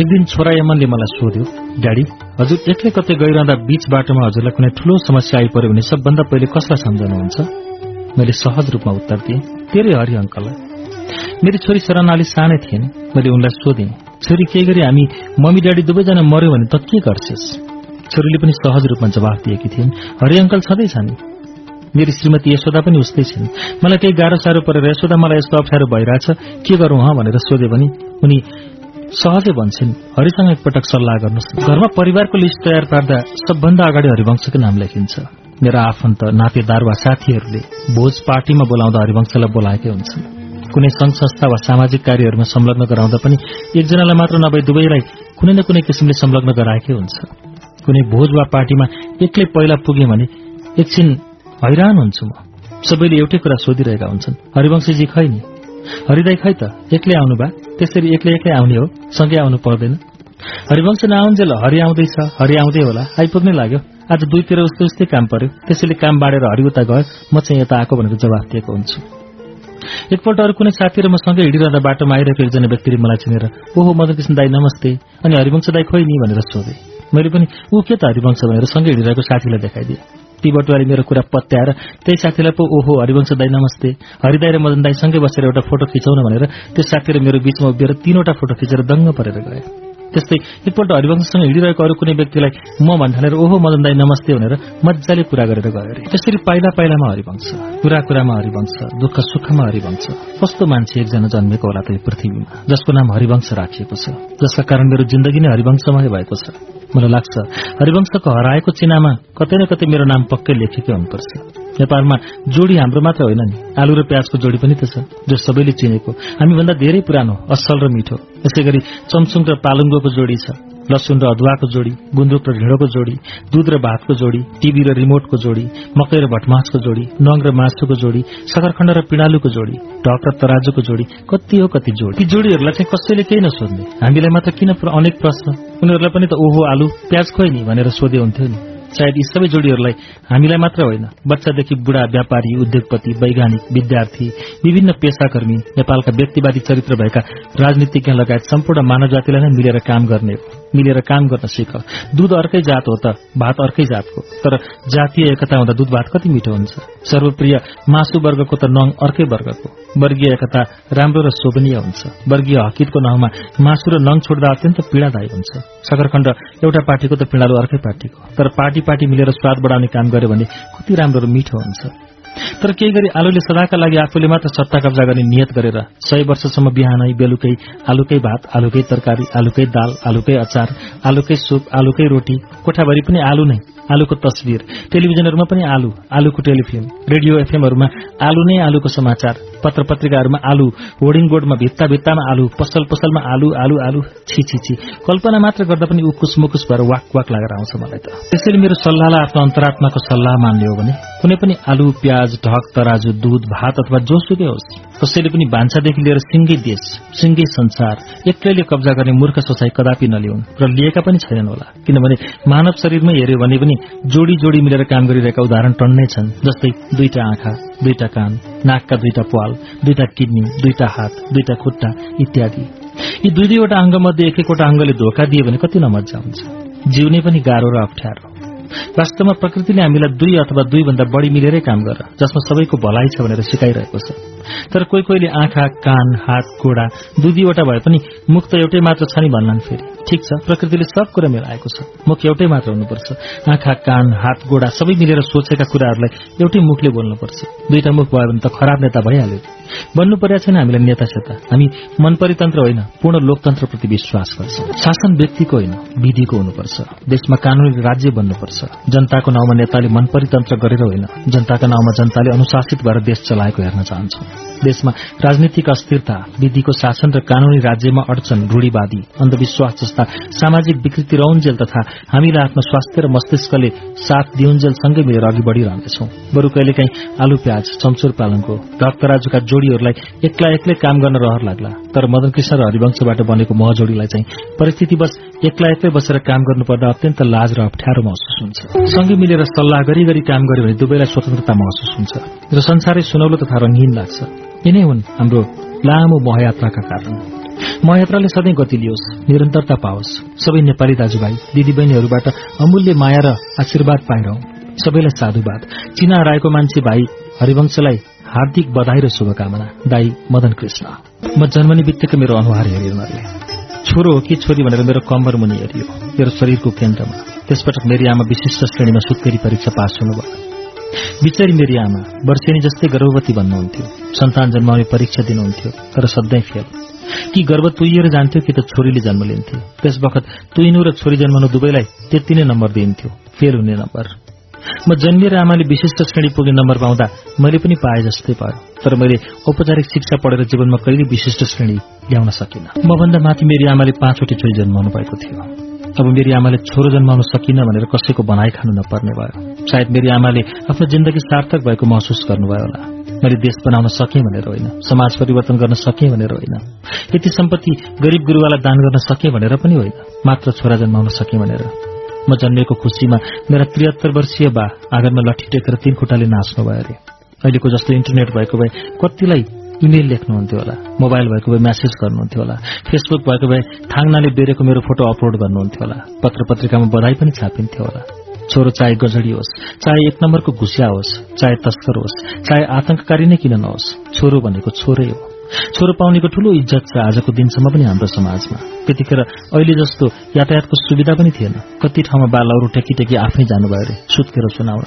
एक दिन छोरा यमनले मलाई सोध्यो ड्याडी हजुर एक्लै कतै गइरहँदा बीच बाटोमा हजुरलाई कुनै ठूलो समस्या आइपर्यो भने सबभन्दा पहिले कसलाई सम्झाउनुहुन्छ मैले सहज रूपमा उत्तर दिएँ तेरै हरि अङ्कललाई। मेरी छोरी सरनाली सानै थिएन। मैले उनलाई सोधेँ छोरी केही गरी हामी मम्मी ड्याडी दुवैजना मर्यो भने त के गर्छेस्? छोरीले पनि सहज रूपमा जवाफ दिएकी थिइन् हरि अङ्कल छँदैछन् मेरी श्रीमती यशोदा पनि उस्तै छिन्। मलाई केही गाह्रो साह्रो परेर यशोदा मलाई यस्तो अप्ठ्यारो भइरहेछ। के गरौँ भनेर सोधे भने उनी सहजै भन्छन्। हरिसँग एकपटक सल्लाह गर्नुहोस्। घरमा परिवारको लिस्ट तयार पार्दा सबभन्दा अगाडि हरिवंशको नाम लेखिन्छ। मेरा आफन्त नातेदार वा साथीहरूले भोज पार्टीमा बोलाउँदा हरिवंशलाई बोलाएकै हुन्छन्। कुनै संघ संस्था वा सामाजिक कार्यहरूमा संलग्न गराउँदा पनि एकजनालाई मात्र नभए दुवैलाई कुनै न कुनै किसिमले संलग्न गराएकै हुन्छ। कुनै भोज वा पार्टीमा एक्लै पहिला पुगे भने एकछिन हैरान हुन्छु म। सबैले एउटै कुरा सोधिरहेका हुन्छन्। हरिवंशीजी खै नि? हरिदाई खै त? एक्लै आउनु बा। त्यसरी एक्लै एक्लै आउने हो। सँगै आउनु पर्दैन। हरिवंश नआउन्जेल हरि आउँदैछ। हरि आउँदै होला। आइपुग्नै लाग्यो। आज दुईतिर उस्तै उस्तै काम पर्यो। त्यसैले काम बाँडेर हरि उता गयो। म चाहिँ यता आएको भनेर जवाफ दिएको हुन्छु। एकपल्ट अरू कुनै साथी र म सँगै हिँडिरहँदा बाटोमा आइरहेको एकजना व्यक्तिले मलाई चिनेर ओहो मदन दाई नमस्ते। अनि हरिवंश दाई खोइ नि? भनेर सोधे। मैले पनि ऊ के त हरिवंश? भनेर सँगै हिँडिरहेको साथीलाई देखाइदिएँ। ती बटुवाले मेरो कुरा पत्याएर त्यही साथीलाई पो ओहो हरिवंश दाई नमस्ते। हरिदाई र मदन दाई सँगै बसेर एउटा फोटो खिचाउन भनेर त्यो साथी र मेरो बीचमा उभिएर तीनवटा फोटो खिचेर दङ्ग परेर गए। त्यस्तै एकपल्ट हरिवंशसँग हिँडिरहेको अरू कुनै व्यक्तिलाई म भन्ठानेर ओहो मदन दाई नमस्ते भनेर मजाले कुरा गरेर गयो अरे। त्यसरी पाइला पाइलामा हरिवंश कुरा कुरामा हरिवंश दुःख सुखमा हरिवंश कस्तो मान्छे एकजना जन्मेको होला त यो पृथ्वीमा जसको नाम हरिवंश राखिएको छ जसका कारण मेरो जिन्दगी नै हरिवंशमय भएको छ। मलाई लाग्छ हरिवंशको हराएको चिनामा कतै न कतै मेरो नाम पक्कै लेखेकै हुनुपर्छ। नेपालमा जोडी हाम्रो मात्र होइन नि आलु र प्याजको जोडी पनि त छ जो सबैले चिनेको। हामीभन्दा धेरै पुरानो असल र मिठो। यसै गरी चम्सुङ र पालुङ्गोको जोडी छ। लसुन र अदुवाको जोडी गुन्द्रुक र ढिँडोको जोडी दूध र भातको जोडी टिभी र रिमोटको जोडी मकै र भटमासको जोडी नङ र मासुको जोडी सकरखण्ड र पिँडालुको जोडी ढक र तराजुको जोडी कति हो कति जोडी। ती जोडीहरूलाई चाहिँ कसैले केही नसोध्ने। हामीलाई मात्र किन अनेक प्रश्न। उनीहरूलाई पनि त ओहो आलु प्याज खोइ नि भनेर सोधे हुन्थ्यो नि। सायद यी सबै जोडीहरूलाई हामीलाई मात्र होइन बच्चादेखि बुढा व्यापारी उद्योगपति वैज्ञानिक विद्यार्थी विभिन्न पेसाकर्मी नेपालका व्यक्तिवादी चरित्र भएका राजनीतिज्ञ लगायत सम्पूर्ण मानव जातिलाई नै मिलेर काम गर्ने मिलेर काम गर्न सिक। दूध अर्कै जात हो त भात अर्कै जातको। तर जातीय एकता हुँदा दूध भात कति मिठो हुन्छ? सर्वप्रिय मासु वर्गको त नङ अर्कै वर्गको। वर्गीय एकता राम्रो र शोभनीय हुन्छ। वर्गीय हकितको नाउँमा मासु र नङ छोड्दा अत्यन्त पीड़ादायी हुन्छ। सकरखण्ड एउटा पार्टीको त पीड़ालु अर्कै पार्टीको। तर पार्टी पार्टी मिलेर स्वाद बढाउने काम गर्यो भने कति राम्रो र मिठो हुन्छ। तर केही गरी आलुले सदाका लागि आफूले मात्र सत्ता कब्जा गर्ने नियत गरेर सय वर्षसम्म बिहानै बेलुकै आलुकै भात आलुकै तरकारी आलुकै दाल आलुकै अचार आलुकै सुप आलुकै रोटी कोठाभरि पनि आलु नै। आलुको तस्विर। टेलिभिजनहरूमा पनि आलु आलुको टेलिफिल्म। रेडियो एफएमहरूमा आलु नै आलुको समाचार। पत्र पत्रिकाहरूमा आलु होर्डिङ बोर्डमा भित्ता भित्तामा आलु पसल पसलमा आलु आलु आलु छि छि छि। कल्पना मात्र गर्दा पनि उकुस मुकुस भएर वाक वाक लागेर आउँछ मलाई त। त्यसैले मेरो सल्लाहलाई आफ्नो अन्तरात्माको सल्लाह मान्ने हो भने कुनै पनि आलु प्याज ढक तराजु दूध भात अथवा जोसुकै होस् कसैले पनि भान्सादेखि लिएर सिंगै देश सिंगै संसार एक्लैले कब्जा गर्ने मूर्ख सोचाइ कदापि नलिउन् र लिएका पनि छैनन् होला। किनभने मानव शरीरमै हेऱ्यो भने पनि जोडी जोडी मिलेर काम गरिरहेका उदाहरण टन्नै छन् जस्तै दुईटा आँखा दुईटा कान नाकका दुईटा पाल दुईटा किडनी दुईटा हात दुईटा खुट्टा इत्यादि। यी दुई दुईवटा अङ्ग मध्ये एक एकवटा अङ्गले धोका दियो भने कति नमजा हुन्छ। जिउने पनि गाह्रो र अप्ठ्यारो। वास्तवमा प्रकृतिले हामीलाई दुई अथवा दुईभन्दा बढ़ी मिलेरै काम गर जसमा सबैको भलाइ छ भनेर सिकाइरहेको छ। तर कोही कोहीले आँखा कान हात गोडा दुई दुईवटा भए पनि मुख त एउटै मात्र छ नि भन्लान् फेरि। ठिक छ प्रकृतिले सब कुरा मिलाएको छ। मुख एउटै मात्र हुनुपर्छ। आँखा कान हात गोडा सबै मिलेर सोचेका कुराहरूलाई एउटै मुखले बोल्नुपर्छ। दुईटा मुख भयो भने त खराब नेता भइहाल्यो। बन्नु पर्या छैन हामीलाई नेता सेता हामी मन परितन्त्र होइन पूर्ण लोकतन्त्रप्रति विश्वास गर्छौं। शासन व्यक्तिको होइन विधिको हुनुपर्छ। देशमा कानूनी राज्य बन्नुपर्छ। जनताको नाउँमा नेताले मन परितन्त्र गरेर होइन। जनताका नाउँमा जनताले अनुशासित भएर देश चलाएको हेर्न चाहन्छौं। देशमा राजनीतिक अस्थिरता विधिको शासन र कानूनी राज्यमा अडचन रूढ़ीवादी अन्धविश्वास जस्ता सामाजिक विकृति रहन्जेल तथा हामीलाई आफ्नो स्वास्थ्य र मस्तिष्कले साथ दिउन्जेल सँगै मिलेर अघि बढ़िरहनेछौं। बरू कहिलेकाहीँ आलु प्याज चम्चुर पालनको रक्तराजुका जोड़ीहरूलाई एक्ला एक्लै काम गर्न रहर लाग्ला। तर मदन कृष्ण र हरिवंशबाट बनेको महजोडीलाई चाहिँ परिस्थितिवश एक्ला एक्लै बसेर काम गर्नुपर्दा अत्यन्त लाज र अप्ठ्यारो महसुस हुन्छ। सँगै मिलेर सल्लाह गरी गरी काम गर्यो भने दुवैलाई स्वतन्त्रता महसुस हुन्छ। र संसारै सुनौलो तथा रंगीन लाग्छ। यिनै हुन् हाम्रो लामो महयात्राका कारण। म यात्राले सधैँ गति लियोस् निरन्तरता पाओस्। सबै नेपाली दाजुभाइ दिदीबहिनीहरूबाट अमूल्य माया र आशीर्वाद पाइरहँ। सबैलाई साधुवाद। चिना हराएको मान्छे भाइ हरिवंशलाई हार्दिक बधाई र शुभकामना। दाई मदन कृष्ण। म जन्मने बित्तिकै मेरो अनुहार हेरेर नले छोरो हो कि छोरी भनेर मेरो कम्बर मुनि हेरियो। मेरो शरीरको केन्द्रमा। त्यसपटक मेरी आमा विशिष्ट श्रेणीमा सुत्केरी परीक्षा पास हुनुभयो। बिचारी मेरी आमा वर्षेनी जस्तै गर्भवती भन्नुहुन्थ्यो सन्तान जन्माउने परीक्षा दिनुहुन्थ्यो तर सधैँ फेल। कि गर्भ तुइएर जान्थ्यो कि त छोरीले जन्म लिन्थ्यो। त्यस बखत तुइनु र छोरी जन्माउनु दुवैलाई त्यति नै नम्बर दिइन्थ्यो। फेल हुने नम्बर। म जन्मिएर आमाले विशिष्ट श्रेणी पुग्ने नम्बर पाउँदा मैले पनि पाए जस्तै पायो। तर मैले औपचारिक शिक्षा पढेर जीवनमा कहिले विशिष्ट श्रेणी ल्याउन सकिनँ। मभन्दा माथि मेरी आमाले पाँचवटी छोरी जन्माउनु भएको थियो। अब मेरी आमाले छोरो जन्माउन सकिन भनेर कसैको बनाइ खानु नपर्ने भयो। सायद मेरी आमाले आफ्नो जिन्दगी सार्थक भएको महसुस गर्नुभयो होला। मैले देश बनाउन सकेँ भनेर होइन समाज परिवर्तन गर्न सकेँ भनेर होइन यति सम्पत्ति गरिब गुरुवालाई दान गर्न सकेँ भनेर पनि होइन मात्र छोरा जन्माउन सकेँ भनेर। म जन्मेको खुसीमा मेरा त्रिहत्तर वर्षीय बा आँगनमा लठी टेकेर तीन खुट्टाले नाच्नु भयो अरे। अहिलेको जस्तो इन्टरनेट भएको भए कतिलाई इमेल लेख्नुहुन्थ्यो होला मोबाइल भएको भए म्यासेज गर्नुहुन्थ्यो होला फेसबुक भएको भए थाङ्नाले बेरेको मेरो फोटो अपलोड गर्नुहुन्थ्यो होला पत्र पत्रिकामा बधाई पनि छापिन्थ्यो होला। छोरो चाहे गजडी होस् चाहे एक नम्बरको घुसिया होस् चाहे तस्कर होस् चाहे आतंककारी नै किन नहोस् छोरो भनेको छोरै हो। छोरो पाउनेको ठूलो इज्जत छ आजको दिनसम्म पनि हाम्रो समाजमा। त्यतिखेर अहिले जस्तो यातायातको सुविधा पनि थिएन। कति ठाउँमा बालहरू टेकी टेकी आफै जानुभयो अरे सुत्केर सुनाउन।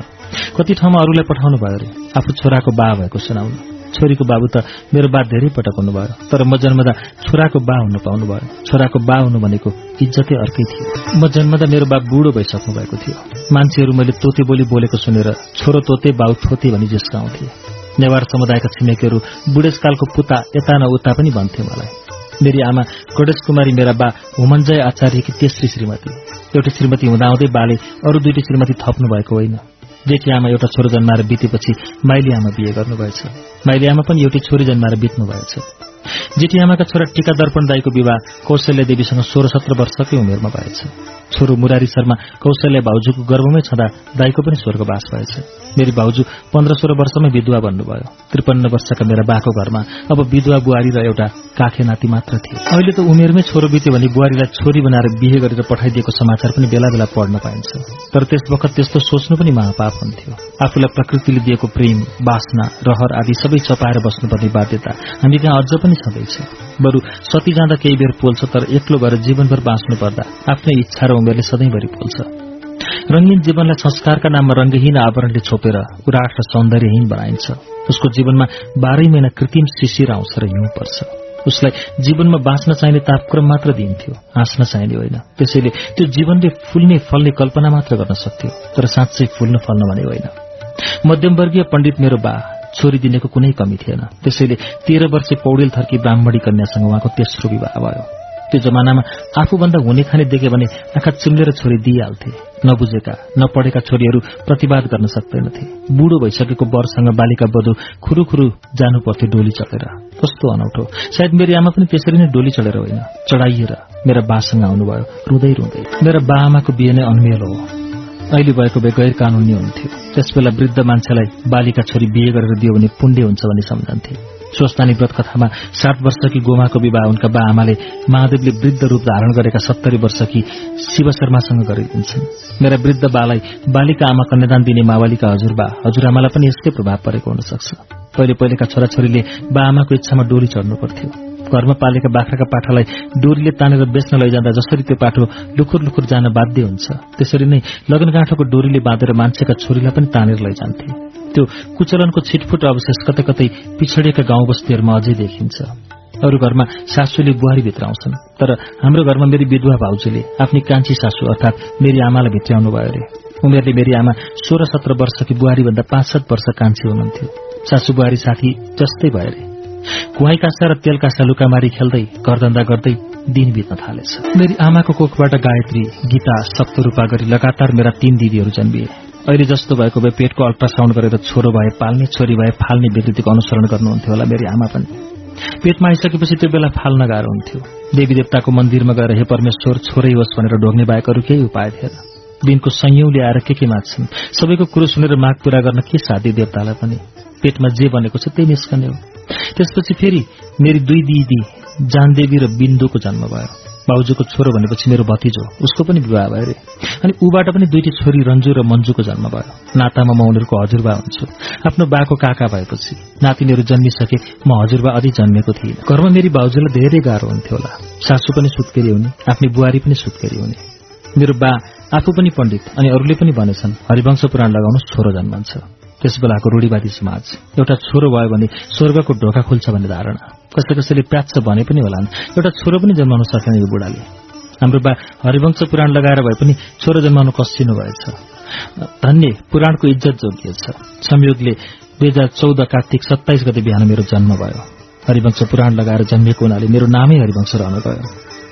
कति ठाउँमा अरूलाई पठाउनु भयो अरे आफू छोराको बा भएको सुनाउन। छोरीको बाबु त मेरो बा धेरै पटक हुनुभयो तर म जन्मदा छोराको बा हुन पाउनुभयो। छोराको बा हुनु भनेको इज्जतै अर्कै थियो। म जन्मदा मेरो बा बुढो भइसक्नु भएको थियो। मान्छेहरू मैले तोते बोली बोलेको सुनेर छोरो तोते बाउ थोते भनी जिस्काउँथे। नेवार समुदायका छिमेकीहरू बुढेसकालको पुता यता न उता पनि भन्थे मलाई। मेरी आमा गणेश कुमारी मेरा बा हुमन्जय आचार्यकी तेस्री श्रीमती। एउटी श्रीमती हुँदाहुँदै बाले अरू दुईटी श्रीमती थप्नु भएको होइन। जेठी आमा एउटा छोरो जन्माएर बितेपछि माइली आमा बिहे गर्नुभएछ। माइली आमा पनि एउटी छोरी जन्माएर बित्नु भएछ जेठी आमाका छोरा टीका दर्पण दाईको विवाह कौशल्य देवीसँग सोह्र सत्र वर्षकै उमेरमा भएछ। छोरो मुरारी शर्मा कौशल्य भाउजूको गर्भमै छँदा दाईको पनि स्वर्गवास भएछ। मेरी भाउजू पन्ध्र सोह्र वर्षमै विधुवा बन्नुभयो। त्रिपन्न वर्षका मेरा बाको घरमा अब विधुवा बुहारी र एउटा काखे नाति मात्र थिए। अहिले त उमेरमै छोरो बित्यो भने बुहारीलाई छोरी बनाएर बिहे गरेर पठाइदिएको समाचार पनि बेला बेला पढ्न पाइन्छ। तर त्यस वखत त्यस्तो सोच्नु पनि महापाप हुन्थ्यो। आफूलाई प्रकृतिले दिएको प्रेम बासना रहर आदि सबै चपाएर बस्नुपर्ने बाध्यता हामी कहाँ अझ पनि छँदैछ। बरु सती जाँदा केही बेर पोल्छ तर एक्लो भएर जीवनभर बाँच्नु पर्दा आफ्नै इच्छा र उमेरले सधैँभरि पोल्छ। रंगीन जीवनलाई संस्कारका नाममा रंगहीन आवरणले छोपेर उराट र सौन्दर्यहीन बनाइन्छ। उसको जीवनमा बाह्रै महिना कृत्रिम शिशिर आउँछ र हिउँ पर्छ। उसलाई जीवनमा बाँच्न चाहिने तापक्रम मात्र दिइन्थ्यो हाँस्न चाहिने होइन। त्यसैले त्यो जीवनले फुल्ने फल्ने कल्पना मात्र गर्न सक्थ्यो तर साँच्चै फुल्न फल्न भने होइन। मध्यमवर्गीय पण्डित मेरो बा छोरी दिनेको कुनै कमी थिएन। त्यसैले तेह्र वर्ष पौडेल थर्की ब्राह्मणी कन्यासँग उहाँको तेस्रो विवाह भयो। त्यो जमानामा आफूभन्दा हुने खाने देखे भने आँखा चिम्लेर छोरी दिइहाल्थे। नबुझेका नपढेका छोरीहरू प्रतिवाद गर्न सक्दैनथे। बुढो भइसकेको वरसँग बालिका बधु खुरुखुरु जानु पर्थ्यो डोली चढेर कस्तो अनौठो। सायद मेरी आमा पनि त्यसरी नै डोली चढेर होइन। चढाइएर मेरा बासँग आउनुभयो। रुँदै रुँदै। मेरा बा आमाको बिहे नै अनमेल हो। अहिले भएको भए गैर कानूनी हुन्थ्यो। त्यसबेला वृद्ध मान्छेलाई बालिका छोरी बिहे गरेर दियो भने पुण्य हुन्छ भन्ने सम्झन्थे स्वस्थानी व्रत कथामा सात वर्षकी गोमाको विवाह उनका बा आमाले महादेवले वृद्ध रूप धारण गरेका सत्तरी वर्षकी शिव शर्मासँग गरिदिन्छन् मेरा वृद्ध बालाई बालिका आमा कन्यादान दिने मावालीका हजुरबा हजुरआमालाई पनि यस्तै प्रभाव परेको हुन सक्छ पहिले पहिलेका छोराछोरीले बा आमाको इच्छामा डोरी चढ्नु पर्थ्यो। घरमा पालेका बाख्राका पाठालाई डोरीले तानेर बेच्न लैजाँदा जसरी त्यो पाठो लुखुर लुखुर जान बाध्य हुन्छ त्यसरी नै लगनगाँठोको डोरीले बाँधेर मान्छेका छोरीलाई पनि तानेर लैजान्थे। त्यो कुचलनको छिटफुट अवशेष कतै कतै पिछडिएका गाउँ बस्तीहरूमा अझै देखिन्छ। अरू घरमा सासूले बुहारीभित्र आउँछन् तर हाम्रो घरमा मेरी विधवा भाउजूले आफ्नी कान्छी सासू अर्थात मेरी आमालाई भित्राउनु भयो अरे। उमेरले मेरी आमा सोह्र सत्र वर्षकी बुहारीभन्दा पाँच सात वर्ष कान्छी हुनुहुन्थ्यो। सासू बुहारी साथी जस्तै भयो अरे। कुहाई कासा र तेल कासा लुकामारी खेल्दै घरधन्दा गर्दै दिन बित्न थालेछ। मेरी आमाको कोखबाट गायत्री गीता सप्तरूपा गरी लगातार मेरा तीन दिदीहरू जन्मिए। अहिले जस्तो भएको भए पेटको अल्ट्रासाउण्ड गरेर छोरो भए पाल्ने छोरी भए फाल्ने विकृतिको अनुसरण गर्नुहुन्थ्यो होला मेरी आमा पनि। पेटमा आइसकेपछि त्यो बेला फाल्न गाह्रो हुन्थ्यो। देवी देवताको मन्दिरमा गएर हे परमेश्वर छोरै होस् भनेर ढोग्ने बाहेक अरू केही उपाय थिएन। दिनको संयौले आएर के के माग्छन्? सबैको कुरो सुनेर माग पूरा गर्न के साथी देवतालाई पनि? पेटमा जे बनेको छ त्यही निस्कने हो। त्यसपछि फेरि मेरी दुई दिदी जानदेवी र बिन्दुको जन्म भयो। बाउजूको छोरो भनेपछि मेरो भतिजो उसको पनि विवाह भयो अरे अनि ऊबाट पनि दुईटी छोरी रन्जु र मन्जुको जन्म भयो। नातामा म उनीहरूको हजुरबा हुन्छु। आफ्नो बाको काका भएपछि नातिनीहरू जन्मिसके म हजुरबा अधि जन्मेको थिइनँ। घरमा मेरी बाउजूलाई धेरै गाह्रो हुन्थ्यो होला। सासू पनि सुत्केरी हुने आफ्नी बुहारी पनि सुत्केरी हुने। मेरो बा आफू पनि पण्डित अनि अरूले पनि भनेछन् हरिवंश पुराण लगाउनुहोस् छोरो जन्मन्छ। त्यस बेलाको रूढीवादी समाज। एउटा छोरो भयो भने स्वर्गको ढोका खुल्छ भन्ने धारणा। कसै कसैले प्याच्छ भने पनि होलान्। एउटा छोरो पनि जन्माउन सकेन यो बुढाले। हाम्रो बा हरिवंश पुराण लगाएर भए पनि छोरो जन्माउनु कसिनु भएछ। धन्य पुराणको इज्जत जोगिएछ। संयोगले दुई हजार चौध कार्तिक सत्ताइस गते बिहान मेरो जन्म भयो। हरिवंश पुराण लगाएर जन्मिएको हुनाले मेरो नामै हरिवंश रहन गयो।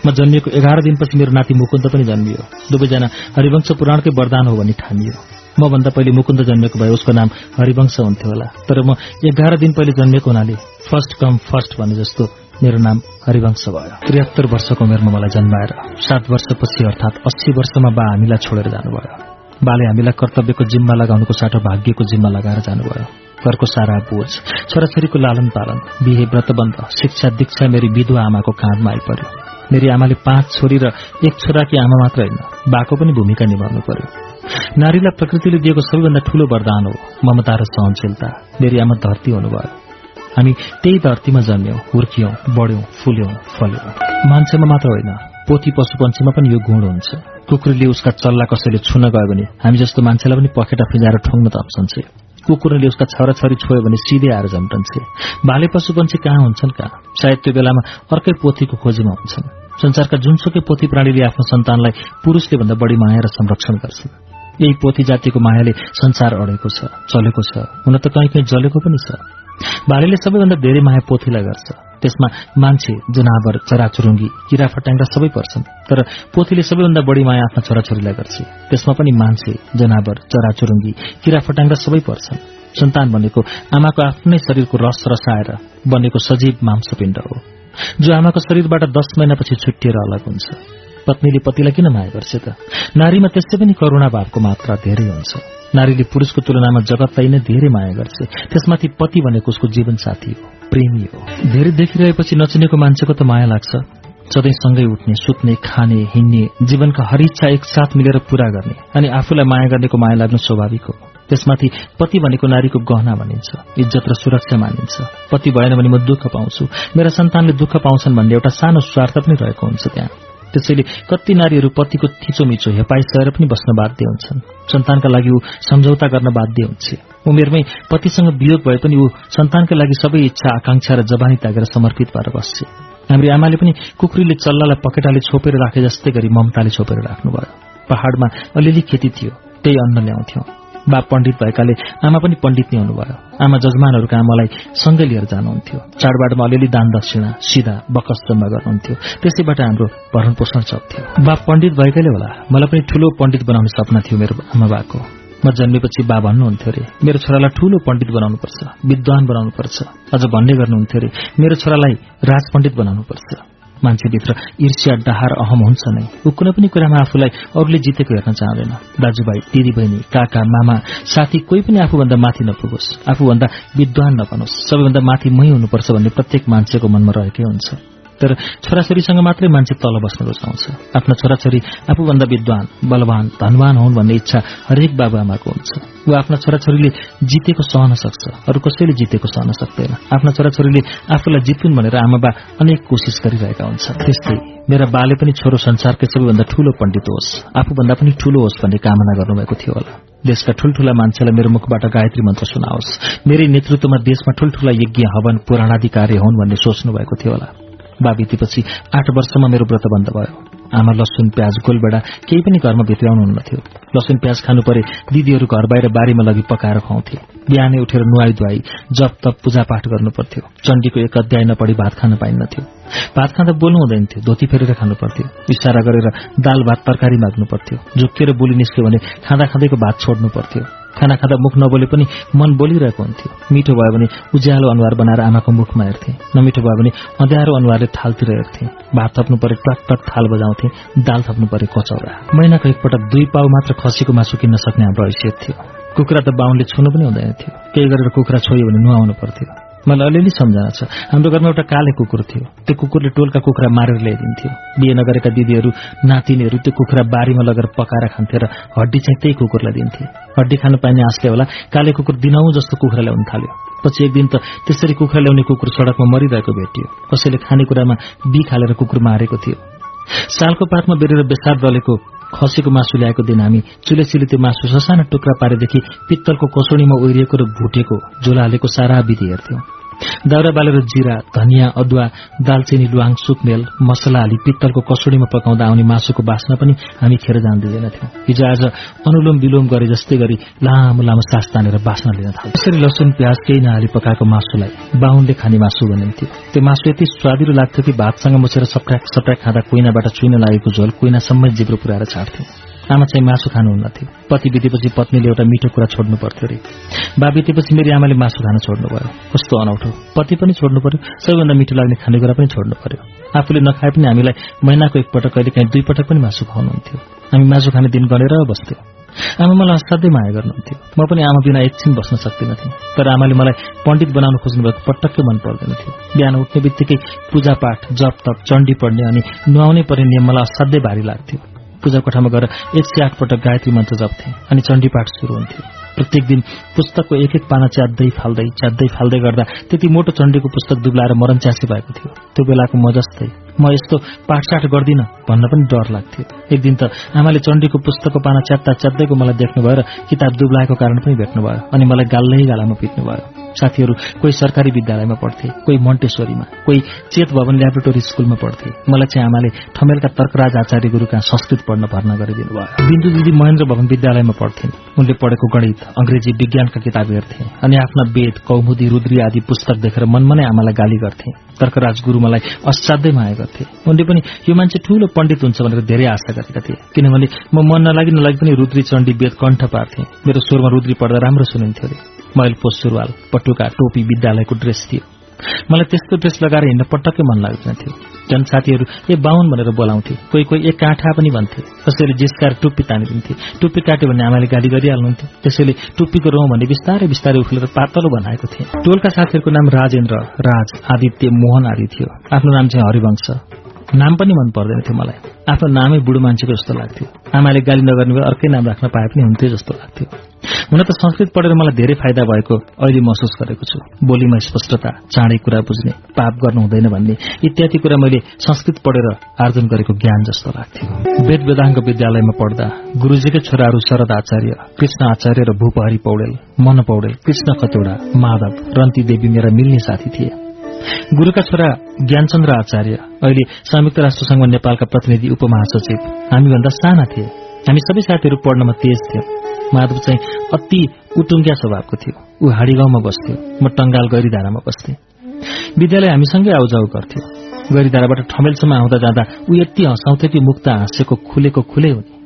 म जन्मिएको एघार दिनपछि मेरो नाति मुकुन्द पनि जन्मियो। दुवैजना हरिवंश पुराणकै वरदान हो भनी ठानियो। मभन्दा पहिले मुकुन्द जन्मेको भए उसको नाम हरिवंश हुन्थ्यो होला। तर म एघार दिन पहिले जन्मेको हुनाले फर्स्ट कम फर्स्ट भने जस्तो मेरो नाम हरिवंश भयो। त्रिहत्तर वर्षको उमेरमा मलाई जन्माएर सात वर्षपछि अर्थात् अस्सी वर्षमा बा हामीलाई छोडेर जानुभयो। बाले हामीलाई कर्तव्यको जिम्मा लगाउनुको साटो भाग्यको जिम्मा लगाएर जानुभयो। घरको सारा बोझ छोराछोरीको लालन पालन बिहे व्रतबन्ध शिक्षा दीक्षा मेरी विधुवा आमाको काँधमा आइपर्यो मेरी आमाले पाँच छोरी र एक छोराकी आमा मात्र होइन बाको पनि भूमिका निभाउनु पर्यो। नारीलाई प्रकृतिले दिएको सबैभन्दा ठूलो वरदान हो ममता र सहनशीलता। मेरी आमा धरती हुनुभयो। हामी त्यही धरतीमा जन्म्यौं हुर्कियौं बढ्यौं फुल्यौं फल्यौं। मान्छेमा मात्र होइन पोथी पशुपन्छीमा पनि यो गुण हुन्छ। कुकुरले उसका चल्ला कसैले छुन गयो भने हामी जस्तो मान्छेलाई पनि पखेटा फिजाएर ठोङ्न तप्सन्छे कुकुरले उसका छोराछोरी छोयो भने सिधै आएर झम्टन्छे भाले पशुपन्छी कहाँ हुन्छन् कहाँ? सायद त्यो बेलामा अर्कै पोथीको खोजीमा हुन्छन्। संसारका जुनसुकै पोथी प्राणीले आफ्नो सन्तानलाई पुरूषले भन्दा बढी माया र संरक्षण गर्छन्। यही पोथी जातिको मायाले संसार अडेको छ चलेको छ। हुन त कहीँ कहीँ जलेको पनि छ। भालेले सबैभन्दा धेरै माया पोथीलाई गर्छ। त्यसमा मान्छे जनावर चराचुरुङ्गी किरा फट्याङ्ग्रा सबै पर्छन्। तर पोथीले सबैभन्दा बढी माया आफ्ना छोराछोरीलाई गर्छ। त्यसमा पनि मान्छे जनावर चराचुरुङ्गी किरा फट्याङ्ग्रा सबै पर्छन्। सन्तान भनेको आमाको आफ्नै शरीरको रस रसाएर बनेको सजीव मांसपिण्ड हो। जो आमाको शरीरबाट दस महिनापछि छुट्टिएर अलग हुन्छ। पत्नीले पतिलाई किन माया गर्छ त? नारीमा त्यस्तै पनि करुणा भावको मात्रा धेरै हुन्छ। नारीले पुरुषको तुलनामा जगतलाई नै धेरै माया गर्छ। त्यसमाथि पति भनेको उसको जीवन साथी हो प्रेमी हो। धेरै देखिरहेपछि नचिनेको मान्छेको त माया लाग्छ। सधैँ सँगै उठ्ने सुत्ने खाने हिँड्ने जीवनका हर इच्छा एकसाथ मिलेर पूरा गर्ने अनि आफूलाई माया गर्नेको माया लाग्नु स्वाभाविक हो। त्यसमाथि पति भनेको नारीको गहना भनिन्छ इज्जत र सुरक्षा मानिन्छ। पति भएन भने म दुःख पाउँछु। मेरा सन्तानले दुःख पाउँछन् भन्ने एउटा सानो स्वार्थ पनि रहेको हुन्छ त्यहाँ। त्यसैले कति नारीहरू पतिको थिचोमिचो हेपाई सहेर पनि बस्न बाध्य हुन्छन्। सन्तानका लागि ऊ सम्झौता गर्न बाध्य हुन्छ। उमेरमै पतिसँग वियोग भए पनि ऊ सन्तानका लागि सबै इच्छा आकांक्षा र जबानी त्यागेर समर्पित भएर बस्छ। हाम्रो आमाले पनि कुखुरीले चल्लालाई पकेटाले छोपेर राखे जस्तै गरी ममताले छोपेर राख्नुभयो। पहाड़मा अलिअलि खेती थियो त्यही अन्न ल्याउँथ्यौं। बा पण्डित भएकाले आमा पनि पण्डित नै हुनुभयो। आमा जजमानहरूका मलाई सँगै लिएर जानुहुन्थ्यो। चाडबाडमा अलिअलि दान दक्षिणा सिधा बकस जम्मा गर्नुहुन्थ्यो। त्यसैबाट हाम्रो भरण पोषण सक्थ्यो बा पण्डित भएकैले होला मलाई पनि ठूलो पण्डित बनाउने सपना थियो मेरो आमा बाको। म जन्मेपछि बा भन्नुहुन्थ्यो अरे मेरो छोरालाई ठूलो पण्डित बनाउनुपर्छ विद्वान बनाउनुपर्छ। अझ भन्ने गर्नुहुन्थ्यो अरे मेरो छोरालाई राज पण्डित बनाउनुपर्छ। मान्छेभित्र ईर्ष्या डहार अहम हुन्छ नै। ऊ कुनै पनि कुरामा आफूलाई अरूले जितेको हेर्न चाहँदैन। दाजुभाइ दिदीबहिनी काका मामा साथी कोही पनि आफूभन्दा माथि नपुगोस्। आफूभन्दा विद्वान नबनोस्। सबैभन्दा माथि मै हुनुपर्छ भन्ने प्रत्येक मान्छेको मनमा रहेकै हुन्छ। तर छोराछोरीसँग मात्रै मान्छे तल बस्न रुचाउँछ आफ्ना छोराछोरी आफूभन्दा विद्वान बलवान धनवान हुन् भन्ने इच्छा हरेक बाबुआमाको हुन्छ। ऊ आफ्ना छोराछोरीले जितेको सहन सक्छ अरू कसैले जितेको सहन सक्दैन। आफ्ना छोराछोरीले आफूलाई जितुन् भनेर आमाबा अनेक कोसिस गरिरहेका हुन्छ त्यस्तै मेरा बाले पनि छोरो संसारकै सबैभन्दा ठूलो पण्डित होस् आफूभन्दा पनि ठूलो होस् भन्ने कामना गर्नुभएको थियो होला। देशका ठूल्ठूला मान्छेलाई मेरो मुखबाट गायत्री मन्त्र सुनाओस्। मेरै नेतृत्वमा देशमा ठूल्ठूला यज्ञ हवन पुराणाधिकारी हुन् भन्ने सोच्नु भएको थियो होला। बा बितेपछि आठ वर्षमा मेरो व्रत बन्द भयो। आमा लसुन प्याज गोलबेडा केही पनि घरमा भित्राउनुहुन्नथ्यो लसुन प्याज खानु परे दिदीहरू घर बाहिर बारीमा लगी पकाएर खुवाउँथे। बिहानै उठेर नुहाई धुवाई जप तप पूजापाठ गर्नु पर्थ्यो। चण्डीको एक अध्याय नपढी भात खान पाइन्नथ्यो। भात खाँदा बोल्नु हुँदैन थियो धोती फेरेर खानु पर्थ्यो। इसारा गरेर दाल भात तरकारी माग्नु पर्थ्यो। झुक्किएर बोली निस्क्यो भने खाँदा खाँदैको भात छोड्नु पर्थ्यो। खाना खाँदा मुख नबोले पनि मन बोलिरहेको हुन्थ्यो। मिठो भयो भने उज्यालो अनुहार बनाएर आमाको मुखमा हेर्थे। नमिठो भयो भने अँध्यारो अनुहारले थालतिर हेर्थे भात थप्नु परे टक टक थाल बजाउँथे दाल थप्नु परे कचौरा। महिनाको एकपटक दुई पाउ मात्र खसीको मासु किन्न सक्ने हाम्रो हैसियत थियो। कुखुरा त बाहुनले छुनु पनि हुँदैन थियो। केही गरेर कुखुरा छोयो भने नुहाउनु पर्थ्यो। मलाई अलिअलि सम्झना छ। हाम्रो घरमा एउटा काले कुकुर थियो। त्यो कुकुरले टोलका कुखुरा मारेर ल्याइदिन्थ्यो। बिहे नगरेका दिदीहरू नातिनीहरू त्यो कुखुरा बारीमा लगेर पकाएर खान्थे र हड्डी चाहिँ त्यही कुकुरलाई दिन्थे। हड्डी खानु पाइने आँसले होला काले कुकुर दिनौ जस्तो कुखुरा ल्याउन थाल्यो। पछि एक दिन त त्यसरी कुखुरा ल्याउने कुकुर सड़कमा मरिरहेको भेटियो। कसैले खानेकुरामा बी खालेर कुकुर मारेको थियो। सालको पातमा बेरेर बेसार दलेको खसीको मासु ल्याएको दिन हामी चुलेचिले त्यो मासु ससाना टुक्रा पारेदेखि पित्तलको कोसोडीमा ओहिरिएको र भुटेको झोला हालेको सारा विधि हेर्थ्यौं। दाउरा बालेर जिरा धनियाँ अदुवा दालचिनी लुवाङ सुकमेल मसला हाली पित्तलको कसोडीमा पकाउँदा आउने मासुको बास्ना पनि हामी खेर जान्दैनथ्यौं हिजो आज अनुलोम विलोम गरे जस्तै गरी लामो लामो सास तानेर बास्ना लिन थाल्यो। त्यसरी लसुन प्याज केही नहाली पकाएको मासुलाई बाहुनले खाने मासु भनिन्थ्यो त्यो मासु यति स्वादिलो लाग्थ्यो कि भातसँग मुछेर सप्राक सप्राक खाँदा कुइनाबाट चुइन लागेको झोल कुइनासम्म जिब्रो पुऱ्याएर छाड्थ्यौं आमा चाहिँ मासु खानुहुन्नथ्यो पति बितेपछि पत्नीले एउटा मिठो कुरा छोड्नु पर्थ्यो अरे। बा बितेपछि मेरी आमाले मासु खान छोड्नु भयो। कस्तो अनौठो। पति पनि छोड्नु पर्यो सबैभन्दा मिठो लाग्ने खानेकुरा पनि छोड्नु पर्यो आफूले नखाए पनि हामीलाई महिनाको एकपटक कहिले काहीँ दुई पटक पनि मासु खुवाउनुहुन्थ्यो। हामी मासु खाने दिन गनेर बस्थ्यौँ। आमा मलाई असाध्यै माया गर्नुहुन्थ्यो। म पनि आमा बिना एकछिन बस्न सक्दिनथेँ। तर आमाले मलाई पण्डित बनाउन खोज्नुभएको पटक्कै मन पर्दैन थियो बिहान उठ्ने बित्तिकै पूजापाठ जप तप चण्डी पढ्ने अनि नुहाउनै पर्ने नियम मलाई असाध्यै भारी लाग्थ्यो। पूजा कोठामा गएर एक सय आठ पटक गायत्री मन्त्र जप्थे अनि चण्डीपाठ शुरू हुन्थ्यो। प्रत्येक दिन पुस्तकको एक एक पाना च्यात्दै फाल्दै च्यात्दै फाल्दै गर्दा त्यति मोटो चण्डीको पुस्तक दुब्लाएर मरण च्यासे भएको थियो। त्यो बेलाको म जस्तै। म यस्तो पाठसाठ गर्दिन भन्न पनि डर लाग्थ्यो। एक दिन त आमाले चण्डीको पुस्तकको पाना च्यात्ता च्यात्दैको मलाई देख्नुभयो र किताब दुब्लाएको कारण पनि भेट्नुभयो अनि मलाई गाल्लै गालामा पिट्नुभयो। साथीहरू कोही सरकारी विद्यालयमा पढ्थे कोही मन्टेश्वरीमा कोही चेत भवन ल्याबोरेटोरी स्कूलमा पढ्थे। मलाई चाहिँ आमाले ठमेलका तर्कराज आचार्य गुरूका संस्कृत पढ्न भर्ना गरिदिनु भयो बिन्दु दिदी महेन्द्र भवन विद्यालयमा पढ्थिन् उनले पढेको गणित अंग्रेजी विज्ञानका किताब हेर्थे अनि आफ्ना वेद कौमुदी रुद्री आदि पुस्तक देखेर मनमा नै आमालाई गाली गर्थे। तर्कराज गुरू मलाई असाध्यै माया गर्थे। उनले पनि यो मान्छे ठूलो पण्डित हुन्छ भनेर धेरै आशा गरेका थिए। किनभने म मन नलागि नलागि पनि रुद्री चण्डी वेद कण्ठ पार्थे। मेरो स्वरमा रुद्री पढ्दा राम्रो सुनिन्थ्यो अरे। मैलपो सुरुवाल पटुका टोपी विद्यालयको ड्रेस थियो मलाई त्यस्तो ड्रेस लगाएर हिँड्न पटक्कै मन लाग्दैन थियो जनसाथीहरू ए बाहुन भनेर बोलाउँथे। कोही कोही एक काँठा पनि भन्थे। कसैले जिस्काएर टुप्पी तानिदिन्थे। टुप्पी काट्यो भने आमाले गाली गरिहाल्नुहुन्थ्यो त्यसैले टुप्पीको रौँ भन्ने बिस्तारै बिस्तारै उफ्लेर पातलो बनाएको थिएँ। टोलका साथीहरूको नाम राजेन्द्र राज आदित्य मोहन आदि थियो। आफ्नो नाम चाहिँ हरिवंश। नाम पनि मन पर्दैन थियो मलाई। आफ्नो नामै बुढो मान्छेको जस्तो लाग्थ्यो। आमाले गाली नगर्ने भए अर्कै नाम राख्न पाए पनि हुन्थ्यो जस्तो लाग्थ्यो। हुन त संस्कृत पढेर मलाई धेरै फाइदा भएको अहिले महसुस गरेको छु। बोलीमा स्पष्टता चाँडै कुरा बुझ्ने पाप गर्नु हुँदैन भन्ने इत्यादि कुरा मैले संस्कृत पढेर आर्जन गरेको ज्ञान जस्तो लाग्थ्यो। वेद वेदाङ्ग विद्यालयमा पढ्दा गुरूजीकै छोराहरू शरद आचार्य कृष्ण आचार्य र भूपहरी पौडेल मन पौडेल कृष्ण खतौडा माधव रन्ती देवी मेरा मिल्ने साथी थिए। गुरूका छोरा ज्ञानचन्द्र आचार्य अहिले संयुक्त राष्ट्रसंघमा नेपालका प्रतिनिधि उपमहासचिव। हामीभन्दा साना थिए। हामी सबै साथीहरू पढ्नमा तेज थियौं। माधव चाहिँ अति उटुङ्ग्या स्वभावको थियो। ऊ हाडी गाउँमा बस्थ्यो। म टंगाल गैरीधारामा बस्थेँ। विद्यालय हामीसँगै आउजाउ गर्थ्यो। गैरीधाराबाट ठमेलसम्म आउँदा जाँदा ऊ यति हँसाउँथ्यो कि मुक्त हाँसेको खुलेको खुलै हुने।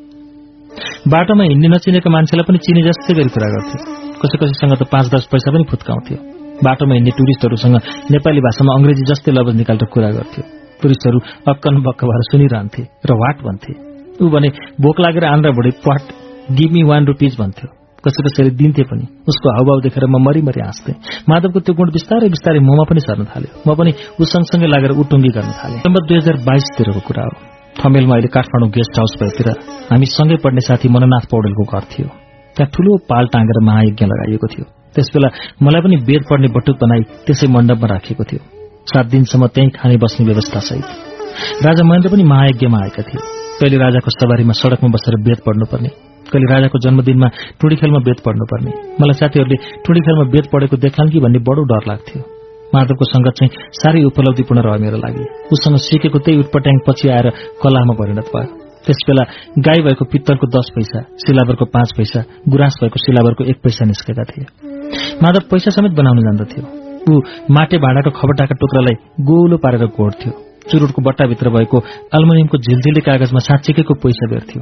बाटोमा हिँड्ने नचिनेको मान्छेलाई पनि चिने जस्तै गरी कुरा गर्थ्यो। कसै कसैसँग त पाँच दस पैसा पनि फुत्काउँथ्यो। बाटोमा हिँड्ने टुरिस्टहरूसँग नेपाली भाषामा अंग्रेजी जस्तै लवज निकालेर कुरा गर्थ्यो। टुरिस्टहरू अक्कन बक्क भएर सुनिरहन्थे र वाट भन्थे। ऊ भने भोक लागेर आन्द्रा भुँडी पाट गिभ मी वान रुपिज भन्थ्यो। कसै कसैले दिन्थे पनि उसको हाउभाउ देखेर म मरिमरि हाँस्थेँ। माधवको त्यो गुण बिस्तारै बिस्तारै मोमा पनि सर्न थाल्यो। म पनि ऊ सँगसँगै लागेर उटुङ्गी गर्न थालेँ। नम्बर दुई हजार बाइसतिरको कुरा हो। थमेलमा अहिले काठमाडौँ गेस्ट हाउस भएतिर हामी सँगै पढ्ने साथी मननाथ पौडेलको घर थियो। त्यहाँ ठूलो पाल टाँगेर महायज्ञ लगाइएको थियो। त्यसबेला मलाई पनि वेद पढ्ने बटुक बनाई त्यसै मण्डपमा राखिएको थियो। सात दिनसम्म त्यहीँ खाने बस्ने व्यवस्था सहित। राजा महेन्द्र पनि महायज्ञमा आएका थिए। कहिले राजाको सवारीमा सड़कमा बसेर वेद पढ्नुपर्ने कहिले राजाको जन्मदिनमा टुडी खेलमा वेद पढ्नुपर्ने मलाई साथीहरूले टुडी खेलमा वेद पढेको देखान् कि भन्ने बडो डर लाग्थ्यो। माधवको संगत चाहिँ साह्रै उपलब्धिपूर्ण रह्यो मेरो लागि। उसँग सिकेको त्यही उटपट्याङ पछि आएर कलामा परिणत भयो। त्यसबेला गाई भएको पित्तलको दस पैसा सिलावरको पाँच पैसा गुराँस भएको सिलावरको एक पैसा निस्केका थिए। माधव पैसा समेत बनाउन जान्दथ्यो ऊ माटे भाँडाको खबटाका टुक्रालाई गोलो पारेर घोड्थ्यो चुरुटको बट्टाभित्र भएको अल्मुनियमको झिलझिले कागजमा साँच्चीकैको पैसा बेर्थ्यो।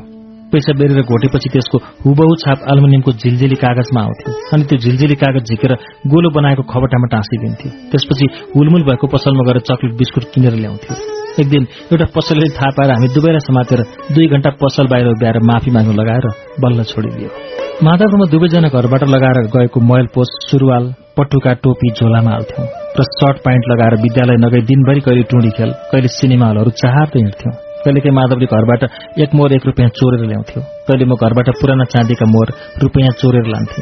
पैसा बेरेर घोटेपछि त्यसको हुबहु छाप अल्मुनियमको झिलझिली कागजमा आउँथ्यो अनि त्यो झिलझिली कागज झिकेर गोलो बनाएको खबटामा टाँसिदिन्थ्यो। त्यसपछि हुलमुल भएको पसलमा गएर चक्लेट बिस्कुट किनेर ल्याउँथ्यो। एक दिन एउटा पसलले थाहा पाएर हामी दुवैलाई समातेर दुई घण्टा पसल बाहिर उभ्याएर माफी माग्नु लगाएर बल्ल छोडिदियो। माधव दुवैजना घरबाट लगाएर गएको मैल पोस्ट सुरुवाल पटुका टोपी झोलामा हाल्थ्यौं र सर्ट प्यान्ट लगाएर विद्यालय नगई दिनभरि कहिले टुँडी खेल कहिले सिनेमा हलहरू चाहार्दै हिँड्थ्यौं। कहिलेकै माधवले घरबाट एक मोर एक रुपियाँ चोरेर ल्याउँथ्यो। कहिले म घरबाट पुराना चाँदीका मोर रुपियाँ चोरेर लान्थे।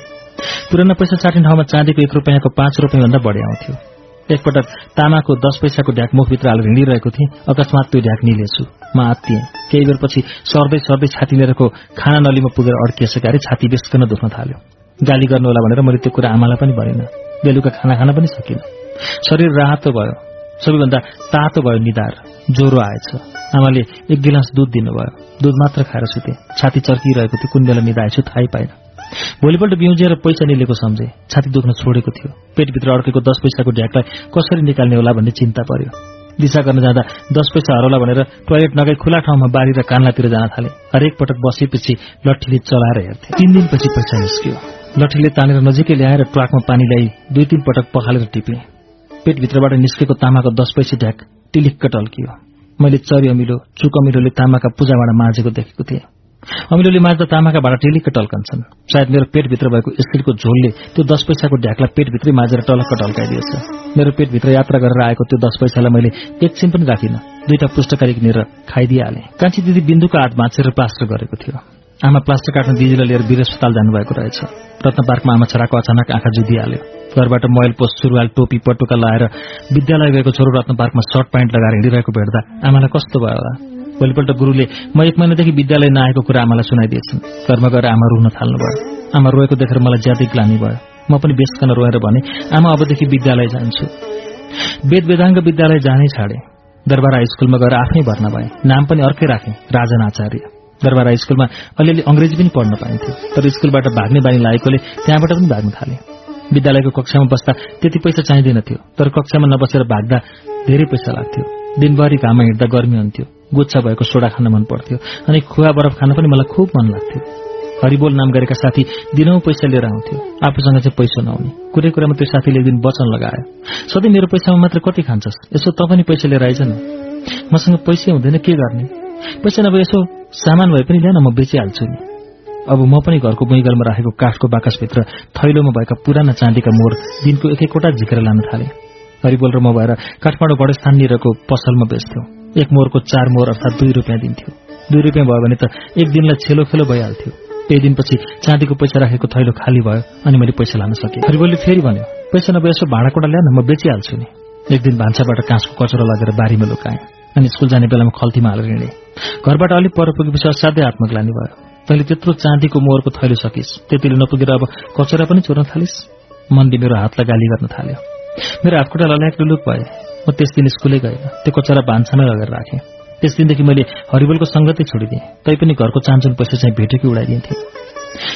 पुराना पैसा चाटिने ठाउँमा चाँदीको एक रुपियाँको पाँच रुपियाँभन्दा बढी आउँथ्यो। एकपटक तामाको दस पैसाको ढ्याक मुखभित्र हालेर हिँडिरहेको थिएँ। अकस्मात त्यो ढ्याक निलेछु। म आत्तिएँ। केही बेरपछि सर्दै सर्दै छाती लिएरको खाना नलीमा पुगेर अड्किएसके अरे छाती बेसकन दुख्न थाल्यो। गाली गर्नुहोला भनेर मैले त्यो कुरा आमालाई पनि भनेन बेलुका खाना खान पनि सकिनँ। शरीर राहतो भयो। सबैभन्दा तातो भयो निधार। ज्वरो आएछ। आमाले एक गिलास दुध दिनुभयो। दुध मात्र खाएर सुते। छाती चर्किरहेको थियो। कुन बेला निधाएछु थाहै पाइन भोलिपल्ट बिउजिएर पैसा निलेको सम्झे। छाती दुख्न छोडेको थियो। पेटभित्र अड्केको दस पैसाको ढ्याकलाई कसरी निकाल्ने होला भन्ने चिन्ता पर्यो। दिशा गर्न जाँदा दस पैसा हरौला भनेर टोयलेट नगई खुला ठाउँमा बारी र कान्लातिर जान थाले। हरेक पटक बसेपछि लट्ठीले चलाएर हेर्थे। तीन दिनपछि पैसा निस्कियो। लट्ठीले तानेर नजिकै ल्याएर ट्वाकमा पानी ल्याई दुई तीन पटक पखालेर टिपे पेटभित्रबाट निस्केको तामाको दस पैसा ढ्याक टिलिक्क टल्कियो। मैले चरी अमिलो चुक अमिलोले तामाका पूजाबाट माझेको देखेको थिएँ। अमिलोले माझ्दा तामाका भाडा टेलिक्क टल्कन्छन्। सायद मेरो पेटभित्र भएको स्टिलको झोलले त्यो दस पैसाको ढ्याकलाई पेटभित्रै माझेर टलक्क टल्काइदिएछ मेरो पेटभित्र यात्रा गरेर आएको त्यो दस पैसालाई मैले एकछिन पनि राखिनँ। दुईटा पुस्तकारी किनेर खाइदिइहालेँ। कान्छी दिदी बिन्दुको हात भाँचेर प्लास्टर गरेको थियो। आमा प्लास्टर काट्न दिदीलाई लिएर वीर अस्पताल जानुभएको रहेछ। रत्न पार्कमा आमा छोराको अचानक आँखा जुदिहाल्यो घरबाट मोबाइल पोस्ट सुरुवाल टोपी पटुका लगाएर विद्यालय गएको छोरो रत्न पार्कमा सर्ट प्यान्ट लगाएर हिँडिरहेको भेट्दा आमालाई कस्तो भयो होला? भोलिपल्ट गुरुले म एक महिनादेखि विद्यालय नआएको कुरा आमालाई सुनाइदिएछन् घरमा गएर आमा रुन थाल्नुभयो। आमा रोएको देखेर मलाई ज्यादै ग्लानी भयो। म पनि बेसकन रोएर भने आमा अबदेखि विद्यालय जान्छु। वेद वेदाङ्ग विद्यालय जानै छाडे। दरबार हाई स्कुलमा गएर आफ्नै भर्ना भए। नाम पनि अर्कै राखे राजन आचार्य। दरबार हाई स्कुलमा अलिअलि अङ्ग्रेजी पनि पढ्न पाइन्थ्यो। तर स्कुलबाट भाग्ने बानी लागेकोले त्यहाँबाट पनि भाग्न थाले। विद्यालयको कक्षामा बस्दा त्यति पैसा चाहिँदैन थियो। तर कक्षामा नबसेर भाग्दा धेरै पैसा लाग्थ्यो। दिनभरि घाममा हिँड्दा गर्मी हुन्थ्यो। गुच्छा भएको सोडा खान मन पर्थ्यो। अनि खुवा बरफ खान पनि मलाई खुब मन लाग्थ्यो। हरिबोल नाम गरेका साथी दिनौँ पैसा लिएर आउँथ्यो। आफूसँग चाहिँ पैसा नआउने कुनै कुरामा त्यो साथीले एक दिन वचन लगायो। सधैँ मेरो पैसामा मात्र कति खान्छस्? यसो त पनि पैसा लिएर आइज न। मसँग पैसै हुँदैन के गर्ने? पैसा नभए यसो सामान भए पनि ल्यान म बेचिहाल्छु नि। अब म पनि घरको बुइगलमा राखेको काठको बाकसभित्र थैलोमा भएका पुराना चाँदीका मोर दिनको एक एकवटा झिकेर लान थाले। हरिबोल र म भएर काठमाडौँ गणेशस्थान निरको पसलमा बेच्थ्यौं एक मोरको चार मोर अर्थात दुई रुपियाँ दिन्थ्यो। दुई रुपियाँ भयो भने त एक दिनलाई छेलो खेलो भइहाल्थ्यो। केही दिनपछि चाँदीको पैसा राखेको थैलो खाली भयो अनि मैले पैसा लान सकेँ। हरिबोलले फेरि भन्यो पैसा नभए यसो भाँडाकोटा ल्यान म बेचिहाल्छु नि। एक दिन भान्साबाट काँसको कचरो लगेर बारीमा लुकाएँ अनि स्कुल जाने बेलामा खल्तीमा हालेर हिँडेँ। घरबाट अलिक पर पुगेपछि असाध्यै आत्मग्लानी भयो। तैँले त्यत्रो चाँदीको मोरको थैलो सकिस् त्यतिले नपुगेर अब कचरा पनि चोर्न थालिस्? मन्दी मेरो हातलाई गाली गर्न थाल्यो। मेरो हातखुट्टा लल्याक लुक भए म त्यस दिन स्कुलै गएन त्यो कचरा भान्सामै लगेर राखेँ। त्यस दिनदेखि मैले हरिबोलको सङ्गतै छोडिदिएँ तैपनि घरको चान्चुन पैसा चाहिँ भेटेकै उडाइदिन्थेँ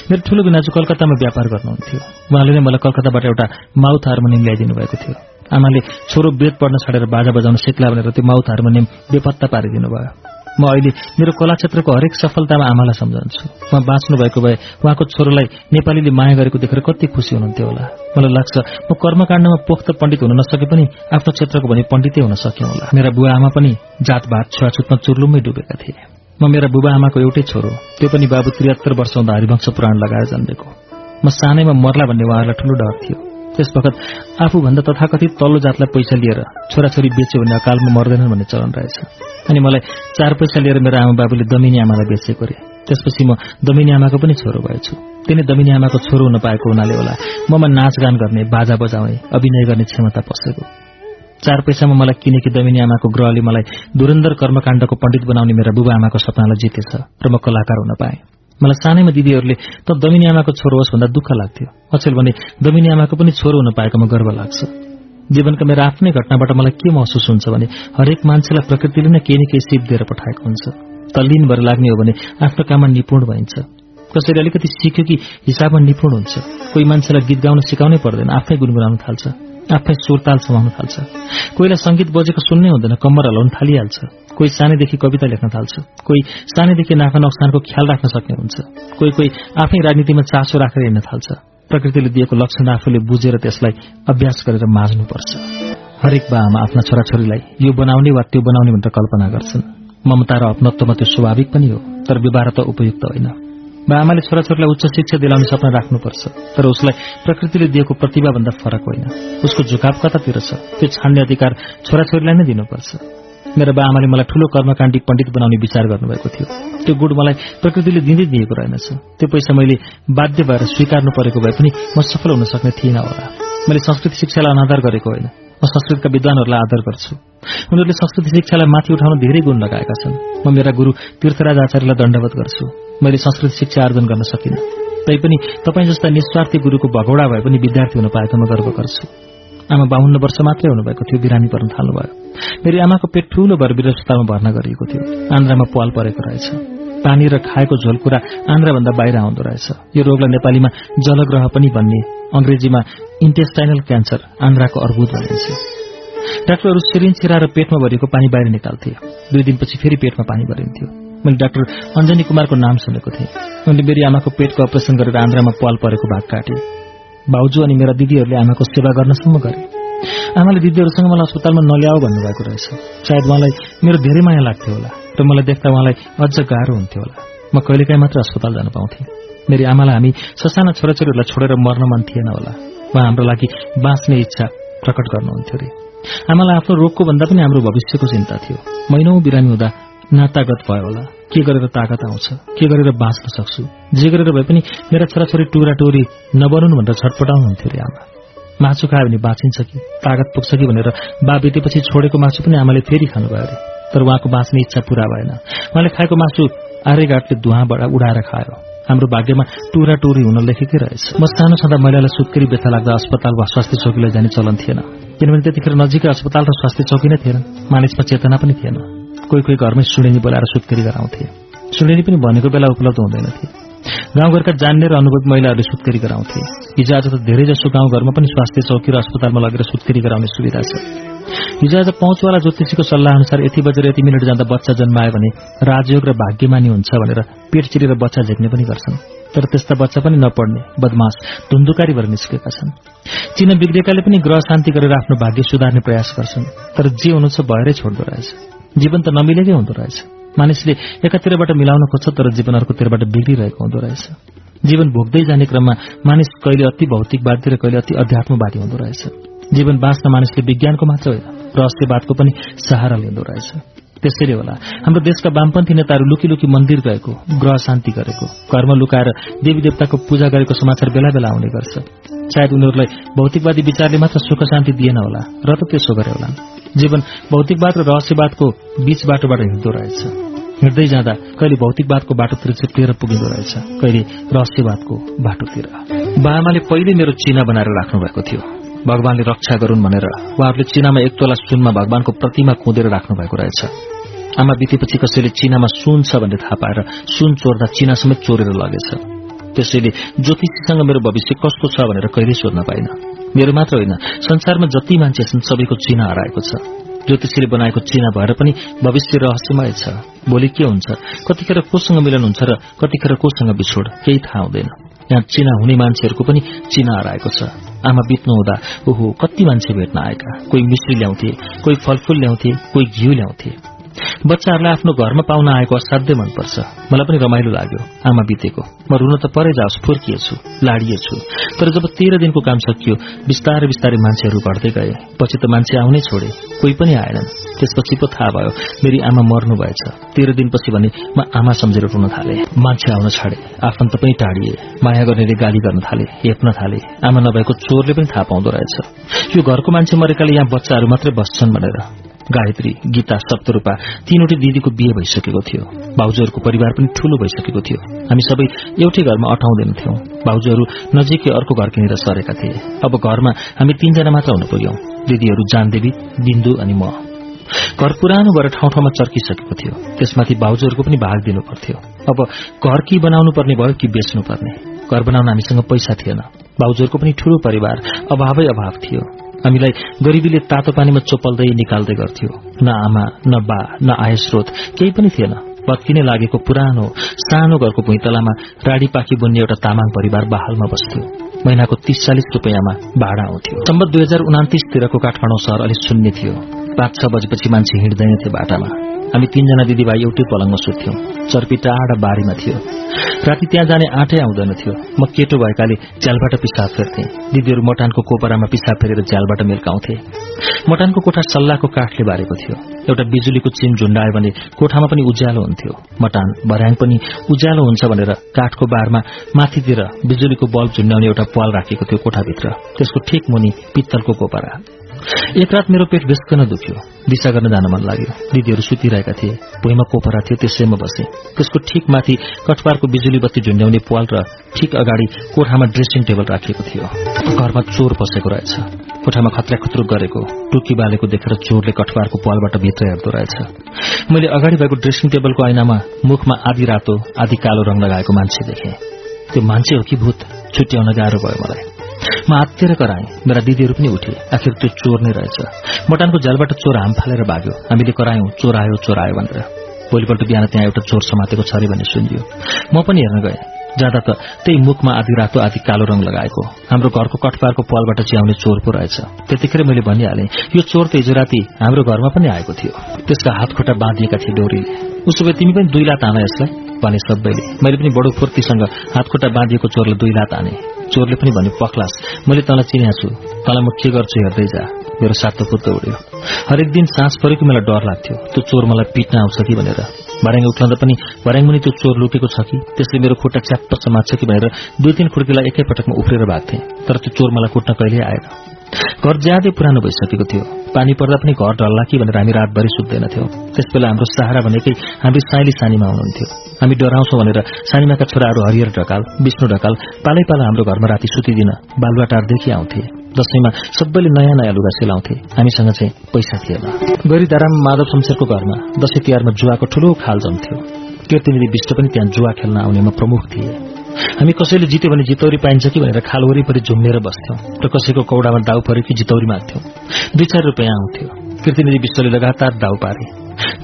मेरो ठुलो बिनाजु कलकत्तामा व्यापार गर्नुहुन्थ्यो उहाँले नै मलाई कलकत्ताबाट एउटा माउथ हार्मोनियम ल्याइदिनु भएको थियो। आमाले छोरो बेद पढ्न छाडेर बाजा बजाउन सिक्ला भनेर त्यो माउथ हार्मोनियम बेपत्ता पारिदिनु भयो म अहिले मेरो कला क्षेत्रको हरेक सफलतामा आमालाई सम्झन्छु। उहाँ बाँच्नु भएको भए उहाँको छोरोलाई नेपालीले माया गरेको देखेर कति खुसी हुनुहुन्थ्यो होला। मलाई लाग्छ म कर्मकाण्डमा पोख्त पण्डित हुन नसके पनि आफ्नो क्षेत्रको भने पण्डितै हुन सक्यो होला। मेरा बुवा आमा पनि जातभात छुवाछुतमा चुर्लुम्मै डुबेका थिए। म मेरा बुबा आमाको एउटै छोरो त्यो पनि बाबु त्रिहत्तर वर्ष हुँदा हरिवंश पुराण लगाएर जन्मेको। म सानैमा मर्ला भन्ने उहाँहरूलाई ठूलो डर थियो। त्यस वखत आफूभन्दा तथाकथित तल्लो जातलाई पैसा लिएर छोराछोरी बेच्यो भने अकालमा मर्दैनन् भन्ने चलन रहेछ। अनि मलाई चार पैसा लिएर मेरो आमा बाबुले दमिनी आमालाई बेचेको रे। त्यसपछि म दमिनी आमाको पनि छोरो भएछु। तिनी दमिनी आमाको छोरो हुन पाएको हुनाले होला। ममा नाचगान गर्ने बाजा बजाउने अभिनय गर्ने क्षमता पसेको। चार पैसामा मलाई किनेकी दमिनी आमाको ग्रहले मलाई दुरन्धर कर्मकाण्डको पण्डित बनाउने मेरा बुबा आमाको सपनालाई जितेछ र म कलाकार हुन पाएँ। मलाई सानैमा दिदीहरूले त दमिनी आमाको छोरो होस् भन्दा दुःख लाग्थ्यो। अचेल भने दमिनी आमाको पनि छोरो हुन पाएकोमा गर्व लाग्छ। जीवनका मेरो आफ्नै घटनाबाट मलाई के महसुस हुन्छ भने हरेक मान्छेलाई प्रकृतिले नै केही न केही सिप दिएर पठाएको हुन्छ। तल्लीन भएर लाग्ने हो भने आफ्नो काममा निपुण भइन्छ। कसैले अलिकति सिक्यो कि हिसाबमा निपुण हुन्छ। कोही मान्छेलाई गीत गाउन सिकाउनै पर्दैन आफै गुनगुनाउन थाल्छ। आफै सुरताल समाउन थाल्छ। कोहीलाई संगीत बजेको सुन्नै हुँदैन कम्मर हलाउन थालिहाल्छ। कोही सानैदेखि कविता लेख्न थाल्छ कोही सानैदेखि नाफा नोक्सानको ख्याल राख्न सक्ने हुन्छ कोही कोही आफै राजनीतिमा चासो राखेर हिँड्न थाल्छ प्रकृतिले दिएको लक्षण आफूले बुझेर त्यसलाई अभ्यास गरेर माझ्नुपर्छ। हरेक बा आमा आफ्ना छोराछोरीलाई यो बनाउने वा त्यो बनाउने भनेर कल्पना गर्छन्। ममता र अपनत्वमा त्यो स्वाभाविक पनि हो तर व्यवहार त उपयुक्त होइन। बा आमाले छोराछोरीलाई उच्च शिक्षा दिलाउने सपना राख्नुपर्छ तर उसलाई प्रकृतिले दिएको प्रतिभाभन्दा फरक होइन। उसको झुकाव कतातिर छ त्यो छान्ने अधिकार छोराछोरीलाई नै दिनुपर्छ। मेरा बा आमाले मलाई ठूलो कर्मकाण्डी पण्डित बनाउने विचार गर्नुभएको थियो। त्यो गुण मलाई प्रकृतिले दिँदै दिएको रहेनछ। त्यो पैसा मैले बाध्य भएर स्वीकार्नु परेको भए पनि म सफल हुन सक्ने थिइनँ होला। मैले संस्कृत शिक्षालाई अनादर गरेको होइन। म संस्कृतका विद्वानहरूलाई आदर गर्छु। उनीहरूले संस्कृत शिक्षालाई माथि उठाउन धेरै गुण लगाएका छन्। म मेरा गुरू तीर्थराज आचार्यलाई दण्डवत गर्छु। मैले संस्कृत शिक्षा आर्जन गर्न सकिनँ। तैपनि तपाईँ जस्ता निस्वार्थी गुरूको भगौडा भए पनि विद्यार्थी हुन पाएकोमा गर्व गर्छु। आमा बाहुन्न वर्ष मात्रै हुनुभएको थियो बिरामी पर्न थाल्नुभयो। मेरी आमाको पेट ठूलो भएर अस्पतालमा भर्ना गरिएको थियो। आन्द्रामा पाल परेको रहेछ। पानी र खाएको झोल कुरा आन्द्राभन्दा बाहिर आउँदो रहेछ। यो रोगलाई नेपालीमा जलग्रह पनि भन्ने अंग्रेजीमा इन्टेस्टाइनल क्यान्सर आन्द्राको अर्बुद भनिन्छ। डाक्टरहरू सिरिन छिरा र पेटमा भरिएको पानी बाहिर निकाल्थे। दुई दिनपछि फेरि पेटमा पानी भरिन्थ्यो। मैले डाक्टर अञ्जनी कुमारको नाम सुनेको थिएँ। उनले मेरी आमाको पेटको अपरेसन गरेर आन्द्रामा पाल परेको भाग काटे। भाउजू अनि मेरा दिदीहरूले आमाको सेवा गर्नसम्म गरे। आमाले दिदीहरूसँग मलाई अस्पतालमा नल्याऊ भन्नुभएको रहेछ। सायद उहाँलाई मेरो धेरै माया लाग्थ्यो होला र मलाई देख्दा उहाँलाई अझ गाह्रो हुन्थ्यो होला। म कहिलेकाहीँ मात्र अस्पताल जान पाउँथेँ। मेरी आमालाई हामी ससाना छोराछोरीहरूलाई छोडेर मर्न मन थिएन होला। उहाँ हाम्रो लागि बाँच्ने इच्छा प्रकट गर्नुहुन्थ्यो अरे आमालाई आफ्नो रोगको भन्दा पनि हाम्रो भविष्यको चिन्ता थियो। महिनौ बिरामी हुँदा नातागत भयो होला। के गरेर तागत आउँछ? के गरेर बाँच्न सक्छु? जे गरेर भए पनि मेरा छोराछोरी टुरा टोरी नबनुन् भनेर छटपटाउनुहुन्थ्यो अरे आमा। मासु खायो भने बाँचिन्छ कि? तागत पुग्छ कि भनेर बा बितेपछि छोडेको मासु पनि आमाले फेरि खानुभयो अरे तर उहाँको बाँच्ने इच्छा पूरा भएन। उहाँले खाएको मासु आर्यघाटले धुवाबाट उडाएर खायो। हाम्रो भाग्यमा टुरा टुरी हुन लेखेकै रहेछ। म सानो छँदा महिलालाई सुत्केरी व्यथा लाग्दा अस्पताल वा स्वास्थ्य चौकीलाई जाने चलन थिएन। किनभने त्यतिखेर नजिकै अस्पताल र स्वास्थ्य चौकी नै थिएन। मानिसमा चेतना पनि थिएन। कोही कोही घरमै सुडेनी बोलाएर सुत्केरी गराउँथे। सुडेनी पनि भनेको बेला उपलब्ध हुँदैनथे। गाउँघरका जान्ने र अनुभवी महिलाहरूले सुत्केरी गराउँथे। हिजो आज त धेरैजसो गाउँघरमा पनि स्वास्थ्य चौकी र अस्पतालमा लगेर सुत्केरी गराउने सुविधा छ। हिजो आज पहुँचवाला ज्योतिषीको सल्लाह अनुसार यति बजेर यति मिनट जाँदा बच्चा जन्मायो भने राजयोग र भाग्यमानी हुन्छ भनेर पेट चिरेर बच्चा झेक्ने पनि गर्छन्। तर त्यस्ता बच्चा पनि नपढ्ने बदमास धुन्धुकारी भएर निस्केका छन्। चिन बिग्रेकाले पनि ग्रह शान्ति गरेर आफ्नो भाग्य सुधार्ने प्रयास गर्छन्। तर जे हुनु छ भएरै छोड्दो रहेछ। जीवन त नमिलेकै हुँदो रहेछ। मानिसले एकातिरबाट मिलाउन खोज्छ तर जीवन अर्कोतिरबाट बिग्रिरहेको हुँदो रहेछ। जीवन भोग्दै जाने क्रममा मानिस कहिले अति भौतिकवादी र कहिले अति अध्यात्मवादी हुँदो रहेछ। जीवन बाँच्न मानिसले विज्ञानको मात्र होइन रहस्यवादको पनि सहारा लिँदो रहेछ। त्यसैले होला हाम्रो देशका वामपन्थी नेताहरू लुकी लुकी मन्दिर गएको ग्रह शान्ति गरेको घरमा लुकाएर देवी देवताको पूजा गरेको समाचार बेला बेला आउने गर्छ। सायद उनीहरूलाई भौतिकवादी विचारले मात्र सुख शान्ति दिएन होला र त त्यसो गरे होला जीवन भौतिकवाद र रहस्यवादको बीच बाटोबाट हिँड्दो रहेछ। हिँड्दै जाँदा कहिले भौतिकवादको बाटोतिर चिप्लिएर पुगिँदो रहेछ कहिले रहस्यवादको बाटोतिर। बामाले पहिले मेरो चिना बनाएर राख्नु भएको थियो। भगवानले रक्षा गरून् भनेर उहाँहरूले चिनामा एक तोला सुनमा भगवानको प्रतिमा कुदेर राख्नु भएको रहेछ। आमा बितेपछि कसैले चिनामा सुन छ भन्ने थाहा पाएर सुन चोर्दा चिना समेत चोरेर लगेछ। त्यसैले ज्योतिषीसँग मेरो भविष्य कस्तो छ भनेर कहिल्यै सोध्न पाइन। मेरो मात्र होइन संसारमा जति मान्छे छन् सबैको चिना हराएको छ। ज्योतिषीले बनाएको चिना भएर पनि भविष्य रहस्यमय छ। भोलि के हुन्छ? कतिखेर कोसँग मिलन हुन्छ र कतिखेर कोसँग बिछोड? केही थाहा हुँदैन। यहाँ चिना हुने मान्छेहरूको पनि चिना हराएको छ। आमा बित्नु हुँदा ओहो कति मान्छे भेट्न आएका? कोही मिश्री ल्याउँथे कोही फलफूल ल्याउँथे कोही घिउ ल्याउँथे। बच्चाहरूलाई आफ्नो घरमा पाउन आएको असाध्यै मनपर्छ। मलाई पनि रमाइलो लाग्यो। आमा बितेको। म रुन त परै जाओस् फुर्किएछु लाडिएछु तर जब तेह्र दिनको काम सकियो बिस्तारै बिस्तारै मान्छेहरू घट्दै गए। पछि त मान्छे आउनै छोडे कोही पनि आएनन्। त्यसपछि पो थाहा भयो मेरी आमा मर्नु भएछ। तेह्र दिनपछि भने म आमा सम्झेर रुन थाले। मान्छे आउन छाडे आफन्त पनि टाढिए। माया गर्नेले गाली गर्न थाले हेप्न थाले। आमा नभएको चोरले पनि थाहा पाउँदो रहेछ। यो घरको मान्छे मरेकाले यहाँ बच्चाहरू मात्रै बस्छन् भनेर। गायत्री गीता सप्तरूपा तीनवटै दिदीको बिहे भइसकेको थियो। भाउजूहरूको परिवार पनि ठूलो भइसकेको थियो। हामी सबै एउटै घरमा अठाउँदैनथ्यौं भाउजूहरू नजिकै अर्को घर किनेर सरेका थिए। अब घरमा हामी तीनजना मात्र हुन पुग्यौं। दिदीहरू जानदेवी बिन्दु अनि म। घर पुरानो भएर ठाउँ ठाउँमा चर्किसकेको थियो। त्यसमाथि भाउजूहरूको पनि भाग दिनु पर्थ्यो। अब घर कि बनाउनु पर्ने भयो कि बेच्नु पर्ने? घर बनाउन हामीसँग पैसा थिएन। भाउजूहरूको पनि ठूलो परिवार अभावै अभाव थियो। हामीलाई गरिबीले तातो पानीमा चोपल्दै निकाल्दै गर्थ्यो। न आमा न बा न आय स्रोत केही पनि थिएन। पत्किने लागेको पुरानो सानो घरको भुइँतलामा राडी पाखी बुन्ने एउटा तामाङ परिवार बहालमा बस्थ्यो। महिनाको तीस चालिस रुपियाँमा भाडा आउँथ्यो सम्बत दुई हजार उनातिसतिरको काठमाडौँ शहर अलिक शून्य थियो। पाँच छ बजेपछि मान्छे हिँड्दैनथे बाटामा। हामी तीनजना दिदीभाइ एउटै पलङमा सुत्थ्यौं। चर्पी टाढा बारीमा थियो। राति त्यहाँ जाने आँटै आउँदैन थियो। म केटो भएकाले झ्यालबाट पिसाब फेर्थे। दिदीहरू मटानको कोपरामा पिसाब फेरेर झ्यालबाट मिल्काउँथे। मटानको कोठा सल्लाहको काठले बारेको थियो। एउटा बिजुलीको चिम झुण्डायो भने कोठामा पनि उज्यालो हुन्थ्यो। मटान भर्याङ पनि उज्यालो हुन्छ भनेर काठको बारमा माथितिर बिजुलीको बल्ब झुण्डाउने एउटा पाल राखेको थियो कोठाभित्र। त्यसको ठिक मुनि पित्तलको कोपरा। एक रात मेरो पेट बेसकन दुख्यो। दिशा गर्न जान मन लाग्यो। दिदीहरू सुतिरहेका थिए। भुइँमा कोपरा थियो त्यसैमा बसे। त्यसको ठिक माथि कटपारको बिजुली बत्ती झुन्ड्याउने पाल र ठिक अगाडि कोठामा ड्रेसिङ टेबल राखिएको थियो। घरमा चोर पसेको रहेछ। कोठामा खत्रा गरेको टुकी बालेको देखेर चोरले कटवारको पालबाट भित्र हेर्दो रहेछ। मैले अगाडि भएको ड्रेसिङ टेबलको ऐनामा मुखमा आधी रातो आधी कालो रंग लगाएको मान्छे देखेँ। त्यो मान्छे हो कि भूत? छुट्याउन गाह्रो भयो मलाई। म आत्तेर कराएँ। मेरा दिदीहरू पनि उठे। आखिर त्यो चोर नै रहेछ। मटानको झ्यालबाट चोर हाम फालेर भाग्यो। हामीले करायौं चोर आयो चोर आयो भनेर। भोलिपल्ट बिहान त्यहाँ एउटा चोर समातेको छ अरे भन्ने सुनियो। म पनि हेर्न गएँ। जाँदा त त्यही मुखमा आधी रातो आधी कालो रंग लगाएको। हाम्रो घरको कठपारको पालबाट च्याउने चोर पो रहेछ। त्यतिखेर मैले भनिहालेँ यो चोर त हिजो राति हाम्रो घरमा पनि आएको थियो। त्यसका हात खुट्टा बाँधिएका थिए डोरीले। उसो भए तिमी पनि दुई लात आना यसलाई भने सबैले। मैले पनि बडो फुर्तीसँग हात खुट्टा बाँधिएको चोरलाई दुई लात आने। चोरले पनि भन्यो पक्लास मैले तँलाई चिनिया छु। तँलाई म के गर्छु हेर्दै जा मेरो सातो पुत्त उड्यो। हरेक दिन सास परेको मलाई डर लाग्थ्यो। त्यो चोर मलाई पिट्न आउँछ कि भनेर। भर्याङ उक्लाउँदा पनि भर्याङ मुनि त्यो चोर लुकेको छ कि? त्यसले मेरो खुट्टा च्याप्प समात्छ कि भनेर दुई तीन खुर्कीलाई एकैपटकमा उफ्रेर भाग्थे। तर त्यो चोर मलाई कुट्न कहिल्यै आएन। घर ज्यादै पुरानो भइसकेको थियो। पानी पर्दा पनि घर ढल्ला कि भनेर हामी रातभरि सुत्दैनथ्यौं त्यसबेला हाम्रो सहारा भनेकै हामी साइली सानीमा हुनुहुन्थ्यो। हामी डराउँछौं भनेर सानीमाका छोराहरू हरिहर ढकाल विष्णु ढकाल पालै पाला हाम्रो घरमा राति सुतिदिन बालुवाटारदेखि आउँथे। दशैंमा सबैले नयाँ नयाँ लुगा सिलाउँथे। हामीसँग चाहिँ पैसा थिएन। गरीदाराम माधव शमशेरको घरमा दशैं तिहारमा जुवाको ठूलो खाल जम्थ्यो। कीर्तिनिधि विष्ट पनि त्यहाँ जुवा खेल्न आउनेमा प्रमुख थिए। हामी कसैले जित्यो भने जितौरी पाइन्छ कि भनेर खाल वरिपरि झुम्नेर बस्थ्यौं र कसैको कौडामा दाउ पऱ्यो कि जितौरी माग्थ्यौं दुई चार रुपियाँ आउँथ्यो कीर्तिनिधि विश्वले लगातार दाउ पारे।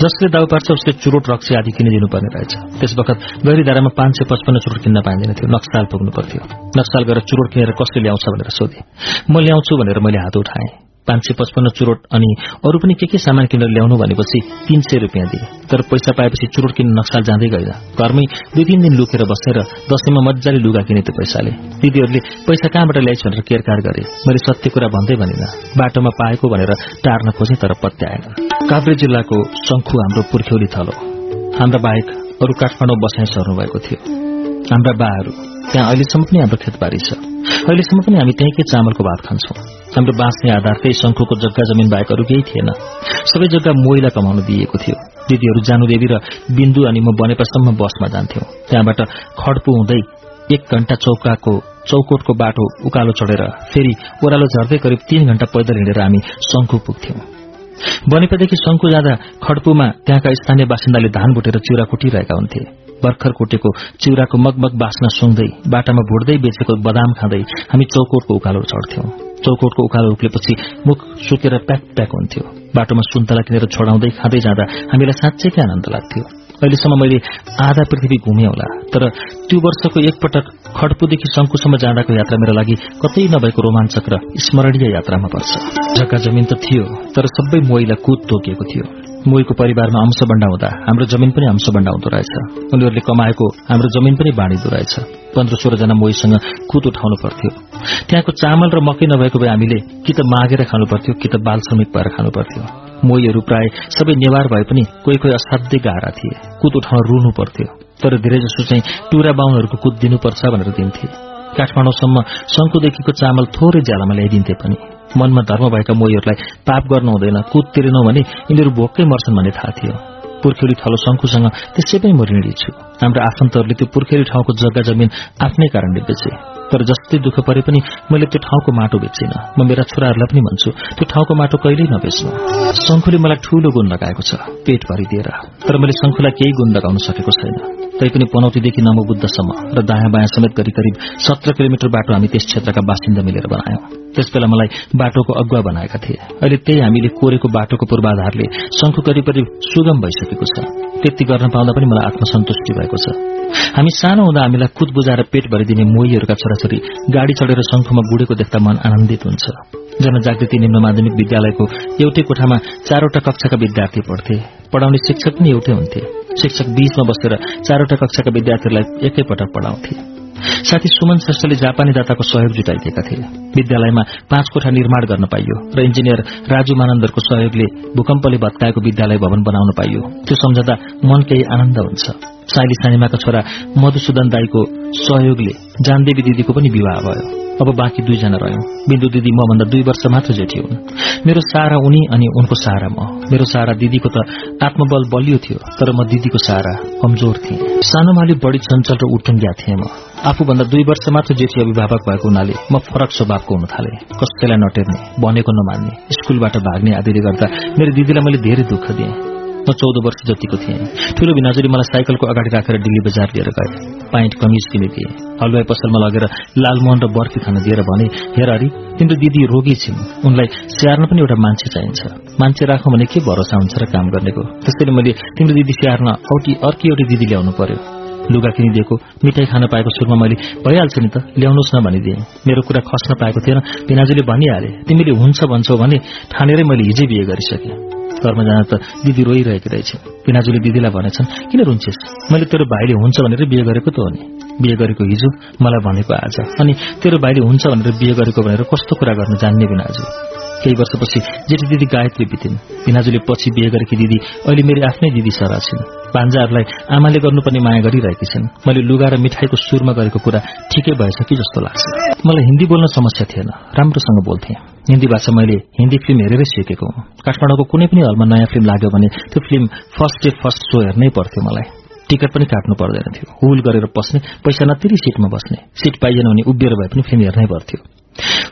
जसले दाउ पार्छ उसले चुरोट रक्सी आदि किनिदिनुपर्ने रहेछ। त्यस वखत गैरीधारामा पाँच सय पचपन्न चुरोट किन्न पाइँदैन थियो। नक्साल पुग्नु पर्थ्यो नक्साल गरेर चुरोट किनेर कसले ल्याउँछ भनेर सोधे। म ल्याउँछु भनेर मैले हात उठाएँ। पाँच सय पचपन्न चुरोट अनि अरू पनि के के सामान किनेर ल्याउनु भनेपछि तीन सय रुपियाँ दिए। तर पैसा पाएपछि चुरोट किन्न नक्साल जाँदै गएन घरमै दुई तीन दिन लुकेर बसेर दशैंमा मजाले लुगा किने त्यो पैसाले। दिदीहरूले पैसा कहाँबाट ल्याइस् भनेर केरकार गरे। मैले सत्य कुरा भन्दै भनिन। बाटोमा पाएको भनेर टार्न खोजे तर पत्याएन। काभ्रे जिल्लाको शंखु हाम्रो पुर्ख्यौली थलो। हाम्रा बाहेक अरू काठमाडौँ बसाइ सर्नु भएको थियो। हाम्रा बाहरू त्यहाँ अहिलेसम्म पनि हाम्रो खेतबारी छ। अहिलेसम्म पनि हामी त्यहीँकै चामलको भात खान्छौं। हाम्रो बाँच्ने आधार त्यही शंखुको जग्गा जमिन बाहेक अरू केही थिएन। सबै जग्गा मोइला कमाउन दिइएको थियो। दिदीहरू जानुदेवी र बिन्दु अनि म बनेपासम्म बसमा जान्थ्यौं। त्यहाँबाट खड्पु हुँदै एक घण्टा चौकाको चौकोटको बाटो उकालो चढेर फेरि ओह्रालो झर्दै करिब तीन घण्टा पैदल हिँडेर हामी शंखु पुग्थ्यौं। बनेपादेखि शंखु जाँदा खड्पुमा त्यहाँका स्थानीय बासिन्दाले धान भुटेर चिउरा कुटिरहेका हुन्थे। भर्खर कुटेको चिउराको मगमग बास्न सुँग्दै बाटामा भुट्दै बेचेको बदाम खाँदै हामी चौकोटको उकालो चढ्थ्यौं। चौकोटको उकालो उक्लेपछि मुख सुकेर प्याक प्याक हुन्थ्यो। बाटोमा सुन्तला किनेर छोडाउँदै खाँदै जाँदा हामीलाई साँच्चैकै आनन्द लाग्थ्यो। अहिलेसम्म मैले आधा पृथ्वी घुमे होला तर त्यो वर्षको एकपटक खड्पुदेखि शंकुसम्म जाँदाको यात्रा मेरो लागि कतै नभएको रोमाञ्चक र स्मरणीय यात्रामा पर्छ। जग्गा जमिन त थियो तर सबै मोइला कुद तोकिएको थियो। मोईको परिवारमा अंशबण्डा हुँदा हाम्रो जमिन पनि अंशबण्डा हुँदो रहेछ। उनीहरूले कमाएको हाम्रो जमिन पनि बाँडिदो रहेछ। पन्ध्र सोह्रजना मोहीसँग कुद उठाउनु पर्थ्यो। त्यहाँको चामल र मकै नभएको भए हामीले कि त मागेर खानु पर्थ्यो कि त बाल श्रमिक भएर खानु पर्थ्यो। मोहीहरू प्राय सबै नेवार भए पनि कोही कोही असाध्यै गाह्रा थिए। कुद उठाउन रुनु पर्थ्यो। तर धेरैजसो चाहिँ टुरा बाहुनहरूको कुद दिनुपर्छ भनेर दिन्थे। काठमाडौँसम्म शंकुदेखिको चामल थोरै ज्यालामा ल्याइदिन्थे पनि। मनमा धर्म भएका मोहीहरूलाई पाप गर्नु हुँदैन कुद तिरेनौ भने यिनीहरू भोकै मर्छन् भन्ने थाहा थियो। पुर्खेली थलो शंकुसँग त्यसै पनि म ऋणी छु। हाम्रो आफन्तहरूले त्यो पुर्खेली ठाउँको जग्गा जमिन आफ्नै कारणले बेचे। तर जस्तै दुःख परे पनि मैले त्यो ठाउँको माटो बेचिन म मेरा छोराहरूलाई पनि भन्छु त्यो ठाउँको माटो कहिल्यै नबेच्नु। शंखुले मलाई ठूलो गुण लगाएको छ पेट भरिदिएर। तर मैले शंखुलाई केही गुण लगाउन सकेको छैन। तैपनि पनौतीदेखि नमबुद्धसम्म र दायाँ बायाँ समेत गरी करिब सत्र किलोमिटर बाटो हामी त्यस क्षेत्रका बासिन्दा मिलेर बनायौं। त्यसबेला मलाई बाटोको अगुवा बनाएका थिए। अहिले त्यही हामीले कोरेको बाटोको पूर्वाधारले शंखु करिब सुगम भइसकेको छ। त्यति गर्न पाउँदा पनि मलाई आत्मसन्तुष्टि भएको छ। हामी सानो हुँदा हामीलाई कुद बुझाएर पेट भरिदिने मोहीहरूका छोराछोरी गाड़ी चढेर शंखुमा गुडेको देख्दा मन आनन्दित हुन्छ। जनजागृति निम्न माध्यमिक विद्यालयको एउटै कोठामा चारवटा कक्षाका विद्यार्थी पढ्थे। पढाउने शिक्षक पनि एउटै हुन्थे। शिक्षक बीचमा बसेर चारवटा कक्षाका विद्यार्थीहरूलाई एकैपटक पढाउँथे। साथी सुमन श्रेष्ठले जापानी दाताको सहयोग जुटाइदिएका थिए। विद्यालयमा पाँच कोठा निर्माण गर्न पाइयो र इन्जिनियर राजु मानन्दरको सहयोगले भूकम्पले भत्काएको विद्यालय भवन बनाउन पाइयो। त्यो सम्झदा मन केही आनन्द हुन्छ। साइली सानिमाका छोरा मधुसूदन दाईको सहयोगले जानदेवी दिदीको पनि विवाह भयो। अब बाँकी दुईजना रह्यौं। बिन्दु दिदी मभन्दा दुई वर्ष मात्र जेठी हुन्। मेरो सारा उनी अनि उनको सारा म। मेरो सारा दिदीको त आत्मबल बलियो थियो तर म दिदीको सारा कमजोर थिएँ। अलिक बढी चञ्चल र उटुङ्ग्या थिएँ म। आफूभन्दा दुई वर्ष मात्र जेठी अभिभावक भएको हुनाले म फरक स्वभावको हुन थाले। कसैलाई नटेर्ने भनेको नमान्ने स्कूलबाट भाग्ने आदिले गर्दा मेरो दिदीलाई मैले धेरै दुःख दिएँ। म चौध वर्ष जतिको थिएँ। ठूलो भिनाजुले मलाई साइकलको अगाडि राखेर दिल्ली बजार लिएर गए। पाइन्ट कमिज किनिदिए हलवाई पसलमा लगेर लालमोहन र बर्फी खान दिएर भने हेर अरे तिम्रो दिदी रोगी छिन्। उनलाई स्याहार्न पनि एउटा मान्छे चाहिन्छ। मान्छे राखौँ भने के भरोसा हुन्छ र काम गर्नेको? त्यसैले मैले तिम्रो दिदी स्याहार्न औटी अर्की एउटी दिदी ल्याउनु पर्यो। लुगा किनिदिएको मिठाई खान पाएको सुरुमा मैले भइहाल्छ नि त ल्याउनुहोस् न भनिदिएँ। मेरो कुरा खस्न पाएको थिएन। पिनाजुले भनिहाले तिमीले हुन्छ भन्छौ भने ठानेरै मैले हिजै बिहे गरिसकेँ। घरमा जान त दिदी रोइरहेकी रहेछ। पिनाजुले दिदीलाई भनेछन् किन रुन्छेस्? मैले तेरो भाइले हुन्छ भनेर बिहे गरेको त हो नि। बिहे गरेको हिजो मलाई भनेको आज। अनि तेरो भाइले हुन्छ भनेर बिहे गरेको भनेर कस्तो कुरा गर्न जान्ने बिनाजु केही वर्षपछि जेठी दिदी गायत्री बितिन्। पिनाजुले पछि बिहे गरेकी दिदी अहिले मेरी आफ्नै दिदी सरा छिन्। पान्जाहरूलाई आमाले गर्नुपर्ने माया गरिरहेकी छिन्। मैले लुगा र मिठाईको सुरमा गरेको कुरा ठिकै भएछ कि जस्तो लाग्छ। मलाई हिन्दी बोल्न समस्या थिएन। राम्रोसँग बोल्थे। हिन्दी भाषा मैले हिन्दी फिल्म हेरेरै सिकेको हुँ। काठमाडौँको कुनै पनि हलमा नयाँ फिल्म लाग्यो भने त्यो film first day first show हेर्नै पर्थ्यो मलाई। टिकट पनि काट्नु पर्दैन थियो। हुल गरेर पस्ने पैसा नतिरी सिटमा बस्ने सिट पाइएन भने उभिएर भए पनि फिल्म हेर्नै पर्थ्यो।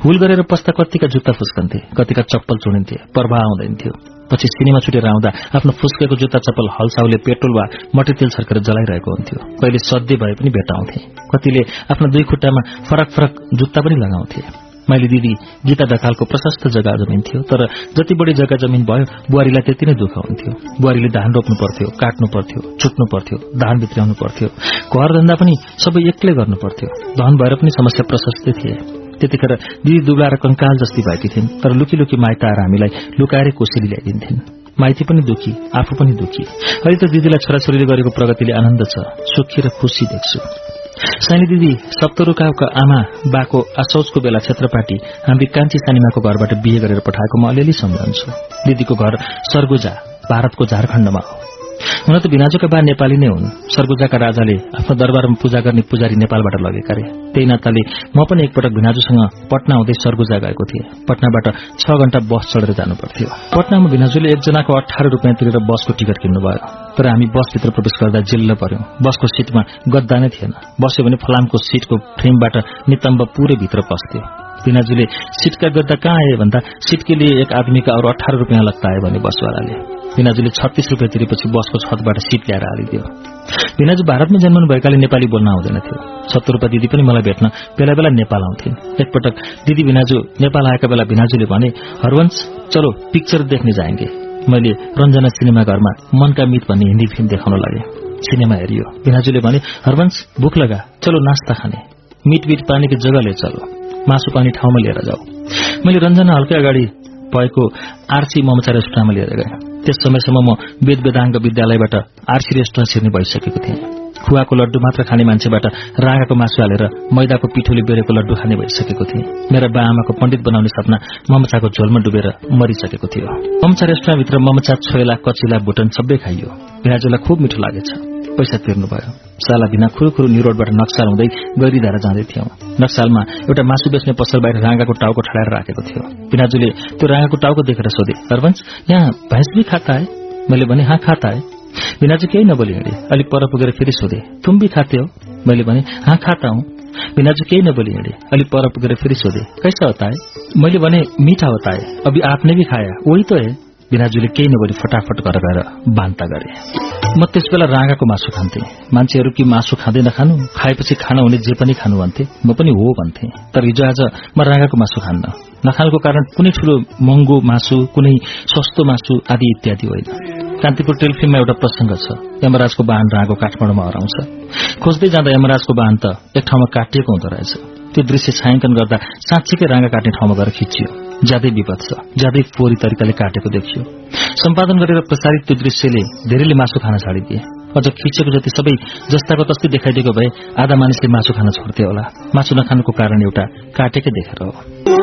हुल गरेर पस्दा कतिका जुत्ता फुस्कन्थे कतिका चप्पल चुनिन्थे प्रवाह आउँदैन थियो। पछि सिनेमा छुटेर आउँदा आफ्नो फुस्केको जुत्ता चप्पल हलसाउले पेट्रोल वा मटेतेल छर्केर जलाइरहेको हुन्थ्यो। कहिले सध्य भए पनि भेटाउँथे। कतिले आफ्ना दुई खुट्टामा फरक फरक जुत्ता पनि लगाउँथे। मैले दिदी गीता ढकालको प्रशस्त जग्गा जमिन थियो तर जति बढी जग्गा जमिन भयो बुहारीलाई त्यति नै दुःख हुन्थ्यो। बुहारीले धान रोप्नु पर्थ्यो काट्नु पर्थ्यो छुट्नु पर्थ्यो धान भित्राउनु पर्थ्यो घर धन्दा पनि सबै एक्लै गर्नु पर्थ्यो। धन भएर पनि समस्या प्रशस्तै थिए। त्यतिखेर दिदी दुब्ला र कंकाल जस्ती भएकी थिइन् तर लुकी लुकी माइत आएर हामीलाई लुकाएरै कोसेली ल्याइदिन्थिन्। माइती पनि दुखी आफू पनि दुखी। अहिले त दिदीलाई छोराछोरीले गरेको प्रगतिले आनन्द छ सुखी र खुशी देख्छु। सानी दिदी सप्तरुकाको आमा बाको असौजको बेला क्षेत्रपाटी हामी कान्छी सानिमाको घरबाट बिहे गरेर पठाएको म अलिअलि सम्झन्छु। दिदीको घर सरगुजा भारतको झारखण्डमा हो। हुन त भिनाजुका बा नेपाली नै हुन्। सरगुजाका राजाले आफ्नो दरबारमा पूजा गर्ने पुजारी नेपालबाट लगेका रे। त्यही नाताले म पनि एकपटक भिनाजुसँग पटना हुँदै सरगुजा गएको थिएँ। पटनाबाट छ घण्टा बस चढेर जानु पर्थ्यो पटनामा भिनाजुले एकजनाको अठार रुपियाँ तिरेर बसको टिकट किन्नुभयो। तर हामी बसभित्र प्रवेश गर्दा जिल्ल पर्यौं। बसको सीटमा गद्दा नै थिएन। बस्यो भने फलामको सीटको फ्रेमबाट नितम्ब पूरै भित्र पस्थ्यो। पिनाजुले सीटका गद्दा कहाँ आए भन्दा सीटके एक आदमीका अरू अठार रुपियाँ लगता आयो भने बसवालाले। भिनाजुले छत्तीस रुपियाँ तिरेपछि बसको छतबाट सिट ल्याएर हालिदियो। भिनाजु भारतमै जन्मनु भएकाले नेपाली बोल्न आउँदैन थियो रूपियाँ दिदी पनि मलाई भेट्न बेला बेला नेपाल आउँथिन्। एकपटक दिदी भिनाजु नेपाल आएका बेला भिनाजुले भने हरवंश चलो पिक्चर देख्ने जाएंगे। मैले रञ्जना सिनेमा घरमा मनका मित भन्ने हिन्दी फिल्म देखाउन लगे। सिनेमा हेरियो। भिनाजुले भने हरवंश भुख लगा चलो नास्ता खाने। मिट मिट पानीको जग्गा ले चलो। मासु पानी ठाउँमा लिएर जाऊ। मैले रञ्जना हल्कै अगाडि भएको आरसी ममचा रेस्टुरेन्टमा लिएर गएँ। त्यस समयसम्म म वेद वेदाङ्ग विद्यालयबाट आरसी रेस्टुरेन्ट छिर्ने भइसकेको थिएँ। खुवाको लड्डु मात्र खाने मान्छेबाट रागाको मासु हालेर मैदाको पिठोले बेरेको लड्डु खाने भइसकेको थिएँ। मेरा बा आमाको पण्डित बनाउने सपना ममचाको झोलमा डुबेर मरिसकेको थियो। ममचा रेस्टुरेन्टभित्र ममचा छोएला कचिला भुटन सबै खाइयो। पिनाजुलाई खुब मिठो लागेछ। पैसा तिर्नुभयो। साला बिना खुरुखुरु निरोडबाट नक्साल हुँदै गैरीधारा जाँदै थियौं। नक्सालमा एउटा मासु बेच्ने पसल बाहिर राँगाको टाउको ठडाएर राखेको थियो। पिनाजुले त्यो राँगाको टाउको देखेर सोधे हरवंश यहाँ भैँस भी खाता है? मैले भने हाँ खाता है। बिनाजु केही नबोली हिँडे अलिक पर पुगेर फेरि सोधे तुम भी खाते हो? मैले भने हाँ खाता हूँ। बिनाजु केही नबोली हिँडे अलिक पर पुगेर फेरि सोधे कैसा होता मैले भने मीठा होता है। आपने भी खाया वही तो है। बिनाजुले केही नबोली फटाफट घर गएर बान्ता गरे। म त्यस बेला राँगाको मासु खान्थे। मान्छेहरू कि मासु खाँदै नखानु खाएपछि खान हुने जे पनि खानु भन्थे म पनि हो भन्थे। तर हिजो आज म राँगाको मासु खान्न। नखानुको कारण कुनै ठूलो महँगो मासु कुनै सस्तो मासु आदि इत्यादि होइन। कान्तिपुर टेलिफिल्ममा एउटा प्रसंग छ। यमराजको वाहन राँगो काठमाडौँमा हराउँछ। खोज्दै जाँदा यमराजको वाहन त एक ठाउँमा काटिएको हुँदो रहेछ। त्यो दृश्य छायाङ्कन गर्दा साँच्चीकै राँगा काट्ने ठाउँमा गएर खिचियो। ज्यादै विपद छ ज्यादै फोहोरी तरिकाले काटेको देखियो। सम्पादन गरेर प्रसारित त्यो दृश्यले धेरैले मासु खान छाडिदिए। अझ खिचेको जति सबै जस्ताको तस्तै देखाइदिएको भए आधा मानिसले मासु खान छोड्थे होला। मासु नखानुको कारण एउटा काटेकै देखेर हो।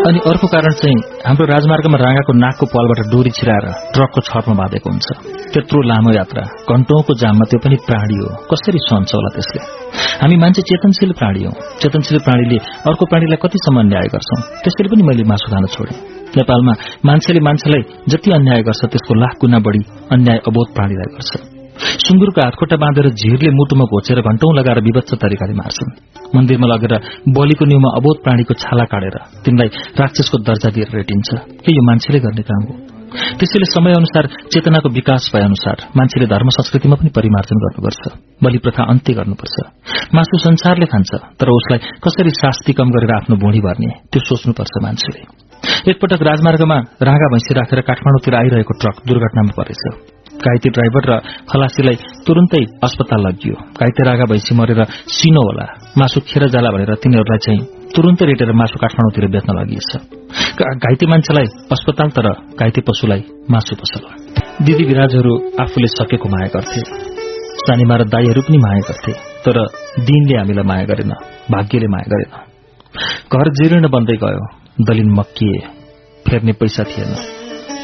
अनि अर्को कारण चाहिँ हाम्रो राजमार्गमा राँगाको नाकको पालबाट डोरी छिराएर ट्रकको छटमा बाँधेको हुन्छ। त्यत्रो लामो यात्रा घण्टौंको जाममा त्यो पनि प्राणी हो। कसरी सहन्छ होला त्यसले? हामी मान्छे चेतनशील प्राणी हौ। चेतनशील प्राणीले अर्को प्राणीलाई कतिसम्म अन्याय गर्छौं? त्यसरी पनि मैले मासु खान छोडे। नेपालमा मान्छेले मान्छेलाई जति अन्याय गर्छ त्यसको लाख गुणा बढ़ी अन्याय अबोध प्राणीलाई गर्छ। सुँगुरको हातखुट्टा बाँधेर झिरले मुटुमा घोचेर घण्टौं लगाएर विवत्स तरिकाले मार्छन्। मन्दिरमा लगेर बलिको न्यूमा अबोध प्राणीको छाला काटेर तिनलाई राक्षसको दर्जा दिएर रेटिन्छ। के यो मान्छेले गर्ने काम हो। त्यसैले समय अनुसार चेतनाको विकास भए अनुसार मान्छेले धर्म संस्कृतिमा पनि परिमार्जन गर्नुपर्छ। बलि प्रथा अन्त्य गर्नुपर्छ। मासु संसारले खान्छ तर उसलाई कसरी शास्ति कम गरेर आफ्नो भुँडी भर्ने त्यो सोच्नुपर्छ मान्छेले। एकपटक राजमार्गमा राँगा भैँसी राखेर काठमाडौँतिर आइरहेको ट्रक दुर्घटनामा परेछ। घाइते ड्राइभर र खलासीलाई तुरन्तै अस्पताल लगियो घाइते रागा भैँसी मरेर सिनो होला। मासु खेर जाला भनेर तिनीहरूलाई चाहिँ तुरन्तै रेटेर मासु काठमाडौँतिर बेच्न लगिएछ। घाइते मान्छेलाई अस्पताल तर घाइते पशुलाई मासु पसल। दिदी विराजहरू आफूले सकेको माया गर्थे। सानीमा र दाईहरू पनि माया गर्थे। तर दिनले हामीलाई माया गरेन भाग्यले माया गरेन। घर जीर्ण बन्दै गयो। दलिन मक्किए फेर्ने पैसा थिएन।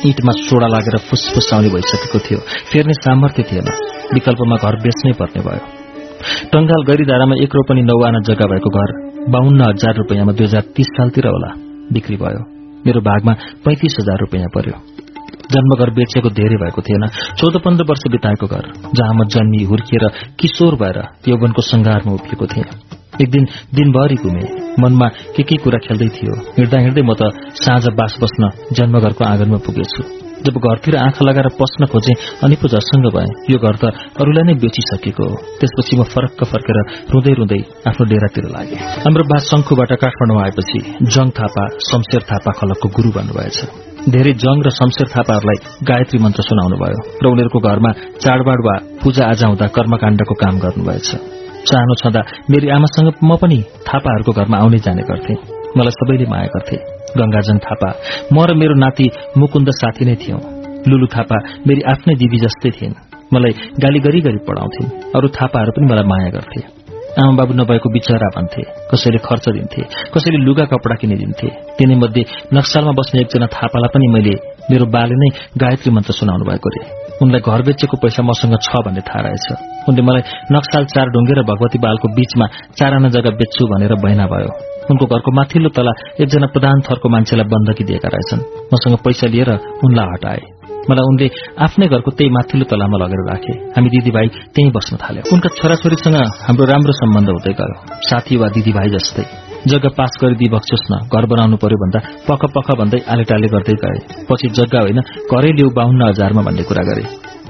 इँटमा सोडा लागेर फुसफुस आउने भइसकेको थियो। फेर्ने सामर्थ्य थिएन। विकल्पमा घर बेच्नै पर्ने भयो। टंगाल गैरीधारामा एक रोपनी नौ आना जग्गा भएको घर बाहन्न हजार रुपियाँमा दुई हजार तीस सालतिर होला। बिक्री भयो। मेरो भागमा पैंतिस हजार रुपियाँ पर्यो। जन्मघर बेचेको धेरै भएको थिएन। चौध पन्ध्र वर्ष बिताएको घर जहाँ म जन्मी हुर्किएर किशोर भएर यौवनको संघारमा उभिएको थिएँ। एक दिन दिनभरि घुमे। मनमा के के कुरा खेल्दै थियो हिँड्दा हिँड्दै म त साँझ बास बस्न जन्मघरको आँगनमा पुगेछु। जब घरतिर आँखा लगाएर पस्न खोजे अनि पो झर्सङ्ग भए यो घर त अरूलाई नै बेचिसकेको हो। त्यसपछि म फरक्क फर्केर रुँदै रुँदै आफ्नो डेरातिर लागे। हाम्रो बा शंखुबाट काठमाडौँ आएपछि जङ थापा शमशेर थापा खलकको गुरू बन्नुभएछ। धेरै जङ र शमशेर थापाहरूलाई गायत्री मन्त्र सुनाउनु भयो र उनीहरूको घरमा चाडबाड वा पूजा आजा हुँदा कर्मकाण्डको काम गर्नुभएछ। सानो छँदा मेरी आमासँग म पनि थापाहरूको घरमा आउने जाने गर्थे। मलाई सबैले माया गर्थे। गंगाजङ थापा म र मेरो नाति मुकुन्द साथी नै थियौं। लुलु थापा मेरी आफ्नै दिदी जस्तै थिइन्। मलाई गाली गरी गरी पढाउँथिन्। अरू थापाहरू पनि मलाई माया गर्थे। आमा बाबु नभएको बिचरा भन्थे कसैले खर्च दिन्थे कसैले लुगा कपडा किनिदिन्थे। तिनै मध्ये नक्सालमा बस्ने एकजना थापालाई पनि मैले मेरो बाले नै गायत्री मन्त्र सुनाउनु भएको रे उनलाई घर बेचेको पैसा मसँग छ भन्ने थाहा रहेछ। उनले मलाई नक्साल चार ढुङ्गे र भगवती बालको बीचमा चाराना जग्गा बेच्छु भनेर बहिना भयो। उनको घरको माथिल्लो तला एकजना प्रधान थरको मान्छेलाई बन्दकी दिएका रहेछन्। मसँग पैसा लिएर उनलाई हटाए। मलाई उनले आफ्नै घरको त्यही माथिल्लो तलामा लगेर राखे। हामी दिदीभाइ त्यही बस्न थाल्यो। उनका छोराछोरीसँग हाम्रो राम्रो सम्बन्ध हुँदै गयो। साथी वा दिदीभाइ जस्तै। जग्गा पास गरिदिई बक्सोस् न घर बनाउनु पर्यो भन्दा पख पख भन्दै आलेटाले गर्दै गए। पछि जग्गा होइन घरै ल्याउ बाहुन्न हजारमा भन्ने कुरा गरे।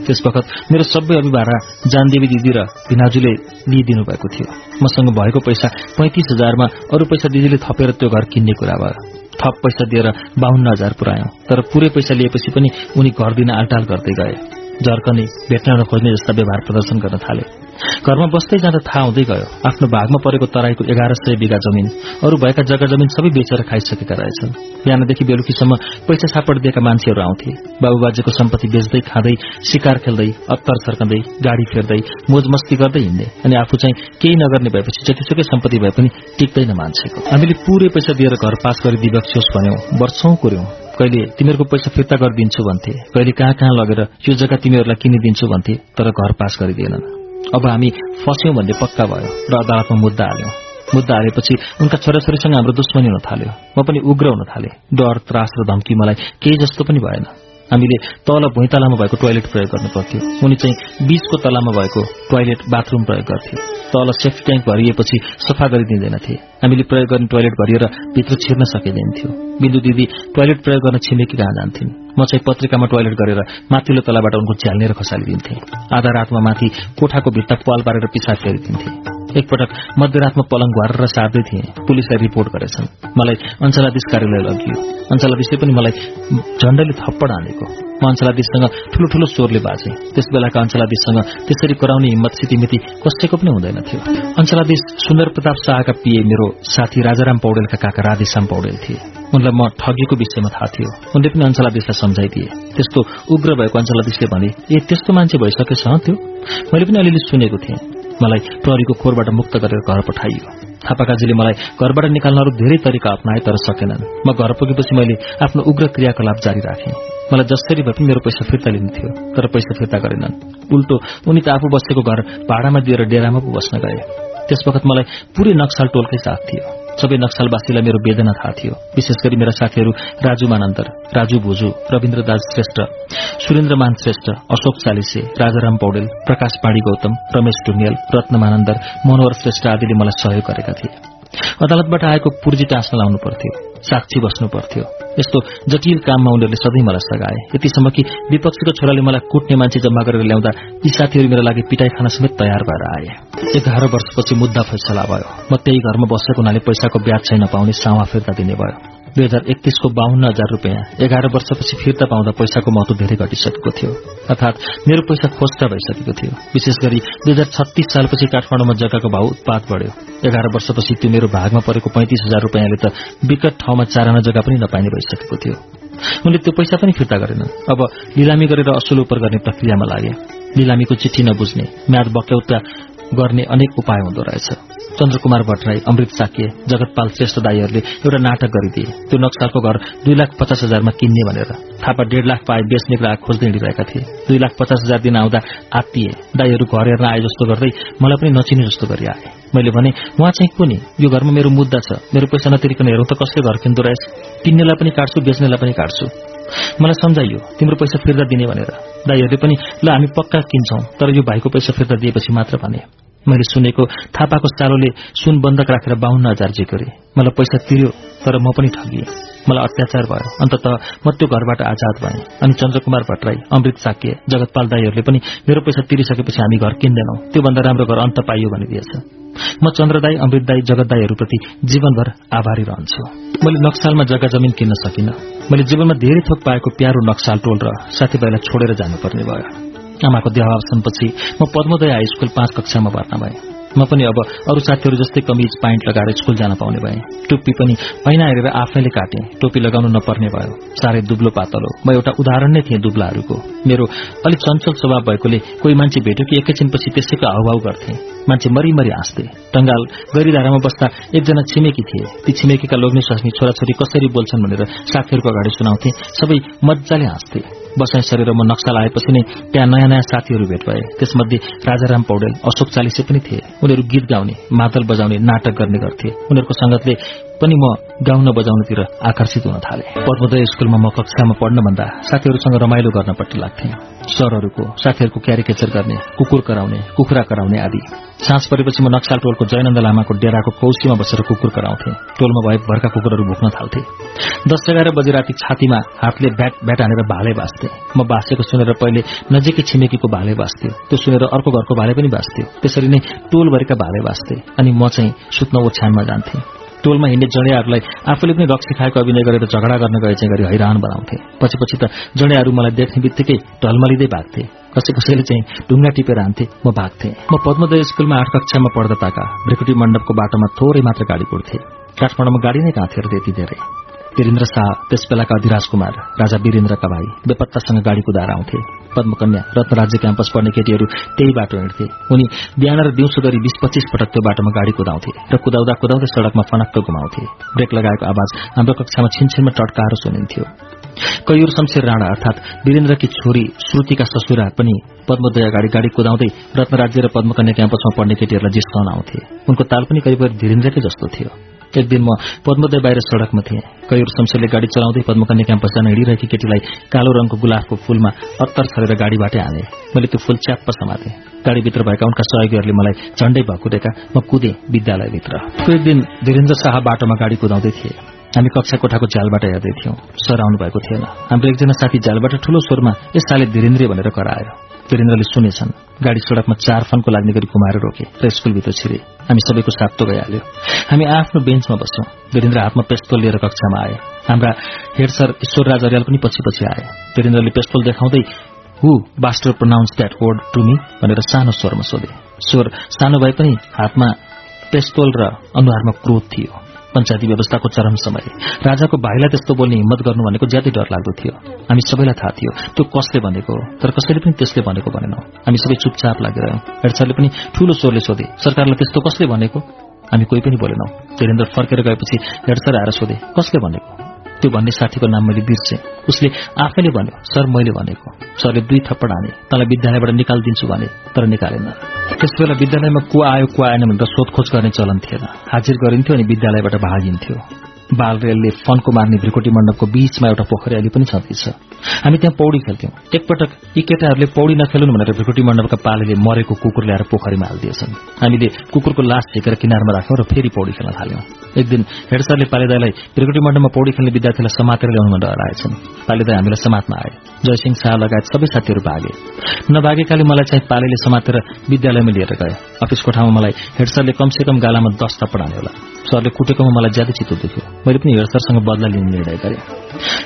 त्यसवखत मेरो सबै अभिभारा जानदेवी दिदी र भिनाजुले लिइदिनु भएको थियो। मसँग भएको पैसा पैंतिस हजारमा अरू पैसा दिदीले थपेर त्यो घर किन्ने कुरा भयो। थप पैसा दिएर बाहुन्न हजार पुऱ्यायौं। तर पूरै पैसा लिएपछि पनि उनी घर दिन आलटाल गर्दै गए। झर्कने भेट्न नखोज्ने जस्ता व्यवहार प्रदर्शन गर्न थाले। घरमा बस्दै जाँदा थाहा हुँदै गयो आफ्नो भागमा परेको तराईको एघार सय बिघा जमिन अरू भएका जग्गा जमिन सबै बेचेर खाइसकेका रहेछन्। बिहानदेखि बेलुकीसम्म पैसा छापट दिएका मान्छेहरू आउँथे। बाबुबाजेको सम्पत्ति बेच्दै खाँदै शिकार खेल्दै अत्तर छर्कँदै गाडी फेर्दै मोजमस्ती गर्दै हिँड्ने अनि आफू चाहिँ केही नगर्ने भएपछि जतिसुकै सम्पत्ति भए पनि टिक्दैन मान्छेको। हामीले पूरै पैसा दिएर घर पास गरिदिबक्सियोस् भन्यौं वर्षौं कुर्यौं। कहिले तिमीहरूको पैसा फिर्ता गरिदिन्छु भन्थे। कहिले कहाँ कहाँ लगेर यो जग्गा तिमीहरूलाई किनिदिन्छु भन्थे तर घर पास गरिदिएनन् अब हामी फस्यौं भन्ने पक्का भयो र अदालतमा मुद्दा हाल्यौं। मुद्दा हालेपछि उनका छोराछोरीसँग हाम्रो दुश्मनी हुन थाल्यो। म पनि उग्र हुन थाले। डर त्रास र धम्की मलाई केही जस्तो पनि भएन। हामीले तल भुइँतलामा भएको टोयलेट प्रयोग गर्नु पर्थ्यो उनी चाहिँ बीचको तलामा भएको टोयलेट बाथरूम प्रयोग गर्थे तल सेफ्टी ट्याङ्क भरिएपछि सफा गरिदिँदैनथे। हामीले प्रयोग गर्ने टोयलेट भरिएर भित्र छिर्न सकिँदैनथ्यो। बिन्दु दिदी टोयलेट प्रयोग गर्न छिमेकी कहाँ जान्थिन्? म चाहिँ पत्रिकामा टोयलेट गरेर माथिल्लो तलाबाट उनको झ्याल्नेर खसालिदिन्थे। आधा रातमा माथि कोठाको भित्ता पाल पारेर पिसाब फेरिदिन्थे। एकपटक मध्यरातमा पलङ घरेर सार्दै थिए। पुलिसलाई रिपोर्ट गरेछन्। मलाई अञ्चलाधीश कार्यालय लगियो। अञ्चलाधीशले पनि मलाई झण्डैले थप्पड हानेको। म अञ्चलाधीशसँग ठूलो ठूलो स्वरले बाजे। त्यस बेलाका अञ्चलाधीशसँग त्यसरी कराउने हिम्मत सितिमिति कसैको पनि हुँदैन थियो। अञ्चलाधीश सुन्दर प्रताप शाहका पिए मेरो साथी राजाराम पौडेलका काका राधेश्याम पौडेल थिए। उनलाई म ठगिएको विषयमा थाहा थियो। उनले पनि अञ्चलाधीशलाई सम्झाइदिए। त्यस्तो उग्र भएको अञ्चलाधीशले भने ए त्यस्तो मान्छे भइसकेछ त्यो? मैले पनि अलिअलि सुनेको थिएँ। मलाई प्रहरीको खोरबाट मुक्त गरेर घर पठाइयो। थापाकाजीले मलाई घरबाट निकाल्न अरू धेरै तरिका अप्नाए तर सकेनन्। म घर पुगेपछि मैले आफ्नो उग्र क्रियाकलाप जारी राखेँ। मलाई जसरी भए पनि मेरो पैसा फिर्ता लिन्थ्यो तर पैसा फिर्ता गरेनन्। उल्टो उनी त आफू बसेको घर भाडामा दिएर डेरामा बस्न गए। त्यस वखत मलाई पूरै नक्साल टोलकै साथ थियो। सबै नक्सलवासीलाई मेरो वेदना थाहा थियो। विशेष गरी मेरा साथीहरू राजु मानन्दर राजु भुजु रविन्द्र दास श्रेष्ठ सुरेन्द्र मान श्रेष्ठ अशोक चालिसे राजाराम पौडेल प्रकाश पाणी गौतम रमेश ढुङ्गेल रत्न मानन्दर मनोहर श्रेष्ठ आदिले मलाई सहयोग गरेका थिए। अदालतबाट आएको पूर्जी टाँस्न लाउनु पर्थ्यो साक्षी बस्नु पर्थ्यो। यस्तो जटिल काममा उनीहरूले सधैँ मलाई सघाए। यतिसम्म कि विपक्षीको छोराले मलाई कुट्ने मान्छे जम्मा गरेर ल्याउँदा यी साथीहरू मेरो लागि पिटाई खान समेत तयार भएर आए। एघार वर्षपछि मुद्दा फैसला भयो। म त्यही घरमा बसेको हुनाले पैसाको ब्याज छैन पाउने सावा फिर्ता दिने भयो। दुई हजार एकतीसको बाहन्न हजार रुपियाँ। एघार वर्षपछि फिर्ता पाउँदा पैसाको महत्व धेरै घटिसकेको थियो। अर्थात मेरो पैसा खोज्टा भइसकेको थियो। विशेष गरी दुई हजार छत्तीस सालपछि काठमाडौँमा जग्गाको भाव उत्पाद बढ्यो। एघार वर्षपछि त्यो मेरो भागमा परेको पैंतिस हजार रुपियाँले त विकट ठाउँमा चाराना जग्गा पनि नपाइने भइसकेको थियो। उनले त्यो पैसा पनि फिर्ता गरेनन् अब लिलामी गरेर असुल उपर गर्ने प्रक्रियामा लागे। लिलामीको चिठी नबुझ्ने म्याद बक्यौता गर्ने अनेक उपाय हुँदो रहेछ। चन्द्रकुमार भट्टराई अमृत साक्य जगतपाल श्रेष्ठ दाईहरूले एउटा नाटक गरिदिए। त्यो नक्सालको घर दुई लाख पचास हजारमा किन्ने भनेर। थापा डेढ लाख पाए बेच्ने ग्राहक खोज्दै हिँडिरहेका थिए। दुई लाख पचास हजार दिन आउँदा आत्तिए। दाईहरू घर हेर्न आए जस्तो गर्दै मलाई पनि नचिने जस्तो गरी आए मैले भने उहाँ चाहिँ को नि यो घरमा मेरो मुद्दा छ। मेरो पैसा नतिरिकन हेरौँ त कसले घर किन्दो रहेछ? किन्नेलाई पनि काट्छु बेच्नेलाई पनि काट्छु। मलाई सम्झाइयो तिम्रो पैसा फिर्ता दिने भनेर। दाईहरूले पनि ल हामी पक्का किन्छौं तर यो भाइको पैसा फिर्ता दिएपछि मात्र भने। मैले सुनेको थापाको चालोले सुन बन्धक राखेर बाहुन्न हजार जे गरे। मलाई पैसा तिर्यो तर म पनि ठगिए। मलाई अत्याचार भयो। अन्तत म त्यो घरबाट आजाद भएँ। अनि चन्द्रकुमार भट्टराई अमृत साक्य जगतपाल दाईहरूले पनि मेरो पैसा तिरिसकेपछि हामी घर किन्दैनौ। त्योभन्दा राम्रो घर अन्त पाइयो भनिदिएछ। म चन्द्रदाई अमृत दाई जगत दाईहरूप्रति जीवनभर आभारी रहन्छु। मैले नक्सालमा जग्गा जमिन किन्न सकिनँ। मैले जीवनमा धेरै थोक पाएको प्यारो नक्साल टोल र साथीभाइलाई छोडेर जानुपर्ने भयो। आमाको देहावसानपछि म पद्मोदय हाई स्कूल पाँच कक्षामा भर्ना भएँ। म पनि अब अरू साथीहरू जस्तै कमिज पाइन्ट लगाएर स्कूल जान पाउने भएँ। टोपी पनि ऐना हेरेर आफैले काटेँ। टोपी लगाउनु नपर्ने भयो। साह्रै दुब्लो पातलो म एउटा उदाहरण नै थिएँ दुब्लाहरूको। मेरो अलिक चञ्चल स्वभाव भएकोले कोही मान्छे भेट्यो कि एकैछिनपछि त्यसैको हाउभाउ गर्थे। मान्छे मरिमरि हाँस्थे। टंगाल गैरीधारामा बस्दा एकजना छिमेकी थिए। ती छिमेकीका लोग्ने स्वास्नी छोराछोरी कसरी बोल्छन् भनेर साथीहरूको अगाडि सुनाउँथे। सबै मजाले हाँस्थे। बसाइ सरेर म नक्सल आएपछि नै त्यहाँ नयाँ नयाँ साथीहरू भेट भए। त्यसमध्ये राजाराम पौडेल अशोक चालिसे पनि थिए। उनीहरू गीत गाउने मादल बजाउने नाटक गर्ने गर्थे। उनीहरूको संगतले पनि म गाउन बजाउनतिर आकर्षित हुन थाले। पद्मोदय स्कूलमा म कक्षामा पढ्नभन्दा साथीहरूसँग रमाइलो गर्नपट्टि लाग्थे। सरहरूको साथीहरूको क्यारिकेचर गर्ने कुकुर कराउने कुखुरा कराउने आदि। साँझ परेपछि म नक्साल टोलको जयनन्द लामाको डेराको कौशीमा बसेर कुकुर कराउँथे। टोलमा भए भरका कुकुरहरू भुक्न थाल्थे। दस एघार बजे राति छातीमा हातले ब्याट ब्याट हानेर भाले बाँच्थे। म बाँचेको सुनेर पहिले नजिकै छिमेकीको भाले बाँच्थ्यो त्यो सुनेर अर्को घरको भाले पनि बाँच्थ्यो त्यसरी नै टोलभरिका भाले बाँच्थे। अनि म चाहिँ सुत्न ओछ्यानमा जान्थेँ। टोलमा हिँड्ने जडियाहरूलाई आफूले पनि रक्सी खाएको अभिनय गरेर झगडा गर्न गए चाहिँ गरी हैरान बनाउँथे। पछि पछि त जडियाहरू मलाई देख्ने बित्तिकै ढलमलिँदै भाग्थे। कसै कसैले चाहिँ ढुङ्गा टिपेर हान्थे म भाग्थे। म पद्मोदय स्कूलमा आठ कक्षामा पढ्दा ताका भ्रिकुटी मण्डपको बाटोमा थोरै मात्र गाडी कुर्थे काठमाडौँमा गाडी नै कहाँ थियो त्यति धेरै? वीरेन्द्र शाह त्यसबेलाका अधिराज कुमार राजा वीरेन्द्रका भाइ बेपत्तासँग गाडी कुदाएर आउँथे। पद्मकन्या रत्नराज्य क्याम्पस पढ्ने केटीहरू त्यही बाटो हिँड्थे। उनी बिहान र दिउँसो गरी बीस पच्चीस पटक त्यो बाटोमा गाडी कुदाउँथे र कुदाउँदा कुदाउँदै सड़कमा फनक्क घुमाउँथे ब्रेक लगाएको आवाज हाम्रो कक्षामा छिनछिनमा टटकाएर सुनिन्थ्यो। कैयूर शमशेर राणा अर्थात वीरेन्द्रकी छोरी श्रुतिका ससुरा पनि पद्मोदय अगाडि गाडी कुदाउँदै रत्नराज्य र पद्मकन्या क्याम्पसमा पढ्ने केटीहरूलाई जिस्काउन आउँथे। उनको ताल पनि करिब धीरेन्द्रकै जस्तो थियो। एक दिन म पद्मोदय बाहिर सड़कमा थिएँ। कैयूर शमशेरले गाडी चलाउँदै पद्मकन्या क्याम्पस जान हिँडिरहेकी केटीलाई कालो रङको गुलाबको फूलमा अत्तर छरेर गाडीबाटै हाले। मैले त्यो फूल च्याप्प समातेँ। गाडीभित्र भएका उनका सहयोगीहरूले मलाई झण्डै भकुरेका म कुदेँ विद्यालयभित्र। एक दिन धीरेन्द्र शाह बाटोमा गाडी कुदाउँदै थिए। हामी कक्षा कोठाको झ्यालबाट हेर्दै थियौं। सर आउनु भएको थिएन। हाम्रो एकजना साथी झ्यालबाट ठूलो स्वरमा यस साले धीरेन्द्र भनेर करायो। वीरेन्द्रले सुनेछन् गाडी सड़कमा चार फनको लाग्ने गरी कुमाएर रोके र स्कूलभित्र छिरे। हामी सबैको सातो गइहाल्यो हामी आफ्नो बेन्चमा बस्यौं वीरेन्द्र हातमा पेस्तोल लिएर कक्षामा आए। हाम्रा हेड सर ईश्वरराज अर्याल पनि पछि पछि आए। वीरेन्द्रले पेस्तोल देखाउँदै who bastard pronounce that word to me भनेर सानो स्वरमा सोधे। स्वर सानो भए पनि हातमा पेस्तोल र अनुहारमा क्रोध थियो। पञ्चायती व्यवस्थाको चरम समय। राजाको भाइलाई त्यस्तो बोल्ने हिम्मत गर्नु भनेको ज्यादै डर लाग्दो थियो। हामी सबैलाई थाहा थियो त्यो कसले भनेको तर कसैले पनि त्यसले भनेको भनेनौ। हामी सबै चुपचाप लागिरह्यौं हेड पनि ठूलो स्वरले सोधे सरकारलाई त्यस्तो कसले भनेको? हामी कोही पनि बोलेनौं। धीरेन्द्र फर्केर गएपछि हेड आएर सोधे कसले भनेको? त्यो भन्ने साथीको नाम मैले बिर्से। उसले आफैले भन्यो सर मैले भनेको। सरले दुई थप्पड हाने तँलाई विद्यालयबाट निकालिदिन्छु भने तर निकालेन। त्यस बेला विद्यालयमा को आयो को आएन भनेर सोधखोज गर्ने चलन थिएन। हाजिर गरिन्थ्यो अनि विद्यालयबाट भागिन्थ्यो। बाल रेलले फन्को मार्ने भ्रिकुटी मण्डपको बीचमा एउटा पोखरी अहिले पनि छँदैछ। हामी त्यहाँ पौडी खेल्थ्यौं। एकपटक यी केटाहरूले पौडी नखेलुन् भनेर भ्रिकुटी मण्डपका पालेले मरेको कुकुर ल्याएर पोखरीमा हालिदिएछन्। हामीले कुकुरको लास झिकेर किनारमा राख्यौं र फेरि पौडी खेल्न थाल्यौं। एक दिन हेडसरले पालेदाईलाई भ्रिकुटी मण्डपमा पौडी खेल्ने विद्यार्थीलाई समातेर ल्याउनु भनेर हराएछन्। पालेदाई हामीलाई समात्न आए। जयसिंह शाह लगायत सबै साथीहरू भागे। नभागेकाले मलाई चाहिँ पालेले समातेर विद्यालयमा लिएर गए। अफिसको ठाउँमा मलाई हेडसरले कमसेकम गालामा दस थप्पड हाने होला। सरले कुटेकोमा मलाई ज्यादै चित्त दुख्यो मैले पनि हेडसरसँग बदला लिने निर्णय गरेँ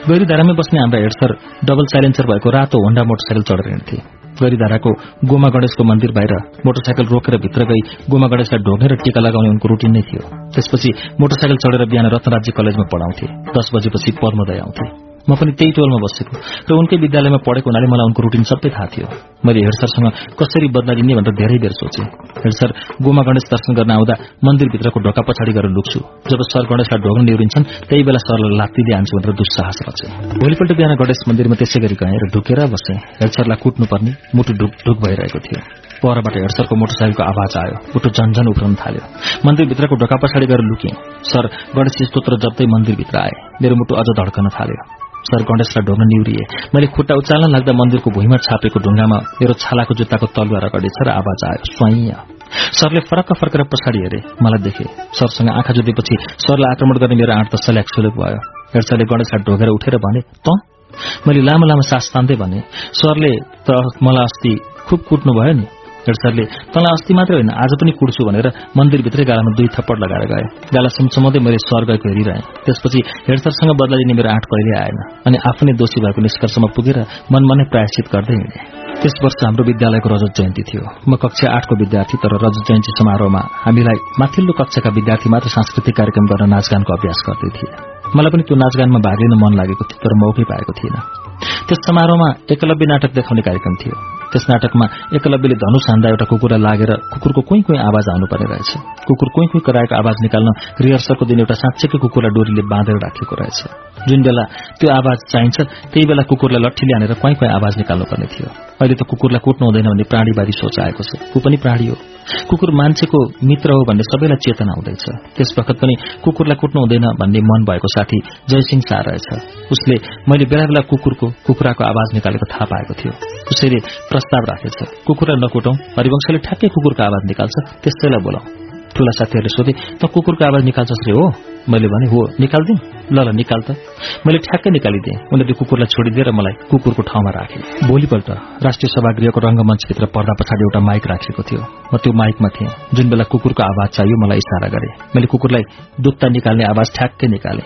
गैरीधारामै बस्ने हाम्रा हेडसर डबल साइलेन्सर भएको रातो होण्डा मोटरसाइकल चढेर हिँड्थे। गैरीधाराको गोमा गणेशको मन्दिर बाहिर मोटरसाइकल रोकेर भित्र गई गोमा गणेशलाई ढोगेर टीका लगाउने उनको रुटिन नै थियो। त्यसपछि मोटरसाइकल चढेर बिहान रत्नराज्य कलेजमा पढाउँथे। दस बजेपछि पद्मोदय आउँथे। म पनि त्यही टोलमा बसेको। र उनकै विद्यालयमा पढेको हुनाले मलाई उनको रुटिन सबै थाहा थियो। मैले हेडसरसँग कसरी बदला लिने भनेर धेरै बेर सोचेँ। हेडसर गोमा गणेश दर्शन गर्न आउँदा मन्दिरभित्रको ढोका पछाडि गरेर लुक्छु। जब सर गणेशलाई ढोग्न निहुरिन्छन् त्यही बेला सरलाई लात्ती हान्छु भनेर दुस्साहस रचे। भोलिपल्ट बिहान गणेश मन्दिरमा त्यसै गरी गएँ र ढुकेर बसेँ। हेडसरलाई कुट्नुपर्ने मुटु ढुक ढुक भइरहेको थियो। परबाट हेडसरको मोटरसाइकलको आवाज आयो। मुटु झन्झन उफ्रन थाल्यो। मन्दिरभित्रको ढोका पछाडि गएर लुकेँ। सर गणेश स्तोत्र जप्दै मन्दिरभित्र आए। मेरो मुटु अझ धड्कन थाल्यो। सर गणेशलाई ढोग्न निउरिए मैले खुट्टा उचाल्न लाग्दा मन्दिरको भुइँमा छापेको ढुङ्गामा मेरो छालाको जुत्ताको तलुवा रगडेछ र आवाज आयो स्वाइया सरले फरक फर्केर पछाडि हेरे मलाई देखे सरसँग आँखा जुतेपछि सरलाई आक्रमण गर्ने मेरो आँट त सल्याक सुलेक भयो। हेर्सरले गणेशलाई ढोगेर उठेर भने त? मैले लामो लामो सास तान्दै भने सरले त मलाई अस्ति खुब कुट्नु भयो नि। हेडसरले तँलाई अस्ति मात्रै होइन आज पनि कुर्छु भनेर मन्दिरभित्रै गालामा दुई थप्पड लगाएर गए। गाला सुमसुमाउँदै मैले स्वर गएको हेरिरहेँ। त्यसपछि हेडसरसँग बदला लिने मेरो आँट कहिले आएन अनि आफ्नै दोषी भएको निष्कर्षमा पुगेर मनमा नै प्रायश्चित गर्दै हिँडेँ। त्यस वर्ष हाम्रो विद्यालयको रजत जयन्ती थियो। म कक्षा आठको विद्यार्थी तर रजत जयन्ती समारोहमा हामीलाई माथिल्लो कक्षाका विद्यार्थी मात्र सांस्कृतिक कार्यक्रम गर्न नाचगानको अभ्यास गर्दै थिए। मलाई पनि त्यो नाचगानमा भाग लिन मन लागेको थियो तर मौकै पाएको थिएन त्यस समारोहमा एकलव्य नाटक देखाउने कार्यक्रम थियो। त्यस नाटकमा एकलव्यले धनुष हान्दा एउटा कुकुरलाई लागेर कुकुरको कोही कोही आवाज आउनुपर्ने रहेछ। कुकुर कोही कोही कराएको आवाज निकाल्न रिहर्सलको दिन एउटा साँच्चैकै कुकुरलाई डोरीले बाँधेर राखेको रहेछ। जुन बेला त्यो आवाज चाहिन्छ त्यही बेला कुकुरलाई लट्ठीले हानेर कहीँ कहीँ आवाज निकाल्नुपर्ने थियो। अहिले त कुकुरलाई कुट्नु हुँदैन भन्ने प्राणीवादी सोच आएको छ। ऊ पनि प्राणी हो। कुकुर मान्छेको मित्र हो भन्ने सबैलाई चेतना हुँदैछ। त्यस वखत पनि कुकुरलाई कुट्नु हुँदैन भन्ने मन भएको साथी जयसिंह शाह रहेछ। उसले मैले बेला बेला कुकुरको कुखुराको आवाज निकालेको थाहा पाएको थियो। उसैले प्रस्ताव राखेछ कुकुरलाई नकुटौं। हरिवंशले ठ्याक्कै कुकुरको आवाज निकाल्छ त्यस्तैलाई बोलाउँ ठूला साथीहरूले सोधे त कुकुरको आवाज निकाल्छस् रे हो? मैले भने हो निकालिदिउँ ल ल निकाल त। मैले ठ्याक्कै निकालिदिएँ। उनीहरूले कुकुरलाई छोडिदिएर मलाई कुकुरको ठाउँमा राखे भोलिपल्ट राष्ट्रिय सभागृहको रंगमञ्चभित्र पर्दा पछाडि एउटा माइक राखेको थियो। म त्यो माइकमा थिएँ। जुन बेला कुकुरको आवाज चाहियो मलाई इसारा गरे। मैले कुकुरलाई दुत्ता निकाल्ने आवाज ठ्याक्कै निकाले।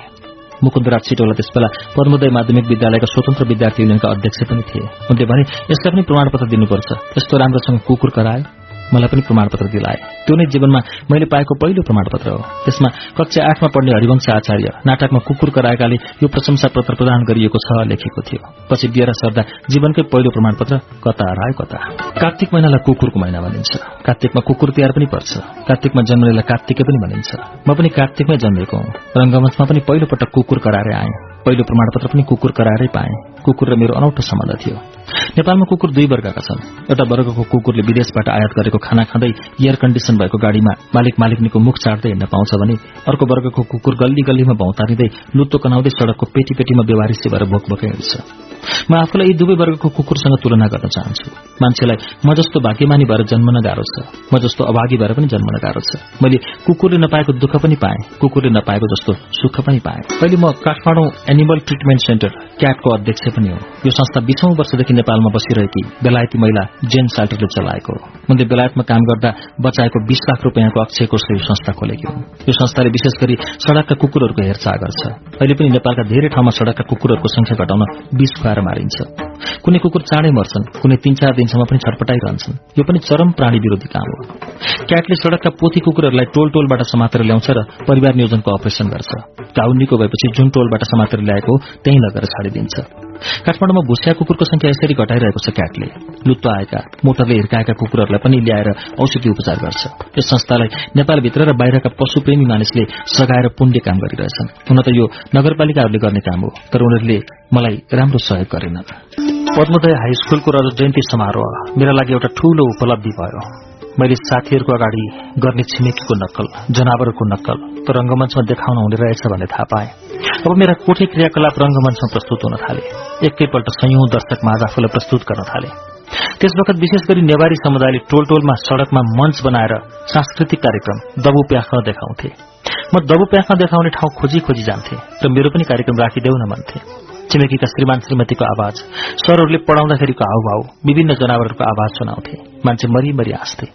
मुकुन्दराज छिटोला त्यसबेला पद्मोदय माध्यमिक विद्यालयका स्वतन्त्र विद्यार्थी युनियनका अध्यक्ष पनि थिए। उनले भने यसलाई पनि प्रमाणपत्र दिनुपर्छ। यस्तो राम्रोसँग कुकुर कराए मलाई पनि प्रमाणपत्र दिलाए त्यो नै जीवनमा मैले पाएको पहिलो प्रमाणपत्र हो। त्यसमा कक्षा आठमा पढ्ने हरिवंश आचार्य नाटकमा कुकुर कराएकाले यो प्रशंसा पत्र प्रदान गरिएको छ लेखेको थियो। पछि बिहेर सर्दा जीवनकै पहिलो प्रमाणपत्र कता हरायो कता। कार्तिक महिनालाई कुकुरको महिना भनिन्छ। कार्तिकमा कुकुर तिहार पनि पर्छ। कार्तिकमा जन्मनेलाई कार्तिकै पनि भनिन्छ। म पनि कार्तिकमै जन्मेको हुँ। रंगमञ्चमा पनि पहिलो पटक कुकुर कराएर आएँ। पहिलो प्रमाणपत्र पनि कुकुर कराएरै पाएँ। कुकुर र मेरो अनौठो सम्बन्ध थियो। नेपालमा कुकुर दुई वर्गका छन्। एउटा वर्गको कुकुरले विदेशबाट आयात गरेको खाना खाँदै एयर कण्डिसन भएको गाड़ीमा मालिक मालिकनीको मुख चाड्दै हिँड्न पाउँछ भने अर्को वर्गको कुकुर गल्ली गल्लीमा भौतारिँदै लुत्तो कनाउँदै सड़कको पेटी पेटीमा व्यवहारिसी भएर भोकभोकै हिँड्छ म आफूलाई यी दुवै वर्गको कुकुरसँग तुलना गर्न चाहन्छु। मान्छेलाई म जस्तो भाग्यमानी भएर जन्मन गाह्रो छ। म जस्तो अभागी भएर पनि जन्मन गाह्रो छ। मैले कुकुरले नपाएको दुःख पनि पाएँ। कुकुरले नपाएको जस्तो सुख पनि पाएँ। अहिले म काठमाडौँ एनिमल ट्रिटमेन्ट सेन्टर क्याटको अध्यक्ष पनि हो। यो संस्था बीसौं वर्षदेखि नेपालमा बसिरहेकी बेलायती महिला जेन साल्टरले चलाएको हो। उनले बेलायतमा काम गर्दा बचाएको बीस लाख रूपियाँको अक्षय कोषले यो संस्था खोलेकी हुन् यो संस्थाले विशेष गरी सड़कका कुकुरहरूको हेरचाह गर्छ। अहिले पनि नेपालका धेरै ठाउँमा सड़कका कुकुरहरूको संख्या घटाउन बीस खुवाएर मारिन्छ। कुनै कुकुर चाँडै मर्छन् कुनै तीन चार दिनसम्म पनि छटपटाइरहन्छन्। यो पनि चरम प्राणी विरोधी काम हो। क्याटले सड़कका पोथी कुकुरहरूलाई टोल टोलबाट समातेर ल्याउँछ र परिवार नियोजनको अपरेशन गर्छ। घाउ भएपछि जुन टोलबाट समातेर ल्याएको त्यही लगेर छाडिदिन्छ। काठमाडौँमा भुसिया कुकुरको संख्या यसरी घटाइरहेको छ क्याटले। लुत्तो आएका मोटरले हिर्काएका कुकुरहरूलाई पनि ल्याएर औषधि उपचार गर्छ। यस संस्थालाई नेपालभित्र र बाहिरका पशुप्रेमी मानिसले सघाएर पुण्य काम गरिरहेछन्। हुन त यो नगरपालिकाहरूले गर्ने काम हो तर उनीहरूले मलाई राम्रो सहयोग गरेनन्। पद्मोदय हाई स्कूलको रजत जयन्ती समारोह मेरा लागि एउटा ठूलो उपलब्धि भयो। मैले साथीहरूको अगाडि गर्ने छिमेकीको नक्कल जनावरको नक्कल त रंगमञ्चमा देखाउन हुने रहेछ भन्ने थाहा पाए। अब मेरा कोठे क्रियाकलाप रंगमञ्चमा प्रस्तुत हुन थाले। एकैपल्ट संयौं दर्शक माझ आफूलाई प्रस्तुत गर्न थाले। त्यस वखत विशेष गरी नेवारी समुदायले टोल टोलमा सड़कमा मंच बनाएर सांस्कृतिक कार्यक्रम दबु प्याख्न देखाउँथे। म दबु प्याख्न देखाउने ठाउँ खोजी खोजी जान्थे र मेरो पनि कार्यक्रम राखिदेऊ न भन्थे। छिमेकीका श्रीमान श्रीमतीको आवाज सरहरूले पढाउँदाखेरिको हाउभाउ विभिन्न जनावरहरूको आवाज सुनाउँथे। मान्छे मरिमरि हाँस्थे।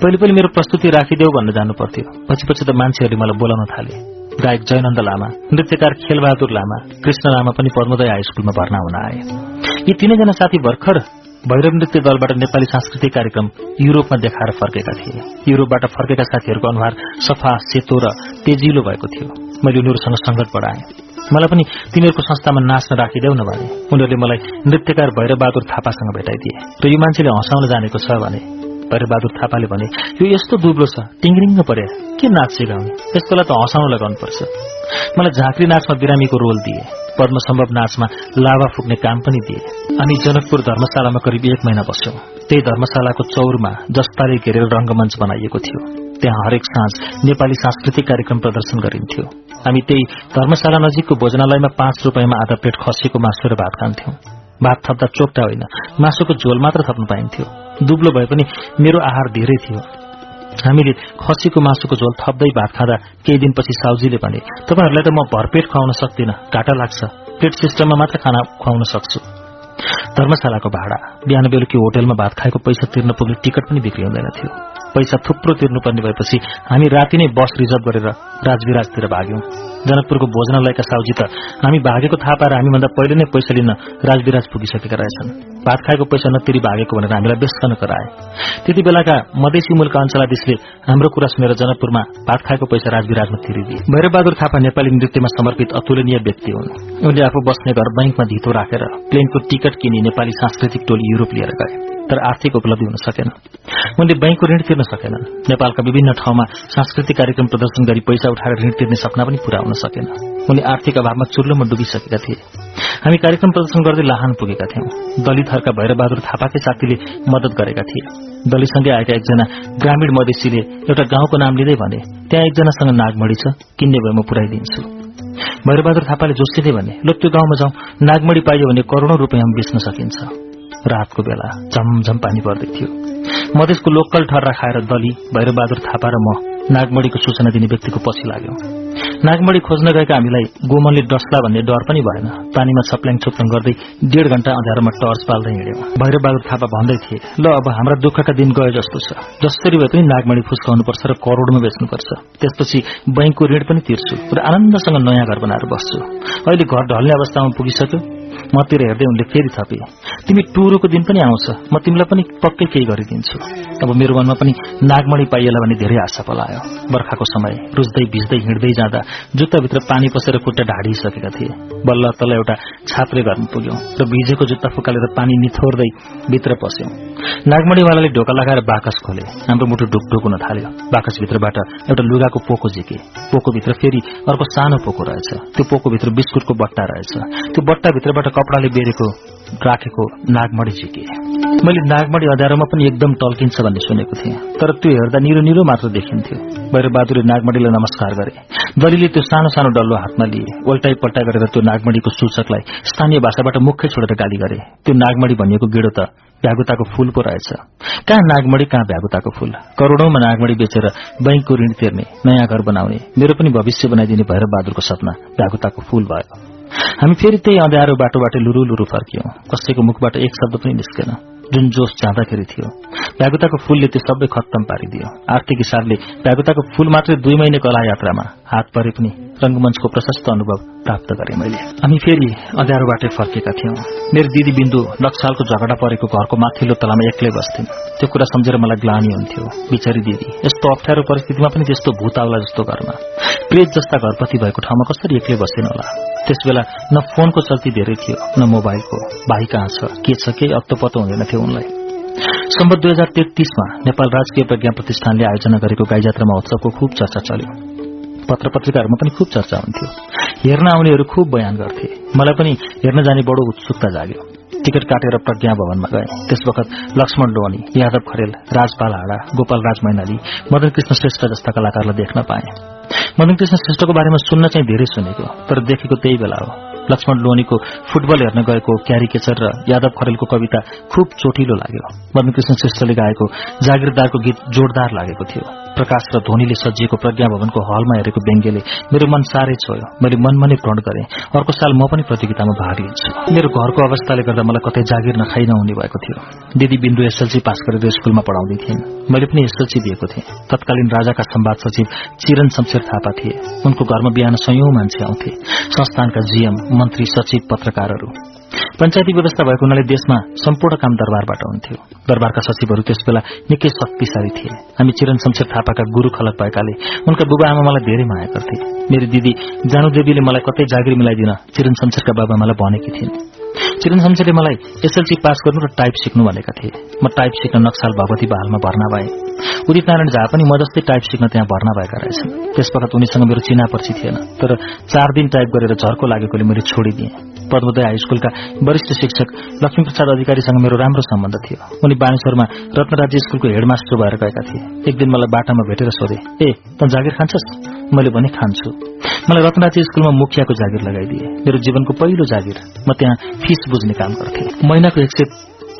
पहिले पहिले मेरो प्रस्तुति राखिदेऊ भन्न जानु पर्थ्यो पछि पछि त मान्छेहरूले मलाई बोलाउन थाले। गायक जयनन्द लामा नृत्यकार खेलबहादुर लामा कृष्ण लामा पनि पद्मोदय हाई स्कूलमा भर्ना हुन आए। यी तीनैजना साथी भर्खर भैरव नृत्य दलबाट नेपाली सांस्कृतिक कार्यक्रम युरोपमा देखाएर फर्केका थिए। युरोपबाट फर्केका साथीहरूको अनुहार सफा सेतो र तेजिलो भएको थियो। मैले उनीहरूसँग संगत बढाएँ। मलाई पनि तिमीहरूको संस्थामा नाच्न राखिदेऊ न भने। उनीहरूले मलाई नृत्यकार भैरबहादुर थापासँग भेटाइदिए। र यो मान्छेले हँसाउन जानेको छ भने भैरबहादुर थापाले भने यो यस्तो दुब्लो छ टिङ्रिङ्ग परे के नाच सिकाउने? यसकोलाई त हँसाउन लगाउनुपर्छ। मलाई झाँक्री नाचमा बिरामीको रोल दिए पद्म सम्भव नाचमा लाभा फुक्ने काम पनि दिए। अनि जनकपुर धर्मशालामा करिब एक महिना बस्यौं। त्यही धर्मशालाको चौरमा जस्ताले घेरेर रंगमञ्च बनाइएको थियो। त्यहाँ हरेक साँझ नेपाली सांस्कृतिक कार्यक्रम प्रदर्शन गरिन्थ्यो। हामी त्यही धर्मशाला नजिकको भोजनालयमा पाँच रूपियाँमा आधा प्लेट खसीको मासु र भात खान्थ्यौं। भात थप्दा चोक्टा होइन मासुको झोल मात्र थप्नु पाइन्थ्यो। दुब्लो भए पनि मेरो आहार धेरै थियो। हामीले खसीको मासुको झोल थप्दै भात खाँदा केही दिनपछि साउजीले भने तपाईँहरूलाई त म भरपेट खुवाउन सक्दिनँ घाटा लाग्छ। पेट सिस्टममा मात्र खाना खुवाउन सक्छु। धर्मशालाको भाडा बिहान बेलुकी होटेलमा भात खाएको पैसा तिर्न पुग्ने टिकट पनि बिक्री हुँदैन थियो। पैसा थुप्रो तिर्नुपर्ने भएपछि हामी राति नै बस रिजर्भ गरेर राजविराजतिर भाग्यौं। जनकपुरको भोजनालयका साउजी त। हामी भागेको थाहा पाएर हामीभन्दा पहिले नै पैसा लिन राजविराज पुगिसकेका रहेछन्। भात खाएको पैसा नतिरी भागेको भनेर हामीलाई बेस्कन कराए। त्यति बेलाका मधेसी मुलका अञ्चलाधीशले हाम्रो कुरा सुनेर जनकपुरमा भात खाएको पैसा राजविराजमा तिरिदिए। भैरबहादुर थापा नेपाली नृत्यमा समर्पित अतुलनीय व्यक्ति हुन्। उनले आफू बस्ने घर बैंकमा धितो राखेर प्लेनको टिकट किनी नेपाली सांस्कृतिक टोली युरोप लिएर गए। तर आर्थिक उपलब्धि हुन सकेन। उनले बैंकको ऋण तिर्न सकेनन् नेपालका विभिन्न ठाउँमा सांस्कृतिक कार्यक्रम प्रदर्शन गरी पैसा उठाएर ऋण तिर्ने सपना पनि पूरा हुन सकेन। उनले आर्थिक अभावमा चुर्लोमा डुबिसकेका थिए। हामी कार्यक्रम प्रदर्शन गर्दै लाहान पुगेका थियौं। दलितहरूका भैरबहादुर थापाकै साथीले मदत गरेका थिए। दलितसँगै आएका एकजना ग्रामीण मधेसीले एउटा गाउँको नाम लिँदै भने त्यहाँ एकजनासँग नागमणी छ किन्ने भए म पुऱ्याइदिन्छु। भैरबहादुर थापाले जोसिँदै भने ल त्यो गाउँमा जाउँ। नागमणी पाइयो भने करोड़ौं रूपियाँ बेच्न सकिन्छ। रातको बेला झमझम पानी पर्दै थियो। मधेसको लोकल ठर्रा खाएर दली भैरबहादुर थापा र म नागमणीको सूचना दिने व्यक्तिको पछि लाग्यौं। नागमणी खोज्न गएका हामीलाई गोमनले डस्ला भन्ने डर पनि भएन। पानीमा छप्ल्याङ छोप्ल्याङ गर्दै डेढ घण्टा अँध्यारोमा टर्च पाल्दै हिँड्यौं। भैरबहादुर थापा भन्दै थिए ल अब हाम्रा दुःखका दिन गए जस्तो छ। जसरी भए पनि नागमणी फुस्काउनुपर्छ र करोड़मा बेच्नुपर्छ। त्यसपछि बैंकको ऋण पनि तिर्छु र आनन्दसँग नयाँ घर बनाएर बस्छु। अहिले घर ढल्ने अवस्थामा पुगिसक्यो। मतिर हेर्दै उनले फेरि थपे तिमी टुरोको दिन पनि आउँछ। म तिमीलाई पनि पक्कै केही गरिदिन्छु। अब मेरो मनमा पनि नागमणी पाइएला भन्ने धेरै आशा पलायो। बर्खाको समय रुच्दै भिज्दै हिँड्दै जाँदा जुत्ताभित्र पानी पसेर खुट्टा ढाडिसकेका थिए। बल्ल तल एउटा छाप्रे घरमा पुग्यौं र भिजेको जुत्ता फुकालेर पानी निथोर्दै भित्र पस्यौं। नागमणीवालाले ढोका लगाएर बाकस खोले। हाम्रो मुटु ढुकढुक हुन थाल्यो। बाकसभित्रबाट एउटा लुगाको पोको झिके। पोकोभित्र फेरि अर्को सानो पोको रहेछ। त्यो पोकोभित्र बिस्कुटको बट्टा रहेछ। त्यो बट्टाभित्रबाट कपडाले बेरेको राखेको नागमणी झिके। मैले नागमणी अँध्यारोमा पनि एकदम टल्किन्छ भन्ने सुनेको थिएँ। तर त्यो हेर्दा निरो निरो मात्र देखिन्थ्यो। बहादुरले नागमणीलाई नमस्कार गरे। दलीले त्यो सानो सानो डल्लो हातमा लिए। उल्टाइ पल्टा गरेर त्यो नागमणीको सूचकलाई स्थानीय भाषाबाट मुख्य छोडेर गाली गरे। त्यो नागमणी भनिएको गेडो त भ्यागुताको फूल पो रहेछ। कहाँ नागमणी कहाँ भ्यागुताको फूल? करोड़ौंमा नागमणी बेचेर बैंकको ऋण तिर्ने नयाँ घर बनाउने मेरो पनि भविष्य बनाइदिने भएर बहादुरको सपना भ्यागुताको फूल भयो। हामी फेरि त्यही अँध्यारो बाटोबाट लुरु लुरु फर्कियौं। कसैको मुखबाट एक शब्द पनि निस्केन। जुन जोस जाँदाखेरि थियो भ्यागुताको फूलले त्यो सबै खत्तम पारिदियो। आर्थिक हिसाबले भ्यागुताको फूल मात्रै दुई महिने कला यात्रामा हात परे पनि रंगमञ्चको प्रशस्त अनुभव प्राप्त गरे मैले। हामी फेरि अँध्यारोबाटै फर्केका थियौं। मेरो दिदी बिन्दु नक्सालको झगडा परेको घरको माथिल्लो तलामा एक्लै बस्थिन्। त्यो कुरा सम्झेर मलाई ग्लानी हुन्थ्यो। बिचारी दिदी यस्तो अप्ठ्यारो परिस्थितिमा पनि त्यस्तो भूत आउला जस्तो घरमा प्रेत जस्ता घरपति भएको ठाउँमा कसरी एक्लै बसेन होला? त्यसबेला न फोनको चल्ती धेरै थियो न मोबाइलको। भाइ कहाँ छ? के छ? केही अत्तो पत्तो हुँदैन थियो उनलाई। सम्बत दुई हजार तेत्तीसमा नेपाल राजकीय प्रज्ञा प्रतिष्ठानले आयोजना गरेको गाई जात्रा महोत्सवको खुब चर्चा चल्यो। पत्र पत्रिकाहरूमा पनि खुब चर्चा हुन्थ्यो। हेर्न आउनेहरू खुब बयान गर्थे। मलाई पनि हेर्न जाने बडो उत्सुकता जाग्यो। टिकट काटेर प्रज्ञा भवनमा गए। त्यस वखत लक्ष्मण लोहनी यादव खरेल राजपाल हाडा गोपाल राज मैनाली मदन कृष्ण श्रेष्ठ जस्ता कलाकारलाई देख्न पाए। मदन कृष्ण श्रेष्ठको बारेमा सुन्न चाहिँ धेरै सुनेको तर देखेको त्यही बेला हो। लक्ष्मण लोहनीको फुटबल हेर्न गएको क्यारिकेचर र यादव खरेलको कविता खुब चोटिलो लाग्यो। मदन कृष्ण श्रेष्ठले गाएको जागिरदारको गीत जोरदार लागेको थियो। प्रकाश र ध्वनिले सजिएको प्रज्ञा भवनको हलमा हेरेको व्यङ्ग्यले मेरो मन साह्रै छोयो। मैले मनमा नै प्रण गरेँ। अर्को साल म पनि प्रतियोगितामा भाग लिन्छु। मेरो घरको अवस्थाले गर्दा मलाई कतै जागिर नखाइ नहुने भएको थियो। दिदी बिन्दु एसएलसी पास गरेर स्कूलमा पढाउँदै थिइन्। मैले पनि एसएलसी दिएको थिएँ। तत्कालीन राजाका सम्वाद सचिव चिरन शमशेर थापा थिए। उनको घरमा बिहान सयौं मान्छे आउँथे। संस्थानका जीएम मन्त्री सचिव पत्रकारहरू। पञ्चायती व्यवस्था भएको हुनाले देशमा सम्पूर्ण काम दरबारबाट हुन्थ्यो। दरबारका सचिवहरू त्यसबेला निकै शक्तिशाली थिए। हामी चिरन शमशेर थापाका गुरू खलक भएकाले उनका बुबा आमा मलाई धेरै माया गर्थे। मेरी दिदी जानुदेवीले मलाई कतै जागिर मिलाइदिन चिरन शमशेरका बाबा मलाई भनेकी थिइन्। चिरन शमशेरले मलाई एसएलसी पास गर्नु र टाइप सिक्नु भनेका थिए। म टाइप सिक्न नक्साल भगवती बहालमा भर्ना भए। उदित नारायण झा पनि म जस्तै टाइप सिक्न त्यहाँ भर्ना भएका रहेछन्। त्यसपखत उनीसँग मेरो चिना पर्ची थिएन। तर चार दिन टाइप गरेर झर्को लागेकोले मैले छोडिदिएँ। पद्मोदय हाई स्कूलका वरिष्ठ शिक्षक लक्ष्मीप्रसाद अधिकारीसँग मेरो राम्रो सम्बन्ध थियो। उनी बानेश्वरमा रत्नराज्य स्कूलको हेडमास्टर भएर गएका थिए। एक दिन मलाई बाटामा भेटेर सोधे ए त जागिर खान्छस्? मैले भने खान्छु। मलाई रत्नराज्य स्कूलमा मुखियाको जागिर लगाइदिए। मेरो जीवनको पहिलो जागिर म त्यहाँ फिस बुझ्ने काम गर्थे। महिनाको एक सय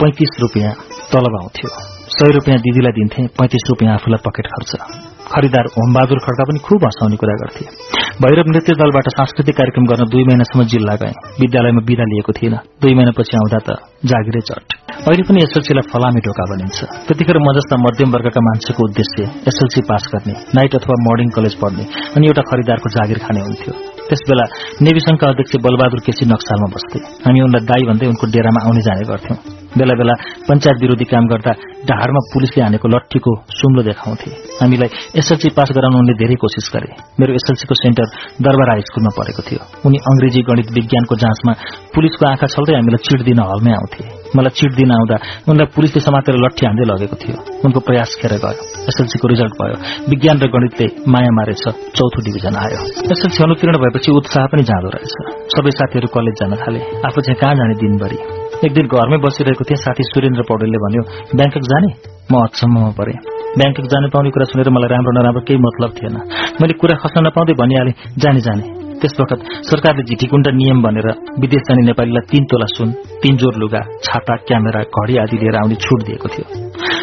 पैंतिस रूपियाँ तलब आउँथ्यो। सय रूपियाँ दिदीलाई दिन्थे पैंतिस रूपियाँ आफूलाई पकेट खर्च। खरिदार होमबहादुर खड्का पनि खुब हँसाउने कुरा गर्थे। भैरव नृत्य दलबाट सांस्कृतिक कार्यक्रम गर्न दुई महिनासम्म जिल्ला गए। विद्यालयमा विदा लिएको थिएन। दुई महिनापछि आउँदा त जागिरै चट अहिले पनि एसएलसीलाई फलामी ढोका बनिन्छ। त्यतिखेर म जस्ता मध्यम वर्गका मान्छेको उद्देश्य एसएलसी पास गर्ने नाइट अथवा मर्निङ कलेज पढ्ने अनि एउटा खरिदारको जागिर खाने हुन्थ्यो। त्यसबेला नेवी संघका अध्यक्ष बलबहादुर केसी नक्सालमा बस्थे। हामी उनलाई दाई भन्दै उनको डेरामा आउने जाने गर्थ्यौं। बेला बेला पञ्चायत विरोधी काम गर्दा ढाडमा पुलिसले हानेको लट्ठीको सुम्लो देखाउँथे। हामीलाई एसएलसी पास गराउन धेरै कोसिस गरे। मेरो एसएलसीको सेन्टर दरबार हाई स्कूलमा परेको थियो। उनी अंग्रेजी गणित विज्ञानको जाँचमा पुलिसको आँखा छल्दै हामीलाई चिट दिन हलमै आउँथे। मलाई चिट दिन आउँदा उनलाई पुलिसले समातेर लट्ठी हान्दै लगेको थियो। उनको प्रयास खेर गयो। एसएलसीको रिजल्ट भयो। विज्ञान र गणितले माया मारेछ। चौथो डिभिजन आयो। एसएलसी अनुतीर्ण भएपछि उत्साह पनि जाँदो रहेछ। सबै साथीहरू कलेज जान थाले। आफू चाहिँ कहाँ जाने दिनभरि? एक दिन घरमै बसिरहेको थिएँ। साथी सुरेन्द्र पौडेलले भन्यो ब्याङ्कक जाने? म अचम्ममा परे। ब्याङ्कक जानु पाउने कुरा सुनेर मलाई राम्रो नराम्रो केही मतलब थिएन। मैले कुरा खस्न नपाउँदै भनिहालेँ जाने जाने। त्यस वखत सरकारले झिटिकुण्ड नियम भनेर विदेश जाने नेपालीलाई तीन तोला सुन तीन जोर लुगा छाता क्यामेरा घड़ी आदि लिएर आउने छुट दिएको थियो।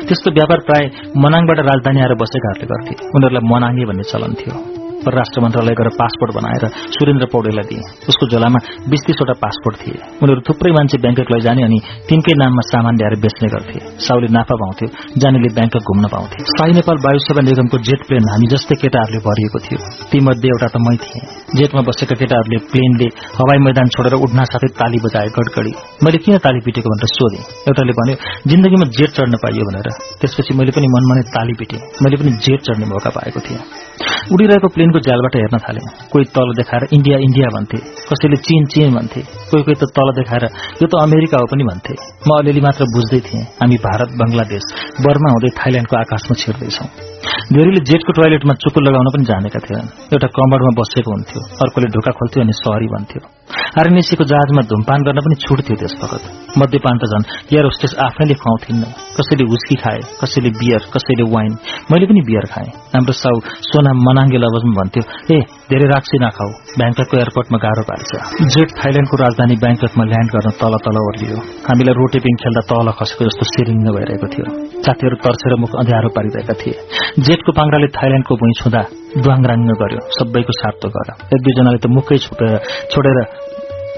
त्यस्तो व्यापार प्राय मनाङबाट राजधानी आएर बसेकाहरूले गर्थे। उनीहरूलाई मनाङ्गे भन्ने चलन थियो। परराष्ट्र मन्त्रालय गएर पासपोर्ट बनाएर सुरेन्द्र पौडेललाई दिए। उसको झोलामा बिस तीसवटा पासपोर्ट थिए। उनीहरू थुप्रै मान्छे ब्याङ्कक लैजाने अनि तिनकै नाममा सामान ल्याएर बेच्ने गर्थे। साउले नाफा पाउँथ्यो जानेले ब्याङ्कक घुम्न पाउँथे। साई नेपाल वायु सेवा निगमको जेट प्लेन हामी जस्तै केटाहरूले भरिएको थियो। तीमध्ये एउटा त मै थिएँ। जेटमा बसेका केटाहरूले प्लेनले हवाई मैदान छोडेर उड्न साथै ताली बजाए गडगडी मैले किन ताली पिटेको भनेर सोधेँ। एउटाले भन्यो जिन्दगीमा जेट चढ्न पाइयो भनेर। त्यसपछि मैले पनि मनमा नै ताली पिटेँ। मैले पनि जेट चढ्ने मौका पाएको थिएँ। उडिरहेको प्लेनको झ्यालबाट हेर्न थाले। कोही तल देखाएर इन्डिया इन्डिया भन्थे। कसैले चीन चीन भन्थे। कोही कोही त तल देखाएर यो त अमेरिका हो पनि भन्थे। म अलिअलि मात्र बुझ्दै थिएँ हामी भारत बंगलादेश बर्मा हुँदै थाइल्याण्डको आकाशमा छिर्दैछौं। धेरैले जेटको टोयलेटमा चुकुल लगाउन पनि जानेका थिएनन्। एउटा कमरमा बसेको हुन्थ्यो अर्कोले ढोका खोल्थ्यो अनि सहरी भन्थ्यो आरएनएसीको जहाजमा धुमपान गर्न पनि छुट थियो वखत। मध्यपान त झन् एयर होस्टेस आफैले खुवाउँथिन् कसैले हुस्की खाए कसैले बियर कसैले वाइन मैले पनि बियर खाएँ। हाम्रो साउ सोना मनाङ्गे लवजमा भन्थ्यो ए धेरै राक्सी नखाऊ। ब्याङ्ककको एयरपोर्टमा गाह्रो पार्छ। जेट थाइल्याण्डको राजधानी ब्याङ्ककमा ल्यान्ड गर्न तल तल ओर्लियो। हामीलाई रोटेपिङ खेल्दा तल खसेको जस्तो सिरिङ्ग भइरहेको थियो। साथीहरू तर्सेर मुख अँध्यारो पारिरहेका थिए। जेटको पाङ्राले थाइल्याण्डको भुइँ छुँदा द्वाङराङ्ग गर्यो। सबैको सातो गर। एक दुईजनाले त मुखै छोडेर छोडेर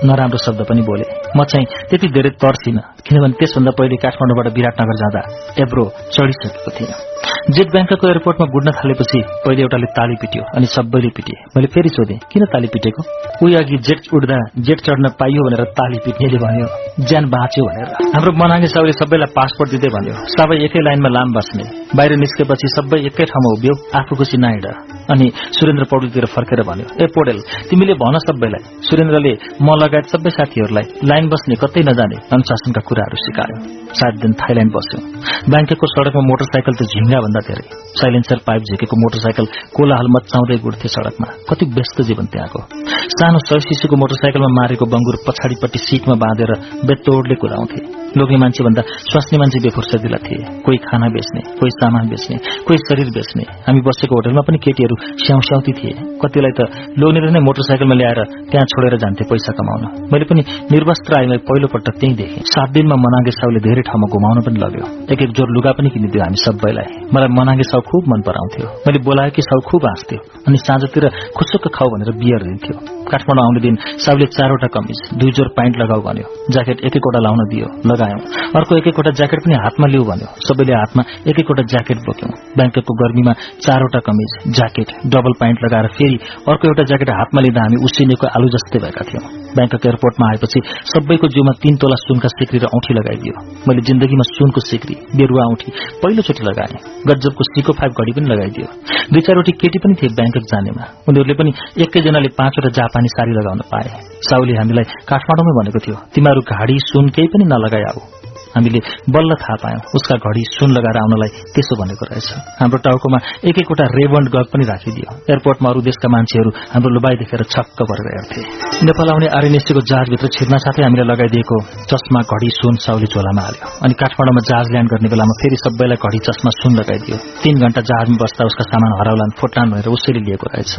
नराम्रो शब्द पनि बोले। म चाहिँ त्यति धेरै तर्सिन किनभने त्यसभन्दा पहिले काठमाडौँबाट विराटनगर जाँदा एब्रो चढिसकेको थिएँ। जेट ब्याङ्कको एयरपोर्टमा गुड्न थालेपछि पहिले एउटाले ताली पिट्यो अनि सबैले पिटे। मैले फेरि सोधेँ किन ताली पिटेको? उही अघि जेट उड्दा जेट चढ्न पाइयो भनेर ताली पिट्नेले भन्यो ज्यान बाँच्यो भनेर। हाम्रो मनाङ्गे साउले सबैलाई पासपोर्ट दिँदै भन्यो सबै एकै लाइनमा लाम बस्ने। बाहिर निस्केपछि सबै एकै ठाउँमा उभियो आफू खुसी नहिँड अनि सुरेन्द्र पौडेलतिर फर्केर भन्यो ए पौडेल तिमीले भन सबैलाई। सुरेन्द्रले म लगायत सबै साथीहरूलाई लाइन बस्ने कतै नजाने अनुशासनका कुराहरू सिकायो। सात दिन थाइल्याण्ड बस्यो। ब्याङ्कको सड़कमा मोटरसाइकल त झिङ्गा भन्दा धेरै। साइलेन्सर पाइप झिकेको मोटरसाइकल कोलाहल मचाउँदै गुड्थे सड़कमा। कति व्यस्त जीवन त्यहाँको। सानो सय शिशुको मोटरसाइकलमा मारेको बंगुर पछाडिपट्टि सीटमा बाँधेर बेतोडले कुदाउँथे। लोग्ने मान्छे भन्दा स्वास्नी मान्छे बेफुर्सदिला थिए। कोही खाना बेच्ने कोही सामान बेच्ने कोही शरीर बेच्ने। हामी बसेको होटलमा पनि केटीहरू स्याउस्याउती थिए। कतिलाई त लोग्नेर नै मोटरसाइकलमा ल्याएर त्यहाँ छोडेर जान्थे पैसा कमाउन। मैले पनि निर्वस्त्र आइलाई पहिलोपल्ट त्यही देखेँ। सात दिनमा मनाङ्गे साउले धेरै ठाउँमा घुमाउन पनि लग्यो। एक एक जोर लुगा पनि किनिदियो हामी सबैलाई। मलाई मनाङ्गे साउ खुब मन पराउँथ्यो। मैले बोलाएकी साउ खुब हाँस्थ्यो अनि साँझतिर खुसुक्क खाऊ भनेर बियर दिन्थ्यो। काठमाडौँ आउने दिन साउले चारवटा कमिज दुई जोर प्यान्ट लगाऊ भन्यो। ज्याकेट एक एकवटा लाउन दियो लगायौं। अर्को एक एकवटा ज्याकेट पनि हातमा लिऊ भन्यो। सबैले हातमा एक एकवटा ज्याकेट बोक्यौं। ब्याङ्कको गर्मीमा चारवटा कमिज ज्याकेट डबल प्यान्ट लगाएर फेरि अर्को एउटा ज्याकेट हातमा लिँदा हामी उसिनेको आलु जस्तै भएका थियौं। ब्याङ्कक एयरपोर्टमा आएपछि सबैको जिउमा तीन तोला सुनका सिक्री र औठी लगाइदियो। मैले जिन्दगीमा सुनको सिक्री बेरुवा औठी पहिलोचोटि लगाएँ। गजबको सिको फाइभ घडी पनि लगाइदियो। दुई चारवटी केटी पनि थिए ब्याङ्कक जानेमा। उनीहरूले पनि एकैजनाले पाँचवटा जापानी सारी लगाउन पाए। साउले हामीलाई काठमाडौँमै भनेको थियो तिमीहरू घाडी सुन केही पनि नलगाइ आऊ। हामीले बल्ल थाहा पायौं। उसका घड़ी सुन लगाएर आउनलाई त्यसो भनेको रहेछ। हाम्रो टाउकोमा एक एकवटा रेबन्ड गग पनि राखिदियो। एयरपोर्टमा अरू देशका मान्छेहरू हाम्रो लुबाई देखेर छक्क परेर हेर्थे। नेपाल आउने आरएनएससीको जहाजभित्र छिर्न साथै हामीले लगाइदिएको चस्मा घड़ी सुन साउली झोलामा हाल्यो। अनि काठमाडौँमा जहाज ल्यान्ड गर्ने बेलामा फेरि सबैलाई घड़ी चस्मा सुन लगाइदियो। तीन घण्टा जहाजमा बस्दा उसका सामान हराउलान् फोटान भनेर उसैले लिएको रहेछ।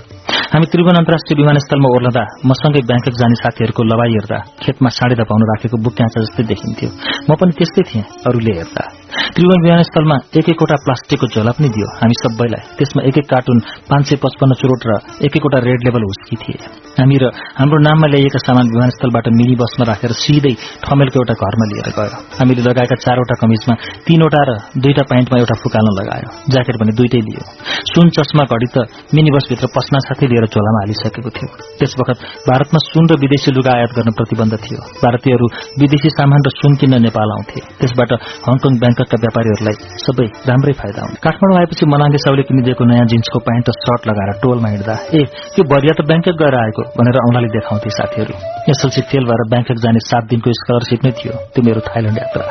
हामी त्रिभुवन अन्तर्राष्ट्रिय विमानस्थलमा ओर्लदा मसँगै ब्याङ्कक जाने साथीहरूको लवाई हेर्दा खेतमा साँडे धपाउन राखेको बुक्याचा जस्तै देखिन्थ्यो। म पनि त्यस्तै थिएँ अरूले हेर्दा। त्रिभुवन विमानस्थलमा एक एकवटा प्लास्टिकको झोला पनि दियो। हामी सबैलाई त्यसमा एक एक कार्टुन पाँच सय पचपन्न चुरोट र एक एकवटा रेड लेभल हुस्की थिए। हामी र हाम्रो नाममा ल्याइएका सामान विमानस्थलबाट मिनी बसमा राखेर सिधै ठमेलको एउटा घरमा लिएर गयो। हामीले लगाएका चारवटा कमिजमा तीनवटा र दुईटा प्यान्टमा एउटा फुकाल्न लगायो। ज्याकेट भने दुइटै लियो सुन चस्मा घडी त मिनी बसभित्र पस्ना साथै लिएर झोलामा हालिसकेको थियो। त्यस वखत भारतमा सुन र विदेशी लुगा आयात गर्न प्रतिबन्ध थियो। भारतीयहरू विदेशी सामान र सुन किन्न नेपाल आउँथे। त्यसबाट हङकङ ब्याङ्ककका व्यापारीहरूलाई सबै राम्रै फाइदा हुन्। काठमाडौँ आएपछि मनाङ्गे साउले किनिदिएको नयाँ जिन्सको प्यान्ट र सर्ट लगाएर टोलमा हिँड्दा ए यो बरिया त ब्याङ्कक गएर आएको भनेर औँलाले देखाउँथे साथीहरू। एसएलसी फेल भएर ब्याङ्कक जाने सात दिनको स्कलरसिप नै थियो त्यो मेरो थाइल्याण्ड यात्रा।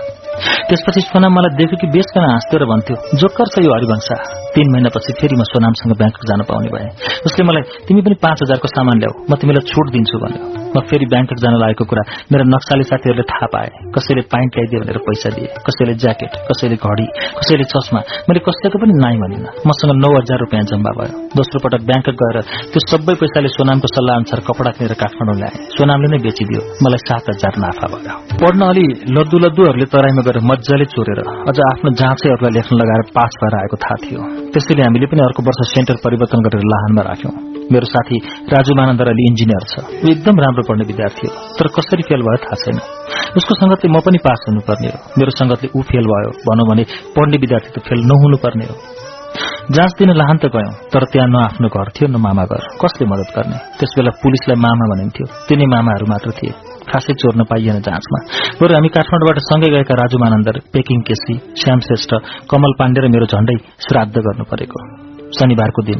त्यसपछि सोनाम मलाई देख्यो कि बेसकन हाँस्थ्यो र भन्थ्यो जोकर छ यो हरिवंशा। तीन महिनापछि फेरि म सोनामसँग ब्याङ्क जान पाउने भए। उसले मलाई तिमी पनि पाँच हजारको सामान ल्याऊ म तिमीलाई छुट दिन्छु भन्यो। म फेरि ब्याङ्कक जान लागेको कुरा मेरो नक्साले साथीहरूले थाहा पाए। कसैले पाइन्ट ल्याइदियो भनेर पैसा दिए कसैले ज्याकेट कसैले घडी कसैले चस्मा। मैले कसैको पनि नाइ भनिन। मसँग नौ हजार रुपियाँ जम्मा भयो। दोस्रो पटक ब्याङ्कक गएर त्यो सबै पैसाले सोनामको सल्लाह अनुसार कपडा किनेर काठमाडौँ ल्याए। सोनामले नै बेचिदियो। मलाई सात हजार नाफा भयो। पढ्न अलि लद्दु लद्दुहरूले तराईमा गएर मजाले चोरेर अझ आफ्नो जाँचैहरूलाई लेख्न लगाएर पास भएर आएको थाहा थियो। त्यसैले हामीले पनि अर्को वर्ष सेन्टर परिवर्तन गरेर लाहानमा राख्यौं। मेरो साथी राजु मानन्द अलि इन्जिनियर छ। ऊ एकदम राम्रो पढ्ने विद्यार्थी हो तर कसरी फेल भयो थाहा छैन। उसको संगतले म पनि पास हुनुपर्ने हो। मेरो संगतले ऊ फेल भयो भनौँ भने पढ्ने विद्यार्थी त फेल नहुनुपर्ने हो। जाँच दिन लाहान त गयौं तर त्यहाँ न आफ्नो घर थियो न मामा घर। कसले मदत गर्ने? त्यस बेला पुलिसलाई मामा भनिन्थ्यो। तिनै मामाहरू मात्र थिए। खासै चोर्न पाइएन जाँचमा। बरु हामी काठमाडौँबाट सँगै गएका राजु मानन्दर पेकिङ केसी श्याम श्रेष्ठ कमल पाण्डे र मेरो झण्डै श्राद्ध गर्नु परेको। शनिबारको दिन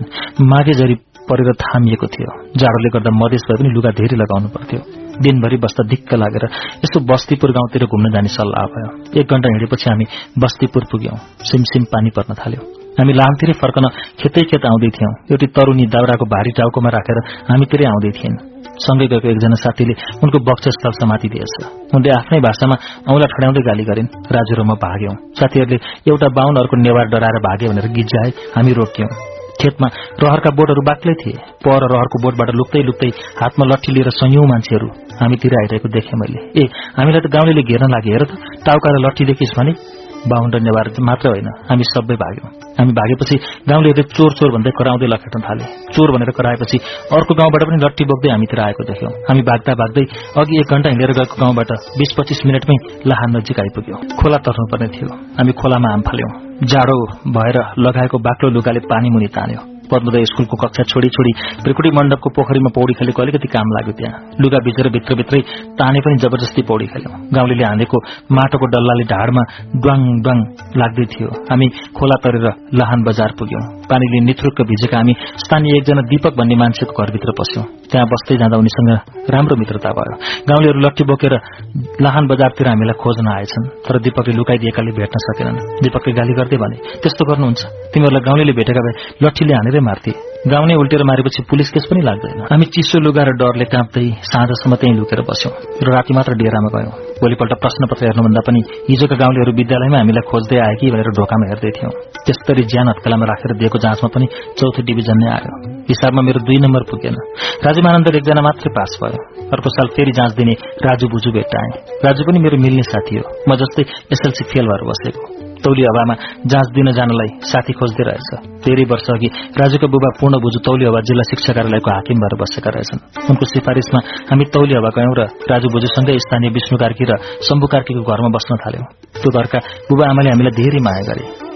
माघे जरी परेर थामिएको थियो। जाडोले गर्दा मधेस भए पनि लुगा धेरै लगाउनु पर्थ्यो। दिनभरि बस्दा दिक्क लागेर यसो बस्तीपुर गाउँतिर घुम्न जाने सल्लाह भयो। एक घण्टा हिँडेपछि हामी बस्तीपुर पुग्यौं। सिमसिम पानी पर्न थाल्यो। हामी लामतिरै फर्कन खेतै खेत आउँदै थियौं। एउटी तरुनी दाउराको भारी टाउकोमा राखेर हामीतिरै आउँदै थिइन् सँगै गएको एकजना साथीले उनको बक्सस्थल समातिदिएछ। उनले आफ्नै भाषामा औँला ठड्याउँदै गाली गरिन्। राजु र म भाग्यौं। साथीहरूले एउटा बाहुन अर्को नेवार डराएर भागे भनेर गिज्जाए हामी रोक्यौं। खेतमा रहरका बोटहरू बाक्लै थिए। पर रहरको बोटबाट लुक्दै लुक्दै हातमा लट्ठी लिएर सयौं मान्छेहरू हामीतिर आइरहेको देखेँ मैले। ए हामीलाई त गाउँले घेर्न लागे हेर त। टाउका र लट्ठी देखिस् भने? बाहुन र नेवार मात्र होइन। हामी सबै भाग्यौं। हामी भागेपछि गाउँलेहरूले चोर चोर भन्दै कराउँदै लखेट्न थाले। चोर भनेर कराएपछि अर्को गाउँबाट पनि लट्टी बोक्दै हामीतिर आएको देख्यौं। हामी भाग्दा भाग्दै अघि एक घण्टा हिँडेर गएको गाउँबाट बीस पच्चिस मिनटमै लाहान नजिक आइपुग्यौं। खोला तर्नुपर्ने थियो। हामी खोलामा हाम फाल्यौं। जाडो भएर लगाएको बाक्लो लुगाले पानी मुनि तान्यो। पद्मोदय स्कूलको कक्षा छोडी छोडी त्रिकुटी मण्डपको पोखरीमा पौडी खेलेको अलिकति काम लाग्यो त्यहाँ। लुगा भिजेर भित्रभित्रै ताने पनि जबरजस्ती पौडी खेल्यौं। गाउँले हानेको माटोको डल्लाले ढाडमा ड्वाङ ड्वाङ लाग्दै थियो। हामी खोला तरेर लाहान बजार पुग्यौं। पानीले निथुर्क भिजेका हामी स्थानीय एकजना दीपक भन्ने मान्छेको घरभित्र पस्यौं। त्यहाँ बस्दै जाँदा उनीसँग राम्रो मित्रता भयो। गाउँलेहरू लट्ठी बोकेर लाहान बजारतिर हामीलाई खोज्न आएछन् तर दीपकले लुकाइदिएकाले भेट्न सकेनन्। दीपकले गाली गर्दै भने त्यस्तो गर्नुहुन्छ। तिमीहरूलाई गाउँले भेटेका भए लट्ठीले हानेरै मार्थे। गाउने उल्टेर मारेपछि पुलिस केस पनि लाग्दैन। हामी चिसो लुगा र डरले काँप्दै साँझसम्म त्यहीँ लुकेर बस्यौं र राति मात्र डेरामा गयौं। भोलिपल्ट प्रश्नपत्र हेर्नुभन्दा पनि हिजोका गाउँलेहरू विद्यालयमा हामीलाई खोज्दै आए कि भनेर ढोकामा हेर्दै थियौं। त्यस्तरी ज्यान हत्केलामा राखेर दिएको जाँचमा पनि चौथो डिभिजन नै आयो। हिसाबमा मेरो दुई नम्बर पुगेन। राजीमानन्द एकजना मात्रै पास भयो। अर्को साल फेरि जाँच दिने राजु बुजु भेट्टाए। राजु पनि मेरो मिल्ने साथी हो। म जस्तै एसएलसी फेल भएर बसेको। तौली हवामा जाँच दिन जानलाई साथी खोज्दै रहेछ। धेरै वर्ष अघि राजुका बुबा पूर्ण बुजु तौली हवा जिल्ला शिक्षा कार्यालयको हाकिम भएर बसेका रहेछन्। उनको सिफारिशमा हामी तौली हवा गयौं र राजु बुजुसँगै स्थानीय विष्णु कार्की र शम्भु कार्कीको घरमा बस्न थाल्यौं। त्यो घरका बुबा आमाले हामीलाई धेरै माया गरे।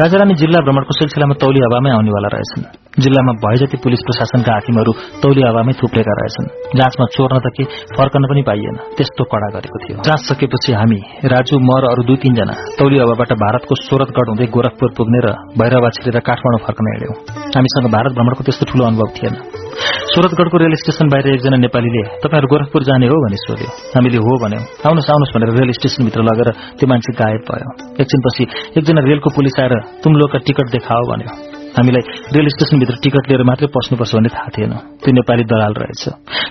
राजारानी जिल्ला भ्रमणको सिलसिलामा तौली हवामै आउनेवाला रहेछन्। जिल्लामा भए जति पुलिस प्रशासनका हाकिमहरू तौली हवामै थुप्रेका रहेछन्। जाँचमा चोर्न त के फर्कन पनि पाइएन त्यस्तो कड़ा गरेको थियो। जाँच सकेपछि हामी राजु म र अरू दुई तीनजना तौली हवाबाट भारतको सोरतगढ़ हुँदै गोरखपुर पुग्ने र भैरवा छिरेर काठमाडौँ फर्कन हिँड्यौं। हामीसँग भारत भ्रमणको त्यस्तो ठूलो अनुभव थिएन। सुरतगढ़को रेल स्टेशन बाहिर एकजना नेपालीले तपाईँहरू गोरखपुर जाने हो? भनी सोध्यो। हामीले हो भन्यौं। आउनुहोस् आउनुहोस् भनेर रेल स्टेशनभित्र लगेर त्यो मान्छे गायब भयो। एकछिनपछि एकजना रेलको पुलिस आएर तुम लोकका टिकट देखाओ भन्यो। हामीलाई रेल स्टेशनभित्र टिकट लिएर मात्रै पस्नुपर्छ भन्ने थाहा थिएन। त्यो नेपाली दलाल रहेछ।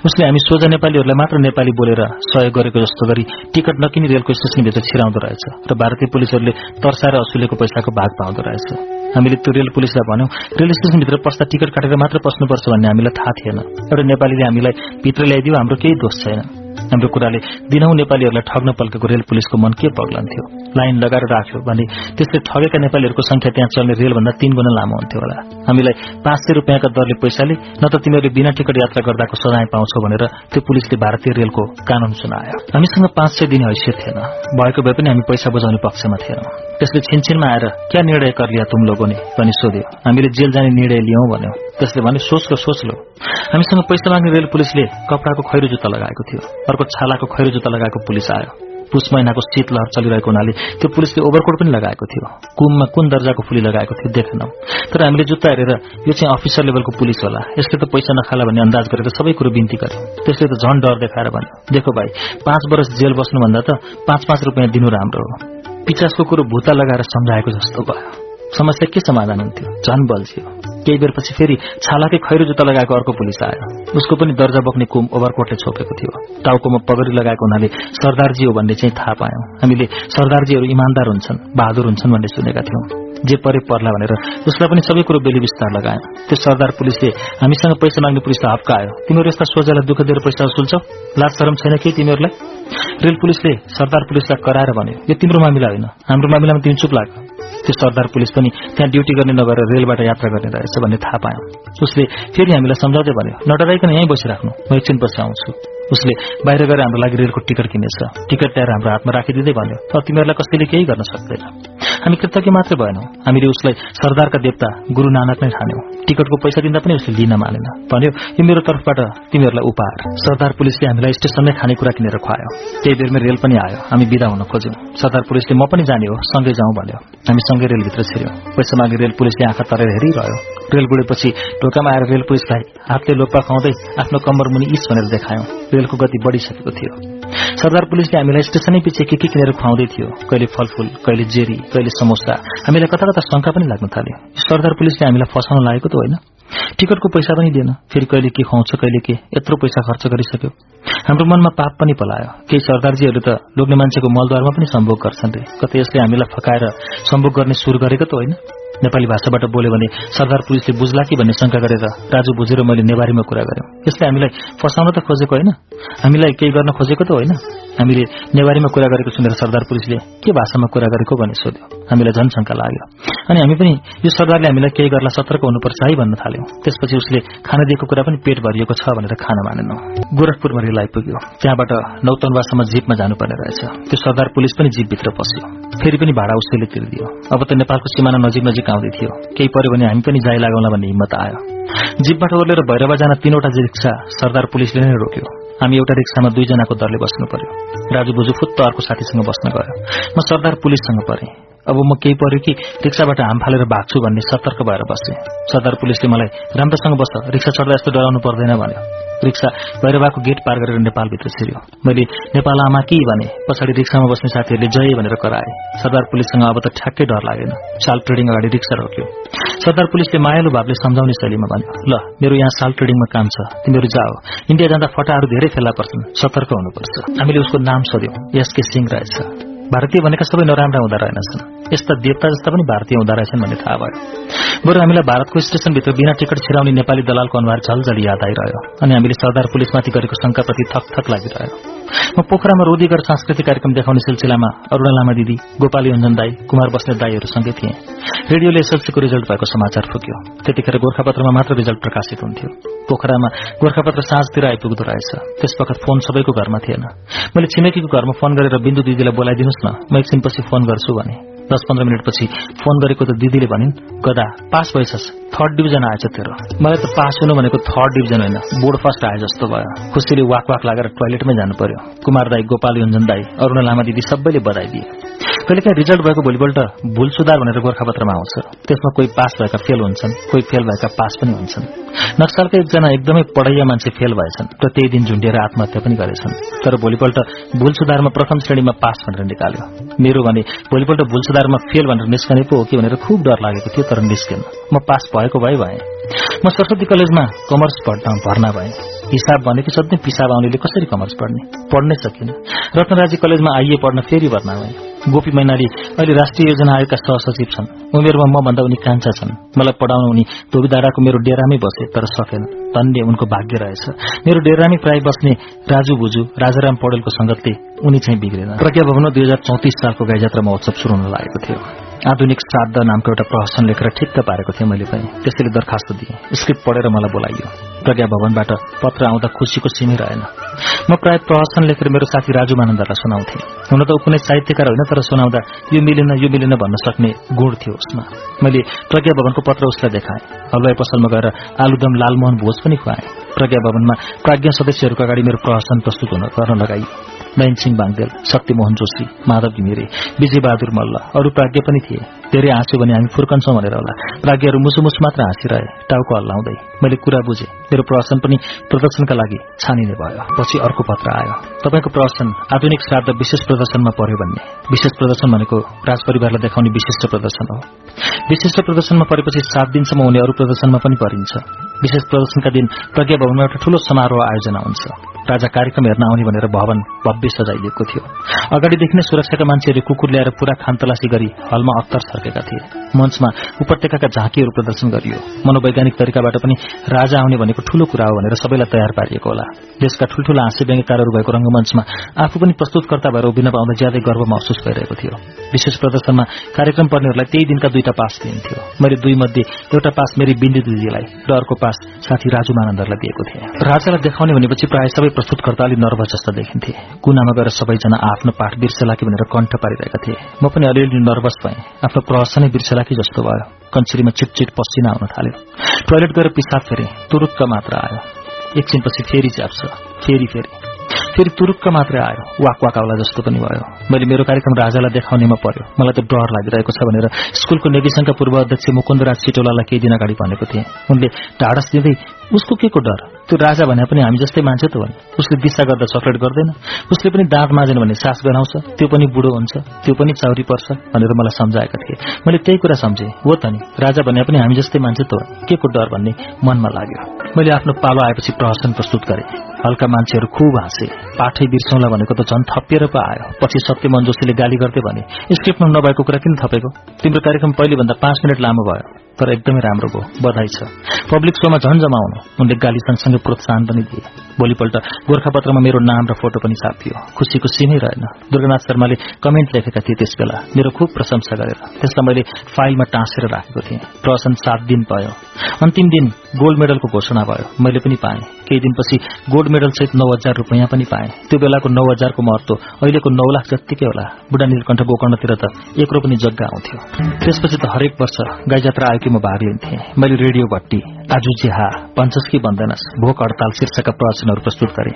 उसले हामी सोझा नेपालीहरूलाई मात्र नेपाली बोलेर सहयोग गरेको जस्तो गरी टिकट नकिनी रेलको स्टेशनभित्र छिराउँदो रहेछ र भारतीय पुलिसहरूले तर्साएर असुलेको पैसाको भाग पाउँदो रहेछ। हामीले त्यो रेल पुलिसलाई भन्यौं रेल स्टेशनभित्र पस्दा टिकट काटेर मात्र पस्नुपर्छ भन्ने हामीलाई थाहा थिएन। एउटा नेपालीले हामीलाई भित्र ल्याइदियो हाम्रो केही दोष छैन। हाम्रो कुराले दिनौं नेपालीहरूलाई ठग्न पल्केको रेल पुलिसको मन के पग्लन्थ्यो लाइन लगाएर राख्यो भने त्यसले ठगेका नेपालीहरूको संख्या त्यहाँ चल्ने रेलभन्दा तीन गुणा लामो हुन्थ्यो होला। हामीलाई पाँच सय रुपियाँका दरले पैसाले न त तिमीहरूले बिना टिकट यात्रा गर्दाको सजाय पाउँछौ भनेर त्यो पुलिसले भारतीय रेलको कानून सुनायो। हामीसँग पाँच सय दिने हैसियत थिएन। भएको भए पनि हामी पैसा बुझाउने पक्षमा थिएनौं। त्यसले छिनछिनमा आएर क्या निर्णय कर लिया तुम लोगों भनी सोध्यो। हामीले जेल जाने निर्णय लियौं भन्यो। त्यसले भने सोच लो सोच लो। हामीसँग पैसा माग्ने रेल पुलिसले कपडाको खैरो जुत्ता लगाएको थियो। अर्को छालाको खैरो जुत्ता लगाएको पुलिस आयो। पुष महिनाको शीतलहर चलिरहेको हुनाले त्यो पुलिसले ओभरकोट पनि लगाएको थियो। कुममा कुन दर्जाको फुली लगाएको थियो देखेनौं। तर हामीले जुत्ता हेरेर यो चाहिँ अफिसर लेभलको पुलिस होला। यसले त पैसा नखाला भन्ने अन्दाज गरेर सबै कुरो बिन्ती गर्यो। त्यसले त झन डर देखाएर भन्यो देखो भाइ पाँच वर्ष जेल बस्नुभन्दा त पाँच पाँच रुपियाँ दिनु राम्रो हो। पिचासको कुरो भूता लगाएर सम्झाएको जस्तो भयो। समस्या के समाधान हुन्थ्यो? झन बल्झियो। केही बेरपछि फेरि छालाकै खैरो जुत्ता लगाएको अर्को पुलिस आयो। उसको पनि दर्जा बोक्ने कुम ओभरकोटले छोपेको थियो। टाउकोमा पगडी लगाएको हुनाले सरदारजी हो भन्ने चाहिँ थाहा पायौं। हामीले सरदारजीहरू इमान्दार हुन्छन् बहादुर हुन्छन् भन्ने सुनेका थियौं। जे परे पर्ला भनेर उसलाई पनि सबै कुरो बेली विस्तार लगायो त्यो सरदार पुलिसले हामीसँग पैसा माग्ने पुलिसलाई हप्कायो तिमीहरू यस्ता सोझालाई दुःख दिएर पैसा वसुल्छौ लाज शरम छैन कि तिमीहरूलाई? रेल पुलिसले सरदार पुलिसलाई कराएर भन्यो यो तिम्रो मामिला होइन। हाम्रो मामिलामा तिमी चुप लाग त्यो सरदार पुलिस पनि त्यहाँ ड्युटी गर्ने नगरेर रेलबाट यात्रा गर्ने रहेछ भन्ने थाहा पायौं। उसले फेरि हामीलाई सम्झाउँदै भन्यो नडराइकन यहीँ बसिराख्नु म एकछिनपछि आउँछु। उसले बाहिर गएर हाम्रो लागि रेलको टिकट किनेछ। टिकट ल्याएर हाम्रो हातमा राखिदिँदै भन्यो तर तिमीहरूलाई कसैले केही गर्न सक्दैन। हामी कृतज्ञ मात्रै भएनौं। हामीले उसलाई सरदारका देवता गुरू नानक नै ठान्यौं। टिकटको पैसा दिँदा पनि उसले लिन मानेन। भन्यो यो मेरो तर्फबाट तिमीहरूलाई उपहार। सरदार पुलिसले हामीलाई स्टेसनमै खानेकुरा किनेर खुवायो। त्यही बेरमै रेल पनि आयो। हामी विदा हुन खोज्यौं। सरदार पुलिसले म पनि जाने हो सँगै जाउँ भन्यो। हामी सँगै रेलभित्र छिर्यौं। पैसा मागे रेल पुलिसले आँखा तरेर हेरिरह्यो। रेल गुडेपछि ढोकामा आएर रेल पुलिसलाई हातले लोप्पा खुवाउँदै आफ्नो कम्बर मुनि इस भनेर देखायौं। रेलको गति बढ़िसकेको थियो। सरदार पुलिसले हामीलाई स्टेशनै पछि के के किनेर खुवाउँदै थियो? कहिले फलफूल कहिले जेरी कहिले समोसा? हामीलाई कता कता शंका पनि लाग्न थाल्यो। सरदार पुलिसले हामीलाई फसाउन लागेको त होइन। टिकटको पैसा पनि दिएन। फेरि कहिले के खुवाउँछ कहिले के यत्रो पैसा खर्च गरिसक्यो। हाम्रो मनमा पाप पनि पलायो। केही सरदारजीहरू त लोग्ने मान्छेको मलद्वारमा पनि सम्भोग गर्छन् रे। कतै यसले हामीलाई फकाएर सम्भोग गर्ने सुरु गरेको त होइन। नेपाली भाषाबाट बोल्यो भने सरदार पुलिसले बुझ्ला कि भन्ने शंका गरेर राजु बुझेर मैले नेवारीमा कुरा गर्यो। यसले हामीलाई फसाउन त खोजेको होइन। हामीलाई केही गर्न खोजेको त होइन। हामीले नेवारीमा कुरा गरेको सुनेर सरदार पुलिसले के भाषामा कुरा गरेको? भन्ने सोध्यो। हामीलाई झन् शङ्का लाग्यो। अनि हामी पनि यो सरदारले हामीलाई केही गर्ला सतर्क हुनुपर्छ है भन्न थाल्यौं। त्यसपछि उसले खाना दिएको कुरा पनि पेट भरिएको छ भनेर खाना मानेनौ। गोरखपुरमा रेल आइपुग्यो त्यहाँबाट नौतनवासम्म जीपमा जानुपर्ने रहेछ। त्यो सरदार पुलिस पनि जीपभित्र पस्यो। फेरि पनि भाडा उसैले तिर्दियो। अब त नेपालको सिमाना नजिक नजिक आउँदै थियो। केही पर्यो भने हामी पनि जाइ लागौँला भन्ने हिम्मत आयो। जीपबाट ओर्लेर भैरवा जान तीनवटा रिक्सा सरदार पुलिसले नै रोक्यो। हामी एउटा रिक्सामा दुईजनाको दरले बस्नु पर्यो। राजु बुजु फुत्त अर्को साथीसँग बस्न गयो। म सरदार पुलिससँग परे। अब म केही पर्यो कि रिक्साबाट हाम फालेर भाग्छु भन्ने सतर्क भएर बसेँ। सरदार पुलिसले मलाई राम्रोसँग बस्छ रिक्सा चढ्दा यस्तो डराउनु पर्दैन भन्यो। रिक्सा भैरवाको गेट पार गरेर नेपालभित्र छिर्यो मैले नेपाल आमा कि? भने पछाडि रिक्सामा बस्ने साथीहरूले जय भनेर कराए। सरदार पुलिससँग अब त ठ्याक्कै डर लागेन। साल ट्रेडिङ अगाडि रिक्सा रोक्यो। सरदार पुलिसले मायालु भावले सम्झाउने शैलीमा भन्यो ल मेरो यहाँ साल ट्रेडिङमा काम छ तिमीहरू जाओ। इन्डिया जाँदा फटाहरू धेरै फेला पर्छन् सतर्क हुनुपर्छ। हामीले उसको नाम सोध्यौं एसके सिंह रहेछ भारतीय भनेका सबै नराम्रा हुँदा रहेनछन्। यस्ता देवता जस्ता पनि भारतीय हुँदो रहेछन् भन्ने थाहा भयो। बरु हामीलाई भारतको स्टेशनभित्र बिना टिकट छिराउने नेपाली दलालको अनुहार झलझली याद आइरह्यो। अनि हामीले सरदार पुलिसमाथि गरेको शंकाप्रति थक थक लागिरह्यो। म पोखरामा रोदीगर सांस्कृतिक कार्यक्रम देखाउने सिलसिलामा अरूणा लामा दिदी गोपाली अञ्जन दाई कुमार बस्ने दाईहरूसँगै थिए। रेडियोले एसएलसीको रिजल्ट भएको समाचार फुक्यो। त्यतिखेर गोर्खापत्रमा मात्र रिजल्ट प्रकाशित हुन्थ्यो। पोखरामा गोर्खापत्र साँझतिर आइपुग्दो रहेछ। त्यसवखत फोन सबैको घरमा थिएन। मैले छिमेकीको घरमा फोन गरेर बिन्दु दिदीलाई बोलाइदिनुहोस् न म एकछिनपछि फोन गर्छु भने। दस पन्ध्र मिनटपछि फोन गरेको त दिदीले भनिन् गदा पास भएछस् थर्ड डिभिजन आएछ तेरो। मलाई त पास हुनु भनेको थर्ड डिभिजन होइन। बोर्ड फर्स्ट आए जस्तो भयो। खुसीले वाक वाक लागेर टोयलेटमै जानु पर्यो कुमार दाई गोपाल योन्जन दाई अरूण लामा दिदी सबैले बधाई दिए। कहिलेकाहीँ रिजल्ट भएको भोलिपल्ट भूल सुधार भनेर गोर्खापत्रमा आउँछ। त्यसमा कोही पास भएका फेल हुन्छन् कोही फेल भएका पास पनि हुन्छन्। नक्सलका एकजना एकदमै पढैया मान्छे फेल भएछन् र त्यही दिन झुन्डिएर आत्महत्या पनि गरेछन्। तर भोलिपल्ट भूल सुधारमा प्रथम श्रेणीमा पास भनेर निकाल्यो। मेरो भने भोलिपल्ट भूल सुधारमा फेल भनेर निस्कने पो हो कि? भनेर खुब डर लागेको थियो तर निस्केन। म पास भएको भए भए। म सरस्वती कलेजमा कमर्स पढ्न भर्ना भएँ। हिसाब भनेको सधैँ पिसाब आउनेले कसरी कमर्स पढ्ने? पढ्नै सकिन रत्नराजी कलेजमा आइए पढ्न फेरि भर्ना भए। गोपी मैनाली अहिले राष्ट्रिय योजना आयोगका सहसचिव छन्। उमेरमा म भन्दा उनी कान्छा छन्। मलाई पढाउन उनी धोबीधाराको मेरो डेरामै बसे तर सकेन। धन्य उनको भाग्य रहेछ। मेरो डेरामै प्राय बस्ने राजु बुजु राजाराम पौडेलको संगतले उनी चाहिँ बिग्रेन। प्रज्ञा भवनमा दुई हजार चौतिस सालको गाईजात्रा महोत्सव शुरू हुन लागेको थियो। आधुनिक श्राद्ध नामको एउटा प्रहसन लेखेर ठिक्क पारेको थिएँ मैले पनि। त्यसैले दरखास्त दिएँ। स्क्रिप्ट पढेर मलाई बोलाइयो। प्रज्ञा भवनबाट पत्र आउँदा खुसीको सिमै रहेन। म प्राय प्रहसन लेखेर मेरो साथी राजु मानन्दलाई सुनाउँथे। हुन त ऊ कुनै साहित्यकार होइन तर सुनाउँदा यो मिलेन यो मिलेन भन्न सक्ने गुण थियो उसमा। मैले प्रज्ञा भवनको पत्र उसलाई देखाएँ। हलवाई पसलमा गएर आलुदम लालमोहन भोज पनि खुवाएँ। प्रज्ञा भवनमा प्राज्ञा सदस्यहरूको अगाडि मेरो प्रहसन प्रस्तुत गर्न लगाइयो। नयन सिंह बाङदेल शक्तिमोहन जोशी माधव घिमिरे विजय बहादुर मल्ल अरू प्राज्ञ पनि थिए। धेरै हाँस्यो भने हामी फुर्कन्छौं भनेर होला। प्राज्ञहरू मुसुमुस मात्र हाँसिरहे टाउको हल्लाउँदै मैले कुरा बुझे। मेरो प्रदर्शन पनि प्रदर्शनका लागि छानिने भयो। पछि अर्को पत्र आयो। तपाईँको प्रदर्शन आधुनिक श्राद्ध विशेष प्रदर्शनमा पर्यो भन्ने। विशेष प्रदर्शन भनेको राजपरिवारलाई देखाउने विशिष्ट प्रदर्शन हो। विशिष्ट प्रदर्शनमा परेपछि सात दिनसम्म हुने अरू प्रदर्शनमा पनि परिन्छ। विशेष प्रदर्शनका दिन प्रज्ञा भवनमा एउटा ठूलो समारोह आयोजना हुन्छ। राजा कार्यक्रम हेर्न आउने भनेर भवन भव्य सजाइदिएको थियो। अगाडिदेखि नै सुरक्षाका मान्छेहरूले कुकुर ल्याएर पूरा खानतलासी गरी हलमा अत्तर छर्केका थिए। मञ्चमा उपत्यका झाँकीहरू प्रदर्शन गरियो। मनोवैज्ञानिक तरिकाबाट पनि राजा आउने भनेको ठूलो कुरा हो भनेर सबैलाई तयार पारिएको होला। देशका ठूल्ठूला हाँस्य व्यङ्गकारहरू भएको रंगमञ्चमा आफू पनि प्रस्तुतकर्ता भएर उभिन पाउँदा ज्यादै गर्व महसुस भइरहेको थियो। विशेष प्रदर्शनमा कार्यक्रम पर्नेहरूलाई त्यही दिनका दुईटा पास दिइन्थ्यो। मैले दुई मध्ये एउटा पास मेरी बिन्दु दिदीलाई र अर्को पास साथी राजु मानन्दरलाई दिएको थिएँ। राजालाई देखाउने भनेपछि प्रायः सबै प्रस्तुतकर्ता अलि नर्भस जस्ता देखिन्थे। कुनामा गएर सबैजना आफ्नो पाठ बिर्सेला कि भनेर कण्ठ पारिरहेका थिए। म पनि अलिअलि नर्भस भएँ। आफ्नो बिर्सेला कि जस्तो भयो। कञ्चिरीमा चिटचिट पसिना आउन थाल्यो। टोयलेट गएर पिसाब फेरे तुरुक्क मात्र आयो। एकछिनपछि फेरि च्याप्छ फेरि फेरि। फेरि तुरुक्क मात्रै आयो। वाक वाक जस्तो पनि भयो। मैले मेरो कार्यक्रम राजालाई देखाउनेमा पर्यो। मलाई त डर लागिरहेको छ भनेर स्कूलको नेविसंघका पूर्व अध्यक्ष मुकुन्दराज चिटोलालाई केही दिन अगाडि भनेको थिएँ। उनले ढाडस दिँदै उसको के को डर? त्यो राजा भने पनि हामी जस्तै मान्छे त भने उसले दिशा गर्दा चक्लेट गर्दैन। उसले पनि दाँत माझेन भने सास गनाउँछ। त्यो पनि बुढो हुन्छ। त्यो पनि चाउरी पर्छ भनेर मलाई सम्झाएका थिए। मैले त्यही कुरा सम्झेँ। हो त नि। राजा भने पनि हामी जस्तै मान्छे त के को डर भन्ने मनमा लाग्यो। मैले आफ्नो पालो आएपछि प्रहसन प्रस्तुत गरेँ। हल्का मान्छेहरू खुब हाँसे। पाठै बिर्सौँला भनेको त झन् थपिएर पो आयो। पछि सत्यमन जोशीले गाली गर्दै भने स्क्रिप्टमा नभएको कुरा किन थपेको? तिम्रो कार्यक्रम पहिले भन्दा पाँच मिनट लामो भयो। तर एकदमै राम्रो भयो। बधाई छ। पब्लिक शोमा झन् जमाउनु। उनले गाली सँगसँगै प्रोत्साहन पनि दिए। भोलिपल्ट गोर्खापत्रमा मेरो नाम र फोटो पनि छापियो। खुसीको सिमै रहेन। दुर्गनाथ शर्माले कमेन्ट लेखेका थिए त्यस बेला मेरो खुब प्रशंसा गरेर। त्यसलाई मैले फाइलमा टाँसेर राखेको थिएँ। प्रशन सात दिन भयो। अन्तिम दिन गोल्ड मेडलको घोषणा भयो। मैले पनि पाएँ। केही दिनपछि गोल्ड मेडल सहित नौ हजार रुपियाँ पनि पाएँ। त्यो बेलाको नौ हजारको महत्व अहिलेको नौ लाख जत्तिकै होला। बुढा नीलकण्ठ गोकर्णतिर त एक पनि जग्गा आउँथ्यो। त्यसपछि त हरेक वर्ष गाई जात्रा आयो म भाग लिन्थेँ। मैले रेडियो भट्टी आज जेहा पञ्चस कि भन्दैनस् भोक हड़ताल शीर्षकका प्रवचनहरू प्रस्तुत गरे।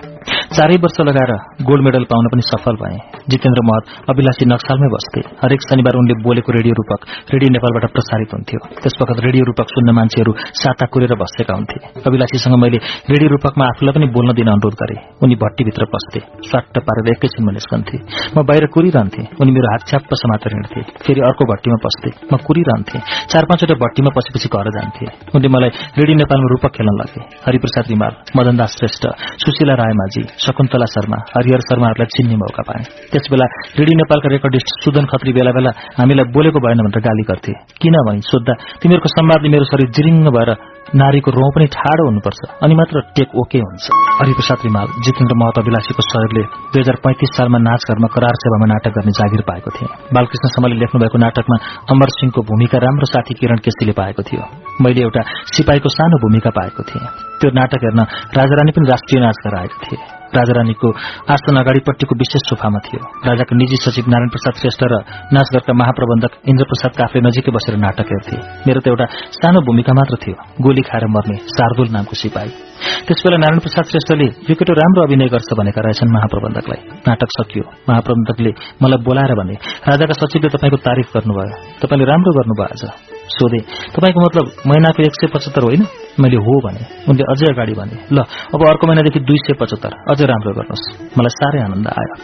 चारै वर्ष लगाएर गोल्ड मेडल पाउन पनि सफल भए। जितेन्द्र महत अभिलाषी नक्सालमै बस्थे। हरेक शनिबार उनले बोलेको रेडियो रूपक रेडियो नेपालबाट प्रसारित हुन्थ्यो। त्यसवखत रेडियो रूपक सुन्न मान्छेहरू साता कुरेर बसेका हुन्थे। अभिलाषीसँग मैले रेडियो रूपकमा आफूलाई पनि बोल्न दिन अनुरोध गरे। उनी भट्टीभित्र पस्थे। स्वाट पारेर एकैछिनमा निस्कन्थे। म बाहिर कुरिरहन्थे। उनी मेरो हात छ्याप्प समातेर हिँड्थे। फेरि अर्को भट्टीमा पस्थे। म कुरिरहन्थे। चार पाँचवटा भट्टीमा पसेपछि घर जान्थे। उनले मलाई रेडियो नेपालमा रूपक खेल्न लगे हरिप्रसाद रिमाल मदनदास श्रेष्ठ सुशीला रायमाझी शकुन्तला शर्मा हरिहर शर्माहरूलाई चिन्ने मौका पाए। त्यसबेला रेडियो नेपालका रेकर्डिस्ट सुदन खत्री बेला बेला हामीलाई बोलेको भएन भनेर गाली गर्थे। किनभने सोद्धा तिमीहरूको संवादले मेरो शरीर जिरिङ्ग भएर नारीको रौँ पनि ठाडो हुनुपर्छ। अनि मात्र टेक ओके हुन्छ। हरिप्रसाद रिमाल जितेन्द्र महत विलासीको सहयोगले दुई हजार पैंतिस सालमा नाचघरमा करार सेवामा नाटक गर्ने जागिर पाएको थिए बालकृष्ण समले लेख्नुभएको नाटकमा अमर सिंहको भूमिका राम्रो साथी किरण केसीले पाएको थियो। मैले एउटा सिपाहीको सानो भूमिका पाएको थिएँ। त्यो नाटक हेर्न राजारानी पनि राष्ट्रिय नाच आएका थिए। राजारानीको आसन अगाडिपट्टिको विशेष सोफामा थियो। राजाका निजी सचिव नारायण प्रसाद श्रेष्ठ र नाचघरका महाप्रबन्धक इन्द्रप्रसाद काफले नजिकै बसेर नाटक हेर्थे। मेरो त एउटा सानो भूमिका मात्र थियो। गोली खाएर मर्ने शार्दुल नामको सिपाही। त्यसबेला नारायण प्रसाद श्रेष्ठले यो केटो राम्रो अभिनय गर्छ भनेका रहेछन् महाप्रबन्धकलाई। नाटक सकियो। महाप्रबन्धकले मलाई बोलाएर भने राजाका सचिवले तपाईँको तारिफ गर्नुभयो। तपाईँले राम्रो गर्नुभयो आज। सोधे तपाईँको मतलब महिनाको एक सय पचहत्तर होइन? मैले हो भने उनले अझै अगाडि भने ल अब अर्को महिनादेखि दुई सय पचहत्तर अझै राम्रो गर्नुहोस्। मलाई साह्रै आनन्द आयो।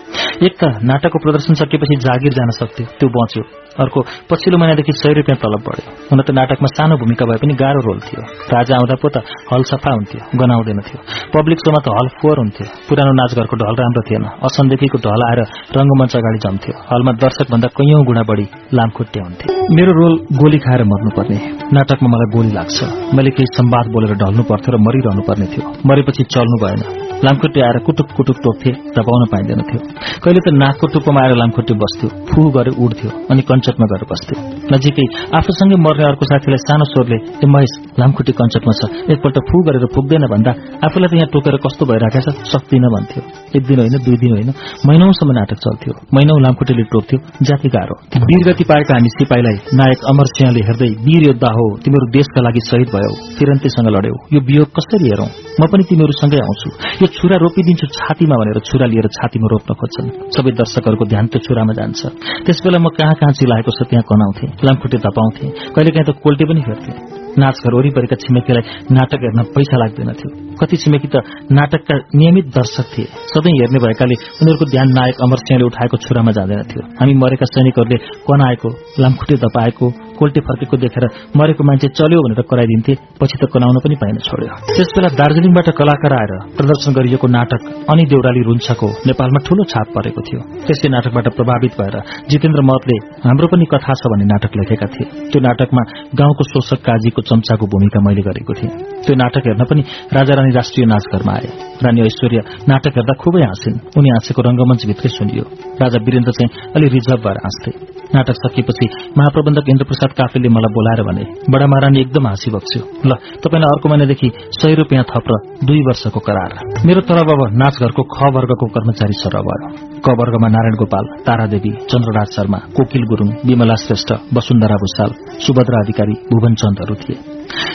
एक त नाटकको प्रदर्शन सकिएपछि जागिर जान सक्थ्यो त्यो बच्यो। अर्को पछिल्लो महिनादेखि सय रुपियाँ तलब बढ्यो। हुन त नाटकमा सानो भूमिका भए पनि गाह्रो रोल थियो। राजा आउँदा पो त हल सफा हुन्थ्यो। गनाउँदैन थियो। पब्लिक शोमा त हल फोहोर हुन्थ्यो। पुरानो नाचघरको ढल राम्रो थिएन। असनदेखिको ढल आएर रंगमञ्च अगाडि जम्थ्यो। हलमा दर्शक भन्दा कैयौं गुणा बढी लामखुट्टे हुन्थे। मेरो रोल गोली खाएर मर्नुपर्ने। नाटकमा मलाई गोली लाग्छ। मैले केही संवाद बोलेर ढल्नु पर्थ्यो र मरिरहनु पर्ने थियो। मरेपछि चल्नु भएन। लामखुट्टे आएर कुटुक कुटुक टोक्थे दबाउन पाइँदैन थियो। कहिले त नाकको टुप्पोमा आएर लामखुट्टे बस्थ्यो फू गरेर उड्थ्यो अनि कञ्चटमा गएर बस्थ्यो। नजिकै आफूसँगै मर्ने अर्को साथीलाई सानो स्वरले ए महेश लामखुट्टे कञ्चटमा छ। एकपल्ट फू गरेर पुग्दैन भन्दा आफूलाई त यहाँ टोकेर कस्तो भइरहेको छ सक्दिन भन्थ्यो। एक दिन होइन दुई दिन होइन महिनौसम्म नाटक चल्थ्यो। महिनौ लामखुट्टेले टोक्थ्यो जाति गाह्रो। वीरगति पाएका हामी सिपाहीलाई नायक अमर सिंहले हेर्दै वीर योद्धा हो तिमीहरू देशका लागि शहीद भयो फिरन्तीसँग लड्यौ। यो वियोग कसरी हेरौं? म पनि तिमीहरूसँगै आउँछु। यो छुरा रोपिदिन्छु छातीमा भनेर छुरा लिएर छातीमा रोप्न खोज्छन्। सबै दर्शकहरूको ध्यान त्यो छुरामा जान्छ। त्यसबेला म कहाँ कहाँ चिलाएको छ त्यहाँ कनाउँथे लामखुट्टे धपाउँथे। कहिले काहीँ त कोल्टे पनि फेर्थे नाचघर वरिपरिका छिमेकीलाई नाटक हेर्न पैसा लाग्दैन थियो। कति छिमेकी त नाटकका नियमित दर्शक थिए। सधैँ हेर्ने भएकाले उनीहरूको ध्यान नायक अमर सिंहले उठाएको छुरामा जाँदैन थियो। हामी मरेका सैनिकहरूले कनाएको लामखुट्टे धपाएको कोल्टे फर्केको देखेर मरेको मान्छे चल्यो भनेर कराइदिन्थे पछि त कनाउन पनि पाइन छोड्यो। त्यसबेला दार्जीलिङबाट कलाकार आएर प्रदर्शन गरिएको नाटक अनि देउराली रुन्छको नेपालमा ठूलो छाप परेको थियो। त्यसै नाटकबाट प्रभावित भएर जितेन्द्र महतले हाम्रो पनि कथा छ भन्ने नाटक लेखेका थिए। त्यो नाटकमा गाउँको शोषक काजीको चम्चाको भूमिका मैले गरेको थिएँ। त्यो नाटक हेर्न पनि राजा रानी राष्ट्रिय नाचघरमा आए। रानी ऐश्वर्य नाटक हेर्दा खुबै हाँसिन्। उनी हाँसेको रंगमञ्चभित्रै सुनियो। राजा वीरेन्द्र चाहिँ अलि रिजर्भ भएर हाँस्थे। नाटक सकिएपछि महाप्रबन्धक इन्द्रप्रसाद काफेले मलाई बोलाएर भने बडा महारानी एकदम हाँसी बक्स्यो। ल तपाईँलाई अर्को महिनादेखि सय रुपियाँ थप र दुई वर्षको करार। मेरो तरफ अब नाचघरको ख वर्गको कर्मचारी सरह भयो। क वर्गमा नारायण गोपाल तारादेवी चन्द्रराज शर्मा कोकिल गुरूङ विमला श्रेष्ठ वसुन्धरा भूषाल सुभद्रा अधिकारी भुवन चन्दहरू थिए।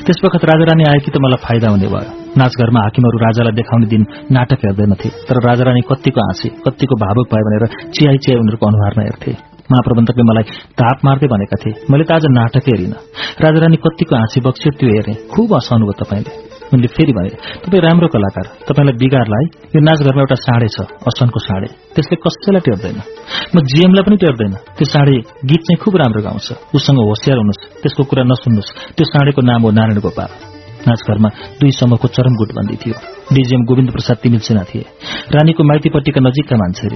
त्यसवखत राजारानी आएकी त मलाई फाइदा हुने भयो। नाचघरमा हाकिमहरू राजालाई देखाउने दिन नाटक हेर्दैनथे तर राजारानी कत्तिको हाँसे कत्तिको भावुक भयो भनेर चियाई चियाई उनीहरूको अनुहारमा हेर्थे। महाप्रबन्धकले मलाई ताप मार्दै भनेका थिए। मैले त आज नाटकै हेरिन। राजारानी कत्तिको हाँसी बक्स्यो त्यो हेरेँ। खुब हँसाउनु भयो तपाईँले। उनले फेरि भने तपाईँ राम्रो कलाकार। तपाईँलाई बिगारलाई यो नाचघरमा एउटा साँडे छ असनको साँडे। त्यसले कसैलाई टेर्दैन। म जीएमलाई पनि टेर्दैन। त्यो साँडे गीत चाहिँ खुब राम्रो गाउँछ। उसँग होसियार हुनुहोस्। त्यसको कुरा नसुन्नुहोस्। त्यो साँडेको नाम हो नारायण गोपाल। नाचघरमा दुई समूहको चरम गुटबन्दी थियो। डिजिएम गोविन्द प्रसाद तिमिल सेना थिए। रानीको माइतीपट्टिका नजिकका मान्छे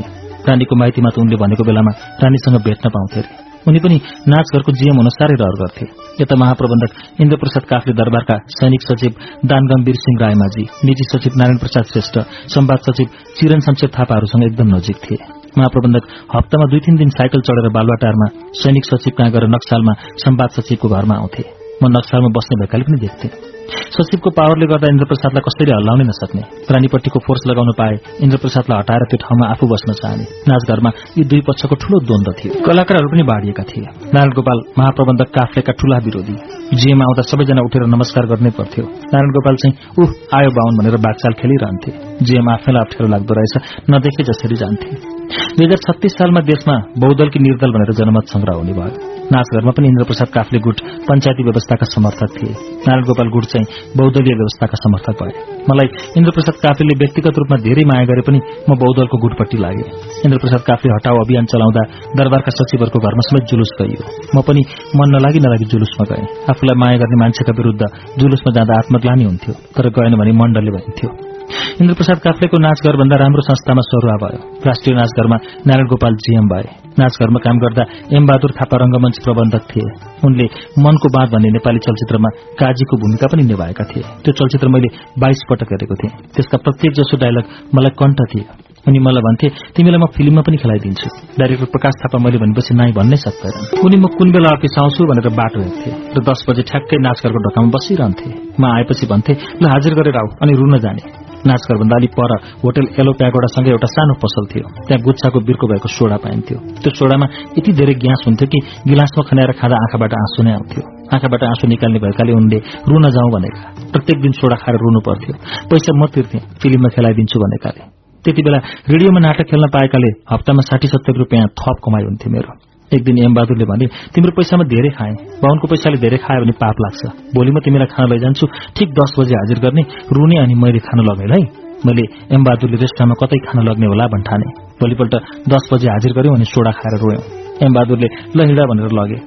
रानीको माइतीमा त उनले भनेको बेलामा रानीसँग भेट्न पाउँथे उनी पनि नाचघरको जीएम हुन साह्रै रहर गर्थे। यता महाप्रबन्धक इन्द्रप्रसाद काफले दरबारका सैनिक सचिव दानगम्वीर सिंह रायमाझी निजी सचिव नारायण प्रसाद श्रेष्ठ संवाद सचिव चिरन शमशेर थापाहरूसँग एकदम नजिक थिए। महाप्रबन्धक हप्तामा दुई तीन दिन साइकल चढेर बालुवाटारमा सैनिक सचिव कहाँ गएर नक्सालमा संवाद सचिवको घरमा आउँथे। म नक्सालमा बस्ने भएकाले पनि देख्थे। सचिवको पावरले गर्दा इन्द्रप्रसादलाई कसरी हल्लाउनै नसक्ने। प्राणीपट्टिको फोर्स लगाउनु पाए इन्द्रप्रसादलाई हटाएर त्यो ठाउँमा आफू बस्न चाहने। नाचघरमा यी दुई पक्षको ठूलो द्वन्द थियो। कलाकारहरू पनि बाँडिएका थिए। नारायण गोपाल महाप्रबन्धक काफ्लेका ठूला विरोधी। जिएमा आउँदा सबैजना उठेर नमस्कार गर्नै पर्थ्यो। नारायण गोपाल चाहिँ उह आयो बाहुन भनेर बागचाल खेलिरहन्थे। जिएम आफैलाई अप्ठ्यारो लाग्दो रहेछ नदेखे जसरी जान्थे। दुई हजार छत्तीस सालमा देशमा बहुदलकी निर्दल भनेर जनमत संग्रह हुने भयो। नाचघरमा पनि इन्द्रप्रसाद काफले गुट पञ्चायती व्यवस्थाका समर्थक थिए। नारायण गोपाल गुट चाहिँ बहुदलीय व्यवस्थाका समर्थक भए। मलाई इन्द्रप्रसाद काफले व्यक्तिगत रूपमा धेरै माया गरे पनि म बहुदलको गुटपट्टि लागे। इन्द्रप्रसाद काफले हटाउ अभियान चलाउँदा दरबारका सचिवहरूको घरमा समेत जुलुस गइयो। म पनि मन नलागी नलागी जुलुसमा गएँ। आफूलाई माया गर्ने मान्छेका विरूद्ध जुलुसमा जाँदा आत्मग्लानी हुन्थ्यो तर गएन भने मण्डलले भनिन्थ्यो। इन्द्रप्रसाद काफ्लेको नाचघरभन्दा राम्रो संस्थामा सरुवा भयो। राष्ट्रिय नाचघरमा नारायण गोपाल जीएम भए। नाचघरमा काम गर्दा एम बहादुर थापा रंगमञ्च प्रबन्धक थिए। उनले मनको बाँध भन्ने नेपाली चलचित्रमा काजीको भूमिका पनि निभाएका थिए। त्यो चलचित्र मैले बाइस पटक हेरेको थिएँ। त्यसका प्रत्येक जसो डायलग मलाई कण्ठ थिए उनी मलाई भन्थे तिमीलाई म फिल्ममा पनि खेलाइदिन्छु। डाइरेक्टर प्रकाश थापा मैले भनेपछि नाइ भन्नै सक्दैन उनी म कुन बेला अफिस आउँछु भनेर बाटो हेर्थे र दस बजे ठ्याक्कै नाचघरको ढोकामा बसिरहन्थे। म आएपछि भन्थे ल हाजिर गरेर आऊ अनि रुन जाने। नाचघरभन्दा अलिक पर होटल एलो प्यागोडासँगै एउटा सानो पसल थियो। त्यहाँ गुच्छाको बिर्को भएको सोडा पाइन्थ्यो। त्यो सोडामा यति धेरै ग्यास हुन्थ्यो कि गिलासमा खनाएर खाँदा आँखाबाट आँसु नै आउँथ्यो। आँखाबाट आँसु निकाल्ने भएकाले उनले रुन जाउँ भनेका। प्रत्येक दिन सोडा खाएर रुनु पर्थ्यो। पैसा म तिर्थे फिल्ममा खेलाइदिन्छु भनेकाले। त्यति बेला रेडियोमा नाटक खेल्न पाएकाले हप्तामा साठी सत्तर रुपियाँ थप कमाइ हुन्थ्यो मेरो। एक दिन एम बहादुरले भने तिम्रो पैसामा धेरै खाए बाहुनको पैसाले धेरै खायो भने पाप लाग्छ। भोलि म तिमीलाई खान लैजान्छु। ठिक दस बजे हाजिर गर्ने रुने अनि मैले खान लगेँ मैले एम बहादुरले रेस्टुरेन्टमा कतै खान लग्ने होला भन्ठाने भोलिपल्ट दस बजे हाजिर गर्यो अनि सोडा खाएर रोयौं। एम बहादुरले ल हिँडा भनेर लगे।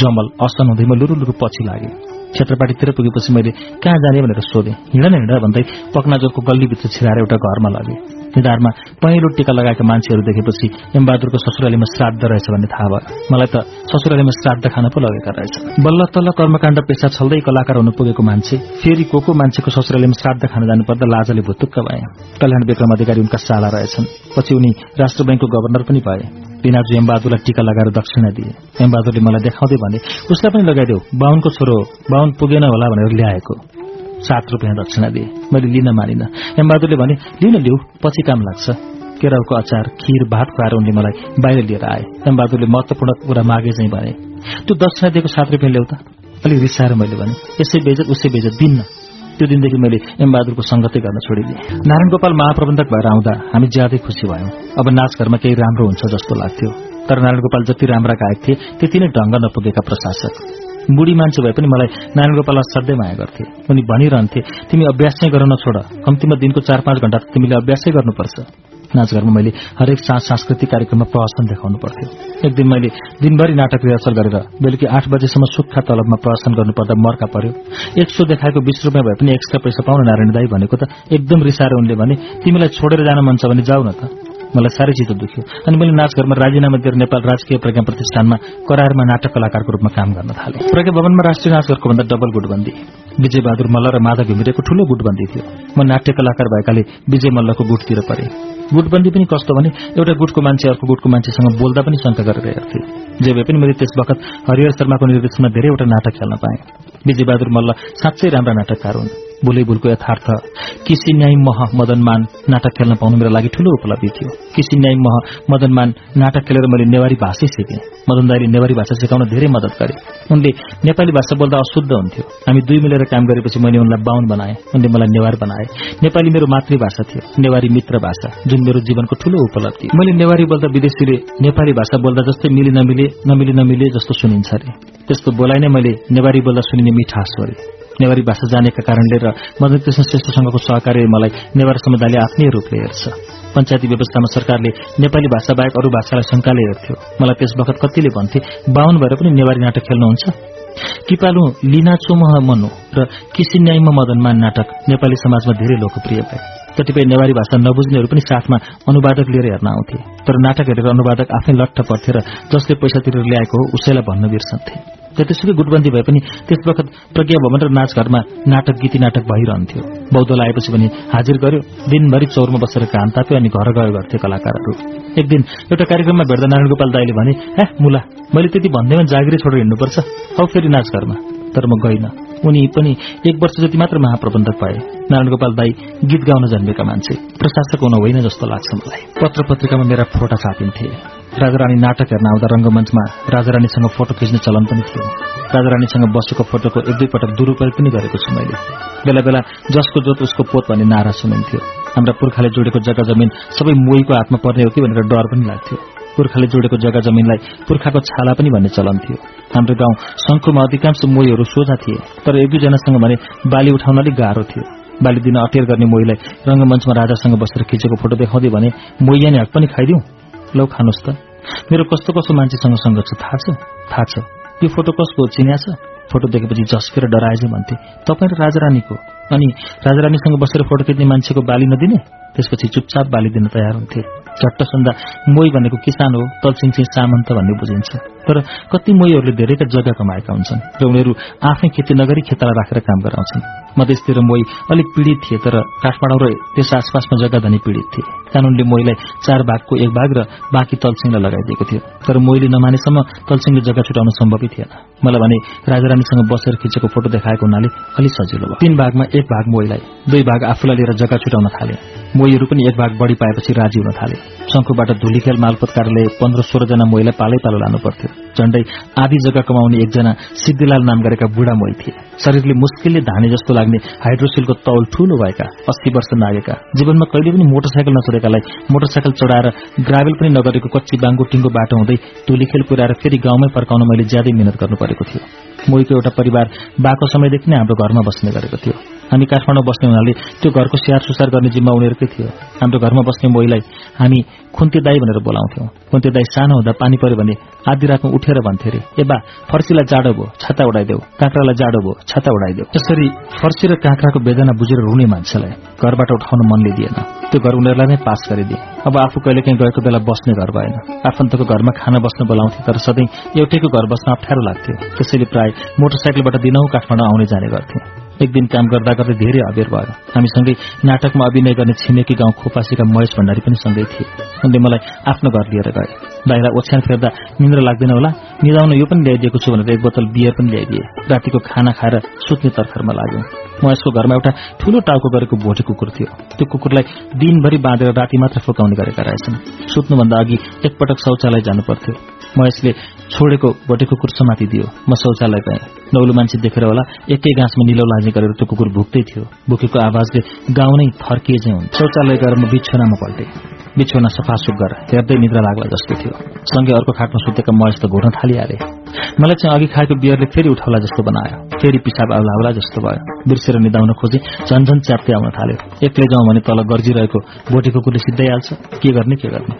जमल असन हुँदै म लुरु लुरु पछि लागे क्षेत्रपाटीतिर पुगेपछि मैले कहाँ जाने भनेर सोधेँ। हिँड न हिँड भन्दै पक्नाजोरको गल्लीभित्र छिराएर एउटा घरमा लगे। निधारमा पहिलो टिका लगाएका मान्छेहरू देखेपछि एमबहादुरको ससुरालीमा श्राद्ध रहेछ भन्ने थाहा भयो। मलाई त ससुरालीमा श्राद्ध खान पो लगेका रहेछ बल्ल तल्ल कर्मकाण्ड पेसा छल्दै कलाकार हुनु पुगेको मान्छे फेरि को को मान्छेको ससुरालीमा श्राद्ध खान जानुपर्दा लाजले भुतुक्क भए। कल्याण विक्रम अधिकारी उनका साला रहेछन्। पछि उनी राष्ट्र ब्याङ्कको गभर्नर पनि भए। पिनाजु एमबहादुरलाई टीका लगाएर दक्षिणा दिए। एमबहादुरले मलाई देखाउँदै भने उसलाई पनि लगाइदेऊ। बाहुनको छोरो बाहुन पुगेन होला भनेर ल्याएको। सात रुपियाँ दक्षिणा दिए। मैले लिन मानिन। एमबहादुरले भने लिन लिऊ पछि काम लाग्छ। केराउको अचार खिर भात खुवाएर उनले मलाई बाहिर लिएर आए। एमबहादुरले महत्वपूर्ण कुरा मागे चाहिँ भने त्यो दक्षिणा दिएको सात रुपियाँ ल्याउ त। अलिक रिसाएर मैले भने यसै बेजत उसै बेजत दिन्न। त्यो दिनदेखि मैले एमबहादुरको संगतै गर्न छोडिदिएँ। नारायण गोपाल महाप्रबन्धक भएर आउँदा हामी ज्यादै खुसी भयौं। अब नाचघरमा केही राम्रो हुन्छ जस्तो लाग्थ्यो। तर नारायण गोपाल जति राम्रा गायक थिए त्यति नै ढंग नपुगेका प्रशासक। बुढी मान्छे भए पनि मलाई नारायण गोपाल असाध्यै माया गर्थे उनी भनिरहन्थे तिमी अभ्यास चाहिँ गर्न छोड कम्तीमा दिनको चार पाँच घण्टा तिमीले अभ्यासै गर्नुपर्छ। नाचघरमा मैले हरेक साँझ सांस्कृतिक कार्यक्रममा प्रहसन देखाउनु पर्थ्यो। एक दिन मैले दिनभरि नाटक रिहर्सल गरेर बेलुकी आठ बजेसम्म सुक्खा तलबमा प्रहसन गर्नुपर्दा मर्का पर्यो। एक सो देखाएको बीस रुपियाँ भए पनि एक्स्ट्रा पैसा पाउन नारायण दाई भनेको त एकदम रिसाएर उनले भने तिमीलाई छोडेर जान मन छ भने जाऊ न त। मलाई साह्रै चित्त दुख्यो। अनि मैले नाचघरमा राजीनामा दिएर नेपाल राजकीय प्रज्ञा प्रतिष्ठानमा करारमा नाटक कलाकारको रूपमा काम गर्न थाले। प्रज्ञा भवनमा राष्ट्रिय नाचघरको भन्दा डबल गुटबन्दी। विजय बहादुर मल्ल र माधव घिमिरेको ठूलो गुटबन्दी थियो। म नाट्य कलाकार भएकाले विजय मल्लको गुटतिर परे। गुटबन्दी पनि कस्तो भने एउटा गुटको मान्छे अर्को गुटको मान्छेसँग बोल्दा पनि शंका गरेर हेर्थे। जे भए पनि मैले त्यस वखत हरिहर शर्माको निर्देशनमा धेरैवटा नाटक खेल्न पाएँ। विजय बहादुर मल्ल साँच्चै राम्रा नाटककार हुन्। भुलै भुलको यथार्थ किसी न्याय मह मदनमान नाटक खेल्न पाउनु मेरो लागि ठूलो उपलब्धि थियो। किसी न्याय मह मदनमान नाटक खेलेर मैले नेवारी भाषै सिकेँ। मदन दाईले नेवारी भाषा सिकाउन धेरै मदत गरे। उनले नेपाली भाषा बोल्दा अशुद्ध हुन्थ्यो। हामी दुई मिलेर काम गरेपछि मैले उनलाई बाहुन बनाएँ। उनले मलाई नेवार बनाए। नेपाली मेरो मातृभाषा थियो। नेवारी मित्र भाषा जुन मेरो जीवनको ठूलो उपलब्धि मैले नेवारी बोल्दा विदेशीले नेपाली भाषा बोल्दा जस्तै मिली नमिले नमिली नमिले जस्तो सुनिन्छ अरे। त्यस्तो बोलाइ नै मैले नेवारी बोल्दा सुनिने मिठास गरे नेवारी भाषा जानेका कारणले र मदन कृष्ण श्रेष्ठसँगको सहकार्य मलाई नेवार समुदायले आफ्नै रूपले हेर्छ। पञ्चायती व्यवस्थामा सरकारले नेपाली भाषा बाहेक अरू भाषालाई शंकाले हेर्थ्यो। मलाई त्यस वखत कतिले भन्थे बाहुन भएर पनि नेवारी नाटक खेल्नुहुन्छ? किपालु लिना चोमह मनु र किसिन्याइमा मदनमान नाटक नेपाली समाजमा धेरै लोकप्रिय भए। कतिपय नेवारी भाषा नबुझ्नेहरू पनि साथमा अनुवादक लिएर हेर्न आउँथे। तर नाटक हेरेर अनुवादक आफै लट्ठ पर्थे र जसले पैसा तिरेर ल्याएको हो उसैलाई भन्न बिर्सन्थे। जतिसुकै गुटबन्दी भए पनि त्यस वखत प्रज्ञा भवन र नाचघरमा नाटक गीती नाटक भइरहन्थ्यो। बौद्ध आएपछि पनि हाजिर गर्यो दिनभरि चौरमा बसेर काम ताप्यो अनि घर गयो गर्थे कलाकारहरू। एक दिन एउटा कार्यक्रममा भेट्दा नारायण गोपाल दाईले भने ए मुला मैले त्यति भन्दैमा जागिरी छोडेर हिँड्नुपर्छ। औ फेरि नाचघरमा। तर म गइन। उनी पनि एक वर्ष जति मात्र महाप्रबन्धक भए। नारायण गोपाल दाई गीत गाउन जन्मेका मान्छे। प्रशासक हुन होइन जस्तो लाग्छ मलाई। पत्र पत्रिकामा मेरा फोटा छापिन्थे। राजारानी नाटक हेर्न आउँदा रंगमञ्चमा राजारानीसँग फोटो खिच्ने चलन पनि थियो। राजारानीसँग बसेको फोटोको एक दुई पटक दुरूपयोग पनि गरेको छु मैले। बेला बेला जसको जोत उसको पोत भन्ने नारा सुनिन्थ्यो। हाम्रा पुर्खाले जोडेको जग्गा जमिन सबै मोहीको हातमा पर्ने हो कि भनेर डर पनि लाग्थ्यो। पुर्खाले जोडेको जग्गा जमिनलाई पुर्खाको छाला पनि भन्ने चलन थियो। हाम्रो गाउँ शङ्खुमा अधिकांश मोहीहरू सोझा थिए तर एक दुईजनासँग भने बाली उठाउन अलिक गाह्रो थियो। बाली दिन अटेर गर्ने मोहीलाई रंगमञ्चमा राजासँग बसेर खिचेको फोटो देखाउँदै भने मोहियानी हक पनि खाइदिउँ? लौ खानुहोस् त। मेरो कस्तो कस्तो मान्छेसँग छ थाहा छ? थाहा छ। यो फोटो कसको चिन्या छ फोटो देखेपछि झस्केर डराएजे भन्थे तपाईँ र राजारानीको? अनि राजारानीसँग बसेर फोटो खिच्ने मान्छेको बाली नदिने? त्यसपछि चुपचाप बाली दिन तयार हुन्थे। झट्ट सुन्दा मोही भनेको किसान हो तलसिङसी सामन्त भन्ने बुझिन्छ। तर कति मोहीहरूले धेरैका जग्गा कमाएका हुन्छन् र उनीहरू आफै खेती नगरी खेताला राखेर काम गराउँछन्। मधेसतिर मोही अलिक पीड़ित थिए तर काठमाडौँ र त्यस आसपासमा जग्गा धनी पीड़ित थिए। कानूनले मोहीलाई चार भागको एक भाग र बाँकी तलसिङलाई लगाइदिएको थियो। तर मोहीले नमानेसम्म तलसिङले जग्गा छुटाउन सम्भवै थिएन। मलाई भने राजारानीसँग बसेर खिचेको फोटो देखाएको हुनाले अलि सजिलो भयो। तीन भागमा एक भाग मोहीलाई दुई भाग आफूलाई लिएर जग्गा छुटाउन थाले। मोहीहरू पनि एक भाग बढ़ी पाएपछि राजी हुन थाले। शंखुबाट धुलीखेल मालपत कार्यालय पन्ध्र सोह्रजना मोहीलाई पालै पालो लानु पर्थ्यो। झण्डै आधी जग्गा कमाउने एकजना सिद्धिलाल नाम गरेका बुढा मोही थिए। शरीरले मुस्किलले धाने जस्तो लाग्ने हाइड्रोसिलको तौल ठूलो भएका अस्सी वर्ष नागेका। जीवनमा कहिले पनि मोटरसाइकल नचढेकालाई मोटरसाइकल चढाएर ग्राभेल पनि नगरेको कच्ची बाङ्गो टिङ्गो बाटो हुँदै धुलीखेल पुर्याएर फेरि गाउँमै पर्काउन मैले ज्यादै मिहिनेत गर्नु परेको थियो। मोहीको एउटा परिवार बाको समयदेखि नै हाम्रो घरमा बस्ने गरेको थियो। हामी काठमाडौँ बस्ने हुनाले त्यो घरको स्याहार सुसार गर्ने जिम्मा उनीहरूकै थियो। हाम्रो घरमा बस्ने मोहीलाई हामी खुन्ते दाई भनेर बोलाउँथ्यौं। खुन्ते दाई सानो हुँदा पानी पर्यो भने आधी रातमा उठेर भन्थे अरे ए बा फर्सीलाई जाडो भयो छाता उडाइदेऊ। काँक्रालाई जाडो भयो छाता उडाइदेऊ। त्यसरी फर्सी र काँक्राको वेदना बुझेर रुने मान्छेलाई घरबाट उठाउन मनले दिएन त्यो घर उनीहरूलाई नै पास गरिदिए। अब आफू कहिलेकाहीँ गएको बेला बस्ने घर भएन। आफन्तको घरमा खाना बस्न बोलाउँथे तर सधैँ एउटैको घर बस्न अप्ठ्यारो लाग्थ्यो। त्यसैले प्राय मोटरसाइकलबाट दिनौ काठमाडौँ आउने जाने गर्थ्यौं। एक दिन काम गर्दा गर्दै धेरै अबेर भयो। हामीसँगै नाटकमा अभिनय गर्ने छिमेकी गाउँ खोपासीका महेश भण्डारी पनि सँगै थिए। उनले मलाई आफ्नो घर लिएर गए। दाइलाई ओछ्यान फेर्दा निन्द्र लाग्दैन होला। निदाउन यो पनि ल्याइदिएको छु भनेर एक बोतल बियर पनि ल्याइदिए। रातिको खाना खाएर सुत्ने तर्खरमा लाग्यो। महेशको घरमा एउटा ठूलो टाउको गरेको भोटे कुकुर थियो। त्यो कुकुरलाई दिनभरि बाँधेर राति मात्र फुकाउने गरेका रहेछन्। सुत्नुभन्दा अघि एकपटक शौचालय जानु पर्थ्यो महेशले छोडेको भोटे कुकुर समातिदियो म शौचालय गएँ। नौलो मान्छे देखेर होला एकै गाँसमा निलो लाजे गरेर त्यो कुकुर भुक्दै थियो। भुकेको आवाजले गाउँ नै थर्किए चाहिँ हुन्छ शौचालय गएर म बिछोनामा पल्टे। बिछोना सफा सुग्घर हेर्दै निद्रा लाग्ला जस्तो थियो। सँगै अर्को खाटमा सुतेका महेश त घुर्न थालिहाले। मलाई चाहिँ अघि खाएको बियरले फेरि उठाउला जस्तो बनायो। फेरि पिसाब आउला आउला जस्तो भयो। बिर्सेर निदाउन खोजे झन्झन च्याप्दै आउन थाल्यो। एक्लै जाउँ भने तल गर्जिरहेको भोटे कुकुरले सिधै हाल्छ। के गर्ने के गर्ने?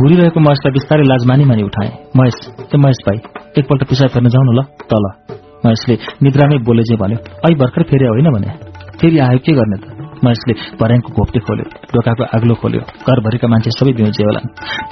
घुरिरहेको महेशलाई बिस्तारै लाज मानी उठाए। महेश ए महेश भाइ एकपल्ट पिसाब फेर्न जाउँ न ल तल। महेशले निद्रामै बोले चाहिँ भन्यो। ऐ भर्खर फेरि होइन भने। फेरि आयो के गर्ने त? महेशले भर्याङको घोप्टे खोल्यो ढोकाको आग्लो खोल्यो घरभरिका मान्छे सबै बिउजे होला।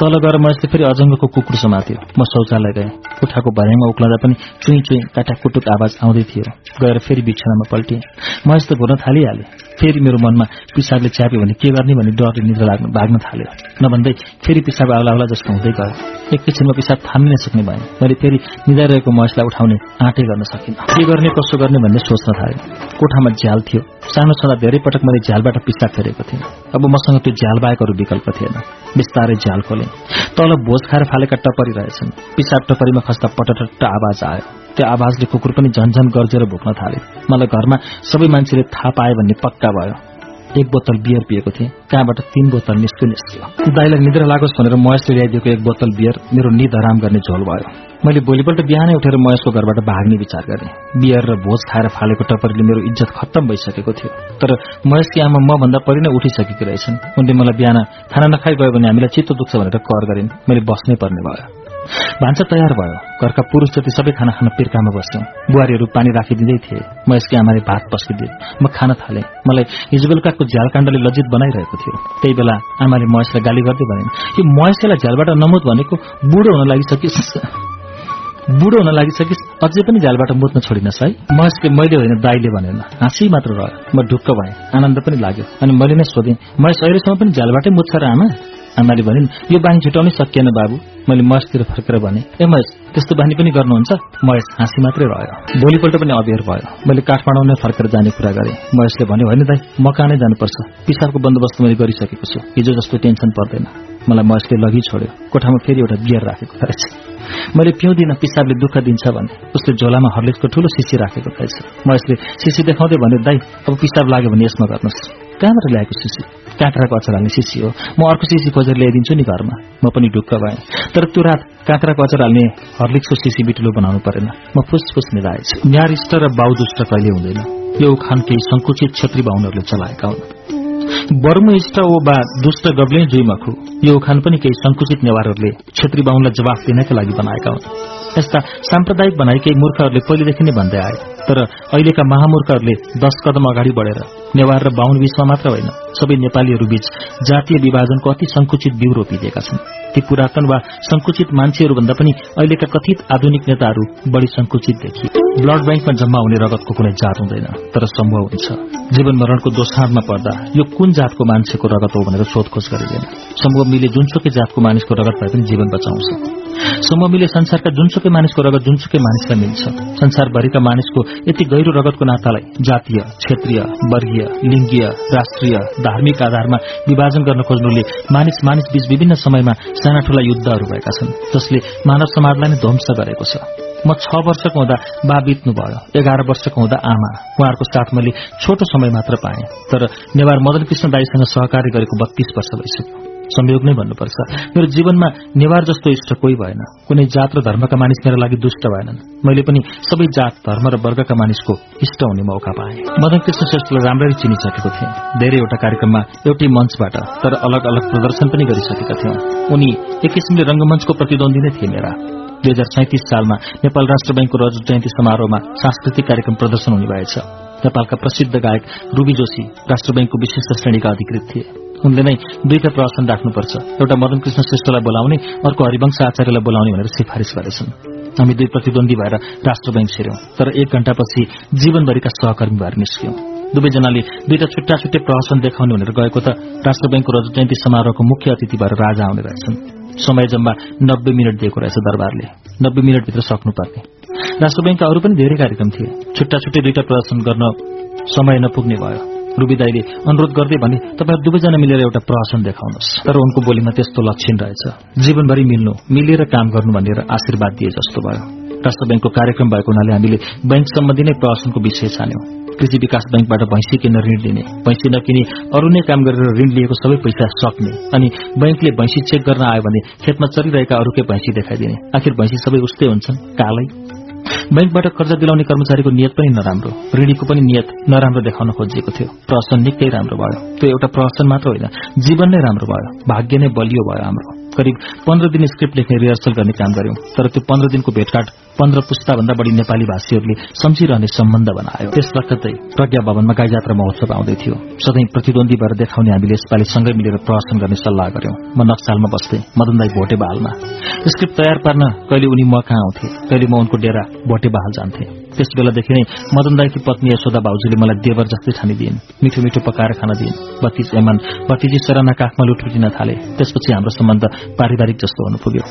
तल गएर महेशले फेरि अजङ्गको कुकुर समात्यो। म शौचालय गएँ। कोठाको भर्याङमा उक्लँदा पनि चुई चुई काटाकुटुक आवाज आउँदै थियो। गएर फेरि बिछनामा पल्टिए महेश त घुर्न थालिहाले फेरि मेरो मनमा पिसाबले च्याप्यो भने के गर्ने भन्ने डरले निद्रा लाग्न भाग्न थाल्यो। नभन्दै फेरि पिसाब आउला आउला जस्तो हुँदै गयो। एकैछिनमा पिसाब थाम्नै नसक्ने भएँ। मैले फेरि निधाइरहेको महेशलाई उठाउने आँटै गर्न सकिनँ। के गर्ने कसो गर्ने भन्ने सोच्न थालेँ। कोठामा झ्याल थियो। सानो छँदा धेरै पटक मैले झ्यालबाट पिसाब फेरेको थिएँ अब मसँग त्यो झ्याल बाहेक अरू विकल्प थिएन। बिस्तारै झ्याल खोलेँ। तल भोज खाएर फालेका टपरी रहेछन्। पिसाब टपरीमा खस्दा पटटट्ट आवाज आयो। त्यो आवाजले कुकुर पनि झन्झन गर्जेर भोक्न थाले। मलाई घरमा सबै मान्छेले थाहा पाए भन्ने पक्का भयो। एक बोतल बियर पिएको थिएँ। कहाँबाट तीन बोतल निस्क्यो निस्क्यो। दाईलाई निद्रा लागोस् भनेर महेशले ल्याइदिएको एक बोतल बियर मेरो निद हराम गर्ने झोल भयो। मैले भोलिपल्ट बिहानै उठेर महेशको घरबाट भाग्ने विचार गरेँ। बियर र भोज खाएर फालेको टपरीले मेरो इज्जत खत्तम भइसकेको थियो। तर महेशकी आमा म भन्दा परि नै उठिसकेकी रहेछन्। उनले मलाई बिहान खाना नखाइ गयो भने हामीलाई चित्त दुख्छ भनेर कर गरिन्। मैले बस्नै पर्ने भयो। भान्सा तयार भयो। घरका पुरुष जति सबै खाना खान पिर्कामा बस्यौं। बुहारीहरू पानी राखिदिँदै थिए। म यसकै आमाले भात पस्किदिए। म खान थाले। मलाई हिजो बेलुकाको झ्यालकाण्डले लज्जित बनाइरहेको थियो। त्यही बेला आमाले महेशलाई गाली गर्दै भनिन् यो महेशलाई झ्यालबाट नमुत भनेको बुढो हुन लागिसकिस बुढो हुन लागिसकिस अझै पनि झ्यालबाट मुत्न छोडिनस् है। महेशले मैले होइन दाईले भनेन। हाँसी मात्र रह्यो। म ढुक्क भएँ। आनन्द पनि लाग्यो। अनि मैले नै सोधेँ महेश अहिलेसम्म पनि झ्यालबाटै मुत्छ र आमा? आमाले भनिन् यो बानी छुटाउनै सकिएन बाबु। मैले महेशतिर फर्केर भने ए महेश त्यस्तो बानी पनि गर्नुहुन्छ? महेश हाँसी मात्रै रह्यो। भोलिपल्ट पनि अबेर भयो। मैले काठमाडौँ नै फर्केर जाने कुरा गरेँ। महेशले भन्यो होइन दाई म कहाँ नै जानुपर्छ? पिसाबको बन्दोबस्त मैले गरिसकेको छु। हिजो जस्तो टेन्सन पर्दैन। मलाई महेशले लगि छोड्यो। कोठामा फेरि एउटा बियर राखेको रहेछ। मैले पिउँदिन पिसाबले दुःख दिन्छ भने उसले झोलामा हर्लिक्सको ठूलो सिसी राखेको रहेछ। महेशले सिसी देखाउँदै भन्यो दाई अब पिसाब लाग्यो भने यसमा गर्नुहोस्। कहाँबाट ल्याएको सिसी? काँक्राको अचार हाल्ने सिसी हो। म अर्को सिसी खोजेर ल्याइदिन्छु नि घरमा। म पनि ढुक्क भएँ। तर त्यो रात काँक्राको अचार हाल्ने हर्लिक्सको सिसी बिटुलो बनाउनु परेन। म फुस फुस मिलाएछु न्यारिष्ट र बाउदुष्ट कहिले हुँदैन। यो उखान केही संकुचित क्षेत्री बाहुनहरूले चलाएका हुन्। बर्मइष्ट ओ बा दुष्ट गब्ले जुइमखु यो उखान पनि केही संकुचित नेवारहरूले क्षेत्री बाहुनलाई जवाफ दिनका लागि बनाएका हुन्। यस्ता साम्प्रदायिक बनाइ केही मूर्खहरूले पहिलेदेखि नै भन्दै आए। तर अहिलेका महामूर्खहरूले दश कदम अगाडि बढेर नेवार र बाहुन बीचमा मात्र होइन सबै नेपालीहरू बीच जातीय विभाजनको अति संकुचित बिउ रोपिदिएका छन्। ती पुरातन वा संकुचित मान्छेहरूभन्दा पनि अहिलेका कथित आधुनिक नेताहरू बढ़ी संकुचित देखिए। ब्लड ब्याङ्कमा जम्मा हुने रगतको कुनै जात हुँदैन तर सम्भव हुन्छ। जीवन मरणको दोषारमा पर्दा यो कुन जातको मान्छेको रगत हो भनेर सोधखोज गरिँदैन। समूह मिले जुनसुकै जातको मानिसको रगत भए पनि जीवन बचाउँछ। समूह मिले संसारका जुनसुकै मानिसको रगत जुनसुकै मानिसलाई मिल्छ। संसारभरिका मानिसको यति गहिरो रगतको नातालाई जातीय क्षेत्रीय वर्गीय लिङ्गीय राष्ट्रिय धार्मिक आधारमा विभाजन गर्न खोज्नुले मानिस मानिस बीच विभिन्न समयमा साना ठूला युद्धहरू भएका छन्। जसले मानव समाजलाई नै ध्वंस गरेको छ। म छ वर्षको हुँदा बा बित्नुभयो एघार वर्षको हुँदा आमा। उहाँहरूको साथ मैले छोटो समय मात्र पाएँ तर नेवार मदन कृष्ण दाईसँग सहकार्य गरेको बत्तीस वर्ष भइसक्यो। संयोग नै भन्नुपर्छ। मेरो जीवनमा नेवार जस्तो इष्ट कोही भएन। कुनै जात र धर्मका मानिस मेरो लागि दुष्ट भएनन्। मैले पनि सबै जात धर्म र वर्गका मानिसको इष्ट हुने मौका पाएँ। मदन कृष्ण श्रेष्ठलाई राम्ररी चिनिसकेको थिएँ। धेरैवटा कार्यक्रममा एउटै मञ्चबाट तर अलग अलग प्रदर्शन पनि गरिसकेका थियौं। उनी एक किसिमले रंगमञ्चको प्रतिद्वन्दी नै थिए मेरा। दुई हजार सैतिस सालमा नेपाल राष्ट्र ब्याङ्कको रजत जयन्ती समारोहमा सांस्कृतिक कार्यक्रम प्रदर्शन हुने भएछ। नेपालका प्रसिद्ध गायक रूबी जोशी राष्ट्र ब्याङ्कको विशिष्ट श्रेणीका अधिकृत थिए। उनले नै दुईटा प्रदर्शन राख्नुपर्छ। एउटा मदन कृष्ण श्रेष्ठलाई बोलाउने अर्को हरिवंश आचार्यलाई बोलाउने भनेर सिफारिस गरेछन् हामी दुई प्रतिद्वन्दी भएर राष्ट्र ब्याङ्क छिर्यौं तर एक घण्टापछि जीवनभरिका सहकर्मी भएर निस्क्यौं। दुवैजनाले दुईटा छुट्टा छुट्टै प्रहसन देखाउने भनेर गएको त राष्ट्र ब्याङ्कको रजत जयन्ती समारोहको मुख्य अतिथि भएर राजा आउने रहेछन्। समय जम्मा नब्बे मिनट दिएको रहेछ दरबारले। नब्बे मिनटभित्र सक्नुपर्ने। राष्ट्र ब्याङ्कका अरू पनि धेरै कार्यक्रम थिए। छुट्टा छुट्टै दुईटा प्रदर्शन गर्न समय नपुग्ने भयो। रूबी दाईले अनुरोध गर्दै भने तपाईँ दुवैजना मिलेर एउटा प्रहसन देखाउनुहोस्। तर उनको बोलीमा त्यस्तो लक्षण रहेछ। जीवनभरि मिल्नु मिलेर काम गर्नु भनेर आशीर्वाद दिए जस्तो भयो। राष्ट्र ब्याङ्कको कार्यक्रम भएको हुनाले हामीले ब्याङ्क सम्बन्धी नै प्रहसनको विषय छान्यौं। कृषि विकास ब्याङ्कबाट भैँसी किन्न ऋण लिने भैँसी नकिने अरू नै काम गरेर ऋण लिएको सबै पैसा सक्ने अनि ब्याङ्कले भैँसी चेक गर्न आयो भने खेतमा चलिरहेका अरूकै भैँसी देखाइदिने। आखिर भैँसी सबै उस्तै हुन्छन् कालै? ब्याङ्कबाट कर्जा दिलाउने कर्मचारीको नियत पनि नराम्रो। ऋणीको पनि नियत नराम्रो देखाउन खोजिएको थियो। प्रहसन निकै राम्रो भयो। त्यो एउटा प्रहसन मात्र होइन जीवन नै राम्रो भयो। भाग्य नै बलियो भयो हाम्रो। करिब पन्ध्र दिन स्क्रिप्ट लेख्ने रिहर्सल गर्ने काम गर्यौं तर त्यो पन्ध्र दिनको भेटघाट पन्ध्र पुस्ताभन्दा बढ़ी नेपाली भाषीहरूले सम्झिरहने सम्बन्ध बनायो। त्यस वखतै प्रज्ञा भवनमा गाई जात्रा महोत्सव आउँदै थियो। सधैँ प्रतिद्वन्दी भएर देखाउने हामीले यसपालि सँगै मिलेर प्रहसन गर्ने सल्लाह गर्यौं म नक्सालमा बस्थेँ मदनदाई भोटे बहालमा। स्क्रिप्ट तयार पार्न कहिले उनी म कहाँ आउँथे? कहिले म उनको डेरा भोटे बहाल जान्थे? त्यस बेलादेखि नै मदन दाईकी पत्नी यशोदा बाउजूले मलाई देवर जस्तै ठानिदिइन् मिठो मिठो पकाएर खान दिइन्। बत्तीस एमन बत्तीजी सराना काखमा लुटुटिन थाले। त्यसपछि हाम्रो सम्बन्ध पारिवारिक जस्तो हुन पुग्यो।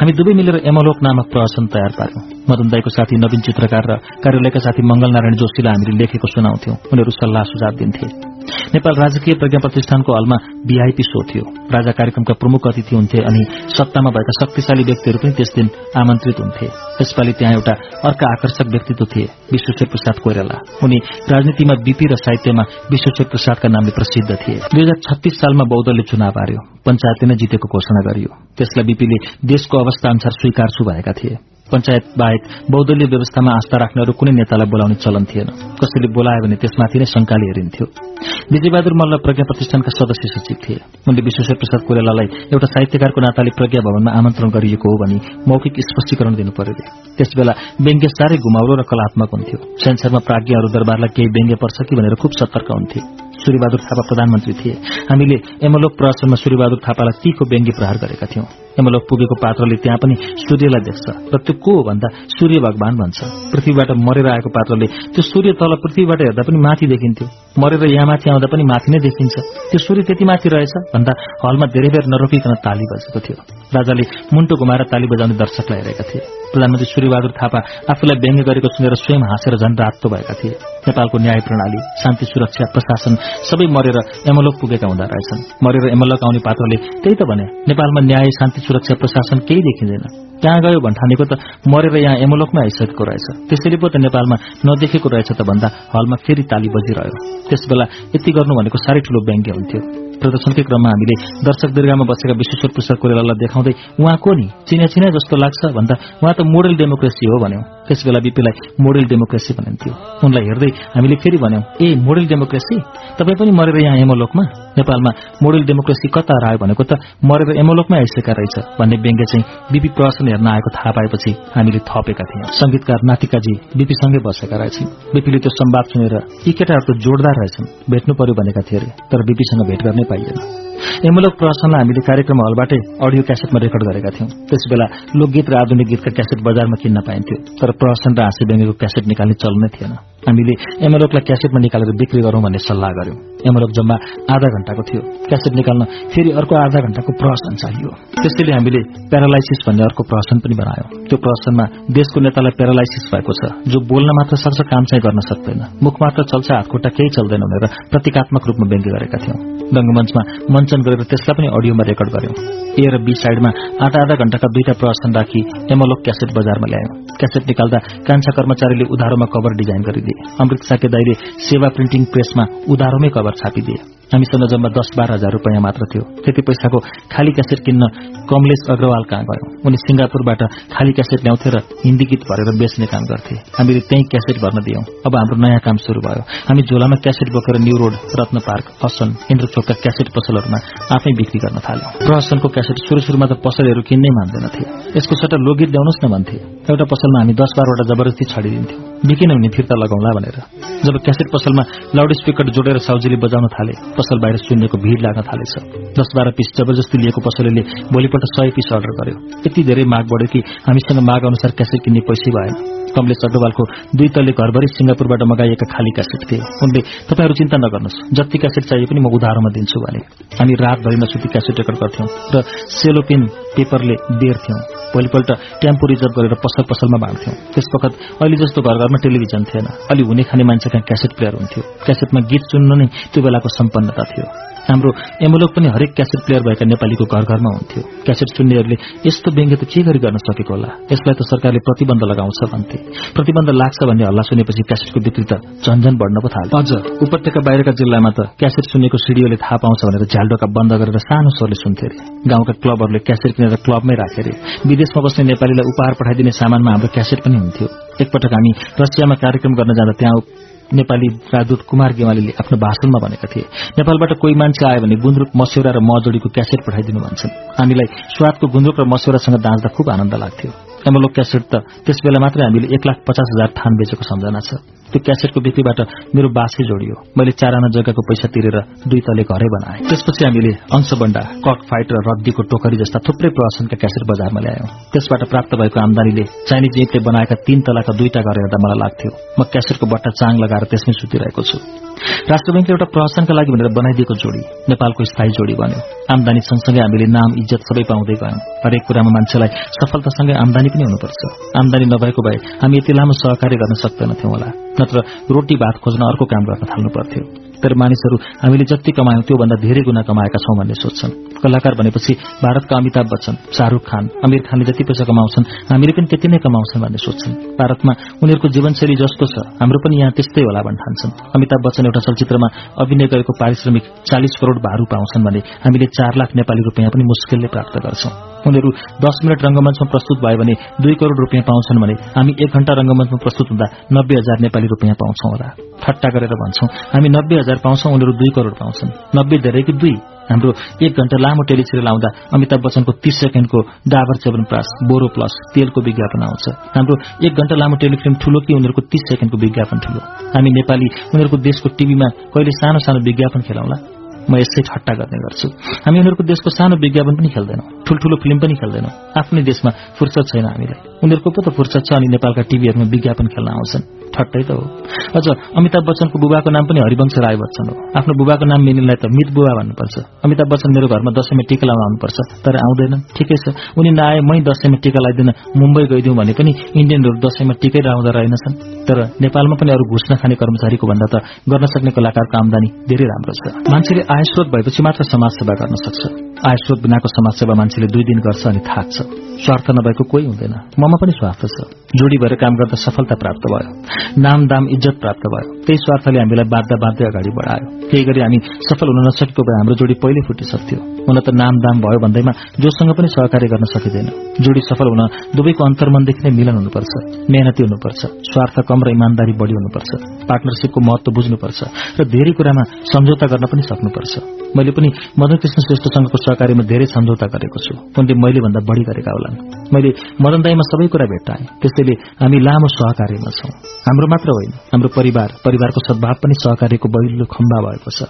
हामी दुवै मिलेर एमलोक नामक प्रहसन तयार पार्यौं मदन दाईको साथी नवीन चित्रकार र कार्यालयका साथी मंगल नारायण जोशीलाई हामीले लेखेको सुनाउँथ्यौं। उनीहरू सल्लाह सुझाव दिन्थे। नेपाल राजकीय प्रज्ञा प्रतिष्ठानको हलमा वीआईपी शो थियो। राजा कार्यक्रमका प्रमुख अतिथि हुन्थे अनि सत्तामा भएका शक्तिशाली व्यक्तिहरू पनि त्यस दिन आमन्त्रित हुन्थे। त्यसपालि त्यहाँ एउटा अर्का आकर्षक व्यक्तित्व थिए विश्वेश्वर प्रसाद कोइराला। उनी राजनीतिमा बीपी र साहित्यमा विश्वेश्वर प्रसादका नामले प्रसिद्ध थिए। दुई हजार छत्तीस सालमा बौद्धले चुनाव हार्यो पञ्चायतले नै जितेको घोषणा गरियो। त्यसलाई बीपीले देशको अवस्था अनुसार स्वीकार छु भएका थिए। पञ्चायत बाहेक बहुदलीय व्यवस्थामा आस्था राख्ने अरू कुनै नेतालाई बोलाउने चलन थिएन। कसैले बोलायो भने त्यसमाथि नै शंकाले हेरिन्थ्यो। विजयबहादुर मल्ल प्रज्ञा प्रतिष्ठानका सदस्य सचिव थिए। उनले विश्वेश्वर प्रसाद कोइरालालाई एउटा साहित्यकारको नाताले प्रज्ञा भवनमा आमन्त्रण गरिएको हो भनी मौखिक स्पष्टीकरण दिनु पर्यो त्यसबेला व्यङ्ग्य साह्रै घुमाउरो र कलात्मक हुन्थ्यो। संसारमा प्राज्ञहरू दरबारलाई केही व्यङ्ग्य पर्छ कि भनेर खुब सतर्क हुन्थे। सूर्यबहादुर थापा प्रधानमन्त्री थिए। हामीले एमलोक प्रहसनमा सूर्यबहादुर थापालाई तीखो व्यङ्ग्य प्रहार गरेका थियौं। एमलोक पुगेको पात्रले त्यहाँ पनि सूर्यलाई देख्छ। र त्यो को हो भन्दा सूर्य भगवान भन्छ। पृथ्वीबाट मरेर आएको पात्रले त्यो सूर्य तल पृथ्वीबाट हेर्दा पनि माथि देखिन्थ्यो। मरेर यहाँ माथि आउँदा पनि माथि नै देखिन्छ। त्यो सूर्य त्यति माथि रहेछ भन्दा हलमा धेरै बेर नरोकिकन ताली बजेको थियो। राजाले मुन्टो घुमाएर ताली बजाउने दर्शकलाई हेरेका थिए। प्रधानमन्त्री सूर्यबहादुर थापा आफूलाई व्यङ्ग्य गरेको सुनेर स्वयं हाँसेर झन् रातो भएका थिए। नेपालको न्याय प्रणाली शान्ति सुरक्षा प्रशासन सबै मरेर एमलोक पुगेका हुँदा रहेछन्। मरेर एमलोक आउने पात्रले त्यही त भने नेपालमा न्याय शान्ति सुरक्षा प्रशासन केही देखिँदैन। कहाँ गयो भन्ठानेको त मरेर यहाँ एमोलोकमै आइसकेको रहेछ। त्यसैले पो त नेपालमा नदेखेको रहेछ त भन्दा हलमा फेरि ताली बजिरह्यो। त्यसबेला यति गर्नु भनेको साह्रै ठूलो व्यङ्ग्य हुन्थ्यो। प्रदर्शनकै क्रममा हामीले दर्शक दीर्घामा बसेका विश्वेश्वर प्रसाद कोइरालालाई देखाउँदै उहाँ को नि चिना चिना जस्तो लाग्छ भन्दा उहाँ त मोडल डेमोक्रेसी हो भन्यौं। त्यसबेला बिपीलाई मोडल डेमोक्रेसी भनिन्थ्यो उनलाई हेर्दै हामीले फेरि भन्यौं ए मोडल डेमोक्रेसी? तपाईँ पनि मरेर यहाँ एमोलोकमा? नेपालमा मोडल डेमोक्रेसी कता आयो भनेको त मरेर एमोलोकमै आइसकेका रहेछ भन्ने व्यङ्ग्य चाहिँ बिपी प्रहसन हेर्न आएको थाहा पाएपछि हामीले थपेका थियौं। संगीतकार नातिकाजी बिपीसँगै बसेका रहेछन्। बिपीले त्यो सम्वाद सुनेर यी केटाहरू त जोडदार रहेछन्। भेट्नु पर्यो भनेका थिए अरे तर बिपीसँग भेट गर्नै पाइएन। एमुलक प्रहसनलाई हामीले कार्यक्रम हलबाटै अडियो क्यासेटमा रेकर्ड गरेका थियौं। त्यसबेला लोकगीत र आधुनिक गीतका क्यासेट बजारमा किन्न पाइन्थ्यो तर प्रहसन र हाँसी व्यङ्गको क्यासेट निकाल्ने चल्नै थिएन। हामीले एमएलओकलाई क्यासेटमा निकालेर बिक्री गरौं भन्ने सल्लाह गर्यौं। एमएलओक जम्मा आधा घण्टाको थियो। क्यासेट निकाल्न फेरि अर्को आधा घण्टाको प्रहसन चाहियो। त्यसैले हामीले प्यारालाइसिस भन्ने अर्को प्रहसन पनि बनायौं। त्यो प्रहसनमा देशको नेतालाई प्यारालाइसिस भएको छ जो बोल्न मात्र सक्छ काम चाहिँ गर्न सक्दैन। मुख मात्र चल्छ हातखुट्टा केही चल्दैन भनेर प्रतीकात्मक रूपमा व्यङ्ग्य गरेका थियौं। रंगमञ्चमा मञ्चन गरेर त्यसलाई पनि अडियोमा रेकर्ड गर्यौं। ए र बी साइडमा आधा आधा घण्टाका दुईटा प्रहसन राखी एमलोक क्यासेट बजारमा ल्यायौं। क्यासेट निकाल्दा कान्छा कर्मचारीले उधारोमा कभर डिजाइन गरिदिए अमृत साके दाईले सेवा प्रिन्टिङ प्रेसमा उधारोमै कभर छापिदिए। हामीसँग जम्मा दस बाह्र हजार रुपियाँ मात्र थियो। त्यति पैसाको खाली क्यासेट किन्न कमलेश अग्रवाल कहाँ गयो? उनी सिंगापुरबाट खाली क्यासेट ल्याउँथे र हिन्दी गीत भरेर बेच्ने काम गर्थे। हामीले त्यही क्यासेट भर्न दियौं। अब हाम्रो नयाँ काम शुरू भयो। हामी झोलामा क्यासेट बोकेर New Road Ratna Park Asan इन्द्रचोकका cassette पसलहरूमा आफै बिक्री गर्न थाल्यौं। प्रहसनको क्यासेट सुरु सुरुमा त पसलहरू किन्नै मान्दैनथे यसको सट्टा लोकगीत ल्याउनुहोस् न भन्थे। एउटा पसलमा हामी दस बाह्रवटा जबरजस्ती छाडिदिन्थ्यौं। बिकिन हुने फिर्ता लगाउँला भनेर? जब क्यासेट पसलमा लाउड स्पिकर जोडेर साउजीले बजाउन थाले पसल बाहिर सुन्नेको भिड लाग्न थालेछ। दस बाह्र पिस जबरजस्ती लिएको पसलले भोलिपल्ट सय पिस अर्डर गर्यो। यति धेरै माग बढ्यो कि हामीसँग माग अनुसार क्यासेट किन्ने पैसै भएन। कमलेश अग्रवालको दुई तल्ले घरभरि सिंगापुरबाट मगाइएका खाली क्यासेट थिए। उनले तपाईँहरू चिन्ता नगर्नुहोस् जति क्यासेट चाहिए पनि म उधारोमा दिन्छु भने। हामी रातभरि नसुती क्यासेट रेकर्ड गर्थ्यौं र सेलोपिन पेपरले बेर्थ्यौं भोलिपल्ट टेम्पो रिजर्भ गरेर पसल पसलमा बाँड्थ्यौं त्यसवखत अहिले जस्तो घर घरमा टेलिभिजन थिएन। अलि हुने खाने मान्छे कहाँ क्यासेट प्लेयर हुन्थ्यो। क्यासेटमा गीत सुन्नु नै त्यो बेलाको सम्पन्नता थियो। हाम्रो एम्बुलोक पनि हरेक क्यासेट प्लेयर भएका नेपालीको घर घरमा हुन्थ्यो। क्यासेट सुन्नेहरूले यस्तो व्यङ्ग्य त के गरी गर्न सकेको होला? यसलाई त सरकारले प्रतिबन्ध लगाउँछ भन्थे। प्रतिबन्ध लाग्छ भन्ने हल्ला सुनेपछि क्यासेटको बिक्री त झन्झन बढ्न पो थाल्यो अझ उपत्यका बाहिरका जिल्लामा त क्यासेट सुनेको सिडियोले थाहा पाउँछ भनेर झ्यालडोका बन्द गरेर सानो स्वरले सुन्थे अरे गाउँका क्लबहरूले क्यासेट किनेर क्लबमै राखे अरे विदेशमा बस्ने नेपालीलाई उपहार पठाइदिने सामानमा हाम्रो क्यासेट पनि हुन्थ्यो। एकपटक हामी रसियामा कार्यक्रम गर्न जाँदा त्यहाँ नेपाली राजदूत कुमार गेवालीले आफ्नो भाषणमा भनेका थिए। नेपालबाट कोही मान्छे आयो भने गुन्द्रुक मस्यौरा र मजोडीको क्यासेट पठाइदिनु भन्छन्। हामीलाई स्वादको गुन्द्रुक र मस्यौरासँग दाँच्दा खुब आनन्द लाग्थ्यो। एमोलो क्यासेट त त्यस बेला मात्रै हामीले एक लाख पचास हजार थान बेचेको सम्झना छ। त्यो क्यासेटको बिक्रीबाट मेरो बासै जोडियो। मैले चार आना जग्गाको पैसा तिरेर दुई तले घरै बनाएँ। त्यसपछि हामीले अंशबण्डा कक फाइट र रद्दीको टोकरी जस्ता थुप्रै प्रदर्शनका क्यासेट बजारमा ल्यायौं। त्यसबाट प्राप्त भएको आमदानीले चाइनिज इटले बनाएका तीन तलाका दुईटा घर हेर्दा मलाई लाग्थ्यो म क्यासेटको बट्टा चाङ लगाएर त्यसमै सुतिरहेको छु। राष्ट्र ब्याङ्कले एउटा प्रहसनका लागि भनेर बनाइदिएको जोडी नेपालको स्थायी जोडी बन्यो। आमदानी सँगसँगै हामीले नाम इज्जत सबै पाउँदै गयौं। हरेक कुरामा मान्छेलाई सफलतासँगै आमदानी पनि हुनुपर्छ। आमदानी नभएको भए हामी यति लामो सहकार्य गर्न सक्दैनथ्यौं होला। नत्र रोटी भात खोज्न अर्को काम गर्न थाल्नु पर्थ्यो। तर मानिसहरू हामीले जति कमायौं त्योभन्दा धेरै गुणा कमाएका छौं भन्ने सोध्छन् कलाकार भनेपछि भारतका अमिताभ बच्चन शाहरूख खान अमिर खानले जति पैसा कमाउँछन् हामीले पनि त्यति नै कमाउँछन् भन्ने सोध्छन् भारतमा उनीहरूको जीवनशैली जस्तो छ हाम्रो पनि यहाँ त्यस्तै होला भन्न ठान्छन्। अमिताभ बच्चन एउटा चलचित्रमा अभिनय गरेको पारिश्रमिक चालिस करोड़ भारू पाउँछन् भने हामीले चार लाख नेपाली रूपियाँ पनि मुस्किलले प्राप्त गर्छौं। उनीहरू दस मिनट रंगमञ्चमा प्रस्तुत भयो भने दुई करोड़ रुपियाँ पाउँछन् भने हामी एक घण्टा रंगमञ्चमा प्रस्तुत हुँदा नब्बे हजार नेपाली रुपियाँ पाउँछौ होला। ठट्टा गरेर भन्छौं हामी नब्बे हजार पाउँछौ उनीहरू दुई करोड़ पाउँछन्। नब्बे धेरै कि दुई? हाम्रो एक घण्टा लामो टेलिसिरियल आउँदा अमिताभ बच्चनको तीस सेकेन्डको डाबर चेवन प्रास बोरो प्लस तेलको विज्ञापन आउँछ। हाम्रो एक घण्टा लामो टेलिफिल्म ठूलो कि उनीहरूको तीस सेकेन्डको विज्ञापन ठूलो? हामी नेपाली उनीहरूको देशको टीभीमा कहिले सानो सानो विज्ञापन खेलाउला? म यसै ठट्टा गर्ने गर्छु। हामी उनीहरूको देशको सानो विज्ञापन पनि खेल्दैनौँ। ठूल्ठूलो फिल्म पनि खेल्दैनौँ। आफ्नै देशमा फुर्सद छैन हामीलाई। उनीहरूको पो त फुर्सद छ अनि नेपालका टीभीहरूमा विज्ञापन खेल्न आउँछन्। ठट्टै त हो। अझ अमिताभ बच्चनको बुबाको नाम पनि हरिवंश राय बच्चन हो। आफ्नो बुबाको नाम मिनिलाई त मित बुबा भन्नुपर्छ। अमिताभ बच्चन मेरो घरमा दशैंमा टिका लाउन आउनुपर्छ तर आउँदैनन् ठिकै छ उनी नआए मै दशैंमा टिका लगाइदिन मुम्बई गइदिउँ भने पनि इण्डियनहरू दशैंमा टिकै लगाउँदा रहेनछन्। तर नेपालमा पनि अरू घुस नखाने कर्मचारीको भन्दा त गर्न सक्ने कलाकारको आमदानी धेरै राम्रो छ। मान्छेले आयस्रोत भएपछि मात्र समाजसेवा गर्न सक्छ। आयस्रोत बिनाको समाजसेवा मान्छेले दुई दिन गर्छ अनि थाक्छ। स्वार्थ नभएको कोही हुँदैन। ममा पनि स्वार्थ छ जोडी भएर काम गर्दा सफलता प्राप्त भयो। नाम दाम इज्जत प्राप्त भयो। त्यही स्वार्थले हामीलाई बाध्य बाध्य अगाडि बढायो। केही गरी हामी सफल हुन नसकेको भए हाम्रो जोडी पहिले फुटिसक्थ्यो। हुन त नाम दाम भयो भन्दैमा जोसँग पनि सहकार्य गर्न सकिँदैन। जोडी सफल हुन दुवैको अन्तर्मनदेखि नै मिलन हुनुपर्छ मेहनती हुनुपर्छ स्वार्थ कम र इमान्दारी बढ़ी हुनुपर्छ पार्टनरसिपको महत्व बुझ्नुपर्छ र धेरै कुरामा सम्झौता गर्न पनि सक्नुपर्छ। मैले पनि मदन कृष्ण श्रेष्ठसँगको सहकार्यमा धेरै सम्झौता गरेको छु। उनले मैले भन्दा बढ़ी गरेका होलान्। मैले मदन दाईमा सबै कुरा भेट्टाएँ। त्यसैले हामी लामो सहकार्यमा छौं। हाम्रो मात्र होइन हाम्रो परिवार परिवारको सद्भाव पनि सहकार्यको बहिलो खम्बा भएको छ।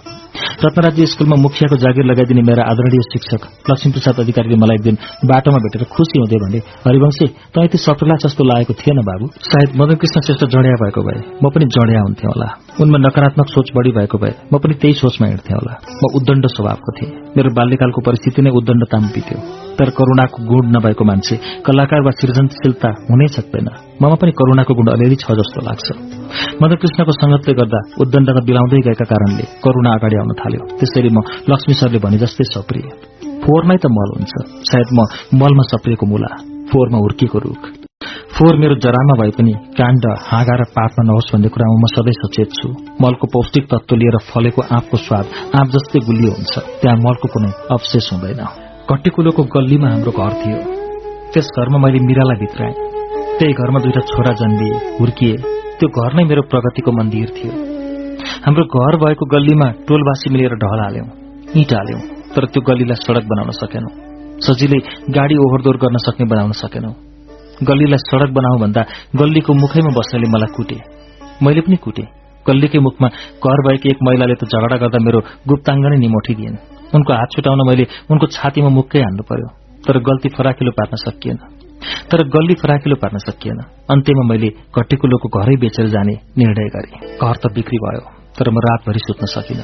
रत्नराज्य स्कूलमा मुखियाको जागिर लगाइदिने मेरा आदरणीय शिक्षक लक्ष्मीप्रसाद अधिकारीले मलाई एक दिन बाटोमा भेटेर खुसी हुँदै भने हरिवंशी त यति जस्तो लागेको थिएन बाबु। सायद मदन कृष्ण श्रेष्ठ जड्या भएको भए म पनि जड्या हुन्थे होला। उनमा नकारात्मक सोच बढ़ी भएको भए म पनि त्यही सोचमा हिँड्थे होला। म उद्दण्ड स्वभावको थिएँ। मेरो बाल्यकालको परिस्थिति नै उद्दण्डतामा बित्यो। तर करूणाको गुण नभएको मान्छे कलाकार वा सृजनशीलता हुनै सक्दैन। ममा पनि करूणाको गुण अलिअलि छ जस्तो लाग्छ। मदन कृष्णको संगतले गर्दा उद्दण्डमा बिलाउँदै गएका कारणले करूणा अगाडि आउन थाल्यो। त्यसैले म लक्ष्मी सरले भने जस्तै सप्रिए फोहोरमै त मल हुन्छ। सायद म मलमा सप्रिएको मुला। फोहोरमा हुर्किएको रूख। फोहोर मेरो जरामा भए पनि काण्ड हाँगा र पातमा नहोस् भन्ने कुरामा म सधैँ सचेत छु। मलको पौष्टिक तत्व लिएर फलेको आँपको स्वाद आँप जस्तै गुलियो हुन्छ। त्यहाँ मलको कुनै अवशेष हुँदैन। कट्टीकुलोको गल्लीमा हाम्रो घर थियो। त्यस घरमा मैले मिरालाई भित्राएँ। त्यही घरमा दुईटा छोरा जन्मिए हुर्किए। त्यो घर नै मेरो प्रगतिको मन्दिर थियो। हाम्रो घर भएको गल्लीमा टोलवासी मिलेर ढल हाल्यौं इँट हाल्यौं तर त्यो गल्लीलाई सड़क बनाउन सकेनौं। सजिलै गाडी ओहोरदोहोर गर्न सक्ने बनाउन सकेनौं। गल्लीलाई सड़क बनाऊ भन्दा गल्लीको मुखैमा बस्नेले मलाई कुटे। मैले पनि कुटे। गल्लीकै मुखमा घर भएकी एक महिलाले त झगडा गर्दा मेरो गुप्ताङ्ग नै निमोठिदिएन। उनको हात छुटाउन मैले उनको छातीमा मुक्कै हान्नु पर्यो। तर गल्ती फराकिलो पार्न सकिएन। तर गल्ली फराकिलो पार्न सकिएन। अन्त्यमा मैले कट्टीकुलोको घरै बेचेर जाने निर्णय गरे। घर त बिक्री भयो तर म रातभरि सुत्न सकिन।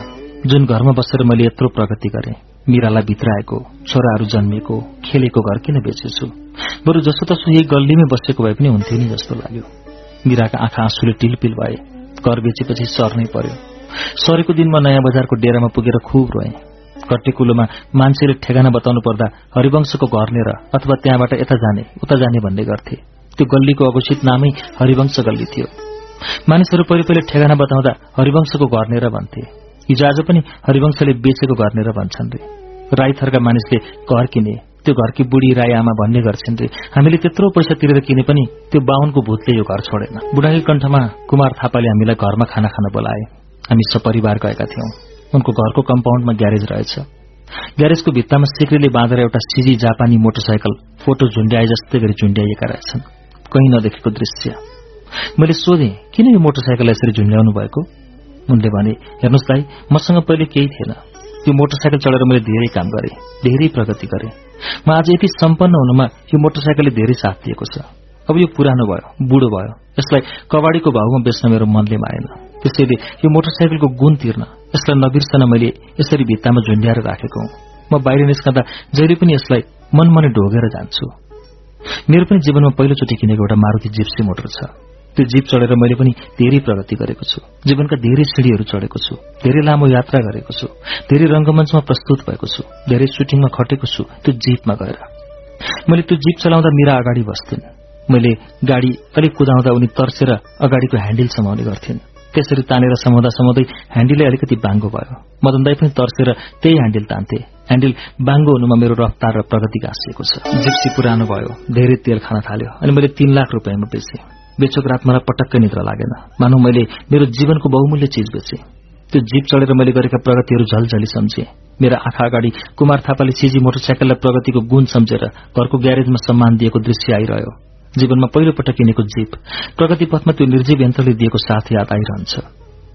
जुन घरमा बसेर मैले यत्रो प्रगति गरे मिरालाई भित्राएको छोराहरू जन्मिएको खेलेको घर किन बेचेछु? बरु जसो तसो यही गल्लीमै बसेको भए पनि हुन्थ्यो नि जस्तो लाग्यो। मिराका आँखा आँसुले टिलपिल भए घर बेचेपछि सर्नै पर्यो। सरेको दिनमा नयाँ बजारको डेरामा पुगेर खुब रोएँ। कट्टेकुलोमा मान्छेले ठेगाना बताउनु पर्दा हरिवंशको घर लिएर अथवा त्यहाँबाट यता जाने उता जाने भन्ने गर्थे। त्यो गल्लीको अघोषित नामै हरिवंश गल्ली थियो। मानिसहरू पहिले पहिले ठेगाना बताउँदा हरिवंशको घर लिएर भन्थे। हिजो आज पनि हरिवंशले बेचेको घर लिएर भन्छन् रे। राई थरका मानिसले घर किने त्यो घरकी बुढी राई आमा भन्ने गर्छन् रे। हामीले त्यत्रो पैसा तिरेर किने पनि त्यो बाहुनको भूतले यो घर छोडेन। बुढाकी कण्ठमा कुमार थापाले हामीलाई घरमा खाना खान बोलाए। हामी सपरिवार गएका थियौं। उनको घरको कम्पाउन्डमा ग्यारेज रहेछ। ग्यारेजको भित्तामा सिक्रीले बाँधेर एउटा सिजी जापानी मोटरसाइकल फोटो झुण्ड्याए जस्तै गरी झुण्ड्याइएका रहेछन्। कहीँ नदेखेको दृश्य। मैले सोधेँ किन यो मोटरसाइकल यसरी झुण्ड्याउनु भएको? उनले भने हेर्नुहोस् दाई मसँग पहिले केही थिएन। यो मोटरसाइकल चढेर मैले धेरै काम गरे धेरै प्रगति गरे। म आज यति सम्पन्न हुनुमा यो मोटरसाइकलले धेरै साथ दिएको छ। अब यो पुरानो भयो बुढो भयो। यसलाई कबाडीको भावमा बेच्न मेरो मनले माएन त्यसैले यो मोटरसाइकलको गुण तिर्न यसलाई नबिर्सन मैले यसरी भित्तामा झुन्ड्याएर राखेको हुँ। म बाहिर निस्कँदा जहिले पनि यसलाई मनमनै ढोगेर जान्छु। मेरो पनि जीवनमा पहिलोचोटि किनेको एउटा मारुति जिप्सी मोटर छ। त्यो जीप चढेर मैले पनि धेरै प्रगति गरेको छु। जीवनका धेरै सिँढीहरू चढेको छु। धेरै लामो यात्रा गरेको छु। धेरै रंगमञ्चमा प्रस्तुत भएको छु। धेरै सुटिङमा खटेको छु त्यो जीपमा गएर। मैले त्यो जीप चलाउँदा मेरा अगाडि बस्थिन्। मैले गाडी अलिक कुदाउँदा उनी तर्सेर अगाडिको ह्याण्डल समाउने गर्थिन्। त्यसरी तानेर समाउँदा समाउँदै ह्यान्डिलै अलिकति बाङ्गो भयो। मदन दाई पनि तर्सेर त्यही ह्यान्डिल तान्थे। ह्यान्डिल बाङ्गो हुनुमा मेरो रफ्तार र प्रगति गाँसिएको छ। जिप्सी पुरानो भयो। धेरै तेल खान थाल्यो। अनि मैले तीन लाख रुपियाँमा बेचेँ। बेचोक रात मलाई पटक्कै निद्रा लागेन। मानौ मैले मेरो जीवनको बहुमूल्य चिज बेचेँ। त्यो जीप चढेर मैले गरेका प्रगतिहरू झलझली सम्झे। मेरा आँखा अगाडि कुमार थापाले सिजी मोटरसाइकललाई प्रगतिको गुण सम्झेर घरको ग्यारेजमा सम्मान दिएको दृश्य आइरह्यो। जीवनमा पहिलो पटक किनेको जीप प्रगति पथमा त्यो निर्जीव यन्त्रले दिएको साथ याद आइरहन्छ।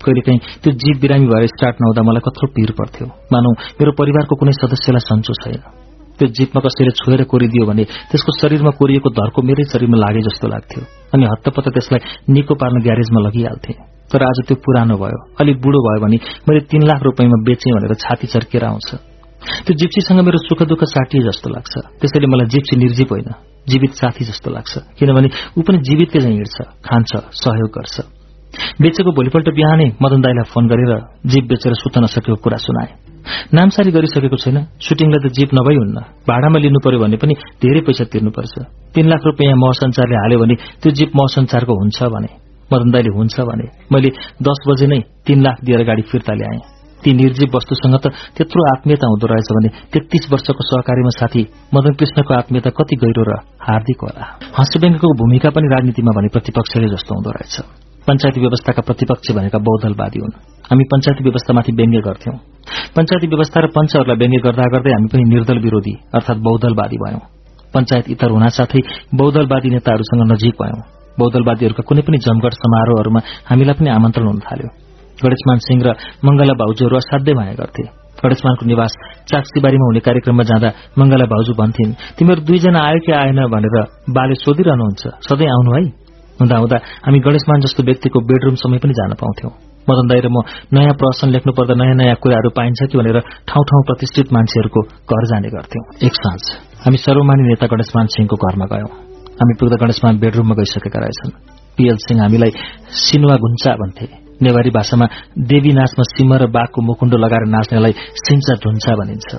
कहिलेकाहीँ त्यो जीव बिरामी भएर स्टार्ट नहुँदा मलाई कत्रो पीर पर्थ्यो। मानौ मेरो परिवारको कुनै सदस्यलाई सन्चो छैन। त्यो जीपमा कसैले छोएर कोरिदियो भने त्यसको शरीरमा कोरिएको धर्को मेरै शरीरमा लागे जस्तो लाग्थ्यो। अनि हत्तपत्त त्यसलाई निको पार्न ग्यारेजमा लगिहाल्थे। तर आज त्यो पुरानो भयो अलिक बुढो भयो भने मैले तीन लाख रुपियाँमा बेचेँ भनेर छाती चर्केर आउँछ। त्यो जिप्सीसँग मेरो सुख दुःख साटिए जस्तो लाग्छ। त्यसैले मलाई जिप्सी निर्जीव होइन जीवित साथी जस्तो लाग्छ। किनभने ऊ पनि जीवितकै चाहिँ हिँड्छ खान्छ सहयोग गर्छ। बेचेको भोलिपल्ट बिहानै मदन दाईलाई फोन गरेर जीप बेचेर सुत्न नसकेको कुरा सुनाए। नामसारी गरिसकेको छैन सुटिङलाई त जीप नभई हुन्न भाडामा लिनु पर्यो भने पनि धेरै पैसा तिर्नुपर्छ। तीन लाख रुपियाँ महसञ्चारले हाल्यो भने त्यो जीप महसञ्चारको हुन्छ भने मदन दाईले हुन्छ भने मैले दस बजे नै तीन लाख दिएर गाडी फिर्ता ल्याएँ। ती निर्जीव वस्तुसँग त त्यत्रो आत्मीयता हुँदो रहेछ भने तेत्तीस वर्षको सहकारीमा साथी मदन कृष्णको आत्मीयता कति गहिरो र हार्दिक होला। हाँस्यव्यङ्गको भूमिका पनि राजनीतिमा भने प्रतिपक्षले जस्तो हुँदो रहेछ। पञ्चायती व्यवस्थाका प्रतिपक्ष भनेका बहुदलवादी हुन्। हामी पञ्चायती व्यवस्थामाथि व्यङ्ग्य गर्थ्यौं। पञ्चायती व्यवस्था र पञ्चहरूलाई व्यङ्ग्य गर्दा गर्दै हामी पनि निर्दल विरोधी अर्थात बहुदलवादी भयौं। पञ्चायत इतर हुनासाथै बहुदलवादी नेताहरूसँग नजिक भयौं। बहुदलवादीहरूका कुनै पनि जमघट समारोहहरूमा हामीलाई पनि आमन्त्रण हुन थाल्यो। गणेशमान सिंह र मंगला भाउजूहरू असाध्यै माया गर्थे। गणेशमानको निवास चाक्सीबारीमा हुने कार्यक्रममा जाँदा मंगला भाउजू भन्थिन् तिमीहरू दुईजना आयो कि आएन भनेर बाले सोधिरहनुहुन्छ। सधैँ आउनु है? हुँदा हुँदा हामी गणेशमान जस्तो व्यक्तिको बेडरूम समय पनि जान पाउँथ्यौं। मदन दाई र म नयाँ प्रश्न लेख्नु पर्दा नयाँ नयाँ कुराहरू पाइन्छ कि भनेर ठाउँ ठाउँ प्रतिष्ठित मान्छेहरूको घर जाने गर्थ्यौं। एक साँझ हामी सर्वमानी नेता गणेशमान सिंहको घरमा गयौं। हामी पुग्दा गणेशमान बेडरूममा गइसकेका रहेछन्। पीएल सिंह हामीलाई सिनुवा घुन्चा भन्थे। नेवारी भाषामा देवी नाचमा सिंह र बाघको मुखुण्डो लगाएर नाच्नेलाई सिन्चा धुन्चा भनिन्छ।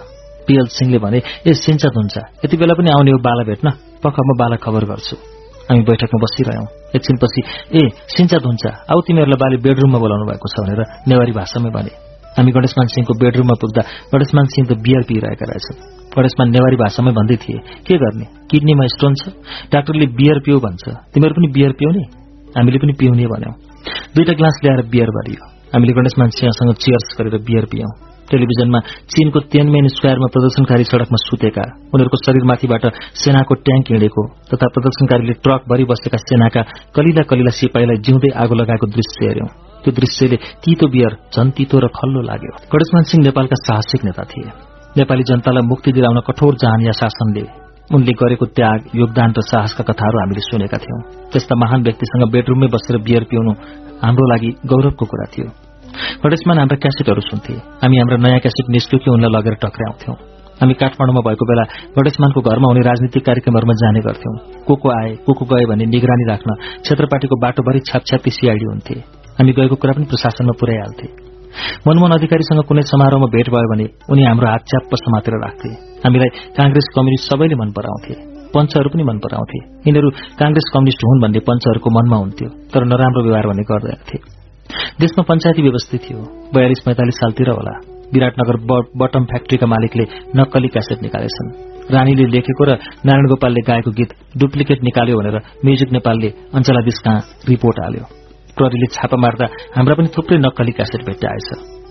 पीएल सिंहले भने ए सिन्चा धुन्चा यति बेला पनि आउने हो बाला भेट्न? पख म बाला खबर गर्छु। हामी बैठकमा बसिरह्यौं। एकछिनपछि ए सिन्चा धुन्चा आऊ तिमीहरूलाई बाले बेडरूममा बोलाउनु भएको छ भनेर नेवारी भाषामै भने। हामी गणेशमान सिंहको बेडरूममा पुग्दा गणेशमान सिंह त बियर पिइरहेका रहेछन्। गणेशमान नेवारी भाषामै भन्दै थिए के गर्ने? किडनीमा स्टोन छ? डाक्टरले बियर पियो भन्छ। तिमीहरू पनि बियर पिउने हामीले पनि पिउने भन्यौं। दुईटा ग्लास ल्याएर बियर भरियो। हामीले गणेशमान सिंहसँग चियर्स गरेर बियर पियौं। टेलिभिजनमा चीनको तेनमेन स्क्वायरमा प्रदर्शनकारी सड़कमा सुतेका। उनीहरूको शरीरमाथिबाट सेनाको ट्याङ्क हिँडेको तथा प्रदर्शनकारीले ट्रक भरि बसेका सेनाका कलिला कलिला सिपाहीलाई जिउँदै आगो लगाएको दृश्य हेर्यौं त्यो दृश्यले तितो बियर झन तितो र खल्लो लाग्यो। गणेशमान सिंह नेपालका साहसिक नेता थिए। नेपाली जनतालाई मुक्ति दिलाउन कठोर या शासनले उनले गरेको त्याग योगदान र साहसका कथाहरू हामीले सुनेका थियौं। त्यस्ता महान व्यक्तिसँग बेडरूममै बसेर बियर पिउनु हाम्रो लागि गौरवको कुरा थियो। गणेशमान हाम्रा क्यासेटहरू सुन्थे हामी हाम्रा नयाँ क्यासेट निस्क्यो कि उनलाई लगेर टक्राउँथ्यौं हामी। काठमाडौँमा भएको बेला गणेशमानको घरमा हुने राजनीतिक कार्यक्रमहरूमा जाने गर्थ्यौं को को आए को को गए भने निगरानी राख्न। क्षेत्रपाटीको बाटोभरि छापछ्यापी सीआईडी हुन्थे हामी गएको कुरा पनि प्रशासनमा पुर्याइहाल्थे मनमोहन अधिकारीसँग कुनै समारोहमा भेट भयो भने उनी हाम्रो हात च्याप्प समातेर राख्थे हामीलाई कांग्रेस कम्युनिस्ट सबैले मन पराउँथे पञ्चहरू पनि मन पराउँथे यिनीहरू कांग्रेस कम्युनिष्ट हुन् भन्ने पञ्चहरूको मनमा हुन्थ्यो तर नराम्रो व्यवहार भन्ने गर्दैनथे देशमा पञ्चायती व्यवस्था थियो। बयालिस पैंतालिस सालतिर होला। विराटनगर बटम फ्याक्ट्रीका मालिकले नक्कली क्यासेट निकालेछन्। रानीले लेखेको र नारायण गोपालले गाएको गीत डुप्लिकेट निकाल्यो भनेर म्युजिक नेपालले अञ्चलाधीश कहाँ रिपोर्ट हाल्यो। प्रहरीले छापा मार्दा हाम्रा पनि थुप्रै नक्कली क्यासेट भेट्टाएछ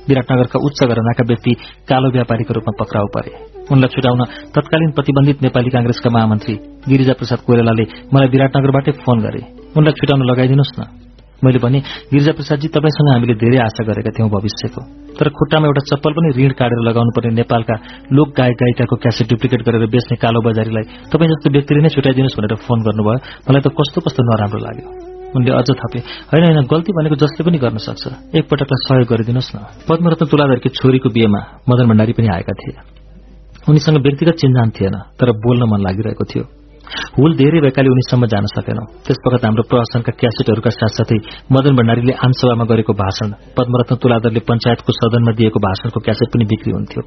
विराटनगरका उच्च घरनाका व्यक्ति कालो व्यापारीको रूपमा पक्राउ परे। उनलाई छुटाउन तत्कालीन प्रतिबन्धित नेपाली कांग्रेसका महामन्त्री गिरिजा प्रसाद कोइरालाले मलाई विराटनगरबाटै फोन गरे। उनलाई छुटाउन लगाइदिनुहोस् न। मैले भने गिरिजा प्रसादजी तपाईँसँग हामीले धेरै आशा गरेका थियौं भविष्यको। तर खुट्टामा एउटा चप्पल पनि ऋण काटेर लगाउनु पर्ने नेपालका लोक गायक गायिकाको क्यासेट डुप्लिकेट गरेर बेच्ने कालो बजारीलाई तपाईँ जस्तो व्यक्तिले नै छुटाइदिनुहोस् भनेर फोन गर्नुभयो। मलाई त कस्तो कस्तो नराम्रो लाग्यो। उनले अझ थपे होइन होइन गल्ती भनेको जसले पनि गर्न सक्छ। एकपटकलाई सहयोग गरिदिनुहोस् न। पद्मरत्न तुलाधरकी छोरीको बिहेमा मदन भण्डारी पनि आएका थिए। उनीसँग व्यक्तिगत चिन्जान थिएन तर बोल्न मन लागिरहेको थियो। हुल धेरै भएकाले उनीसम्म जान सकेनौं। त्यसपखत हाम्रो प्रशासनका क्यासेटहरूका साथसाथै मदन भण्डारीले आमसभामा गरेको भाषण पद्मरत्न तुलादरले पञ्चायतको सदनमा दिएको भाषणको क्यासेट पनि बिक्री हुन्थ्यो।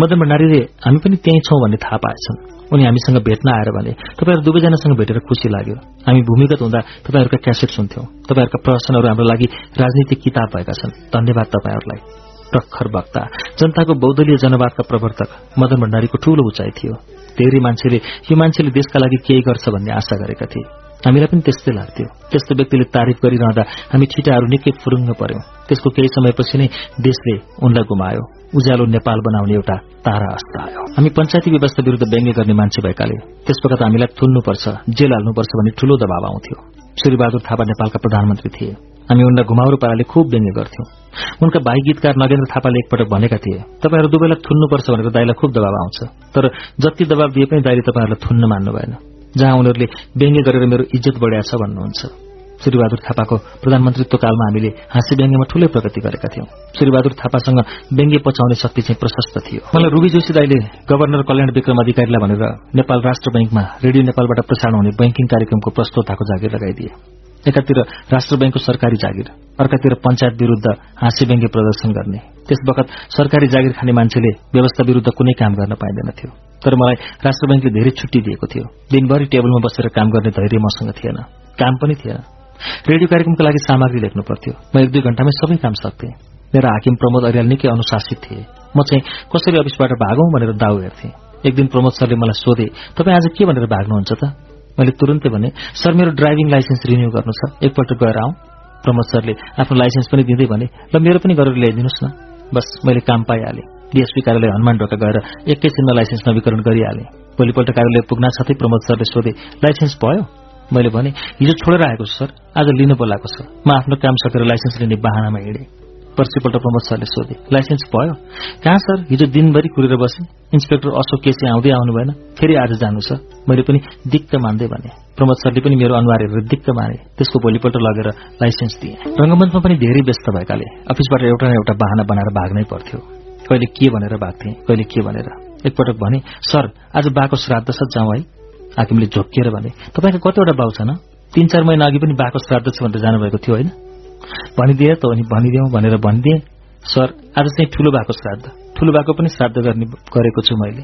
मदन भण्डारीले हामी पनि त्यही छौं भन्ने थाहा पाएछन्। उनी हामीसँग भेट्न आएर भने तपाईँहरू दुवैजनासँग भेटेर खुशी लाग्यो। हामी भूमिगत हुँदा तपाईँहरूका क्यासेट सुन्थ्यौं। तपाईँहरूका प्रश्नहरू हाम्रो लागि राजनीतिक किताब भएका छन्। धन्यवाद तपाईँहरूलाई। प्रखर वक्ता जनताको बहुदलीय जनवादका प्रवर्तक मदन भण्डारीको ठूलो उचाइ थियो। धेरै मान्छेले यो मान्छेले देशका लागि केही गर्छ भन्ने आशा गरेका थिए। हामीलाई पनि त्यस्तै लाग्थ्यो। त्यस्तो व्यक्तिले तारिफ गरिरहँदा हामी छिटाहरू निकै फुरुङ्ग पर्यौं। त्यसको केही समयपछि नै देशले उनलाई गुमायो। उज्यालो नेपाल बनाउने एउटा तारा अस्त आयो। हामी पञ्चायती व्यवस्था विरूद्ध व्यङ्ग्य गर्ने मान्छे भएकाले त्यसपखत हामीलाई थुन्नुपर्छ जेल हाल्नुपर्छ भन्ने ठूलो दबाव आउँथ्यो। श्रीबहादुर थापा नेपालका प्रधानमन्त्री थिए। हामी उनलाई घुमाउरो पाराले खुब व्यङ्ग्य गर्थ्यौं। उनका भाइ गीतकार नगेन्द्र थापाले एकपटक भनेका थिए तपाईँहरू दुवैलाई थुन्नुपर्छ भनेर दाईलाई खुब दबाव आउँछ तर जति दबाव दिए पनि दाईले तपाईँहरूलाई थुन्न मान्नु भएन। जहाँ उनीहरूले व्यङ्ग्य गरेर मेरो इज्जत बढाएछ भन्नुहुन्छ। श्रीबहादुर थापाको प्रधानमन्त्रीत्व कालमा हामीले हाँसी व्यङ्ग्यमा ठूलै प्रगति गरेका थियौं। श्रीबहादुर थापासँग व्यङ्ग्य पचाउने शक्ति चाहिँ प्रशस्त थियो। मलाई रूबी जोशी दाईले गवर्नर कल्याण विक्रम अधिकारीलाई भनेर नेपाल राष्ट्र बैंकमा रेडियो नेपालबाट प्रसारण हुने बैंकिङ कार्यक्रमको प्रस्तोताको जागिर लगाइदिए। एकातिर राष्ट्र बैंकको सरकारी जागिर अर्कातिर पञ्चायत विरूद्ध हाँसी व्यङ्ग्य प्रदर्शन गर्ने। त्यस बखत सरकारी जागिर खाने मान्छेले व्यवस्था विरूद्ध कुनै काम गर्न पाइँदैनथ्यो। तर मलाई राष्ट्र बैंकले धेरै छुट्टी दिएको थियो। दिनभरि टेबलमा बसेर काम गर्ने धैर्य मसँग थिएन। काम पनि थिएन। रेडियो कार्यक्रमको लागि सामग्री लेख्नु पर्थ्यो। म एक दुई घण्टामै सबै काम सक्थेँ। मेरा हाकिम प्रमोद अरियाल निकै अनुशासित थिए। म चाहिँ कसरी अफिसबाट भागौं भनेर दाउ हेर्थेँ। एक दिन प्रमोद सरले मलाई सोधे तपाईँ आज के भनेर भाग्नुहुन्छ त? मैले तुरन्तै भने सर मेरो ड्राइभिङ लाइसेन्स रिन्यू गर्नु छ। एकपल्ट गएर आउँ। प्रमोद सरले आफ्नो लाइसेन्स पनि दिँदै भने ल मेरो पनि गरेर ल्याइदिनुहोस् न। बस मैले काम पाइहालेँ। डिएसपी कार्यालय हनुमान ढोका गएर एकैछिनमा लाइसेन्स नवीकरण गरिहालेँ। भोलिपल्ट कार्यालय पुग्न साथै प्रमोद सरले सोधे लाइसेन्स भयो? मैले भने हिजो छोडेर आएको छु सर। आज लिनु बोलाएको छ। म आफ्नो काम सकेर लाइसेन्स लिने बाहनामा हिँडेँ। पर्सिपल्ट प्रमोद सरले सोधे। लाइसेन्स भयो? कहाँ सर? हिजो दिनभरि कुरेर बसे। इन्सपेक्टर अशोक केसी आउँदै आउनु भएन। फेरि आज जानु छ मैले पनि दिक्क मान्दै भने। प्रमोद सरले पनि मेरो अनुहार हेरेर दिक्क माने। त्यसको भोलिपल्ट लगेर लाइसेन्स दिए। रंगमञ्चमा पनि धेरै व्यस्त भएकाले। अफिसबाट एउटा न एउटा बाहना बनाएर भाग्नै पर्थ्यो। कहिले के भनेर भाग्थे कहिले के भनेर। एकपटक भने सर आज बाको श्राद्ध छ जाउँ है। हाकिमले झोकिएर भने तपाईँको कतिवटा बाउ छ न तीन चार महिना अघि पनि बाको श्राद्ध छ भनेर जानुभएको थियो होइन? भनिदिए त अनि भनिदिउँ भनेर भनिदिए सर आज चाहिँ ठूलो भएको श्राद्ध। ठूलो भएको पनि श्राद्ध गर्ने गरेको छु मैले।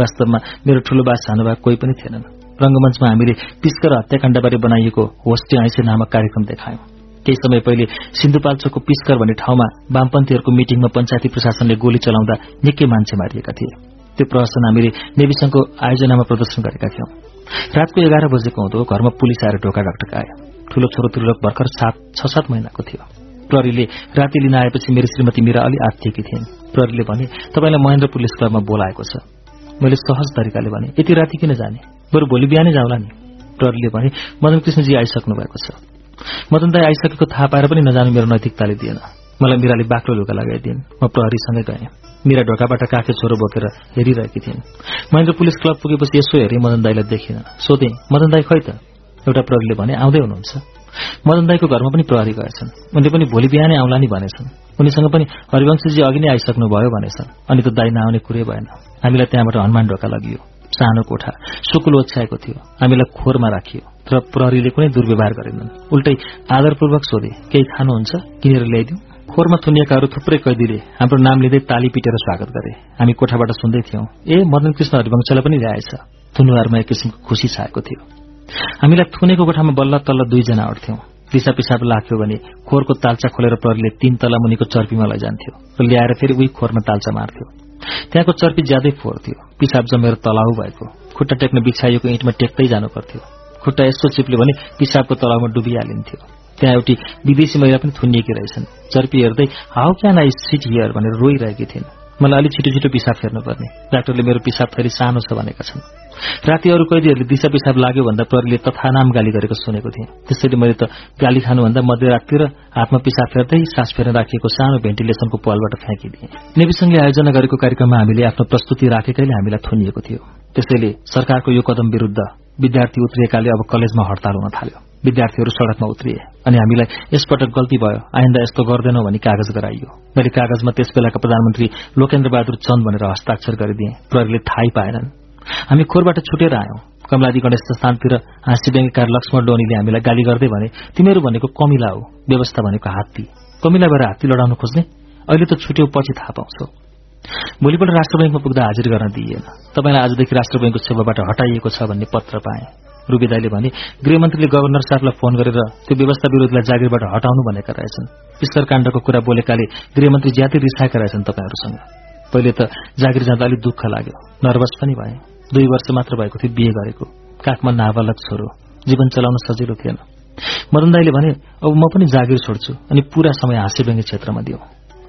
वास्तवमा मेरो ठूलो बा सानो बा कोही पनि थिएनन्। रंगमञ्चमा हामीले पिस्कर हत्याकाण्डबारे बनाइएको होस्टे ऐसे नामक कार्यक्रम देखायौं। केही समय पहिले सिन्धुपाल्चोकको पिस्कर भन्ने ठाउँमा वामपन्थीहरूको मिटिङमा पञ्चायती प्रशासनले गोली चलाउँदा निकै मान्छे मारिएका थिए। त्यो प्रदर्शन हामीले नेविसंघको आयोजनामा प्रदर्शन गरेका थियौं। रातको एघार बजेको हुँदो घरमा पुलिस आएर ढोका ढकढकायो। ठूलो छोरो त्रिलोक भर्खर सात छ सात महिनाको थियो। प्रहरीले राति लिन आएपछि मेरो श्रीमती मीरा अलि आत्तिएकी थिइन्। प्रहरीले भने तपाईँलाई महेन्द्र पुलिस क्लबमा बोलाएको छ। मैले सहज तरिकाले भने यति राति किन जाने? बरु भोलि बिहानै जाउँला नि। प्रहरीले भने मदन कृष्णजी आइसक्नु भएको छ। मदन दाई आइसकेको थाहा पाएर पनि नजानु मेरो नैतिकताले दिएन। मलाई मिराले बाक्लो लुगा लगाइदिन्। म प्रहरीसँगै गएँ। मिरा ढोकाबाट काखे छोरो बोकेर हेरिरहेकी थिइन्। महेन्द्र पुलिस क्लब पुगेपछि यसो हेरेँ मदन दाईलाई देखिन। सोधेँ मदन दाई खै त? एउटा प्रहरीले भने आउँदै हुनुहुन्छ। मदन दाईको घरमा पनि प्रहरी गएछन्। उनले पनि भोलि बिहानै आउला नि भनेछन्। उनीसँग पनि हरिवंशजी अघि नै आइसक्नुभयो भनेछन्। अनि त दाई नआउने कुरै भएन। हामीलाई त्यहाँबाट हनुमान ढोका लगियो। सानो कोठा सुकुल ओछ्याएको थियो। हामीलाई खोरमा राखियो। तर प्रहरीले कुनै दुर्व्यवहार गरेनन्। उल्टै आदरपूर्वक सोधे केही खानुहुन्छ? किनेर ल्याइदिउँ? खोरमा थुनिएकाहरू थुप्रै कैदीले हाम्रो नाम लिँदै ताली पिटेर स्वागत गरे। हामी कोठाबाट सुन्दै थियौं ए मदन कृष्ण हरिवंशलाई पनि ल्याएछ। थुनुहारमा एक किसिमको खुशी छाएको थियो। हामीलाई थुनेको कोठामा बल्ल तल्ल दुईजना अट्थ्यौं दिशा पिसाब लाग्थ्यो भने खोरको तालचा खोलेर प्रहरीले तीन तला मुनिको चर्पीमा लैजान्थ्यो र ल्याएर फेरि उही खोरमा तालचा मार्थ्यो। त्यहाँको चर्पी ज्यादै फोहोर थियो। पिसाब जमेर तलाउ भएको। खुट्टा टेक्न बिछाइएको इँटमा टेक्दै जानु पर्थ्यो। खुट्टा यस्तो चिप्ल्यो भने पिसाबको तलाउमा डुबिहालिन्थ्यो। त्यहाँ एउटी विदेशी महिला पनि थुनिएकी रहेछन्। चर्पी हेर्दै how can I sit here? भनेर रोइरहेकी थिइन्। मलाई अलिक छिटो छिटो पिसाब फेर्नुपर्ने। डाक्टरले मेरो पिसाब फेरि सानो छ भनेका छन्। राति अरू कैदीहरूले दिशा पिसाब लाग्यो भन्दा प्रहरीले तथानाम गाली गरेको सुनेको थिएँ। त्यसैले मैले त गाली खानुभन्दा मध्यराततिर हातमा पिसाब फेर्दै सास फेर्न राखिएको सानो भेन्टिलेसनको पालबाट फ्याँकिदिए। नेविसंघले आयोजना गरेको कार्यक्रममा हामीले आफ्नो प्रस्तुति राखेकैले हामीलाई थुनिएको थियो। त्यसैले सरकारको यो कदम विरूद्ध विद्यार्थी उत्रिएकाले अब कलेजमा हड़ताल हुन थाल्यो। विद्यार्थीहरू सड़कमा उत्रिए अनि हामीलाई यसपटक गल्ती भयो। आइन्दा यस्तो गर्दैनौ भनी कागज गराइयो। मैले कागजमा त्यस बेलाका प्रधानमन्त्री लोकेन्द्र बहादुर चन्द भनेर हस्ताक्षर गरिदिए। प्रहरीले थाहै पाएनन्। हामी खोरबाट छुटेर आयौं। कमलादी गणेश स्थानतिर हाँसी ब्याङ्कीकार लक्ष्मण डोनीले हामीलाई गाली गर्दै भने तिमीहरू भनेको कमिला हो व्यवस्था भनेको हात्ती। कमिला भएर हात्ती लडाउन खोज्ने? अहिले त छुट्यो पछि थाहा पाउँछौ। भोलिपल्ट राष्ट्र ब्याङ्कमा पुग्दा हाजिर गर्न दिइएन। तपाईँलाई आजदेखि राष्ट्र ब्याङ्कको सेवाबाट हटाइएको छ भन्ने पत्र पाएँ। रुबेदाईले भने गृहमन्त्रीले गभर्नर साहबलाई फोन गरेर त्यो व्यवस्था विरोधीलाई जागिरबाट हटाउनु भनेका रहेछन्। ईश्वर काण्डको कुरा बोलेकाले गृहमन्त्री ज्यादै रिसाएका रहेछन् तपाईँहरूसँग। पहिले त जागिर जाँदा अलिक दुःख लाग्यो। नर्भस पनि भए। दुई वर्ष मात्र भएको थियो बिहे गरेको। काखमा नाबालक छोरो। जीवन चलाउन सजिलो थिएन। मदन दाईले भने अब म पनि जागिर छोड्छु अनि पूरा समय हाँसे क्षेत्रमा दिउँ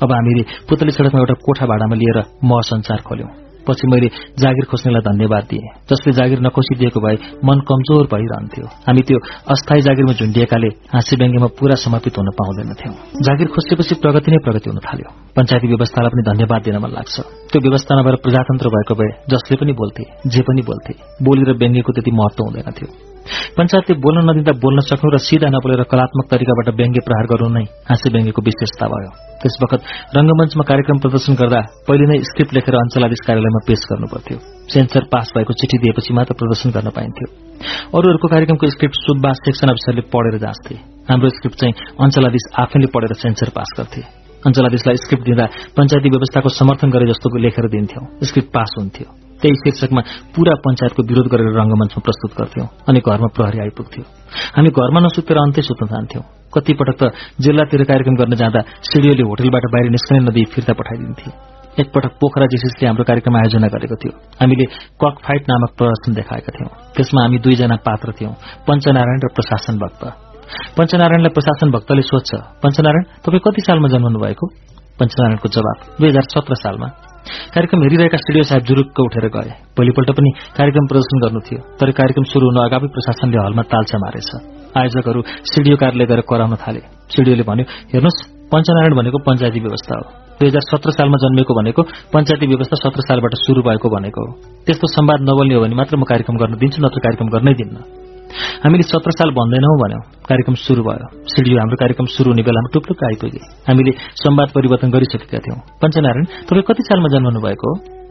अब हामीले पुतली सड़कमा एउटा कोठा भाडामा लिएर म संसार खोल्यौं। पछि मैले जागिर खोज्नेलाई धन्यवाद दिएँ। जसले जागिर नखोसिदिएको भए मन कमजोर भइरहन्थ्यो। हामी त्यो अस्थायी जागिरमा झुण्डिएकाले हाँसी व्यङ्गीमा पूरा समर्पित हुन पाउँदैनथ्यौं। जागिर खोसेपछि प्रगति नै प्रगति हुन थाल्यो। पञ्चायती व्यवस्थालाई पनि धन्यवाद दिन मन लाग्छ। त्यो व्यवस्था नभएर प्रजातन्त्र भएको भए जसले पनि बोल्थे जे पनि बोल्थे बोली र व्यङ्गीको त्यति महत्व हुँदैनथ्यो। पञ्चायतले बोल्न नदिँदा बोल्न सक्नु र सिधा नबोलेर कलात्मक तरिकाबाट व्यङ्ग्य प्रहार गर्नु नै हाँसी व्यङ्ग्यको विशेषता भयो। त्यस वखत रंगमञ्चमा कार्यक्रम प्रदर्शन गर्दा पहिले नै स्क्रिप्ट लेखेर अञ्चलाधीश कार्यालयमा पेश गर्नुपर्थ्यो। सेन्सर पास भएको चिठी दिएपछि मात्र प्रदर्शन गर्न पाइन्थ्यो। अरूहरूको कार्यक्रमको स्क्रिप्ट सुब्बा सेक्सन अफिसरले पढेर जाँच्थे। हाम्रो स्क्रिप्ट चाहिँ अञ्चलाधीश आफैले पढेर सेन्सर पास गर्थे। अञ्चलाधीशलाई स्क्रिप्ट दिँदा पञ्चायती व्यवस्थाको समर्थन गरे जस्तो लेखेर दिन्थ्यौं। स्क्रिप्ट पास हुन्थ्यो। त्यही शीर्षकमा पूरा पञ्चायतको विरोध गरेर रंगमञ्चमा प्रस्तुत गर्थ्यौं। अनि घरमा प्रहरी आइपुग्थ्यो। हामी घरमा नसुतेर अन्तै सुत्न जान्थ्यौं। कतिपटक त जिल्लातिर कार्यक्रम गर्न जाँदा सिडिओले होटलबाट बाहिर निस्कने नदी फिर्ता पठाइदिन्थे। एकपटक पोखरा जेसिसले हाम्रो कार्यक्रम आयोजना गरेको थियो। हामीले कक फाइट नामक प्रदर्शन देखाएका थियौं। त्यसमा हामी दुईजना पात्र थियौं पञ्चनारायण र प्रशासन भक्त। पञ्चनारायणलाई प्रशासन भक्तले सोध्छ पञ्चनारायण तपाईँ कति सालमा जन्मनु भएको पञ्चनारायणको जवाब दुई हजार सत्र सालमा। कार्यक्रम हेरिरहेका स्टुडियो साहेब जुरुक्क उठेर गए। भोलिपल्ट पनि कार्यक्रम प्रदर्शन गर्नु थियो तर कार्यक्रम शुरू हुन अगावै प्रशासनले हलमा तालचा मारेछ आयोजकहरू सिडिओ कार्यालय गएर कराउन थाले। सिडिओले भन्यो हेर्नुहोस् पञ्चनारायण भनेको पञ्चायती व्यवस्था हो। दुई हजार सत्र सालमा जन्मेको भनेको पञ्चायती व्यवस्था सत्र सालबाट शुरू भएको भनेको हो। त्यस्तो संवाद नबोल्ने हो भने मात्र म कार्यक्रम गर्न दिन्छु नत्र कार्यक्रम गर्नै दिन्न। हामीले सत्र साल भन्दैनौ भन्यौं। कार्यक्रम शुरू भयो। सिडियो हाम्रो कार्यक्रम शुरू हुने बेलामा टुप्लुक्क आइपुगे। हामीले संवाद परिवर्तन गरिसकेका थियौं। पञ्चनारायण तपाईँ कति सालमा जन्मनु भएको?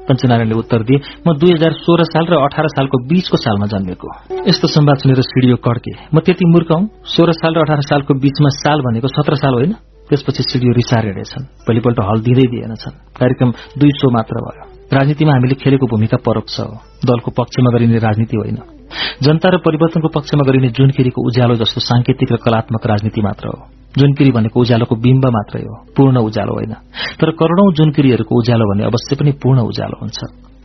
पञ्चनारायणले उत्तर दिए म दुई हजार सोह्र साल र अठार सालको बीचको सालमा जन्मेको। यस्तो संवाद सुनेर सिडियो कड्के म त्यति मूर्ख हुँ? सोह्र साल र अठार सालको बीचमा साल भनेको सत्र साल होइन? त्यसपछि सिडियो रिसार हिँडेछन् भोलिपल्ट हल दिँदै दिएनछन्। कार्यक्रम दुई सो मात्र भयो। राजनीतिमा हामीले खेलेको भूमिका परोक्ष हो। दलको पक्षमा गरिने राजनीति होइन। जनता र परिवर्तनको पक्षमा गरिने जुनकिरीको उज्यालो जस्तो सांकेतिक र कलात्मक राजनीति मात्र हो। जुनकिरी भनेको उज्यालोको बिम्ब मात्रै हो पूर्ण उज्यालो होइन। तर करोड़ौं जुनकिरीहरूको उज्यालो भने अवश्य पनि पूर्ण उज्यालो हुन्छ।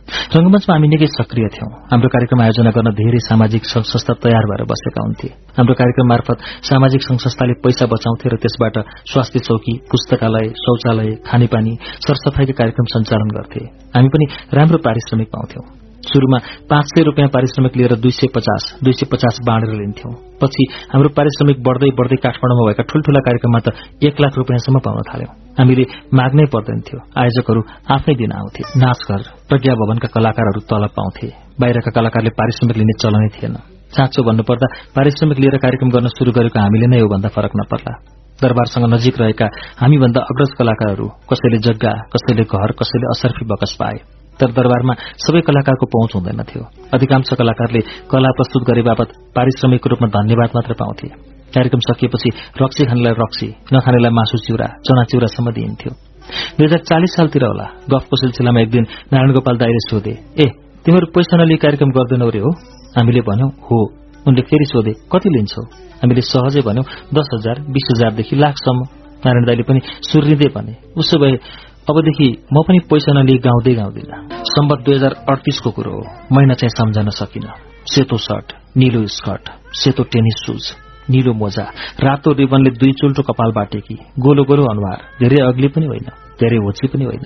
रंगमञ्चमा हामी निकै सक्रिय थियौं। हाम्रो कार्यक्रम आयोजना गर्न धेरै सामाजिक संस्था तयार भएर बसेका हुन्थे। हाम्रो कार्यक्रम मार्फत सामाजिक संस्थाले पैसा बचाउँथे र त्यसबाट स्वास्थ्य चौकी पुस्तकालय शौचालय खानेपानी सरसफाईका कार्यक्रम सञ्चालन गर्थे। हामी पनि राम्रो पारिश्रमिक पाउँथ्यौं। शुरूमा पाँच सय रूपियाँ पारिश्रमिक लिएर दुई सय पचास दुई सय पचास बाँडेर लिन्थ्यौं। पछि हाम्रो पारिश्रमिक बढ्दै बढ्दै काठमाडौँमा भएका ठूल्ठूला कार्यक्रममा त एक लाख रूपियाँसम्म पाउन थाल्यौं। हामीले माग्नै पर्दैन थियो। आयोजकहरू आफै दिन आउँथे। नाचघर प्रज्ञा भवनका कलाकारहरू तलब पाउँथे। बाहिरका कलाकारले पारिश्रमिक लिने चलनै थिएन। साँचो भन्नुपर्दा पारिश्रमिक लिएर कार्यक्रम गर्न शुरू गरेको हामीले नै हो भन्दा फरक नपर्ला। दरबारसँग नजिक रहेका हामीभन्दा अग्रज कलाकारहरू कसैले जग्गा कसैले घर कसैले असर्फी बकस पाए। तर दरबारमा सबै कलाकारको पहुँच हुँदैनथ्यो अधिकांश कलाकारले कला प्रस्तुत गरे बापत पारिश्रमिकको रूपमा धन्यवाद मात्र पाउँथे। कार्यक्रम सकिएपछि रक्सी खानेलाई रक्सी नखानेलाई मासु चिउरा चना चिउरासम्म दिइन्थ्यो। दुई हजार चालिस सालतिर होला गफको सिलसिलामा एक दिन नारायण गोपाल दाईले सोधे ए तिमीहरू पैसा नलिई कार्यक्रम गर्दैनौ रे हो? हामीले भन्यौं हो। उनले फेरि सोधे कति लिन्छौ? हामीले सहजै भन्यौं दस हजार बीस हजारदेखि लाखसम्म। नारायण दाईले पनि सुर्रिँदै भने उसो भए अबदेखि म पनि पैसा नलिई गाउँदै गाउँदिन। सम्बत दुई हजार अडतिसको कुरो हो। महिना चाहिँ सम्झन सकिन। सेतो सर्ट निलो स्कर्ट सेतो टेनिस सुज निलो मोजा रातो रिबनले दुई चुल्टो कपाल बाटेकी गोलो गोलो अनुहार धेरै अग्ली पनि होइन धेरै होची पनि होइन।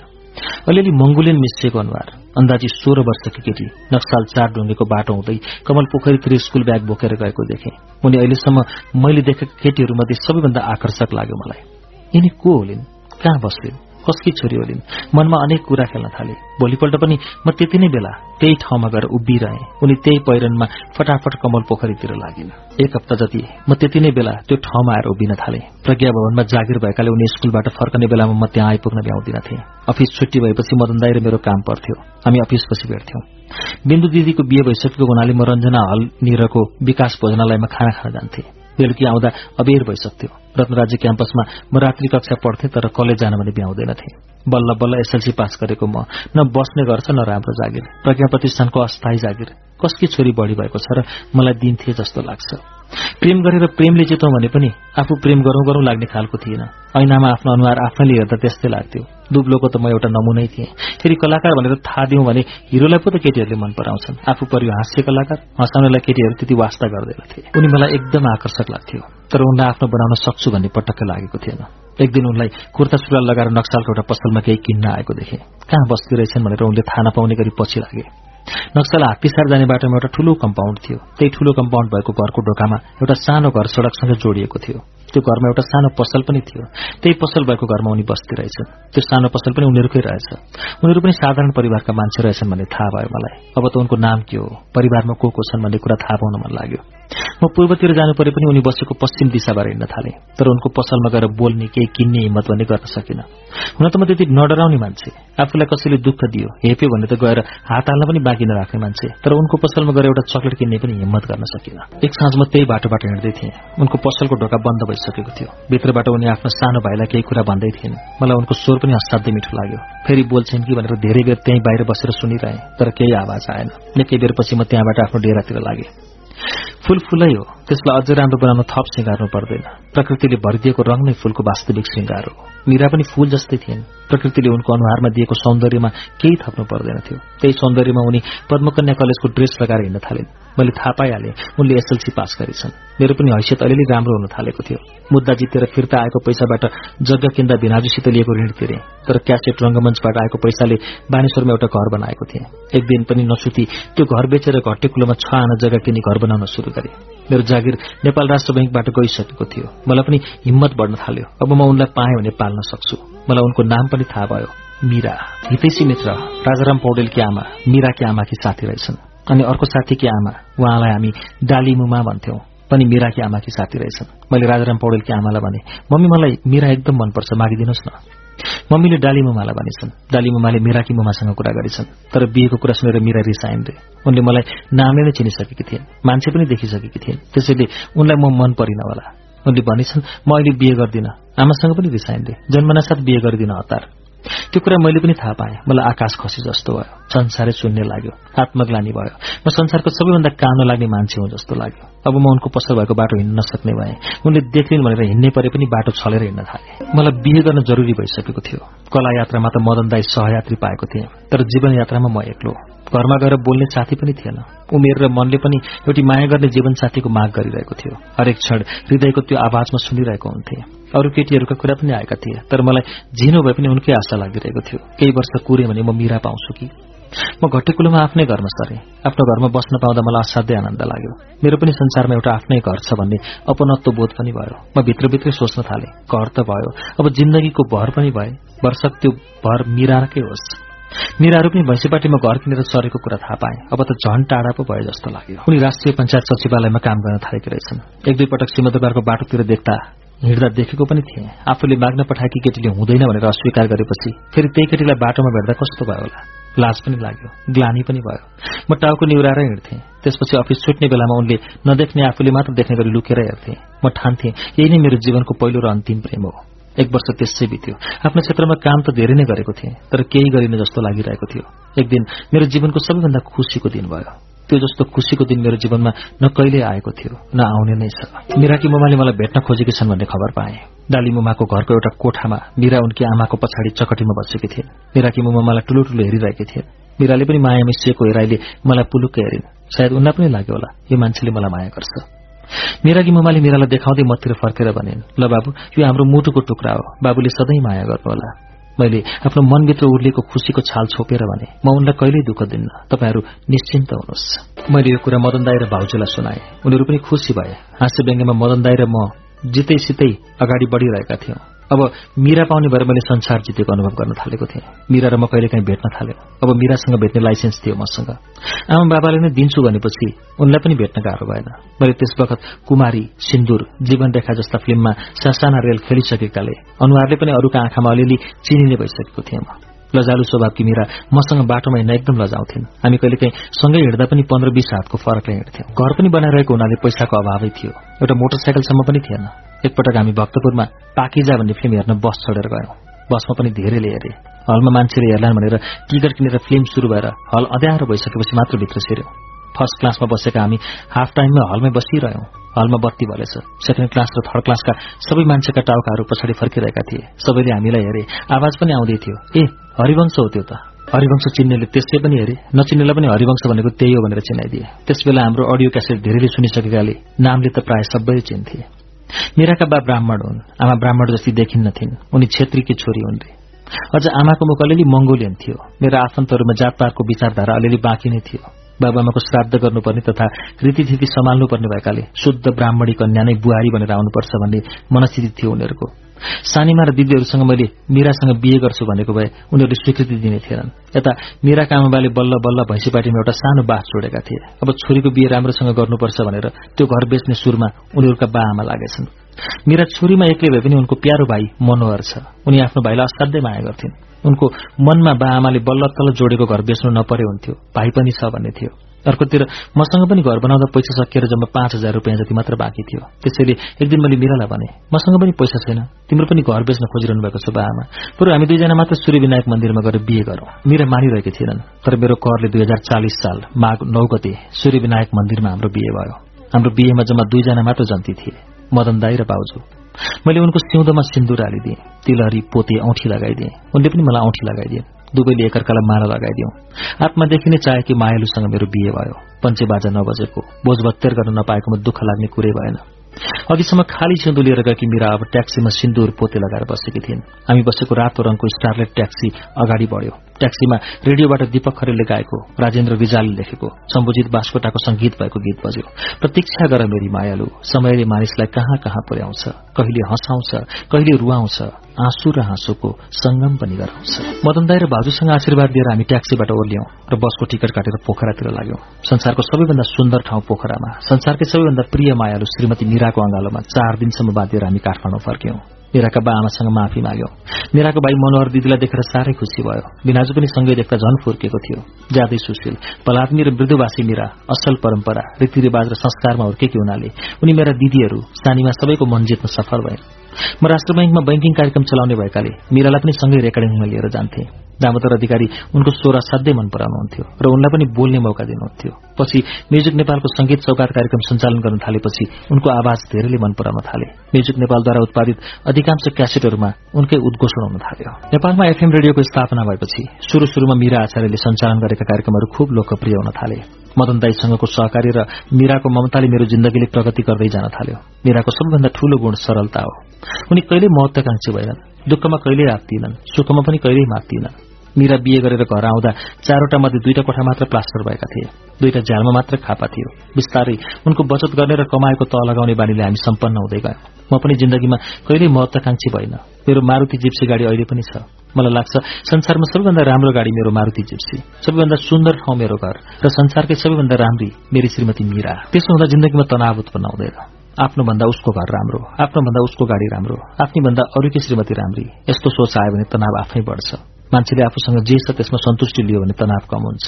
अलिअलि मंगुलियन मिसिएको अनुहार अन्दाजी सोह्र वर्षकी केटी नक्साल चार ढुङ्गेको बाटो हुँदै कमल पोखरीतिर स्कूल ब्याग बोकेर गएको देखे। उनी अहिलेसम्म मैले देखेका केटीहरूमध्ये सबैभन्दा आकर्षक लाग्यो मलाई। यिनी को होलिन्? कहाँ बस्लिन्? कसकी छोरी होलिन् मनमा अनेक कुरा खेल्न थाले। भोलिपल्ट पनि म त्यति नै बेला त्यही ठाउँमा गएर उभिरहे। उनी त्यही पहिरनमा फटाफट कमल पोखरीतिर लागिन्। एक हप्ता जति म त्यति नै बेला त्यो ठाउँमा आएर उभिन थाले। प्रज्ञा भवनमा जागिर भएकाले उनी स्कूलबाट फर्कने बेलामा म त्यहाँ आइपुग्न भ्याउँदिन थिएँ। अफिस छुट्टी भएपछि मदन दाई र मेरो काम पर्थ्यो। हामी अफिसपछि भेट्थ्यौं। बिन्दु दिदीको बिहे भइसकेको हुनाले म रञ्जना हल निरको विकास भोजनालयमा खाना खान जान्थे। बेलुकी आउँदा अबेर भइसक्थ्यो। रत्नराज्य क्याम्पसमा म रात्रि कक्षा पढ्थेँ तर कलेज जान भने भ्याउँदैनथे बल्ल बल्ल एसएलसी पास गरेको म। न बस्ने गर्छ न राम्रो जागिर। प्रज्ञा प्रतिष्ठानको अस्थायी जागिर। कसकी छोरी बढ़ी भएको छ र मलाई दिन्थे जस्तो लाग्छ। प्रेम गरेर प्रेमले जितौँ भने पनि आफू प्रेम गरौं गरौं लाग्ने खालको थिएन। ऐनामा आफ्नो अनुहार आफैले हेर्दा त्यस्तै लाग्थ्यो। दुब्लोको त म एउटा नमुनै थिएँ। फेरि कलाकार भनेर थाहा दिउँ भने हिरोलाई पो त केटीहरूले मन पराउँछन्। आफू परियो हाँस्य कलाकार हँसाउनेलाई केटीहरू त्यति वास्ता गर्दैनथे उनी मलाई एकदम आकर्षक लाग्थ्यो तर उनलाई आफ्नो बनाउन सक्छु भन्ने पटक्क लागेको थिएन। एक दिन उनलाई कुर्ता सुरुवाल लगाएर नक्सालको एउटा पसलमा केही किन्न आएको देखे। कहाँ बस्ती रहेछन् भनेर उनले थाहा नपाउने गरी पछि लागे। नक्सल हात्तीसार जाने बाटोमा एउटा ठूलो कम्पाउन्ड थियो। त्यही ठूलो कम्पाउन्ड भएको घरको ढोकामा एउटा सानो घर सड़कसँग जोडिएको थियो। त्यो घरमा एउटा सानो पसल पनि थियो। त्यही पसल भएको घरमा उनी बस्ती रहेछन् त्यो सानो पसल पनि उनीहरूकै रहेछ। उनीहरू पनि साधारण परिवारका मान्छे रहेछन् भन्ने थाहा भयो मलाई। अब त उनको नाम के हो? परिवारमा को को छन् भन्ने कुरा थाहा पाउन मन लाग्यो। म पूर्वतिर जानु परे पनि उनी बसेको पश्चिम दिशाबाट हिँड्न थाले तर उनको पसलमा गएर बोल्ने केही किन्ने हिम्मत भन्ने गर्न सकिन। हुन त म त्यति नडराउने मान्छे आफूलाई कसैले दुःख दियो हेप्यो भने त गएर हात हाल्न पनि बाँकी नराख्ने मान्छे तर उनको पसलमा गएर एउटा चक्लेट किन्ने पनि हिम्मत गर्न सकिन। एक साँझ म त्यही बाटोबाट हिँड्दै थिएँ। उनको पसलको ढोका बन्द भइसकेको थियो। भित्रबाट उनी आफ्नो सानो भाइलाई केही कुरा भन्दै थिइन्। मलाई उनको स्वर पनि असाध्यै मिठो लाग्यो। फेरि बोल्छन् कि भनेर धेरै बेर त्यहीँ बाहिर बसेर सुनिरहे तर केही आवाज आएन। निकै बेरपछि म त्यहाँबाट आफ्नो डेरातिर लागे। फूल फूलै हो। त्यसलाई अझै राम्रो बनाउन थप सिँगार्नु पर्दैन। प्रकृतिले भरिदिएको रंग नै फूलको वास्तविक श्रृंगार हो। मीरा पनि फूल जस्तै थिइन् प्रकृतिले उनको अनुहारमा दिएको सौन्दर्यमा केही थप्नु पर्दैन थियो। त्यही सौन्दर्यमा उनी पद्मकन्या कलेजको ड्रेस लगाएर हिँड्न थालिन्। मैले थाहा पाइहाले। उनले एसएलसी पास गरेछन्। मेरो पनि हैसियत अलिअलि राम्रो हुन थालेको थियो। मुद्दा जितेर फिर्ता आएको पैसाबाट जग्गा किन्दा भिनाजुसित लिएको ऋण तिरे। तर क्यासेट रंगमञ्चबाट आएको पैसाले बानेश्वरमा एउटा घर बनाएको थिएँ। एक दिन पनि नसुती त्यो घर बेचेर घट्टेकुलोमा छ आना जग्गा किनी घर बनाउन शुरू गरे। मेरो जागिर नेपाल राष्ट्र ब्याङ्कबाट गइसकेको थियो। मलाई पनि हिम्मत बढ्न थाल्यो। अब म उनलाई पाएँ भने पाल्न सक्छु। मलाई उनको नाम पनि थाहा भयो। मीरा। हितैसी मित्र। राजाराम पौडेलकी आमा। मीराकी आमाकी साथी रहेछन्। अनि अर्को साथीकी आमा उहाँलाई हामी डालीमुमा भन्थ्यौं। पनि मीराकी आमाकी साथी रहेछन्। मैले राजाराम पौडेलकी आमालाई भने मम्मी मलाई मीरा एकदम मनपर्छ मागिदिनुहोस् न। मम्मीले डाली मुमालाई भनेछन्। डाली मुमाले मिराकी मुमासँग कुरा गरेछन्। तर बिहेको कुरा सुनेर मिरा रिसाइन् रे। उनले मलाई नामले नै चिनिसकेकी थिइन्। मान्छे पनि देखिसकेकी थिइन्। त्यसैले उनलाई म मन परिन होला। उनले भनेछन् म अहिले बिहे गर्दिन। आमासँग पनि रिसाइन् रे। जन्मनासाथ बिहे गरिदिन हतार। त्यो कुरा मैले पनि थाहा पाएँ। मलाई आकाश खसी जस्तो भयो। संसारै चुन्ने लाग्यो। आत्मग्लानी भयो। म संसारको सबैभन्दा काम लाग्ने मान्छे हुँ जस्तो लाग्यो। अब म उनको पसल भएको बाटो हिँड्न नसक्ने भए। उनले देखलिन् भनेर हिँड्ने परे पनि बाटो छलेर हिँड्न थाले। मलाई बिहे गर्न जरुरी भइसकेको थियो। कला यात्रामा त मदन दाई सहयात्री पाएको थिएँ। तर जीवन यात्रामा म एक्लो। घरमा गएर बोल्ने साथी पनि थिएन। उमेर र मनले पनि एउटी माया गर्ने जीवन साथीको माग गरिरहेको थियो। हरेक क्षण हृदयको त्यो आवाजमा सुनिरहेको हुन्थे। अरू केटीहरूका कुरा पनि आएका थिए तर मलाई झिनो भए पनि उनकै आशा लागिरहेको थियो। केही वर्ष कुरे भने म मिरा पाउँछु कि? म घट्टेकुलोमा आफ्नै घरमा सरे। आफ्नो घरमा बस्न पाउँदा मलाई असाध्यै आनन्द लाग्यो। मेरो पनि संसारमा एउटा आफ्नै घर छ भन्ने अपनत्व बोध पनि भयो। म भित्रभित्रै सोच्न थाले घर त भयो। अब जिन्दगीको भर पनि भए। वर्षक त्यो भर मिराकै होस्। मिराहरू पनि भैँसीपाटीमा घर किनेर सरेको कुरा थाहा पाए। अब त झन टाढा पो भयो जस्तो लाग्यो। उनी राष्ट्रिय पञ्चायत सचिवालयमा काम गर्न थालेकी रहेछन्। एक दुई पटक बाटोतिर देख्दा हिँड्दा देखेको पनि थिएँ। आफूले माग्न पठाएकी केटीले हुँदैन भनेर अस्वीकार गरेपछि फेरि त्यही केटीलाई बाटोमा भेट्दा कस्तो भयो होला? लाज पनि लाग्यो ग्लानी पनि भयो। म टाउको निहुराएर हिँड्थेँ। त्यसपछि अफिस छुट्ने बेलामा उनले नदेख्ने आफूले मात्र देख्ने गरी लुकेर हेर्थे। म ठान्थे यही नै मेरो जीवनको पहिलो र अन्तिम प्रेम हो। एक वर्ष त्यसै बित्यो। आफ्नो क्षेत्रमा काम त धेरै नै गरेको थिएँ तर केही गरिने जस्तो लागिरहेको थियो। एक दिन मेरो जीवनको सबैभन्दा खुसीको दिन भयो। त्यो जस्तो खुसीको दिन मेरो जीवनमा न कहिले आएको थियो न आउने नै छ। मिराकी मुमाले मलाई भेट्न खोजेकी छन् भन्ने खबर पाए। डाली मुमाको घरको एउटा कोठामा मिरा उनकी आमाको पछाडि चकटीमा बसेकी थिइन्। मिराकी मुमा मलाई ठुलो ठुलो हेरिरहेकी थिइन्। मिराले पनि माया मिसिएको हेराइले मलाई पुलुक्कै हेरिन्। सायद उनलाई पनि लाग्यो होला यो मान्छेले मलाई माया गर्छ। मिराकी मुमाले मिरालाई देखाउँदै मतिर फर्केर भनिन् ल बाबु यो हाम्रो मुटुको टुक्रा हो। बाबुले सधैँ माया गर्नुहोला मैले आफ्नो मनभित्र उर्लिएको खुसीको छाल छोपेर भने म उनलाई कहिल्यै दुःख दिन्न। तपाईँहरू निश्चिन्त हुनुहोस्। मैले यो कुरा मदन दाई र भाउजूलाई सुनाए। उनीहरू पनि खुसी भए। हाँस्य व्यङ्ग्यमा मदन दाई र म जितैसितै अगाडि बढ़िरहेका थियौं। अब मिरा पाउने भएर मैले संसार जितेको अनुभव गर्न थालेको थिएँ। मिरा र म कहिले काहीँ भेट्न थाल्यो अब मिरासँग भेट्ने लाइसेन्स थियो मसँग। आमा बाबाले नै दिन्छु भनेपछि उनलाई पनि भेट्न गाह्रो भएन। मैले त्यस वखत कुमारी सिन्दुर जीवन रेखा जस्ता फिल्ममा सासाना रेल खेलिसकेकाले अनुहारले पनि अरूका आँखामा अलिअलि चिनिने भइसकेको थिएँ म। लजालु स्वभावकी मिरा मसँग बाटोमा हिँड्न एकदम लजाउँथिन्। हामी कहिलेकाहीँ सँगै हिँड्दा पनि पन्ध्र बीस हातको फरकले हिँड्थ्यौं। घर पनि बनाइरहेको हुनाले पैसाको अभावै थियो। एउटा मोटरसाइकलसम्म पनि थिएन। एकपटक हामी भक्तपुरमा पाकिजा भन्ने फिल्म हेर्न बस छोडेर गयौं। बसमा पनि धेरैले हेरे। हलमा मान्छेले हेर्लान् भनेर टिकट किनेर फिल्म शुरू भएर हल अध्यारो भइसकेपछि मात्र भित्र छिर्यौं। फर्स्ट क्लासमा बसेका हामी हाफ टाइममा हलमै बसिरह्यौं। हलमा बत्ती भलेछ सेकेन्ड क्लास र थर्ड क्लासका सबै मान्छेका टाउकाहरू पछाडि फर्किरहेका थिए। सबैले हामीलाई हेरे। आवाज पनि आउँदै थियो। ए हरिवंश हो त्यो त। हरिवंश चिन्नेले त्यसै पनि हेरे। नचिन्नेलाई पनि हरिवंश भनेको त्यही हो भनेर चिनाइदिए। त्यसबेला हाम्रो अडियो क्यासेट धेरैले सुनिसकेकाले नामले त प्राय सबै चिन्थे। मेराका बा ब्राह्मण हुन्। आमा ब्राह्मण जस्तै देखिन्न थिइन्। उनी छेत्रीकी छोरी हुन् अझ आमाको मुख अलिअलि मंगोलियन थियो। मेरा आफन्तहरूमा जातपातको विचारधारा अलिअलि बाँकी नै थियो। बाबामाको श्राद्ध गर्नुपर्ने तथा रीतिथिति सम्हाल्नुपर्ने भएकाले शुद्ध ब्राह्मणी कन्या नै बुहारी भनेर आउनुपर्छ भन्ने मनस्थिति थियो उनीहरूको। सानीमा र दिदीहरूसँग मैले मिरासँग बिहे गर्छु भनेको भए उनीहरूले स्वीकृति दिने थिएनन्। यता मेरा कामाबाले बल्ल बल्ल भैँसीपाटीमा एउटा सानो बास छोडेका थिए। अब छोरीको बिहे राम्रोसँग गर्नुपर्छ भनेर त्यो घर बेच्ने सुरमा उनीहरूका बा आमा लागेछन्। मेरा छोरीमा एक्लै भए पनि उनको प्यारो भाइ मनोहर छ। उनी आफ्नो भाइलाई असाध्यै माया गर्थिन्। उनको मनमा बा आमाले बल्ल तल्ल जोडेको घर बेच्नु नपरे हुन्थ्यो। भाइ पनि छ भन्ने थियो। अर्कोतिर मसँग पनि घर बनाउँदा पैसा सकिएर जम्मा पाँच हजार रुपियाँ जति मात्र बाँकी थियो। त्यसैले एक दिन मैले मिरालाई भने मसँग पनि पैसा छैन। तिम्रो पनि घर बेच्न खोजिरहनु भएको छ बा आमा। बरु हामी दुईजना मात्र सूर्य विनायक मन्दिरमा गएर बिहे गरौं। मिरा मानिरहेकी थिएनन् तर मेरो करले दुई साल माघ नौ गते सूर्य विनायक मन्दिरमा हाम्रो बिहे भयो। हाम्रो बिहेमा जम्मा दुईजना मात्र जन्ती थिए। मदन दाई र बाउजू। मैले उनको सिउँदोमा सिन्दुर हालिदिएँ तिलहरी पोते औठी लगाइदिएँ। उनले पनि मलाई औठी लगाइदिए दुवैले एकअर्कालाई माला लगाइदिउँ आत्मादेखि नै चाहे कि मायालुसँग मेरो बिहे भयो। पञ्चे बाजा नबजेको बोझ भत्तेर गर्न नपाएकोमा दुःख लाग्ने कुरै भएन। अघिसम्म खाली सिउँदो लिएर गएकी मिरा अब ट्याक्सीमा सिन्दुर पोते लगाएर बसेकी थिइन्। हामी बसेको रातो रङको स्टारलेट ट्याक्सी अगाडि बढ्यो। ट्याक्सीमा रेडियोबाट दीपक खरेलले गाएको राजेन्द्र विजालले लेखेको सम्बुजित बास्कोटाको संगीत भएको गीत बज्यो। प्रतीक्षा गर मेरी मायालु समयले मानिसलाई कहाँ कहाँ पुर्याउँछ कहिले हँसाउँछ कहिले रुवाउँछ आँसु र हाँसोको संगम पनि गराउँछ। मदन दाई र भाजुसँग आशीर्वाद दिएर हामी ट्याक्सीबाट ओर्ल्यौं र बसको टिकट काटेर पोखरातिर लाग्यौं। संसारको सबैभन्दा सुन्दर ठाउँ पोखरामा संसारकै सबैभन्दा प्रिय मायालु श्रीमती मिराको अंगालोमा चार दिनसम्म बाँधिएर हामी काठमाडौँ फर्क्यौं। मेराका बा आमासँग माफी माग्यो। मेराको भाइ मनोहर दिदीलाई देखेर साह्रै खुसी भयो। बिनाजु पनि सँगै देख्दा झन फुर्केको थियो। ज्यादै सुशील पलात्मी र मृदुवासी मेरा असल परम्परा रीतिरिवाज र संस्कारमा हुर्केकी हुनाले उनी मेरा दिदीहरू सानीमा सबैको मन जित्न सफल भए। म राष्ट्र ब्याङ्कमा बैंकिङ कार्यक्रम चलाउने भएकाले मिरालाई पनि सँगै रेकर्डिङमा लिएर जान्थे। दामोदर अधिकारी उनको स्वर असाध्यै मन पराउनुहुन्थ्यो र उनलाई पनि बोल्ने मौका दिनुहुन्थ्यो। पछि म्युजिक नेपालको संगीत चौकार कार्यक्रम सञ्चालन गर्न थालेपछि उनको आवाज धेरैले मन पराउन थाले। म्युजिक नेपालद्वारा उत्पादित अधिकांश क्यासेटहरूमा उनकै उद्घोषण हुन थाल्यो। नेपालमा एफएम रेडियोको स्थापना भएपछि शुरू शुरूमा मीरा आचार्यले सञ्चालन गरेका कार्यक्रमहरू खुब लोकप्रिय हुन थाले। मदन दाईसँगको सहकारी र मीराको ममताले मेरो जिन्दगीले प्रगति गर्दै जान थाल्यो। मीराको सबैभन्दा ठूलो गुण सरलता हो। उनी कहिल्यै महत्वाकांक्षी भएनन्। दुःखमा कहिल्यै राख्दिनन्। सुखमा पनि कहिल्यै मात्दिनन् मीरा बिहे गरेर घर आउँदा चारवटा मध्ये दुईटा कोठा मात्र प्लास्टर भएका थिए। दुईटा झ्यालमा मात्र खापा थियो। बिस्तारै उनको बचत गर्ने र कमाएको त लगाउने बानीले हामी सम्पन्न हुँदै गयौं। म पनि जिन्दगीमा कहिल्यै महत्वाकांक्षी भएन। मेरो मारुति जिप्सी गाडी अहिले पनि छ। मलाई लाग्छ संसारमा सबैभन्दा राम्रो गाडी मेरो मारुति जिप्सी। सबैभन्दा सुन्दर ठाउँ मेरो घर। र संसारकै सबैभन्दा राम्री मेरी श्रीमती मीरा। त्यसो हुँदा जिन्दगीमा तनाव उत्पन्न हुँदैन आफ्नो भन्दा उसको घर राम्रो आफ्नो भन्दा उसको गाडी राम्रो आफ्नै भन्दा अरूकै श्रीमती राम्री? यस्तो सोच आयो भने तनाव आफै बढ्छ। मान्छेले आफूसँग जे छ त्यसमा सन्तुष्टि लियो भने तनाव कम हुन्छ।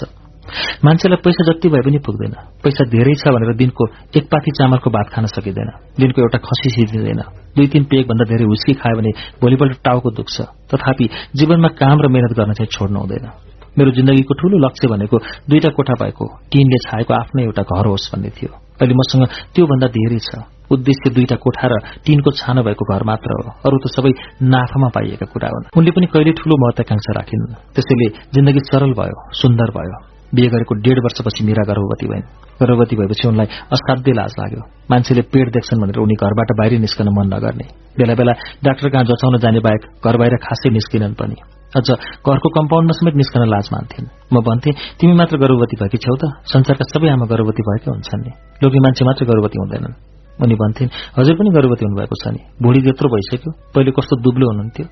मान्छेलाई पैसा जति भए पनि पुग्दैन। पैसा धेरै छ भनेर दिनको एक पाथी चामलको भात खान सकिँदैन। दिनको एउटा खसी सिधिँदैन दुई तीन पेक भन्दा धेरै हुस्की खायो भने भोलिपल्ट टाउको दुख्छ। तथापि जीवनमा काम र मेहनत गर्न चाहिँ छोड्नु हुँदैन। मेरो जिन्दगीको ठूलो लक्ष्य भनेको दुईटा कोठा भएको टिनले छाएको आफ्नै एउटा घर होस् भन्ने थियो। अहिले मसँग त्योभन्दा धेरै छ। उद्देश्य दुईटा कोठा र टीनको छानो भएको घर मात्र हो। अरू त सबै नाफामा पाइएका कुरा हुन्। उनले पनि कहिले ठूलो महत्वाकांक्षा राखिन्। त्यसैले जिन्दगी सरल भयो सुन्दर भयो। बिहे गरेको डेढ वर्षपछि मीरा गर्भवती भइन्। गर्भवती भएपछि उनलाई असाध्य लाज लाग्यो। मान्छेले पेट देख्छन् भनेर उनी घरबाट बाहिर निस्कन मन नगर्ने। बेला बेला डाक्टर कहाँ जचाउन जाने बाहेक घर बाहिर खासै निस्किनन् पनि। अझ घरको कम्पाउन्डमा समेत निस्कन लाज मान्थिन्। म भन्थे तिमी मात्र गर्भवती भएकी छेउ त? संसारका सबै आमा गर्भवती भएकै हुन्छन् नि। लोग्ने मान्छे मात्र गर्भवती हुँदैनन्। उनी भन्थिन् हजुर पनि गर्भवती हुनुभएको छ नि। भुँडी त्यत्रो भइसक्यो। पहिले कस्तो दुब्लो हुनुहुन्थ्यो?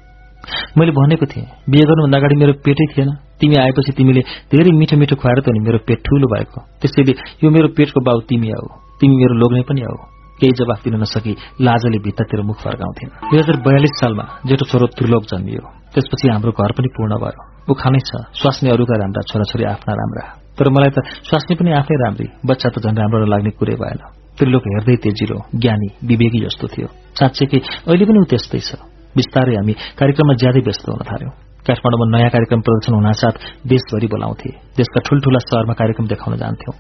मैले भनेको थिएँ बिहे गर्नुभन्दा अगाडि मेरो पेटै थिएन। तिमी आएपछि तिमीले धेरै मिठो मिठो खुवाएर त मेरो पेट ठूलो भएको। त्यसैले यो मेरो पेटको बाउ तिमी आऊ तिमी मेरो लोग्ने पनि आऊ केही जवाफ दिन नसकी लाजले भित्तातिर मुख फर्काउँथिन्। दुई हजार बयालिस सालमा जेठो छोरो त्रिलोक जन्मियो। त्यसपछि हाम्रो घर पनि पूर्ण भयो। ऊ खानै छ स्वास्नी अरूका राम्रा छोराछोरी आफ्ना राम्रा। तर मलाई त स्वास्नी पनि आफै राम्री बच्चा त झन् राम्रो लाग्ने कुरै भएन। त्रिलोक हेर्दै तेजिलो ज्ञानी विवेकी जस्तो थियो। साँच्चै अहिले पनि ऊ त्यस्तै छ। बिस्तारै हामी कार्यक्रममा ज्यादै व्यस्त हुन थाल्यौं। काठमाडौँमा नयाँ कार्यक्रम प्रदर्शन हुनासाथ देशभरि बोलाउँथे। देशका ठूल्ठूला शहरमा कार्यक्रम देखाउन जान्थ्यौं।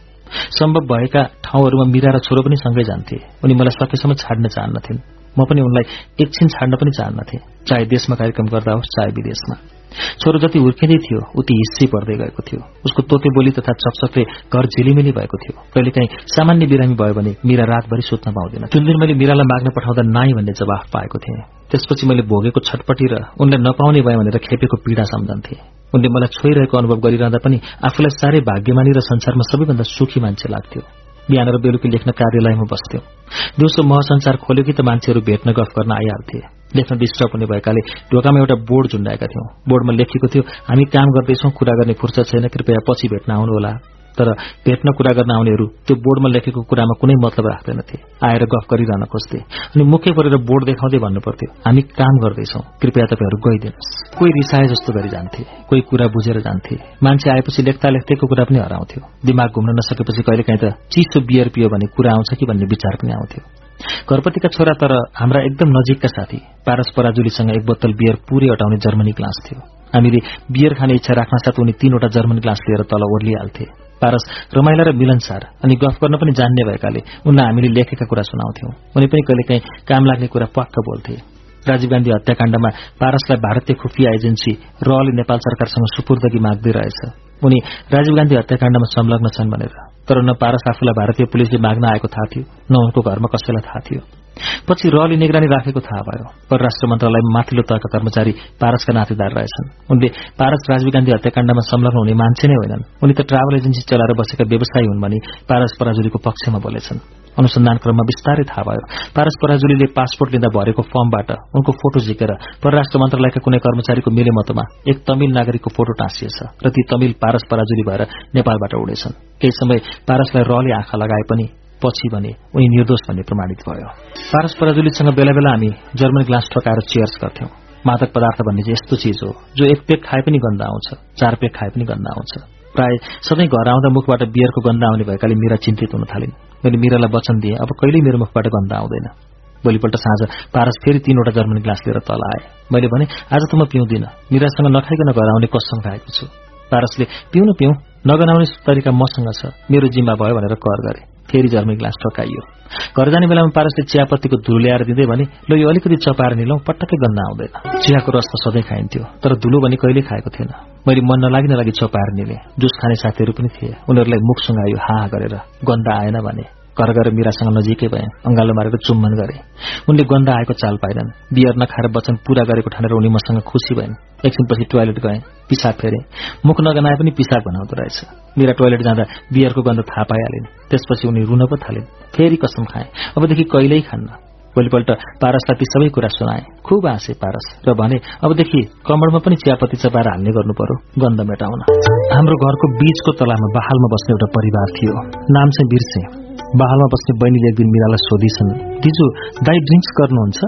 सम्भव भएका ठाउँहरूमा मिरा र छोरो पनि सँगै जान्थे। उनी मलाई सकेसम्म छाड्न चाहन्नथिन्। म पनि उनलाई एकछिन छाड्न पनि चाहन्नथे। चाहे देशमा कार्यक्रम गर्दा होस् चाहे विदेशमा। छोरो जति हुर्किँदै थियो उति हिस्सी पर्दै गएको थियो। उसको तोते बोली तथा चकचकले घर झिलिमिली भएको थियो। कहिलेकाहीँ सामान्य बिरामी भयो भने मिरा रातभरि सुत्न पाउँदैन। जुन दिन मैले मिरालाई माग्न पठाउँदा नाई भन्ने जवाफ पाएको थिएँ। त्यसपछि मैले भोगेको छटपटी र उनलाई नपाउने भयो भनेर खेपेको पीड़ा सम्झन्थे उनले मलाई छोइरहेको अनुभव गरिरहँदा पनि आफूलाई साह्रै भाग्यमानी र संसारमा सबैभन्दा सुखी मान्छे लाग्थ्यो। बिहान र बेलुकी लेख्न कार्यालयमा बस्थ्यौं। दिउँसो महसंसार खोल्यो कि त मान्छेहरू भेट्न गफ गर्न आइहाल्थे। लेख्न डिस्टर्ब हुने भएकाले ढोकामा एउटा बोर्ड झुण्डाएका थियौं। बोर्डमा लेखिएको थियो हामी काम गर्दैछौ कुरा गर्ने फुर्सद छैन कृपया पछि भेट्न आउनुहोला। तर भेट्न कुरा गर्न आउनेहरू त्यो बोर्डमा लेखेको कुरामा कुनै मतलब राख्दैनथे। आएर गफ गरिरहन खोज्थे अनि मुख्य परेर बोर्ड देखाउँदै भन्नुपर्थ्यो हामी काम गर्दैछौ कृपया तपाईँहरू गइदिनुहोस्। कोही रिसाए जस्तो गरी जान्थे कोही कुरा बुझेर जान्थे। मान्छे आएपछि लेख्दा लेख्दैको कुरा पनि हराउँथ्यो। दिमाग घुम्न नसकेपछि कहिलेकाहीँ त चिसो बियर पियो भने कुरा आउँछ कि भन्ने विचार पनि आउँथ्यो। घरपतिका छोरा तर हाम्रा एकदम नजिकका साथी पारस पराजुलीसँग एक बोतल बियर पूरै अटाउने जर्मनी ग्लास थियो। हामीले बियर खाने इच्छा राख्न साथ उनी तीनवटा जर्मन ग्लास लिएर तल ओर्लिहाल्थे। पारस रमाइला र मिलनसार अनि गफ गर्न पनि जान्ने भएकाले उनलाई हामीले लेखेका कुरा सुनाउँथ्यौं। उनी पनि कहिलेकाहीँ काम लाग्ने कुरा पक्क बोल्थे। राजीव गान्धी हत्याकाण्डमा पारसलाई भारतीय खुफिया एजेन्सी रले नेपाल सरकारसँग सुपुर्दगी माग्दै रहेछ। उनी राजीव गान्धी हत्याकाण्डमा संलग्न छन् भनेर। तर न पारस आफूलाई भारतीय पुलिसले माग्न आएको थाहा थियो न उनको घरमा कसैलाई थाहा थियो। पछि रले निगरानी राखेको थाहा भयो। परराष्ट्र मन्त्रालयमा माथिल्लो तहका कर्मचारी पारसका नातेदार रहेछन्। उनले पारस राजीव गान्धी हत्याकाण्डमा संलग्न हुने मान्छे नै होइनन्। उनी त ट्राभल एजेन्सी चलाएर बसेका व्यवसायी हुन् भने पारस पराजुलीको पक्षमा बोलेछन्। अनुसन्धान क्रममा बिस्तारै थाहा भयो। पारस पराजुलीले पासपोर्ट लिँदा भरेको फर्मबाट उनको फोटो झिकेर परराष्ट्र मन्त्रालयका कुनै कर्मचारीको मिलेमतोमा एक तमिल नागरिकको फोटो टाँसिएछ र ती तमिल पारस पराजुली भएर नेपालबाट उडेछन्। केही समय पारसलाई रले आँखा लगाए पनि पछि भने उनी निर्दोष भन्ने प्रमाणित भयो। पारस पराजुलीसँग बेला बेला हामी जर्मन ग्लास ठकाएर चेयर्स गर्थ्यौं। मादक पदार्थ भन्ने चाहिँ यस्तो चिज हो जो एक पेक खाए पनि गन्ध आउँछ चार पेक खाए पनि गन्ध आउँछ। प्राय सधैँ घर आउँदा मुखबाट बियरको गन्ध आउने भएकाले मिरा चिन्तित हुन थालिन्। मैले मिरालाई वचन दिएँ अब कहिल्यै मेरो मुखबाट गन्ध आउँदैन भोलिपल्ट साँझ पारस फेरि तीनवटा जर्मन ग्लास लिएर तल आए। मैले भने आज त म पिउँदिन। मिरासँग नखाइकन घर आउने कसम खाएको छु पारसले पिउनु पिउँ नगनाउने तरिका मसँग छ। मेरो जिम्मा भयो भनेर कर गरे। फेरि जर्मनी ग्लास ठकाइयो। घर जाने बेलामा पारसले चियापत्तीको धुलो ल्याएर दिँदै भने ल यो अलिकति चपाएर निलौँ पटक्कै गन्ध आउँदैन। चियाको रस त सधैँ खाइन्थ्यो तर धुलो भने कहिले खाएको थिएन। मैले मन नलागिन लागि चपाएर निले। जुस खाने साथीहरू पनि थिए। उनीहरूलाई मुख सुँगायो हा गरेर गन्ध आएन भने। घर गएर मिरासँग नजिकै भए अंगालो मारेर चुम्बन गरे। उनले गन्ध आएको चाल पाएनन् बियर नखाएर वचन पूरा गरेको ठानेर उनी मसँग खुसी भइन्। एकछिनपछि टोयलेट गए पिसाब फेरे। मुख नगनाए पनि पिसाब बनाउँदो रहेछ। मिरा टोयलेट जाँदा बियरको गन्ध थाहा पाइहालिन्। त्यसपछि उनी रुन पो थालिन्। फेरि कसम खाए। अबदेखि कहिल्यै खान्न। भोलिपल्ट पारसलाई ती सबै कुरा सुनाए। खुब हाँसे पारस र भने अबदेखि कमरमा पनि चियापत्ती चपाएर हाल्ने गर्नु पर्यो। गन्ध मेटाउन। हाम्रो घरको बीचको तलामा बहालमा बस्ने एउटा परिवार थियो। नाम चाहिँ बिर्से। बहालमा बस्ने बहिनीले एक दिन मिरालाई सोधिछन् दिजु दाई ड्रिङ्क्स गर्नुहुन्छ?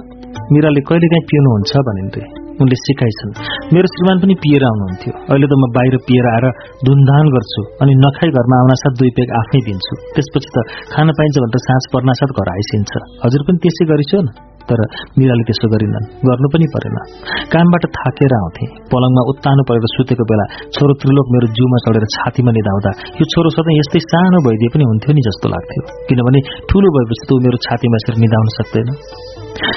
मिराले कहिलेकाहीँ पिउनुहुन्छ? भनिन्थे। उनले सिकाइछन्। मेरो श्रीमान पनि पिएर आउनुहुन्थ्यो। अहिले त म बाहिर पिएर आएर धुनधान गर्छु अनि नखाई घरमा आउनासाथ दुई पेग आफै दिन्छु। त्यसपछि त खान पाइन्छ भनेर साँझ पर्नासाथ घर आइसिन्छ। हजुर पनि त्यसै गरिसो न। तर मिराले त्यसो गरिनन्। गर्नु पनि परेन। कामबाट थाकेर आउँथे। पलङमा उत्तानो परेर सुतेको बेला छोरो त्रिलोक मेरो जिउमा चढेर छातीमा निधाउँदा यो छोरो सधैँ यस्तै सानो भइदिए पनि हुन्थ्यो नि जस्तो लाग्थ्यो। किनभने ठूलो भएपछि त ऊ मेरो छातीमा यसरी निधाउन सक्दैन।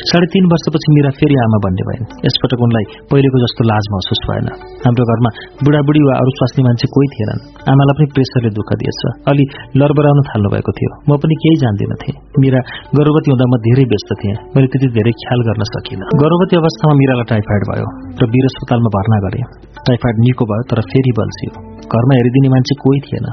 साढे तीन वर्षपछि मिरा फेरि आमा भन्ने भइन् यसपटक उनलाई पहिलेको जस्तो लाज महसुस भएन। हाम्रो घरमा बुढाबुढी वा अरू स्वास्नी मान्छे कोही थिएनन्। आमालाई पनि प्रेसरले दुःख दिएछ। अलि लरबराउन थाल्नु भएको थियो। म पनि केही जान्दिनथे मिरा गर्भवती हुँदा म धेरै व्यस्त थिएँ। मैले त्यति धेरै ख्याल गर्न सकिनँ। गर्भवती अवस्थामा मिरालाई टाइफाइड भयो र वीर अस्पतालमा भर्ना गरे। टाइफाइड निको भयो तर फेरि बल्छियो। घरमा हेरिदिने मान्छे कोही थिएन।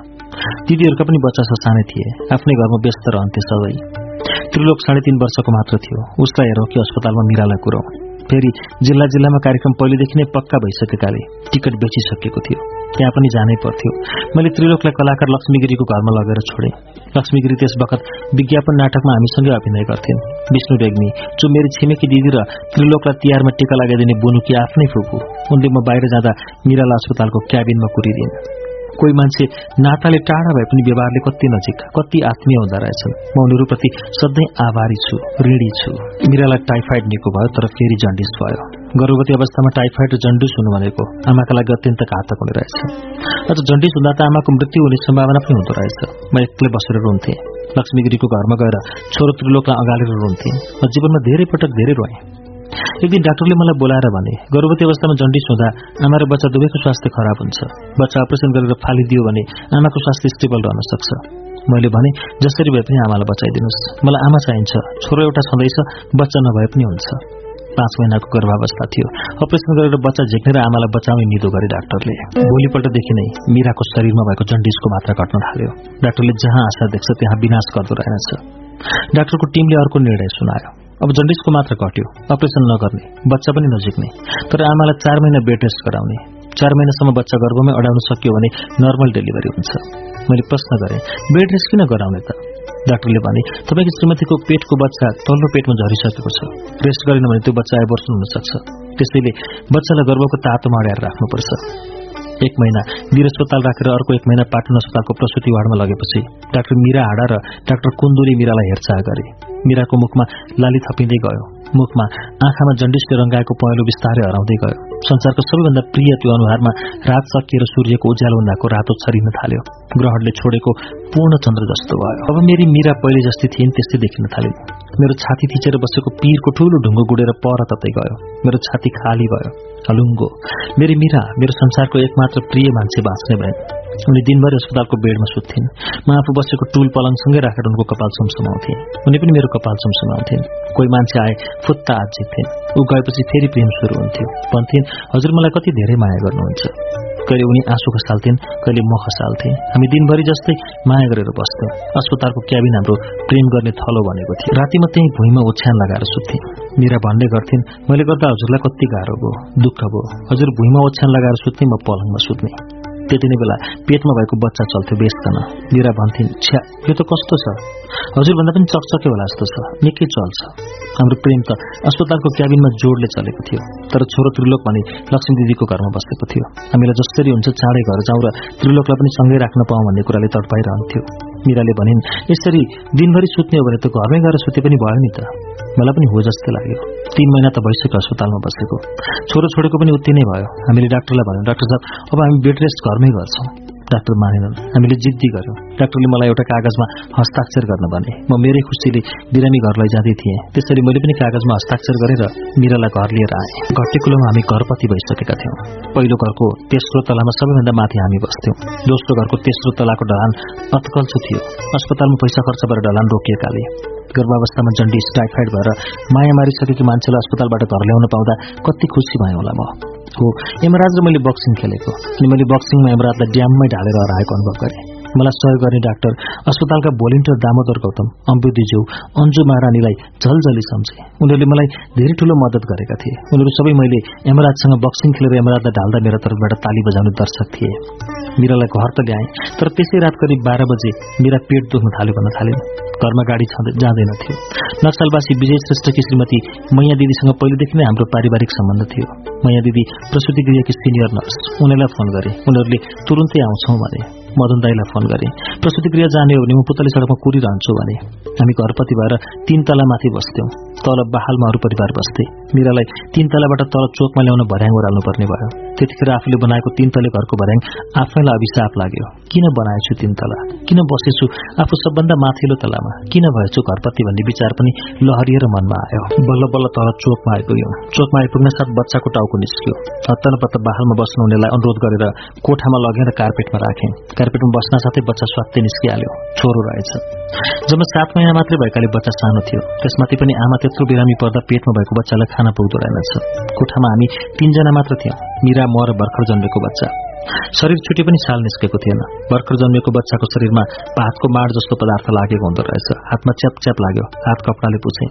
दिदीहरूका पनि बच्चा सानै थिए। आफ्नै घरमा व्यस्त रहन्थे सबै। त्रिलोक साढे तीन वर्षको मात्र थियो। उसलाई हेरौँ कि अस्पतालमा मिरालाई कुरौँ। फेरि जिल्ला जिल्लामा कार्यक्रम पहिलेदेखि नै पक्का भइसकेकाले टिकट बेचिसकेको थियो। त्यहाँ पनि जानै पर्थ्यो। मैले त्रिलोकलाई कलाकार लक्ष्मीगिरीको घरमा लगेर छोडेँ। लक्ष्मीगिरी त्यस बखत विज्ञापन नाटकमा हामीसँगै अभिनय गर्थेन्। विष्णु रेग्मी जो मेरी छिमेकी दिदी र त्रिलोकलाई तिहारमा टिका लगाइदिने बुनुकी आफ्नै फुपू उनले म बाहिर जाँदा मिराला अस्पतालको क्याबिनमा कुरिदिन्। कोही मान्छे नाताले टाढा भए पनि व्यवहारले कति नजिक कति आत्मीय हुँदो रहेछन्। म उनीहरूप्रति सधैँ आभारी छु ऋणी छु। मिरालाई टाइफाइड निको भयो तर फेरि जन्डिस भयो। गर्भवती अवस्थामा टाइफाइड र जन्डिस हुनु भनेको आमाका लागि अत्यन्त घातक हुने रहेछ। अझ जन्डिस हुँदा त आमाको मृत्यु हुने सम्भावना पनि हुँदो रहेछ। म एक्लै बसेर रुन्थेँ। लक्ष्मीगिरीको घरमा गएर छोरो त्रिलोकलाई अगालेर रुन्थेँ। म जीवनमा धेरै पटक धेरै रोएँ। एक दिन डाक्टरले मलाई बोलाएर भने गर्भवती अवस्थामा जन्डिस हुँदा आमा र बच्चा दुवैको स्वास्थ्य खराब हुन्छ। बच्चा अपरेसन गरेर फालिदियो भने आमाको स्वास्थ्य स्टेबल रहन सक्छ। मैले भने जसरी भए पनि आमालाई बचाइदिनुहोस्। मलाई आमा चाहिन्छ। छोरो एउटा छँदैछ बच्चा नभए पनि हुन्छ। पाँच महिनाको गर्भावस्था थियो। अपरेसन गरेर बच्चा झिक्नेर आमालाई बचाउने निदो गरे डाक्टरले। भोलिपल्टदेखि नै मिराको शरीरमा भएको जन्डिसको मात्रा घट्न थाल्यो। डाक्टरले जहाँ आशा देख्छ त्यहाँ विनाश गर्दो रहेछ। डाक्टरको टिमले अर्को निर्णय सुनायो। अब जन्डिसको मात्र घट्यो अपरेसन नगर्ने बच्चा पनि नजिक्ने। तर आमालाई चार महिना बेड रेस्ट गराउने चार महिनासम्म बच्चा गर्भमै अडाउन सक्यो भने नर्मल डेलिभरी हुन्छ। मैले प्रश्न गरेँ बेड रेस्ट किन गराउने त? डाक्टरले भने तपाईँको श्रीमतीको पेटको बच्चा तल्लो पेटमा झरिसकेको छ। रेस्ट गरेन भने त्यो बच्चा एबोर्सन हुन सक्छ त्यसैले बच्चालाई गर्भको तातोमा अड्याएर राख्नुपर्छ। एक महिना। वीर अस्पताल राखेर अर्को एक महिना पाटन अस्पतालको प्रसुति वार्डमा लगेपछि डाक्टर मिरा हाडा र डाक्टर कुन्दुरी मिरालाई हेरचाह गरे। मिराको मुखमा लाली थपिँदै गयो। मुखमा आँखामा जन्डिसले रङ्गाएको पहेँलो बिस्तारै हराउँदै गयो। संसारको सबैभन्दा प्रिय त्यो अनुहारमा रात सकिएर सूर्यको उज्यालो हुँदाको रातो छरिन थाल्यो। ग्रहणले छोडेको पूर्ण चन्द्र जस्तो भयो। अब मेरी मिरा पहिले जस्तै थिइन् त्यस्तै देखिन थालिन् मेरो छाती थिचेर बसेको पीरको ठूलो ढुङ्गो गुडेर पर ततै गयो। मेरो छाती खाली भयो। हलुङ्गो। मेरी मिरा मेरो संसारको एकमात्र प्रिय मान्छे बाँच्ने भए। उनी दिनभरि अस्पतालको बेडमा सुत्थिन्। म आफू बसेको टुल पलङसँगै राखेर उनको कपाल सुमसुमाउँथे उनी पनि मेरो कपाल सुमसुमाउँथिन् कोही मान्छे आए फुत्ता आजिक्थिन् ऊ गएपछि फेरि प्रेम सुरु हुन्थ्यो। भन्थिन् हजुर मलाई कति धेरै माया गर्नुहुन्छ। कहिले उनी आँसु खसाल्थिन् कहिले म खसाल्थे हामी दिनभरि जस्तै माया गरेर बस्थ्यौँ। अस्पतालको क्याबिन हाम्रो प्रेम गर्ने थलो भनेको थियो। रातिमा त्यही भुइँमा ओछ्यान लगाएर सुत्थे। मिरा भन्ने गर्थिन् मैले गर्दा हजुरलाई कति गाह्रो भयो दुःख भयो। हजुर भुइँमा ओछ्यान लगाएर सुत्ने म पलङमा सुत्ने। त्यति बेला पेटमा भएको बच्चा चल्थ्यो बेचकन मिरा भन्थिन् छ्या यो त कस्तो छ? हजुरभन्दा पनि चकचके होला जस्तो छ। निकै चल्छ। हाम्रो प्रेम त अस्पतालको क्याबिनमा जोडले चलेको थियो। तर छोरो त्रिलोक भने लक्ष्मी दिदीको घरमा बसेको थियो। हामीलाई जसरी हुन्छ चाँडै घर जाउँ र त्रिलोकलाई पनि सँगै राख्न पाऊँ भन्ने कुराले तडपाइरहन्थ्यो। मिराले भनिन् यसरी दिनभरि सुत्ने हो भने त घरमै गएर सुते पनि भयो नि त। मलाई पनि हो जस्तै लाग्यो। तीन महिना त भइसक्यो अस्पतालमा बसेको। छोरो छोडेको पनि उति नै भयो। हामीले डाक्टरलाई भन्यौँ डाक्टर साहब अब हामी बेड रेस्ट घरमै गर्छौँ। डाक्टर मानेनन्। हामीले जिद्दी गर्यौँ। डाक्टरले मलाई एउटा कागजमा हस्ताक्षर गर्न भने म मेरै खुसीले बिरामी घर लैजाँदै थिएँ। त्यसरी मैले पनि कागजमा हस्ताक्षर गरेर मिरालाई घर लिएर आएँ। घटेकुलोमा हामी घरपति भइसकेका थियौँ। पहिलो घरको तेस्रो तलामा सबैभन्दा माथि हामी बस्थ्यौँ। दोस्रो घरको तेस्रो तलाको ढलान अत्कल्छु थियो। अस्पतालमा पैसा खर्च गरेर ढलान रोकिएकाले। गर्भावस्थामा जन्डिस टाइफाइड भएर माया मारिसकेको मान्छेलाई अस्पतालबाट घर ल्याउन पाउँदा कति खुसी भएँ होला म। यमराज र मैले बक्सिङ खेलेको। अनि मैले बक्सिङमा यमराजलाई ड्याममै ढालेर हराएको अनुभव गरेँ। मलाई सहयोग गर्ने डाक्टर अस्पतालका भोलिन्टियर दामोदर गौतम अम्बुदीज्यू अन्जु महारानीलाई झलझली सम्झे। उनीहरूले मलाई धेरै ठूलो मद्दत गरेका थिए। उनीहरू सबै मैले यमराजसँग बक्सिङ खेलेर यमराजलाई ढाल्दा मेरो तर्फबाट ताली बजाउने दर्शक थिए। मिरालाई घर त ल्याएँ तर त्यसै रात करिब बाह्र बजे मेरा पेट दुख्न थाल्यो भन्न थालिन्। घरमा गाडी जाँदैन थियो। नक्सलवासी विजय श्रेष्ठकी श्रीमती मैया दिदीसँग पहिलेदेखि नै हाम्रो पारिवारिक सम्बन्ध थियो। मैया दिदी प्रसुति गृहकी सिनियर नर्स उनीहरूलाई फोन गरे। उनीहरूले तुरुन्तै आउँछौ भने मदन दाईलाई फोन गरेँ। प्रसुति क्रिया जाने हो भने म पुतली सडकमा कुरिरहन्छु भने। हामी घरपति भएर तीन तला माथि बस्थ्यौँ। तल बहालमा अरू परिवार बस्थे। मिरालाई तीन तलाबाट तल चोकमा ल्याउन भर्याङ ओह्राल्नु पर्ने भयो। त्यतिखेर आफूले बनाएको तीन तले घरको भर्याङ आफैलाई अभिशाप लाग्यो। किन बनाएछु तीन तला किन बसेछु आफू सबभन्दा माथिल्लो तलामा? किन भएछु घरपति भन्ने विचार पनि लहरिएर मनमा आयो। बल्ल बल्ल तल चोकमा आइपुग्यौँ। चोकमा आइपुग्न साथ बच्चाको टाउको निस्क्यो। हत्तनपत्त बहालमा बस्नुहुनेलाई अनुरोध गरेर कोठामा लगेर कार्पेटमा राखेँ। कार्पेटमा बस्न साथै बच्चा स्वात्तै निस्किहाल्यो। छोरो रहेछ। जब सात महिना मात्रै भएकाले बच्चा सानो थियो। त्यसमाथि पनि आमा त्यत्रो बिरामी पर्दा पेटमा भएको बच्चालाई खाना पुग्दो रहेनछ। कोठामा हामी तीनजना मात्र थियौँ। मिरा म र भर्खर जन्मेको बच्चा। शरीर छुटे पनि साल निस्केको थिएन। भर्खर जन्मिएको बच्चाको शरीरमा पातको माड जस्तो पदार्थ लागेको हुँदो रहेछ। हातमा च्याप च्याप लाग्यो। हात कपडाले पुछे।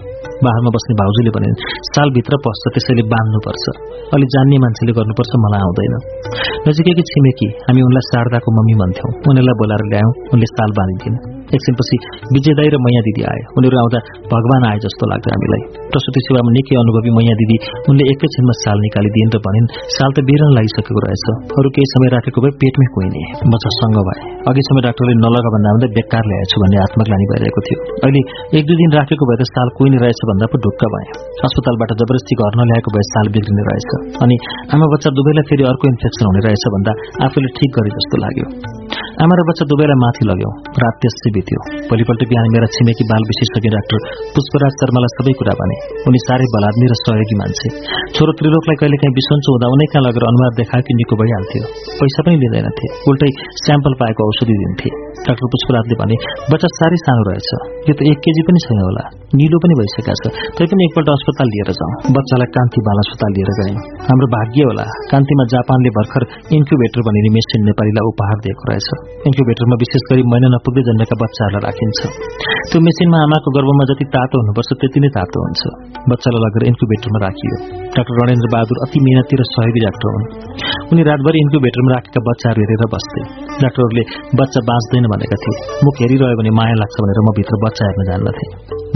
बाहिरमा बस्ने भाउजूले भने सालभित्र पस्छ त्यसैले बाँध्नुपर्छ। अलि जान्ने मान्छेले गर्नुपर्छ मलाई आउँदैन। नजिकैकी छिमेकी हामी उनलाई शारदाको मम्मी भन्थ्यौँ। उनीहरूलाई बोलाएर ल्यायौँ। उनले साल बाँधिदिन्। एकछिनपछि विजय दाई र मैया दिदी आए। उनीहरू आउँदा भगवान आए जस्तो लाग्यो हामीलाई। प्रसुति सेवामा निकै अनुभवी मैया दिदी उनले एकैछिनमा साल निकालिदिन् र भनिन् साल त बिरन लागिसकेको रहेछ। अरू केही समय राखेको भए पेटमै कुहिने। बच्चासँग भए। अघि समय डाक्टरले नलगा भन्दा भन्दा बेकार ल्याएछु भन्ने आत्मग्लानी भइरहेको थियो। अहिले एक दुई दिन राखेको भए त साल कुहिने रहेछ भन्दा पो ढुक्क भए। अस्पतालबाट जबरजस्ती घर नल्याएको भए साल बिग्रिने रहेछ। अनि आमा बच्चा दुवैलाई फेरि अर्को इन्फेक्सन हुने रहेछ भन्दा आफूले ठिक गरे जस्तो लाग्यो। आमा र बच्चा दुवैलाई माथि लग्यो रात त्यसै बित्यो भोलिपल्ट बिहान मेरा छिमेकी बाल विशेषज्ञ डाक्टर पुष्पराज शर्मालाई सबै कुरा भने उनी साह्रै बलाद्मी र सहयोगी मान्छे छोरो त्रिलोकलाई कहिलेकाहीँ बिसन्चो हुँदा उनै कहाँ लगेर अनुहार देखाएको निको भइहाल्थ्यो पैसा पनि लिँदैनथे उल्टै स्याम्पल पाएको औषधि दिन्थे डाक्टर पुष्पराजले भने बच्चा साह्रै सानो रहेछ। यो त एक केजी पनि छैन होला। निलो पनि भइसकेका छ। तै पनि एकपल्ट अस्पताल लिएर जाउँ। बच्चालाई कान्ति बाल अस्पताल लिएर गयौँ हाम्रो भाग्य होला। कान्तिमा जापानले भर्खर इन्क्युबेटर भनिने मेसिन नेपालीलाई उपहार दिएको रहेछ। इन्क्युबेटरमा विशेष गरी महिना नपुग्दै जन्मेका बच्चाहरूलाई राखिन्छ। त्यो मेसिनमा आमाको गर्भमा जति तातो हुनुपर्छ त्यति नै तातो हुन्छ। बच्चालाई लगेर इन्क्युबेटरमा राखियो। डाक्टर रणेन्द्र बहादुर अति मेहनती र सहयोगी डाक्टर हुन्। उनी रातभरि इन्क्युबेटरमा राखेका बच्चाहरू हेरेर बस्थे। डाक्टरहरूले बच्चा बाँच्दैन भनेका थिए। मुख हेरिरह्यो भने माया लाग्छ भनेर म भित्र बच्चा हेर्न जान्नथे।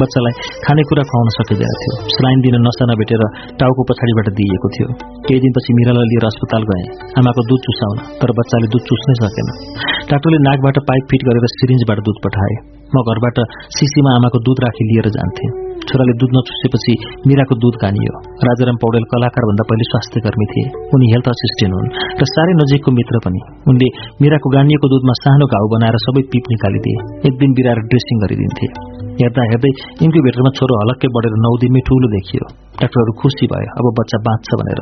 बच्चालाई खानेकुरा खुवाउन सकिँदैन थियो। स्लाइन दिन नसा नभेटेर टाउको पछाडिबाट दिइएको थियो। केही दिनपछि मिरालाई लिएर अस्पताल गए। आमाको दुध चुसाउन तर बच्चाले दुध चुस्नै सकेन। डाक्टरले नाकबाट पाइप फिट गरेर सिरिन्जबाट दुध पठाए। म घरबाट सिसीमा आमाको दुध राखी लिएर जान्थेँ। छोराले दुध नचुसेपछि मिराको दुध गानियो राजाराम पौडेल कलाकारभन्दा पहिले स्वास्थ्य कर्मी थिए। उनी हेल्थ असिस्टेन्ट हुन् र साह्रै नजिकको मित्र पनि। उनले मिराको गानिएको दुधमा सानो घाउ बनाएर सबै पिप निकालिदिए। एक दिन बिराएर ड्रेसिङ गरिदिन्थे। हेर्दा हेर्दै इन्क्युबेटरमा छोरो हलक्कै बढेर नौ दिनमै ठूलो देखियो। डाक्टरहरू खुसी भयो अब बच्चा बाँच्छ भनेर।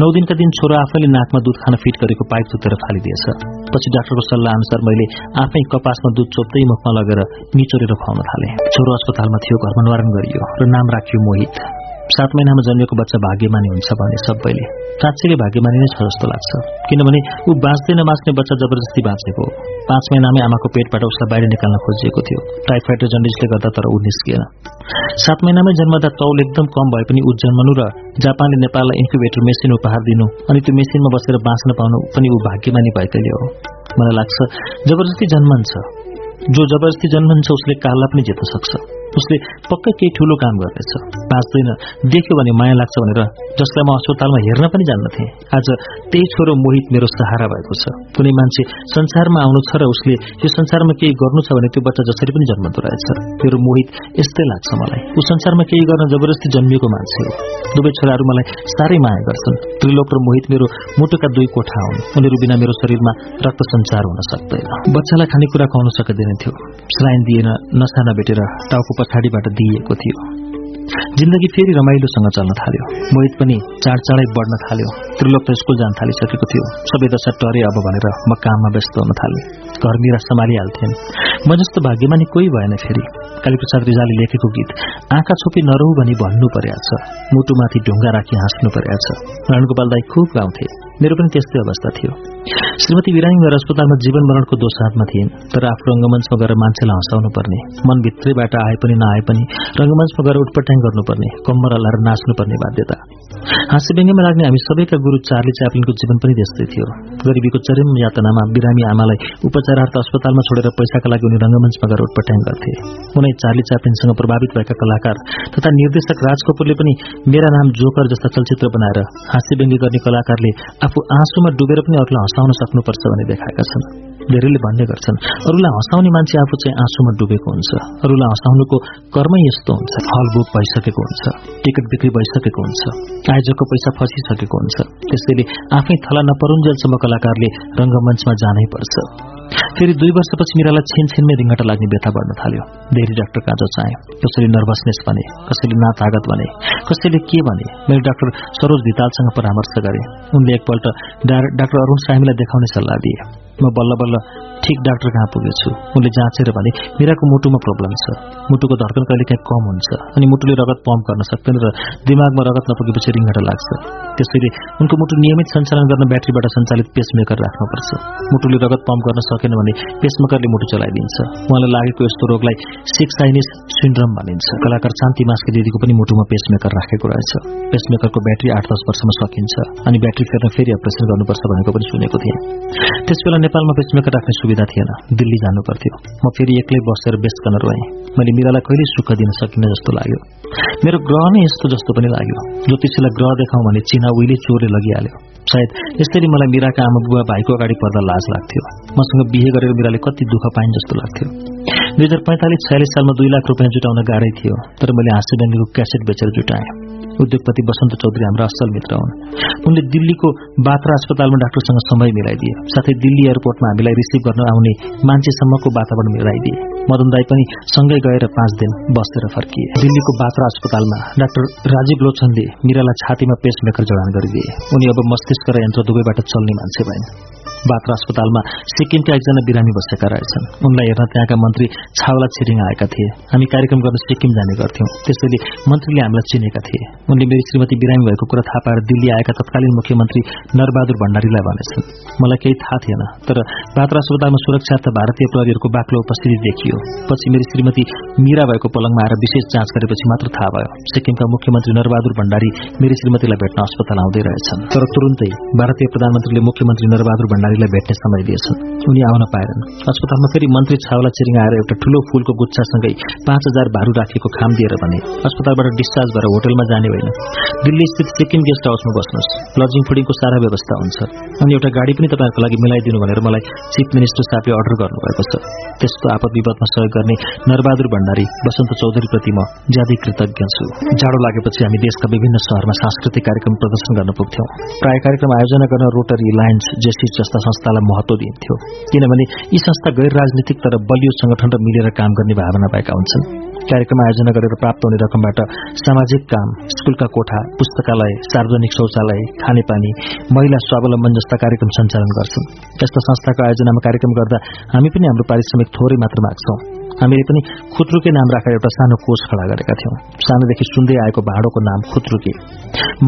नौ दिनका दिन छोरो आफैले नाकमा दुध खान फिट गरेको पाइप चुतेर फालिदिएछ। पछि डाक्टरको सल्लाह अनुसार मैले आफै कपासमा दुध चोप्दै मुखमा लगेर निचोरेर खुवाउन थाले। छोरो अस्पतालमा थियो घरमा गरियो र नाम राखियो मोहित। सात महिनामा जन्मेको बच्चा भाग्यमानी हुन्छ भने सबैले। साँच्चै भाग्यमानी नै छ जस्तो लाग्छ। किनभने ऊ बाँच्दैन बाँच्ने बच्चा जबरजस्ती बाँचेको पाँच महिनामै आमाको पेटबाट उसलाई बाहिर निकाल्न खोजिएको थियो। टाइफाइड र जन्डिसले गर्दा तर ऊ निस्किएन सात महिनामै जन्मदा तौल एकदम कम भए पनि ऊ जन्मनु र जापानले नेपाललाई इन्क्युबेटर मेसिन उपहार दिनु अनि त्यो मेसिनमा बसेर बाँच्न पाउनु पनि ऊ भाग्यमानी भएकैले हो। मलाई लाग्छ जबरजस्ती जन्मन्छ। जो जबरजस्ती जन्मन्छ उसले काललाई पनि जित्न सक्छ। उसले पक्कै केही ठूलो काम गर्नेछ बाँच्दैन देख्यो भने माया लाग्छ भनेर जसलाई म अस्पतालमा हेर्न पनि जान्नथे। आज त्यही छोरो मोहित मेरो सहारा भएको छ। कुनै मान्छे संसारमा आउनु छ र उसले यो संसारमा केही गर्नु छ भने त्यो बच्चा जसरी पनि जन्मदो रहेछ। मेरो मोहित यस्तै लाग्छ मलाई। ऊ संसारमा केही गर्न जबरजस्ती जन्मिएको मान्छे हो। दुवै छोराहरू मलाई साह्रै माया गर्छन्। त्रिलोक र मोहित मेरो मुटुका दुई कोठा हुन्। उनीहरू बिना मेरो शरीरमा रक्त सञ्चार हुन सक्दैन। बच्चालाई खानेकुरा खुवाउन सकिँदैन थियो स्लाइन दिएन नसा नभेटेर टाउको पछाडिबाट दिइएको थियो। जिन्दगी फेरि रमाइलोसँग चल्न थाल्यो। मोहित पनि चाँडचाँडै बढ्न थाल्यो। त्रिलोक त स्कुल जान थालिसकेको थियो। सबै दशा टरे अब भनेर म काममा व्यस्त हुन थालेँ। घर मिरा सम्हालिहाल्थेन्। म जस्तो भाग्यमा नि कोही भएन फेरि। कालीप्रसाद रिजाले लेखेको गीत आँखा छोपी नरहु भनी भन्नु पर्या छ। मुटुमाथि ढुङ्गा राखी हाँस्नु पर्या छ। रणगोपाल दाई खुब गाउँथे। मेरो पनि त्यस्तै अवस्था थियो। श्रीमती बिरामी गएर अस्पतालमा जीवन मरणको दोषात्मा थिइन् तर आफ्नो रङ्गमञ्चमा गएर मान्छेलाई हँसाउनु पर्ने मनभित्रैबाट आए पनि नआए पनि रङ्गमञ्चमा गएर उटपट्याङ गर्नुपर्ने कम्मर हल्लाएर नाच्नुपर्ने बाध्यता। हाँस्य व्यङ्गमा लाग्ने हामी सबैका गुरु चार्ली च्याप्लिनको जीवन पनि त्यस्तै थियो। गरिबीको चरम यातनामा बिरामी आमालाई उपचारार्थ अस्पतालमा छोडेर पैसाका लागि उनी रङ्गमञ्चमा गएर उटपट्याङ गर्थे। उनै चार्ली च्याप्लिनसँग प्रभावित भएका कलाकार तथा निर्देशक राज कपुरले पनि मेरा नाम जोकर जस्ता चलचित्र बनाएर व्यङ्ग्य गर्ने कलाकारले आफू आँसुमा डुबेर पनि अरूलाई हँसाउन सक्नुपर्छ भने देखाएका छन्। धेरैले भन्ने गर्छन् अरूलाई हँसाउने मान्छे आफू चाहिँ आँसुमा डुबेको हुन्छ। अरूलाई हँसाउनुको कर्मै यस्तो हुन्छ। हल बुक भइसकेको हुन्छ। टिकट बिक्री भइसकेको हुन्छ। आयोजकको पैसा फसिसकेको हुन्छ। त्यसैले आफै थला नपरुन्जेलसम्म कलाकारले रङ्गमञ्चमा जानै पर्छ। फेरि दुई वर्षपछि मिरालाई छिन छिनमै रिङ्गटा लाग्ने व्यथा बढ्न थाल्यो। धेरै डाक्टर काँचो चाहे कसैले नर्भसनेस भने कसैले ना तागत भने कसैले के भने मैले डाक्टर सरोज भितालसँग परामर्श गरेँ। उनले एकपल्ट डाक्टर अरूण सामीलाई देखाउने सल्लाह दिए। म बल्ल बल्ल ठिक डाक्टर कहाँ पुगेछु उनले जाँचेर भने मिराको मुटुमा प्रब्लम छ। मुटुको धड्कन कहिले काहीँ कम हुन्छ। अनि मुटुले रगत पम्प गर्न सक्दैन र दिमागमा रगत नपुगेपछि रिङ्गट लाग्छ। त्यसैले उनको मुटु नियमित सञ्चालन गर्न ब्याट्रीबाट सञ्चालित पेसमेकर राख्नुपर्छ। मुटुले रगत पम्प गर्न सकेन भने पेसमेकरले मुटु चलाइदिन्छ। उहाँलाई लागेको यस्तो रोगलाई सिक्साइनिस सिन्ड्रम भनिन्छ। कलाकार शान्ति मास्के दिदीको पनि मुटुमा पेसमेकर राखेको रहेछ। पेसमेकरको ब्याट्री आठ दस वर्षमा सकिन्छ। अनि ब्याट्री फेर्न फेरि अपरेसन गर्नुपर्छ भनेको पनि सुनेको थिएँ। त्यसबेला नेपालमा पेसमेकर राख्ने सुविधा थिएन। दिल्ली जानु पर्थ्यो। म फेरि एक्लै बसेर बेचकन रोएँ। मैले मिरालाई कहिले सुख दिन सकिनँ जस्तो लाग्यो। मेरो ग्रह नै यस्तो जस्तो पनि लाग्यो। ज्योतिषीलाई ग्रह देखाउँ भने चिना उहिले चोरले लगिहाल्यो। सायद यसरी मलाई मिराका आमा बुवा भाइको अगाडि पर्दा लाज लाग्थ्यो। मसँग बिहे गरेर मिराले कति दुःख पाइन् जस्तो लाग्थ्यो। दुई हजार पैँतालिस छयालिस सालमा दुई लाख रुपियाँ जुटाउन गाह्रै थियो तर मैले हाँसी डङ्गीको क्यासेट बेचेर जुटाएँ। उद्योगपति बसन्त चौधरी हाम्रो असल मित्र हुन्। उनले दिल्लीको बात्रा अस्पतालमा डाक्टरसँग समय मिलाइदिए साथै दिल्ली एयरपोर्टमा हामीलाई रिसिभ गर्न आउने मान्छेसम्मको वातावरण मिलाइदिए। मदन दाई पनि सँगै गएर पाँच दिन बसेर फर्किए। दिल्लीको बात्रा अस्पतालमा डाक्टर राजीव लोचनले मिरालाई छातीमा पेसमेकर जडान गरिदिए। उनी अब मस्तिष्क र यन्त्र दुवैबाट चल्ने मान्छे भइन्। बात्रा अस्पतालमा सिक्किमका एकजना बिरामी बसेका रहेछन्। उनलाई हेर्न त्यहाँका मन्त्री छावला छिरिङ आएका थिए। हामी कार्यक्रम गर्न सिक्किम जाने गर्थ्यौं। त्यसैले मन्त्रीले हामीलाई चिनेका थिए। उनले मेरी श्रीमती बिरामी भएको कुरा थाहा पाएर दिल्ली आएका तत्कालीन मुख्यमन्त्री नरबहादुर भण्डारीलाई भनेछन्। मलाई केही थाहा थिएन तर बात्रा अस्पतालमा सुरक्षार्थ भारतीय प्रहरीहरूको बाक्लो उपस्थिति देखियो। पछि मेरी श्रीमती मीरा भएको पलङमा आएर विशेष जाँच गरेपछि मात्र थाहा भयो। सिक्किमका मुख्यमन्त्री नरबहादुर भण्डारी मेरी श्रीमतीलाई भेट्न अस्पताल आउँदै रहेछन्। तर तुरुन्तै भारतीय प्रधानमन्त्रीले मुख्यमन्त्री नरबहादुर भण्डारी अधिकारीलाई भेट्ने समय दिएछन् उनी आउन पाएनन्। अस्पतालमा फेरि मन्त्री छावला छिरिङ आएर एउटा ठूलो फूलको गुच्छासँगै पाँच हजार भारू राखेको खाम दिएर भने अस्पतालबाट डिस्चार्ज भएर होटलमा जाने होइन। दिल्ली स्थित सिक्किम गेस्ट हाउसमा बस्नुहोस्। लजिङ फुडिङको सारा व्यवस्था हुन्छ। अनि एउटा गाडी पनि तपाईँहरूको लागि मिलाइदिनु भनेर मलाई चिफ मिनिस्टर साहबले अर्डर गर्नुभएको छ। त्यस्तो आपद विपदमा सहयोग गर्ने नरबहादुर भण्डारी वसन्त चौधरीप्रति म ज्यादै कृतज्ञ छु। जाडो लागेपछि हामी देशका विभिन्न शहरमा सांस्कृतिक कार्यक्रम प्रदर्शन गर्न पुग्थ्यौं। प्राय कार्यक्रम आयोजना गर्न रोटरी लायन्स जेसिस जस्ता संस्थालाई महत्व दिइन्थ्यो किनभने यी संस्था गैर राजनीतिक तर बलियो संगठन र मिलेर काम गर्ने भावना भएका हुन्छन्। कार्यक्रम आयोजना गरेर प्राप्त हुने रकमबाट सामाजिक काम स्कूलका कोठा पुस्तकालय सार्वजनिक शौचालय खानेपानी महिला स्वावलम्बन जस्ता कार्यक्रम सञ्चालन गर्छन्। यस्ता संस्थाको आयोजनामा कार्यक्रम गर्दा हामी पनि हाम्रो पारिश्रमिक थोरै मात्र माग्छौं। हामीले पनि खुत्रुके नाम राखेर एउटा सानो कोष खडा गरेका थियौं। सानोदेखि सुन्दै आएको भाँडोको नाम खुत्रुके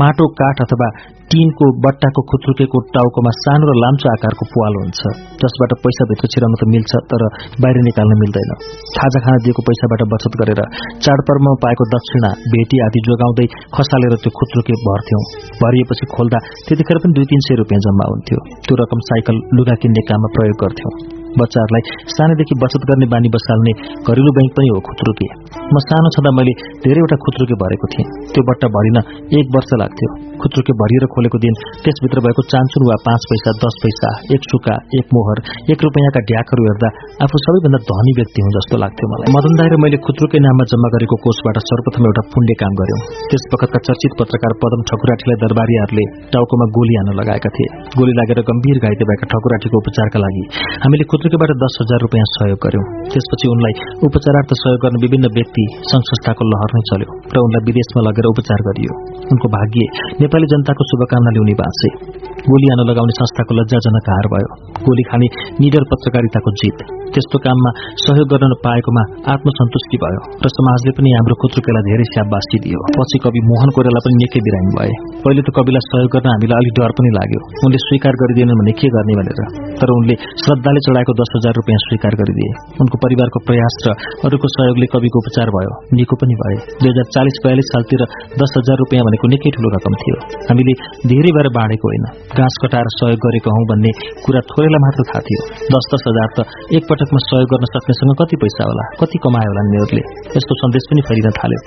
माटो काठ अथवा टिनको बट्टाको खुत्रुकेको टाउकोमा सानो र लाम्चो आकारको पुवाल हुन्छ। जसबाट पैसा भित्र छिराउन त मिल्छ तर बाहिर निकाल्न मिल्दैन। खाजा खाना दिएको पैसाबाट बचत गरेर चाडपर्वमा पाएको दक्षिणा भेटी आदि जोगाउँदै खसालेर त्यो खुत्रुके भर्थ्यौं। भरिएपछि खोल्दा त्यतिखेर पनि दुई तीन सय रुपियाँ जम्मा हुन्थ्यो। त्यो रकम साइकल लुगा किन्ने काममा प्रयोग गर्थ्यौं। बच्चाहरूलाई सानैदेखि बचत गर्ने बानी बसाल्ने घरेलु बैंक पनि हो खुत्रुके। म सानो छँदा मैले धेरैवटा खुत्रुके भरेको थिएँ। त्यो बट्टा भरिन एक वर्ष लाग्थ्यो। खुत्रुके भरिएर खोलेको दिन त्यसभित्र भएको चान्चुन वा पाँच पैसा दस पैसा एक सुका एक मोहर एक रुपियाँका ढ्याकहरू हेर्दा आफू सबैभन्दा धनी व्यक्ति हुँ जस्तो लाग्थ्यो मलाई। मदन दाई र मैले खुत्रुके नाममा जम्मा गरेको कोषबाट सर्वप्रथम एउटा पुण्य काम गर्यौं। त्यस वखतका चर्चित पत्रकार पदम ठकुराठीलाई दरबारीहरूले टाउकोमा गोली हान्न लगाएका थिए। गोली लागेर गम्भीर घाइते भएका ठकुराठीको उपचारका लागि हामीले खुत्रुकेबाट दस हजार रुपियाँ सहयोग गर्यौं। त्यसपछि उनलाई उपचारार्थ सहयोग गर्ने विभिन्न व्यक्ति संघ संस्थाको लहर नै चल्यो र उनलाई विदेशमा लगेर उपचार गरियो। उनको भाग्य नेपाली जनताको शुभकामना ल्याउने बाँचे। गोली हान लगाउने संस्थाको लज्जाजनक हार भयो। गोली खाने निडर पत्रकारिताको जित। त्यस्तो काममा सहयोग गर्न पाएकोमा आत्मसन्तुष्टि भयो र समाजले पनि हाम्रो खुत्रुकेलाई धेरै स्याबासी दियो। पछि कवि मोहन कोरेला पनि निकै बिरामी भए। पहिले त कविलाई सहयोग गर्न हामीलाई अलिक डर पनि लाग्यो। उनले स्वीकार गरिदिएनन् भने के गर्ने भनेर। तर उनले श्रद्धाले चढाएको दस हजार रुपियाँ स्वीकार गरिदिए। उनको परिवारको प्रयास र अरूको सहयोगले कविको उपचार भयो। निको पनि भए। दुई हजार चालिस बयालिस सालतिर दस हजार रुपियाँ भनेको निकै ठूलो रकम थियो। हामीले धेरै भएर बाँडेको होइन। घाँस कटाएर सहयोग गरेको हौ भन्ने कुरा थोरैलाई मात्र थाहा थियो। दस दस हजार त एकपटकमा सहयोग गर्न सक्नेसँग कति पैसा होला कति कमायो होला उनीहरूले? यस्तो सन्देश पनि फैलिन थाल्यो।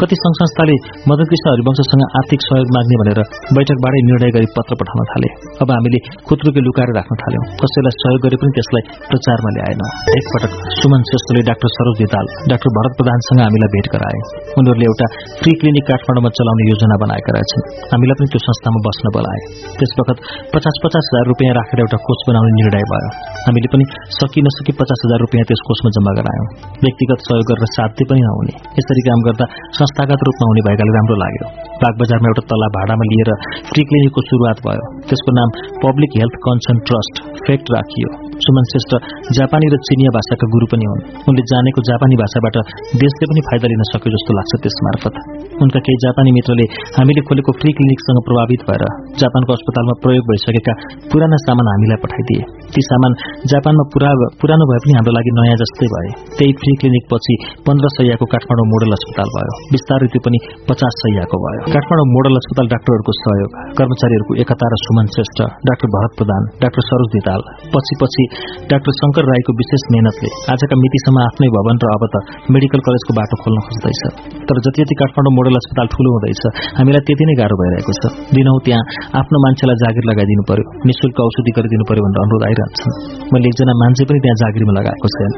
कति संघ संस्थाले मदन कृष्ण हरिवंशसँग आर्थिक सहयोग माग्ने भनेर बैठकबाटै निर्णय गरी पत्र पठाउन थाले। अब हामीले खुत्रुके लुकाएर राख्न थाल्यौं। कसैलाई सहयोग गरे पनि त्यसलाई प्रचारमा ल्याएन। एकपटक सुमन श्रेष्ठले डाक्टर सरोज दिताल डाक्टर भरत प्रधानसँग हामीलाई भेट गराए। उनीहरूले एउटा फ्री क्लिनिक काठमाडौँमा चलाउने योजना बनाएका रहेछन्। हामीलाई पनि त्यो संस्थामा बस्न बोलाए। त्यस वखत पचास पचास हजार रुपियाँ राखेर एउटा कोष बनाउने निर्णय भयो। हामीले पनि सकि नसकी पचास हजार रुपियाँ त्यस कोषमा जम्मा गरायौं। व्यक्तिगत सहयोग गरेर साध्य पनि नहुने। यसरी काम गर्दा संस्थागत रूपमा हुने भएकाले राम्रो लाग्यो। बागबजारमा एउटा तला भाडामा लिएर फ्री क्लिनिकको शुरूआत भयो। त्यसको नाम public health concern trust PHECT राखियो। सुमन श्रेष्ठ जापानी र चिनिया भाषाका गुरु पनि हुन्। उनले जानेको जापानी भाषाबाट देशले पनि फाइदा लिन सक्यो जस्तो लाग्छ त्यस मार्फत। उनका केही जापानी मित्रले हामीले खोलेको फ्री क्लिनिकसँग प्रभावित भएर जापानको अस्पतालमा प्रयोग भइसकेका पुराना सामान हामीलाई पठाइदिए। ती सामान जापानमा पुरानो भए पनि हाम्रो लागि नयाँ जस्तै भए। त्यही फ्री क्लिनिक पछि पन्ध्र सयको काठमाडौँ मोडल अस्पताल भयो। बिस्तारै त्यो पनि पचास सयको भयो। काठमाडौँ मोडल अस्पताल डाक्टरहरूको सहयोग कर्मचारीहरूको एकता र सुमन श्रेष्ठ डाक्टर भरत प्रधान डाक्टर सरोज दिताल पछि पछि डाक्टर शंकर राईको विशेष मेहनतले आजका मितिसम्म आफ्नै भवन र अब त मेडिकल कलेजको बाटो खोल्न खोज्दैछ। तर जति जति काठमाडौँ मोडल अस्पताल ठूलो हुँदैछ हामीलाई त्यति नै गाह्रो भइरहेको छ। दिनौ त्यहाँ आफ्नो मान्छेलाई जागिर लगाइदिनु पर्यो निशुल्क औषधि गरिदिनु पर्यो भनेर अनुरोध आइरहन्छन् मैले एकजना मान्छे पनि त्यहाँ जागिरमा लगाएको छैन।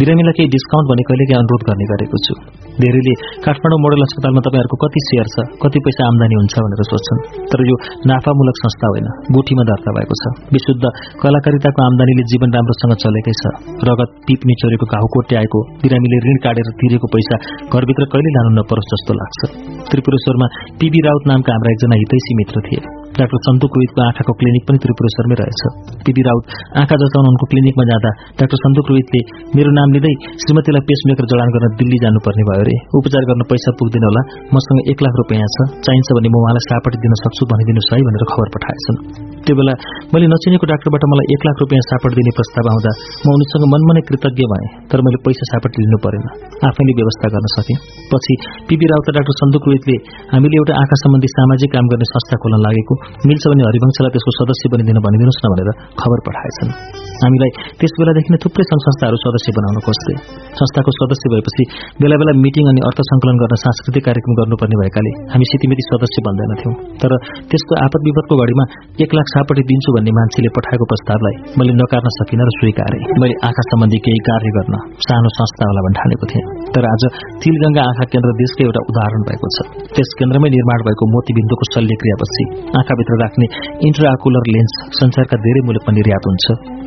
बिरामीलाई केही डिस्काउन्ट भने कहिले केही अनुरोध गर्ने गरेको छु। धेरैले काठमाडौँ मोडल अस्पतालमा तपाईँहरूको कति सेयर छ कति पैसा आमदानी हुन्छ भनेर सोध्छन् तर यो नाफामूलक संस्था होइन गुठीमा दर्ता भएको छ। विशुद्ध कलाकारिताको आमदानीले जीवन राम्रोसँग चलेकै छ। रगत पिप्ने चोरेको घाउ कोट्याएको बिरामीले ऋण काटेर तिरेको पैसा घरभित्र कहिले लानु नपरोस् जस्तो लाग्छ। त्रिपुरेश्वरमा पिबी राउत नामका हाम्रा एकजना हितैषी मित्र थिए। डाक्टर सन्तुक रोहितको आँखाको क्लिनिक पनि त्रिपुरेश्वरमै रहेछ। पिबी राउत आँखा जचाउन उनको क्लिनिकमा जाँदा डाक्टर सन्तुक रोहितले मेरो नाम लिँदै श्रीमतीलाई पेसमेकर जडान गर्न दिल्ली जानुपर्ने भयो अरे उपचार गर्न पैसा पुग्दैन होला। मसँग एक लाख रुपियाँ छ। चाहिन्छ भने म उहाँलाई सापटी दिन सक्छु भनिदिनुहोस् है भनेर खबर पठाएछन्। त्यो बेला मैले नचिनेको डाक्टरबाट मलाई एक लाख रुपियाँ सापट दिने प्रस्ताव आउँदा म उनीसँग मनमा नै कृतज्ञ भएँ तर मैले पैसा सापट लिनु परेन। आफैले व्यवस्था गर्न सकेँ। पछि पिबी राउत डाक्टर सन्दुक रोहितले हामीले एउटा आँखा सम्बन्धी सामाजिक काम गर्ने संस्था खोल्न लागेको मिल्छ भने हरिवंशलाई त्यसको सदस्य बनिदिन भनिदिनुहोस् न भनेर खबर पठाएछन्। हामीलाई त्यस बेलादेखि नै थुप्रै सङ्घ संस्थाहरू सदस्य बनाउन खोज्थे। संस्थाको सदस्य भएपछि बेला बेला मिटिङ अनि अर्थ संकलन गर्न सांस्कृतिक कार्यक्रम गर्नुपर्ने भएकाले हामी सितिमिति सदस्य बन्दैनथ्यौँ। तर त्यसको आपत विपदको घडीमा एक लाख सापट्टि दिन्छु भन्ने मान्छेले पठाएको प्रस्तावलाई मैले नकार्न सकिनँ र स्वीकारे। मैले आँखा सम्बन्धी केही कार्य गर्न सानो संस्था होला भन् ठानेको थिएँ। तर आज तिलगंगा आँखा केन्द्र देशकै एउटा उदाहरण भएको छ। त्यस केन्द्रमै निर्माण भएको मोतीबिन्दुको शल्यक्रियापछि आँखाभित्र राख्ने इन्ट्राकुलर लेन्स संसारका धेरै मुलुकमा निर्यात हुन्छ।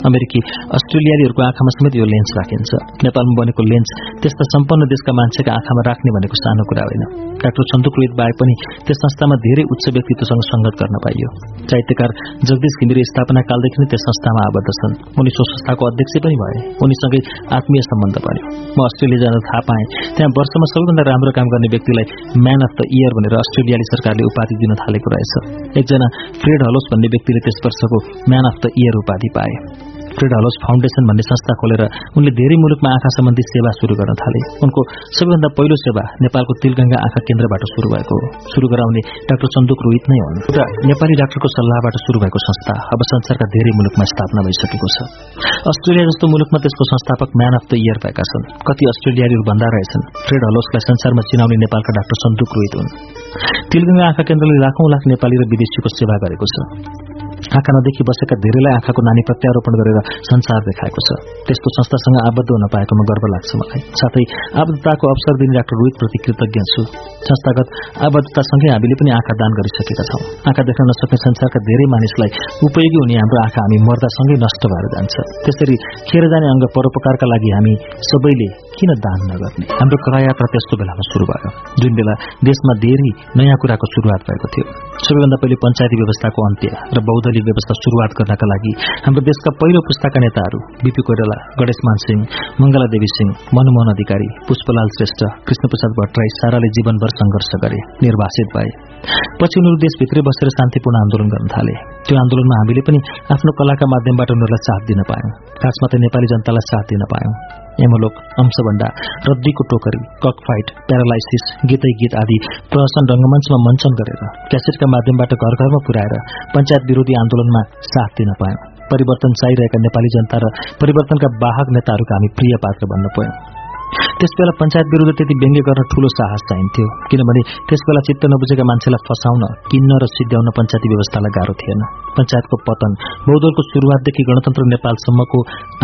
अमेरिकी अस्ट्रेलियालीहरूको आँखामा समेत यो लेन्स राखिन्छ। नेपालमा बनेको लेन्स त्यस्ता सम्पन्न देशका मान्छेका आँखामा राख्ने भनेको सानो कुरा होइन। डाक्टर रोहित बाहेक पनि त्यस संस्थामा धेरै उच्च व्यक्तित्वसँग संगत गर्न पाइयो। साहित्यकार जगदीश घिमिरे स्थापना कालदेखि नै त्यस संस्थामा आबद्ध छन्। उनी सो संस्थाको अध्यक्ष पनि भए। उनीसँगै आत्मीय सम्बन्ध बन्यो। म अस्ट्रेलिया जान थाहा पाएँ। त्यहाँ वर्षमा सबैभन्दा राम्रो काम गर्ने व्यक्तिलाई म्यान अफ द इयर भनेर अस्ट्रेलियाली सरकारले उपाधि दिन थालेको रहेछ। एकजना फ्रेड हलोस भन्ने व्यक्तिले त्यस वर्षको म्यान अफ द इयर उपाधि पाए। फ्रेड हलोस फाउन्डेसन भन्ने संस्था खोलेर उनले धेरै मुलुकमा आँखा सम्बन्धी सेवा शुरू गर्न थाले। उनको सबैभन्दा पहिलो सेवा नेपालको तिलगंगा आँखा केन्द्रबाट शुरू भएको। हो शुरू गराउने डाक्टर चन्दुक रोहित नै हुन्। एउटा नेपाली डाक्टरको सल्लाहबाट शुरू भएको संस्था अब संसारका धेरै मुलुकमा स्थापना भइसकेको छ। अस्ट्रेलिया जस्तो मुलुकमा त्यसको संस्थापक म्यान अफ द इयर भएका छन्। कति अस्ट्रेलियालीहरू भन्दा रहेछन्। फ्रेड हलोसलाई संसारमा चिनाउने नेपालका डाक्टर सन्तुक रोहित हुन्। तिलगंगा आँखा केन्द्रले लाखौं लाख नेपाली र विदेशीको सेवा गरेको छ। आँखा नदेखि बसेका धेरैलाई आँखाको नानी प्रत्यारोपण गरेर संसार देखाएको छ। त्यस्तो संस्थासँग आबद्ध हुन पाएकोमा गर्व लाग्छ मलाई। साथै आबद्धताको अवसर दिने डाक्टर रोहितप्रति कृतज्ञ छु। संस्थागत आबद्धतासँगै हामीले पनि आँखा दान गरिसकेका छौं। आँखा देख्न नसक्ने संसारका धेरै मानिसलाई उपयोगी हुने हाम्रो आँखा हामी मर्दासँगै नष्ट भएर जान्छ। त्यसरी खेर जाने अङ्ग परोपकारका लागि हामी सबैले किन दान नगर्ने? हाम्रो करायात्रा त्यस्तो बेलामा शुरू भयो। जुन बेला देशमा धेरै नयाँ कुराको शुरूआत भएको थियो। सबैभन्दा पहिले पञ्चायती व्यवस्थाको अन्त्य र बौद्धली व्यवस्था शुरूआत गर्नका लागि हाम्रो देशका पहिलो पुस्ताका नेताहरू बीपी कोइराला गणेशमान सिंह मंगला देवी सिंह मनमोहन अधिकारी पुष्पलाल श्रेष्ठ कृष्णप्रसाद भट्टराई साराले जीवनभर संघर्ष गरे निर्वासित भए। पछि उनीहरू देशभित्रै बसेर शान्तिपूर्ण आन्दोलन गर्न थाले। त्यो आन्दोलनमा हामीले पनि आफ्नो कलाका माध्यमबाट उनीहरूलाई साथ दिन पायौं। खासमा त नेपाली जनतालाई साथ दिन पायौं। एमोलोक अंशभण्डा रद्दीको टोकरी कक फाइट प्यारालाइसिस गीतै गीत आदि प्रहसन रंगमञ्चमा मञ्चन गरेर क्यासेटका माध्यमबाट घर घरमा पुर्याएर पञ्चायत विरोधी आन्दोलनमा साथ दिन पायौं। परिवर्तन चाहिरहेका नेपाली जनता र परिवर्तनका वाहक नेताहरूका हामी प्रिय पात्र बन्न पायौं। त्यसबेला पञ्चायत विरुद्ध त्यति व्यङ्ग्य गर्न ठूलो साहस चाहिन्थ्यो। किनभने त्यसबेला चित्त नबुझेका मान्छेलाई फसाउन किन्न र सिद्ध्याउन पञ्चायती व्यवस्थालाई गाह्रो थिएन। पञ्चायतको पतन बहुदलको सुरुवातदेखि गणतन्त्र नेपालसम्मको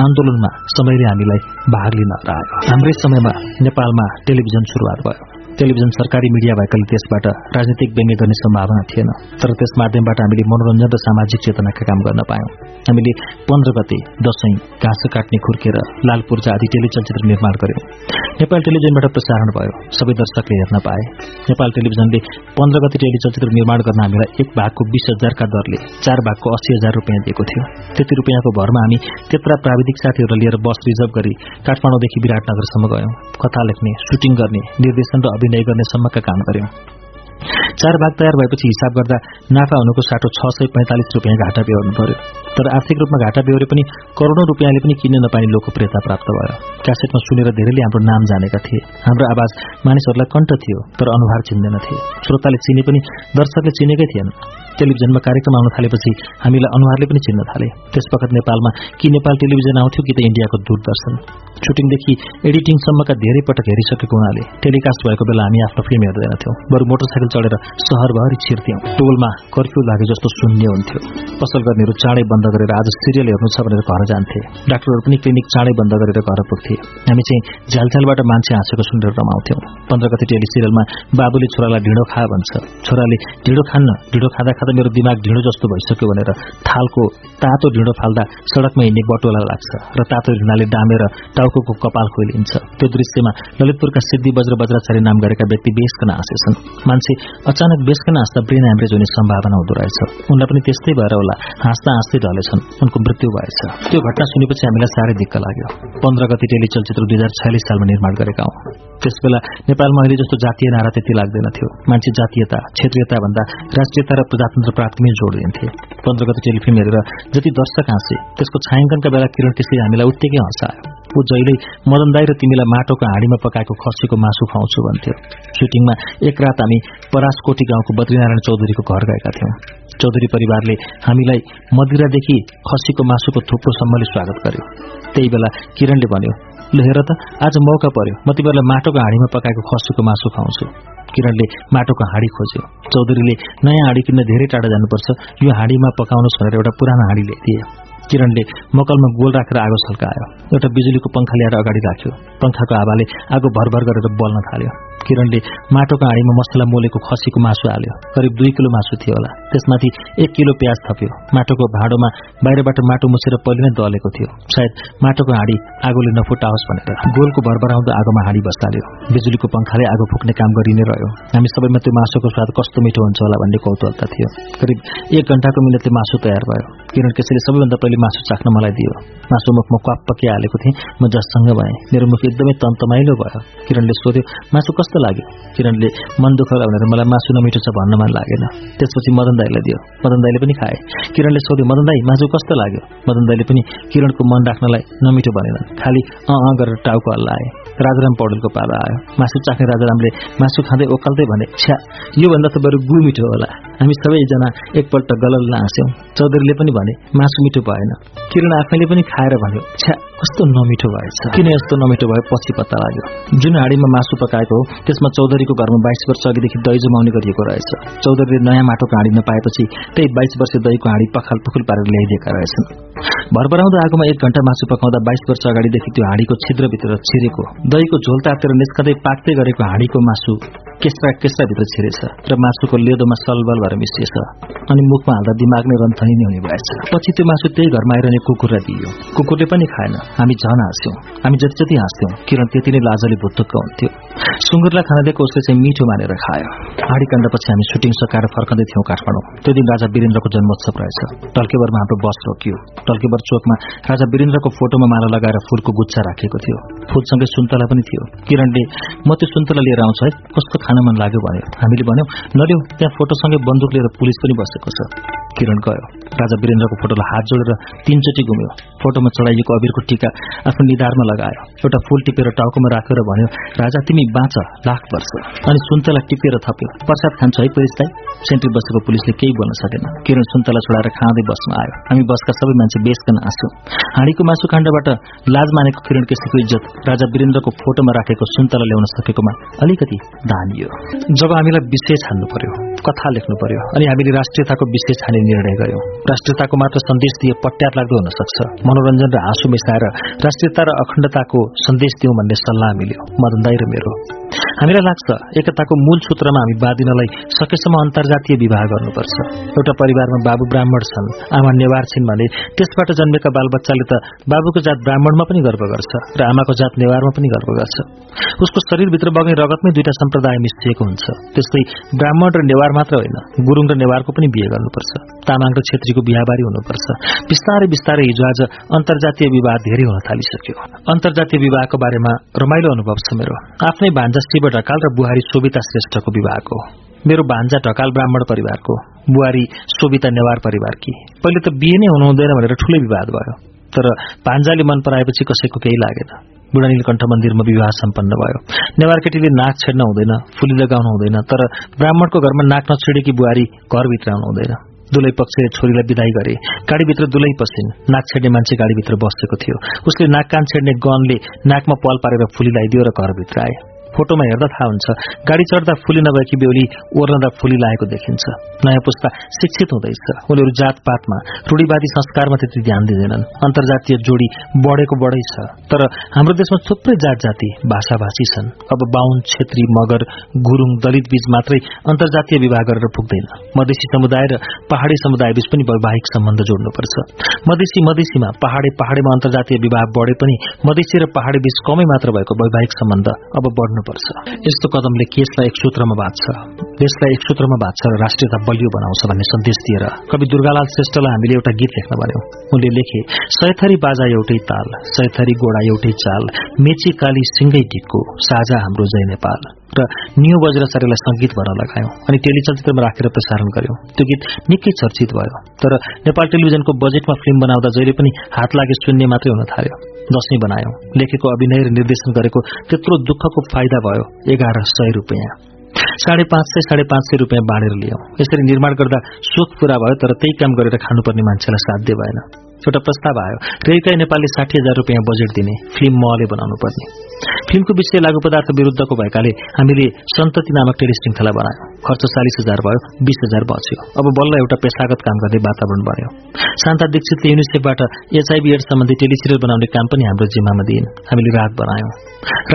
आन्दोलनमा समयले हामीलाई भाग लिन हरायो हाम्रै समयमा नेपालमा टेलिभिजन सुरुवात भयो। टेलिभिजन सरकारी मिडिया भएकाले त्यसबाट राजनीतिक व्यङ्ग्य गर्ने सम्भावना थिएन। तर त्यस माध्यमबाट हामीले मनोरञ्जन र सामाजिक चेतनाका काम गर्न पायौं। हामीले पन्ध्र गते दशैं घाँस काट्ने खुर्केर लाल पूर्जा आदि टेलिचलचित्र निर्माण गर्यौं। नेपाल टेलिभिजनबाट प्रसारण भयो। सबै दर्शकले हेर्न पाए। नेपाल टेलिभिजनले पन्ध्र गते टेलिचलचित्र निर्माण गर्न हामीलाई एक भागको बीस हजारका दरले चार भागको अस्सी हजार रुपियाँ दिएको थियो। त्यति रुपियाँको भरमा हामी त्यत्रा प्राविधिक साथीहरूलाई लिएर बस रिजर्भ गरी काठमाडौँदेखि विराटनगरसम्म गयौं। कथा लेख्ने सुटिङ गर्ने निर्देशन र अभिनय गर्ने सम्मका काम गर्यौं। चार भाग तयार भएपछि हिसाब गर्दा नाफा हुनुको साटो छ सय पैंतालिस रुपियाँ घाटा बेहोर्नु पर्यो। तर आर्थिक रूपमा घाटा बेहोरे पनि करोडौं रुपियाँले पनि किन्न नपाइने लोकप्रियता प्राप्त भयो। क्यासेटमा सुनेर धेरैले हाम्रो नाम जानेका थिए। हाम्रो आवाज मानिसहरूलाई कण्ठ थियो तर अनुहार चिन्दैनथे श्रोताले चिने पनि दर्शकले चिनेकै थिएन। टेलिभिजनमा कार्यक्रम आउन थालेपछि हामीलाई अनुहारले पनि चिन्न थाले। त्यसवखत नेपालमा कि नेपाल टेलिभिजन आउँथ्यो कि त इन्डियाको दूरदर्शन। सुटिङदेखि एडिटिङसम्मका धेरै पटक हेरिसकेको हुनाले टेलिकास्ट भएको बेला हामी आफ्नो फिल्म हेर्दैनथ्यौँ बरु मोटरसाइकल चढेर सहरभरि छिर्थ्यौँ। टोलमा कर्फ्यू लागे जस्तो शून्य हुन्थ्यो। पसल गर्नेहरू चाँडै बन्द गरेर आज सिरियल हेर्नु छ भनेर घर जान्थे। डाक्टरहरू पनि क्लिनिक चाँडै बन्द गरेर घर पुग्थे। हामी चाहिँ झ्यालझ्यालबाट मान्छे हाँसेको सुनेर रमाउँथ्यौँ। पन्ध्र गति टेली सिरियलमा बाबुले छोरालाई ढिँडो खा भन्छ। छोराले ढिँडो खान्न ढिँडो खाँदा खाँदा मेरो दिमाग ढिँडो जस्तो भइसक्यो भनेर थालको तातो ढिँडो फाल्दा सड़कमा हिँड्ने बटोला लाग्छ र तातो ढिँडाले डामेर टाउको कपाल खोलिन्छ त्यो दृश्यमा ललितपुरका सिद्धि बज्र बज्राचार्य नाम गरेका व्यक्ति बेसकन हाँसेछन् मान्छे अचानक बेसकन हाँस्दा ब्रेन ह्यामरेज हुने सम्भावना हुँदो रहेछ। उनलाई पनि त्यस्तै भएर होला। हाँस्दा हाँस्दै ढलेछन् उनको मृत्यु भएछ। त्यो घटना सुनेपछि हामीलाई साह्रै दिक्क लाग्यो। पन्ध्र गति टेली चलचित्र दुई हजार छयालिस सालमा निर्माण गरेका हौं। त्यसबेला नेपालमा अहिले जस्तो जातीय नारा त्यति लाग्दैन थियो मान्छे जातीयता क्षेत्रीयता भन्दा राष्ट्रियता र प्रजातन्त्र प्राप्तिमै जोड दिन्थे गति टेलिफिल्म हेरेर जति दर्शक हाँसे त्यसको छायाङ्कनका बेला किरण त्यसरी हामीलाई उत्तिकै हँसायो। ऊ जहिल्यै मदन दाई र तिमीलाई माटोको हाँडीमा पकाएको खसीको मासु खुवाउँछु भन्थ्यो। सुटिङमा एक रात हामी परासकोटी गाउँको बद्रीनारायण चौधरीको घर गएका थियौं। चौधरी परिवारले हामीलाई मदिरादेखि खसीको मासुको थुप्रोसम्मले स्वागत गर्यो। त्यही बेला किरणले भन्यो ल हेर त आज मौका पर्यो। म तिमीहरूलाई माटोको हाँडीमा पकाएको खसीको मासु खुवाउँछु। किरणले माटोको हाँडी खोज्यो। चौधरीले नयाँ हाँडी किन्न धेरै टाढा जानुपर्छ। यो हाँडीमा पकाउनुहोस् भनेर एउटा पुरानो हाँडी ल्याइदिए किरणले मकलमा गोल राखेर आगो छल्कायो। एउटा बिजुलीको पङ्खा ल्याएर अगाडि राख्यो। पङ्खाको हावाले आगो भरभर गरेर बल्न थाल्यो। किरणले माटोको हाँडीमा मसला मोलेको खसीको मासु हाल्यो। करिब दुई किलो मासु थियो होला। त्यसमाथि एक किलो प्याज थप्यो। माटोको भाँडोमा बाहिरबाट माटो मुसेर पहिले नै दलेको थियो। सायद माटोको हाँडी आगोले नफुटाओस् भनेर। गोलको भरभराउँदो आगोमा हाँडी बसाल्यो बिजुलीको पङ्खाले आगो फुक्ने काम गरि नै रह्यो। हामी सबैमा त्यो मासुको स्वाद कस्तो मिठो हुन्छ होला भन्ने कौतूहलता थियो। करिब एक घण्टाको मिनटले मासु तयार भयो। किरण केसीले सबैभन्दा पहिले मासु चाख्न मलाई दियो। मासु मुखमा क्वाप हालेको थिएँ म जससँग भएँ। मेरो मुख एकदमै तन्तमाइलो भयो। किरणले सोध्यो मासु कस्तो लाग्यो किरणले मन दुःख भनेर मलाई मासु नमिठो छ भन्न मन लागेन त्यसपछि मदन दाईलाई दियो मदन दाईले पनि खाए किरणले सोध्यो मदन दाई मासु कस्तो लाग्यो मदन दाईले पनि किरणको मन राख्नलाई नमिठो भनेन खालि अँ अँ गरेर टाउको हल्लाए राजाराम पौडेलको पालो आयो। मासु चाख्ने राजारामले मासु खाँदै ओकाल्दै भने छ्या योभन्दा त बरु गु मिठो होला। हामी सबैजना एकपल्ट गलल हाँस्यौं चौधरीले पनि भने मासु मिठो भएन। किरण आफैले पनि खाएर भन्यो छ्या कस्तो नमिठो भएछ। किन यस्तो नमिठो भयो पछि पत्ता लाग्यो। जुन हाडीमा मासु पकाएको हो त्यसमा चौधरीको घरमा बाइस वर्ष अघिदेखि दही जमाउने गरिएको रहेछ। चौधरीले नयाँ माटोको हाँडी नपाएपछि त्यही बाइस वर्ष दहीको हाँडी पखाल पुखुल पारेर ल्याइदिएका रहेछन्। भरभराउँदो आगोमा एक घण्टा मासु पकाउँदा बाइस वर्ष अगाडिदेखि त्यो हाँडीको छिद्रभित्र छिरेको। दहीको झोल तातेर निस्कँदै पाक्दै गरेको हाँडीको मासु केस्रा केस्राभित्र छिरेछ र मासुको लेदोमा सलबल भएर मिसिएछ अनि मुखमा हाल्दा दिमाग नै रन्थनी नै हुने भएछ। पछि त्यो मासु त्यही घरमा आइरहने कुकुरलाई दियो कुकुरले पनि खाएन। हामी झन हाँस्यौं। हामी जति जति हाँस्थ्यौं किरण त्यति नै लाजले भुत्तुक्क हुन्थ्यो। सुँगुरलाई खान दिएको उसले चाहिँ मिठो मानेर खायो। हाडी काण्डपछि हामी सुटिङ सकाएर फर्कँदै थियौं काठमाडौँ। त्यो दिन राजा वीरेन्द्रको जन्मोत्सव रहेछ। टल्केबरमा हाम्रो बस रोकियो। टल्केबर चोकमा राजा वीरेन्द्रको फोटोमा माला लगाएर फूलको गुच्छा राखेको थियो। फूलसँगै सुन्तला पनि थियो। किरणले म त्यो सुन्तला लिएर आउँछु है। कस्तो खान मन लाग्यो भन्यो। हामीले भन्यौं नल्यौ त्यहाँ फोटोसँगै बन्दुक लिएर पुलिस पनि बसेको छ। किरण गयो। राजा वीरेन्द्रको फोटोलाई हात जोडेर तीनचोटि घुम्यो। फोटोमा चढाइएको अबिरको टिका आफ्नो निधारमा लगायो। एउटा फूल टिपेर टाउकोमा राखेर भन्यो राजा तिमी बाँच लाख वर्ष। अनि सुन्तला टिपेर थप्यो। प्रसाद खान्छ है पुलिसलाई सेन्ट्री बसेको पुलिसले केही बोल्न सकेन। किरण सुन्तला छोडाएर खाँदै बस्न आयो। हामी बसका सबै मान्छे बेसकन आँस्यौं। हाँडीको मासु काण्डबाट लाज मानेको किरण केसीको इज्जत राजा वीरेन्द्रको फोटोमा राखेको सुन्तला ल्याउन सकेकोमा अलिकति दानियो जब हामीलाई विषय छान्नु पर्यो कथा लेख्नु पर्यो अनि हामीले राष्ट्रियताको विषय छाने निर्णय गर्यौं राष्ट्रियताको मात्र सन्देश दिए पट्यार लाग्दो हुन सक्छ। मनोरञ्जन र हाँसो मिसाएर राष्ट्रियता र अखण्डताको सन्देश दिउँ भन्ने सल्लाह मिल्यो। मदन दाई र मेरो। हामीलाई लाग्छ एकताको मूल सूत्रमा हामी बाँधिनलाई सकेसम्म अन्तर्जातीय विवाह गर्नुपर्छ। एउटा परिवारमा बाबु ब्राह्मण छन् आमा नेवार छिन् भने त्यसबाट जन्मेका बालबच्चाले त बाबुको जात ब्राह्मणमा पनि गर्व गर्छ र आमाको जात नेवारमा पनि गर्व गर्छ उसको शरीरभित्र बग्ने रगतमै दुईटा सम्प्रदाय मिसिएको हुन्छ। त्यस्तै ब्राह्मण र नेवार मात्र होइन गुरुङ र नेवारको पनि बिहे गर्नुपर्छ। तामाङ र छेत्रीको बिहाबारी हुनुपर्छ। बिस्तारै बिस्तारै हिजो आज अन्तर्जातीय विवाह धेरै हुन थालिसक्यो। अन्तर्जातीय विवाहको बारेमा रमाइलो अनुभव छ मेरो। आफ्नै भान्जा शिव ढकाल र बुहारी शोभिता श्रेष्ठको विवाहको। मेरो भान्जा ढकाल ब्राह्मण परिवारको। बुहारी शोभिता नेवार परिवारकी पहिले त बिहे नै हुनु हुँदैन भनेर ठूलै विवाद भयो। तर भान्जाले मन पराएपछि कसैको केही लागेन। बुढानीलकण्ठ मन्दिरमा विवाह सम्पन्न भयो। नेवार केटीले नाक छेड्न हुँदैन फुली लगाउनु हुँदैन तर ब्राह्मणको घरमा नाक नछेडेकी बुहारी घरभित्र आउनु हुँदैन। दुलै पक्षले छोरीलाई विदाई गरे गाडीभित्र दुलै पसिन् नाक छेड्ने मान्छे गाडीभित्र बसेको थियो। उसले नाक कान छेड्ने गनले नाकमा पल पारेर फुली लगाइदियो र घरभित्र आए। फोटोमा हेर्दा थाहा हुन्छ गाडी चढ्दा फुली नभएकी बेहुली ओर्नदा फुली लागेको देखिन्छ। नयाँ पुस्ता शिक्षित हुँदैछ। उनीहरू जातपातमा रूढीवादी संस्कारमा त्यति ध्यान दिँदैनन्। अन्तर्जातीय जोडी बढेको बढै छ। तर हाम्रो देशमा थुप्रै जात जाति भाषाभाषी छन्। अब बाहुन छेत्री मगर गुरूङ दलित बीच मात्रै अन्तर्जातीय विवाह गरेर पुग्दैन। मधेसी समुदाय र पहाड़ी समुदाय बीच पनि वैवाहिक सम्बन्ध जोड्नुपर्छ। मधेसी मधेसीमा पहाडे पहाडेमा अन्तर्जातीय विवाह बढे पनि मधेसी र पहाडी बीच कमै मात्र भएको वैवाहिक सम्बन्ध अब बढ्नु गर्नुपर्छ। यस्तो कदमले केसलाई एक सूत्रमा बाँच्छ देशलाई एक सूत्रमा बाँच्छ र राष्ट्रियता बलियो बनाउँछ भन्ने सन्देश दिएर कवि दुर्गालाल श्रेष्ठलाई हामीले एउटा गीत लेख्न भन्यौं। उनले लेखे सयथरी बाजा एउटै ताल सयथरी गोडा एउटै चाल मेची काली सिंगै टिक्को साझा हाम्रो जय नेपाल। र नियो वज्राचार्यलाई संगीत भन्न लगायौं अनि टेलिचलचित्रमा राखेर प्रसारण गर्यौं। त्यो गीत निकै चर्चित भयो। तर नेपाल टेलिभिजनको बजेटमा फिल्म बनाउँदा जहिले पनि हात लागे सुन्ने मात्रै हुन थाल्यो। दशैं बनायौं। लेखेको अभिनय र निर्देशन गरेको त्यत्रो दुःखको फाइदा भयो एघार सय रुपियाँ। साढे पाँच सय साढे पाँच सय रुपियाँ बाँडेर लियौं। यसरी निर्माण गर्दा सोख पूरा भयो तर त्यही काम गरेर खानुपर्ने मान्छेलाई साध्य भएन। एउटा प्रस्ताव आयो। रेलकाई नेपालले साठी हजार रुपियाँ बजेट दिने फिल्म महले बनाउनु पर्ने। फिल्मको विषय लागू पदार्थ विरूद्धको भएकाले हामीले सन्तति नामक टेली श्रृङ्खला बनायौं। खर्च चालिस हजार भयो बीस हजार बच्यो। अब बल्ल एउटा पेसागत काम गर्ने वातावरण बन्यो। शान्ता दीक्षितले युनिसेफबाट एचआईबी एड सम्बन्धी टेलिसिरियल बनाउने काम पनि हाम्रो जिम्मामा दिइन् हामीले रात बनायौं।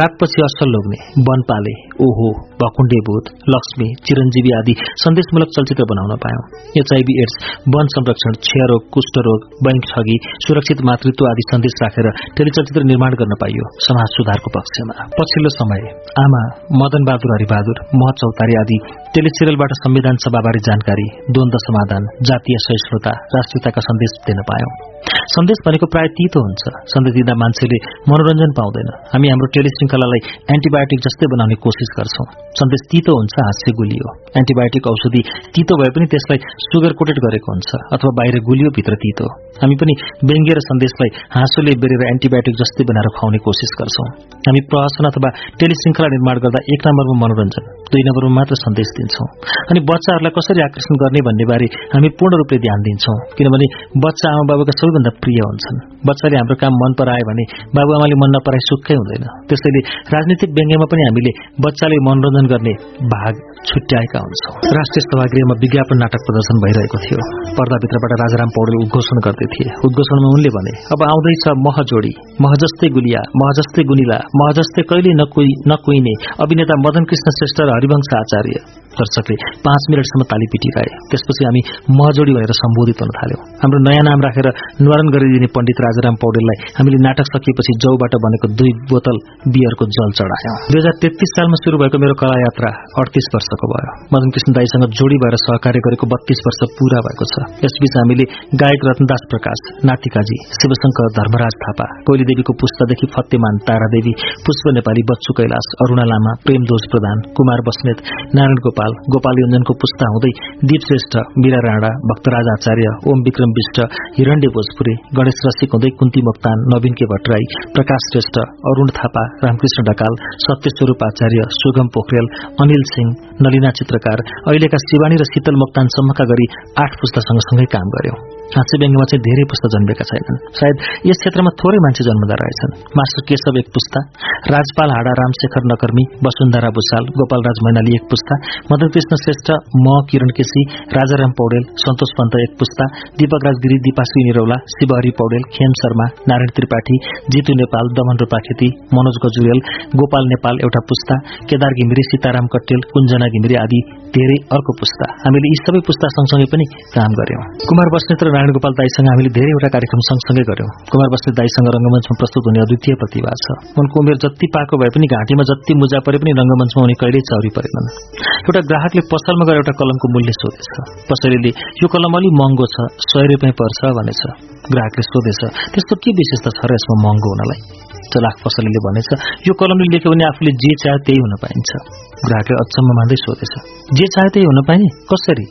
रातपछि असल लोग्ने वनपाले ओहो भकुण्डे भूत लक्ष्मी चिरञ्जीवी आदि सन्देशमूलक चलचित्र बनाउन पायौं। एचआईबी एड्स वन संरक्षण क्षयरोग कुष्ठरोग बैंक ठगी सुरक्षित मातृत्व आदि सन्देश राखेर टेलिचलचित्र निर्माण गर्न पाइयो समाज सुधारको पक्षमा। पछिल्लो समय आमा मदन बहादुर हरिबहादुर मह चौतारी आदि टेलिसिरियलबाट संविधान सभाबारे जानकारी द्वन्द समाधान जातीय सहिष्णुता राष्ट्रियताका सन्देश दिन पायौं। सन्देश भनेको प्राय तितो हुन्छ। सन्देश दिँदा मान्छेले मनोरञ्जन पाउँदैन। हामी हाम्रो टेलिश्रृङ्खलालाई एन्टिबायोटिक जस्तै बनाउने कोसिस गर्छौं। सन्देश तितो हुन्छ हाँस्य गुलियो। एन्टिबायोटिक औषधि तितो भए पनि त्यसलाई सुगर कोटेड गरेको हुन्छ अथवा बाहिर गुलियो भित्र तितो। हामी पनि व्यङ्ग्य र सन्देशलाई हाँसोले बेरेर एन्टिबायोटिक जस्तै बनाएर खुवाउने कोसिस गर्छौं। हामी प्रहसन अथवा टेलिश्रृङ्खला निर्माण गर्दा एक नम्बरमा मनोरञ्जन दुई नम्बरमा मात्र सन्देश दिन्छौं। अनि बच्चाहरूलाई कसरी आकर्षण गर्ने भन्ने बारे हामी पूर्ण रूपले ध्यान दिन्छौं। किनभने बच्चा आमा बाबुका सबैभन्दा प्रिय हुन्छन्। बच्चाले हाम्रो काम मन परायो भने बाबुआमाले मन नपराए सुक्कै हुँदैन। त्यसैले राजनीतिक व्यङ्ग्यमा पनि हामीले बच्चाले मनोरञ्जन गर्ने भाग छुट्याएका हुन्छौं। राष्ट्रिय सभागृहमा विज्ञापन नाटक प्रदर्शन भइरहेको थियो। पर्दाभित्रबाट राजाराम पौडेल उद्घोषण गर्दै थिए। उद्घोषणमा उनले भने अब आउँदैछ मह जोडी मह जस्तै गुलिया मह जस्तै गुनिला मह जस्तै कहिले नकुइने अभिनेता मदन कृष्ण श्रेष्ठ र हरिवंश आचार्य। दर्शकले पाँच मिनटसम्म ताली पिटिरहे। त्यसपछि हामी महजोडी भनेर सम्बोधित हुन थाल्यौं। हाम्रो नयाँ नाम राखेर निवारण गरिदिने पण्डित राजाराम पौडेललाई हामीले नाटक सकिएपछि जौबाट बनेको दुई बोतल बियरको जल चढायौं। दुई हजार तेत्तीस सालमा शुरू भएको मेरो कला यात्रा अडतिस वर्षको भयो। मदन कृष्ण दाईसँग जोडी भएर सहकार्य गरेको बत्तीस वर्ष पूरा भएको छ। यसबीच हामीले गायक रत्नदास प्रकाश नातिकाजी शिवशंकर धर्मराज थापा कोइली देवीको पुस्तादेखि फतेमान तारादेवी पुष्प नेपाली बच्चु कैलाश अरूणा लामा प्रेमदोज प्रधान कुमार बस्नेत नारायण गोपाल गोपाल योजनको पुस्ता हुँदै दीप श्रेष्ठ मीरा राणा भक्तराज आचार्य ओम विक्रम विष्ट भोजपुरी गणेश रसिक हुँदै कुन्ती मोक्तान नवीन के भट्टराई प्रकाश श्रेष्ठ अरूण थापा रामकृष्ण ढकाल सत्यस्वरूप आचार्य सुगम पोखरेल अनिल सिंह नलिना चित्रकार अहिलेका शिवानी र शीतल मोक्तानसम्मका गरी आठ पुस्ता सँगसँगै काम गर्यो। हाँस्य व्यङ्गमा चाहिँ धेरै पुस्ता जन्मेका छैनन्। सायद यस क्षेत्रमा थोरै मान्छे जन्मदा रहेछन्। मास्टर केशव एक पुस्ता राजपाल हाडा रामशेखर नकर्मी वसुन्धरा भूषाल गोपालराज मैनाली एक पुस्ता मदन कृष्ण श्रेष्ठ म किरण केसी राजाराम पौडेल सन्तोष पन्त एक पुस्ता दीपक राज गिरी दिपाश्री निरौला शिवहरी पौडेल खेम शर्मा नारायण त्रिपाठी जितु नेपाल दमन रूपाखेती मनोज गजुरेल गोपाल नेपाल एउटा पुस्ता केदार घिमिरे सीताराम कटेल कुञ्जना घिमिरे आदि धेरै अर्को पुस्ता। हामीले यी सबै पुस्ता सँगसँगै पनि काम गर्यौं। कुमार बस्नेत र नारायण गोपाल दाईसँग हामीले धेरैवटा कार्यक्रम सँगसँगै गर्यौं। कुमार बस्नेत दाईसँग रंगमञ्चमा प्रस्तुत हुने अद्वितीय प्रतिभा छ। उनको उमेर जति पाएको भए पनि घाँटीमा जति मुजा परे पनि रंगमञ्चमा उनी कहिल्यै चौरी परेनन्। एउटा ग्राहकले पसलमा गएर एउटा कलमको मूल्य सोधेछ। पसलेले यो कलम अलि महँगो छ सय रुपियाँ पर्छ भनेछ। ग्राहकले सोधेछ त्यस्तो के विशेषता छ र यसमा महँगो हुनलाई? चलाख पसलेले भनेछ यो कलमले लेख्यो भने आफूले जे चाहे त्यही हुन पाइन्छ। ग्राहकले अचम्म मान्दै सोधेछ जे चाहे त्यही हुन पाइने? कसरी?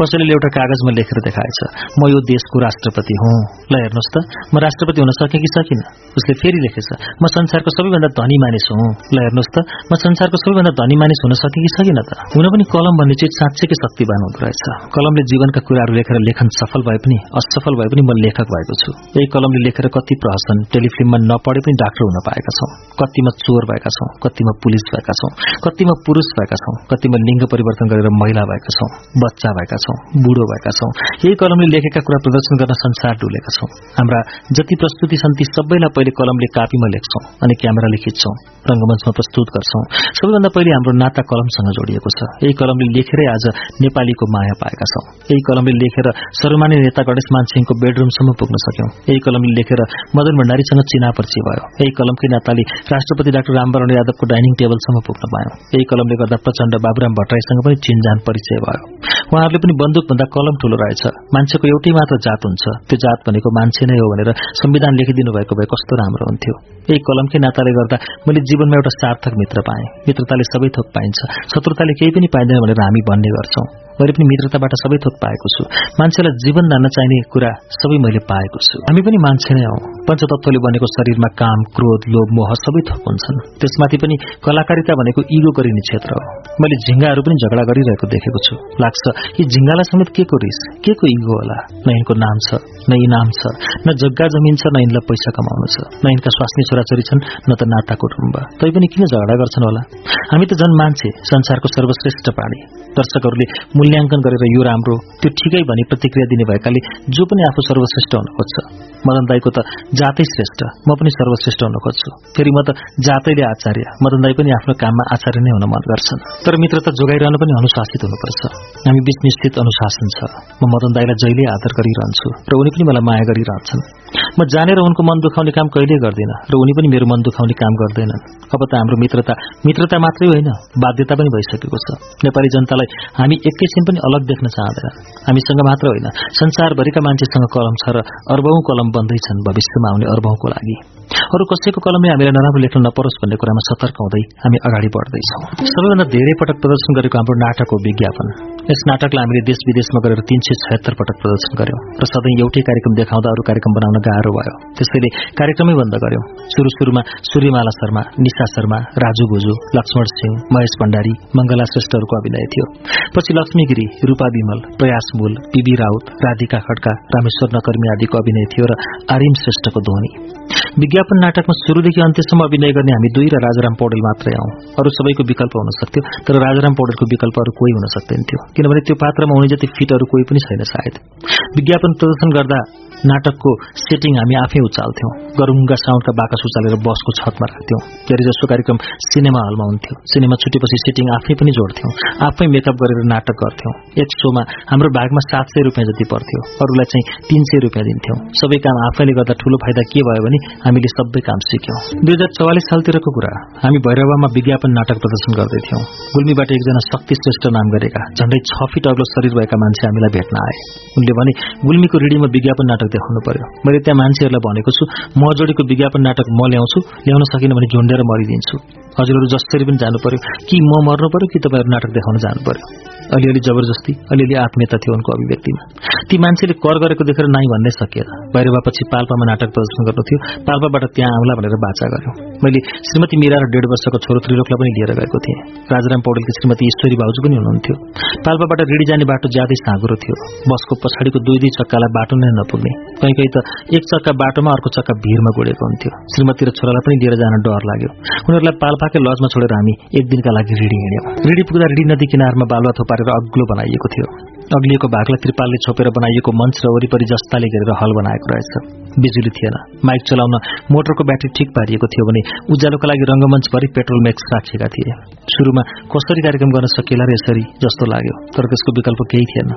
पसलेले एउटा कागजमा लेखेर देखाएछ म यो देशको राष्ट्रपति हुँ। ल हेर्नुहोस् त म राष्ट्रपति हुन सकेँ कि सकिनँ? उसले फेरि लेखेछ म संसारको सबैभन्दा धनी मानिस हुँ। ल हेर्नुहोस् त म संसारको सबैभन्दा धनी मानिस हुन सकेँ कि सकिनँ त? हुन पनि कलम भन्ने चिज साँच्चैकै शक्तिवान हुँदो रहेछ? कलमले जीवनका कुराहरू लेखेर लेखन सफल भए पनि असफल भए पनि म लेखक भएको छु। यही कलमले लेखेर कति प्रहसन टेलिफिल्ममा नपढे पनि डाक्टर हुन पाएका छौं। कतिमा चोर भएका छौं कतिमा पुलिस भएका छौं कतिमा पुरुष भएका छौं कतिमा लिङ्ग परिवर्तन गरेर महिला भएका छौं बच्चा भएका छौं बुढो भएका छौं। यही कलमले लेखेका कुरा प्रदर्शन गर्न संसार डुलेका छौं। हाम्रा जति प्रस्तुति छन् ती सबैलाई पहिले कलमले कापीमा लेख्छौं अनि क्यामेराले खिच्छौं रंगमञ्चमा प्रस्तुत गर्छौं। सबैभन्दा पहिले हाम्रो नाता कलमसँग जोडिएको छ। यही कलमले लेखेरै आज नेपालीको माया पाएका छौं। यही कलमले लेखेर सर्वमान्य नेता गणेश मानसिंहको बेडरूमसम्म पुग्न सक्यौं। यही कलमले लेखेर मदन भण्डारीसँग चिना परिचय भयो। यही कलमकै नाताले राष्ट्रपति डाक्टर रामवरण यादवको डाइनिङ टेबलसम्म पुग्न पायौं। यही कलमले गर्दा प्रचण्ड बाबुराम भट्टराईसँग पनि चिनजान परिचय भयो। उहाँहरूले पनि बन्दुकभन्दा कलम ठूलो रहेछ। मान्छेको एउटै मात्र जात हुन्छ। त्यो जात भनेको मान्छे नै हो भनेर संविधान लेखिदिनु भएको भए कस्तो राम्रो हुन्थ्यो। यही कलमकै नाताले गर्दा मैले जीवनमा एउटा सार्थक मित्र पाएँ। मित्रताले सबै थोक पाइन्छ। शत्रुताले केही पनि पाइँदैन भनेर हामी भन्ने गर्छौं। मैले पनि मित्रताबाट सबै थोक पाएको छु। मान्छेलाई जीवन धान्न चाहिने कुरा सबै मैले पाएको छु। हामी पनि मान्छे नै हौ। पञ्चतत्वले बनेको शरीरमा काम क्रोध लोभ मोह सबै थोक हुन्छन्। त्यसमाथि पनि कलाकारिता भनेको इगो गरिने क्षेत्र हो। मैले झिङ्गाहरू पनि झगडा गरिरहेको देखेको छु। लाग्छ यी झिङ्गालाई समेत के को रिस? के को इगो होला? न यिनको नाम छ न इनाम छ न जग्गा जमिन छ न यिनलाई पैसा कमाउनु छ। न यिनका स्वास्नी छोराछोरी छन् न त नाता कुटुम्ब। तै पनि किन झगडा गर्छन् होला? हामी त झन् मान्छे संसारको सर्वश्रेष्ठ प्राणी। दर्शकहरूले मूल्याङ्कन गरेर यो राम्रो त्यो ठिकै भनी प्रतिक्रिया दिने भएकाले जो पनि आफू सर्वश्रेष्ठ हुन खोज्छ। मदन दाईको त जातै श्रेष्ठ म पनि सर्वश्रेष्ठ हुन खोज्छु। फेरि म त जातैले आचार्य मदन दाई पनि आफ्नो काममा आचार्य नै हुन मन गर्छन्। तर मित्रता जोगाइरहनु पनि अनुशासित हुनुपर्छ। हामी बीच निश्चित अनुशासन छ। म मदन दाईलाई जहिले आदर गरिरहन्छु र उनी पनि मलाई माया गरिरहन्छन्। म जानेर उनको मन दुखाउने काम कहिल्यै गर्दिनँ र उनी पनि मेरो मन दुखाउने काम गर्दैनन्। अब त हाम्रो मित्रता मित्रता मात्रै होइन बाध्यता पनि भइसकेको छ। नेपाली जनतालाई हामी एकैछिन पनि अलग देख्न चाहँदैनन्। हामीसँग मात्र होइन संसारभरिका मान्छेसँग कलम छ र अर्बौं कलम बन्दैछन् भविष्यमा आउने अर्बौंको लागि। अरू कसैको कलमले हामीलाई नराम्रो लेख्न नपरोस् भन्ने कुरामा सतर्क हुँदै हामी अगाडि बढ्दैछौँ। सबैभन्दा धेरै पटक प्रदर्शन गरेको हाम्रो नाटक हो विज्ञापन। यस नाटकलाई हामीले देश विदेशमा गरेर तीन सय छयत्तर पटक प्रदर्शन गर्यौं। र सधैँ एउटै कार्यक्रम देखाउँदा अरू कार्यक्रम बनाउन गाह्रो भयो। त्यसैले कार्यक्रमै बन्द गर्यौं सुरु सुरुमा सूर्यमाला शर्मा निशा शर्मा राजु भुजु लक्ष्मण सिंह महेश भण्डारी मंगला श्रेष्ठहरूको अभिनय थियो। पछि लक्ष्मी गिरी रूपा विमल प्रयास मूल पीबी राउत राधिका खड्का रामेश्वर नकर्मी आदिको अभिनय थियो र आर्यन श्रेष्ठको ध्वनि। विज्ञापन नाटकमा शुरूदेखि अन्त्यसम्म अभिनय गर्ने हामी दुई र राजाराम पौडेल मात्रै हौ। अरू सबैको विकल्प हुन सक्थ्यो तर राजाराम पौडेलको विकल्प अरू कोही हुन सक्दैनथ्यो किनभने त्यो पात्रमा हुने जति फिट अरू कोही पनि छैन सायद। विज्ञापन प्रदर्शन गर्दा नाटकको सेटिङ हामी आफै उचाल्थ्यौं गरुङ्गा साउन्डका बाकस उचालेर बसको छतमा राख्थ्यौं धेरै जसो कार्यक्रम सिनेमा हलमा हुन्थ्यो सिनेमा छुटेपछि सेटिङ आफै पनि जोड्थ्यौं आफै मेकअप गरेर नाटक गर्थ्यौं। एक शोमा हाम्रो भागमा सात सय रुपियाँ जति पर्थ्यो अरूलाई चाहिँ तीन सय रुपियाँ दिन्थ्यौं। सबै काम आफैले गर्दा ठूलो फाइदा के भयो भने हामीले सबै काम सिक्यौं। दुई हजार चौवालिस सालतिरको कुरा हामी भैरवामा विज्ञापन नाटक प्रदर्शन गर्दैथ्यौं। गुल्मीबाट एकजना शक्ति श्रेष्ठ नाम गरेका झण्डै छ फिट अग्लो शरीर भएका मान्छे हामीलाई भेट्न आए। उनले भने गुल्मीको रिडीमा विज्ञापन नाटक देखाउनु पर्यो। मैले त्यहाँ मान्छेहरूलाई भनेको छु म जोडीको विज्ञापन नाटक म ल्याउँछु ल्याउन सकिनँ भने झुन्डेर मरिदिन्छु। हजुरहरू जसरी पनि जानु पर्यो कि म मर्नु पर्यो कि तपाईँहरू नाटक देखाउन जानु पर्यो? अलिअलि जबरजस्ती अलिअलि आत्मीयता थियो उनको अभिव्यक्तिमा। ती मान्छेले कर गरेको देखेर नाइ भन्नै सकिएन भैरवापछि पाल्पामा नाटक प्रदर्शन गर्नु थियो पाल्पाबाट त्यहाँ आउला भनेर बाचा गर्यो। मैले श्रीमती मीरा र डेढ वर्षको छोरो त्रिलोकलाई पनि लिएर गएको थिएँ। राजाराम पौडेलकी श्रीमती ईश्वरी भाउजू पनि हुनुहुन्थ्यो। पाल्पाबाट रिडी जाने बाटो ज्यादै साँगुरो थियो। बसको पछाडिको दुई दुई चक्कालाई बाटो नै नपुग्ने। कहीँ कहीँ त एक चक्का बाटोमा अर्को चक्का भिरमा गुडेको हुन्थ्यो। श्रीमती र छोरालाई पनि लिएर जान डर लाग्यो। उनीहरूलाई पाल्पाकै लजमा छोडेर हामी एक दिनका लागि रिडी हिँड्यौँ। रिडी पुग्दा रिडी नदी किनारमा बालुवा थोपारेर अग्लो बनाइएको थियो। अग्लिएको भागलाई त्रिपालले छोपेर बनाइएको मञ्च र वरिपरि जस्ताले घेरेर हल बनाएको रहेछ। बिजुली थिएन। माइक चलाउन मोटरको ब्याट्री ठिक पारिएको थियो भने उज्यालोका लागि रङ्गमञ्चभरि पेट्रोल म्याक्स राखिएका थिए। सुरुमा कसरी कार्यक्रम गर्न सकिएला र यसरी जस्तो लाग्यो तर त्यसको विकल्प केही थिएन।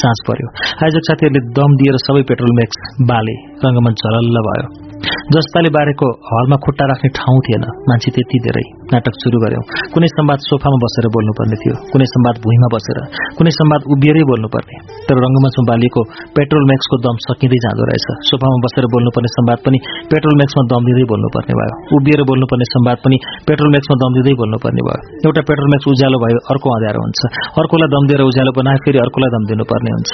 चाँच पर्यो। आयोजक साथीहरूले दम दिएर सबै पेट्रोल म्याक्स बाले रङ्गमञ्च हलल्ल भयो। जस्ताले बारेको हलमा खुट्टा राख्ने ठाउँ थिएन मान्छे त्यति धेरै नाटक सुरु गर्यौं। कुनै संवाद सोफामा बसेर बोल्नुपर्ने थियो कुनै संवाद भुइँमा बसेर कुनै संवाद उभिएरै बोल्नुपर्ने। तर रङ्गमञ्चमा बालिएको पेट्रोल म्याक्सको दम सकिँदै जाँदो रहेछ। सोफामा बसेर बोल्नुपर्ने संवाद पनि पेट्रोल म्याक्समा दम दिँदै बोल्नुपर्ने भयो। उभिएर बोल्नुपर्ने संवाद पनि पेट्रोल म्याक्समा दम दिँदै बोल्नुपर्ने भयो। एउटा पेट्रोल म्याक्स उज्यालो भयो अर्को अँध्यारो हुन्छ। अर्कोलाई दम दिएर उज्यालो बनाए फेरि अर्कोलाई दम दिनुपर्ने हुन्छ।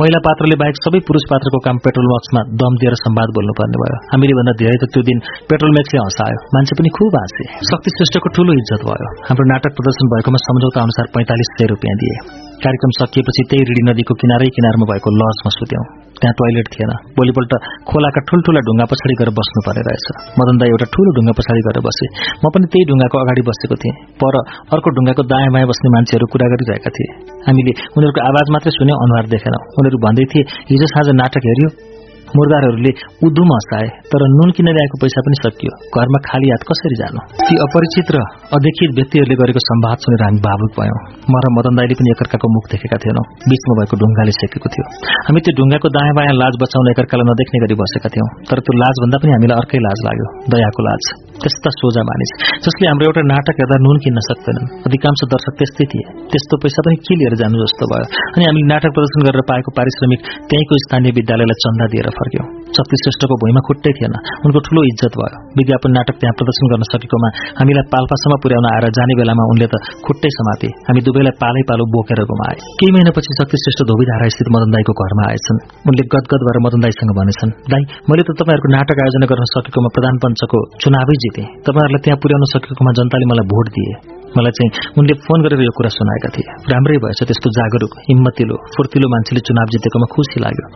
महिला पात्रले बाहेक सबै पुरुष पात्रको काम पेट्रोल म्याक्समा दम दिएर संवाद बोल्नुपर्ने भयो। हामीले भन्दा धेरै त त्यो दिन पेट्रोल म्याक्सले हँसायो मान्छे पनि खुब हाँसे। शक्ति श्रेष्ठको ठूलो इज्जत भयो। हाम्रो नाटक प्रदर्शन भएकोमा सम्झौता अनुसार पैंतालिस सय रुपियाँ दिए। कार्यक्रम सकिएपछि त्यही रिडी नदीको किनारै किनारमा भएको लजमा सुत्यौं। त्यहाँ टोयलेट थिएन। भोलिपल्ट खोलाका ठुल्ठुला ढुङ्गा पछाडि गएर बस्नु पर्ने रहेछ। मदन दाई एउटा ठूलो ढुङ्गा पछाडि गएर बसे। म पनि त्यही ढुङ्गाको अगाडि बसेको थिएँ। पर अर्को ढुङ्गाको दायाँ बायाँ बस्ने मान्छेहरू कुरा गरिरहेका थिए। हामीले उनीहरूको आवाज मात्रै सुन्यौं अनुहार देखेनौं। उनीहरू भन्दै थिए हिजो साँझ नाटक हेऱ्यो? मुर्दारहरूले उधुम हँसाए तर नुन किन ल्याएको पैसा पनि सकियो? घरमा खाली हात कसरी जानु? ती अपरिचित र अदेखित व्यक्तिहरूले गरेको सम्वाद सुनेर हामी भावुक भयौं। म र मदन दाईले पनि एकअर्काको मुख देखेका थिएनौं। बीचमा भएको ढुङ्गाले सेकेको थियो। हामी त्यो ढुङ्गाको दायाँ बायाँ लाज बचाउन एकअर्कालाई नदेख्ने गरी बसेका थियौं। तर त्यो लाज भन्दा पनि हामीलाई अर्कै लाज लाग्यो दयाको लाज। त्यस्ता सोझा मानिस। जसले हाम्रो एउटा नाटक हेर्दा नुन किन्न सक्दैनन्। अधिकांश दर्शक त्यस्तै थिए। त्यस्तो पैसा पनि के लिएर जानु जस्तो भयो? अनि हामीले नाटक प्रदर्शन गरेर पाएको पारिश्रमिक त्यहीँको स्थानीय विद्यालयलाई चन्दा दिएर फर्क्यौं। शक्ति श्रेष्ठको भुइँमा खुट्टै थिएन। उनको ठूलो इज्जत भयो। विज्ञापन नाटक त्यहाँ प्रदर्शन गर्न सकेकोमा हामीलाई पाल्पासम्म पुर्याउन आएर जाने बेलामा उनले त खुट्टै समाते। हामी दुवैलाई पालै पालो बोकेर गुमाए। केही महिनापछि शक्ति श्रेष्ठ धोबीधारा स्थित मदन दाईको घरमा आएछन्। उनले गदगद भएर मदन दाईसँग भनेछन् दाई मैले त तपाईँहरूको नाटक आयोजना गर्न सकेकोमा प्रधान पञ्चको चुनावै जिते। तपाईँहरूलाई त्यहाँ पुर्याउन सकेकोमा जनताले मलाई भोट दिए। मलाई चाहिँ उनले फोन गरेर यो कुरा सुनाएका थिए। राम्रै भएछ त्यस्तो जागरूक हिम्मतिलो फुर्तिलो मान्छेले चुनाव जितेकोमा खुसी लाग्यो।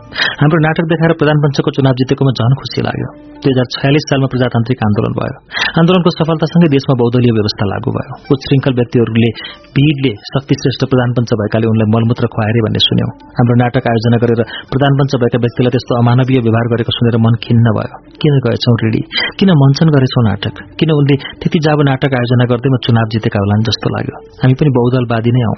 हाम्रो नाटक देखाएर प्रधान पञ्चको चुनाव जितेकोमा झन खुसी लाग्यो। दुई हजार छयालिस सालमा प्रजातान्त्रिक आन्दोलन भयो। आन्दोलनको सफलतासँगै देशमा बौद्धलीय व्यवस्था लागू भयो। उच्छृङ्खल व्यक्तिहरूले भीड़ले शक्ति श्रेष्ठ प्रधान पञ्च भएकाले उनलाई मलमूत्र खुवाएरै भन्ने सुन्यौं। हाम्रो नाटक आयोजना गरेर प्रधान पञ्च भएका व्यक्तिलाई त्यस्तो अमानवीय व्यवहार गरेको सुनेर मन खिन्न भयो। किन गएछौ रेडी? किन मञ्चन गरेछौ नाटक? किन उनले त्यति जाब नाटक आयोजना गर्दैमा चुनाव जितेका होलान् जस्तो लाग्यो। हामी पनि बहुदलवादी नै हौ।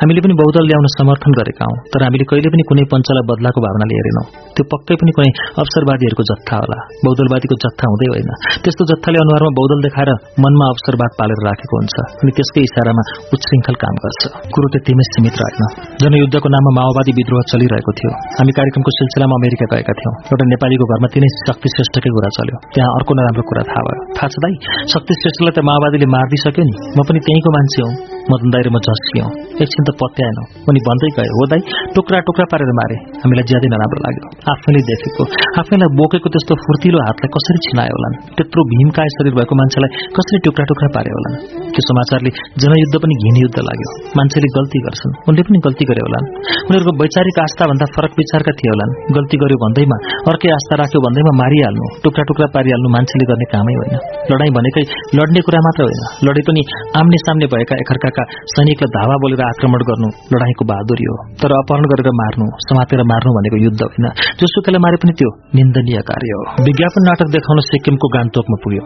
हामीले पनि बहुदल ल्याउन समर्थन गरेका हौं तर हामीले कहिले पनि कुनै पञ्चलाई बदलाको भावनाले हेरेनौं त्यो पक्कै पनि कुनै अवसरवादीहरूको जत्था होला। बहुदलवादीको जत्था हुँदै होइन। त्यस्तो जत्थाले अनुहारमा बहुदल देखाएर मनमा अवसरवाद पालेर राखेको हुन्छ अनि त्यसकै इसारामा उच्छृङ्खल काम गर्छ। कुरो त्यतिमै सीमित रहेन जनयुद्धको नाममा माओवादी विद्रोह चलिरहेको थियो। हामी कार्यक्रमको सिलसिलामा अमेरिका गएका थियौं। एउटा नेपालीको घरमा तिनै शक्ति श्रेष्ठकै कुरा चल्यो। त्यहाँ अर्को नराम्रो कुरा थाहा भयो। थाहा छ दाई शक्ति श्रेष्ठलाई त माओवादीले मारिदिइसक्यो नि। म पनि त्यहीँको मान्छे हौ। मदन दाई र म एकछिन त पत्याएनौ उनी भन्दै गए हो दाई टुक्रा टुक्रा पारेर मारे। हामीलाई ज्यादै नराम्रो लाग्यो। आफैले देखेको आफैलाई बोकेको त्यस्तो फुर्तिलो हातलाई कसरी छिनायो होलान्? त्यत्रो भीमकाय शरीर भएको मान्छेलाई कसरी टुक्रा टुक्रा पारे होलान्? त्यो समाचारले जनयुद्ध पनि घिन युद्ध लाग्यो। मान्छेले गल्ती गर्छन्। उनले पनि गल्ती गरे होलान्। उनीहरूको वैचारिक आस्था भन्दा फरक विचारका थिए होलान्। गल्ती गर्यो भन्दैमा अर्कै आस्था राख्यो भन्दैमा मारिहाल्नु टुक्रा टुक्रा पारिहाल्नु मान्छेले गर्ने कामै होइन। लडाईँ भनेकै लड्ने कुरा मात्र होइन। लडाई पनि आम्ने सामने भएका एकअर्काका सैनिकलाई धावा बोलेर आक्रमण गर्नु लडाईँको बहादुरी हो। तर अपहरण गरेर मार्नु समातेर मार्नु भनेको युद्ध होइन। जोसुकैलाई मारे पनि त्यो निन्दनीय कार्य हो। विज्ञापन नाटक देखाउन सिक्किमको गान्तोकमा पुग्यो।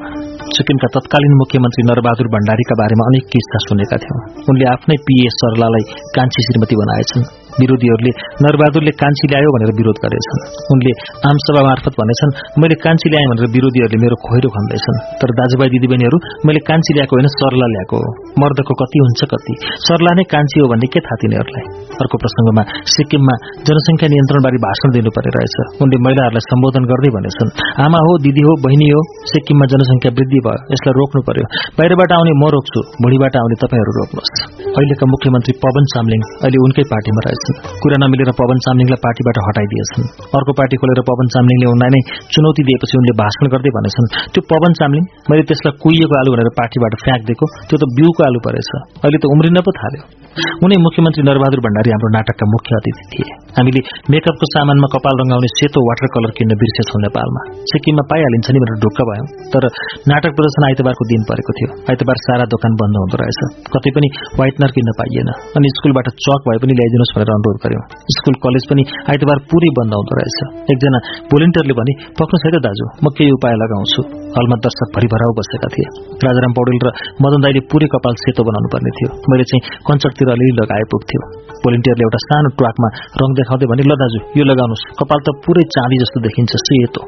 सिक्किमका तत्कालीन मुख्यमन्त्री नरबहादुर भण्डारीका बारेमा अनेक किस्सा सुनेका थियौं। उनले आफ्नै पीए सरलालाई कान्छी श्रीमती बनाएछन्। विरोधीहरूले नरबहादुरले कान्छी ल्यायो भनेर विरोध गरेछन् उनले आमसभा मार्फत भनेछन् मैले कान्छी ल्याएँ भनेर विरोधीहरूले मेरो खोइरो खन्दैछन्। तर दाजुभाइ दिदीबहिनीहरू मैले कान्छी ल्याएको होइन सरला ल्याएको हो। मर्दको कति हुन्छ कति। सरला नै कान्छी हो भन्ने के थाहा तिनीहरूलाई? अर्को प्रसंगमा सिक्किममा जनसंख्या नियन्त्रणबारे भाषण दिनुपर्ने रहेछ। उनले महिलाहरूलाई सम्बोधन गर्दै भनेछन् आमा हो दिदी हो बहिनी हो सिक्किममा जनसंख्या वृद्धि भयो यसलाई रोक्नु पर्यो। बाहिरबाट आउने म रोक्छु भुँडीबाट आउने तपाईँहरू रोक्नुहोस्। अहिलेका मुख्यमन्त्री पवन चामलिङ अहिले उनकै पार्टीमा रहेछन् कुरा नमिलेर पवन चामलिङलाई पार्टीबाट हटाइदिएछन्। अर्को पार्टी खोलेर पवन चामलिङले उनलाई नै चुनौती दिएपछि उनले भाषण गर्दै भनेछन् त्यो पवन चामलिङ मैले त्यसलाई कुहिएको आलु भनेर पार्टीबाट फ्याँकिदिएको त्यो त बिउको आलु परेछ। अहिले त उम्रिन पो थाल्यो। उनै मुख्यमन्त्री नरबहादुर भण्डारी हाम्रो नाटकका मुख्य अतिथि थिए। हामीले मेकअपको सामानमा कपाल रंगाउने सेतो वाटर कलर किन्न बिर्सेछौं नेपालमा। सिक्किममा पाइहालिन्छ नि भनेर ढुक्क भयौं। तर नाटक प्रदर्शन आइतबारको दिन परेको थियो। आइतबार सारा दोकान बन्द हुँदो रहेछ। कतै पनि व्हाइटनर किन्न पाइएन। अनि स्कूलबाट चक भए पनि ल्याइदिनुहोस् भनेर अनुरोध गर्यौं। स्कूल कलेज पनि आइतबार पुरै बन्द आउँदो रहेछ। एकजना भोलिन्टियरले भने पक्नु छैन दाजु म केही उपाय लगाउँछु। हलमा दर्शक भरिभराउ बसेका थिए। राजाराम पौडेल र मदन दाईले पुरै कपाल सेतो बनाउनु पर्ने थियो। मैले चाहिँ कञ्चरतिर अलिअलि लगाए पुग्थ्यो। भोलिन्टियरले एउटा सानो ट्वाकमा रङ देखाउँदै भने ल दाजु यो लगाउनुहोस्। कपाल त पुरै चाँदी जस्तो देखिन्छ सेतो।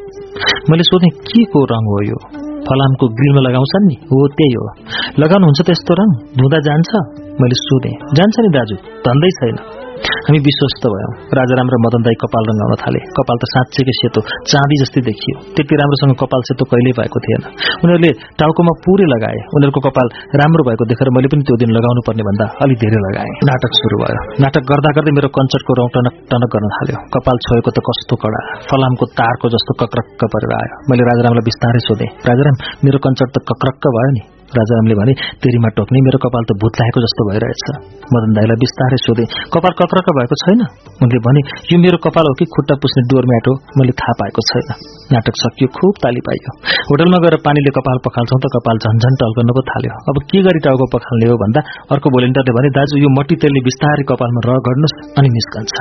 मैले सोधेँ के को रङ हो यो? फलामको ग्रिलमा लगाउँछन् नि? हो त्यही हो। लगाउनुहुन्छ त यस्तो रङ? धुँदा जान्छ? मैले सोधेँ जान्छ नि दाजु धन्दै छैन। हामी विश्वस्त भयौँ। राजाराम र मदन दाई कपाल रङ्गाउन थाले। कपाल त साँच्चैकै सेतो चाँदी जस्तै देखियो। त्यति राम्रोसँग कपाल सेतो कहिल्यै भएको थिएन। उनीहरूले टाउकोमा पुरै लगाए। उनीहरूको कपाल राम्रो भएको देखेर मैले पनि त्यो दिन लगाउनु पर्ने भन्दा अलिक धेरै लगाएँ। नाटक सुरु भयो। नाटक गर्दा गर्दै मेरो कञ्चरको रौँ टनक टनक गर्न थाल्यो। कपाल छोएको त कस्तो कडा। फलामको तारको जस्तो कक्रक्क परेर आयो। मैले राजारामलाई बिस्तारै सोधेँ राजाराम मेरो कञ्चर त कक्रक्क भयो नि? राजारामले भने तेरीमा टोक्ने मेरो कपाल त भूत लागेको जस्तो भइरहेछ। मदन दाईलाई बिस्तारै सोधे कपाल कक्रक भएको छैन? उनले भने यो मेरो कपाल हो कि खुट्टा पुस्ने डोरम्याट हो? मैले थाहा पाएको छैन। नाटक सकियो खुब ताली पाइयो। होटलमा गएर पानीले कपाल पखाल्छौँ त कपाल झन्झन टल्कन पो थाल्यो। अब के गरी टाउको पखाल्ने हो भन्दा अर्को भोलिन्टरले भने दाजु यो मट्टी तेलले बिस्तारै कपालमा र गर्नुहोस् अनि निस्कन्छ।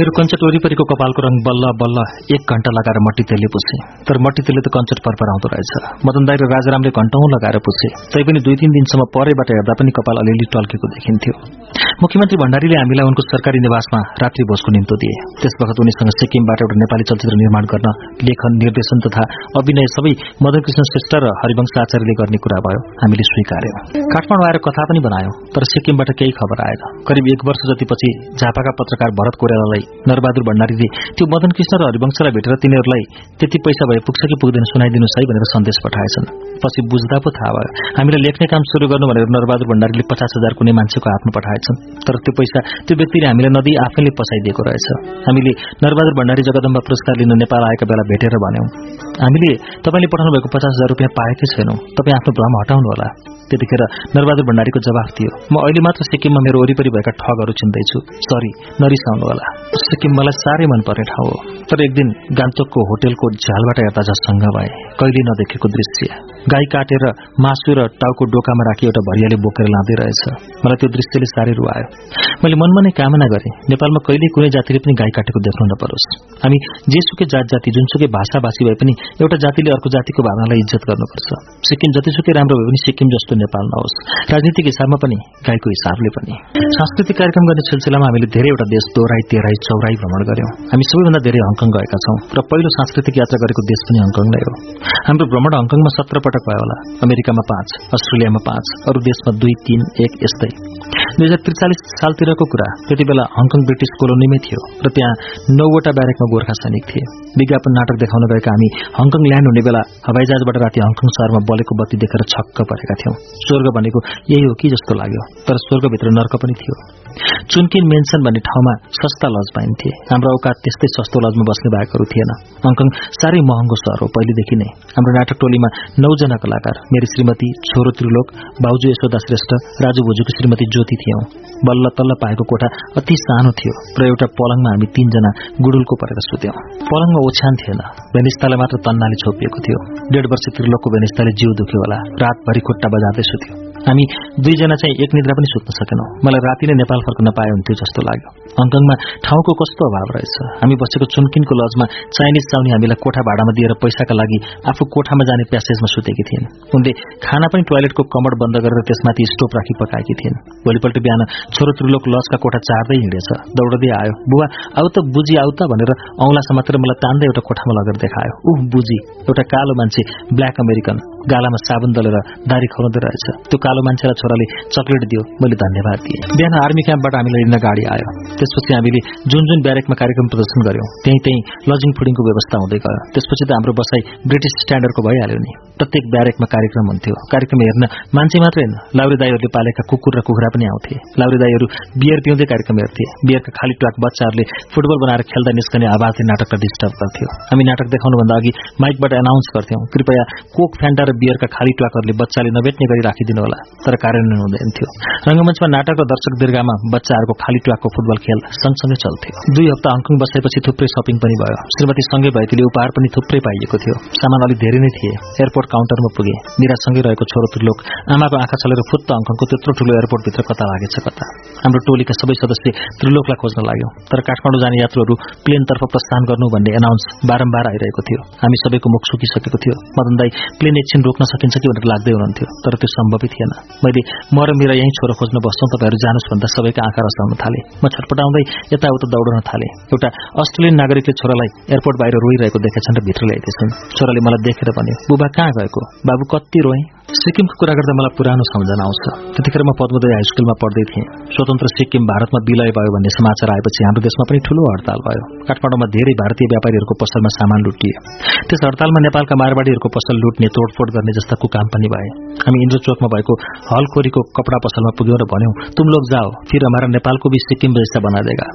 मेरो कञ्चट वरिपरिको कपालको रङ बल्ल बल्ल एक घण्टा लगाएर मट्टी तेलले पुछे। तर मट्टी तेलले त कञ्चट पर आउँदो रहेछ। मदन दाई र राजारामले घण्टौं लगाएर पुछे। तैपनि दुई तीन दिनसम्म परैबाट हेर्दा पनि कपाल अलिअलि टल्केको देखिन्थ्यो। मुख्यमन्त्री भण्डारीले हामीलाई उनको सरकारी निवासमा रात्रि भोजको निम्तो दिए। त्यस वखत उनीसँग सिक्किमबाट एउटा नेपाली चलचित्र निर्माण गर्न लेखन निर्देशन तथा अभिनय सबै मदन कृष्ण श्रेष्ठ र हरिवंश आचार्यले गर्ने कुरा भयो हामीले स्वीकार्यौं। काठमाडौँ आएर कथा पनि बनायौं तर सिक्किमबाट केही खबर आएन। करिब एक वर्ष जतिपछि झापाका पत्रकार भरत कोरेलालाई नरबहादुर भण्डारीले त्यो मदन कृष्ण र हरिवंशलाई भेटेर तिनीहरूलाई त्यति पैसा भए पुग्छ कि पुग्दैन सुनाइदिनुहोस् है भनेर सन्देश पठाएछन्। पछि बुझ्दा पो थाहा भयो हामीले लेख्ने काम शुरू गर्नु भनेर नरबहादुर भण्डारीले पचास हजार कुनै मान्छेको हातमा पठाएछन् तर त्यो पैसा त्यो व्यक्तिले हामीलाई नदी आफैले पसाइदिएको रहेछ। हामीले नरबहादुर भण्डारी जगदम्बा पुरस्कार लिन नेपाल आएका बेला भेटेर भन्यौं हामीले तपाईँले पठाउनु भएको पचास हजार रुपियाँ पाएकै छैनौं। तपाईँ आफ्नो भ्रम हटाउनु होला त्यतिखेर नरबहादुर भण्डारीको जवाफ थियो म अहिले मात्र सिक्किममा मेरो वरिपरि भएका ठगहरू चिन्दैछु। सरी नरिसाउनु होला सिक्किम मलाई साह्रै मनपर्ने ठाउँ हो। तर एक दिन गान्तोकको होटेलको झ्यालबाट हेर्दा झसङ्ग भए कहिले नदेखेको दृश्य। गाई काटेर मासु र टाउको डोकामा राखी एउटा भरियाले बोकेर लाँदै रहेछ। मलाई त्यो दृश्यले साह्रै रुवायो मैले मनमा नै कामना गरेँ नेपालमा कहिले कुनै जातिले पनि गाई काटेको देख्नु नपरोस्। हामी जेसुकै जात जाति जुनसुकै भाषा भाषी भए पनि एउटा जातिले अर्को जातिको भावनालाई इज्जत गर्नुपर्छ। सिक्किम जतिसुकै राम्रो भए पनि सिक्किम जस्तो नेपाल नहोस्। राजनीतिक हिसाबमा पनि गाईको हिसाबले पनि। सांस्कृतिक कार्यक्रम गर्ने सिलसिलामा हामीले धेरैवटा देश दोहोराई तेह्राई चौराई भ्रमण गर्यौं। हामी सबैभन्दा धेरै हङकङ गएका छौं र पहिलो सांस्कृतिक यात्रा गरेको देश पनि हङकङ नै हो। हाम्रो भ्रमण हङकङमा सत्र पटक भयो होला। अमेरिकामा पाँच अस्ट्रेलियामा पाँच अरू देशमा दुई तीन एक यस्तै। दुई हजार त्रिचालिस सालतिरको कुरा त्यति बेला हङकङ ब्रिटिस कोलोनीमै थियो र त्यहाँ नौवटा ब्यारेकमा गोर्खा सैनिक थिए। विज्ञापन नाटक देखाउन गएका हामी हङकङ ल्यान्ड हुने बेला हवाईजहाजबाट राति हङकङ सहरमा बलेको बत्ती देखेर छक्क परेका थियौं। स्वर्ग भनेको यही हो कि जस्तो लाग्यो तर स्वर्गभित्र नर्क पनि थियो। चुनकिन मेन्सन भन्ने ठाउँमा सस्ता लज पाइन्थे। हाम्रो औकात त्यस्तै सस्तो लजमा बस्ने बाहेकहरू थिएन। हङकङ साह्रै महँगो सहर हो पहिलेदेखि नै। हाम्रो नाटक टोलीमा नौजना कलाकार मेरी श्रीमती छोरो त्रिलोक बाउजू यशोदा श्रेष्ठ राजु भोजुको श्रीमती ज्योति थियौं। बल्ल तल्ल पाएको कोठा अति सानो थियो र एउटा पलङमा हामी तीनजना गुडुलको परेर सुत्यौं। पलङमा ओछ्यान थिएन। बेनिस्तालाई मात्र तन्नाले छोपिएको थियो। डेढ वर्ष त्रिलोकको बेनिस्ताले जिउ दुख्यो होला रातभरि खुट्टा बजार्दै सुत्यो। हामी दुईजना चाहिँ एक निद्रा पनि सुत्न सकेनौं। मलाई राति नै नेपाल फर्कन पाए हुन्थ्यो जस्तो लाग्यो। हङकङमा ठाउँको कस्तो अभाव रहेछ? हामी बसेको चुनकिनको लजमा चाइनिज चाउनी हामीलाई कोठा भाडामा दिएर पैसाका लागि आफू कोठामा जाने प्यासेजमा सुतेकी थिइन्। उनले खाना पनि टोयलेटको कमर बन्द गरेर त्यसमाथि स्टोभ राखी पकाएकी थिइन्। भोलिपल्ट बिहान छोरो त्रिलोक लजका कोठा चार्दै हिँडेछ। दौडदै आयो। बुवा आउ त बुझी आउ त भनेर औंला समातेर मलाई तान्दै एउटा कोठामा लगेर देखायो। उह बुझी एउटा कालो मान्छे ब्ल्याक अमेरिकन। गालामा साबुन दलेर दारी खुवाउँदै रहेछ। त्यो कालो मान्छेलाई छोराले चक्लेट दियो। मैले धन्यवाद दिएँ। बिहान आर्मी क्याम्पबाट हामीलाई लिन गाडी आयो। त्यसपछि हामीले जुन जुन ब्यारेकमा कार्यक्रम प्रदर्शन गर्यौं त्यही त्यही लजिङ फुडिङको व्यवस्था हुँदै गयो। त्यसपछि त हाम्रो बसाई ब्रिटिस स्ट्यान्डर्डको भइहाल्यो नि। प्रत्येक ब्यारेकमा कार्यक्रम हुन्थ्यो। कार्यक्रम हेर्न मान्छे मात्रै होइन लाउरी दाईहरूले पालेका कुकुर र कुखुरा पनि आउँथे। लाउरी दाईहरू बियर पिउँदै कार्यक्रम हेर्थे। बियरका खाली ट्वाक बच्चाहरूले फुटबल बनाएर खेल्दा निस्कने आवाजले नाटकलाई डिस्टर्ब गर्थ्यो। हामी नाटक देखाउनुभन्दा अघि माइकबाट एनाउन्स गर्थ्यौं कृपया कोक फ्यान्टा र बियरका खाली ट्वाकरले बच्चाले नभेट्ने गरी राखिदिनु होला। तर कार्यान्वयन हुँदैन थियो। रङ्गमञ्चमा नाटक र दर्शक दीर्घामा बच्चाहरूको खाली ट्वाकको फुटबल खेल सँगसँगै चल्थ्यो। दुई हप्ता हङकङ बसाएपछि थुप्रै सपिङ पनि भयो। श्रीमती सँगै भएकोले उपहार पनि थुप्रै पाइएको थियो। सामान अलिक धेरै नै थिए। एयरपोर्ट काउन्टरमा पुगे। मिरासँगै रहेको छोरो त्रिलोक आमाको आँखा चलेर फुत्त हङकङको त्यत्रो ठुलो एयरपोर्टभित्र कता लागेछ कता? हाम्रो टोलीका सबै सदस्य त्रिलोकलाई खोज्न लाग्यो। तर काठमाडौँ जाने यात्रुहरू प्लेनतर्फ प्रस्थान गर्नु भन्ने एनाउन्स बारम्बार आइरहेको थियो। हामी सबैको मुख सुकिसकेको थियो। मदन दाई प्लेन एकछिन रोक्न सकिन्छ कि भनेर लाग्दै हुनुहुन्थ्यो तर त्यो सम्भवै थिएन। मैले म र मेरा यहीँ छोरो खोज्न बस्छौँ तपाईँहरू जानुहोस् भन्दा सबैका आँखा रसाउन थाले। म छटपटाउँदै यताउता दौडन थाले। एउटा अस्ट्रेलियन नागरिकले छोरालाई एयरपोर्ट बाहिर रोइरहेको देखेछन् र भित्र ल्याइदिएछन्। छोराले मलाई देखेर भन्यो बुबा कहाँ गएको? बाबु कति रोएँ? सिक्किमको कुरा गर्दा मलाई पुरानो सम्झना आउँछ। त्यतिखेर म पद्मोदय हाई स्कुलमा पढ्दै थिएँ। स्वतन्त्र सिक्किम भारतमा विलय भयो भन्ने समाचार आएपछि हाम्रो देशमा पनि ठूलो हड़ताल भयो। काठमाडौँमा धेरै भारतीय व्यापारीहरूको पसलमा सामान लुटिए। त्यस हड़तालमा नेपालका मारवाड़ीहरूको पसल लुट्ने तोडफोड गर्ने जस्ता कुकाम पनि भए। हामी इन्द्रचोकमा भएको हलखोरीको कपडा पसलमा पुग्यौं र भन्यौं तुम लोग जाओ फिर हमारा नेपालको भी सिक्किम जैसा बना देगा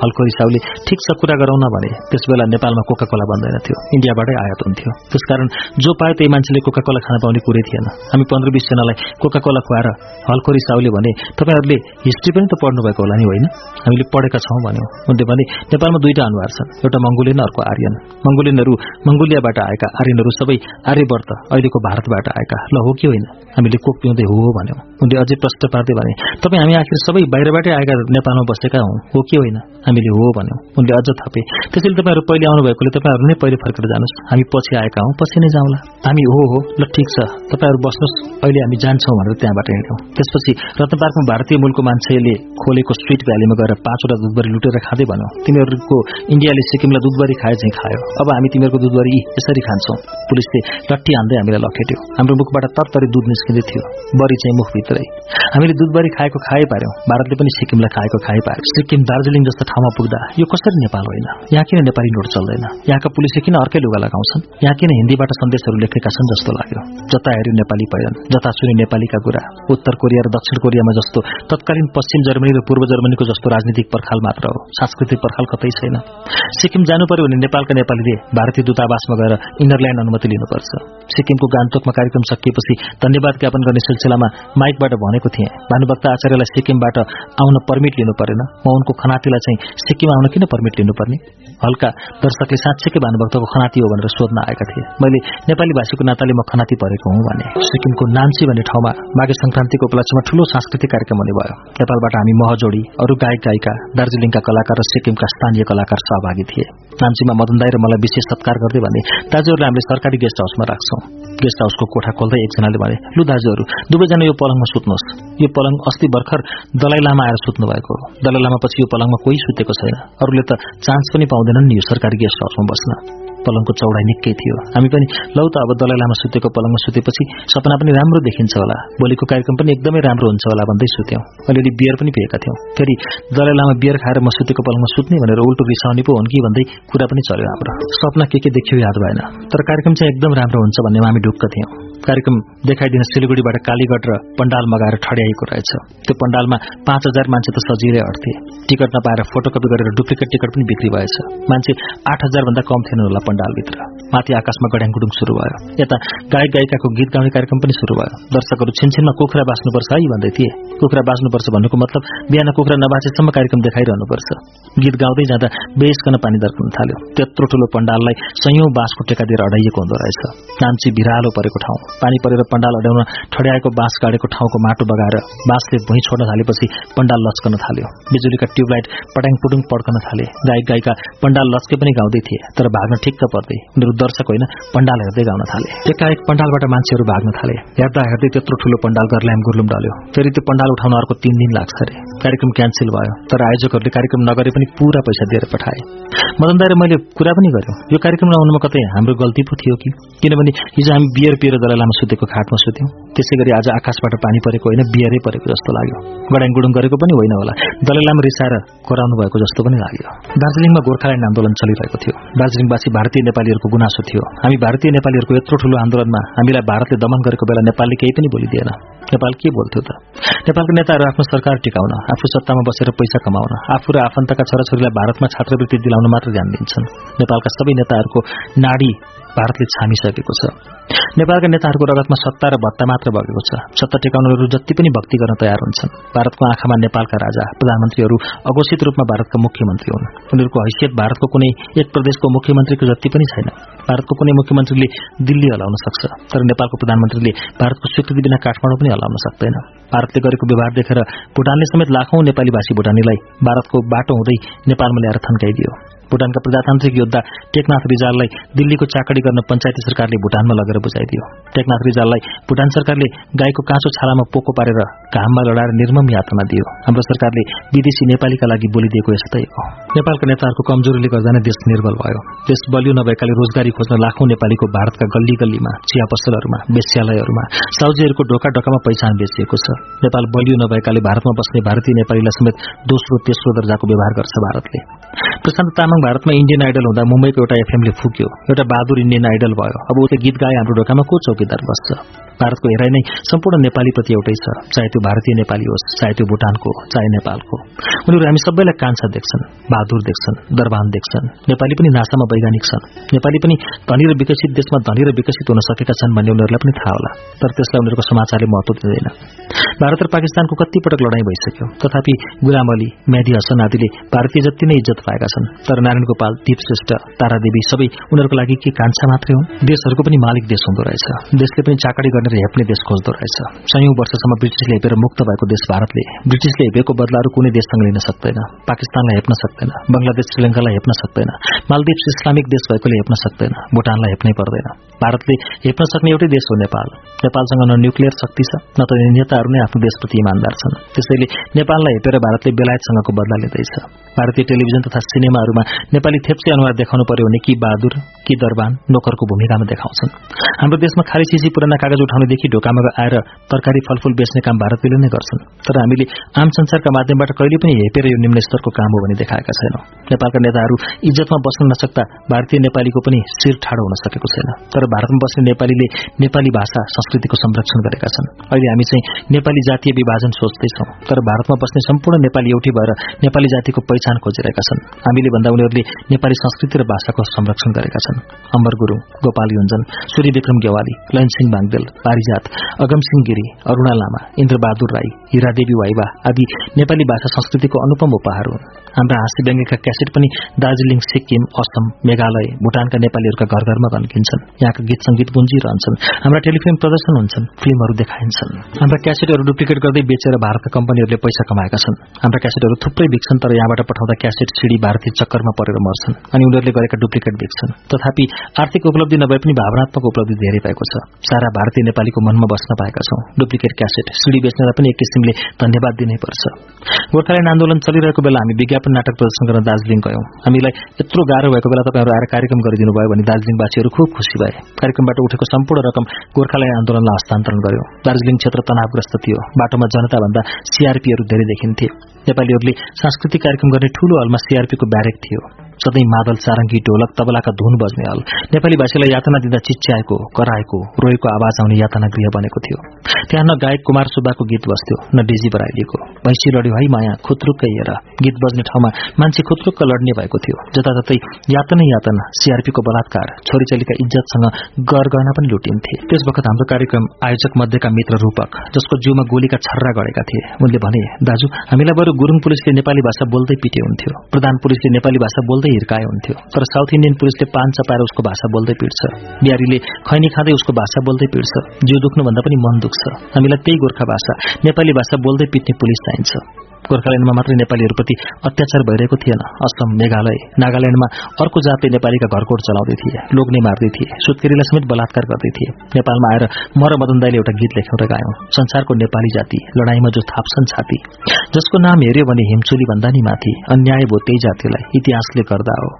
हल्को साउले ठिक छ कुरा गरौँ न भने त्यस बेला नेपालमा कोका कोला बन्दैन थियो। इन्डियाबाटै आयात हुन्थ्यो। त्यसकारण जो पाए त्यही मान्छेले कोका कोला खान पाउने कुरै थिएन। हामी पन्ध्र बिसजनालाई कोका कोला खुवाएर हल्कोरी साउले भने तपाईँहरूले हिस्ट्री पनि त पढ्नु भएको होला नि होइन? हामीले पढेका छौँ भन्यौँ। उनले भने नेपालमा दुईटा अनुहार छन्। एउटा मङ्गोलियन अर्को आर्यन। मङ्गोलियनहरू मङ्गोलियाबाट आएका आर्यनहरू सबै आर्यवर्त अहिलेको भारतबाट आएका। ल हो कि होइन? हामीले कोक पिउँदै हो भन्यौँ। उनले अझै प्रश्न पार्दै भने तपाईँ हामी आखिर सबै बाहिरबाटै आएका नेपालमा बसेका हौ हो कि होइन? हामीले हो भन्यौँ। उनले अझ थपे त्यसैले तपाईँहरू पहिले आउनुभएकोले तपाईँहरू नै पहिले फर्केर जानुहोस्। हामी पछि आएका हौँ पछि नै जाउँला। हामी हो हो। ल ठिक छ। तपाईँहरू बस्नुहोस् अहिले हामी जान्छौँ भनेर त्यहाँबाट हिँड्यौँ। त्यसपछि रत्न पार्कमा भारतीय मूलको मान्छेले खोलेको स्विट भ्यालीमा गएर पाँचवटा दुधबरी लुटेर खाँदै भन्यो। तिमीहरूको इन्डियाले सिक्किमलाई दुधबरी खाए चाहिँ खायो। अब हामी तिमीहरूको दुधबरी यसरी खान्छौँ। पुलिसले लट्टी हान्दै हामीलाई लखेट्यो। हाम्रो मुखबाट तरतरी दुध निस्किँदै थियो। बरी चाहिँ मुखभित्रै। हामीले दुधबरी खाएको खाए पार्यौँ भारतले पनि सिक्किमलाई खाएको खाए पार्यो सिक्किम दार्जिलिङ जस्तो ठाउँमा पुग्दा यो कसरी नेपाल होइन? यहाँ किन नेपाली नोट चल्दैन? यहाँका पुलिसले किन अर्कै लुगा लगाउँछन्? यहाँ किन हिन्दीबाट सन्देशहरू लेखेका छन् जस्तो लाग्यो? जता हेऱ्यो पहिरन। जता सुने नेपालीका कुरा। उत्तर कोरिया र दक्षिण कोरियामा जस्तो। तत्कालीन पश्चिम जर्मनी र पूर्व जर्मनीको जस्तो राजनीतिक पर्खाल मात्र हो। सांस्कृतिक पर्खाल कतै छैन। सिक्किम जानु पर्यो भने नेपालका नेपालीले भारतीय दूतावासमा गएर इनरल्यान्ड अनुमति लिनुपर्छ। सिक्किमको गान्तोकमा कार्यक्रम सकिएपछि धन्यवाद ज्ञापन गर्ने सिलसिलामा माइकबाट भनेको थिएँ। भानुभक्त आचार्यलाई सिक्किमबाट आउन पर्मिट लिनु परेन। म उनको खनातीलाई सिक्किम आउन किन पर्मिट लिनुपर्ने? हल्का दर्शकले साँच्चैकै भानुभक्तको खनाती हो भनेर सोध्न आएका थिए। मैले नेपाली भाषीको नाताले म खनाती परेको हुँ भने। सिक्किमको नाम्ची भन्ने ठाउँमा माघे संक्रान्तिको उपलक्ष्यमा ठूलो सांस्कृतिक कार्यक्रम हुने भयो। नेपालबाट हामी महजोडी अरू गायक गायिका दार्जीलिङका कलाकार र सिक्किमका स्थानीय कलाकार सहभागी थिए। नाम्चीमा मदन दाई र मलाई विशेष सत्कार गर्दै भने दाजुहरूले हामीले सरकारी गेस्ट हाउसमा राख्छौं। गेस्ट हाउसको कोठा खोल्दै एकजनाले भने लु दाजुहरू दुवैजना यो पलङमा सुत्नुहोस्। यो पलङ अस्ति भर्खर दलाई लामा आएर सुत्नु भएको हो। दलाई लामा पछि यो पलङमा कोही सुतेको छैन। अरूले त चान्स पनि पाउँदैनन् यो सरकारी गेस्ट हाउसमा बस्न। पलङको चौडाइ निकै थियो। हामी पनि लौ त अब दलाई लामा सुतेको पलङमा सुतेपछि सपना पनि राम्रो देखिन्छ होला। भोलिको कार्यक्रम पनि एकदमै राम्रो हुन्छ होला भन्दै सुत्यौं। अलिअलि बियर पनि पिएका थियौं। फेरि दलाई लामा बियर खाएर म सुतेको पलङमा सुत्ने भनेर उल्टो रिसाउने पो हुन् कि भन्दै कुरा पनि चल्यो हाम्रो। सपना के के देखियो याद भएन। तर कार्यक्रम चाहिँ एकदम राम्रो हुन्छ भन्ने हामी ढुक्क थियौं। कार्यक्रम देखाइदिन सिलगढीबाट कालीगढ र पण्डाल मगाएर ठड्याइएको रहेछ। त्यो पण्डालमा पाँच हजार मान्छे त सजिलै अड्थे। टिकट नपाएर फोटोकपी गरेर डुप्लिकेट टिकट पनि बिक्री भएछ। मान्छे आठ हजार भन्दा कम थिएन होला पण्डालभित्र। माथि आकाशमा गड्याङगुडुङ शुरू भयो। यता गायक गायिकाको गीत गाउने कार्यक्रम पनि शुरू भयो। दर्शकहरू छिनछिनमा कुखुरा बाँच्नुपर्छ है भन्दै थिए। कुखुरा बाँच्नुपर्छ भन्नुको मतलब बिहान कुखुरा नबाँचेसम्म कार्यक्रम देखाइरहनुपर्छ। गीत गाउँदै जाँदा बेसकन पानी दर्कन थाल्यो। त्यत्रो ठूलो पण्डाललाई सयौं बाँसको टेका दिएर अडाइएको हुँदो रहेछ। नाम्ची भिरालो परेको ठाउँ। पानी परेर पण्डाल अड्याउन ठड्याएको बाँस गाडेको ठाउँको माटो बगाएर बाँसले भुइँ छोड्न थालेपछि पण्डाल लच्कन थाल्यो। बिजुलीका ट्युबलाइट पट्याङ पुटुङ पड्कन थाले। गायक गायिका पण्डाल लच्के पनि गाउँदै थिए तर भाग्न ठिक्क पर्दै उनीहरू दर्शक होइन पण्डाल हेर्दै गाउन थाले। एकाएक पण्डालबाट मान्छेहरू भाग्न थाले। हेर्दा हेर्दै त्यत्रो ठूलो पण्डाल गर्ल्याम गुर्लुम डल्यो। फेरि त्यो पण्डाल उठाउन अर्को तीन दिन लाग्छ अरे। कार्यक्रम क्यान्सल भयो तर आयोजकहरूले कार्यक्रम नगरे पनि पूरा पैसा दिएर पठाए। मदन दाएर मैले कुरा पनि गर्यो यो कार्यक्रम नहुनुमा कतै हाम्रो गल्ती पो थियो कि? किनभने हिजो हामी बियर पिएर दलालामा सुतेको खाटमा सुत्यौं। त्यसै गरी आज आकाशबाट पानी परेको होइन बियरै परेको जस्तो लाग्यो। गडाङ गुडुङ गरेको पनि होइन होला। दलालामा रिसाएर कराउनु भएको जस्तो पनि लाग्यो। दार्जीलिङमा गोर्खाल्यान्ड आन्दोलन चलिरहेको थियो। दार्जीलिङवासी भारतीय नेपालीहरूको गुनासो थियो। हामी भारतीय नेपालीहरूको यत्रो ठूलो आन्दोलनमा हामीलाई भारतले दमन गरेको बेला नेपालले केही पनि बोलिदिएन। नेपाल के बोल्थ्यो त? नेपालका नेताहरू आफ्नो सरकार टिकाउन आफू सत्तामा बसेर पैसा कमाउन आफू र आफन्तका छोराछोरीलाई भारतमा छात्रवृत्ति दिलाउन मात्र ध्यान दिन्छन्। नेपालका सबै नेताहरूको नाडी भारतले छामिसकेको छ। नेपालका नेताहरूको रगतमा सत्ता र भत्ता मात्र बगेको छ। सत्ता टेकाउनेहरू जति पनि भक्ति गर्न तयार हुन्छन्। भारतको आँखामा नेपालका राजा प्रधानमन्त्रीहरू अघोषित रूपमा भारतका मुख्यमन्त्री हुन्। उनीहरूको हैसियत भारतको कुनै एक प्रदेशको मुख्यमन्त्रीको जति पनि छैन। भारतको कुनै मुख्यमन्त्रीले दिल्ली हलाउन सक्छ तर नेपालको प्रधानमन्त्रीले भारतको स्वीकृति बिना काठमाडौँ पनि हलाउन सक्दैन। भारतले गरेको व्यवहार देखेर भूटानले समेत लाखौं नेपाली भाषी भूटानीलाई भारतको बाटो हुँदै नेपालमा ल्याएर थन्काइदियो। भूटानका प्रजातान्त्रिक योद्धा टेकनाथ रिजाललाई दिल्लीको चाकडी गर्न पञ्चायती सरकारले भूटानमा लगेर बुझाइदियो। टेकनाथ रिजाललाई भूटान सरकारले गाईको काँचो छालामा पोको पारेर घाममा लडाएर निर्मम यातना दियो। हाम्रो सरकारले विदेशी नेपालीका लागि बोलिदिएको यस्तै हो। नेपालका नेताहरूको कमजोरीले गर्दा नै देश निर्बल भयो। देश बलियो नभएकाले रोजगारी खोज्न लाखौं नेपालीको भारतका गल्ली गल्लीमा चिया पसलहरूमा वेश्यालयहरूमा साउजीहरूको ढोका ढोकामा पहिचान बेचिएको छ। नेपाल बलियो नभएकाले भारतमा बस्ने भारतीय नेपालीलाई समेत दोस्रो तेस्रो दर्जाको व्यवहार गर्छ भारतले। प्रशान्त भारतमा इन्डियन आइडल हुँदा मुम्बईको एउटा एफएमले फुक्यो। एउटा बहादुर इन्डियन आइडल भयो। अब उसले गीत गाए हाम्रो ढोकामा को चौकीदार बस्छ? भारतको हेराइ नै सम्पूर्ण नेपालीप्रति एउटै छ। चाहे त्यो भारतीय नेपाली होस् चाहे त्यो भूटानको चाहे नेपालको। उनीहरू हामी सबैलाई कान्छा देख्छन् बहादुर देख्छन् दरबान देख्छन्। नेपाली पनि नासामा वैज्ञानिक छन्। नेपाली पनि धनी र विकसित देशमा धनी र विकसित हुन सकेका छन् भन्ने उनीहरूलाई पनि थाहा होला। तर त्यसलाई उनीहरूको समाचारले महत्व दिँदैन। भारत र पाकिस्तानको कतिपटक लडाईँ भइसक्यो। तथापि गुलाम अली मेहदी हसन आदिले भारतीय जति नै इज्जत पाएका छन् तर नारायण गोपाल दीप श्रेष्ठ तारादेवी सबै उनीहरूको लागि के कान्छा मात्रै हुन्? देशहरूको पनि मालिक देश हुँदो रहेछ। देशले पनि चाकडी गर्ने हेप्ने देश खोज्दो रहेछ। सयौं वर्षसम्म ब्रिटिसले हेपेर मुक्त भएको देश भारतले ब्रिटिसले हेपेको बदलाहरू कुनै देशसँग लिन सक्दैन पाकिस्तानलाई हेप्न सक्दैन बंगलादेश श्रीलंकालाई हेप्न सक्दैन मालदिप्स इस्लामिक देश भएकोले हेप्न सक्दैन भूटानलाई हेप्नै पर्दैन। भारतले हेप्न सक्ने एउटै देश हो नेपाल। नेपालसँग न न्युक्लियर शक्ति छ न त नेताहरू नै आफ्नो देशप्रति इमान्दार छन्। त्यसैले नेपाललाई हेपेर भारतले बेलायतसँगको बदला लिँदैछ। भारतीय टेलिभिजन तथा सिनेमाहरूमा नेपाली थेप्से अनुहार देखाउनु पर्यो भने कि बहादुर कि दरबान नोकरको भूमिकामा देखाउँछन्। हाम्रो देशमा खाली चिजी पुराना कागज उठाउनेदेखि ढोकामा आएर तरकारी फलफूल बेच्ने काम भारतीयले नै गर्छन्। तर हामीले आम संसारका माध्यमबाट कहिले पनि हेपेर यो निम्न स्तरको काम हो भनी देखाएका छैनौं। नेपालका नेताहरू इज्जतमा बस्न नसक्दा भारतीय नेपालीको पनि शिर ठाडो हुन सकेको छैन। तर भारतमा बस्ने नेपालीले नेपाली भाषा संस्कृतिको संरक्षण गरेका छन्। अहिले हामी चाहिँ नेपाली जातीय विभाजन सोच्दैछौ। तर भारतमा बस्ने सम्पूर्ण नेपाली एउटै भएर नेपाली जातिको पहिचान खोजिरहेका छन्। हामीले भन्दा उनीहरूले नेपाली संस्कृति र भाषाको संरक्षण गरेका छन्। अम्बर गुरूङ गोपाल योन्जन सूर्य विक्रम गेवाली लयनसिंह बाङदेल पारिजात अगमसिंह गिरी अरूणा लामा इन्द्रबहादुर राई हिरादेवी वाइवा आदि नेपाली भाषा संस्कृतिको अनुपम उपहार हुन्। हाम्रा हाँसी व्यङ्गका क्यासेट पनि दार्जीलिङ सिक्किम असम मेघालय भूटानका नेपालीहरूका घर घरमा गन्किन्छन् यहाँका गीत संगीत गुन्जिरहन्छन्। हाम्रा टेलिफिल्म प्रदर्शन हुन्छन् फिल्महरू देखाइन्छन्। हाम्रा क्यासेटहरू डुप्लिकेट गर्दै बेचेर भारतका कम्पनीहरूले पैसा कमाएका छन्। हाम्रा क्यासेटहरू थुप्रै बिक्छन् तर यहाँबाट पठाउँदा क्यासेट सिडी भारतीय चक्करमा परेर मर्छन् अनि उनीहरूले गरेका डुप्लिकेट बिक्छन्। तथापि आर्थिक उपलब्धि नभए पनि भावनात्मक उपलब्धि धेरै भएको छ। सारा भारतीय नेपालीको मनमा बस्न पाएका छौं। डुप्लिकेट क्यासेट सिडी बेच्नेलाई पनि एक किसिमले धन्यवाद दिनै पर्छ गोर्खाल्याण्ड आन्दोलन चलिरहेको बेला हामी विज्ञापन नाटक प्रदर्शन गर्न दार्जीलिङ गयौं। हामीलाई यत्रो गाह्रो भएको बेला तपाईँहरू आएर कार्यक्रम गरिदिनु भयो भने दार्जीलिङवासीहरू खुब खुसी भए। कार्यक्रमबाट उठेको सम्पूर्ण रकम गोर्खाल्याण्ड आन्दोलनलाई हस्तान्तरण गर्यो। दार्जीलिङ क्षेत्र तनावग्रस्त थियो। बाटोमा जनताभन्दा सीआरपीहरू धेरै देखिन्थे। नेपालीहरूले सांस्कृतिक कार्यक्रम गर्ने ठूलो हलमा सीआरपीको ब्यारेक थियो। सधैँ मादल सारङ्गी ढोलक तबलाका धुन बज्ने हल। नेपाली भाषीलाई यातना दिँदा चिच्याएको कराएको रोएको आवाज आउने यातना गृह बनेको थियो। त्यहाँ न गायक कुमार सुब्बाको गीत बस्थ्यो न डिजी बराइलीको। भैँसी लड्यो है माया खुत्रुक्कै हेर। गीत बज्ने ठाउँमा मान्छे खुत्रुक्क लड्ने भएको थियो। जताततै यातनै यातना सीआरपीको बलात्कार छोरीचेलीका इज्जतसँग गरगहना पनि लुटिन्थे। त्यस वखत हाम्रो कार्यक्रम आयोजक मध्येका मित्र रूपक जसको जिउमा गोलीका छर्रा गढेका थिए। उनले भने दाजु हामीलाई बरु गुरूङ पुलिसले नेपाली भाषा बोल्दै पिटे हुन्थ्यो प्रधान पुलिसले नेपाली भाषा बोल्दै हिर्काए हुन्थ्यो। तर साउथ इन्डियन पुलिसले पान चपाएर उसको भाषा बोल्दै पिट्छ। बिहारीले खैनी खाँदै उसको भाषा बोल्दै पिट्छ। जिउ दुख्नुभन्दा पनि मन दुख्छ। हामीलाई त्यही गोर्खा भाषा नेपाली भाषा बोल्दै पिट्ने पुलिस चाहिन्छ। गोर्खाल्याण्डमा मात्रै नेपालीहरूप्रति अत्याचार भइरहेको थिएन। असम मेघालय नागाल्याण्डमा अर्को जातले नेपालीका घरकोट चलाउँदै थिए लोग्ने मार्दै थिए सुत्केरीलाई समेत बलात्कार गर्दै थिए। नेपालमा आएर म र मदन दाईले एउटा गीत लेख्यौँ र गायौं संसारको नेपाली जाति लडाईँमा जो थाप्छन् छाती। जसको नाम हेऱ्यो भने हिमचुली भन्दा नि माथि अन्याय भो त्यही जातिलाई इतिहासले गर्दा हो।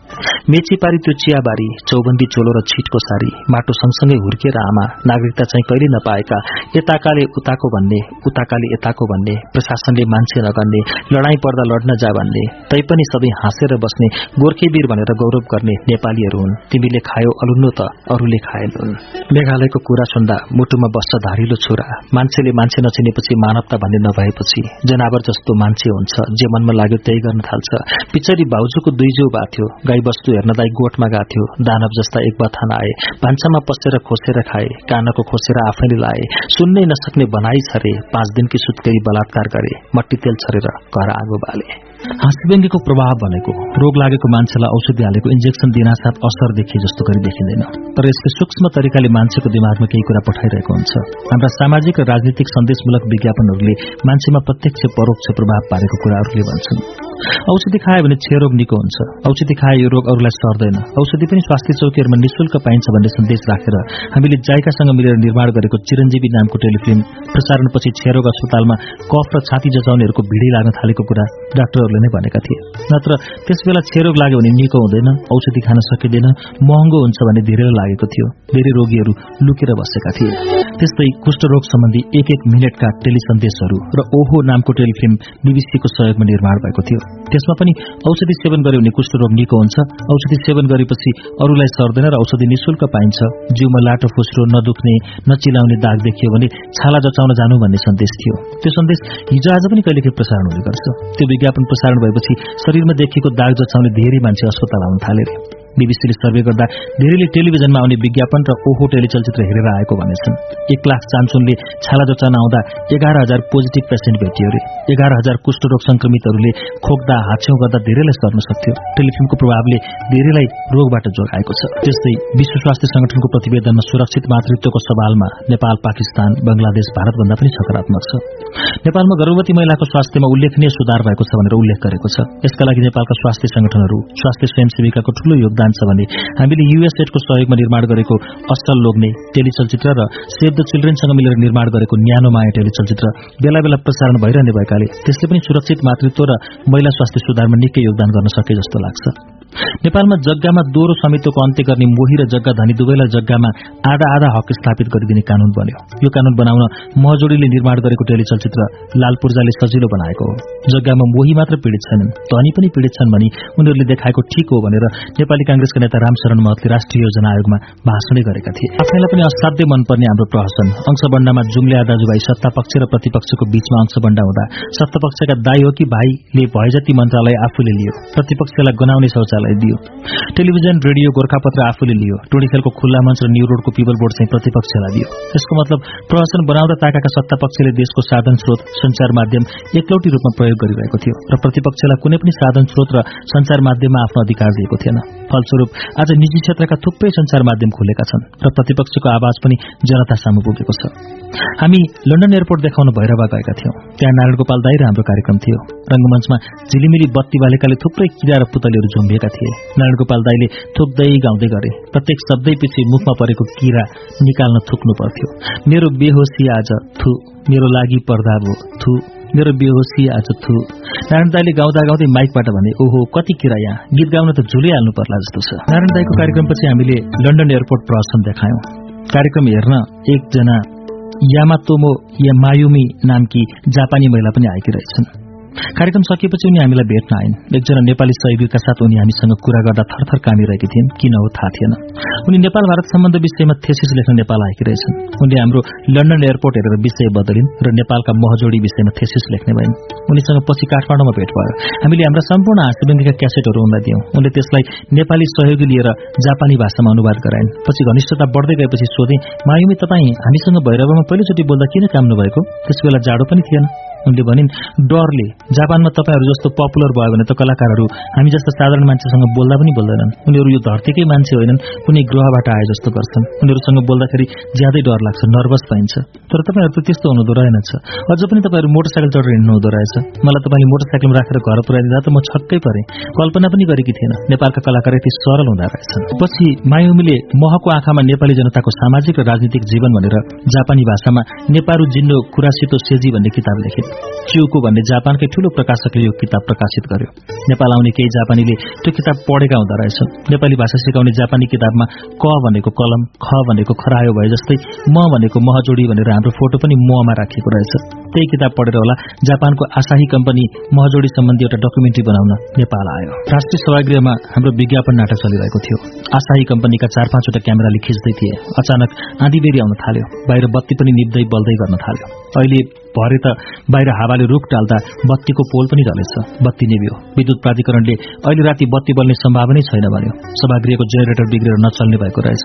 मेची पारी त्यो चियाबारी चौबन्दी चोलो र छिटको सारी माटो सँगसँगै हुर्किएर आमा नागरिकता चाहिँ कहिले नपाएका यताकाले उताको भन्ने उताकाले यताको भन्ने प्रशासनले मान्छे नगर्ने भन्ने लडाईँ पर्दा लड्न जा भन्ने तैपनि सधैँ हाँसेर बस्ने गोर्खेवीर भनेर गौरव गर्ने नेपालीहरू हुन्। तिमीले खायो अलुन्नो त अरूले खाएनन् मेघालयको कुरा सुन्दा मुटुमा बस्छ धारिलो छोरा। मान्छेले मान्छे नचिनेपछि मानवता भन्ने नभएपछि जनावर जस्तो मान्छे हुन्छ। जे मनमा लाग्यो त्यही गर्न थाल्छ। पिछरी बाउजूको दुई जिउ बाथ्यो गाई बस्तु हेर्न दाई गोठमा गाथ्यो दानव जस्ता एक बथान आए। भान्सामा पसेर खोसेर खाए। कानको खोसेर आफैले लाए। सुन्नै नसक्ने बनाई छरे। पाँच दिनकी सुत्केरी बलात्कार गरे। मट्टी तेल छरेर घर आगो बाले। हाँसीव्यङ्गीको प्रभाव भनेको रोग लागेको मान्छेलाई औषधि हालेको इन्जेक्सन दिनासाथ असर देखिए जस्तो गरी देखिँदैन। तर यसले सूक्ष्म तरिकाले मान्छेको दिमागमा केही कुरा पठाइरहेको हुन्छ। हाम्रा सामाजिक र राजनीतिक सन्देशमूलक विज्ञापनहरूले मान्छेमा प्रत्यक्ष परोक्ष प्रभाव पारेको कुराहरूले भन्छन्। औषधि खायो भने क्षयरोग निको हुन्छ। औषधि खाए यो रोग अरूलाई सर्दैन। औषधि पनि स्वास्थ्य चौकीहरूमा निशुल्क पाइन्छ भन्ने सन्देश राखेर हामीले जायकासँग मिलेर निर्माण गरेको चिरञ्जीवी नामको टेलिफिल्म प्रसारणपछि क्षयरोग अस्पतालमा कफ र छाती जचाउनेहरूको भिडै लाग्न थालेको कुरा डाक्टरहरूले नै भनेका थिए। नत्र त्यस बेला क्षयरोग लाग्यो भने निको हुँदैन औषधि खान सकिँदैन महँगो हुन्छ भन्ने धेरै लागेको थियो। धेरै रोगीहरू लुकेर बसेका थिए। त्यस्तै कुष्ठरोग सम्बन्धी एक एक मिनटका टेली सन्देशहरू र ओहो नामको टेलिफिल्म बीबीसीको सहयोगमा निर्माण भएको थियो। त्यसमा पनि औषधि सेवन गर्यो भने कुष्ठरोग निको हुन्छ। औषधि सेवन गरेपछि अरूलाई सर्दैन र औषधि निशुल्क पाइन्छ। जिउमा लाटो फुस्रो नदुख्ने नचिलाउने दाग देखियो भने छाला जचाउन जानु भन्ने सन्देश थियो। त्यो सन्देश हिजो आज पनि कहिलेकाहीँ प्रसारण हुने गर्छ। त्यो विज्ञापन प्रसारण भएपछि शरीरमा देखिएको दाग जचाउने धेरै मान्छे अस्पताल आउन थाले बीबीसीले सर्वे गर्दा धेरैले टेलिभिजनमा आउने विज्ञापन र ओहो टेलिचलचित्र हेरेर आएको भनेछन्। एक लाख चान्सुनले छाला जचान आउँदा एघार हजार पोजिटिभ पेसेन्ट भेटियो अरे एघार हजार कुष्ठरोग संक्रमितहरूले खोक्दा हाछ्यौं गर्दा धेरैलाई सर्न सक्थ्यो। टेलिफिल्मको प्रभावले धेरैलाई रोगबाट जोगाएको छ। त्यस्तै विश्व स्वास्थ्य संगठनको प्रतिवेदनमा सुरक्षित मातृत्वको सवालमा नेपाल पाकिस्तान बंगलादेश भारतभन्दा पनि सकारात्मक छ। नेपालमा गर्भवती महिलाको स्वास्थ्यमा उल्लेखनीय सुधार भएको छ भनेर उल्लेख गरेको छ। यसका लागि नेपालका स्वास्थ्य संगठनहरू स्वास्थ्य स्वयंसेविकाको ठूलो योगदान जान्छ भने हामीले युएसएडको सहयोगमा निर्माण गरेको असल लोग्ने टेलिचलचित्र र सेभ द चिल्ड्रेनसँग मिलेर निर्माण गरेको न्यानो माया टेलिचलचित्र बेला बेला प्रसारण भइरहने भएकाले त्यसले पनि सुरक्षित मातृत्व र महिला स्वास्थ्य सुधारमा निकै योगदान गर्न सके जस्तो लाग्छ। नेपालमा जग्गामा दोहोरो स्वामित्वको अन्त्य गर्ने मोही र जग्गा धनी दुवैलाई जग्गामा आधा आधा हक स्थापित गरिदिने कानून बन्यो। यो कानून बनाउन महजोडीले निर्माण गरेको टेलिचलचित्र लाल पूर्जाले सजिलो बनाएको हो। जग्गामा मोही मात्र पीड़ित छैनन् धनी पनि पीड़ित छन् भनी उनीहरूले देखाएको ठिक हो भनेर नेपाली कांग्रेसका नेता रामशरण महतले राष्ट्रिय योजना आयोगमा भाषणै गरेका थिए। आफैलाई पनि असाध्य मनपर्ने हाम्रो प्रहसन। अंशबण्डामा जुम्ले दाजुभाइ सत्तापक्ष र प्रतिपक्षको बीचमा अंशबण्डा हुँदा सत्तापक्षका दाई हो कि भाइले भए जति मन्त्रालय आफूले लियो प्रतिपक्षलाई गनाउने शौचालय दियो। टेलिभिजन रेडियो गोर्खापत्र आफूले लियो। टोडी खेलको खुल्ला मञ्च र न्यू रोडको पिपल बोर्ड चाहिँ प्रतिपक्षलाई दियो। यसको मतलब प्रशासन बनाउँदा ताकाका सत्तापक्षले देशको साधन स्रोत संचार माध्यम एकलौटी रूपमा प्रयोग गरिरहेको थियो र प्रतिपक्षलाई कुनै पनि साधन स्रोत र संचार माध्यममा आफ्नो अधिकार दिएको थिएन। फलस्वरूप आज निजी क्षेत्रका थुप्रै संचार माध्यम खुलेका छन् र प्रतिपक्षको आवाज पनि जनता सामु पुगेको छ। हामी लन्डन एयरपोर्ट देखाउन भैरवा गएका थियौं। त्यहाँ नारायण गोपाल दाई र हाम्रो कार्यक्रम थियो। रंगमञ्चमा झिलिमिली बत्ती बालेकाले थुप्रै किरा र पुतलीहरू झुम्बिएका थिए। नारायण गोपाल दाईले थुक्दै गाउँदै गरे। प्रत्येक शब्दै पछि मुखमा परेको किरा निकाल्न थुक्नु पर्थ्यो। मेरो बेहोसी आज थु मेरो लागि पर्दा थु। मेरो बेहोसी आज थु। नारायण दाईले गाउँदा गाउँदै माइकबाट भने ओहो कति किरा यहाँ गीत गाउन त झुलिहाल्नु पर्ला जस्तो छ। नारायण दाईको कार्यक्रमपछि हामीले लन्डन एयरपोर्ट प्रदर्शन देखायौं। कार्यक्रम हेर्न एकजना यामातोमो या मायुमी नामकी जापानी महिला पनि आएकी रहेछन्। कार्यक्रम सकिएपछि उनी हामीलाई भेट्न आइन्। एकजना नेपाली सहयोगीका साथ उनी हामीसँग कुरा गर्दा थरथर कामिरहेकी थिइन् किन हो थाहा थिएन। उनी नेपाल भारत सम्बन्ध विषयमा थेसिस लेख्न नेपाल आएकी रहेछन्। उनले हाम्रो लन्डन एयरपोर्ट हेरेर विषय बदलिन् र नेपालका महजोडी विषयमा थेसिस लेख्ने भइन्। उनीसँग पछि काठमाडौँमा भेट भयो। हामीले हाम्रा सम्पूर्ण हाँसीबङ्गीका क्यासेटहरू उनलाई दियौं। उनले त्यसलाई नेपाली सहयोगी लिएर जापानी भाषामा अनुवाद गराइन्। पछि घनिष्ठता बढ्दै गएपछि सोधे मायुमी तपाईँ हामीसँग भैरवमा पहिलोचोटि बोल्दा किन काम नभएको त्यस बेला जाडो पनि थिएन। उनले भनिन् डरले जापानमा तपाईँहरू जस्तो पपुलर भयो भने त कलाकारहरू हामी जस्तो साधारण मान्छेसँग बोल्दा पनि बोल्दैनन्। उनीहरू यो धरतीकै मान्छे होइनन् कुनै ग्रहबाट आए जस्तो गर्छन्। उनीहरूसँग बोल्दाखेरि ज्यादै डर लाग्छ नर्भस पाइन्छ। तर तपाईँहरू त त्यस्तो हुनुहुँदो रहेनछ। अझ पनि तपाईँहरू मोटरसाइकल चढेर हिँड्नु हुँदो रहेछ। मलाई तपाईँले मोटरसाइकलमा राखेर घर पुऱ्याइदिँदा त म छक्कै परेँ। कल्पना पनि गरेकी थिएन। नेपालका कलाकार यति सरल हुँदा रहेछन्। पछि मायुमीले महको आँखामा नेपाली जनताको सामाजिक र राजनीतिक जीवन भनेर जापानी भाषामा नेपारू जिन्नो कुरासितो सेजी भन्ने किताब लेखिन्। चिउको भन्ने जापानकै ठूलो प्रकाशकले यो किताब प्रकाशित गर्यो। नेपाल आउने केही जापानीले त्यो किताब पढेका हुँदो रहेछन्। नेपाली भाषा सिकाउने जापानी किताबमा क भनेको कलम ख भनेको खरायो भए जस्तै म भनेको महजोडी भनेर हाम्रो फोटो पनि ममा राखिएको रहेछ। त्यही किताब पढेर होला जापानको आशाही कम्पनी महजोडी सम्बन्धी एउटा डकुमेन्ट्री बनाउन नेपाल आयो। राष्ट्रिय सभागृहमा हाम्रो विज्ञापन नाटक चलिरहेको थियो। आशाही कम्पनीका चार पाँचवटा क्यामेराले खिच्दै थिए। अचानक आँधीबेरी आउन थाल्यो। बाहिर बत्ती पनि निप्दै बल्दै गर्न थाल्यो। अहिले भरे त बाहिर हावाले रुख टाल्दा बत्तीको पोल पनि जलेछ बत्ती निभ्यो विद्युत प्राधिकरणले अहिले राति बत्ती बल्ने सम्भावनै छैन भन्यो। सभागृहको जेनेरेटर बिग्रेर नचल्ने भएको रहेछ।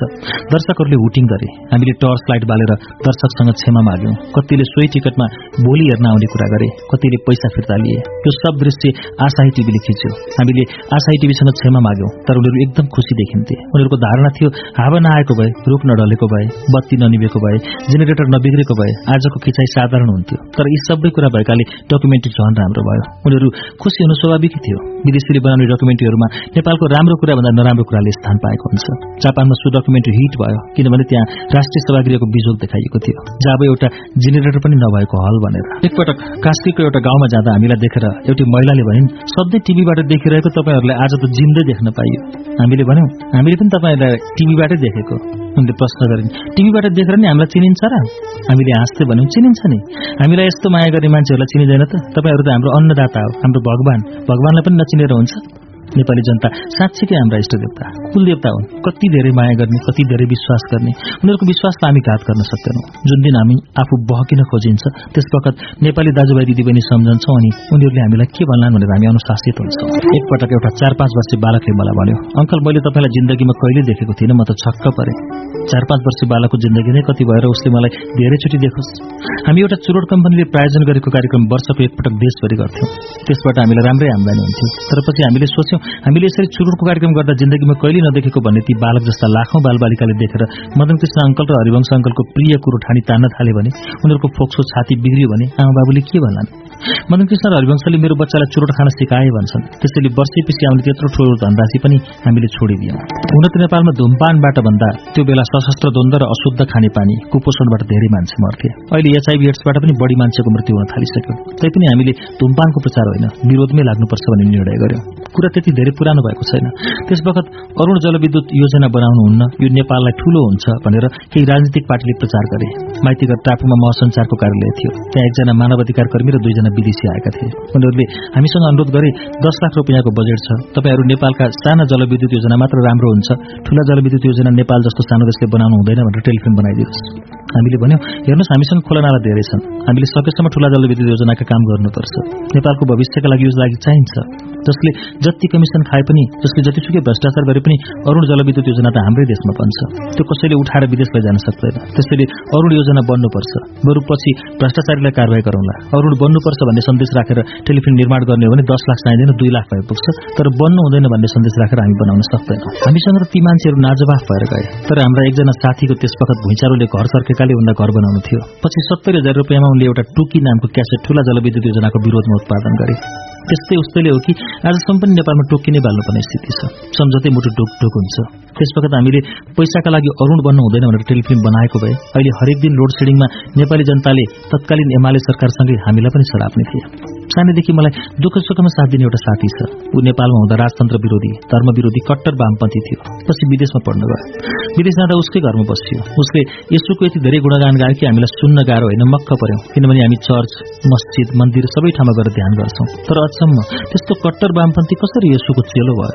दर्शकहरूले हुटिङ गरे। हामीले टर्च लाइट बालेर दर्शकसँग क्षमा माग्यौं। कतिले सोही टिकटमा भोलि हेर्न आउने कुरा गरे। कतिले पैसा फिर्ता लिए। यो सब दृश्य आशाही टिभीले खिच्यो। हामीले आशाही टिभीसँग क्षमा माग्यौं। तर उनीहरू एकदम खुसी देखिन्थे। उनीहरूको धारणा थियो हावा नआएको भए रुख नढलेको भए बत्ती ननिभेको भए जेनेरेटर नबिग्रेको भए आजको खिचाइ साधारण हुन्थ्यो। तर यी सबै कुरा भएकाले डकुमेन्ट्री झन राम्रो भयो। उनीहरू खुसी हुनु स्वाभाविकै थियो। विदेशीले बनाउने डकुमेन्ट्रीहरूमा नेपालको राम्रो कुरा भन्दा नराम्रो कुराले स्थान पाएको हुन्छ। जापानमा सो डकुमेन्ट्री हिट भयो किनभने त्यहाँ राष्ट्रिय सभागृहको बिजोग देखाइएको थियो। जब एउटा जेनेरेटर पनि नभएको हल भनेर। एकपटक कास्कीको एउटा गाउँमा जाँदा हामीलाई देखेर एउटी महिलाले भनिन् सधैँ टिभीबाट देखिरहेको तपाईँहरूलाई आज त जिन्दै देख्न पाइयो। हामीले भन्यौँ हामीले पनि तपाईँहरूलाई टिभीबाटै देखेको। उनले प्रश्न गरिन् टिभीबाट देखेर नि हामीलाई चिनिन्छ र? हामीले हाँस्दै भन्यौँ चिनिन्छ नि। हामीलाई यस्तो माया गर्ने मान्छेहरूलाई चिनिँदैन त। तपाईँहरू त हाम्रो अन्नदाता हो हाम्रो भगवान। भगवानलाई पनि नचिनेर हुन्छ। नेपाली जनता साँच्चीकै हाम्रा कुल देवता हुन्। कति धेरै माया गर्ने कति धेरै विश्वास गर्ने उनीहरूको विश्वासलाई हामी घात गर्न सक्दैनौँ। जुन दिन हामी आफू बहकिन खोजिन्छ त्यस वखत नेपाली दाजुभाइ दिदीबहिनी सम्झन्छौँ अनि उनीहरूले हामीलाई के भन्लान् भनेर हामी अनुशासित हुन्छौँ। एकपटक एउटा चार पाँच वर्षीय बालकले मलाई भन्यो अङ्कल मैले तपाईँलाई जिन्दगीमा कहिले देखेको थिइनँ म त छक्क परेँ। चार पाँच वर्षीय बालकको जिन्दगी नै कति भएर उसले मलाई धेरैचोटि देखोस् हामी एउटा चुरोट कम्पनीले प्रायोजन गरेको कार्यक्रम वर्षको एकपटक देशभरि गर्थ्यौँ। त्यसबाट हामीलाई राम्रै आमदानी हुन्थ्यो। तर पछि हामीले सोच्यौँ हामीले यसरी चुरुटको कार्यक्रम गर्दा जिन्दगीमा कहिले नदेखेको भन्ने ती बालक जस्ता लाखौं बालबालिकाले देखेर मदन कृष्ण अङ्कल र हरिवंश अङ्कलको प्रिय कुरो ठानी तान्न थाले भने उनीहरूको फोक्सो छाती बिग्रियो भने आमा बाबुले के भन्लान्? मदन कृष्ण हरिवंशले मेरो बच्चालाई चुरोट खान सिकाए भन्छन्। त्यसैले वर्षैपछि आउने त्यत्रो ठुलो धनराशि पनि हामीले छोडिदियौं। हुन त नेपालमा धुमपानबाट भन्दा त्यो बेला सशस्त्र द्वन्द र अशुद्ध खानेपानी कुपोषणबाट धेरै मान्छे मर्थे। अहिले एचआईभी एड्सबाट पनि बढी मान्छेको मृत्यु हुन थालिसक्यो। तैपनि हामीले धुमपानको प्रचार होइन विरोधमै लाग्नुपर्छ भन्ने निर्णय गर्यौं। कुरा त्यति धेरै पुरानो भएको छैन। त्यस वखत अरूण जलविद्युत योजना बनाउनुहुन्न यो नेपाललाई ठूलो हुन्छ भनेर केही राजनीतिक पार्टीले प्रचार गरे। माइतीघर टापुमा महसञ्चारको कार्यालय थियो। त्यहाँ एकजना मानव अधिकार कर्मी र दुईजना विदेशी आएका थिए। उनीहरूले हामीसँग अनुरोध गरे दस लाख रुपियाँको बजेट छ। तपाईँहरू नेपालका साना जलविद्युत योजना मात्र राम्रो हुन्छ। ठूला जलविद्युत योजना नेपाल जस्तो सानो देशले बनाउनु हुँदैन भनेर टेलिफिल्म बनाइदिनुहोस् हामीले भन्यौँ हेर्नुहोस् हामीसँग खोला नाला धेरै छन्। हामीले सकेसम्म ठूला जलविद्युत योजनाका काम गर्नुपर्छ। नेपालको भविष्यका लागि यो लागि चाहिन्छ। जसले जति कमिसन खाए पनि जसले जतिसुकै भ्रष्टाचार गरे पनि अरूण जलविद्युत योजना त हाम्रै देशमा बन्छ। त्यो कसैले उठाएर विदेश लैजान सक्दैन। त्यसैले अरूण योजना बन्नुपर्छ। बरु पछि भ्रष्टाचारीलाई कारवाही गरौँला। अरूण बन्नुपर्छ भन्ने सन्देश राखेर टेलिफिल्म निर्माण गर्ने हो भने दस लाख चाहिँदैन दुई लाख भए पुग्छ। तर बन्नु हुँदैन भन्ने सन्देश राखेर हामी बनाउन सक्दैनौँ। हामीसँग ती मान्छेहरू नाजवाफ भएर गए। तर हाम्रा एकजना साथीको त्यस वखत भुइँचारोले घर सर्केकाले उनलाई घर बनाउनु थियो। पछि सत्तरी हजार रुपियाँमा उनले एउटा टुकी नामको क्यासेट ठूला जलविद्युत योजनाको विरोधमा उत्पादन गरे। त्यस्तै उस्तैले हो कि आजसम्म पनि नेपालमा टोकी नै बाल्नुपर्ने स्थिति छ। सम्झौतै मुटु ढुक ढुक हुन्छ। त्यस वखत हामीले पैसाका लागि अरूण बन्नु हुँदैन भनेर टेलिफिल्म बनाएको भए अहिले हरेक दिन लोड सेडिङमा नेपाली जनताले तत्कालीन एमाले सरकारसँगै हामीलाई पनि सराप्ने थिए। सानैदेखि मलाई दुःख सुखमा साथ दिने एउटा साथी छ। ऊ नेपालमा हुँदा राजतन्त्र विरोधी धर्म विरोधी कट्टर वामपन्थी थियो। पछि विदेशमा पढ्न गयो। विदेश जाँदा उसकै घरमा बसियो। उसले यसोको यति धेरै गुणगान गायो कि हामीलाई सुन्न गाह्रो होइन मक्क पर्यौं। किनभने हामी चर्च मस्जिद मन्दिर सबै ठाउँमा गएर ध्यान गर्छौं। तर अचम्म त्यस्तो कट्टर वामपन्थी कसरी यसोको चेलो भयो?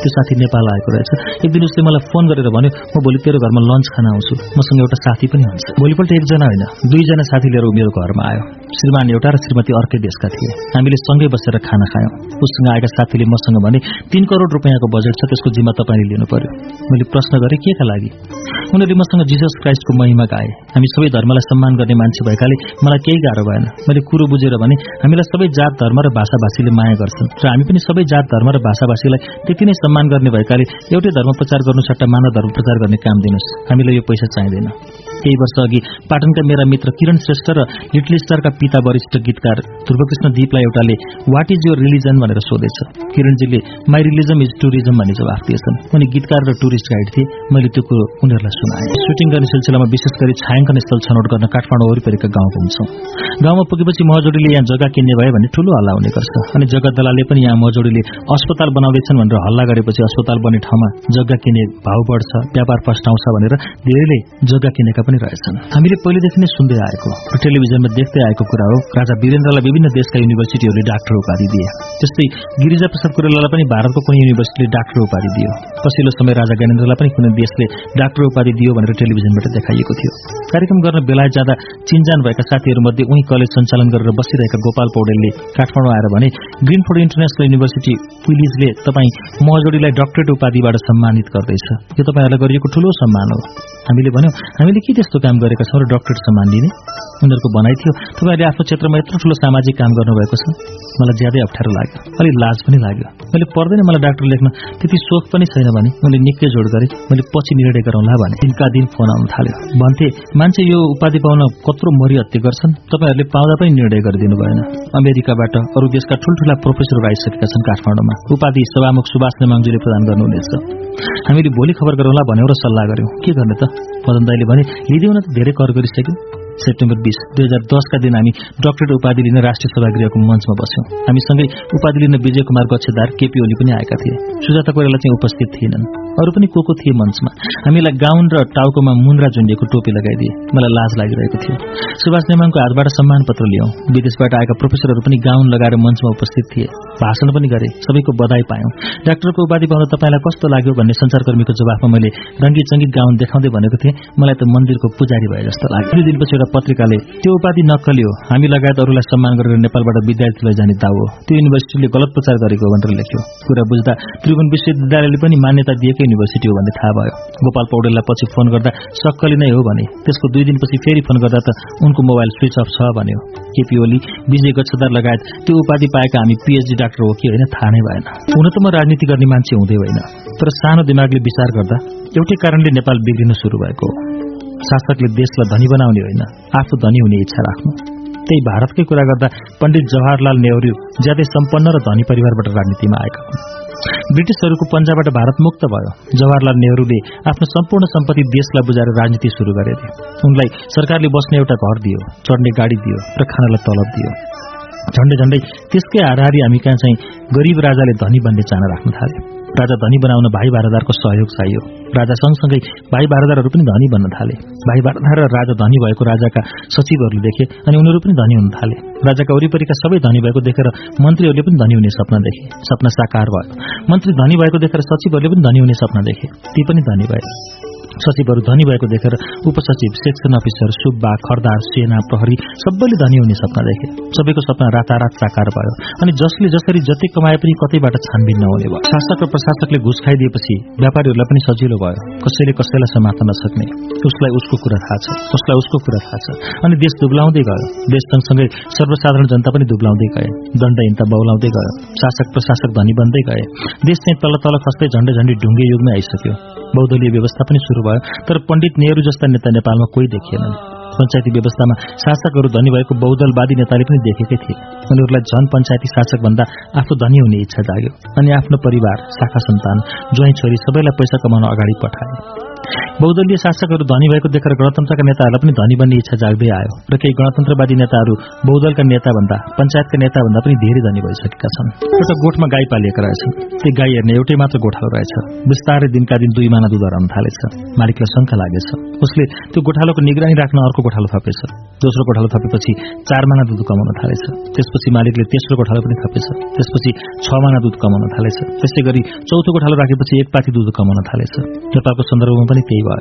त्यो साथी नेपाल आएको रहेछ। एक दिन उसले मलाई फोन गरेर भन्यो म भोलि तेरो घरमा लन्च खान आउँछु। मसँग एउटा साथी पनि हुन्छ। भोलिपल्ट एकजना होइन दुईजना साथी लिएर मेरो घरमा आयो। श्रीमान एउटा र श्रीमती अर्कै देशका थिए। हामीले सँगै बसेर खाना खायौँ। उसँग आएका साथीले मसँग भने तीन करोड रुपियाँको बजेट छ त्यसको जिम्मा तपाईँले लिनु पर्यो मैले प्रश्न गरेँ के का लागि? उनीहरूले मसँग जिजस क्राइस्टको महिमा गाए। हामी सबै धर्मलाई सम्मान गर्ने मान्छे भएकाले मलाई केही गाह्रो भएन। मैले कुरो बुझेर भने हामीलाई सबै जात धर्म र भाषाभाषीले माया गर्छन् र हामी पनि सबै जात धर्म र भाषाभाषीलाई त्यति नै सम्मान गर्ने भएकाले एउटै धर्म प्रचार गर्नु सट्टा मानव धर्म प्रचार गर्ने काम दिनुहोस्। हामीलाई यो पैसा चाहिँदैन। केही वर्ष अघि पाटनका मेरा मित्र किरण श्रेष्ठ र लिटल स्टारका पिता वरिष्ठ गीतकार ध्रुवकृष्ण दीपलाई एउटाले वाट इज योर रिलिजन भनेर सोधेछ। किरणजीले माई रिलिजम इज टुरिज्म भन्ने जवाफ दिएछन्। उनी गीतकार र टुरिस्ट गाइड थिए। मैले त्यो कुरो उनीहरूलाई सुनाएँ। सुटिङ गर्ने सिलसिलामा विशेष गरी छायाङ्कन स्थल छनौट गर्न काठमाडौँ वरिपरिका गाउँ घुम्छौँ गाउँमा पुगेपछि महजोडीले यहाँ जग्गा किन्ने भयो भने ठूलो हल्ला हुने गर्छ। अनि जग्गा दलालले पनि यहाँ महजोडीले अस्पताल बनाउँदैछन् भनेर हल्ला गरेपछि अस्पताल बन्ने ठाउँमा जग्गा किने भाउ बढ्छ व्यापार फस्टाउँछ भनेर धेरैले जग्गा किनेका पनि रहेछन्। हामीले पहिलेदेखि नै सुन्दै आएको र टेलिभिजनमा देख्दै आएको कुरा हो राजा वीरेन्द्रलाई विभिन्न देशका युनिभर्सिटीहरूले डाक्टर उपाधि दिए। त्यस्तै गिरिजा प्रसाद कोइरालालाई पनि भारतको कुनै युनिभर्सिटीले डाक्टर उपाधि दियो। पछिल्लो समय राजा ज्ञानेन्द्रलाई पनि कुनै देशले डाक्टर उपाधि दियो भनेर टेलिभिजनबाट देखाइएको थियो। कार्यक्रम गर्न बेलायत जाँदा चिन्जान भएका साथीहरूमध्ये उही कलेज सञ्चालन गरेर बसिरहेका गोपाल पौडेलले काठमाडौँ आएर भने ग्रिनफोर्ड इन्टरनेसनल युनिभर्सिटी पुलिसले तपाईँ महजोडीलाई डक्टरेट उपाधिबाट सम्मानित गर्दैछ। यो तपाईँहरूलाई गरिएको ठूलो सम्मान हो। हामीले भन्यौँ हामीले के त्यस्तो काम गरेका छौँ र डक्टरेट सम्मान दिने उनीहरूको भनाइ थियो तपाईँहरूले आफ्नो क्षेत्रमा यत्रो ठूलो सामाजिक काम गर्नुभएको छ। मलाई ज्यादै अप्ठ्यारो लाग्यो। अलिक लाज पनि लाग्यो। मैले पर्दैन मलाई डाक्टर लेख्न त्यति सोख पनि छैन भने मैले निकै जोड गरेँ। मैले पछि निर्णय गरौँला भने दिनका दिन फोन आउन थाल्यो। भन्थे मान्छे यो उपाधि पाउन कत्रो मरिहत्ते गर्छन्। तपाईँहरूले पाउँदा पनि निर्णय गरिदिनु भएन। अमेरिकाबाट अरू देशका ठूल्ठूला प्रोफेसरहरू आइसकेका छन् काठमाडौँमा। उपाधि सभामुख सुभाष नेमाङजीले प्रदान गर्नुहुनेछ। हामीले भोलि खबर गरौँला भन्यौँ र सल्लाह गर्यौँ के गर्ने त? मदन दाईले भने लिँदैउ न त धेरै कर गरिसक्यो सेप्टेम्बर बिस दुई हजार दसका दिन हामी डक्टरेट उपाधि लिन राष्ट्रिय सभागृहको मञ्चमा बस्यौं। हामीसँगै उपाधि लिन विजय कुमार गच्छेदार केपी ओली पनि आएका थिए। सुजाता कोइराला चाहिँ उपस्थित थिएनन्। अरू पनि को को थिए मञ्चमा? हामीलाई गाउन र टाउकोमा मुन्द्रा झुन्डिएको टोपी लगाइदिए। मलाई लाज लागिरहेको थियो। सुभाष नेमाङको हातबाट सम्मान पत्र लियौं। विदेशबाट आएका प्रोफेसरहरू पनि गाउन लगाएर मञ्चमा उपस्थित थिए। भाषण पनि गरे। सबैको बधाई पायौं। डाक्टरको उपाधि पाउन तपाईँलाई कस्तो लाग्यो भन्ने संचारकर्मीको जवाफमा मैले रङ्गीत सङ्गीत गाउन देखाउँदै भनेको थिएँ। मलाई त मन्दिरको पुजारी भए जस्तो लाग्यो। दुई दिनपछि पत्रिकाले त्यो उपाधि नक्कली हो हामी लगायत अरूलाई सम्मान गरेर नेपालबाट विद्यार्थी लैजाने दाउ हो। त्यो युनिभर्सिटीले गलत प्रचार गरेको भनेर लेख्यो। कुरा बुझ्दा त्रिभुवन विश्वविद्यालयले पनि मान्यता दिएकै युनिभर्सिटी हो भन्ने थाहा भयो। गोपाल पौडेललाई पछि फोन गर्दा सक्कली नै हो भने त्यसको दुई दिनपछि फेरि फोन गर्दा त उनको मोबाइल स्विच अफ छ भन्यो। केपी ओली विजय गच्छदार लगायत त्यो उपाधि पाएका हामी पीएचडी डाक्टर हो कि होइन थाहा नै भएन। हुन त म राजनीति गर्ने मान्छे हुँदै होइन। तर सानो दिमागले विचार गर्दा एउटै कारणले नेपाल बिग्रिन सुरु भएको हो। शासकले देशलाई धनी बनाउने होइन आफू धनी हुने इच्छा राख्नु। त्यही भारतकै कुरा गर्दा पण्डित जवाहरलाल नेहरू ज्यादै सम्पन्न र धनी परिवारबाट राजनीतिमा आएका हुन्। ब्रिटिसहरूको पन्जाबाट भारत मुक्त भयो। जवाहरलाल नेहरूले आफ्नो सम्पूर्ण सम्पत्ति देशलाई बुझाएर राजनीति शुरू गरेथे। उनलाई सरकारले बस्ने एउटा घर दियो चढ्ने गाडी दियो र खानालाई तलब दियो। झण्डै झण्डै त्यसकै हाराहारी हामी कहाँ चाहिँ गरीब राजाले धनी बन्ने चाहना राख्न थाले। राजा धनी बनाउन भाइ भारदारको सहयोग चाहियो। राजा सँगसँगै भाइ भारदारहरू पनि धनी बन्न थाले। भाइ भारदार र राजा धनी भएको राजाका सचिवहरूले देखे अनि उनीहरू पनि धनी हुन थाले। राजाका वरिपरिका सबै धनी भएको देखेर मन्त्रीहरूले पनि धनी हुने सपना देखे। सपना साकार भयो। मन्त्री धनी भएको देखेर सचिवहरूले पनि धनी हुने सपना देखे। ती पनि धनी भए। सचिवहरू धनी भएको देखेर उपसचिव सेक्सन अफिसर सुब्बा खरदार सेना प्रहरी सबैले धनी हुने सपना देखे। सबैको सपना रातारात साकार भयो अनि जसले जसरी जति कमाए पनि कतैबाट छानबिन नहुने भयो। शासक र प्रशासकले घुस खाइदिएपछि व्यापारीहरूलाई पनि सजिलो भयो। कसैले कसैलाई समात्न नसक्ने। उसलाई उसको कुरा थाहा छ। उसलाई उसको कुरा थाहा छ। अनि देश दुब्लाउँदै गयो। देश सँगसँगै सर्वसाधारण जनता पनि दुब्लाउँदै गए। दण्डहीनता बौलाउँदै गयो। शासक प्रशासक धनी बन्दै गए। देश चाहिँ तल तल खस्दै झण्डै झण्डै ढुङ्गे युगमै आइसक्यो। बहुदलीय व्यवस्था पनि शुरू भयो तर पण्डित नेहरू जस्ता नेता नेपालमा कोही देखिएनन्। पञ्चायती व्यवस्थामा शासकहरू धनी भएको बहुदलवादी नेताले पनि देखेकै थिए। उनीहरूलाई झन पञ्चायती शासक भन्दा आफू धनी हुने इच्छा जाग्यो। अनि आफ्नो परिवार शाखा सन्तान ज्वाइँ छोरी सबैलाई पैसा कमाउन अगाडि पठाए। बहुदलीय शासकहरू धनी भएको देखेर गणतन्त्रका नेताहरूलाई पनि धनी बन्ने इच्छा जाग्दै आयो र केही गणतन्त्रवादी नेताहरू बहुदलका नेता भन्दा पञ्चायतका नेता भन्दा पनि धेरै धनी भइसकेका छन्। एउटा गोठमा गाई पालिएका रहेछन्। ती गाई हेर्ने एउटै मात्र गोठालो रहेछ। बिस्तारै दिनका दिन दुई माना दुध हराउन थालेछ। मालिकलाई शङ्का लागेछ। उसले त्यो गोठालोको निगरानी राख्न अर्को गोठालो थपेछ। दोस्रो गोठालो थपेपछि चार माना दुध कमाउन थालेछ। त्यसपछि मालिकले तेस्रो गोठालो पनि थपेछ। त्यसपछि छ माना दुध कमाउन थालेछ। त्यसै गरी चौथो गोठालो राखेपछि एक पाथी दुध कमाउन थालेछ। नेपालको सन्दर्भमा त्यही भयो।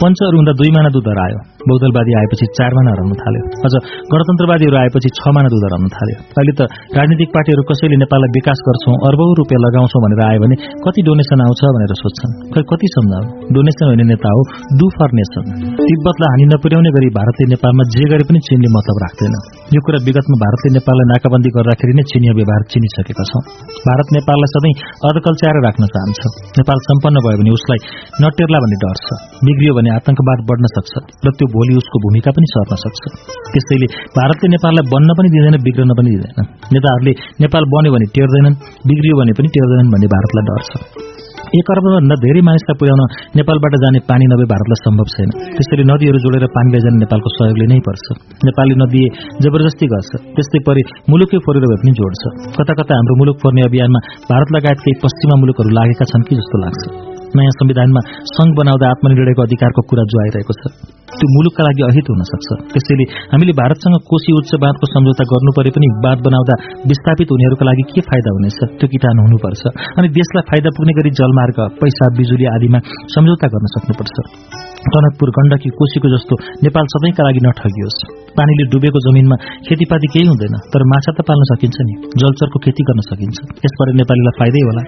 पञ्चहरू हुँदा दुई माना दुध हरायो। बहुदलवादी आएपछि चार महिना हराउन थाल्यो। अझ गणतन्त्रवादीहरू आएपछि छ महिना दुध हराउन थाल्यो। अहिले त राजनीतिक पार्टीहरू कसैले नेपाललाई विकास गर्छौं अर्बौं रुपियाँ लगाउँछौं भनेर आयो भने कति डोनेसन आउँछ भनेर सोध्छन्। खै कति सम्झाउ डोनेसन होइन नेता हो डु फर नेसन तिब्बतलाई हानि नपुर्याउने गरी भारतले नेपालमा जे गरे पनि चीनले मतलब राख्दैन। यो कुरा विगतमा भारतले नेपाललाई नाकाबन्दी गर्दाखेरि नै चिनिया व्यवहार चिनिसकेका छौं। भारत नेपाललाई सधैँ अधकल्च्याएर राख्न चाहन्छ। नेपाल सम्पन्न भयो भने उसलाई नटेर्ला भन्ने डर छ। बिग्रियो भने आतंकवाद बढ्न सक्छ र त्यो भोलि उसको भूमिका पनि सर्न सक्छ। त्यसैले भारतले नेपाललाई बन्न पनि दिँदैन बिग्रन पनि दिँदैन। नेताहरूले नेपाल बन्यो भने टेर्दैनन् बिग्रियो भने पनि टेर्दैनन् भन्ने भारतलाई डर छ। एक अर्बभन्दा धेरै मानिसलाई पुर्याउन नेपालबाट जाने पानी नभए भारतलाई सम्भव छैन। त्यसरी नदीहरू जोडेर पानी लैजाने नेपालको सहयोगले नै पर्छ। नेपालले नदी जबरजस्ती गर्छ। त्यस्तै परि मुलुकै फोरेर भए पनि जोड्छ। कता कता हाम्रो मुलुक फोर्ने अभियानमा भारत लगायत केही पश्चिमा मुलुकहरू लागेका छन् कि जस्तो लाग्छ। नयाँ संविधानमा संघ बनाउँदा आत्मनिर्णयको अधिकारको कुरा जो आइरहेको छ। त्यो मुलुकका लागि अहित हुन सक्छ त्यसैले हामीले भारतसँग कोशी उच्च बाँधको सम्झौता गर्नु परे पनि बाँध बनाउँदा विस्थापित हुनेहरूका लागि के फाइदा हुनेछ? त्यो किटान हुनुपर्छ। अनि देशलाई फाइदा पुग्ने गरी जलमार्ग पैसा बिजुली आदिमा सम्झौता गर्न सक्नुपर्छ। टनकपुर गण्डकी कोशीको जस्तो नेपाल सबैका लागि नठगियोस्। पानीले डुबेको जमिनमा खेतीपाती केही हुँदैन तर माछा त पाल्न सकिन्छ नि जलचरको खेती गर्न सकिन्छ। यसबाट नेपालीलाई फाइदै होला।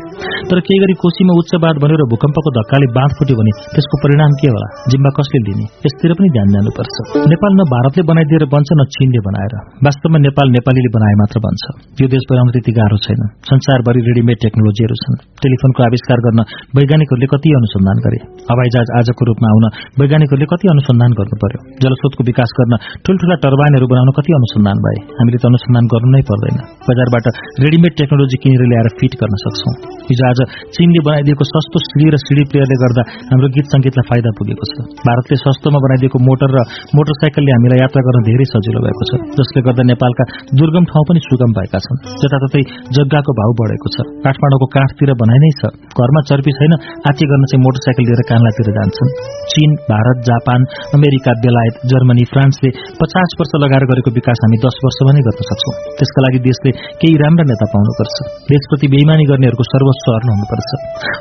तर केही गरी कोशीमा उच्च बाँध बन्यो भूकम्पको धक्काले बाँध फुट्यो भने त्यसको परिणाम के होला? जिम्मा कसले दिने यसतिर पनि ध्यान जानुपर्छ। नेपाल न भारतले बनाइदिएर बन्छ न चीनले बनाएर। वास्तवमा नेपाल नेपालीले बनाए मात्र बन्छ। यो देश बनाउन त्यति गाह्रो छैन। संसारभरि रेडिमेड टेक्नोलोजीहरू छन्। टेलिफोनको आविष्कार गर्न वैज्ञानिकहरूले कति अनुसन्धान गरे? हवाईजहाज आजको रूपमा आउन वैज्ञानिकहरूले कति अनुसन्धान गर्नु पर्यो जलस्रोतको विकास गर्न ठूल्ठूला टर्बाइनहरू बनाउन कति अनुसन्धान भए? हामीले त अनुसन्धान गर्नु नै पर्दैन। बजारबाट रेडिमेड टेक्नोलोजी किनेर ल्याएर फिट गर्न सक्छौं। हिजो आज चीनले बनाइदिएको सस्तो सिडी र सिडी प्लेयरले गर्दा हाम्रो गीत संगीतलाई फाइदा पुगेको छ। भारतले सस्तोमा बनाइदिएको मोटर र मोटरसाइकलले हामीलाई यात्रा गर्न धेरै सजिलो भएको छ जसले गर्दा नेपालका दुर्गम ठाउँ पनि सुगम भएका छन्। जताततै जग्गाको भाव बढेको छ। काठमाडौँको काठतिर बनाइ नै छ। घरमा चर्पी छैन आची गर्न चाहिँ मोटरसाइकल लिएर कान्लातिर जान्छन्। चीन भारत जापान अमेरिका बेलायत जर्मनी फ्रान्सले पचास वर्ष लगाएर गरेको विकास हामी दस वर्षमा नै गर्न सक्छौं। त्यसका लागि देशले केही राम्रा नेता पाउनुपर्छ देशप्रति बेइमानी गर्नेहरूको सर्वस्व अर्न हुनुपर्छ।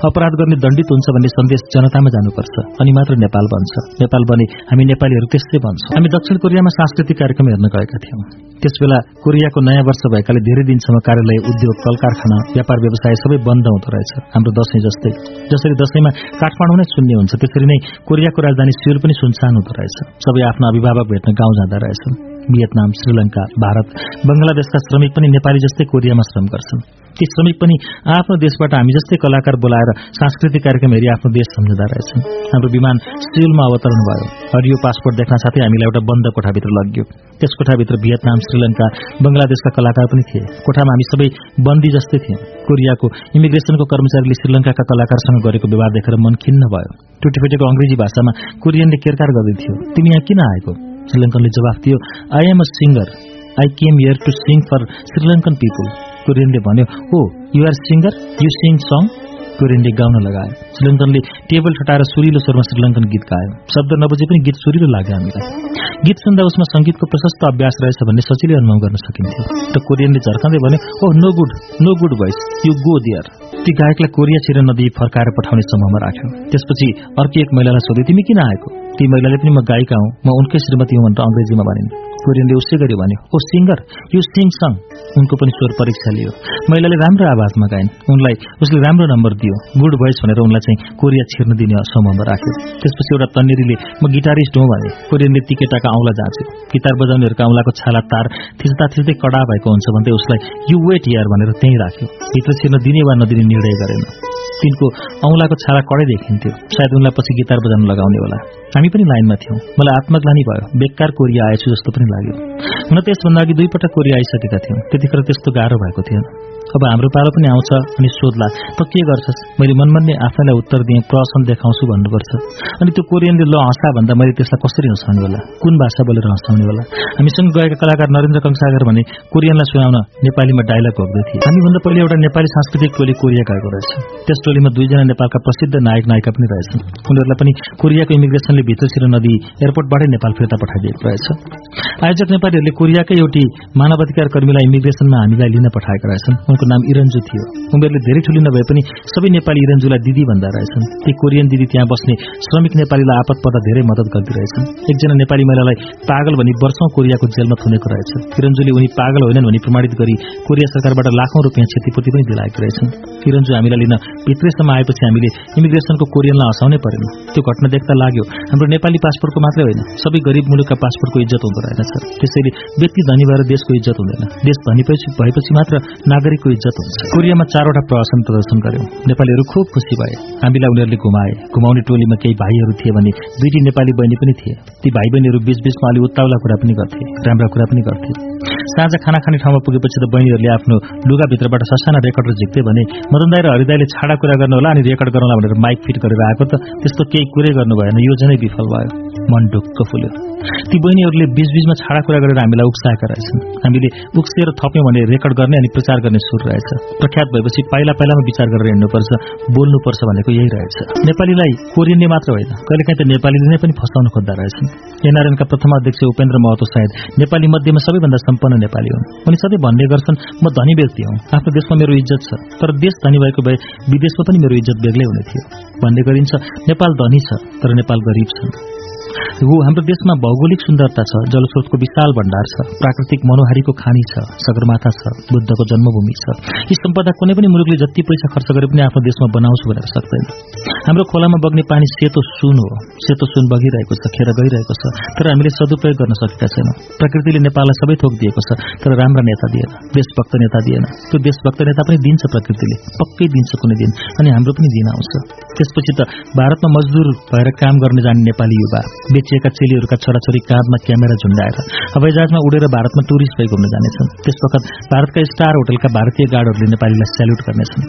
अपराध गर्ने दण्डित हुन्छ भन्ने सन्देश जनतामा जानुपर्छ अनि मात्र नेपाल बन्छ। नेपाल बने हामी नेपालीहरू त्यस्तै बन्छौँ हामी दक्षिण कोरियामा सांस्कृतिक कार्यक्रम हेर्न गएका थियौं। त्यसबेला कोरियाको नयाँ वर्ष भएकाले धेरै दिनसम्म कार्यालय उद्योग कल कारखाना व्यापार व्यवसाय सबै बन्द हुँदो रहेछ। हाम्रो दशैं जस्तै। जसरी दशैंमा काठमाडौँ नै शून्य हुन्छ त्यसरी नै कोरियाको राजधानी सियोल पनि सुनसान हुँदो रहेछ। सबै आफ्नो अभिभावक भेट्न गाउँ जाँदा रहेछन्। भियतनाम श्रीलंका भारत बंगलादेशका श्रमिक पनि नेपाली जस्तै कोरियामा श्रम गर्छन्। ती श्रमिक पनि आफ्नो देशबाट हामी जस्तै कलाकार बोलाएर सांस्कृतिक कार्यक्रम हेरी आफ्नो देश सम्झदा रहेछन्। हाम्रो विमान सियोलमा अवतरण भयो। हरियो पासपोर्ट देख्न साथै हामीलाई एउटा बन्द कोठाभित्र लग्यो। त्यस कोठाभित्र भियतनाम श्रीलंका बंगलादेशका कलाकार पनि थिए। कोठामा हामी सबै बन्दी जस्तै थियौं। कोरियाको इमिग्रेसनको कर्मचारीले श्रीलंकाका कलाकारसँग गरेको व्यवहार देखेर मन खिन्न भयो। टुटेफुटेको अंग्रेजी भाषामा कोरियनले केरकार गर्दै थियो तिमी यहाँ किन आएको? श्रीलङ्कनले जवाफ दियो I am a singer I came here to sing for Sri Lankan people कोरियनले भन्यो हो you are singer you sing song कोरियनले गाउन लगायो। श्रीलङ्कनले टेबल ठटाएर सुरिलो स्वरमा श्रीलङ्कन गीत गायो। शब्द नबुझे पनि गीत सुरिलो लाग्यो हामीलाई। गीत सुन्दा उसमा संगीतको प्रशस्त अभ्यास रहेछ भन्ने सजिलै अनुभव गर्न सकिन्थ्यो। र कोरियनले झर्काउँदै भन्यो ओ no good no good voice you go there ती गायकलाई कोरिया छिर नदी फर्काएर पठाउने समूहमा राख्यो। त्यसपछि अर्की एक महिलालाई सोध्यो तिमी किन आएको? ती महिलाले पनि म गायिका हुँ। म उनकै श्रीमती हुँ भनेर अंग्रेजीमा भनिन्। कोरियनले उसै गरी भन्यो oh singer you sing song उनको पनि स्वर परीक्षा लियो। महिलाले राम्रो आवाजमा गाइन्। उनलाई उसले राम्रो नम्बर दियो। गुड भोइस भनेर उनलाई चाहिँ कोरिया छिर्न दिने समूहमा राख्यो। त्यसपछि एउटा तन्नेरीले म गिटारिस्ट हुँ भने कोरियनले ती केटाका औँला जाँच्यो। गिटार बजाउनेहरूका औँलाको छाला तार थिच्दा थिच्दै कडा भएको हुन्छ भन्दै उसलाई यु वेट यार भनेर त्यहीँ राख्यो। भित्र छिर्न दिने वा नदिने निर्णय गरेन। तिनको औँलाको छाला कडै देखिन्थ्यो सायद उनलाई पछि गिटार बजाउन लगाउने होला। हामी पनि लाइनमा थियौँ। मलाई आत्मग्लानी भयो। बेकार कोरिया आएछु जस्तो पनि लाग्यो। हुन त्यसभन्दा अघि दुईपटक कोरिया आइसकेका थियौँ। त्यतिखेर त्यस्तो गाह्रो भएको थिएन। अब हाम्रो पालो पनि आउँछ अनि सोध्ला त के गर्छस्? मैले मनमन्ने आफैलाई उत्तर दिएँ प्रसन देखाउँछु भन्नुपर्छ। अनि त्यो कोरियनले ल हँसा भन्दा मैले त्यसलाई कसरी हँसाउने होला? कुन भाषा बोलेर हँसाउने होला? हामीसँग गएका कलाकार नरेन्द्र कंसागर भने कोरियनलाई सुनाउन नेपालीमा डायलग भोग्दै थिए। हामीभन्दा पहिले एउटा नेपाली सांस्कृतिक टोली कोरिया गएको रहेछ। त्यस टोलीमा दुईजना नेपालका प्रसिद्ध नायक नायिका पनि रहेछन्। उनीहरूलाई पनि कोरियाको इमिग्रेसनले भित्रसिर नदी एयरपोर्टबाटै नेपाल फिर्ता पठाइदिएको रहेछ। आयोजक नेपालीहरूले कोरियाकै एउटी मानवाधिकार कर्मीलाई इमिग्रेसनमा हामीलाई लिन पठाएका रहेछन्। उनको नाम इरन्जु थियो। उमेरले धेरै ठुली नभए पनि सबै नेपाली इरन्जुलाई दिदी भन्दा रहेछन्। ती कोरियन दिदी त्यहाँ बस्ने श्रमिक नेपालीलाई आपत पर्दा धेरै मद्दत गरिदिरहेछन् एकजना नेपाली महिलालाई पागल भनी वर्षौं कोरियाको जेलमा थुनेको रहेछ। किरन्जुले उनी पागल होइनन् भनी प्रमाणित गरी कोरिया सरकारबाट लाखौं रुपियाँ क्षतिपूर्ति पनि दिलाएका रहेछन्। किरन्जु हामीलाई लिन भित्रैसम्म आएपछि हामीले इमिग्रेसनको कोरियनलाई हँसाउनै परेन। त्यो घटना देख्दा लाग्यो हाम्रो नेपाली पासपोर्टको मात्रै होइन सबै गरिब मुलुकका पासपोर्टको इज्जत हुँदो रहेछ त्यसैले व्यक्ति धनी भएर देशको इज्जत हुँदैन। देश धनी भएपछि मात्र नागरिकको इज्जत हुन्छ। कोरियामा चारवटा प्रहसन प्रदर्शन गर्यौं। नेपालीहरू खुब खुसी भए। हामीलाई उनीहरूले घुमाए। घुमाउने टोलीमा केही भाइहरू थिए भने दुईटी नेपाली बहिनी पनि थिए। ती भाइ बहिनीहरू बीचबीचमा अलि उत्ताउला कुरा पनि गर्थे राम्रा कुरा पनि गर्थे। साँझ खाना खाने ठाउँमा पुगेपछि त बहिनीहरूले आफ्नो लुगाभित्रबाट ससाना रेकर्डर झिक्थे भने मदन दाई र हरिदाईले छाडा कुरा गर्नु होला अनि रेकर्ड गरौँला भनेर माइक फिट गरेर आएको त त्यस्तो केही कुरै गर्नु भएन योजनै विफल भयो। मन ढुक्क फुल्यो। ती बहिनीहरूले बीचबीचमा छाडा कुरा गरेर हामीलाई उक्साएका रहेछन्। हामीले उक्सिएर थप्यौँ भने रेकर्ड गर्ने अनि प्रचार गर्ने सुरु रहेछ। प्रख्यात भएपछि पाइला पाइलामा विचार गरेर हिँड्नुपर्छ बोल्नुपर्छ भनेको यही रहेछ। नेपालीलाई कोरियनले मात्र होइन कहिलेकाहीँ त नेपालीले नै पनि फसाउन खोज्दा रहेछन्। एनआरएनका प्रथम अध्यक्ष उपेन्द्र महतो सायद नेपाली मध्येमा सबैभन्दा सम्पन्न नेपाली हुन्। उनी सधैँ भन्ने गर्छन् म धनी व्यक्ति हुँ आफ्नो देशमा मेरो इज्जत छ तर देश धनी भएको भए विदेशमा पनि मेरो इज्जत बेग्लै हुने थियो। भन्ने गरिन्छ नेपाल धनी छ तर नेपाल गरिब छन्। हाम्रो देशमा भौगोलिक सुन्दरता छ जलस्रोतको विशाल भण्डार छ प्राकृतिक मनोहारीको खानी छ सगरमाथा छ बुद्धको जन्मभूमि छ। यी सम्पदा कुनै पनि मुलुकले जति पैसा खर्च गरे पनि आफ्नो देशमा बनाउँछु भनेर सक्दैन। हाम्रो खोलामा बग्ने पानी सेतो सुन हो सेतो सुन बगिरहेको छ खेर गइरहेको छ तर हामीले सदुपयोग गर्न सकेका छैनौँ। प्रकृतिले नेपाललाई सबै थोक दिएको छ तर राम्रा नेता दिएन देशभक्त नेता दिएन। त्यो देशभक्त नेता पनि दिन्छ प्रकृतिले पक्कै दिन्छ कुनै दिन अनि हाम्रो पनि दिन आउँछ। त्यसपछि त भारतमा मजदुर भएर काम गर्ने जाने नेपाली युवा। बेचिएका चेलीहरूका छोराछोरी काँधमा क्यामेरा झुन्डाएर हवाईजहाजमा उडेर भारतमा टुरिस्ट भई घुम्न जानेछन्। त्यस भारतका स्टार होटलका भारतीय गार्डहरूले नेपालीलाई स्याल्युट गर्नेछन्।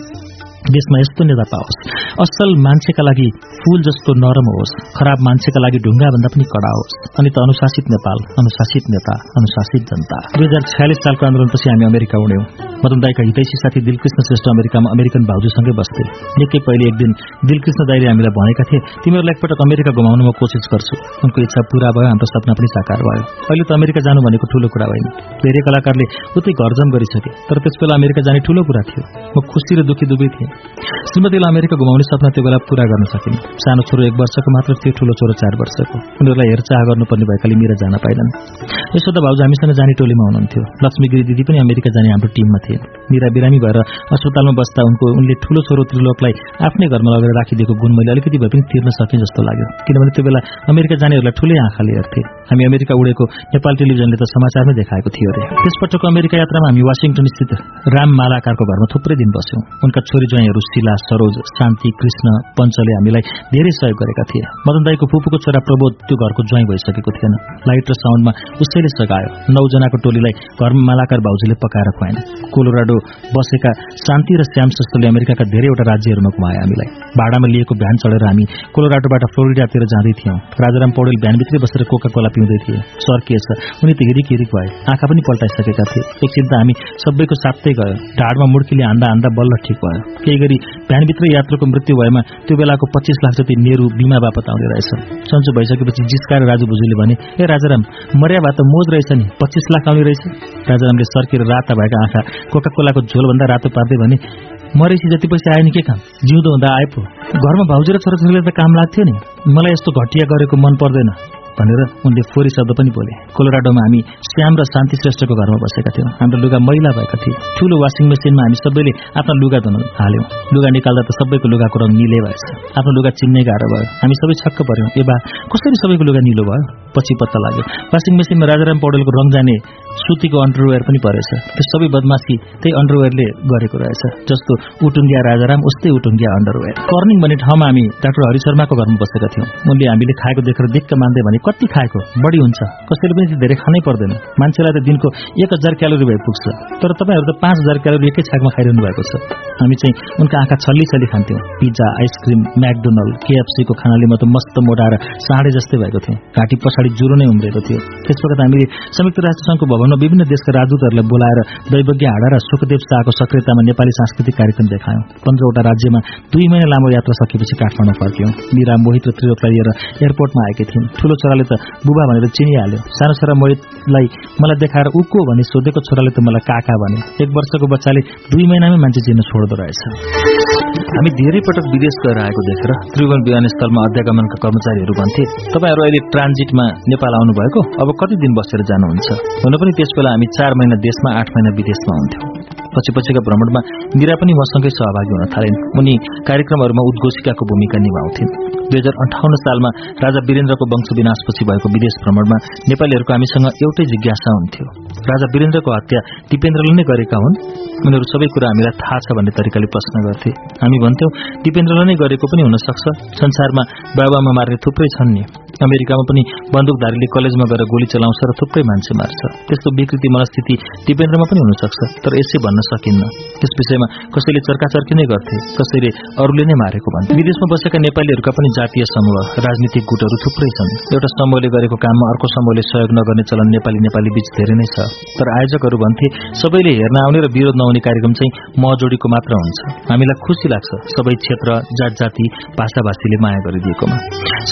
देशमा यस्तो नेता पाओस्। असल मान्छेका लागि फूल जस्तो नरम होस् खराब मान्छेका लागि ढुङ्गा भन्दा पनि कडा होस्। अनि त अनुशासित नेपाल अनुशासित नेता अनुशासित जनता। दुई हजार छयालिस सालको आन्दोलनपछि हामी अमेरिका उड्यौं। मदन दाईका हितैषी साथी दिलकृष्ण श्रेष्ठ अमेरिकामा अमेरिकन भाउजूसँगै बस्थे। निकै पहिले एक दिन दिलकृष्ण दाईले हामीलाई भनेका थिए तिमीहरूलाई एकपटक अमेरिका घुमाउन म कोसिस गर्छु। उनको इच्छा पूरा भयो हाम्रो सपना पनि साकार भयो। अहिले त अमेरिका जानु भनेको ठूलो कुरा होइन धेरै कलाकारले उतै घरजम गरिसके तर त्यसबेला अमेरिका जाने ठूलो कुरा थियो। म खुसी र दुखी दुवै थिएँ। श्रीमतीलाई अमेरिका घुमाउने सपना त्यो बेला पूरा गर्न सकिन। सानो छोरो एक वर्षको मात्र थियो ठूलो छोरो चार वर्षको। उनीहरूलाई हेरचाह गर्नुपर्ने भएकाले मिरा जान पाइनन्। यसो त भाउजू हामीसँग जाने टोलीमा हुनुहुन्थ्यो। लक्ष्मीगिरी दिदी पनि अमेरिका जाने हाम्रो टिममा थिए मिरा बिरामी भएर अस्पतालमा बस्दा उनको उनले ठूलो छोरो त्रिलोकलाई आफ्नै घरमा लगेर राखिदिएको गुण मैले अलिकति भए पनि तिर्न सकेँ जस्तो लाग्यो। किनभने त्यो बेला अमेरिका जानेहरूलाई ठूलै आँखाले हेर्थे। हामी अमेरिका उडेको नेपाल टेलिभिजनले त समाचारमै देखाएको थियो अरे। त्यसपटकको अमेरिका यात्रामा हामी वासिङटन स्थित राम मालाकारको घरमा थुप्रै दिन बस्यौं। उनका छोरी ज्वाइँहरू शिला सरोज शान्ति कृष्ण पञ्चले हामीलाई धेरै सहयोग गरेका थिए। मदन दाईको फुपूको छोरा प्रबोध त्यो घरको ज्वाइँ भइसकेको थिएन। लाइट र साउन्डमा उसैले सघायो। नौजनाको टोलीलाई घरमा मालाकार भाउजूले पकाएर खुवाएन। कोलोराडो बसेका शान्ति र श्याम श्रेष्ठले अमेरिकाका धेरैवटा राज्यहरूमा घुमाए हामीलाई। भाडामा लिएको भ्यान चढेर हामी कोलोराडोबाट फ्लोरिडातिर जाँदै थियौँ। राजाराम पौडेल भ्यानभित्रै बसेर कोका कोला पिउँदै थिए। सर के छ? उनी त हिरिक हिरिक भए आँखा पनि पल्टाइसकेका थिए। एकछिन त हामी सबैको साथै गयो। ढाडमा मुड्कीले हान्दा हान्दा बल्ल ठिक भयो। केही गरी भ्यानभित्र यात्रुको मृत्यु भएमा त्यो बेलाको पच्चिस लाख जति नेहरू बिमा बापत आउने रहेछ सन्चो भइसकेपछि जिस्काएर राजु भुजुले भने ए राजाराम मर्या भए त मोज रहेछ नि पच्चिस लाख आउने रहेछ? राजारामले सर्केर राता भएका आँखा कोका कोलाको झोलभन्दा रातो पार्दै भने मरेसी जति पैसा आयो नि के काम? जिउँदो हुँदा आइपो घरमा भाउजू र छोराछोरीले त काम लाग्थ्यो नि। मलाई यस्तो घटिया गरेको मन पर्दैन। भनेर उनले फोरी शब्द पनि बोले। कोलोराडोमा हामी श्याम र शान्ति श्रेष्ठको घरमा बसेका थियौँ। हाम्रो लुगा मैला भएका थिए। ठूलो वासिङ मेसिनमा हामी सबैले आफ्नो लुगा धुन हाल्यौँ। लुगा निकाल्दा त सबैको लुगाको रङ निले भएछ। आफ्नो लुगा चिन्ने गाह्रो भयो। हामी सबै छक्क पर्यौँ ए बा कसरी सबैको लुगा निलो भयो? पछि पत्ता लाग्यो। वासिङ मेसिनमा राजाराम पौडेलको रङ जाने सुतीको अन्डरवेयर पनि परेछ। त्यो सबै बदमासी त्यही अन्डरवेयरले गरेको रहेछ। जस्तो उटुङ्गिया राजाराम उस्तै उटुङ्गिया अन्डरवेयर कर्निङ भन्ने ठाउँमा हामी डाक्टर हरि शर्माको घरमा बसेका थियौँ। उनले हामीले खाएको देखेर दिक्क मान्दै भने कति खाएको? बढी हुन्छ। कसैले पनि धेरै खानै पर्दैन। मान्छेलाई त दिनको एक हजार क्यालोरी भए पुग्छ। तर तपाईँहरू त पाँच हजार क्यालोरी एकै छाकमा खाइरहनु भएको छ। हामी चाहिँ उनका आँखा छल्ली छल्ली खान्थ्यौँ। पिज्जा आइसक्रिम म्याकडोनल्ड केएफसीको खानाले म त मस्त मोटाएर साँडे जस्तै भएको थिएँ। घाँटी पछाडि ज्वरो नै उम्रेको थियो। त्यसपल्ट हामीले संयुक्त राष्ट्रसङ्घको भवनमा विभिन्न देशका राजदूतहरूलाई बोलाएर दैवज्ञ हाडा र सुखदेव शाहको सक्रियतामा नेपाली सांस्कृतिक कार्यक्रम देखायौं। पन्ध्रवटा राज्यमा दुई महिना लामो यात्रा सकेपछि काठमाडौँ फर्क्यौं। मीरा मोहित र त्रिलोकलाई लिएर एयरपोर्टमा आएकी थिइन्। ठूलो छोराले त बुबा भनेर चिनिहाल्यो। सानो छोरा मोहितलाई मलाई देखाएर उको भनी सोधेको छोराले त मलाई काका भने। एक वर्षको बच्चाले दुई महिनामै मान्छे चिन्न छोड्दो रहेछ। हामी धेरै पटक विदेश गएर आएको देखेर त्रिभुवन विमानस्थलमा अध्यागमनका कर्मचारीहरू भन्थे। तपाईँहरू अहिले ट्रान्जिटमा नेपाल आउनुभएको? अब कति दिन बसेर जानुहुन्छ? हुन पनि त्यसबेला हामी चार महिना देशमा आठ महिना विदेशमा हुन्थ्यौं। पछि पछिका भ्रमणमा मिरा पनि मसँगै सहभागी हुन थालिन्। उनी कार्यक्रमहरूमा उद्घोषिकाको भूमिका निभाउँथिन्। दुई हजार अन्ठाउन्न सालमा राजा वीरेन्द्रको वंश विनाशपछि भएको विदेश भ्रमणमा नेपालीहरूको हामीसँग एउटै जिज्ञासा हुन्थ्यो। राजा वीरेन्द्रको हत्या दिपेन्द्रले नै गरेका हुन्? उनीहरू सबै कुरा हामीलाई थाहा छ भन्ने तरिकाले प्रश्न गर्थे। हामी भन्थ्यौं दिपेन्द्रले नै गरेको पनि हुन सक्छ संसारमा बाबामा मार्ने थुप्रै छन् नि। अमेरिकामा पनि बन्दुकधारीले कलेजमा गएर गोली चलाउँछ र थुप्रै मान्छे मार्छ। त्यस्तो विकृति मनस्थिति दिपेन्द्रमा पनि हुन सक्छ तर यसै भन्न सकिन्न। त्यस विषयमा कसैले चर्काचर्की नै गर्थे कसैले अरूले नै मारेको भन्थे। विदेशमा बसेका नेपालीहरूका पनि जातीय समूह राजनीतिक गुटहरू थुप्रै छन्। एउटा समूहले गरेको काममा अर्को समूहले सहयोग नगर्ने चलन नेपाली नेपाली बीच धेरै नै छ। तर आयोजकहरू भन्थे सबैले हेर्न आउने र विरोध नहुने कार्यक्रम चाहिँ म जोडीको मात्र हुन्छ। हामीलाई खुसी लाग्छ सबै क्षेत्र जात जाति भाषा भाषीले माया गरिदिएकोमा।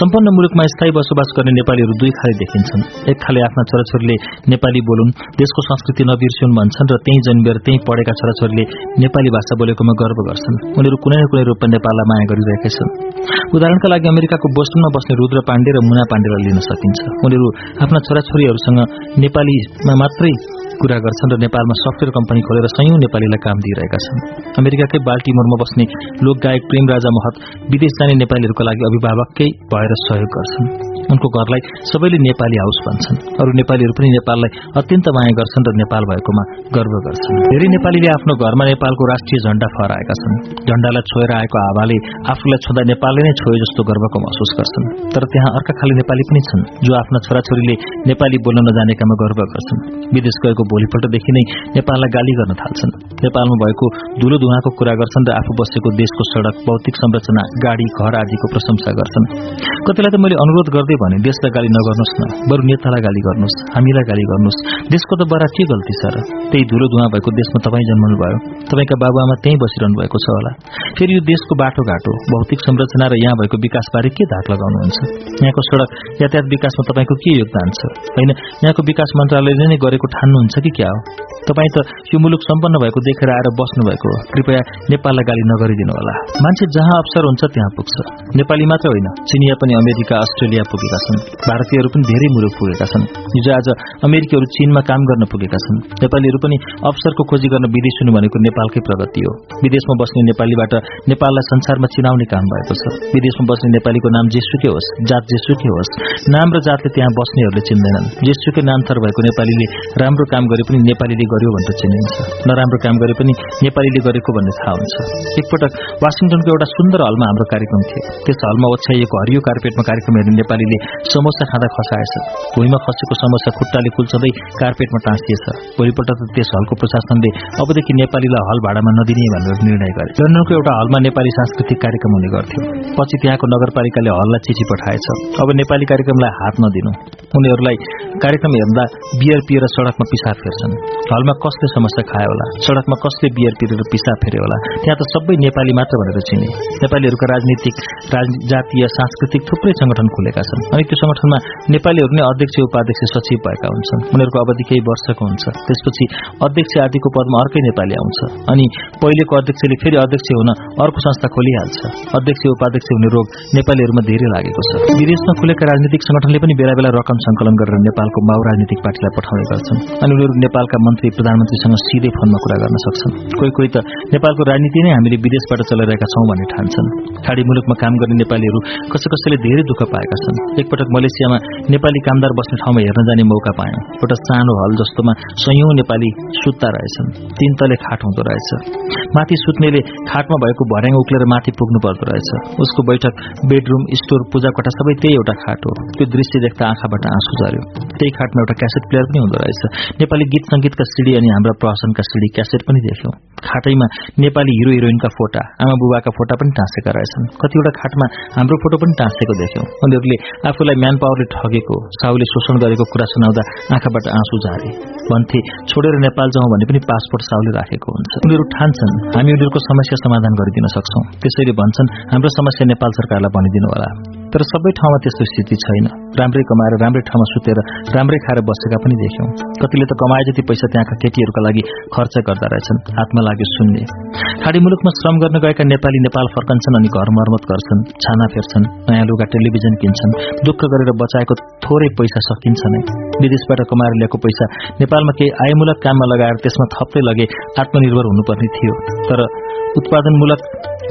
सम्पन्न मुलुकमा स्थायी बसोबास गर्ने नेपालीहरू दुई खाले देखिन्छन्। एक खाले आफ्ना छोराछोरीले नेपाली बोलुन् देशको संस्कृति नबिर्सिउन् भन्छन् र त्यही जन्मेर त्यही पढेका छोराछोरीले नेपाली भाषा बोलेकोमा गर्व गर्छन्। उनीहरू कुनै न कुनै रूपमा नेपाललाई माया गरिरहेका छन्। उदाहरणका लागि अमेरिकाको बोस्टनमा बस्ने रुद्र पाण्डे र मुना पाण्डेलाई लिन सकिन्छ। उनीहरू आफ्ना छोराछोरीहरूसँग नेपालीमा मात्रै कुरा गर्छन् र नेपालमा सफ्टवेयर कम्पनी खोलेर सयौं नेपालीलाई काम दिइरहेका छन्। अमेरिकाकै बाल्टिमोरमा बस्ने लोकगायक प्रेम राजा महत विदेश जाने नेपालीहरूको लागि अभिभावककै भएर सहयोग गर्छन्। उनको घरलाई सबैले नेपाली हाउस भन्छन्। अरू नेपालीहरू पनि नेपाललाई अत्यन्त माया गर्छन् र नेपाल भएकोमा गर्व गर्छन्। धेरै नेपालीले आफ्नो घरमा नेपालको राष्ट्रिय झण्डा फहराएका छन्। झण्डालाई छोएर आएको हावाले आफूलाई छुँदा नेपालले नै छोए जस्तो गर्वको महसुस गर्छन्। तर त्यहाँ अर्का खाले नेपाली पनि छन् जो आफ्ना छोराछोरीले नेपाली बोल्न नजानेकामा गर्व गर्छन्। विदेश गएको भोलिपल्टदेखि नै नेपाललाई गाली गर्न थाल्छन्। नेपालमा भएको धुलो धुवाको कुरा गर्छन् र आफू बसेको देशको सड़क भौतिक संरचना गाडी घर आदिको प्रशंसा गर्छन्। कतिलाई त मैले अनुरोध गर्दै भने देशलाई गाली नगर्नुहोस् न। बरु नेतालाई गाली गर्नुहोस् हामीलाई गाली गर्नुहोस्। देशको त बडा के गल्ती छ र? त्यही धुलो धुवा भएको देशमा तपाईँ जन्मनु भयो तपाईँका बाबुआमा त्यहीँ बसिरहनु भएको छ होला। फेरि यो देशको बाटोघाटो भौतिक संरचना र यहाँ भएको विकासबारे के धाक लगाउनुहुन्छ? यहाँको सड़क यातायात विकासमा तपाईँको के योगदान छ? होइन यहाँको विकास मन्त्रालयले नै गरेको ठान्नुहुन्छ कि क्या हो? तपाईँ त यो मुलुक सम्पन्न भएको देखेर आएर बस्नु भएको हो। कृपया नेपाललाई गाली नगरिदिनु होला। मान्छे जहाँ अवसर हुन्छ त्यहाँ पुग्छ। नेपाली मात्र होइन चिनिया पनि अमेरिका अस्ट्रेलिया पुगेका छन्। भारतीयहरू पनि धेरै मुलुक पुगेका छन्। हिजो आज अमेरिकीहरू चीनमा काम गर्न पुगेका छन्। नेपालीहरू पनि अवसरको खोजी गर्न विदेश हुनु भनेको नेपालकै प्रगति हो। विदेशमा बस्ने नेपालीबाट नेपाललाई संसारमा चिनाउने काम भएको छ। विदेशमा बस्ने नेपालीको नाम जेसुकै होस् जात जेसुकै होस् नाम र जातले त्यहाँ बस्नेहरूले चिन्दैनन्। जेसुकै नाम थर भएको नेपालीले राम्रो काम गरे पनि नेपालीले गर्यो भनेर चिनिन्छ। नराम्रो काम गरे पनि नेपालीले गरेको भन्ने थाहा हुन्छ। एकपटक वासिङटनको एउटा सुन्दर हलमा हाम्रो कार्यक्रम थियो। त्यस हलमा ओछ्याइएको हरियो कार्पेटमा कार्यक्रम हेर्ने नेपालीले समोसा खाँदा खसाएछ। भुइँमा खसेको समोसा खुट्टाले कुल्चँदै कार्पेटमा टाँसिएछ। भोलिपल्ट त त्यस हलको प्रशासनले अबदेखि नेपालीलाई हल भाडामा नदिने भनेर निर्णय गरे लन्डनको एउटा हलमा नेपाली सांस्कृतिक कार्यक्रम हुने गर्थ्यो। पछि त्यहाँको नगरपालिकाले हललाई चिठी पठाएछ। अब नेपाली कार्यक्रमलाई हात नदिनु। उनीहरूलाई कार्यक्रम हेर्दा बियर पिएर सड़कमा पिसाब फेर्छन्। हलमा कसले समस्या खायो होला? सड़कमा कसले बियर पिरेर पिसाब फेर्यो होला? त्यहाँ त सबै नेपाली मात्र भनेर चिने। नेपालीहरूका राजनीतिक जातीय सांस्कृतिक थुप्रै संगठन खुलेका छन्। अनि त्यो संगठनमा नेपालीहरू नै अध्यक्ष उपाध्यक्ष सचिव भएका हुन्छन्। उनीहरूको अवधि केही वर्षको हुन्छ। त्यसपछि अध्यक्ष आदिको पदमा अर्कै नेपाली आउँछ। अनि पहिलेको अध्यक्षले फेरि अध्यक्ष हुन अर्को संस्था खोलिहाल्छ। अध्यक्ष उपाध्यक्ष हुने रोग नेपालीहरूमा धेरै लागेको छ। विदेशमा खुलेका राजनीतिक संगठनले पनि बेला बेला रकम संकलन गरेर नेपालको माओ राजनीतिक पार्टीलाई पठाउने गर्छन्। अनि उनीहरू नेपालका मन्त्री प्रधानमन्त्रीसँग सिधै फोनमा कुरा गर्न सक्छन्। कोही कोही त नेपालको राजनीति नै हामीले विदेशबाट चलाइरहेका छौं भन्ने ठान्छन्। खाडी मुलुकमा काम गर्ने नेपालीहरू कसै कसैले धेरै दुःख पाएका छन्। एकपटक मलेसियामा नेपाली कामदार बस्ने ठाउँमा हेर्न जाने मौका पायौं एउटा सानो हल जस्तोमा सयौं नेपाली सुत्ता रहेछन्। तीन तले खाट हुँदो रहेछ। माथि सुत्नेले खाटमा भएको भर्याङ उक्लेर माथि पुग्नु पर्दो रहेछ। उसको बैठक बेडरूम स्टोर पूजा कोठा सबै त्यही एउटा खाट हो। त्यो दृश्य देख्दा आँखाबाट आँसु झर्यो त्यही खाटमा एउटा क्यासेट प्लेयर पनि हुँदो रहेछ। नेपाली गीत संगीतका सिडी अनि हाम्रा प्रहसनका सिडी क्यासेट पनि देख्यौं। खाटैमा नेपाली हिरो हिरोइनका फोटा आमा बुबाका फोटा पनि टाँसेका रहेछन्। कतिवटा खाटमा हाम्रो फोटो पनि टाँसेको देख्यौं। उनीहरूले आफूलाई म्यान पावरले ठगेको साहुले शोषण गरेको कुरा सुनाउँदा आँखाबाट आँसु झारे। भन्थे छोडेर नेपाल जाउँ भने पनि पासपोर्ट साहुले राखेको हुन्छ। उनीहरू ठान्छन् हामी उनीहरूको समस्या समाधान गरिदिन सक्छौ। त्यसैले भन्छन् हाम्रो समस्या नेपाल सरकारलाई भनिदिनु होला। तर सबै ठाउँमा त्यस्तो स्थिति छैन। राम्रै कमाएर राम्रै ठाउँमा सुतेर राम्रै खाएर बसेका पनि देख्यौं। कतिले त कमाए जति पैसा त्यहाँका केटीहरूका लागि खर्च गर्दा रहेछन् हातमा लाग्यो सुन्ने। खाडी मुलुकमा श्रम गर्न गएका नेपाली नेपाल फर्कन्छन् अनि घर मर्मत गर्छन् छाना फेर्छन् नयाँ लुगा टेलिभिजन किन्छन् दुःख गरेर बचाएको थोरै पैसा सकिन्छ नै विदेशबाट कमाएर ल्याएको पैसा नेपालमा केही आयमूलक काममा लगाएर त्यसमा थप्दै लगे आत्मनिर्भर हुनुपर्ने थियो। तर उत्पादनमूलक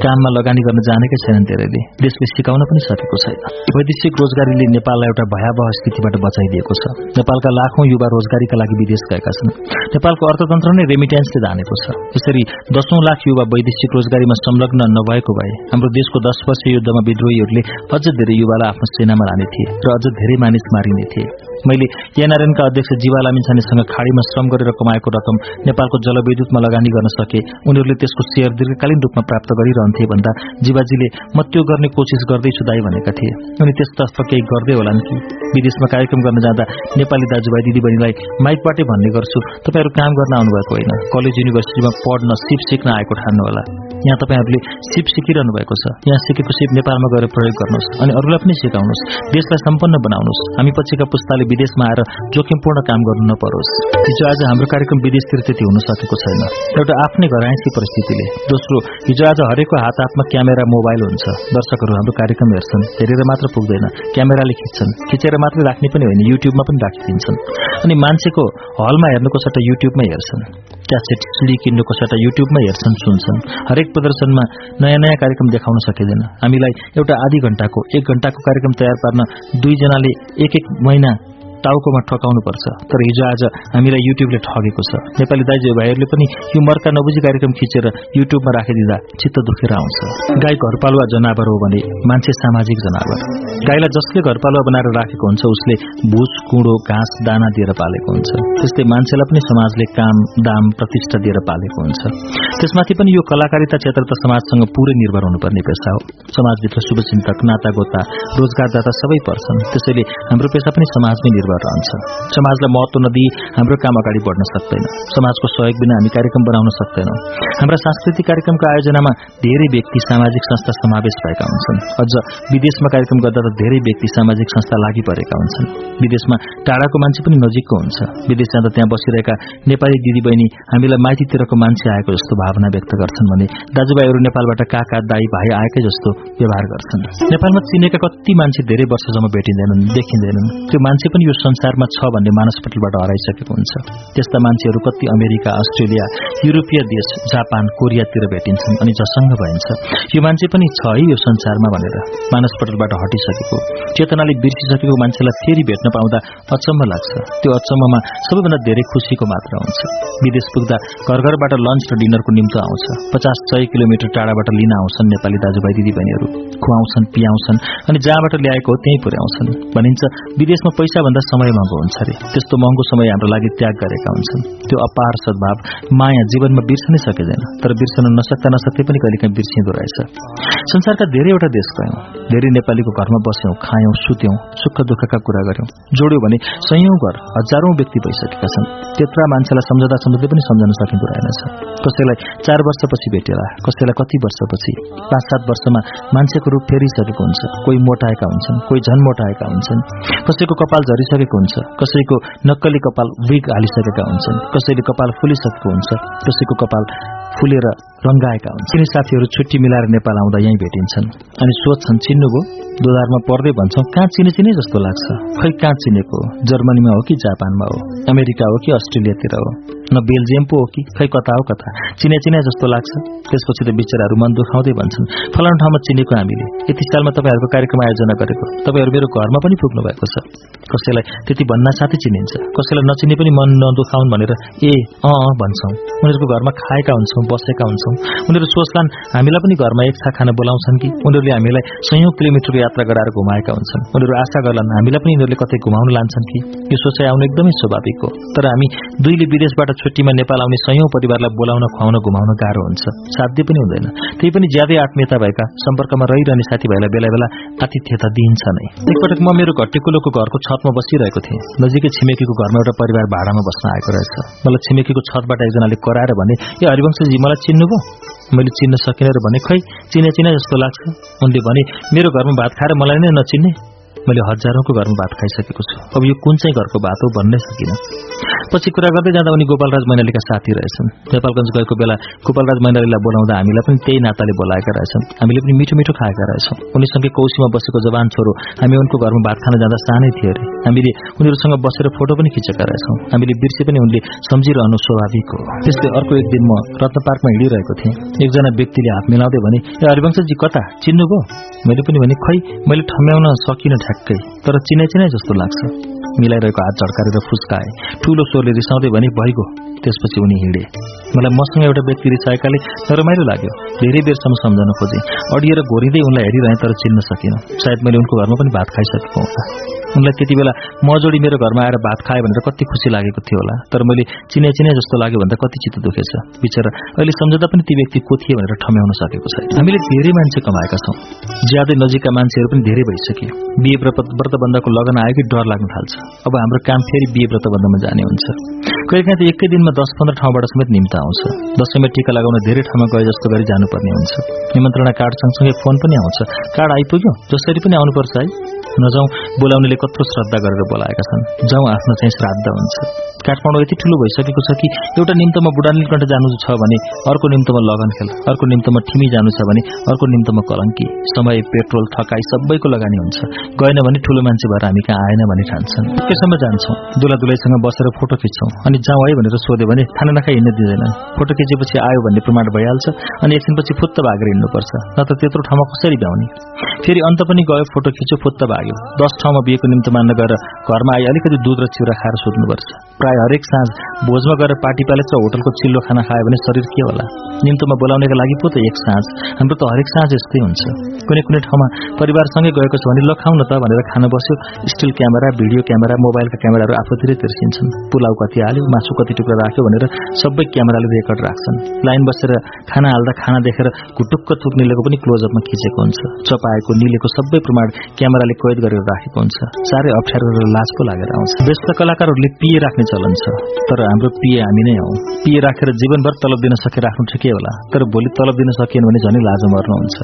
काममा लगानी गर्न जानेकै छैनन् धेरैले देशले सिकाउन पनि सकेको छैन। वैदेशिक रोजगारीले नेपाललाई एउटा भयावह स्थितिबाट बचाइदिएको छ। नेपालका लाखौं युवा रोजगारीका लागि विदेश गएका छन्। नेपालको अर्थतन्त्र नै रेमिटेन्सले जानेको छ। यसरी दशौं लाख युवा वैदेशिक रोजगारीमा संलग्न नभएको भए हाम्रो देशको दश वर्ष युद्धमा विद्रोहीहरूले अझ धेरै युवालाई आफ्नो सेनामा लाने थिए र अझ धेरै मानिस मारिने थिए। मैले एनआरएनका अध्यक्ष जीवा लामिछानेसँग खाडीमा श्रम गरेर कमाएको रकम नेपालको जलविद्युतमा लगानी गर्न सके उनीहरूले त्यसको शेयर दीर्घकालीन रूपमा प्राप्त गरिरहन्थे भन्दा जीवाजीले म त्यो गर्ने कोसिस गर्दैछु दाई भनेका थिए। अनि त्यसतर्फ केही गर्दै होलान् कि? विदेशमा कार्यक्रम गर्न जाँदा नेपाली दाजुभाइ दिदीबहिनीलाई माइकबाटै भन्ने गर्छु। तपाईँहरू काम गर्न आउनुभएको होइन। कलेज युनिभर्सिटीमा पढ्न सिप सिक्न आएको ठान्नुहोला। यहाँ तपाईँहरूले सिप सिकिरहनु भएको छ। यहाँ सिकेको सिप नेपालमा गएर प्रयोग गर्नुहोस् अनि अरूलाई पनि सिकाउनुहोस्। देशलाई सम्पन्न बनाउनुहोस्। हामी पछिका पुस्ताले विदेशमा आएर जोखिमपूर्ण काम गर्नु नपरोस्। हिजो आज हाम्रो कार्यक्रम विदेशतिर त्यति हुन सकेको छैन। एउटा आफ्नै घरायसी परिस्थितिले दोस्रो हिजो आज हरेकको हात हातमा क्यामेरा मोबाइल हुन्छ। दर्शकहरू हाम्रो कार्यक्रम हेर्छन् हेरेर मात्र पुग्दैन क्यामेराले खिच्छन् खिचेर मात्रै राख्ने पनि होइन युट्युबमा पनि राखिदिन्छन्। अनि मान्छेको हलमा हेर्नुको सट्टा युट्युबमै हेर्छन्। क्यासेट सिडी किन्नुको सट्टा युट्युबमै हेर्छन् सुन्छन्। हरेक प्रदर्शनमा नयाँ नयाँ कार्यक्रम देखाउन सकिँदैन। हामीलाई एउटा आधी घण्टाको एक घण्टाको कार्यक्रम तयार पार्न दुईजनाले एक एक महिना टाउकोमा ठकाउनुपर्छ। तर हिजो आज हामीलाई युट्युबले ठगेको छ। नेपाली दाइजु भाइहरूले पनि यो मर्का नबुझी कार्यक्रम खिचेर युट्युबमा राखिदिँदा चित्त दुखेर आउँछ। गाई घरपालुवा जनावर हो भने मान्छे सामाजिक जनावर। गाईलाई जसले घरपालुवा बनाएर राखेको हुन्छ उसले भुस कुँडो घाँस दाना दिएर पालेको हुन्छ। त्यस्तै मान्छेलाई पनि समाजले काम दाम प्रतिष्ठा दिएर पालेको हुन्छ। त्यसमाथि पनि यो कलाकारिता क्षेत्र त समाजसँग पूरै निर्भर हुनुपर्ने पेसा हो। समाजभित्र शुभचिन्तक नातागोता रोजगारदाता सबै पर्छन्। त्यसैले हाम्रो पेसा पनि समाजमै निर्भर रहन्छ। समाजलाई महत्व नदिई हाम्रो काम अगाडि बढ्न सक्दैन। समाजको सहयोग बिना हामी कार्यक्रम बनाउन सक्दैनौं। हाम्रा सांस्कृतिक कार्यक्रमको आयोजनामा धेरै व्यक्ति सामाजिक संस्था समावेश भएका हुन्छन्। अझ विदेशमा कार्यक्रम गर्दा त धेरै व्यक्ति सामाजिक संस्था लागि परेका हुन्छन्। विदेशमा टाढाको मान्छे पनि नजिकको हुन्छ। विदेश जाँदा त्यहाँ बसिरहेका नेपाली दिदीबहिनी हामीलाई माइतीतिरको मान्छे आएको जस्तो भावना व्यक्त गर्छन् भने दाजुभाइहरू नेपालबाट काका दाई भाइ आएकै जस्तो व्यवहार गर्छन्। नेपालमा चिनेका कति मान्छे धेरै वर्षसम्म भेटिँदैनन् देखिँदैनन्। त्यो मान्छे पनि यो संसारमा छ भन्ने मानसपटलबाट हराइसकेको हुन्छ। त्यस्ता मान्छेहरू कति अमेरिका अस्ट्रेलिया युरोपीय देश जापान कोरियातिर भेटिन्छन् अनि झसङ्ग भइन्छ। यो मान्छे पनि छ है यो संसारमा भनेर मानसपटलबाट हटिसकेको। चेतनाले बिर्सिसकेको मान्छेलाई फेरि भेट्न पाउँदा अचम्म लाग्छ। त्यो अचम्ममा सबैभन्दा धेरै खुसीको मात्र हुन्छ। विदेश पुग्दा घर घरबाट लन्च र डिनरको निम्तो आउँछ। पचास सय किलोमिटर टाढाबाट लिन आउँछन् नेपाली दाजुभाइ दिदीबहिनीहरू। खुवाउँछन् पियाउँछन् अनि जहाँबाट ल्याएको हो त्यहीँ पुर्याउँछन्। भनिन्छ विदेशमा पैसा भन्दा समय महँगो हुन्छ अरे त्यस्तो महँगो समय हाम्रो लागि त्याग गरेका हुन्छन्। त्यो अपार सद्भाव माया जीवनमा बिर्सनै सकिँदैन तर बिर्सन नसक्दा नसक्दै पनि कहिलेकाहीँ बिर्सिँदो रहेछ। संसारका धेरैवटा देश गयौं। धेरै नेपालीको घरमा बस्यौं खायौं सुत्यौं सुख दुःखका कुरा गर्यौं जोड्यो भने सयौं घर हजारौं व्यक्ति भइसकेका छन्। त्यत्रा मान्छेलाई सम्झँदा सम्झँदै पनि सम्झन सकिँदो रहेनछ। कसैलाई चार वर्षपछि भेटेला कसैलाई कति वर्षपछि पाँच सात वर्षमा मान्छेको रूप फेरिसकेको हुन्छ। कोही मोटाएका हुन्छन् कोही झन मोटाएका हुन्छन्। कसैको कपाल झरिसकेको हुन्छ। कसैको नक्कली कपाल विग हालिसकेका हुन्छन्। कसैले कपाल फुलिसकेको हुन्छ। कसैको कपाल फुलेर रंगाएका हुन् चिनी साथीहरू छुट्टी मिलाएर नेपाल आउँदा यहीँ भेटिन्छन्। अनि सोध्छन् चिन्नुभयो दोधारमा पर्दै भन्छौं। कहाँ चिने चिने जस्तो लाग्छ? खै कहाँ चिनेको? जर्मनीमा हो कि जापानमा हो? अमेरिका हो कि अस्ट्रेलियातिर हो? न बेल्जियम पो हो कि? खै कता हो कता चिने चिने जस्तो लाग्छ। त्यसपछि त बिचराहरू मन दुखाउँदै भन्छन् फलानु ठाउँमा चिनेको हामीले। यति सालमा तपाईँहरूको कार्यक्रम आयोजना गरेको। तपाईँहरू मेरो घरमा पनि पुग्नु भएको छ। कसैलाई त्यति भन्ना साथै चिनिन्छ। कसैलाई नचिने पनि मन नदुखाउन् भनेर ए अँ भन्छौं। उनीहरूको घरमा खाएका हुन्छौं बसेका हुन्छौं। उनीहरू सोच्लान् हामीलाई पनि घरमा एक छा खान बोलाउँछन् कि? उनीहरूले हामीलाई सयौं किलोमिटरको यात्रा गराएर घुमाएका हुन्छन्। उनीहरू आशा गर्लान् हामीलाई पनि यिनीहरूले कतै घुमाउन लान्छन् कि? यो सोचाइ आउनु एकदमै स्वाभाविक हो। तर हामी दुईले विदेशबाट छुट्टीमा नेपाल आउने सयौं परिवारलाई बोलाउन खुवाउन घुमाउन गाह्रो हुन्छ। साध्य पनि हुँदैन। त्यही पनि ज्यादै आत्मीयता भएका सम्पर्कमा रहिरहने साथीभाइलाई बेला बेला आतिथ्यता दिइन्छ नै एकपटक म मेरो घट्टेकुलोको घरको छतमा बसिरहेको थिएँ। नजिकै छिमेकीको घरमा एउटा परिवार भाडामा बस्न आएको रहेछ। मलाई छिमेकीको छतबाट एकजनाले कराएर भने ए हरिवंशजी मलाई चिन्नुभयो मैले चिन्न सकिनँ र भने खै चिने चिने जस्तो लाग्छ। उनले भने मेरो घरमा भात खाएर मलाई नै नचिन्ने। मैले हजारौंको घरमा भात खाइसकेको छु। अब यो कुन चाहिँ घरको भात हो भन्नै सकिनँ। पछि कुरा गर्दै जाँदा उनी गोपालराज मैनालीका साथी रहेछन्। नेपालगञ्ज गएको बेला गोपालराज मैनालीलाई बोलाउँदा हामीलाई पनि त्यही नाताले बोलाएका रहेछन्। हामीले पनि मिठो मिठो खाएका रहेछौँ। उनीसँगै कौशीमा बसेको जवान छोरो हामी उनको घरमा भात खान जाँदा सानै थियो अरे। हामीले उनीहरूसँग बसेर फोटो पनि खिचेका रहेछौँ। हामीले बिर्से पनि उनले सम्झिरहनु स्वाभाविक हो। त्यस्तै अर्को एक दिन म रत्न पार्कमा हिँडिरहेको थिएँ। एकजना व्यक्तिले हात मिलाउँदै भने ए हरिवंशजी कता? चिन्नुभयो मैले पनि भने खै मैले ठम्याउन सकिनँ ठ्याक्कै तर चिनाइ चिनाइ जस्तो लाग्छ। मिलाइरहेको हात झड्काएर फुस्काए। ठूलो स्वरले रिसाउँदै भने भइगयो। त्यसपछि उनी हिँडे। मलाई मसँग एउटा व्यक्ति रिसाएकाले रमाइलो लाग्यो। धेरै बेरसम्म सम्झन खोजेँ। अडिएर घोरिँदै उनलाई हेरिरहेँ तर चिन्न सकिनँ। सायद मैले उनको घरमा पनि भात खाइसकेको होला उनलाई त्यति बेला म जोडी मेरो घरमा आएर भात खाए भनेर कति खुसी लागेको थियो होला। तर मैले चिने चिने जस्तो लाग्यो भन्दा कति चित्त दुखेछ। बिचरा अहिले सम्झँदा पनि ती व्यक्ति को थिए भनेर ठम्याउन सकेको छैन। हामीले धेरै मान्छे कमाएका छौँ। ज्यादै नजिकका मान्छेहरू पनि धेरै भइसके। बिहे व्रतबन्धको लगन आयो कि डर लाग्न थाल्छ। अब हाम्रो काम फेरि बिहे व्रतबन्धमा जाने हुन्छ। कहिलेकाहीँ त एकै दिनमा दस पन्ध्र ठाउँबाट समेत निम्त आउँछ। दसैँमा टिका लगाउन धेरै ठाउँमा गए जस्तो गरी जानुपर्ने हुन्छ। निमन्त्रणा कार्ड सँगसँगै फोन पनि आउँछ। कार्ड आइपुग्यो जसरी पनि आउनुपर्छ है। नजाउँ बोलाउनेले कत्रो श्रद्धा गरेर बोलाएका छन्। जाउँ आफ्नो चाहिँ श्राद्ध हुन्छ। काठमाडौँ यति ठुलो भइसकेको छ कि एउटा निम्तमा बुढानीलकण्ठ जानु छ भने अर्को निम्तमा लगन खेल अर्को निम्तमा ठिमी जानु छ भने अर्को निम्तमा कलङ्की। समय पेट्रोल थकाई सबैको लगानी हुन्छ। गएन भने ठुलो मान्छे भएर हामी कहाँ आएन भने ठान्छन्। त्यसम्म जान्छौँ। दुला दुलैसँग बसेर फोटो खिच्छौँ अनि जाउँ है भनेर सोध्यो भने खाना नखाइ हिँड्न दिँदैनन्। फोटो खिचेपछि आयो भन्ने प्रमाण भइहाल्छ अनि एकछिनपछि फुत्त भागेर हिँड्नुपर्छ। न त त्यत्रो ठाउँमा कसरी भ्याउने फेरि अन्त पनि गयो फोटो खिच्यो फुत्त भाग्यो। दस ठाउँमा बिहेको निम्ति मान्न गएर घरमा आए अलिकति दुध र चिउरा खाएर सोध्नुपर्छ। प्राय हरेक साँझ भोजमा गएर पार्टी प्यालेस र होटलको चिल्लो खाना खायो भने शरीर के होला? निम्तोमा बोलाउनेका लागि पो त एक साँझ। हाम्रो त हरेक साँझ यस्तै हुन्छ। कुनै कुनै ठाउँमा परिवारसँगै गएको छ भने ल खाउँ न त भनेर खान बस्यो। स्टिल क्यामेरा भिडियो क्यामेरा मोबाइलका क्यामेराहरू आफूतिरै तिर्सिन्छन्। पुलाउ कति हाल्यो मासु कति टुक्रा राख्यो भनेर सबै क्यामेराले रेकर्ड राख्छन्। लाइन बसेर खाना हाल्दा खाना देखेर घुटुक्क थुक्नेलेको पनि क्लोजअपमा खिचेको हुन्छ। चपाएको निलेको सबै प्रमाण क्यामेराले कैद गरेर राखेको हुन्छ। साह्रै अप्ठ्यारो र लाज पो लागेर आउँछ। व्यस्त कलाकारहरूले पिए राख्ने चलन छ तर हाम्रो पिए हामी नै हौ। पिए राखेर जीवनभर तलब दिन सके राख्नु ठिकै होला तर भोलि तलब दिन सकिएन भने झनै लाज मर्नुहुन्छ।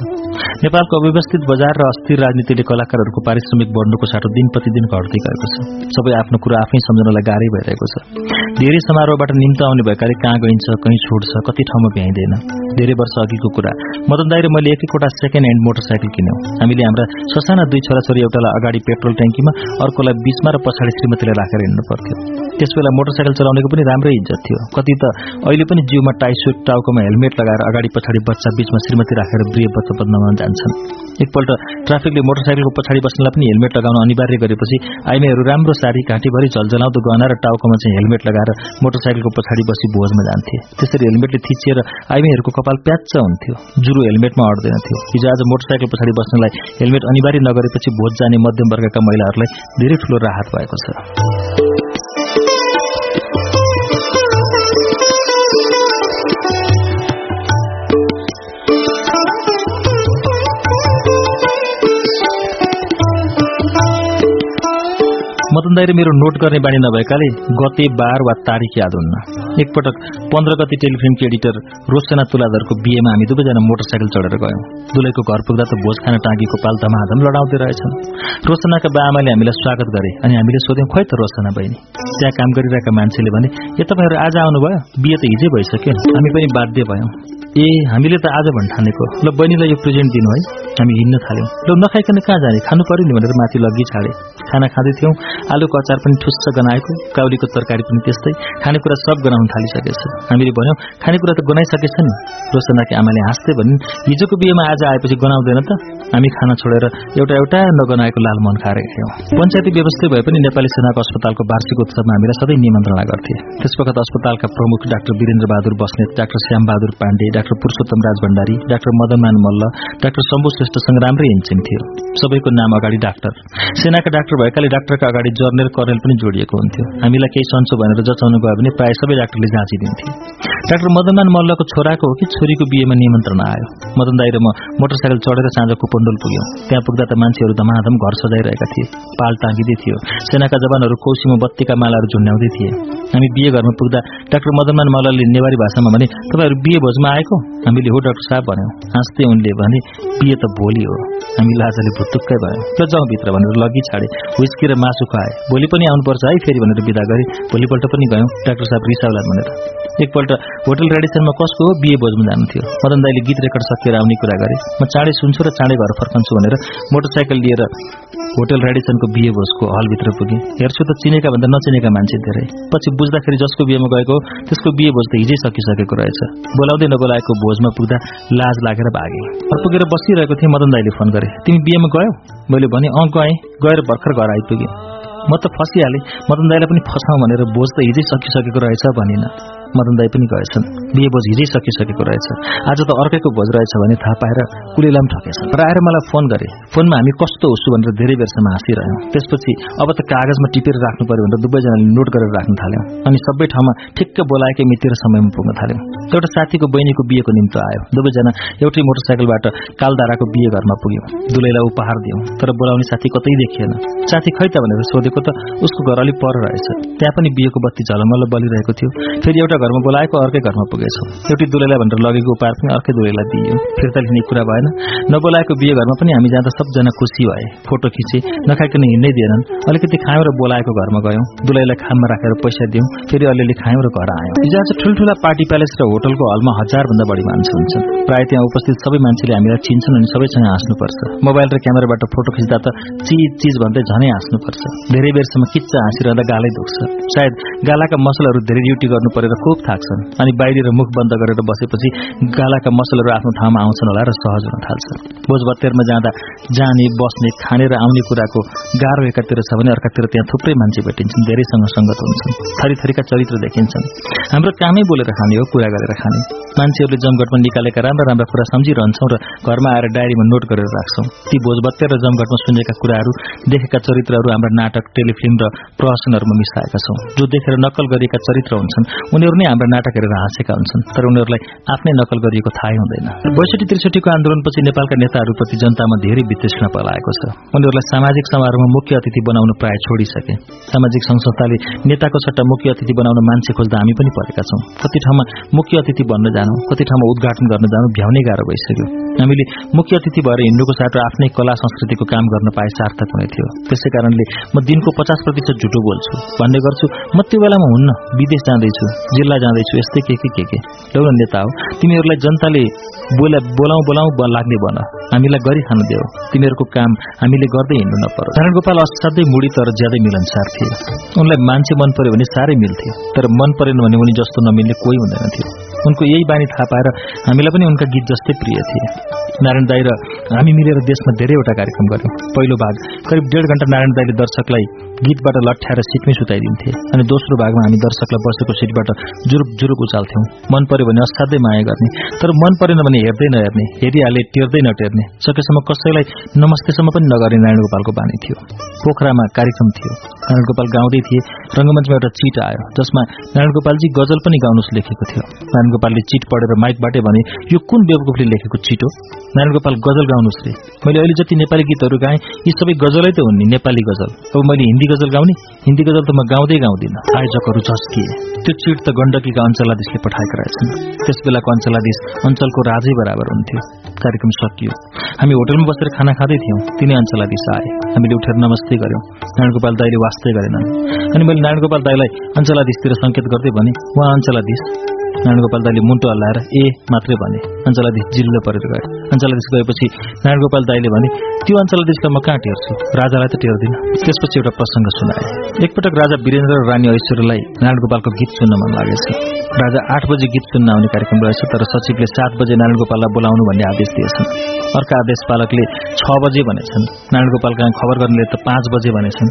नेपालको अव्यवस्थित बजार र अस्थिर राजनीतिले कलाकारहरूको पारिश्रमिक बढ्नुको साटो दिन प्रतिदिन घट्दै गएको छ। सबै आफ्नो कुरा आफै सम्झनलाई गाह्रै भइरहेको छ। धेरै समारोहबाट निम्त आउने भएकाले कहाँ गइन्छ कहीँ छोड्छ कति ठाउँमा भ्याइँदैन। धेरै वर्ष अघिको कुरा। मदन दाई र मैले एक एकवटा सेकेन्ड ह्यान्ड मोटरसाइकल किन्यौँ। हामीले हाम्रा ससाना दुई छोराछोरी एउटालाई अगाडि पेट्रोल ट्याङ्कीमा अर्कोलाई बिचमा र पछाडि श्रीमतीलाई राखेर हिँड्नु पर्थ्यो। त्यसबेला मोटरसाइकल चलाउनेको पनि राम्रै इज्जत थियो। कति त अहिले पनि जिउमा टाइसुट टाउकोमा हेलमेट लगाएर अगाडि पछाडि बच्चा बिचमा श्रीमती राखेर ब्रिय बच्चा बदनामा जान्छन्। एकपल्ट ट्राफिकले मोटरसाइकलको पछाडि बस्नलाई पनि हेलमेट लगाउन अनिवार्य गरेपछि आइमाईहरू राम्रो सारी घाँटीभरि झलझलाउँदो गहना र टाउकोमा चाहिँ हेलमेट लगाएर मोटरसाइकलको पछाडि बसी भोजमा जान्थे। त्यसरी हेलमेटले थिचिएर आइमाईहरूको कपाल प्याच्च हुन्थ्यो। जुरो हेलमेटमा अड्दैन थियो। हिजो आज मोटरसाइकल पछाडि बस्नलाई हेलमेट अनिवार्य नगरेपछि भोज जाने मध्यम वर्गका महिलाहरूलाई धेरै ठूलो राहत भएको छ। दाइर मेरो नोट गर्ने बानी नभएकाले गते बार वा तारिक याद हुन्न। एकपटक पन्ध्र गति टेलिफिल्मकी एडिटर रोशना तुलाधरको बिहेमा हामी दुवैजना मोटरसाइकल चढेर गयौं। दुलैको घर पुग्दा त भोज खान टाँगीको पाल धमाधम लडाउँदै रहेछन्। रोशनाका बा हामीलाई स्वागत गरे अनि हामीले सोध्यौं खै त रोशना बहिनी त्यहाँ काम गरिरहेका मान्छेले भने ए तपाईँहरू आज आउनुभयो? बिहे त हिजै भइसक्यो। हामी पनि बाध्य भयौं। ए हामीले त आज भन् ठानेको ल बहिनीलाई यो प्रेजेन्ट दिनु है। हामी हिँड्न थाल्यौं। ल नखाइकन कहाँ जाने? खानु पर्यो नि भनेर माथि लगी छाडे। खाना खाँदै थियौँ। आलुको अचार पनि ठुस्स गनाएको काउलीको तरकारी पनि त्यस्तै। खानेकुरा सब गनाउन थालिसकेछ। हामीले भन्यौँ खानेकुरा त गनाइसकेछ नि। रोशनाकी आमाले हाँस्दै भनिन् हिजोको बिहेमा आज आएपछि गनाउँदैन त? हामी खाना छोडेर एउटा एउटा नगनाएको लाल मन खाएर हिँड्यौँ पञ्चायती व्यवस्था भए पनि नेपाली सेनाको अस्पतालको वार्षिक उत्सवमा हामीलाई सधैँ निमन्त्रणा गर्थे। त्यसवखत अस्पतालका प्रमुख doctor Birendra Bahadur Basnet doctor Shyam Bahadur Pandey doctor Purushottam Raj Bhandari doctor Madanman Malla doctor Shambhu श्रेष्ठसँग राम्रै हिँड्छिन् थियो। सबैको नाम अगाडि डाक्टर। सेनाका डाक्टर भएकाले डाक्टरका अगाडि जर्नेल कर्नेल पनि जोडिएको हुन्थ्यो। हामीलाई केही सन्चो भनेर जचाउनु गयो भने प्रायः सबै डाक्टरले जाँचिदिन्थे। डाक्टर मदनमान मल्लको छोराको हो कि छोरीको बिहेमा निमन्त्रण आयो। मदन दाई र म मोटरसाइकल चढेर साँझ कुपण्डोल पुग्यौँ। त्यहाँ पुग्दा त मान्छेहरू धमाधम घर सजाइरहेका थिए। पाल टाँगिँदै थियो। सेनाका जवानहरू कौशीमा बत्तीका मालाहरू झुन्ड्याउँदै थिए। हामी बिहे घरमा पुग्दा डाक्टर मदनमान मल्लले नेवारी भाषामा भने तपाईँहरू बिहे भोजमा आएको? हामीले हो डाक्टर साहब भन्यौँ। हाँस्दै उनले भने बिहे त भोलि हो। हामी लाजाले भुत्तुक्कै भयो। र जाउँ भित्र भनेर लगी छाडे। विस्की र मासु खुवाए भोलि पनि आउनुपर्छ है फेरि भनेर विदा गरे। भोलिपल्ट पनि गयौँ डाक्टर साहब रिसाउला भनेर। एकपल्ट होटल रेडिसनमा कसको हो बिहे भोजमा जानु थियो? मदन दाईले गीत रेकर्ड सकिएर आउने कुरा गरे। म चाँडै सुन्छु र चाँडै घर फर्कन्छु भनेर मोटरसाइकल लिएर होटल रेडिसनको बिहे भोजको हलभित्र पुगेँ। हेर्छु त चिनेका भन्दा नचिनेका मान्छे धेरै। पछि बुझ्दाखेरि जसको बिहेमा गएको त्यसको बिहे भोज त हिजै सकिसकेको रहेछ। बोलाउँदै नबोलाएको भोजमा पुग्दा लाज लागेर भागे। घर पुगेर बसिरहेको थिएँ मदन दाईले फोन गरे। तिमी बिहेमा गयौ? मैले भने अँ गएँ। गएर भर्खर घर आइपुगेँ म त फसिहालेँ। मदन दाईलाई पनि फसाउँ भनेर भोज त हिजै सकिसकेको रहेछ भनिन। मदन दाई पनि गएछन्। बिहे भोज हिजै सकिसकेको रहेछ। आज त अर्कैको भोज रहेछ भने थाहा पाएर कुलीलाई पनि ठकेछन् र आएर मलाई फोन गरे। फोनमा हामी कस्तो होस् भनेर धेरै बेरसम्म हाँसिरह्यौँ। त्यसपछि अब त कागजमा टिपेर राख्नु पर्यो भनेर दुवैजनाले नोट गरेर राख्न थाल्यौँ। अनि सबै ठाउँमा ठिक्क बोलाएकै मिति र समयमा पुग्न थाल्यौँ। एउटा साथीको बहिनीको बिहेको निम्ति आयो। दुवैजना एउटै मोटरसाइकलबाट कालधाराको बिहे घरमा पुग्यौँ। दुलैलाई उपहार दियौँ। तर बोलाउने साथी कतै देखिएन। साथी खै त भनेर सोधेको त उसको घर अलिक पर रहेछ। त्यहाँ पनि बिहेको बत्ती झलमल्ल बलिरहेको थियो। फेरि एउटा घरमा बोलाएको अर्कै घरमा पुगेछौँ। एउटै दुलैलाई भनेर लगेको उपहार पनि अर्कै दुलैलाई दिइयो। फिर्ता लिने कुरा भएन। नबोलाएको बिहे घरमा पनि हामी जाँदा सबजना खुसी भए। फोटो खिचे नखाइकन हिँड्नै दिएनन्। अलिकति खायौँ र बोलाएको घरमा गयौँ। दुलैलाई खाममा राखेर पैसा दियौँ। फेरि अलिअलि खायौँ र घर आयौँ। हिजो ठुल्ठुला पार्टी प्यालेस र होटलको हलमा हजारभन्दा बढी मान्छे हुन्छन्। प्रायः त्यहाँ उपस्थित सबै मान्छेले हामीलाई चिन्छन् अनि सबैसँग हाँस्नुपर्छ। मोबाइल र क्यामेराबाट फोटो खिच्दा त चिज चिज भन्दै झनै हाँस्नुपर्छ। धेरै बेरसम्म किच्चा हाँसिरहँदा गालै दुख्छ। सायद गालाका मसलहरू धेरै ड्युटी गर्नु परेर खुब थाक्छन्। अनि बाहिर मुख बन्द गरेर बसेपछि गालाका मसलहरू आफ्नो ठाउँमा आउँछन् होला र सहज हुन थाल्छ भोजभत्तेरमा जाँदा जाने बस्ने खाने र आउने कुराको गाह्रो एकातिर छ भने अर्कातिर त्यहाँ थुप्रै मान्छे भेटिन्छन् धेरैसँग सङ्गत हुन्छन् थरी थरीका चरित्र देखिन्छन्। हाम्रो कामै बोलेर खाने हो कुरा गरेर खाने। मान्छेहरूले जमघटमा निकालेका राम्रा राम्रा कुरा सम्झिरहन्छौँ र घरमा आएर डायरीमा नोट गरेर राख्छौँ। ती भोजभत्ते र जमघटमा सुनेका कुराहरू देखेका चरित्रहरू हाम्रा नाटक टेलिफिल्म र प्रहसनहरूमा मिसाएका छौँ। जो देखेर नक्कल गरिएका चरित्र हुन्छन् उनीहरू नै हाम्रा नाटक हेरेर हाँसेका हुन्छन्। तर उनीहरूलाई आफ्नै नक्कल गरिएको थाहै हुँदैन। बैसठी त्रिसठीको आन्दोलनपछि नेपालका नेताहरूप्रति जनतामा धेरै वितृष्णा पलाएको छ। उनीहरूलाई सामाजिक समारोहमा मुख्य अतिथि बनाउन प्राय छोडिसके। सामाजिक संस्थाले नेताको सट्टा मुख्य अतिथि बनाउन मान्छे खोज्दा हामी पनि परेका छौँ। कति ठाउँमा मुख्य अतिथि बन्न जानु कति ठाउँमा उद्घाटन गर्न जानु भ्याउनै गाह्रो भइसक्यो। हामीले मुख्य अतिथि भएर हिँड्नुको साटो आफ्नै कला संस्कृतिको काम गर्न पाए सार्थक हुने थियो। त्यसै कारणले म दिनको पचास प्रतिशत झुटो बोल्छु। भन्ने गर्छु म त्यो बेलामा हुन्न विदेश जाँदैछु। जिल्ला जाँदैछु यस्तै के के के के? एउटा नेता हो। तिमीहरूलाई जनताले बोला बोलाउँ बोलाउँ लाग्ने भन। हामीलाई गरी खान देऊ। तिमीहरूको काम हामीले गर्दै हिँड्नु नपर नारायण गोपाल असाध्यै मुडी तर ज्यादै मिलनसार थिए। उनलाई मान्छे मन पर्यो भने साह्रै मिल्थ्यो। तर मन परेन भने उनी जस्तो नमिल्ने कोही हुँदैन थियो। उनको यही बानी थाहा पाएर हामीलाई पनि उनका गीत जस्तै प्रिय थिए। नारायण दाई र हामी मिलेर देशमा धेरैवटा कार्यक्रम गर्यौँ पहिलो भाग करिब डेढ घण्टा नारायण दाईले दर्शकलाई गीतबाट लट्ठ्याएर सिटमै सुताइदिन्थे अनि दोस्रो भागमा हामी दर्शकलाई बसेको सिटबाट जुरुप जुरुप उचाल्थ्यौँ। मन पर्यो भने असाध्यै माया गर्ने तर मन परेन भने हेर्दै नहेर्ने हेरिहाले टेर्दै नटेर्ने सकेसम्म कसैलाई नमस्तेसम्म पनि नगर्ने नारायण गोपालको बानी थियो। पोखरामा कार्यक्रम थियो। नारायण गोपाल गाउँदै थिए रङ्गमञ्चमा एउटा चिट आयो जसमा नारायण गोपालजी गजल पनि गाउनुहोस् लेखेको थियो। नारायण गोपालले चिट पढेर माइकबाटै भने यो कुन बेवकुफले लेखेको चिट हो? नारायण गोपाल गजल गाउनुहोस् रे। मैले अहिले जति नेपाली गीतहरू गाएँ यी सबै गजलै त हुन् नेपाली गजल। अब मैले हिन्दी गजल गाउने हिन्दी गजल त म गाउँदै गाउँदिनँ। आयोजकहरू झस्किए त्यो चिट त गण्डकीका अञ्चलाधीशले पठाएका रहेछन्। त्यस बेलाको अञ्चलाधीश अञ्चलको राजै बराबर हुन्थ्यो। कार्यक्रम सकियो। हामी होटलमा बसेर खाना खाँदै थियौँ। तिनै अञ्चलाधीश आए। हामीले उठेर नमस्ते गऱ्यौँ। नारायण गोपाल दाईले वास्तै गरेनन्। अनि मैले नारायण गोपाल दाईलाई अञ्चलाधीशतिर सङ्केत गर्दै भने उहाँ अञ्चलाधीश नारायण गोपाल दाईले मुन्टो हल्लाएर ए मात्रै भने। अञ्चलाधीश जिल्लो परेर गए अञ्चलाधीश गएपछि नारायण गोपाल दाईले भने त्यो अञ्चलाधीशलाई म कहाँ टेर्छु? राजालाई त टेर्दिनँ। त्यसपछि एउटा प्रसङ्ग सुनाए एकपटक राजा वीरेन्द्र र रानी ऐश्वर्यलाई नारायण गोपालको गीत सुन्न मन लागेछ। राजा आठ बजे गीत सुन्न आउने कार्यक्रम रहेछ तर सचिवले सात बजे नारायण गोपाललाई बोलाउनु भन्ने आदेश दिएछन्। अर्का आदेश पालकले छ बजे भनेछन्। नारायण कहाँ खबर गर्नेले त पाँच बजे भनेछन्।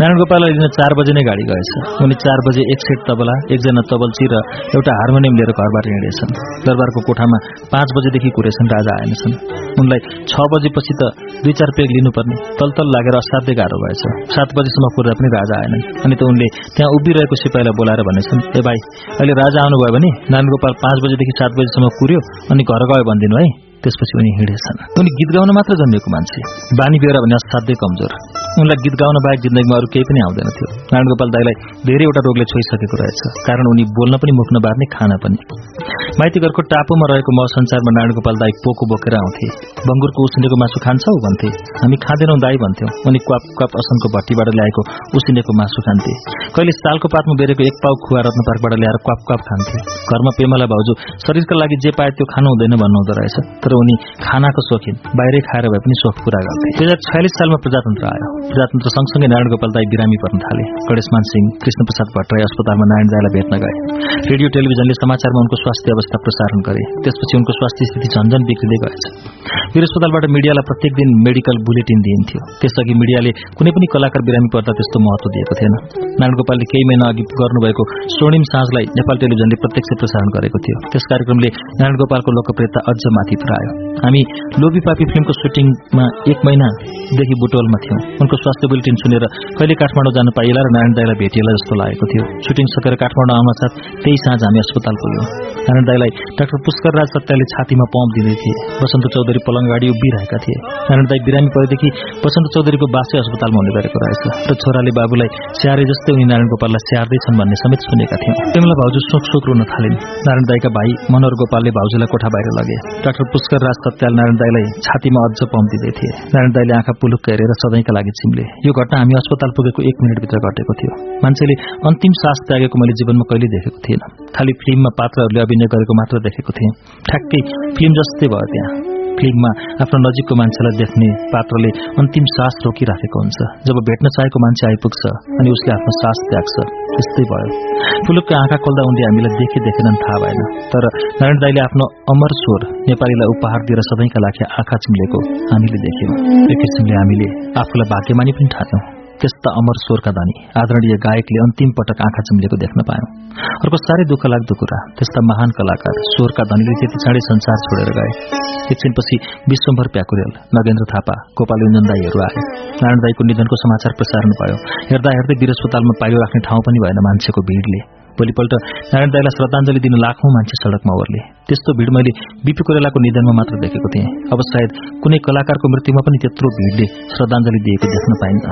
नारायण गोपाललाई लिन चार बजे नै गाडी गएछ। उनी चार बजे एक सेट तबला एकजना तबल्ची र एउटा हार्मोनियम लिएर घरबाट हिँडेछन्। दरबारको कोठामा पाँच बजेदेखि कुरेछन् राजा आएनछन्। उनलाई छ बजेपछि त दुई चार पेग लिनुपर्ने तलतल लागेर असाध्यै गाह्रो भएछ। सात बजीसम्म कुर्दा पनि राजा आएनन्। अनि त उनले त्यहाँ उभिरहेको सिपाहीलाई बोलाएर भनेछन् ए भाइ अहिले राजा आउनुभयो भने नारायण गोपाल पाँच बजेदेखि सात बजीसम्म कुर्यो अनि घर गयो भनिदिनु है। त्यसपछि उनी हिँडेछन् उनी गीत गाउन मात्र जन्मेको मान्छे। बानी बेहोरा भने असाध्यै कमजोर। उनलाई गीत गाउन बाहेक जिन्दगीमा अरू केही पनि आउँदैन थियो। नारायण गोपाल दाईलाई धेरैवटा रोगले छोइसकेको रहेछ। कारण उनी बोल्न पनि मुख्न बार्ने खान पनि। माइतीघरको टापुमा रहेको म संसारमा नारायण गोपाल दाई पोको बोकेर आउँथे। बङ्गुरको उसिनेको मासु खान्छौ? भन्थे। हामी खाँदैनौँ दाई भन्थ्यौँ। उनी क्वाप क्वाप असनको भट्टीबाट ल्याएको उसिनेको मासु खान्थे। कहिले सालको पातमा बेरेको एक पाउ खुवा रत्न पार्कबाट ल्याएर क्वाप क्वाप खान्थे। घरमा पेमाला भाउजू शरीरका लागि जे पाए त्यो खानु हुँदैन भन्नुहुँदो रहेछ। तर उनी खानाको सोखिन बाहिरै खाएर भए पनि सोख पूरा गर्थे। दुई हजार छयालिस सालमा प्रजातन्त्र आयो। प्रजातन्त्र सँगसँगै नारायण गोपाल दाई बिरामी पर्न थाले। गणेशमान सिंह कृष्ण प्रसाद भट्टराई अस्पतालमा नारायण दाईलाई भेट्न गए। रेडियो टेलिभिजनले समाचारमा उनको स्वास्थ्य अवस्था प्रसारण गरे। त्यसपछि उनको स्वास्थ्य स्थिति झन्झन बिग्रिँदै गएछ। वीर अस्पतालबाट मिडियालाई प्रत्येक दिन मेडिकल बुलेटिन दिइन्थ्यो। त्यसअघि मिडियाले कुनै पनि कलाकार बिरामी पर्दा त्यस्तो महत्व दिएको थिएन। नारायण गोपालले केही महिना अघि गर्नुभएको स्वर्णिम साँझलाई नेपाल टेलिभिजनले प्रत्यक्ष प्रसारण गरेको थियो। त्यस कार्यक्रमले नारायण गोपालको लोकप्रियता अझ माथि पुऱ्यायो हामी लोभी पापी फिल्मको सुटिङमा एक महिनादेखि बुटोलमा थियौं। उनको स्वास्थ्य बुलेटिन सुनेर कहिले काठमाडौँ जान पाइएला र नारायण दाईलाई भेटिएला जस्तो लागेको थियो। सुटिङ सकेर काठमाडौँ आउन साथ त्यही साँझ हामी अस्पताल पुग्यौं नारायण दाईलाई डाक्टर पुष्कर राज सत्याले छातीमा पम्प दिँदै थिए। वसन्त चौधरी पलङ अगाडि उभिरहेका थिए। नारायण दाई बिरामी परेदेखि वसन्त चौधरीको बासै अस्पतालमा हुने गरेको रहेछ र छोराले बाबुलाई स्याहारे जस्तै उनी नारायण गोपाललाई स्याहार्दैछन् भन्ने समेत सुनेका थियौँ। तिमीलाई भाउजू सोक सोक रुन थालिन्। नारायण दाईका भाइ मनोहर गोपालले भाउजूलाई कोठा बाहिर लगे। डाक्टर पुष्कर राज सत्याल दाईलाई छातीमा अझ पम्प दिँदै थिए। नारायण दाईले आँखा पुलुक्क हेरेर सधैँका लागि चिम्ले। यो घटना हामी अस्पताल पुगेको एक मिनटभित्र घटेको थियो। मान्छेले अन्तिम सास त्यागेको मैले जीवनमा कहिले देखेको थिएन खालि फिल्ममा पात्रहरूले अभिनय गरेको मात्र देखेको थिएँ। ठ्याक्कै फिल्म जस्तै भयो त्यहाँ। फिल्ममा आफ्नो नजिकको मान्छेलाई देख्ने पात्रले अन्तिम सास रोकिराखेको हुन्छ? जब भेट्न चाहेको मान्छे आइपुग्छ अनि उसले आफ्नो सास त्याग्छ त्यस्तै भयो। पुलुकको आँखा खोल्दा उनले हामीलाई देखे देखेनन् थाहा भएन। तर नारायण दाईले आफ्नो अमर स्वर नेपालीलाई उपहार दिएर सधैँका लागि आँखा चिम्लेको हामीले देख्यौँ। एक किसिमले हामीले आफूलाई भाग्यमानी पनि ठान्यौँ। त्यस्ता अमर स्वरका धनी। आदरणीय गायकले अन्तिम पटक आँखा चिम्लेको देख्न पायौं। अर्को साह्रै दुःख लाग्दो कुरा त्यस्ता महान कलाकार स्वरका धनीले त्यति चाँडै संसार छोडेर गए। एकछिनपछि विश्वम्भर प्याकुरेल नगेन्द्र थापा गोपाल युञ्जन दाईहरू आए। नारायण दाईको निधनको समाचार प्रसारण भयो। हेर्दा हेर्दै वीर अस्पतालमा पाइलो राख्ने ठाउँ पनि भएन मान्छेको भिडले। भोलिपल्ट नारायण दाईलाई श्रद्धाञ्जली दिन लाखौं मान्छे सड़कमा ओर्ले त्यस्तो भिड मैले बिपी कोरेलाको निधनमा मात्र देखेको थिएँ। अब सायद कुनै कलाकारको मृत्युमा पनि त्यत्रो भिडले श्रद्धाञ्जली दिएको देख्न पाइन्न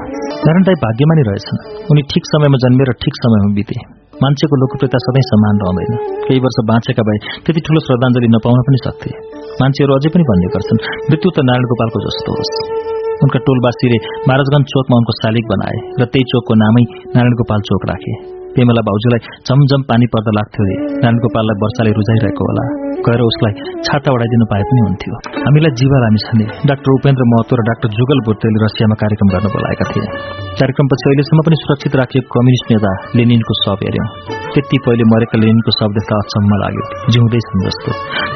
नारायण दाई भाग्यमानी रहेछन्। उनी ठिक समयमा जन्मेर ठिक समयमा बिते। मान्छेको लोकप्रियता सधैँ समान रहँदैन। केही वर्ष बाँचेका भए त्यति ठूलो श्रद्धाञ्जली नपाउन पनि सक्थे। मान्छेहरू अझै पनि भन्ने गर्छन् मृत्यु त नारायण गोपालको जस्तो होस्। उनका टोलवासीले महाराजगंज चोकमा उनको शालिग बनाए र त्यही चोकको नामै नारायण गोपाल चोक राखे। पेमला भाउजूलाई झमझम पानी पर्दा लाग्थ्यो अरे। नारायण गोपाललाई वर्षाले रुझाइरहेको होला। गएर उसलाई छाता उडाइदिनु पाए पनि हुन्थ्यो। हामीलाई जीवा रामी छाने डाक्टर उपेन्द्र महतो र डाक्टर जुगल भोटेले रसियामा कार्यक्रम गर्न बोलाएका थिए। कार्यक्रमपछि अहिलेसम्म पनि सुरक्षित राखिएको कम्युनिस्ट नेता लेनिनको शव हेऱ्यौं। त्यति पहिले मरेका लेनिनको शव देख्दा अचम्म लाग्यो। जिउँदैछन् जस्तो।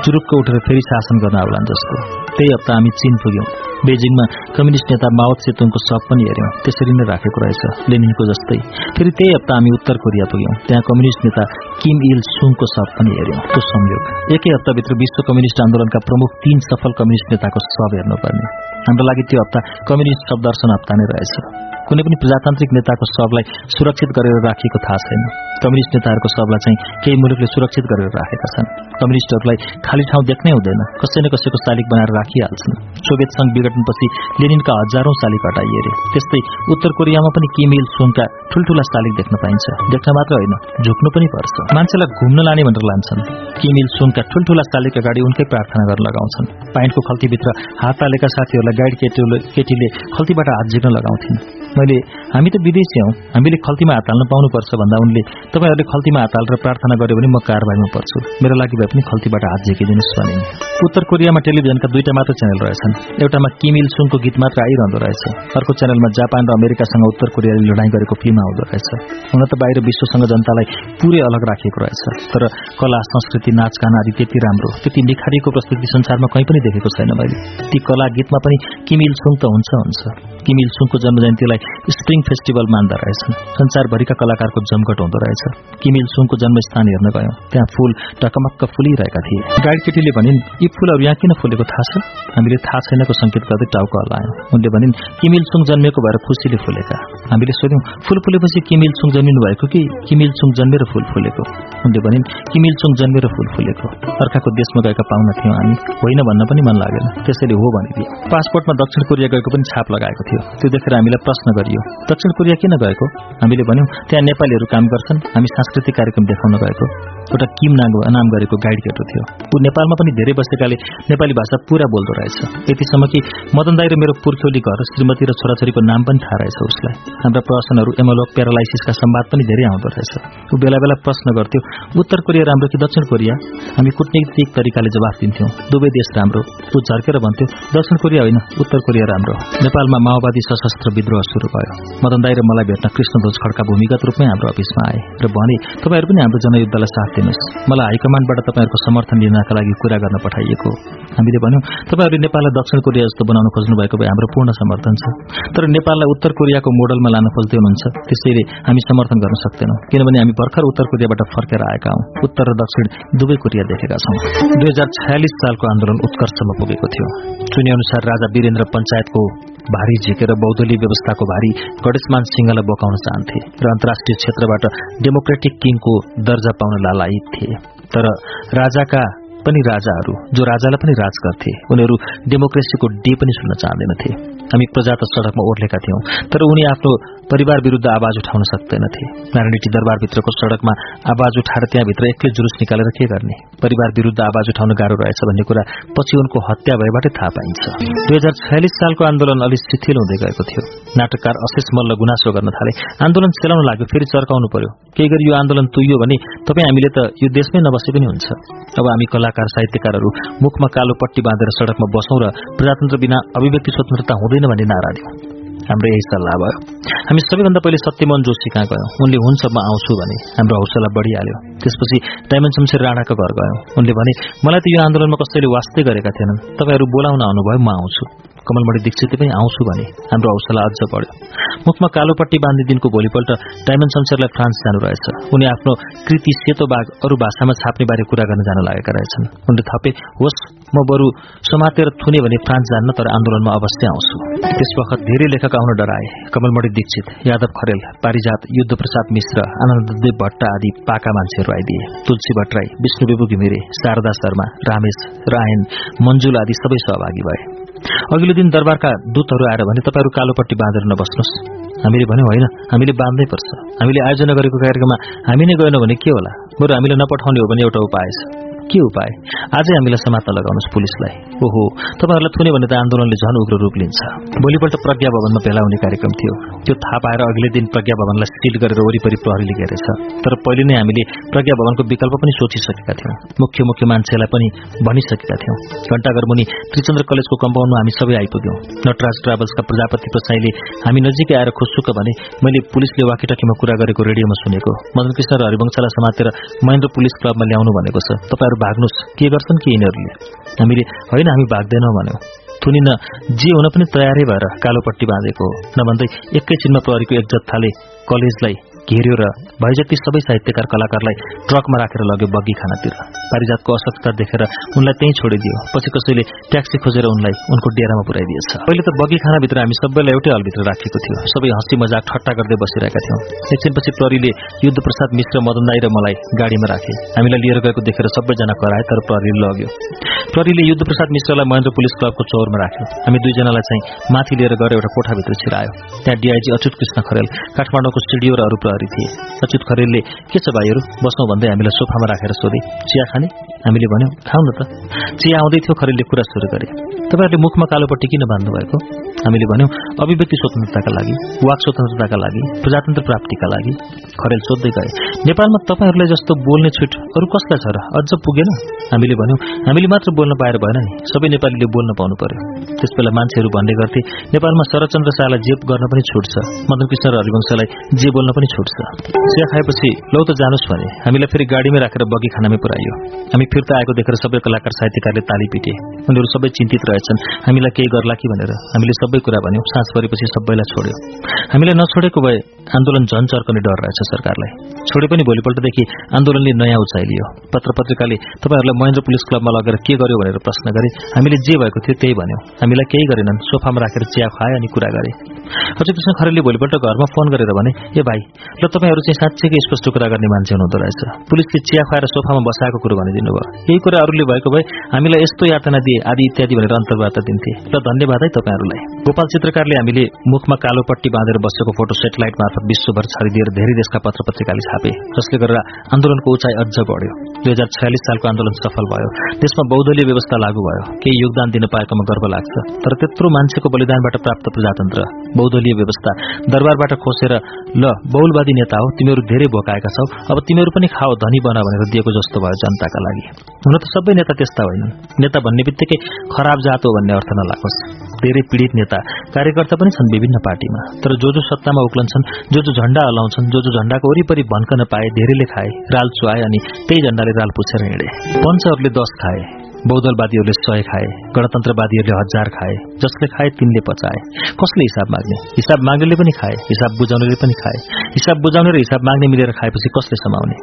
चुरुक्क उठेर फेरि शासन गर्न आउलान् जस्तो। त्यही हप्ता हामी चीन पुग्यौं। बेजिङमा कम्युनिस्ट नेता माओत सेतुङको शव पनि हेऱ्यौं। त्यसरी नै राखेको रहेछ। लेनिनको जस्तै। फेरि त्यही हप्ता हामी उत्तर कोरिया पुग्यौं। त्यहाँ कम्युनिस्ट नेता किम इल सुङको शव पनि हेऱ्यौं। त्यो संयोग। एकै हप्ताभित्र विश्व कम्युनिस्ट आन्दोलनका प्रमुख तीन सफल कम्युनिस्ट नेताको शव हेर्नुपर्ने। हाम्रो लागि त्यो हप्ता कम्युनिस्ट शव दर्शन हप्ता नै रहेछ। कुनै पनि प्रजातान्त्रिक नेताको शवलाई सुरक्षित गरेर राखिएको थाहा छैन। कम्युनिस्ट नेताहरूको शवलाई चाहिँ केही मुलुकले सुरक्षित गरेर राखेका छन्। कम्युनिस्टहरूलाई खाली ठाउँ देख्नै हुँदैन। कसै न कसैको शालिक बनाएर राखिहाल्छन्। सोभियत संघ विघटनपछि लेनिनका हजारौं शालिक हटाइए अरे त्यस्तै उत्तर कोरियामा पनि किमिल सुङका ठूल्ठूला शालिक देख्न पाइन्छ। देख्न मात्र होइन झुक्नु पनि पर्छ। मान्छेलाई घुम्न लाने भनेर लान्छन्। किमिल सुङका ठूल्ठूला शालिक अगाडि उनकै प्रार्थना गर्न लगाउँछन्। पाइन्टको खल्तीभित्र हात हालेका साथीहरूलाई गाइड केटीले खल्तीबाट हात झिक्न लगाउँथिन्। मैले हामी त विदेशी हौ। हामीले खल्तीमा हात हाल्न पाउनुपर्छ भन्दा उनले तपाईँहरूले खल्तीमा हात हालेर प्रार्थना गर्यो भने म कारवाहीमा पर्छु। मेरो लागि भए पनि खल्तीबाट हात झेकिदिनुहोस् भने। उत्तर कोरियामा टेलिभिजनका दुईटा मात्र च्यानल रहेछन्। एउटामा किमिल सुङको गीत मात्र आइरहँदो रहेछ। अर्को च्यानलमा जापान र अमेरिकासँग उत्तर कोरियाले लडाईँ गरेको फिल्म आउँदो रहेछ। हुन त बाहिर विश्वसँग जनतालाई पुरै अलग राखिएको रहेछ। तर कला संस्कृति नाचगान आदि त्यति राम्रो त्यति निखारिएको प्रस्तुति संसारमा कहीँ पनि देखेको छैन मैले। ती कला गीतमा पनि किमिल सुङ त हुन्छ हुन्छ। किमिल सुङको जन्म जयन्तीलाई स्प्रिङ फेस्टिभल मान्दा रहेछन् संसारभरिका कलाकारको जमघट हुँदो रहेछ। किमिल सुङको जन्मस्थान हेर्न गयौं। त्यहाँ फूल टकमक्क फुलिरहेका थिए। गाडी केटीले भनिन् यी फूलहरू यहाँ किन फुलेको थाहा छ? हामीले थाहा छैनको संकेत गर्दै टाउको हल्लायौं उनले भनिन् किमिल सुङ जन्मेको भएर खुसीले फुलेका। हामीले सोध्यौं फूल फुलेपछि किमिल सुङ जन्मिनु भएको कि किमिल सुङ जन्मेर फूल फुलेको? उनले भनिन् किमिल सुङ जन्मेर फूल फुलेको। अर्काको देशमा गएका पाउन थियौं हामी। होइन भन्न पनि मन लागेन। त्यसैले हो भनिदिए। पासपोर्टमा दक्षिण कोरिया गएको पनि छाप लगाएको थियो। त्यो देखेर हामीलाई प्रश्न गरियो दक्षिण कोरिया किन गएको हामीले भन्यौं त्यहाँ नेपालीहरू काम गर्छन् हामी सांस्कृतिक कार्यक्रम देखाउन गएको। एउटा किम नाम गरेको गाइड थियो। ऊ नेपालमा पनि धेरै बसेकाले नेपाली भाषा पूरा बोल्दो रहेछ। यतिसम्म कि मदन दाई र मेरो पुर्ख्यौली घर श्रीमती र छोराछोरीको नाम पनि थाहा रहेछ उसलाई। हाम्रा प्रश्नहरू एमोलोक प्यारालाइसिसका संवाद पनि धेरै आउँदो रहेछ। ऊ बेला बेला प्रश्न गर्थ्यो उत्तर कोरिया राम्रो कि दक्षिण कोरिया? हामी कुटनीतिक तरिकाले जवाफ दिन्थ्यौं। दुवै देश राम्रो। ऊ झर्केर भन्थ्यो दक्षिण कोरिया होइन उत्तर कोरिया राम्रो। नेपालमा माओवादी सशस्त्र विद्रोह शुरू भयो। मदन दाई र मलाई भेट्न कृष्णध्वज खड्का भूमिगत रूपमै हाम्रो अफिसमा आए। र भने तपाईँहरू पनि हाम्रो जनयुद्धलाई साथ दिनुहोस्। मलाई हाइकमान्डबाट तपाईँहरूको समर्थन लिनका लागि कुरा गर्न पठाइएको। हामीले भन्यौं तपाईँहरूले नेपाललाई दक्षिण कोरिया जस्तो बनाउन खोज्नु भएको भए हाम्रो पूर्ण समर्थन छ। तर नेपाललाई उत्तर कोरियाको मोडलमा लान खोज्दै हुनुहुन्छ त्यसैले हामी समर्थन गर्न सक्दैनौँ। किनभने हामी भर्खर उत्तर कोरियाबाट फर्केर आएका हौं। उत्तर र दक्षिण दुवै कोरिया देखेका छौं। दुई सालको आन्दोलन उत्कर्षमा पुगेको थियो। चुने अनुसार राजा वीरेन्द्र पञ्चायतको भारी झिकेर बौद्धली व्यवस्थाको भारी गणेशमान सिंहलाई बोकाउन चाहन्थे र अन्तर्राष्ट्रिय क्षेत्रबाट डेमोक्रेटिक किङको दर्जा पाउन लालायित थिए। तर राजाका पनि राजाहरू जो राजालाई पनि राज गर्थे उनीहरू डेमोक्रेसीको डे पनि सुन्न चाहँदैनथे। हामी प्रजा त सड़कमा ओर्लेका थियौं तर उनी आफ्नो परिवार विरूद्ध आवाज उठाउन सक्दैनथे। नारायणटी दरबारभित्रको सड़कमा आवाज उठाएर त्यहाँभित्र एक्लै जुलुस निकालेर के गर्ने? परिवार विरूद्ध आवाज उठाउन गाह्रो रहेछ भन्ने कुरा पछि उनको हत्या भएबाटै थाहा पाइन्छ। दुई हजार छयालिस सालको आन्दोलन अलि शिथिल हुँदै गएको थियो। नाटककार अशेष मल्ल गुनासो गर्न थाले। आन्दोलन चलाउन लाग्यो फेरि चर्काउनु पर्यो। केही गरी यो आन्दोलन तुइयो भने तपाईँ हामीले त यो देशमै नबसे पनि हुन्छ। अब हामी कलाकार साहित्यकारहरू मुखमा कालो पट्टी बाँधेर सड़कमा बसौं र प्रजातन्त्र बिना अभिव्यक्ति स्वतन्त्रता हुँदैन भन्ने नारा दिउँ हाम्रो यही सल्लाह भयो। हामी सबैभन्दा पहिले सत्यमोहन जोशी कहाँ गयौँ? उनले हुन्छ म आउँछु भने। हाम्रो हौसला बढिहाल्यो। त्यसपछि डायमन्ड शमशेर राणाको घर गयौँ। उनले भने मलाई त यो आन्दोलनमा कसैले वास्तै गरेका थिएनन्। तपाईँहरू बोलाउन आउनुभयो म आउँछु। कमलमणि दीक्षित पनि आउँछु भने हाम्रो हौसला अझ बढ्यो। मुखमा कालोपट्टि बाँधिदिनको भोलिपल्ट डायमन्ड शमशेरलाई फ्रान्स जानु रहेछ। उनी आफ्नो कृति सेतो बाघ अरू भाषामा छाप्ने बारे कुरा गर्न जान लागेका रहेछन्। उनले थपे होस् म बरु समातेर थुने भने फ्रान्स जान्न तर आन्दोलनमा अवश्य आउँछु। त्यस वखत धेरै लेखक आउन डराए। कमलमणि दीक्षित यादव खरेल पारिजात युद्ध प्रसाद मिश्र आनन्ददेव भट्ट आदि पाका मान्छेहरू आइदिए। तुलसी भट्टराई विष्णुबेबु घिमिरे शारदा शर्मा रामेश रायन मञ्जुल आदि सबै सहभागी भए। अघिल्लो दिन दरबारका दूतहरू आएर भने तपाईँहरू कालोपट्टि बाँधेर नबस्नुहोस्। हामीले भन्यौँ होइन हामीले बाँध्नै पर्छ। हामीले आयोजना गरेको कार्यक्रममा हामी नै गएनौँ भने के होला? बरु हामीले नपठाउने हो भने एउटा उपाय छ। के उपाय? आजै हामीलाई समात्न लगाउनुहोस् पुलिसलाई। ओहो तपाईँहरूलाई थुने भने त आन्दोलनले झन उग्र रूप लिन्छ। भोलिपल्ट प्रज्ञा भवनमा भेला हुने कार्यक्रम थियो। त्यो थाहा पाएर अघिल्लै दिन प्रज्ञा भवनलाई सिल गरेर वरिपरि प्रहरीले घेरेछ तर पहिले नै हामीले प्रज्ञा भवनको विकल्प पनि सोचिसकेका थियौँ। मुख्य मुख्य मान्छेलाई पनि भनिसकेका थियौँ। घण्टाघर मुनि त्रिचन्द्र कलेजको कम्पाउन्डमा हामी सबै आइपुग्यौँ। नटराज ट्राभल्सका प्रजापति प्रसाईले हामी नजिकै आएर खुसुक भने मैले पुलिसले वाकिटकीमा कुरा गरेको रेडियोमा सुनेको। मदन कृष्ण र हरिवंशलाई समातेर महेन्द्र पुलिस क्लबमा ल्याउनु भनेको छ। तपाईँहरू भाग्नुहोस् के गर्छन् कि यिनीहरूले? हामीले होइन हामी भाग्दैनौँ भन्यौँ थुनिन जे हुन पनि तयारै भएर कालोपट्टि बाँधेको हो। नभन्दै एकैछिनमा प्रहरीको एक जत्थाले कलेजलाई घेर्यो र भए जति सबै साहित्यकार कलाकारलाई ट्रकमा राखेर लग्यो बग्गी खानातिर। पारिजातको असक्ता देखेर उनलाई त्यहीँ छोडिदियो। पछि कसैले ट्याक्सी खोजेर उनलाई उनको डेरामा पुर्याइदिएछ पहिले त बग्गी खानाभित्र हामी सबैलाई एउटै हलभित्र राखेको थियो। सबै हँसी मजाक ठट्टा गर्दै बसिरहेका थियौँ। एकछिनपछि प्रहरीले युद्ध प्रसाद मिश्र मदन दाई र मलाई गाडीमा राखे। हामीलाई लिएर गएको देखेर सबैजना कराए तर प्रहरीले लग्यो। प्रहरीले युद्ध प्रसाद मिश्रलाई महेन्द्र पुलिस क्लबको चौरमा राख्यो। हामी दुईजनालाई चाहिँ माथि लिएर गएर एउटा कोठाभित्र छिरायो। त्यहाँ डिआइजी अच्युत कृष्ण खरेल काठमाडौँको सिडिओ र अरू प्रहरी थिए। अच्युत खरेलले के छ भाइहरू? बस्नु भन्दै हामीलाई सोफामा राखेर सोधे। चिया खाने? हामीले भन्यौँ खाउँ न त। चिया आउँदै थियो खरेलले कुरा सुरु गरे। तपाईँहरूले मुखमा कालोपट्टि किन बाँध्नु भएको हामीले भन्यौं अभिव्यक्ति स्वतन्त्रताका लागि वाक स्वतन्त्रताका लागि प्रजातन्त्र प्राप्तिका लागि। खरेल सोध्दै गए नेपालमा तपाईँहरूलाई जस्तो बोल्ने छुट अरू कसलाई छ र? अझ पुगेन? हामीले भन्यौं हामीले मात्र बोल्न पाएर भएन नि। सबै नेपालीले बोल्न पाउनु पर्यो। त्यसबेला मान्छेहरू भन्ने गर्थे नेपालमा शरदचन्द्र शाहलाई जे गर्न पनि छुट छ। मदन कृष्ण र हरिवंशलाई जे बोल्न पनि छुट छ चिया खाएपछि लौ त जानुहोस् भने हामीलाई फेरि गाडीमै राखेर बगी खानामै पुऱ्यायो हामी फिर्ता आएको देखेर सबै कलाकार साहित्यकारले ताली पिटे। उनीहरू सबै चिन्तित रहेछन्। हामीलाई केही गर्ला कि भनेर हामीले सबै कुरा भन्यौं। साँझ परेपछि सबैलाई छोड्यो। हामीलाई नछोडेको भए आन्दोलन झन चर्कने डर रहेछ सरकारलाई। छोडे पनि भोलिपल्टदेखि आन्दोलनले नयाँ उचाइ लियो पत्र पत्रिकाले तपाईँहरूलाई महेन्द्र पुलिस क्लबमा लगेर के गर्यो भनेर प्रश्न गरे। हामीले जे भएको थियो त्यही भन्यौं। हामीलाई केही गरेनन्। सोफामा राखेर चिया खुवाए अनि कुरा गरे। अझै कृष्ण खरेलले भोलिपल्ट घरमा फोन गरेर भने ए भाइ ल तपाईँहरू चाहिँ साँच्चैकै स्पष्ट कुरा गर्ने मान्छे हुनुहुँदो रहेछ। पुलिसले चिया खुवाएर सोफामा बसाएको कुरो भनिदिनु भयो। यही कुरा अरूले भएको भए हामीलाई यस्तो यातना दिए आदि इत्यादि भनेर अन्तर्वार्ता दिन्थे। र धन्यवाद है तपाईँहरूलाई। गोपाल चित्रकारले हामीले मुखमा कालो पट्टी बाँधेर बसेको फोटो सेटेलाइट मार्फत विश्वभर छरिदिएर धेरै देशका पत्र पत्रिकाले छापे। जसले गरेर आन्दोलनको उचाइ अझ बढ्यो। दुई हजार छयालिस सालको आन्दोलन सफल भयो। देशमा बौद्धलीय व्यवस्था लागू भयो। केही योगदान दिन पाएकोमा गर्व लाग्छ। तर त्यत्रो मान्छेको बलिदानबाट प्राप्त प्रजातन्त्र बौद्धलीय व्यवस्था दरबारबाट खोसेर ल बहुलवादी नेता हो तिमीहरू धेरै भोकाएका छौ। अब तिमीहरू पनि खाओ धनी बना भनेर दिएको जस्तो भयो जनताका लागि। हुन त सबै नेता त्यस्ता होइनन्। नेता भन्ने बित्तिकै खराब जात हो भन्ने अर्थ नलागोस्। धेरै पीड़ित नेता कार्यकर्ता पनि छन् विभिन्न पार्टीमा। तर जो जो सत्तामा उक्लन्छन् जो जो झण्डा हलाउँछन् जो जो झण्डाको वरिपरि भन्कन पाए धेरैले खाए राल चुहाए अनि त्यही झण्डाले राल पुछेर हिँडे। पञ्चहरूले दश खाए। बहुदलवादीहरूले सय खाए गणतन्त्रवादीहरूले हजार खाए जसले खाए तिनले पचाए। कसले हिसाब माग्ने? हिसाब माग्नेले पनि खाए हिसाब बुझाउनेले पनि खाए। हिसाब बुझाउने र हिसाब माग्ने मिलेर खाएपछि कसले समाउने?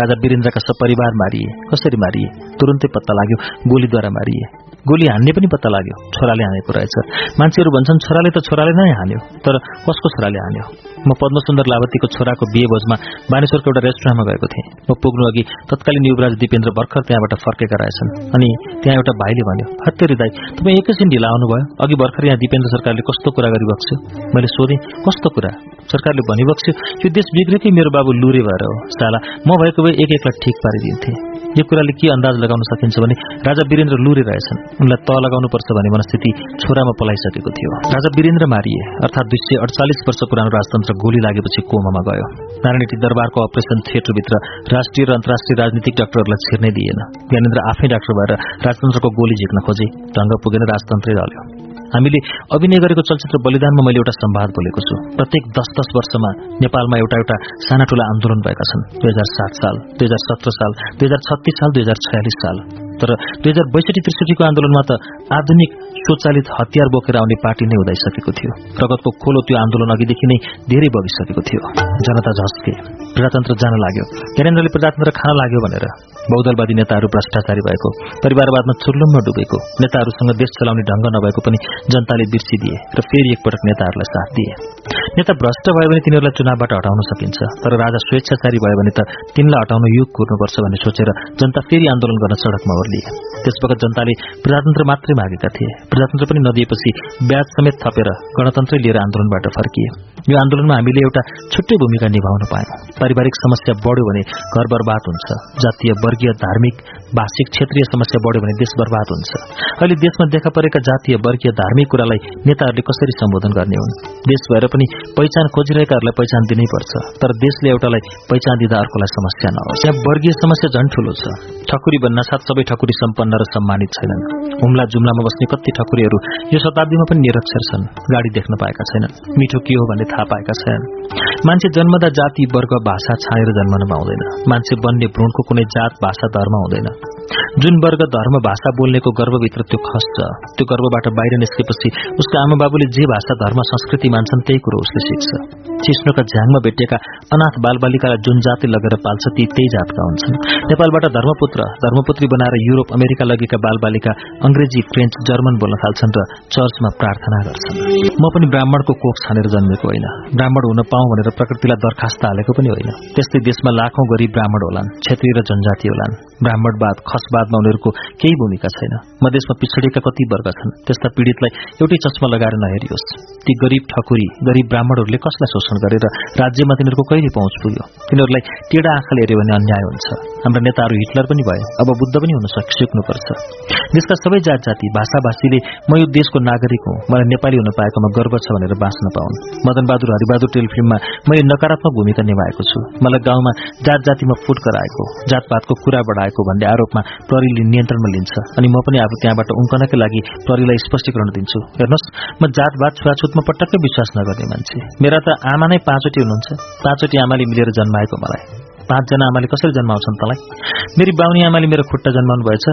राजा वीरेन्द्रका सपरिवार मारिए कसरी मारिए? तुरन्तै पत्ता लाग्यो गोलीद्वारा मारिए। गोली हान्ने पनि पत्ता लाग्यो। छोराले हानेको रहेछ मान्छेहरू भन्छन् छोराले त छोराले नै हान्यो। तर कसको छोराले हान्यो? म पद्मसुन्दर लावतीको छोराको बिहे भोजमा बानेश्वरको एउटा रेस्टुरेन्टमा गएको थिएँ। म पुग्नु अघि तत्कालीन युवराज दिपेन्द्र भर्खर त्यहाँबाट फर्केका रहेछन्। अनि त्यहाँ एउटा भाइले भन्यो हत्तेरी दाई तपाईँ एकैछिन ढिला आउनुभयो। अघि भर्खर यहाँ दिपेन्द्र सरकारले कस्तो कुरा गरिबक्स्यो मैले सोधेँ कस्तो कुरा? सरकारले भनिबक्स्यो यो देश बिग्रेकै मेरो बाबु लुरे भएर हो? साला म भएको भए एक एकलाई ठिक पारिदिन्थे। यो कुराले के अन्दाज लगाउन सकिन्छ भने राजा वीरेन्द्र लुरे रहेछन्। उनलाई त लगाउनुपर्छ भन्ने मनस्थिति छोरामा पलाइसकेको थियो। राजा वीरेन्द्र मारिए अर्थात् दुई सय अडचालिस वर्ष पुरानो राजतन्त्र गोली लागेपछि कोमामा गयो। नारायणी दरबारको अपरेसन थिएटरभित्र राष्ट्रिय र अन्तर्राष्ट्रिय राजनीतिक डाक्टरहरूलाई छिर्नै दिएन। ज्ञानेन्द्र आफै डाक्टर भएर राजतन्त्रको गोली झिक्न खोजे। ढंग पुगेन राजतन्त्रै रह्यो हामीले अभिनय गरेको चलचित्र बलिदानमा मैले एउटा सम्वाद बोलेको छु। प्रत्येक दस दस वर्षमा नेपालमा एउटा एउटा साना ठूला आन्दोलन भएका छन्। दुई हजार सात साल दुई हजार सत्र साल दुई हजार छत्तीस साल दुई हजार छयालिस साल। तर दुई हजार बैसठी त्रिसठीको आन्दोलनमा त आधुनिक स्वचालित हतियार बोकेर आउने पार्टी नै उदाइसकेको थियो। प्रगतको खोलो त्यो आन्दोलन अघिदेखि नै धेरै बगिसकेको थियो। जनता झस्के प्रजातन्त्र जान लाग्यो। ज्ञानेन्द्रले प्रजातन्त्र खान लाग्यो भनेर बहुदलवादी नेताहरू भ्रष्टाचारी भएको परिवारवादमा चुर्लुम्म डुबेको नेताहरूसँग देश चलाउने ढंग नभएको पनि जनताले बिर्सिदिए र फेरि एकपटक नेताहरूलाई साथ दिए। नेता भ्रष्ट भयो भने तिनीहरूलाई चुनावबाट हटाउन सकिन्छ तर राजा स्वेच्छाचारी भयो भने त तिनलाई हटाउन युग कुर्नुपर्छ भन्ने सोचेर जनता फेरि आन्दोलन गर्न सड़कमा ओर्लिए त्यसवखत जनताले प्रजातन्त्र मात्रै मागेका थिए। प्रजातन्त्र पनि नदिएपछि ब्याज समेत थपेर गणतन्त्रै लिएर आन्दोलनबाट फर्किए। यो आन्दोलनमा हामीले एउटा छुट्टै भूमिका निभाउन पायौं। पारिवारिक समस्या बढ्यो भने घर बर्बाद हुन्छ। जातीय वर्गीय धार्मिक भाषिक क्षेत्रीय समस्या बढ्यो भने देश बर्बाद हुन्छ। अहिले देशमा देखा परेका जातीय वर्गीय धार्मिक कुरालाई नेताहरूले कसरी सम्बोधन गर्ने हुन्? देश भएर पनि पहिचान खोजिरहेकाहरूलाई पहिचान दिनै पर्छ तर देशले एउटालाई पहिचान दिँदा अर्कोलाई समस्या नहोस्। यहाँ वर्गीय समस्या झन् ठूलो छ। ठकुरी साथ सबै ठकुरी सम्पन्न र सम्मानित छैनन्। हुम्ला जुम्लामा बस्ने कति ठकुरीहरू यो शताब्दीमा पनि निरक्षर छन् गाडी देख्न पाएका छैनन् मिठो के हो भन्ने थाहा पाएका छैनन्। मान्छे जन्मदा जाति वर्ग भाषा छानेर जन्मन पाउँदैन मान्छे बन्ने भ्रूणको कुनै जात भाषा धर्म हुँदैन जुन वर्ग धर्म भाषा बोल्नेको गर्वभित्र त्यो खस्छ। त्यो गर्वबाट बाहिर निस्केपछि उसको आमा बाबुले जे भाषा धर्म संस्कृति मान्छन् त्यही कुरो उसले सिक्छ। चिस्नोका झ्याङमा भेटिएका अनाथ बालबालिकालाई जुन जाति लगेर पाल्छ ती त्यही जातका हुन्छन्। नेपालबाट धर्मपुत्र धर्मपुत्री बनाएर युरोप अमेरिका लगेका बालबालिका अंग्रेजी फ्रेन्च जर्मन बोल्न थाल्छन् र चर्चमा प्रार्थना गर्छन्। म पनि ब्राह्मणको कोख छानेर जन्मेको होइन। ब्राह्मण हुन पाऊँ भनेर प्रकृतिलाई दरखास्त हालेको पनि होइन। त्यस्तै देशमा लाखौं गरी ब्राह्मण होलान् क्षेत्रीय र जनजाति होलान्। ब्राह्मणवाद खसवादमा उनीहरूको केही भूमिका छैन। मधेसमा पिछडिएका कति वर्ग छन् त्यस्ता पीड़ितलाई एउटै चस्मा लगाएर नहेरियोस्। ती गरीब ठकुरी गरीब ब्राह्मणहरूले कसलाई शोषण गरेर राज्यमा तिनीहरूको कहिले पहुँच पुग्यो? तिनीहरूलाई टेढा आँखाले हेऱ्यो भने अन्याय हुन्छ। हाम्रा नेताहरू हिटलर पनि भए। अब बुद्ध पनि हुन सक सिक्नुपर्छ। देशका सबै जात जाति भाषाभाषीले म यो देशको नागरिक हुँ। मलाई नेपाली हुन पाएकोमा गर्व छ भनेर बाँच्न पाउन्। मदन बहादुर हरिबहादुर टेलिफिल्ममा मैले नकारात्मक भूमिका निभाएको छु। मलाई गाउँमा जात जातिमा फुट गराएको जातपातको कुरा बढाएको भन्ने आरोपमा प्रहरीले नियन्त्रणमा लिन्छ। अनि म पनि अब त्यहाँबाट उम्कनकै लागि प्रहरीलाई स्पष्टीकरण दिन्छु। हेर्नुहोस् म जातवाद छुवाछुतमा पटक्कै विश्वास नगर्ने मान्छे। मेरा त आमा नै पाँचवटी हुनुहुन्छ। पाँचवटी आमाले मिलेर जन्माएको मलाई। पाँचजना आमाले कसरी जन्माउँछन् तँलाई? मेरी बाहुनी आमाले मेरो खुट्टा जन्माउनु भएछ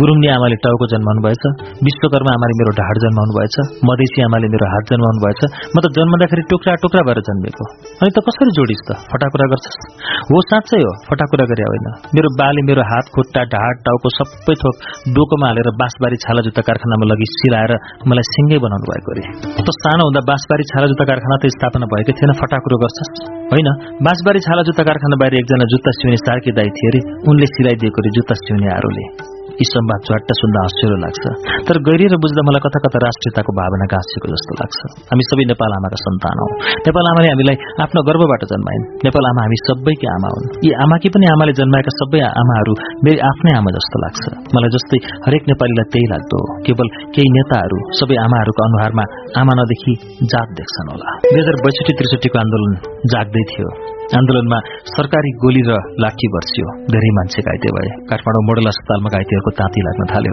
गुरुङनी आमाले टाउको जन्माउनु भएछ विश्वकर्मा आमाले मेरो ढाड जन्माउनु भएछ मधेसी आमाले मेरो हात जन्माउनु भएछ म त जन्मदाखेरि टुक्रा टुक्रा भएर जन्मेको। अनि त कसरी जोडिस् त? फटाकुरा गर्छस्? हो साँच्चै हो फटाकुरा गरे होइन। मेरो बाले मेरो हात खुट्टा ढाड टाउको सबै थोक डोकोमा हालेर बाँसबारी छाला जुत्ता कारखानामा लगि सिलाएर मलाई सिङ्गै बनाउनु भएको अरे। त सानो हुँदा बाँसबारी छाला जुत्ता कारखाना त स्थापना भएकै थिएन फटाकुरो गर्छस्? होइन बाँसबारी छाला जुत्ता कारखाना बाहिर एकजना जुत्ता सिउने सार्की दाई थिए अरे उनले सिलाइदिएको अरे जुत्ता सिउने आरोले। यी सम्वाद झट्ट सुन्दा हँस्यरो लाग्छ। तर गहिरिएर बुझ्दा मलाई कता कता राष्ट्रियताको भावना गाँसिएको जस्तो लाग्छ। हामी सबै नेपाल आमाका सन्तान हौ। नेपाल आमाले हामीलाई आफ्नो गर्वबाट जन्माइन्। नेपाल आमा हामी सबैकी आमा हुन्। यी आमाकी पनि आमाले जन्माएका सबै आमाहरू मेरी आफ्नै आमा जस्तो लाग्छ। मलाई जस्तै हरेक नेपालीलाई त्यही लाग्दो केवल केही नेताहरू सबै आमाहरूको अनुहारमा आमा नदेखि जात देख्छन् होला। दुई हजार बैसठी त्रिसठीको आन्दोलन जाग्दै थियो। आन्दोलनमा सरकारी गोली र लाठी बर्सियो। धेरै मान्छे घाइते भए। काठमाडौँ मोडल अस्पतालमा घाइतेहरूको ताती लाग्न थाल्यो।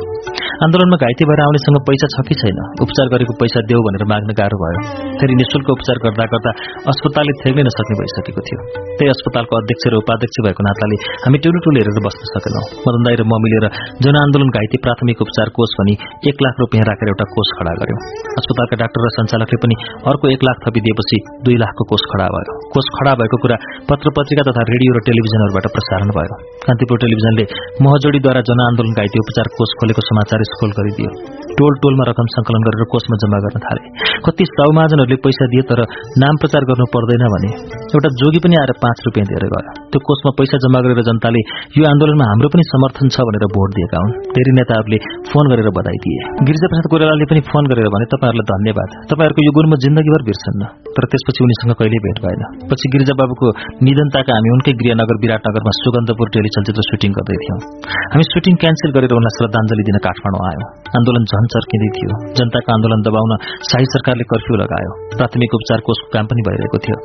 आन्दोलनमा घाइते भएर आउनेसँग पैसा छ कि छैन? उपचार गरेको पैसा देऊ भनेर माग्न गाह्रो भयो। फेरि निशुल्क उपचार गर्दा गर्दा अस्पतालले थेग्नै नसक्ने भइसकेको थियो। त्यही अस्पतालको अध्यक्ष र उपाध्यक्ष भएको नाताले हामी टुलु टुल हेरेर बस्न सकेनौं। मदन दाई र म मिलेर जनआन्दोलन घाइते प्राथमिक उपचार कोष भनी एक लाख रुपियाँ राखेर एउटा कोष खडा गर्यौं। अस्पतालका डाक्टर र सञ्चालकले पनि अर्को एक लाख थपिदिएपछि दुई लाखको कोष खडा भयो। कोष खडा भएको कुरा पत्र पत्रिका तथा रेडियो र टेलिभिजनहरूबाट प्रसारण भयो। कान्तिपुर टेलिभिजनले महजोडीद्वारा जनआन्दोलन घाइते उपचार कोष खोलेको समाचार स्कोल गरिदियो। टोल टोलमा रकम संकलन गरेर कोषमा जम्मा गर्न थाले। कति साउमाजनहरूले पैसा दिए तर नाम प्रचार गर्नु पर्दैन भने एउटा जोगी पनि आएर पाँच रुपियाँ दिएर गयो। त्यो कोषमा पैसा जम्मा गरेर जनताले यो आन्दोलनमा हाम्रो पनि समर्थन छ भनेर भोट दिएका हुन्। धेरै नेताहरूले फोन गरेर बधाई दिए। गिरिजाप्रसाद कोइरालाले पनि फोन गरेर भने तपाईँहरूलाई धन्यवाद। तपाईँहरूको यो गुण म जिन्दगीभर बिर्सन्न। तर त्यसपछि उनीसँग कहिल्यै भेट भएन। पछि गिरिजाबाबुको निधनताका हामी उनकै गृहनगर विराटनगरमा सुगन्धपुर टेली चलचित्र सुटिङ गर्दै थियौं। हामी सुटिङ क्यान्सल गरेर उनलाई श्रद्धाञ्जली दिन काठमाडौँ आयौं। आन्दोलन झन चर्किँदै थियो। जनताको आन्दोलन दबाउन शाही सरकारले कर्फ्यू लगायो। प्राथमिक उपचार कोषको काम पनि भइरहेको थियो।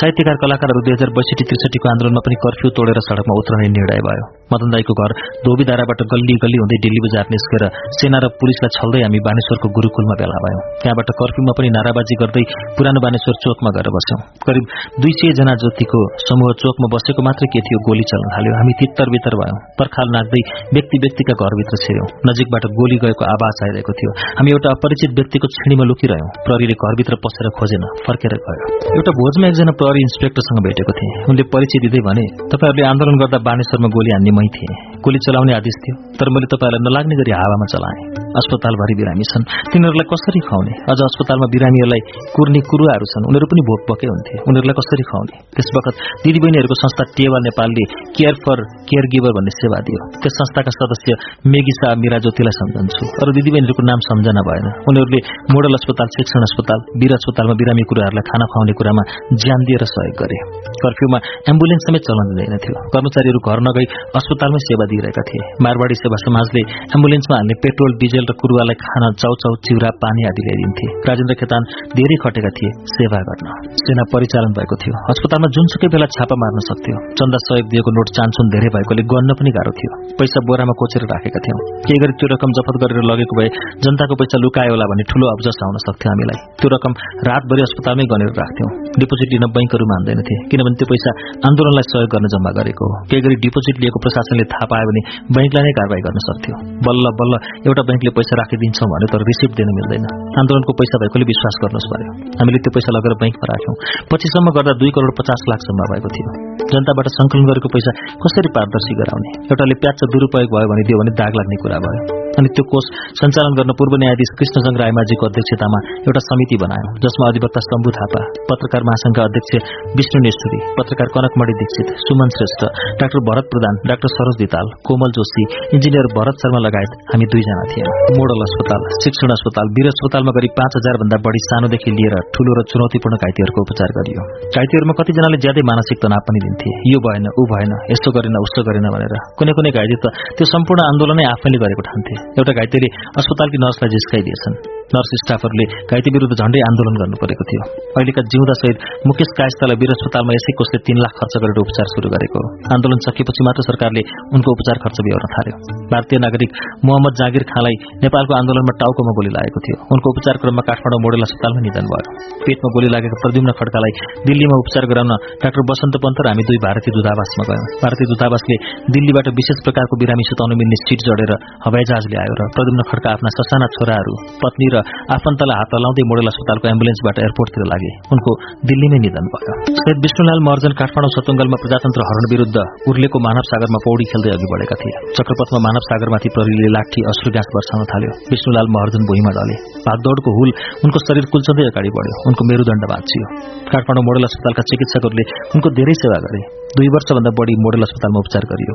साहित्यकार कलाकारहरू दुई हजार बैसठी त्रिसठीको आन्दोलनमा पनि कर्फ्यू तोडेर सड़कमा उत्रने निर्णय भयो। मदन दाईको घर। धोबीधाराबाट गल्ली गल्ली हुँदै दिल्ली बजार निस्केर सेना र पुलिसलाई छल्दै हामी बानेश्वरको गुरूकुलमा भेला भयौं। त्यहाँबाट कर्फ्यूमा पनि नाराबाजी गर्दै पुरानो बानेश्वर चोकमा गएर बस्यौं। करिब दुई सय जना जतिको समूह चोकमा बसेको मात्रै के थियो गोली चल्न थाल्यो। हामी तित्तर बित्तर भयौं। पर्खाल नाग्दै व्यक्ति व्यक्तिका घरभित्र छिर्यौं। नजिकबाट गोली गएको आवाज आइरहेको थियो। हामी एउटा अपरिचित व्यक्तिको छिणीमा लुकिरह्यौं। प्रहरीले घरभित्र पसेर खोजेन फर्केर गयो। एउटा भोजमा एकजना प्रहरी इन्सपेक्टरसँग भेटेको थिएँ। उनले परिचय दिँदै भने तपाईँहरूले आन्दोलन गर्दा बानेश्वरमा गोली हान्ने मै थिएँ गोली चलाउने आदेश थियो। तर मैले तपाईँहरूलाई नलाग्ने गरी हावामा चलाएँ। अस्पतालभरि बिरामी छन्। तिनीहरूलाई कसरी खुवाउने? अझ अस्पतालमा बिरामीहरूलाई कुर्ने कुरुवाहरू छन्। उनीहरू पनि भोक पके हुन्थे। उनीहरूलाई कसरी खुवाउने? त्यस वखत दिदीबहिनीहरूको संस्था टेवा नेपालले केयर फर केयर गिभर भन्ने सेवा दियो। त्यस संस्थाका सदस्य मेगिसा मिरा ज्योतिलाई सम्झन्छु। अरू दिदीबहिनीहरूको नाम सम्झना भएन। उनीहरूले मोडल अस्पताल शिक्षण अस्पताल वीर अस्पतालमा बिरामी कुराहरूलाई खाना खुवाउने कुरामा ज्यान दिएर सहयोग गरे। कर्फ्यूमा एम्बुलेन्स समेत चलन दिँदैन थियो। कर्मचारीहरू घर नगई अस्पतालमै सेवा दिइरहेका थिए। मारवाडी सेवा समाजले एम्बुलेन्समा हाल्ने पेट्रोल डिजेल र कुरुवालाई खाना चाउचाउ चिउरा पानी आदि ल्याइदिन्थे। राजेन्द्र खेतान धेरै खटेका थिए सेवा गर्न। सेना परिचालन भएको थियो। अस्पतालमा जुनसुकै बेला छापा मार्न सक्थ्यो। चन्दा सहयोग दिएको नोट चान्सुन धेरै भएकोले गन्न पनि गाह्रो थियो। पैसा बोरामा कोचेर राखेका थियौं। केही गरी त्यो रकम जफत गरेर लगेको भए जनताको पैसा लुकायो होला भन्ने ठूलो अब्जस आउन सक्थ्यो हामीलाई। त्यो रकम रातभरि अस्पतालमै गनेर राख्थ्यौं। डिपोजिट लिन बैंकहरू मान्दैनथे किनभने त्यो पैसा आन्दोलनलाई सहयोग गर्न जम्मा गरेको हो। केही गरी डिपोजिट लिएको प्रशासनले थाहा पायो भने बैंकलाई नै कारवाही गर्न सक्थ्यो। बल्ल बल्ल एउटा बैंकले पैसा राखिदिन्छौँ भने तर रिसिप्ट दिन मिल्दैन। आन्दोलनको पैसा भएकोले विश्वास गर्नुहोस् पर्यो। हामीले त्यो पैसा लगेर बैंकमा राख्यौं। पछिसम्म गर्दा दुई करोड़ पचास लाख जम्मा भएको थियो। जनताबाट संकलन गरेको पैसा कसरी पारदर्शी गराउने? एउटाले प्याच दुरूपयोग भयो भने दियो भने दाग लाग्ने कुरा भयो। अनि त्यो कोष सञ्चालन गर्न पूर्व न्यायाधीश कृष्णजङ रायमाझीको अध्यक्षतामा एउटा समिति बनायो जसमा अधिवक्ता शम्भु थापा पत्रकार महासंघका अध्यक्ष विष्णु नेश्वरी पत्रकार Kanakmani Dixit Suman Shrestha doctor Bharat Pradhan doctor Saroj Dhital Komal Joshi engineer Bharat Sharma लगायत हामी दुईजना थियौँ। मोडल अस्पताल शिक्षण अस्पताल वीर अस्पतालमा गरी पाँच हजार भन्दा बढी सानोदेखि लिएर ठूलो र चुनौतीपूर्ण घाइतेहरूको उपचार गरियो। घाइतेहरूमा कतिजनाले ज्यादै मानसिक तनाव पनि दिन्थे। यो भएन ऊ भएन यस्तो गरेन उस्तो गरेन भनेर कुनै कुनै घाइते त त्यो सम्पूर्ण आन्दोलनै आफैले गरेको ठान्थे। एउटा घाइतेले अस्पतालकी नर्सलाई जिस्काइदिएछन्। नर्स स्टाफहरूले घाइते विरुद्ध झण्डै आन्दोलन गर्नु परेको थियो। अहिलेका जिउँदा सहित मुकेश कायस्तालाई वीर अस्पतालमा यसै कोषले तीन लाख खर्च गरेर उपचार शुरू गरेको। आन्दोलन सकिएपछि मात्र सरकारले उनको उपचार खर्च बिहोर्न थाल्यो। भारतीय नागरिक मोहम्मद जागिर खाँलाई नेपालको आन्दोलनमा टाउकोमा गोली लागेको थियो। उनको उपचार क्रममा काठमाडौँ मोडेल अस्पतालमा निधन भयो। पेटमा गोली लागेको प्रद्युम्न खड्कालाई दिल्लीमा उपचार गराउन डाक्टर बसन्त पन्त र हामी दुई भारतीय दूतावासमा गयौँ। भारतीय दूतावासले दिल्लीबाट विशेष प्रकारको बिरामी सुताउन मिल्ने सिट जडेर हवाईजहाजले आयो र प्रद्युम्न खड्का आफ्ना ससाना छोराहरू पत्नी र आफन्तलाई हात हलाउँदै मोडेल अस्पतालको एम्बुलेन्सबाट एयरपोर्टतिर लागे। उनको दिल्लीमै निधन भयो सहित विष्णुलाल महर्जन काठमाडौँ सतुङ्गलमा प्रजातन्त्र हरण विरूद्ध उर्लेको मानव सागरमा पौडी खेल्दै अघि बढेका थिए। चक्रपथमा मानव सागरमाथि प्रहरीले लाठी अश्रु ग्यास वर्षाउन थाल्यो। विष्णुलाल महर्जन भुइँमा डले। भागदौडको हुल उनको शरीर कुल्चँदै अगाडि बढ्यो। उनको मेरुदण्ड बाँचियो। काठमाडौँ मोडल अस्पतालका चिकित्सकहरूले उनको धेरै सेवा गरे। दुई वर्षभन्दा बढी मोडल अस्पतालमा उपचार गरियो।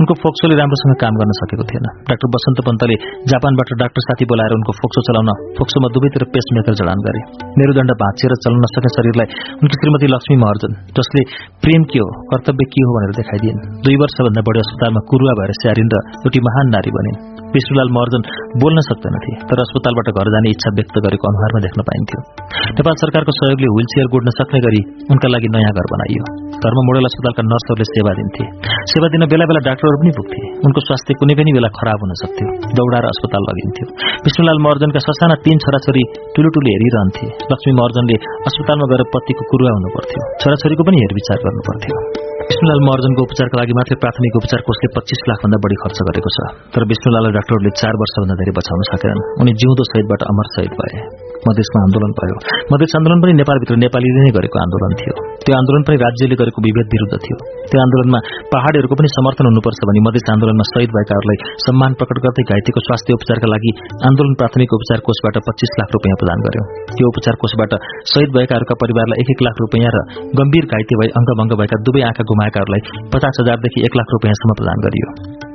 उनको फोक्सोले राम्रोसँग काम गर्न सकेको थिएन। डाक्टर बसन्त पन्तले जापानबाट डाक्टर साथी बोलाएर उनको फोक्सो चलाउन फोक्सोमा दुवैतिर पेसमेकर जडान गरे। मेरुदण्ड भाँचिएर चल्न नसक्ने शरीरलाई उनकी श्रीमती लक्ष्मी महर्जन जसले प्रेम के हो कर्तव्य के हो भनेर देखाइदिइन्। दुई वर्षभन्दा बढी अस्पतालमा कुरुवा भएर स्यारिन् र एउटी महान नारी बनिन्। विष्णुलाल महर्जन बोल्न सक्दैनथे तर अस्पतालबाट घर जाने इच्छा व्यक्त गरेको अनुहारमा देख्न पाइन्थ्यो। नेपाल सरकारको सहयोगले व्हील चेयर गोड्न सक्ने गरी उनका लागि नयाँ घर बनाइयो। घरमा मोडल अस्पतालका नर्सहरूले सेवा दिन्थे। सेवा दिन बेला बेला डाक्टरहरू पनि पुग्थे। उनको स्वास्थ्य कुनै पनि बेला खराब हुन सक्थ्यो। दौडाएर अस्पताल लगिन्थ्यो। विष्णुलाल महर्जनका ससाना तीन छोराछोरी ठुलो ठुलो हेरिरहन्थे। लक्ष्मी महर्जनले अस्पतालमा गएर पतिको कुरुवा हुनु पर्थ्यो छोराछोरीको पनि हेरविचार गर्नु पर्थ्यो विष्णुलाल महर्जनको उपचारका लागि मात्रै प्राथमिक उपचार कोषले पच्चिस लाखभन्दा बढी खर्च गरेको छ। तर विष्णुलाललाई डाक्टरहरूले चार वर्षभन्दा धेरै बचाउन सकेनन्। उनी जिउँदो सहितबाट अमर सहित भए। मधेसमा आन्दोलन भयो। मधेस आन्दोलन पनि नेपालभित्र नेपालीले नै गरेको आन्दोलन थियो। त्यो आन्दोलन पनि राज्यले गरेको विभेद विरुद्ध थियो। त्यो आन्दोलनमा पहाड़हरूको पनि समर्थन हुनुपर्छ भनी मधेस आन्दोलनमा शहीद भएकाहरूलाई सम्मान प्रकट गर्दै घाइतेको स्वास्थ्य उपचारका लागि आन्दोलन प्राथमिक उपचार कोषबाट पच्चीस लाख रुपियाँ प्रदान गर्यो। त्यो उपचार कोषबाट शहीद भएकाहरूका परिवारलाई एक एक लाख रुपियाँ र गम्भीर घाइते भई अङ्गभङ्ग भएका दुवै आँखा गुमाएकाहरूलाई पचास हजारदेखि एक लाख रुपियाँसम्म प्रदान गरियो।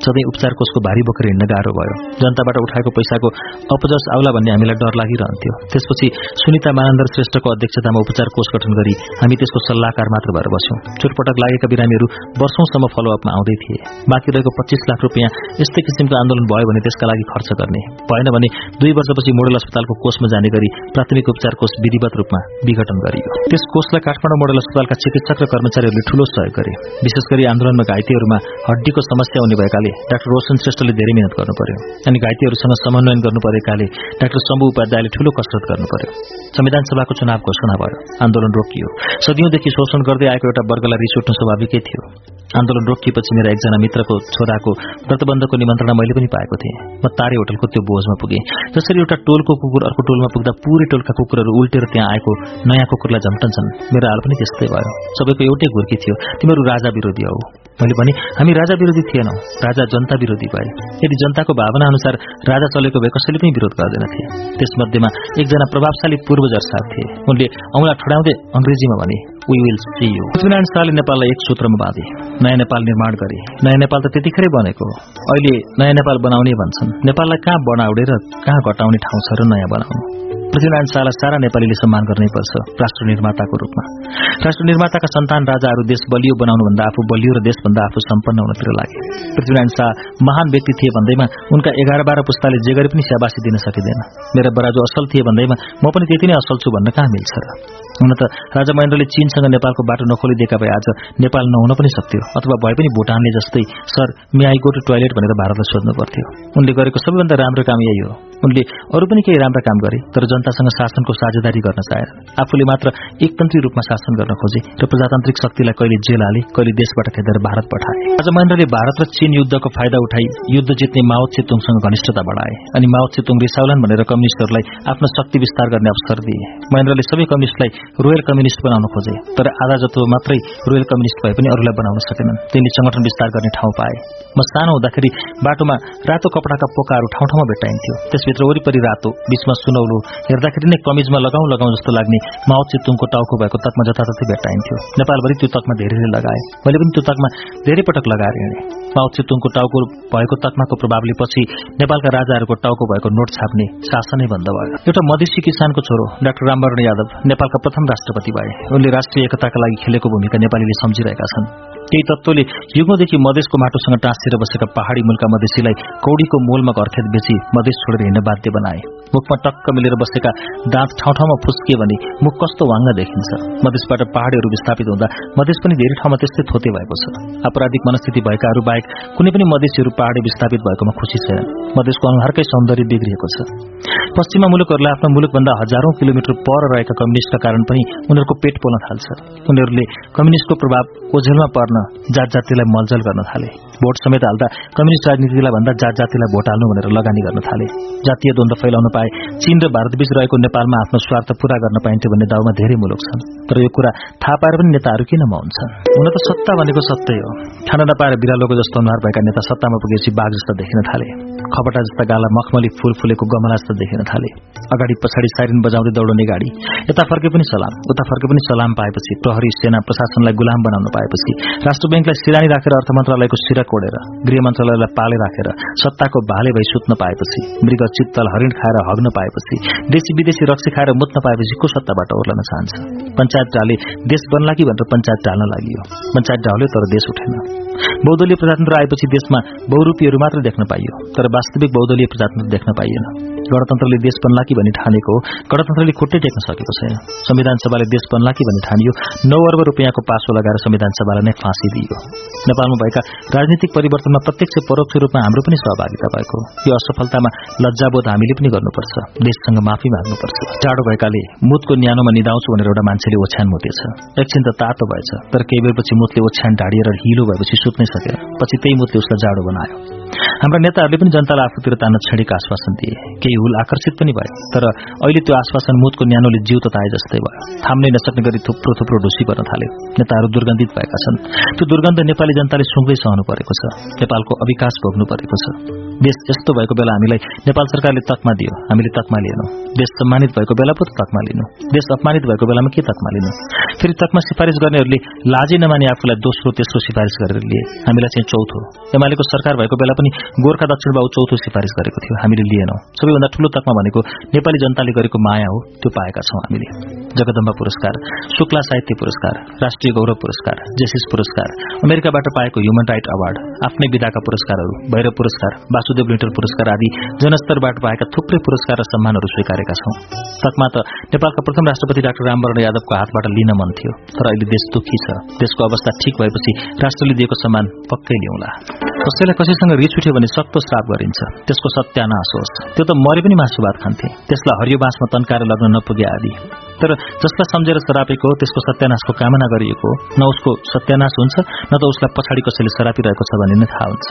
सधैँ उपचार कोषको भारी बोकेर हिँड्न गाह्रो भयो। जनताबाट उठाएको पैसाको अपजस आउला भन्ने हामीलाई डर लागिरहन्थ्यो। त्यसपछि सुनिता मानन्दर श्रेष्ठको अध्यक्षतामा उपचार कोष गठन गरी हामी त्यसको सल्लाहकार मात्र भएर बस्यौं। चोटपटक लागेका बिरामीहरू वर्षौंसम्म फलोअपमा आउँदै थिए। बाँकी रहेको पच्चीस लाख रुपियाँ यस्तै किसिमको आन्दोलन भयो भने त्यसका लागि खर्च गर्ने। भएन भने दुई वर्षपछि मोडल अस्पतालको कोषमा जाने गरी प्राथमिक उपचार कोष विधिवत रूपमा विघटन गरियो। त्यस कोषलाई काठमाडौँ मोडल अस्पतालका चिकित्सक र कर्मचारीहरूले ठूलो सहयोग गरे। विशेष गरी आन्दोलनमा घाइतेहरूमा हड्डीको समस्या हुने भएकाले डाक्टर रोशन श्रेष्ठले धेरै मिहिनेत गर्नु पर्यो। अनि घाइतेहरूसँग समन्वयन गर्नु परेकाले डाक्टर शम्भु उपाध्यायले ठूलो कसरत गर्नु पर्यो संविधान सभाको चुनाव घोषणा भयो आन्दोलन रोकियो। सदियौंदेखि शोषण गर्दै आएको एउटा वर्गलाई रिस उठ्नु स्वाभाविकै थियो। आन्दोलन रोकिएपछि मेरा एकजना मित्रको छोराको व्रतबन्धको निमन्त्रणा मैले पनि पाएको थिएँ। म तारे होटलको त्यो बोझमा पुगेँ। जसरी एउटा टोलको कुकुर अर्को टोलमा पुग्दा पूरै टोलका कुकुरहरू उल्टेर त्यहाँ आएको नयाँ कुकुरलाई झम्टन्छन्। मेरो हाल पनि त्यस्तै भयो। सबैको एउटै घुर्की थियो तिमीहरू राजा विरोधी हौ। मैले भने हामी राजा विरोधी थिएनौं। राजा जनता विरोधी भए। यदि जनताको भावना अनुसार राजा चलेको भए कसैले पनि विरोध गर्दैनथे। त्यसमध्येमा एकजना प्रभावशाली पूर्वजर साथ। थिए उनले औँला ठुडाउँदै अंग्रेजीमा भने we will see you Prithvinarayan शाहले नेपाललाई एक सूत्रमा बाँधे। नयाँ नेपाल निर्माण गरे। नयाँ नेपाल त त्यतिखेरै बनेको। अहिले नयाँ नेपाल बनाउने भन्छन्। नेपाललाई कहाँ बनाउने र कहाँ घटाउने ठाउँ छ र नयाँ बनाउनु? पृथ्वीनारायण शाहलाई सारा नेपालीले सम्मान गर्नै पर्छ राष्ट्र निर्माताको रूपमा। राष्ट्र निर्माताका सन्तान राजाहरू देश बलियो बनाउनुभन्दा आफू बलियो र देशभन्दा आफू सम्पन्न हुनतिर लागे। पृथ्वीनारायण शाह महान व्यक्ति थिए भन्दैमा उनका एघार बाह्र पुस्ताले जे गरे पनि स्याबासी दिन सकिँदैन। मेरा बराजु असल थिए भन्दैमा म पनि त्यति नै असल छु भन्न कहाँ मिल्छ र? हुन त राजा महेन्द्रले चीनसँग नेपालको बाटो नखोलिदिएका भए आज नेपाल नहुन पनि सक्थ्यो अथवा भए पनि भुटानले जस्तै sir may I go to toilet भनेर भारतलाई सोध्नु पर्थ्यो। उनले गरेको सबैभन्दा राम्रो काम यही हो। उनले अरू पनि केही राम्रा काम गरे तर जनतासँग शासनको साझेदारी गर्न चाहे आफूले मात्र एकतन्त्री रूपमा शासन गर्न खोजे र प्रजातान्त्रिक शक्तिलाई कहिले जेल हाले कहिले देशबाट खेदेर भारत पठाए। राजा महेन्द्रले भारत र चीन युद्धको फाइदा उठाई युद्ध जित्ने माओ चेतुङसँग घनिष्ठता बढाए अनि माओ चेतुङ रिसाउलान् भनेर कम्युनिस्टहरूलाई आफ्नो शक्ति विस्तार गर्ने अवसर दिए। महेन्द्रले सबै कम्युनिस्टलाई रोयल कम्युनिस्ट बनाउन खोजे। तर आधा जतो मात्रै रोयल कम्युनिस्ट भए पनि अरूलाई बनाउन सकेनन्। तिनले संगठन विस्तार गर्ने ठाउँ पाए। म सानो हुँदाखेरि बाटोमा रातो कपडाका पोकाहरू ठाउँ ठाउँमा भेट्टाइन्थ्यो। त्यसभित्र वरिपरि रातो बिचमा सुनौलो हेर्दाखेरि नै कमिजमा लगाउँ लगाउँ जस्तो लाग्ने माओ चितुङको टाउको भएको तकमा जताततै भेट्टाइन्थ्यो। नेपालभरि त्यो तकमा धेरैले लगाए। मैले पनि त्यो तकमा धेरै पटक लगाएर हिँडेँ। माओ चितुङको टाउको भएको तकमाको प्रभावले पछि नेपालका राजाहरूको टाउको भएको नोट छाप्ने शासनै बन्द भयो। एउटा मधेसी किसानको छोरो डाक्टर रामवरण यादव नेपालका प्रथम राष्ट्रपति भए। उनले राष्ट्रिय एकताका लागि खेलेको भूमिका नेपालीले सम्झिरहेका छन्। केही तत्वले युगौँदेखि मधेसको माटोसँग टाँसिएर बसेका पहाड़ी मुलका मधेसीलाई कौडीको मोलमा घरखेत बेची मधेस छोडेर हिँड्न बाध्य बनाए। मुखमा टक्क मिलेर बसेका दाँत ठाउँ ठाउँमा फुस्किए भने मुख कस्तो वाङ्ग देखिन्छ। मधेसबाट पहाड़ीहरू विस्थापित हुँदा मधेस पनि धेरै ठाउँमा त्यस्तै थोते भएको छ। आपराधिक मनस्थिति भएकाहरू बाहेक कुनै पनि मधेसीहरू पहाड़ी विस्थापित भएकोमा खुसी छैन मधेसको अनुहारकै सौन्दर्य बिग्रिएको छ। पश्चिमा मुलुकहरूलाई आफ्नो मुलुकभन्दा हजारौं किलोमिटर पर रहेका कम्युनिस्टका कारण पनि उनीहरूको पेट पोल्न थाल्छ। उनीहरूले कम्युनिस्टको प्रभाव ओझेलमा पर्न जात जातिलाई मलजल गर्न थाले। भोट समेत हाल्दा कम्युनिस्ट राजनीतिलाई भन्दा जात जातिलाई भोट हाल्नु भनेर लगानी गर्न थाले। जातीय द्वन्द फैलाउन पाए चीन र भारतबीच रहेको नेपालमा आफ्नो स्वार्थ पूरा गर्न पाइन्थ्यो भन्ने दाउमा धेरै मुलुक छन्। तर यो कुरा थाहा पाएर पनि नेताहरू किन हुन्छन् हुन त सत्ता भनेको सत्तै हो। खाना नपाएर बिरालोको जस्तो अनुहार भएका नेता सत्तामा पुगेपछि बाघ जस्तो देखिन थाले। खपटा जस्ता गाला मखमली फूल फुलेको गमला जस्तो देखिन थाले। अगाडि पछाडि साइरिन बजाउँदै दौडने गाडी यता फर्के पनि सलाम उता फर्के पनि सलाम पाएपछि प्रहरी सेना प्रशासनलाई गुलाम बनाउन पाएपछि राष्ट्र ब्याङ्कलाई सिरानी राखेर अर्थ मन्त्रालयको सिरा कोडेर गृह मन्त्रालयलाई पाले राखेर सत्ताको भाले भई सुत्न पाएपछि मृग चित्तल हरिण खाएर हग्न पाएपछि देशी विदेशी रक्सी खाएर मुत्न पाएपछि को सत्ताबाट ओर्लन चाहन्छ? पञ्चायत डाले देश बन्ला कि भनेर पञ्चायत डाल्न लागि पञ्चायत डाल्यो तर देश उठेन। बहुदलीय प्रजातन्त्र आएपछि देशमा बहुरूपीहरू मात्र देख्न पाइयो तर वास्तविक बहुदलीय प्रजातन्त्र देख्न पाइएन। गणतन्त्रले देश बन्ला कि भन्ने ठानेको गणतन्त्रले खुट्टै टेक्न सकेको छैन। संविधान सभाले देश बन्ला कि भन्ने ठानियो नौ अर्ब रुपियाँको पासो लगाएर संविधान सभालाई नै फाँसी दिइयो नेपालमा भएका राजनीतिक परिवर्तनमा प्रत्यक्ष परोक्ष रूपमा हाम्रो पनि सहभागिता भएको। यो असफलतामा लज्जाबोध हामीले पनि गर्नुपर्छ। देशसँग माफी माग्नुपर्छ। टाढो भएकाले मुतको न्यानोमा निधाउँछु भनेर एउटा मान्छेले ओछ्यान मुतेछ। एकछिन त तातो भएछ तर केही बेरपछि मुतले ओछ्यान ढाडिएर हिलो भएपछि सुत्नै सकेन पछि त्यही मुतले उसलाई जाडो बनायो। हाम्रा नेताहरूले पनि जनतालाई आफूतिर तान्न छेडेको आश्वासन दिए। केही हुल आकर्षित पनि भए। तर अहिले त्यो आश्वासन मुतको न्यानोले जिउ तताए जस्तै भयो। थाम्नै नसक्ने गरी थुप्रो थुप्रो ढुसी पर्न थाल्यो। नेताहरू दुर्गन्धित भएका छन्। त्यो दुर्गन्ध नेपाली जनताले सुँगै सहनु परेको छ। नेपालको अविकास भोग्नु परेको छ। देश यस्तो भएको बेला हामीलाई नेपाल सरकारले तकमा दियो। हामीले तकमा लिएनौं। देश सम्मानित भएको बेला पो तकमा लिनु देश अपमानित भएको बेलामा के तकमा लिनु? फेरि तकमा सिफारिस गर्नेहरूले लाजै नमाने आफूलाई दोस्रो तेस्रो सिफारिस गरेर लिए। हामीलाई चाहिँ चौथो। एमालेको सरकार भएको बेला गोर्खा दक्षिण बाबु चौथो सिफारिस गरेको थियो। हामीले लिएनौं। सबैभन्दा ठूलो तकमा भनेको नेपाली जनताले गरेको माया हो त्यो पाएका छौं हामीले। जगदम्बा पुरस्कार शुक्ला साहित्य पुरस्कार राष्ट्रिय गौरव पुरस्कार जेसिस पुरस्कार अमेरिकाबाट पाएको ह्युमन राइट अवार्ड आफ्नै विधाका पुरस्कारहरू भैरव पुरस्कार वासुदेव लिटल पुरस्कार आदि जनस्तरबाट पाएका थुप्रै पुरस्कार र सम्मानहरू स्वीकारेका छौं। तकमा त नेपालका प्रथम राष्ट्रपति डाक्टर रामवरण यादवको हातबाट लिन मन थियो तर अहिले देश दुखी छ। देशको अवस्था ठिक भएपछि राष्ट्रले दिएको सम्मान पक्कै ल्याउला। कसैलाई कसैसँग रिस उठ्यो भने सक्तो श्राप गरिन्छ त्यसको सत्यानाश होस्। त्यो त मरे पनि मासु भात खान्थे। त्यसलाई हरियो बाँसमा तन्काएर लग्न नपुगे आदि। तर जसलाई सम्झेर सरापेको त्यसको सत्यानाशको कामना गरिएको न उसको सत्यानाश हुन्छ न त उसलाई पछाडि कसैले सरापिरहेको छ भन्ने नै थाहा हुन्छ।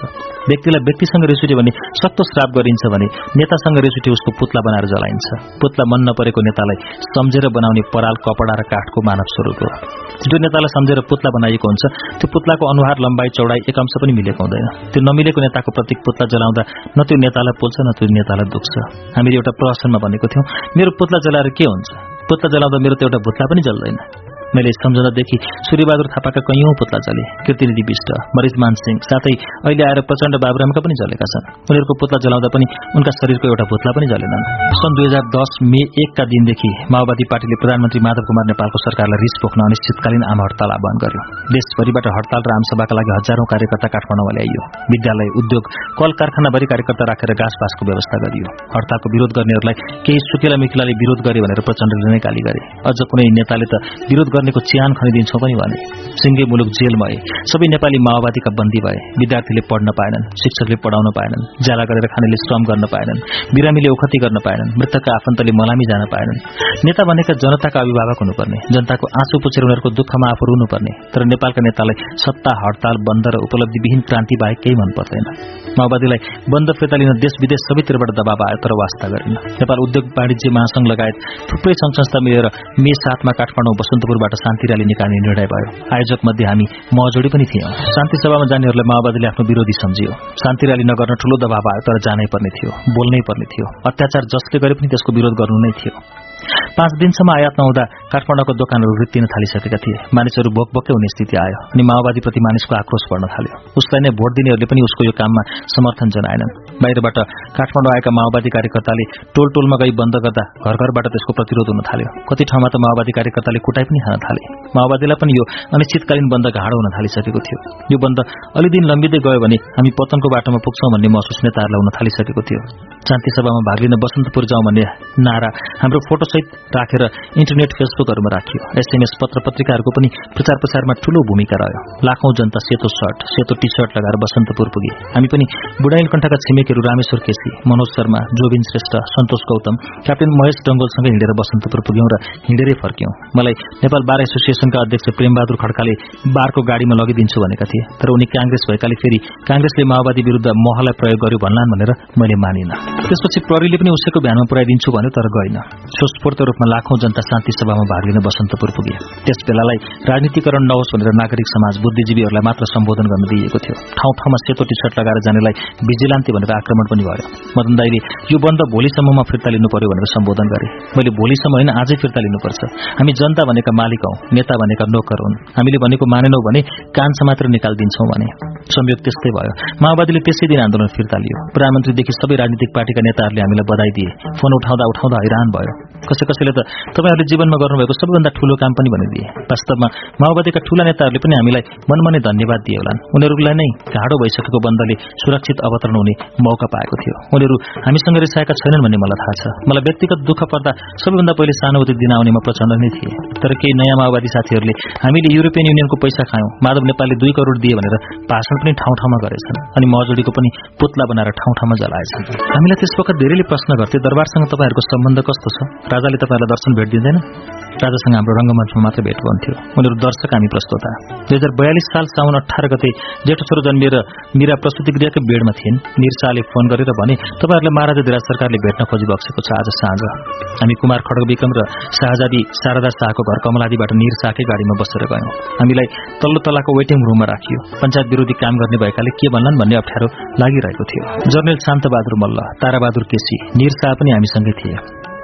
व्यक्तिलाई व्यक्तिसँग रिस उठ्यो भने सक्तो श्राप गरिन्छ भने नेतासँग रिस उठ्यो उसको पुतला बनाएर जलाइन्छ। पुतला मन नपरेको नेतालाई सम्झेर बनाउने पराल कपडा र काठको मानव स्वरूप हो। जो नेतालाई सम्झेर पुतला बनाइएको हुन्छ त्यो पुतलाको अनुहार लम्बाइ चौडाइ एक अंश पनि मिलेको हुँदैन। त्यो नमिलेको नेताको प्रतीक पुतला जलाउँदा न त्यो नेतालाई पोल्छ न त्यो नेतालाई दुख्छ। हामीले एउटा प्रहसनमा भनेको थियौं मेरो पुतला जलाएर के हुन्छ? पुतला जलाउँदा मेरो त एउटा भुत्ला पनि जल्दैन। मैले सम्झनादेखि सूर्यबहादुर थापाका कैयौं पुतला जले कृतिनिधि विष्ट मरिजमान सिंह साथै अहिले आएर प्रचण्ड बाबुरामका पनि जलेका छन्। उनीहरूको पुतला जलाउँदा पनि उनका शरीरको एउटा पुतला पनि जलेनन्। सन् दुई हजार दस मे एकका दिनदेखि माओवादी पार्टीले प्रधानमन्त्री माधव कुमार नेपालको सरकारलाई रिस पोख्न अनिश्चितकालीन आम हड़ताल आह्वान गर्यो। देशभरिबाट हड़ताल र आमसभाका लागि हजारौं कार्यकर्ता काठमाडौँमा ल्याइयो। विद्यालय उद्योग कल कारखानाभरि कार्यकर्ता राखेर घाँस बाँसको व्यवस्था गरियो। हड़तालको विरोध गर्नेहरूलाई केही सुकेला मिखिलाले विरोध गरे भनेर प्रचण्डले नै गाली गरे। अझ कुनै नेताले त विरोध गर्नेको चिहान खनिदिन्छौ पनि भने सिंगे मुलुक जेल भए सबै नेपाली माओवादीका बन्दी भए विद्यार्थीले पढ्न पाएनन् शिक्षकले पढाउन पाएनन् ज्याला गरेर खानेले श्रम गर्न पाएनन् बिरामीले ओखती गर्न पाएनन् मृतकका आफन्तले मलामी जान पाएनन्। नेता भनेका जनताका अभिभावक हुनुपर्ने जनताको आँसु पुछेर उनीहरूको दुःखमा आफू रुनुपर्ने तर नेपालका नेतालाई सत्ता हड़ताल बन्द र उपलब्धिविहीन क्रान्ति बाहेक केही मन पर्दैन। माओवादीलाई बन्द फिर्ता लिन देश विदेश सबैतिरबाट दबाव आयो तर वास्ता गरेन नेपाल उद्योग वाणिज्य महासंघ लगायत थुप्रै संघ संस्था मिलेर मे सातमा काठमाडौँ बसन्तपुरबाट शान्ति र्याली निकाल्ने निर्णय भयो। आयोजक मध्ये हामी महजोडी पनि थियौं। शान्ति सभामा जानेहरूलाई माओवादीले आफ्नो विरोधी सम्झियो। शान्ति र्याली नगर्न ठूलो दबाव आयो तर जानै पर्ने थियो बोल्नै पर्ने थियो। अत्याचार जसले गरे पनि त्यसको विरोध गर्नु नै थियो। पाँच दिनसम्म आयात नहुँदा काठमाडौँको दोकानहरू रित्तिन थालिसकेका थिए। मानिसहरू भोकभोकै हुने स्थिति आयो। अनि माओवादीप्रति मानिसको आक्रोश बढ्न थाल्यो। उसलाई नै भोट दिनेहरूले पनि उसको यो काममा समर्थन जनाएनन्। बाहिरबाट काठमाडौँ आएका माओवादी कार्यकर्ताले टोल टोलमा गई बन्द गर्दा घर घरबाट त्यसको प्रतिरोध हुन थाल्यो। कति ठाउँमा त माओवादी कार्यकर्ताले कुटाई पनि खान थाले। माओवादीलाई पनि यो अनिश्चितकालीन बन्द गाढो हुन थालिसकेको थियो। यो बन्द अलि दिन लम्बिँदै गयो भने हामी पतनको बाटोमा पुग्छौं भन्ने महसुस नेताहरूलाई हुन थालिसकेको थियो। शान्ति सभामा भाग लिन बसन्तपुर जाउँ भन्ने नारा हाम्रो फोटोसहित राखेर इन्टरनेट फेसबुकहरूमा राखियो। एसएमएस पत्र पत्रिकाहरूको पनि प्रचार प्रसारमा ठूलो भूमिका रह्यो। लाखौं जनता सेतो सर्ट सेतो टी सर्ट लगाएर बसन्तपुर पुगे। हामी पनि बुढाइलकण्ठका छिमेकीहरू रामेश्वर केसी मनोज शर्मा जोबिन श्रेष्ठ सन्तोष गौतम क्याप्टेन महेश डंगोलसँगै हिँडेर बसन्तपुर पुग्यौं र हिँडेरै फर्क्यौं। मलाई नेपाल बार एसोसिएसनका अध्यक्ष प्रेमबहादुर खड्काले बारको गाडीमा लगिदिन्छु भनेका थिए तर उनी कांग्रेस भएकाले फेरि कांग्रेसले माओवादी विरूद्ध महलाई प्रयोग गर्यो भन्लान् भनेर मैले मानिन। त्यसपछि प्रहरीले पनि उसैको भ्यानमा पुर्याइदिन्छु भन्यो तर गइन स्वस्फूर्त रूपमा लाखौं जनता शान्ति सभामा भाग लिन बसन्तपुर पुगे त्यस बेलालाई राजनीतिकरण नहोस् भनेर नागरिक समाज बुद्धिजीवीहरूलाई मात्र सम्बोधन गर्न दिइएको थियो। ठाउँ ठाउँमा सेतो टी सर्ट लगाएर जानेलाई भिजिलान्ती भनेर आक्रमण पनि भयो मदन दाईले यो बन्द भोलिसम्ममा फिर्ता लिनु पर्यो भनेर सम्बोधन गरे। मैले भोलिसम्म होइन आजै फिर्ता लिनुपर्छ। हामी जनता भनेका मालिक हौ नेता भनेका नोकर हुन्। हामीले भनेको मानेनौ भने कान समातेर निकालिदिन्छौं भने। संयोग त्यस्तै भयो। माओवादीले त्यसै दिन आन्दोलन फिर्ता लियो। प्रधानमन्त्रीदेखि सबै राजनीतिक पार्टीका नेताहरूले हामीलाई बधाई दिए। फोन उठाउँदा उठाउँदा हैरान भयो। कसै कसैले त तपाईँहरूले जीवनमा गर्नुभएको सबैभन्दा ठूलो काम पनि भनिदिए। वास्तवमा माओवादीका ठूला नेताहरूले पनि हामीलाई मनमा नै धन्यवाद दिए होलान्। उनीहरूलाई नै घाडो भइसकेको बन्दले सुरक्षित अवतरण हुने मौका पाएको थियो। उनीहरू हामीसँग रिसाएका छैनन् भन्ने मलाई थाहा छ। मलाई व्यक्तिगत दुःख पर्दा सबैभन्दा पहिले सानुभूति दिन आउनेमा प्रचण्ड नै थिए। तर केही नयाँ माओवादी साथीहरूले हामीले युरोपियन युनियनको पैसा खायौं माधव नेपालले दुई करोड़ दिए भनेर भाषण पनि ठाउँ ठाउँमा गरेछन् अनि महजुडीको पनि पुतला बनाएर ठाउँ ठाउँमा जलाएछन्। हामीलाई त्यस वखत धेरैले प्रश्न गर्थे दरबारसँग तपाईँहरूको सम्बन्ध कस्तो छ? राजाले तपाईँहरूलाई दर्शन भेट दिँदैन। राजासँग हाम्रो रंगमञ्चमा मात्र भेट भन्थ्यो उनीहरू दर्शक हामी प्रस्तोता दुई हजार बयालिस साल साउन अठार गते जेठो छोरो जन्मिएर मिरा प्रस्तुति गृहकै बेडमा थिइन्। निर शाहले फोन गरेर भने तपाईँहरूलाई महाराजा धिराज सरकारले भेट्न खोजी बक्सेको छ आज साँझ। हामी कुमार खड्ग विक्रम र शाहजादी शारदा शाहको घर कमलादीबाट निर शाहकै गाडीमा बसेर गयौं। हामीलाई तल्लो तलाको वेटिङ रूममा राखियो। पञ्चायत विरोधी काम गर्ने भएकाले के भन्लान् भन्ने अप्ठ्यारो लागिरहेको थियो। जर्नल शान्तबहादुर मल्ल ताराबहादुर केसी निर शाह पनि हामीसँगै थिए।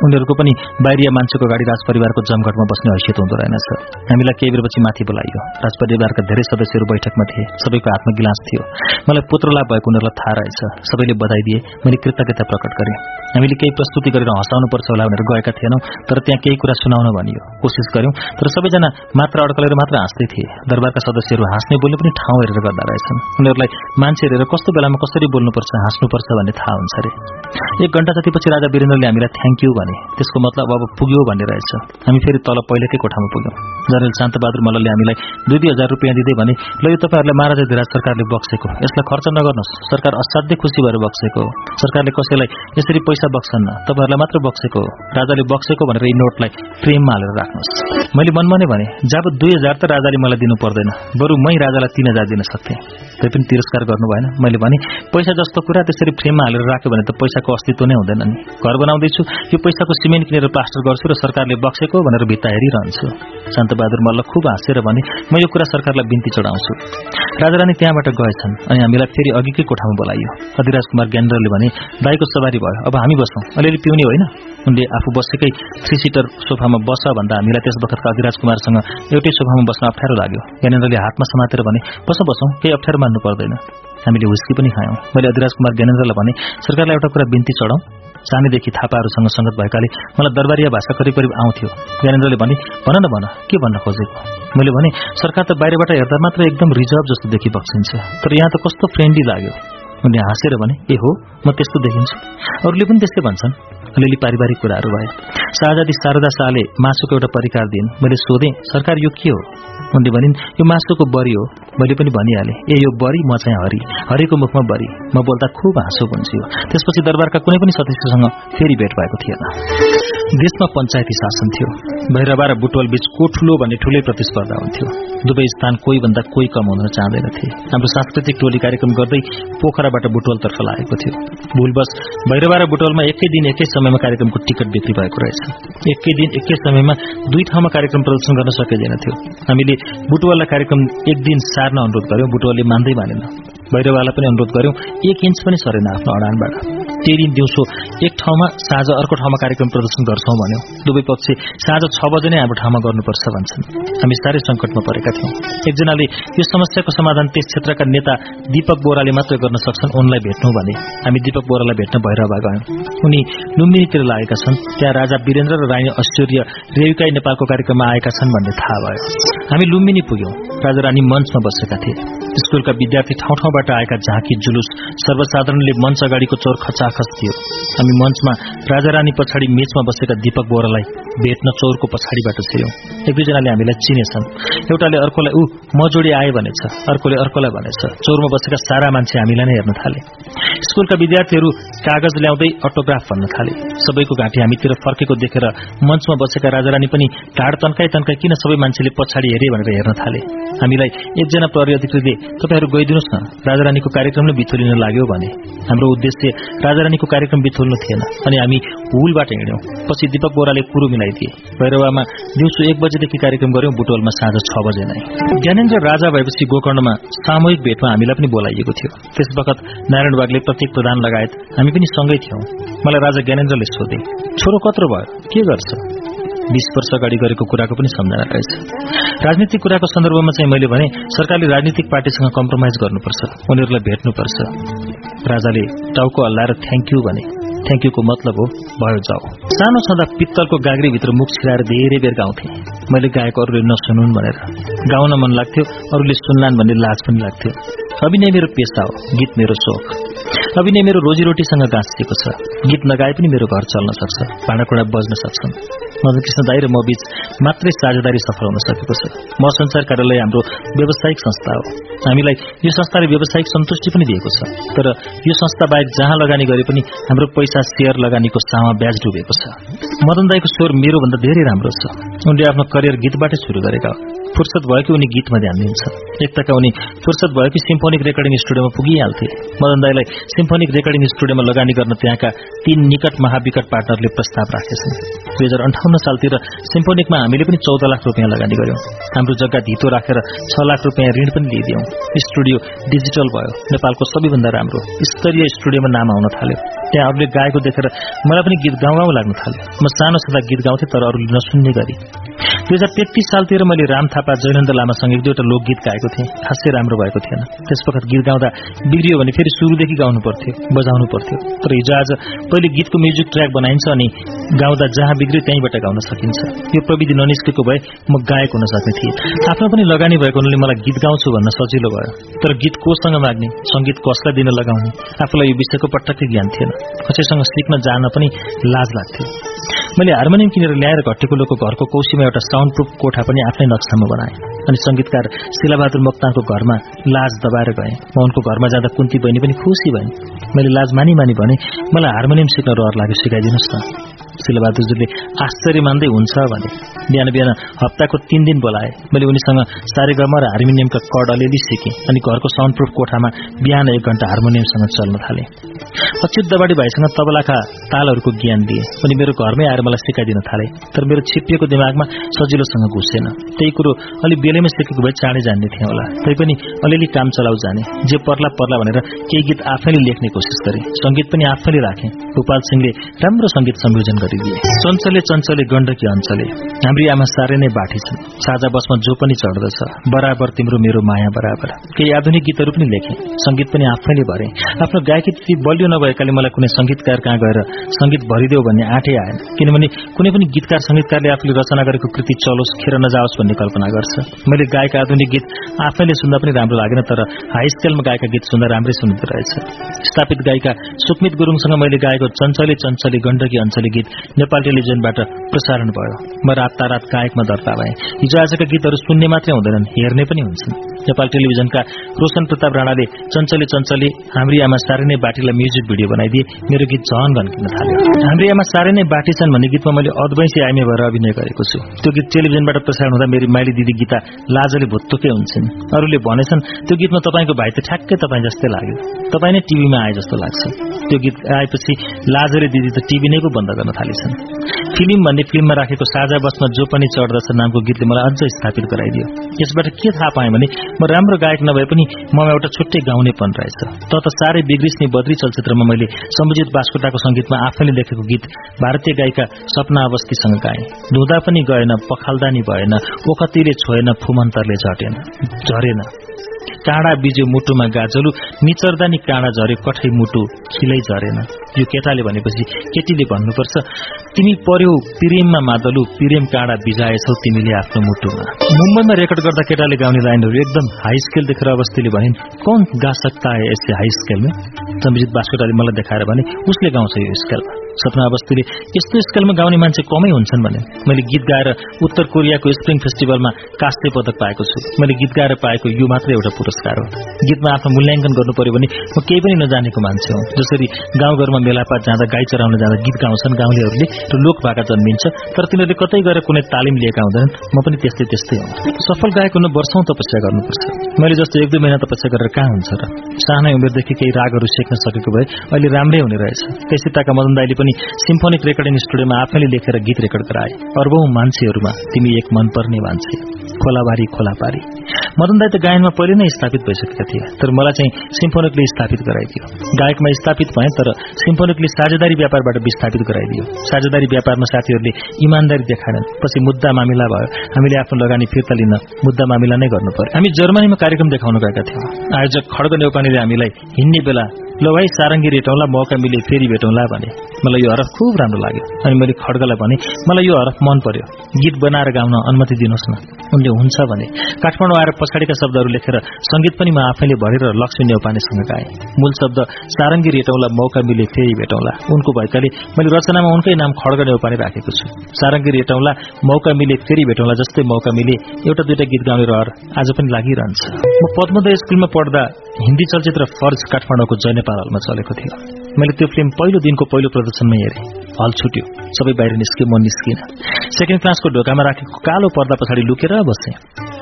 उनीहरूको पनि बाहिरिया मान्छेको गाडी राजपरिवारको जमघटमा बस्ने हैसियत हुँदो रहेनछ हामीलाई केही बेरपछि माथि बोलाइयो। राजपरिवारका धेरै सदस्यहरू बैठकमा थिए। सबैको हातमा गिलास थियो। मलाई पुत्र लाभ भएको उनीहरूलाई थाहा रहेछ। सबैले बधाई दिए। मैले कृतज्ञता प्रकट गरेँ। हामीले केही प्रस्तुति गरेर हँसाउनुपर्छ होला भनेर गएका थिएनौँ तर त्यहाँ केही कुरा सुनाउन भनियो। कोसिस गर्यौं तर सबैजना मात्र अड्कलेर मात्र हाँस्दै थिए। दरबारका सदस्यहरू हाँस्ने बोल्ने पनि ठाउँ हेरेर गर्दा रहेछन्। उनीहरूलाई मान्छे हेरेर कस्तो बेलामा कसरी बोल्नुपर्छ हाँस्नुपर्छ भन्ने थाहा हुन्छ अरे। एक घण्टा जतिपछि राजा वीरेन्द्रले हामीलाई थ्याङ्क यू भने त्यसको मतलब अब पुग्यो भन्ने रहेछ। हामी फेरि तल पहिलेकै कोठामा पुग्यौं। जनरल शान्तबहादुर मल्लले हामीलाई दुई दुई हजार रुपियाँ दिँदै भने ल यो तपाईँहरूलाई महाराजा धिराज सरकारले बक्सेको। यसलाई खर्च नगर्नुहोस्। सरकार असाध्यै खुसी भएर बक्सेको। सरकारले कसैलाई यसरी पैसा बक्सन्न? तपाईँहरूलाई मात्र बक्सेको। राजाले बक्सेको भनेर यी नोटलाई फ्रेममा हालेर राख्नुहोस्। मैले मनमा नै भने जब दुई हजार त राजाले मलाई दिनु पर्दैन। बरु मै राजालाई तीन हजार दिन सक्थेँ। पनि तिरस्कार गर्नु भएन। मैले भने पैसा जस्तो कुरा त्यसरी फ्रेममा हालेर राख्यो भने त पैसाको अस्तित्व नै हुँदैन नि। घर बनाउँदैछु यो पैसाको सिमेन्ट किनेर प्लास्टर गर्छु र सरकारले बक्सेको भनेर भित्ता हेरिरहन्छु। शान्तबहादुर मल्ल खुब हाँसेर भने म यो कुरा सरकारलाई बिन्ती चढाउँछु। राजारानी त्यहाँबाट गएछन् अनि हामीलाई फेरि अघिकै कोठामा बोलाइयो। अधिराज कुमार ज्ञानेन्द्रले भने दाईको सवारी भयो अब हामी बसौँ अलिअलि पिउने होइन? उनले आफू बसेकै थ्री सिटर सोफामा बस भन्दा हामीलाई त्यस बखतका अधिराज कुमारसँग एउटै सोफामा बस्न अप्ठ्यारो लाग्यो। ज्ञानेन्द्रले हातमा समातेर भने बसौँ बसौँ केही अप्ठ्यारो मान्नु पर्दैन। हामीले हुस्की पनि खायौँ। मैले अधिराज कुमार ज्ञानेन्द्रलाई भने सरकारलाई एउटा कुरा बिन्ती चढाउँ। सानैदेखि थापाहरूसँग सङ्गत भएकाले मलाई दरबारिया भाषा करिब करिब आउँथ्यो। ज्ञानेन्द्रले भने भन न भन के भन्न खोजेको? मैले भने सरकार त बाहिरबाट हेर्दा मात्र एकदम रिजर्भ जस्तो देखि बक्सिन्छ। तर यहाँ त कस्तो फ्रेन्डली लाग्यो। उनले हाँसेर भने ए हो म त्यस्तो देखिन्छु। अरूले पनि त्यस्तै भन्छन्। अलिअलि पारिवारिक कुराहरू भए। शाहजादी शारदा शाहले मासुको एउटा परिकार दिइन्। मैले सोधेँ सरकार यो के हो? उनले भनिन् यो मासुको बरी हो। मैले पनि भनिहालेँ ए यो बरी म चाहिँ हरि। हरिको मुखमा बरी। म बोल्दा खुब हाँसो बुन्सियो त्यसपछि दरबारका कुनै पनि सदस्यसँग फेरि भेट भएको थिएन। देशमा पञ्चायती शासन थियो। भैरवा र बुटवल बीच को ठूलो भन्ने ठूलै प्रतिस्पर्धा हुन्थ्यो। दुवै स्थान कोही भन्दा कोही कम हुन चाहँदैनथे। हाम्रो सांस्कृतिक टोली कार्यक्रम गर्दै पोखराबाट बुटवलतर्फ लागेको थियो। भूलबस भैरवा र बुटवलमा एकै दिन एकै समयमा कार्यक्रमको टिकट बिक्री भएको रहेछ। एकै दिन एकै समयमा दुई ठाउँमा कार्यक्रम प्रदर्शन गर्न सकिँदैन थियो। हामीले बुटवललाई कार्यक्रम एक दिन सार्न अनुरोध गर्यौं बुटवलले मान्दै मानेन। भैरवालाई पनि अनुरोध गर्यौं एक इन्च पनि सरेन आफ्नो अडानबाट। त्यही दिन दिउँसो। एक ठाउँमा साँझ अर्को ठाउँमा कार्यक्रम प्रदर्शन गर्छौं भन्यो। दुवै पक्ष साँझ छ बजे नै हाम्रो ठाउँमा गर्नुपर्छ भन्छन्। हामी साह्रै संकटमा परेका थियौं। एकजनाले यो समस्याको समाधान त्यस क्षेत्रका नेता दीपक बोराले मात्रै गर्न सक्छन् उनलाई भेट्नु भने। हामी दीपक बोरालाई भेट्न भैरवा गयौं। उनी लुम्बिनीतिर लागेका छन्। त्यहाँ राजा वीरेन्द्र र रानी ऐश्वर्य रेविकाई नेपालको कार्यक्रममा आएका छन् भन्ने थाहा भयो। हामी लुम्बिनी पुग्यौं। राजा रानी मञ्चमा बसेका थिए। स्कूलका विद्यार्थी ठाउँ ठाउँबाट आएका झाँकी जुलुस सर्वसाधारणले मञ्च अगाडिको चोर खचाखच थियो। हामी मञ्चमा राजा रानी पछाडि मेचमा बसेका दीपक बोरालाई भेट्न चौरको पछाडिबाट छिर्यौं एक दुईजनाले हामीलाई चिनेछन्। एउटाले अर्कोलाई ऊ म जोडी आए भनेछ। अर्कोले अर्कोलाई भनेछ चौरमा बसेका सारा मान्छे हामीलाई नै हेर्न थाले। स्कूलका विद्यार्थीहरू कागज ल्याउँदै अटोग्राफ भन्न थाले। सबैको घाँटी हामीतिर फर्केको देखेर मञ्चमा बसेका राजारानी पनि ढाड तन्काई तन्काई किन सबै मान्छेले पछाडि हेरे भनेर हेर्न थाले? हामीलाई एकजना प्रहरी अधिकृतले तपाईँहरू गइदिनुहोस् न। राजारानीको कार्यक्रम नै बिथोलिन लाग्यो भने। हाम्रो उद्देश्य राजारानीको कार्यक्रम बिथोल्नु थिएन। अनि हामी हुलबाट हिँड्यौं। पछि दीपक बोराले कुरो मिलाइदिए भैरवामा दिउँसो एक बजेदेखि कार्यक्रम गर्यौं बुटोलमा साँझ छ बजे नै। ज्ञानेन्द्र राजा भएपछि गोकर्णमा सामूहिक भेटमा हामीलाई पनि बोलाइएको थियो। त्यस वखत नारायण बागले प्रत्येक प्रधान लगायत हामी पनि सँगै थियौं। मलाई राजा ज्ञानेन्द्रले सोधे छोरो कत्रो भयो? के गर्छ? बीस वर्ष अगाडि गरेको कुराको पनि सम्झना रहेछ। राजनीतिक कुराको सन्दर्भमा चाहिँ मैले भने सरकारले राजनीतिक पार्टीसँग कम्प्रोमाइज गर्नुपर्छ उनीहरूलाई भेट्नुपर्छ। राजाले टाउको हल्लाएर थ्याङ्क यू भने थ्याङ्क यूको मतलब हो भयो जाऊ। सानो छँदा पित्तलको गाग्रीभित्र मुख छिराएर धेरै बेर गाउँथे। मैले गाएको अरूले नसुनुन् भनेर। गाउन मन लाग्थ्यो अरूले सुन्लान् भन्ने लाज पनि लाग्थ्यो। अभिनय मेरो पेसा हो गीत मेरो सोख अभिनय मेरो रोजीरोटीसँग गाँसिएको छ। गीत नगाए पनि मेरो घर चल्न सक्छ भाँडाकुँडा बज्न सक्छन्। मदन कृष्ण दाई र म बीच मात्रै साझेदारी सफल हुन सकेको छ। म संसार कार्यालय हाम्रो व्यावसायिक संस्था हो। हामीलाई यो संस्थाले व्यावसायिक सन्तुष्टि पनि दिएको छ। तर यो संस्था बाहेक जहाँ लगानी गरे पनि हाम्रो पैसा शेयर लगानीको सामा ब्याज डुबेको छ। मदन दाईको स्वर मेरो भन्दा धेरै राम्रो छ। उनले आफ्नो करियर गीतबाटै शुरू गरेका फुर्सद भयो कि उनी गीतमा ध्यान दिन्छ एकताका उनी फुर्सद भयो कि सिम्फोनिक रेकर्डिङ स्टुडियोमा पुगिहाल्थे। मदन दाईलाई सिम्फोनिक रेकर्डिङ स्टुडियोमा लगानी गर्न त्यहाँका तीन निकट महाविकट पार्टनरले प्रस्ताव राखेछन्। दुई हजार अन्ठाउन्न सालतिर सिम्फोनिकमा हामीले पनि चौध लाख रुपियाँ लगानी गर्यौं हाम्रो जग्गा धितो राखेर छ लाख रुपियाँ ऋण पनि लिइदियौं। स्टुडियो डिजिटल भयो। नेपालको सबैभन्दा राम्रो स्तरीय स्टुडियोमा नाम आउन थाल्यो। त्यहाँ अरूले गाएको देखेर मलाई पनि गीत गाउँ लाग्न थाल्यो। म सानो छँदा गीत गाउँथे तर अरूले नसुन्ने गरी। दुई हजार तेत्तीस सालतिर मैले राम थापा जयनन्द लामासँग एक दुईवटा लोकगीत गाएको थिएँ। खासै राम्रो भएको थिएन। त्यस वखत गीत गाउँदा बिग्रियो भने फेरि सुरुदेखि गाउनु पर्थ्यो बजाउनु पर्थ्यो। तर हिजो आज पहिले गीतको म्युजिक ट्र्याक बनाइन्छ अनि गाउँदा जहाँ बिग्रियो त्यहीँबाट गाउन सकिन्छ। यो प्रविधि ननिस्केको भए म गायक हुन सक्ने थिएँ। आफ्नो पनि लगानी भएको हुनाले मलाई गीत गाउँछु भन्न सजिलो भयो। तर गीत कोसँग माग्ने संगीत कसलाई दिन लगाउने आफूलाई यो विषयको पटक्कै ज्ञान थिएन। कसैसँग सिक्न जान पनि लाज लाग्थ्यो। मैले हार्मोनियम किनेर ल्याएर घट्टेकुलोको घरको कौशीमा एउटा साउन्ड प्रुफ कोठा पनि आफ्नै नक्सामा बनाएँ। अनि संगीतकार शिलाबहादुर मोक्तानको घरमा लाज दबाएर गएँ म उनको घरमा जाँदा कुन्ती बहिनी पनि खुसी भएँ। मैले लाज मानी मानी भने मलाई हार्मोनियम सिक्न रहर लाग्यो सिकाइदिनुहोस् न शिलबहादुरजीले आश्चर्य मान्दै हुन्छ भने बिहान बिहान हप्ताको तीन दिन बोलाए। मैले उनीसँग सारेगमा र हार्मोनियमका कड अलिअलि सिकेँ अनि घरको साउन्ड प्रुफ कोठामा बिहान एक घण्टा हार्मोनियमसँग चल्न थाले। अच्युत दबाडी भाइसँग तबलाका तालहरूको ज्ञान दिए। अनि मेरो घरमै आएर मलाई सिकाइदिन थाले तर मेरो छिपिएको दिमागमा सजिलोसँग घुसेन। त्यही कुरो अलि बेलैमा सिकेको भए चाँडै जान्ने थिएँ होला। तैपनि अलिअलि काम जाने। जे पर्ला पर्ला भनेर केही गीत आफैले लेख्ने कोसिस गरेँ। संगीत पनि आफैले राखेँ। गोपाल सिंहले राम्रो संगीत संयोजन गरिदिए। चञ्चले चञ्चले गण्डकी अञ्चले। हाम्री आमा साह्रै नै बाठी छन्। साझा बसमा जो पनि चढ्दछ बराबर तिम्रो मेरो माया बराबर। केही आधुनिक गीतहरू पनि लेखे। संगीत पनि आफैले भरे। आफ्नो गायकी त्यति बलियो नभएकाले मलाई कुनै संगीतकार कहाँ गएर संगीत भरिदेऊ भन्ने आँटै आएन। किनभने कुनै पनि गीतकार संगीतकारले आफूले रचना गरेको कृति चलोस् खेर नजाओस् भन्ने कल्पना गर्छ। मैले गाएका आधुनिक गीत आफैले सुन्दा पनि राम्रो लागेन तर हाई स्केलमा गाएका गीत सुन्दा राम्रै सुनिँदो रहेछ। स्थापित गायिका सुकमित गुरुङसँग मैले गाएको चञ्चले चञ्चली गण्डकी अञ्चली गीत नेपाल टेलिभिजनबाट प्रसारण भयो। म रात गायकमा दर्ता भएँ। हिजो आजका गीतहरू सुन्ने मात्रै हुँदैनन् हेर्ने पनि हुन्छन्। नेपाल टेलिभिजनका रोशन प्रताप राणाले चञ्चले चञ्चली हाम्री आमा साह्रै नै बाटीलाई म्युजिक भिडियो बनाइदिए। मेरो गीत झन घन्किन थाल्यो। हाम्री आमा साह्रै नै बाटी छन् भन्ने गीतमा मैले अद्वैंशी आइमे भएर अभिनय गरेको छु। त्यो गीत टेलिभिजनबाट प्रसारण हुँदा मेरी माइली दिदी गीता लाजले भुत्तुकै हुन्छन्। अरूले भनेछन् त्यो गीतमा तपाईँको भाइ त ठ्याक्कै तपाईँ जस्तै लाग्यो। तपाईँ नै टिभीमा आए जस्तो लाग्छ। त्यो गीत आएपछि लाजरे दिदी त टिभी नै पो बन्द गर्न थालेछन् फिल्म भन्ने फिल्ममा राखेको साझा बसमा जो पनि चढ्दछ नामको गीतले मलाई अझ स्थापित गराइदियो। यसबाट के थाहा पाएँ भने म राम्रो गायक नभए पनि ममा एउटा छुट्टै गाउनेपन रहेछ। त त साह्रै बिग्रिस्ने बद्री चलचित्रमा मैले सम्बुजित बास्कोटाको संगीतमा आफैले लेखेको गीत भारतीय गायिका सपना अवस्थीसँग गाएँ। धुँदा पनि गएन पखाल्दा नि भएन ओखतीले छोएन फुमन्तरले झटेन झरेन। काँडा बिज्यो मुटुमा गाजलु निचर्दा नि काँडा झरे कठै मुटु खिलै झरेन। यो केटाले भनेपछि केटीले भन्नुपर्छ तिमी पर्यौ पिरेममा मादलु पिरेम काँडा बिजाएछौ तिमीले आफ्नो मुटुमा। मुम्बईमा रेकर्ड गर्दा केटाले गाउने लाइनहरू एकदम हाई स्केल देखेर अवस्थीले भनिन् कौन गा सकता यसले हाई स्केलमा सम्झित बास्कोटाले मलाई देखाएर भने उसले गाउँछ यो स्केलमा सपना अवस्थीले यस्तो स्केलमा गाउने मान्छे कमै हुन्छन् भने मैले गीत गाएर उत्तर कोरियाको स्प्रिङ फेस्टिभलमा कास्ते पदक पाएको छु। मैले गीत गाएर पाएको यो मात्रै एउटा पुरस्कार हो। गीतमा आफ्नो मूल्याङ्कन गर्नु पर्यो भने म केही पनि नजानेको मान्छे हुँ। जसरी गाउँघरमा मेलापात जाँदा गाई चराउन जाँदा गीत गाउँछन् गाउँलेहरूले र लोक भाका जन्मिन्छ तर तिनीहरूले कतै गएर कुनै तालिम लिएका हुँदैनन्। म पनि त्यस्तै त्यस्तै हुँ। सफल गायक हुन वर्षौं तपस्या गर्नुपर्छ। मैले जस्तो एक दुई महिना तपस्या गरेर कहाँ हुन्छ र? सानै उमेरदेखि केही रागहरू सिक्न सकेको भए अहिले राम्रै हुने रहेछ। त्यसैताका मदन दाईले पनि सिम्फोनिक रेकर्डिङ स्टुडियोमा आफैले लेखेर गीत रेकर्ड गराए। अर्बौं मान्छेहरूमा तिमी एक मनपर्ने मान्छे खोलाबारी खोलापारी। मदन दाई त गायनमा पहिले नै स्थापित भइसकेका थिए तर मलाई चाहिँ सिम्फोनिकले स्थापित गराइदियो। गायकमा स्थापित भए तर सिम्फोनिकले साझेदारी व्यापारबाट विस्थापित गराइदियो। साझेदारी व्यापारमा साथीहरूले इमान्दारी देखाएनन्। पछि मुद्दा मामिला भयो। हामीले आफ्नो लगानी फिर्ता लिन मुद्दा मामिला नै गर्नु पर्यो। हामी जर्मनीमा कार्यक्रम देखाउन गएका थियौं। आयोजक खड्ग नेउपानीले हामीलाई हिँड्ने बेला ल भाइ सारङ्गी रेटौँला मौका मिले फेरि भेटौँला भने। मलाई यो हरफ खुब राम्रो लाग्यो। अनि मैले खड्गलाई भने मलाई यो हरफ मन पर्यो। गीत बनाएर गाउन अनुमति दिनुहोस् न। उनले हुन्छ भने काठमाडौँ आएर पछाडिका शब्दहरू लेखेर संगीत पनि म आफैले भरेर लक्ष्मी नेौपानेसँग गाएँ। मूल शब्द सारङ्गी रेटौँला मौका मिले फेरि भेटौँला। उनको भएकाले मैले रचनामा उनकै नाम खड्ग नेौपाने राखेको छु। सारङ्गी रेटौँला मौका मिले फेरि भेटौँला जस्तै मौका मिले एउटा दुइटा गीत गाउने रहर आज पनि लागिरहन्छ। म पद्मोदय स्कुलमा पढ्दा हिन्दी चलचित्र फर्ज काठमाडौँको जय नेपाल हलमा चलेको थियो। मैले त्यो फिल्म पहिलो दिनको पहिलो प्रदर्शनमै हेरेँ। हल छुट्यो। सबै बाहिर निस्के म निस्किन सेकेन्ड क्लासको ढोकामा राखेको कालो पर्दा पछाडि लुकेर बसेँ।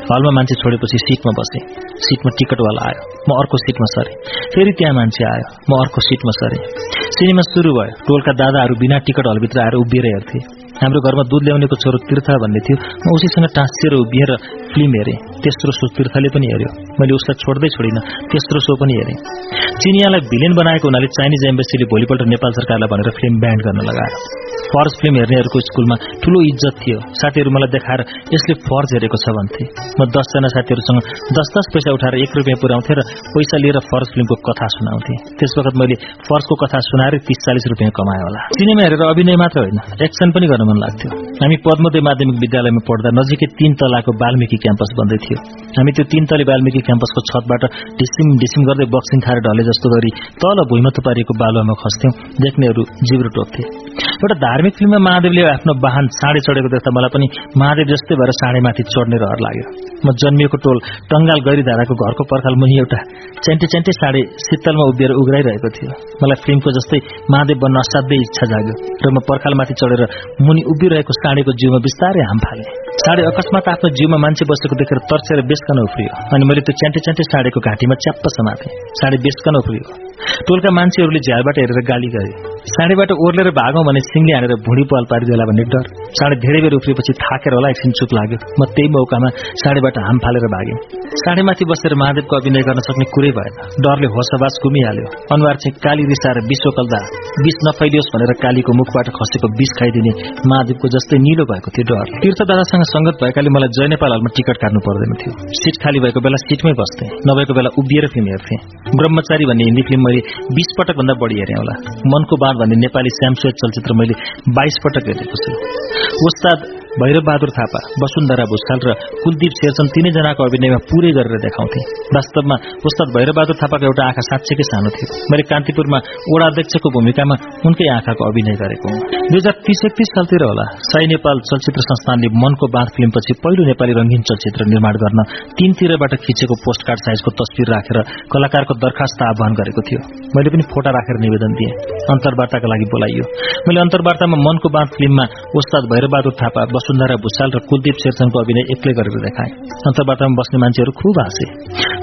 हलमा मान्छे छोडेपछि सिटमा बसेँ। सिटमा टिकटवाला आयो। म अर्को सिटमा सरेँ। फेरि त्यहाँ मान्छे आयो। म अर्को सिटमा सरेँ। सिनेमा सुरु भयो। टोलका दादाहरू बिना टिकट हलभित्र आएर उभिएर हेर्थे। हाम्रो घरमा दुध ल्याउनेको छोरो तीर्थ भन्ने थियो। म उसीसँग टाँसिएर उभिएर फिल्म हेरेँ। तेस्रो सो तीर्थले पनि हेऱ्यो। मैले उसलाई छोड्दै छोडिनँ तेस्रो सो पनि हेरेँ। चिनियालाई भिलेन बनाएको हुनाले चाइनिज एम्बेसीले भोलिपल्ट नेपाल सरकारलाई भनेर फिल्म ब्यान्ड गर्न लगायो फर्ज फिल्म हेर्नेहरूको स्कुलमा ठूलो इज्जत थियो। साथीहरू मलाई देखाएर यसले फर्ज हेरेको छ भन्थे। म दसजना साथीहरूसँग दस दस पैसा उठाएर एक रुपियाँ पुर्याउँथे र पैसा लिएर फर्ज फिल्मको कथा सुनाउँथे। त्यस वखत मैले फर्जको कथा सुनाएर तीस चालिस रुपियाँ कमाएँ होला। सिनेमा हेरेर अभिनय मात्र होइन एक्सन पनि गर्न मन लाग्थ्यो। हामी पद्मोदय माध्यमिक विद्यालयमा पढ्दा नजिकै तीन तलाको बाल्मिकी क्याम्पस बन्दै हामी त्यो तीन तले बाल्मिकी क्याम्पसको छतबाट ढिसिम ढिसिम गर्दै बक्सिङ खाएर ढले जस्तो गरी तल भुइँमा थुपारिएको बालुवामा खस्थ्यौं। देख्नेहरू जिब्रो टोक्थे एउटा धार्मिक फिल्ममा महादेवले आफ्नो वाहन साँडे चढेको देख्दा मलाई पनि महादेव जस्तै भएर साँडेमाथि चढ्ने रहर लाग्यो। म जन्मिएको टोल टंगाल गैरीधाराको घरको पर्खाल मुनि एउटा च्यान्टे च्यान्टे साँडे शीतलमा उभिएर उग्राइरहेको थियो। मलाई फिल्मको जस्तै महादेव बन्न असाध्यै इच्छा जाग्यो र म पर्खालमाथि चढेर मुनि उभिरहेको साँडेको जिउमा बिस्तारै हाम फाले। साँडे अकस्मात आफ्नो जिउमा मान्छे बसेको देखेर तर्सेर बेसकन उफ्रियो अनि मैले त्यो च्यान्टे च्यान्टे साँडेको घाँटीमा च्याप्प समाथे साँडे बेसकन उफ्रियो। टोलका मान्छेहरूले झ्यालबाट हेरेर गाली गरे। साँडेबाट ओर्लेर भागौँ भने सिङले हानेर भुँडी पाल पारिदेला भन्ने डर। साँडे धेरै बेर उफ्रिएपछि थाकेर होला एकछिन चुप लाग्यो। म त्यही मौकामा साँडेबाट हाम फालेर भागेँ। साँडेमाथि बसेर महादेवको अभिनय गर्न सक्ने कुरै भएन। डरले होसबास घुमिहाल्यो अनुहार चाहिँ काली रिसाएर विश्वकल्दा विष नफैलियोस् भनेर कालीको मुखबाट खसेको विष खाइदिने महादेवको जस्तै निलो भएको थियो डर। तीर्थ दादासँग संगत भएकाले मलाई जय नेपाल हलमा टिकट काट्नु पर्दैन थियो। सिट खाली भएको बेला सिटमै बस्थे। नभएको बेला उभिएर फिल्म हेर्थे ब्रह्मचारी भन्ने हिन्दी फिल्म मैले बीस पटक भन्दा बढी हेरेँ होला। मनको बाँध भन्ने नेपाली श्यामश्वेत चलचित्र मैले बाइस पटक हेरेको छु। उस्ताद भैरव बहादुर थापा वसुन्धरा भूषाल र कुलदीप शेरचन तीनैजनाको अभिनयमा पूरै गरेर देखाउँथे। वास्तवमा उस्ताद भैरव बहादुर थापाको एउटा आँखा साँच्चैकै सानो थियो। मैले कान्तिपुरमा ओडा अध्यक्षको भूमिकामा उनकै आँखाको अभिनय गरेको दुई हजार तीस एकतिस सालतिर होला साई नेपाल चलचित्र संस्थानले मनको बाँध फिल्मपछि पहिलो नेपाली रंगीन चलचित्र निर्माण गर्न तीनतिरबाट खिचेको पोस्टकार्ड साइजको तस्विर राखेर कलाकारको दरखास्त आह्वान गरेको थियो। मैले पनि फोटा राखेर निवेदन दिएँ। अन्तर्वार्ताका लागि बोलाइयो। मैले अन्तर्वार्तामा मनको बाँध फिल्ममा उस्ताद भैरबहादुर थापा वसुन्धरा भूषाल र कुलदीप शेरचनको अभिनय एक्लै गरेर देखाए। अन्तर्वार्तामा बस्ने मान्छेहरू खुब हाँसे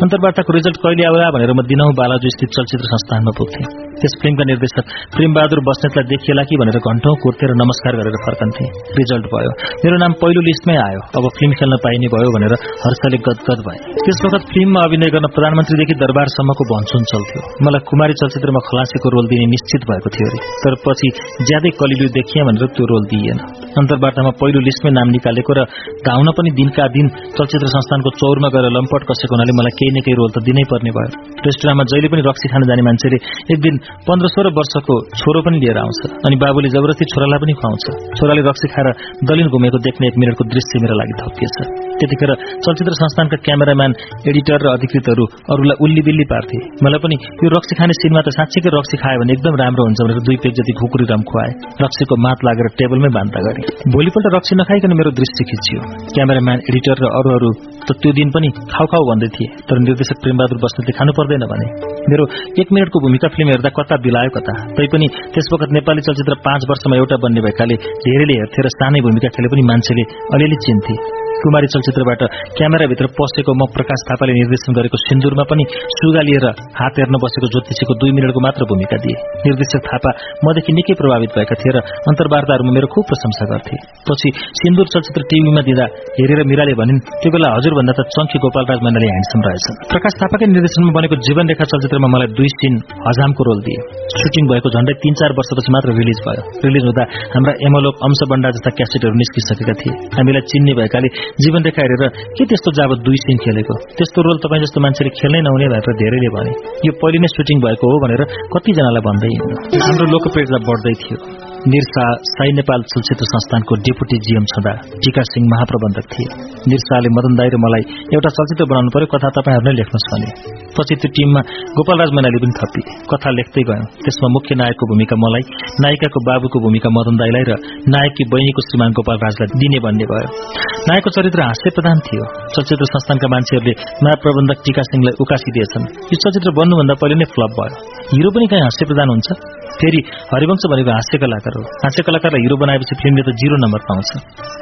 अन्तर्वार्ताको रिजल्ट कहिले आउला भनेर म दिनहु बालाजु स्थित चलचित्र संस्थानमा पुग्थेँ। त्यस फिल्मका निर्देशक प्रेमबहादुर बस्नेतलाई देखिएला कि भनेर घण्टौं कुर्थे र नमस्कार गरेर फर्कन्थे। रिजल्ट भयो। मेरो नाम पहिलो लिस्टमै आयो। अब फिल्म खेल्न पाइने भयो भनेर हर्षले गदगद भए। त्यस वखत फिल्ममा अभिनय गर्न प्रधानमन्त्रीदेखि दरबारसम्मको भन्छुन चल्थ्यो। मलाई कुमारी चलचित्रमा खलासीको रोल दिने निश्चित भएको थियो अरे। तर पछि ज्यादै कलिलु देखिए भनेर त्यो रोल दिइएन। अन्तर्वार्तामा पहिलो लिस्टमै नाम निकालेको र धाउन पनि दिनका दिन चलचित्र संस्थानको चौरमा गएर लम्पट कसेको हुनाले मलाई केही न केही रोल त दिनै पर्ने भयो। रेस्टुराँमा जहिले पनि रक्सी खान जाने मान्छेले एक दिन पन्ध्र सोह्र वर्षको छोरो पनि लिएर आउँछ। अनि बाबुले जबरजस्ती छोरालाई पनि खुवाउँछ। छोराले रक्सी खाएर दलिन घुमेको देख्ने एक मिनटको दृश्य मेरो लागि थपिएछ त्यतिखेर चलचित्र संस्थानका क्यामेराम्यान एडिटर र अधिकृतहरू अरूलाई उल्ली बिल्ली पार्थे। मलाई पनि यो रक्सी खाने सिनमा त साँच्चीकै रक्सी खायो भने एकदम राम्रो हुन्छ भनेर दुई पेज जति खुकुरी रम खुवाए। रक्सीको मात लागेर टेबलमै बान्ता गरे। भोलिपल्ट रक्सी नखाइकन मेरो दृश्य खिचियो। क्यामेराम्यान एडिटर र अरू त त्यो दिन पनि खाउ खाउ भन्दै थिए। तर निर्देशक प्रेमबहादुर बस्नेतले खानु पर्दैन भने। मेरो एक मिनटको भूमिका फिल्म हेर्दा कता बिलायो कता? तैपनि त्यस वखत नेपाली चलचित्र पाँच वर्षमा एउटा बन्ने भएकाले धेरैले हेर्थे र सानै भूमिका खेले पनि मान्छेले अलिअलि चिन्थे। कुमारी चलचित्रबाट क्यामेराभित्र पसेको म प्रकाश थापाले निर्देशन गरेको सिन्दुरमा पनि सुगा लिएर हात हेर्न बसेको ज्योतिषीको दुई मिनटको मात्र भूमिका दिए। निर्देशक थापा मदेखि निकै प्रभावित भएका थिए र अन्तर्वार्ताहरूमा मेरो खुब प्रशंसा गर्थे। पछि सिन्दुर चलचित्र टीभीमा दिँदा हेरेर मिराले भनिन् त्यो बेला हजुरभन्दा त चङ्की गोपालराज मण्डली ह्यान्डसम रहेछन्। प्रकाश थापाकै निर्देशनमा बनेको जीवन रेखा चलचित्रमा मलाई दुई सिन हजामको रोल दिए। सुटिङ भएको झण्डै तीन चार वर्षपछि मात्र रिलिज भयो। रिलिज हुँदा हाम्रा एमलोक अंशबण्डा जस्ता क्यासेटहरू निस्किसकेका थिए। हामीलाई चिन्ने भएकाले जीवन रेखा हेरेर के त्यस्तो जाब दुई सिन खेलेको? त्यस्तो रोल तपाईँ जस्तो मान्छेले खेल्नै नहुने भनेर धेरैले भने। यो पहिले नै सुटिङ भएको हो भनेर कतिजनालाई भन्दै हाम्रो लोकप्रियता बढ्दै थियो। निरसा साई नेपाल चलचित्र संस्थानको डेपुटी जीएम छँदा टीका सिंह महाप्रबन्धक थिए। निरसाले मदन दाई र मलाई एउटा चलचित्र बनाउनु पर्यो कथा तपाईँहरू नै लेख्नुहोस् भने पछि त्यो टिममा गोपालराज मैनाली पनि थपिए। कथा लेख्दै गयौं। त्यसमा मुख्य नायकको भूमिका मलाई नायिकाको बाबुको भूमिका मदन दाईलाई र नायककी बहिनीको श्रीमान गोपाल राजलाई दिने भन्ने भयो। नायकको चरित्र हास्य प्रधान थियो। चलचित्र संस्थानका मान्छेहरूले नयाँ प्रबन्धक टीका सिंहलाई उकासिदिएछन् यो चलचित्र बन्नुभन्दा पहिले नै फ्लप भयो। हिरो पनि कहीँ हास्य प्रधान हुन्छ फेरि हरिवंश भनेको हास्य कलाकार हो हास्य कलाकारलाई हिरो बनाएपछि फिल्मले त जिरो नम्बर पाउँछ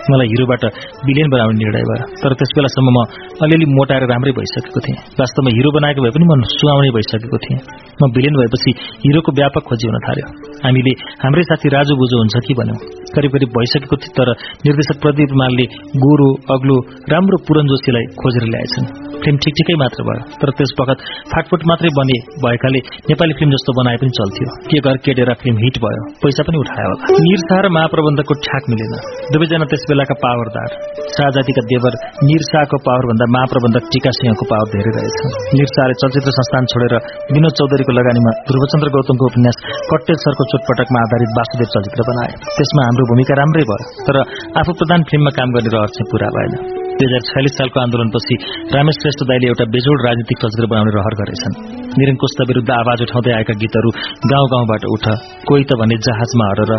मलाई हिरोबाट बिलियन बनाउने निर्णय भयो तर त्यस बेलासम्म म अलिअलि मोटाएर राम्रै भइसकेको थिएँ वास्तवमा हिरो बनाएको भए पनि म सुहाउने भइसकेको थिएँ म बिलियन भएपछि हिरोको व्यापक खोजी हुन थाल्यो हामीले हाम्रै साथी राजु बुझो हुन्छ कि भन्यौं करिब करिब भइसकेको थियो तर निर्देशक प्रदीप मालले गोरो अग्लो राम्रो पुरन जोशीलाई खोजेर ल्याएछन् फिल्म ठिक ठिकै मात्र भयो तर त्यस वखत फाटफुट मात्रै बने भएकाले नेपाली फिल्म जस्तो बनाए पनि चल्थ्यो। के घर केटेर फिल्म हिट भयो। पैसा पनि उठायो होला। निरसा र महाप्रबन्धकको ठ्याक मिलेन। दुवैजना त्यस बेलाका पावरदार। शाहजातिका देवर निरसाको पावर भन्दा महाप्रबन्धक टीका सिंहको पावर धेरै रहेछ। निरसाले चलचित्र संस्थान छोडेर विनोद चौधरीको लगानीमा ध्रुवचन्द्र गौतमको उपन्यास कट्टेल सरको चोटपटकमा आधारित वासुदेव चलचित्र बनाए त्यसमा हाम्रो भूमिका राम्रै भयो तर आफू प्रधान फिल्ममा काम गर्ने रहर पूरा भएन। दुई हजार छयालिस सालको आन्दोलनपछि रामेश श्रेष्ठ दाईले एउटा बेजोड राजनीतिक चलचित्र बनाउने रहर गरेछन्। निरन कोष्ट विरूद्ध आवाज उठाउँदै आएका गीतहरू गाउँ गाउँबाट उठ कोही त भने जहाजमा हरेर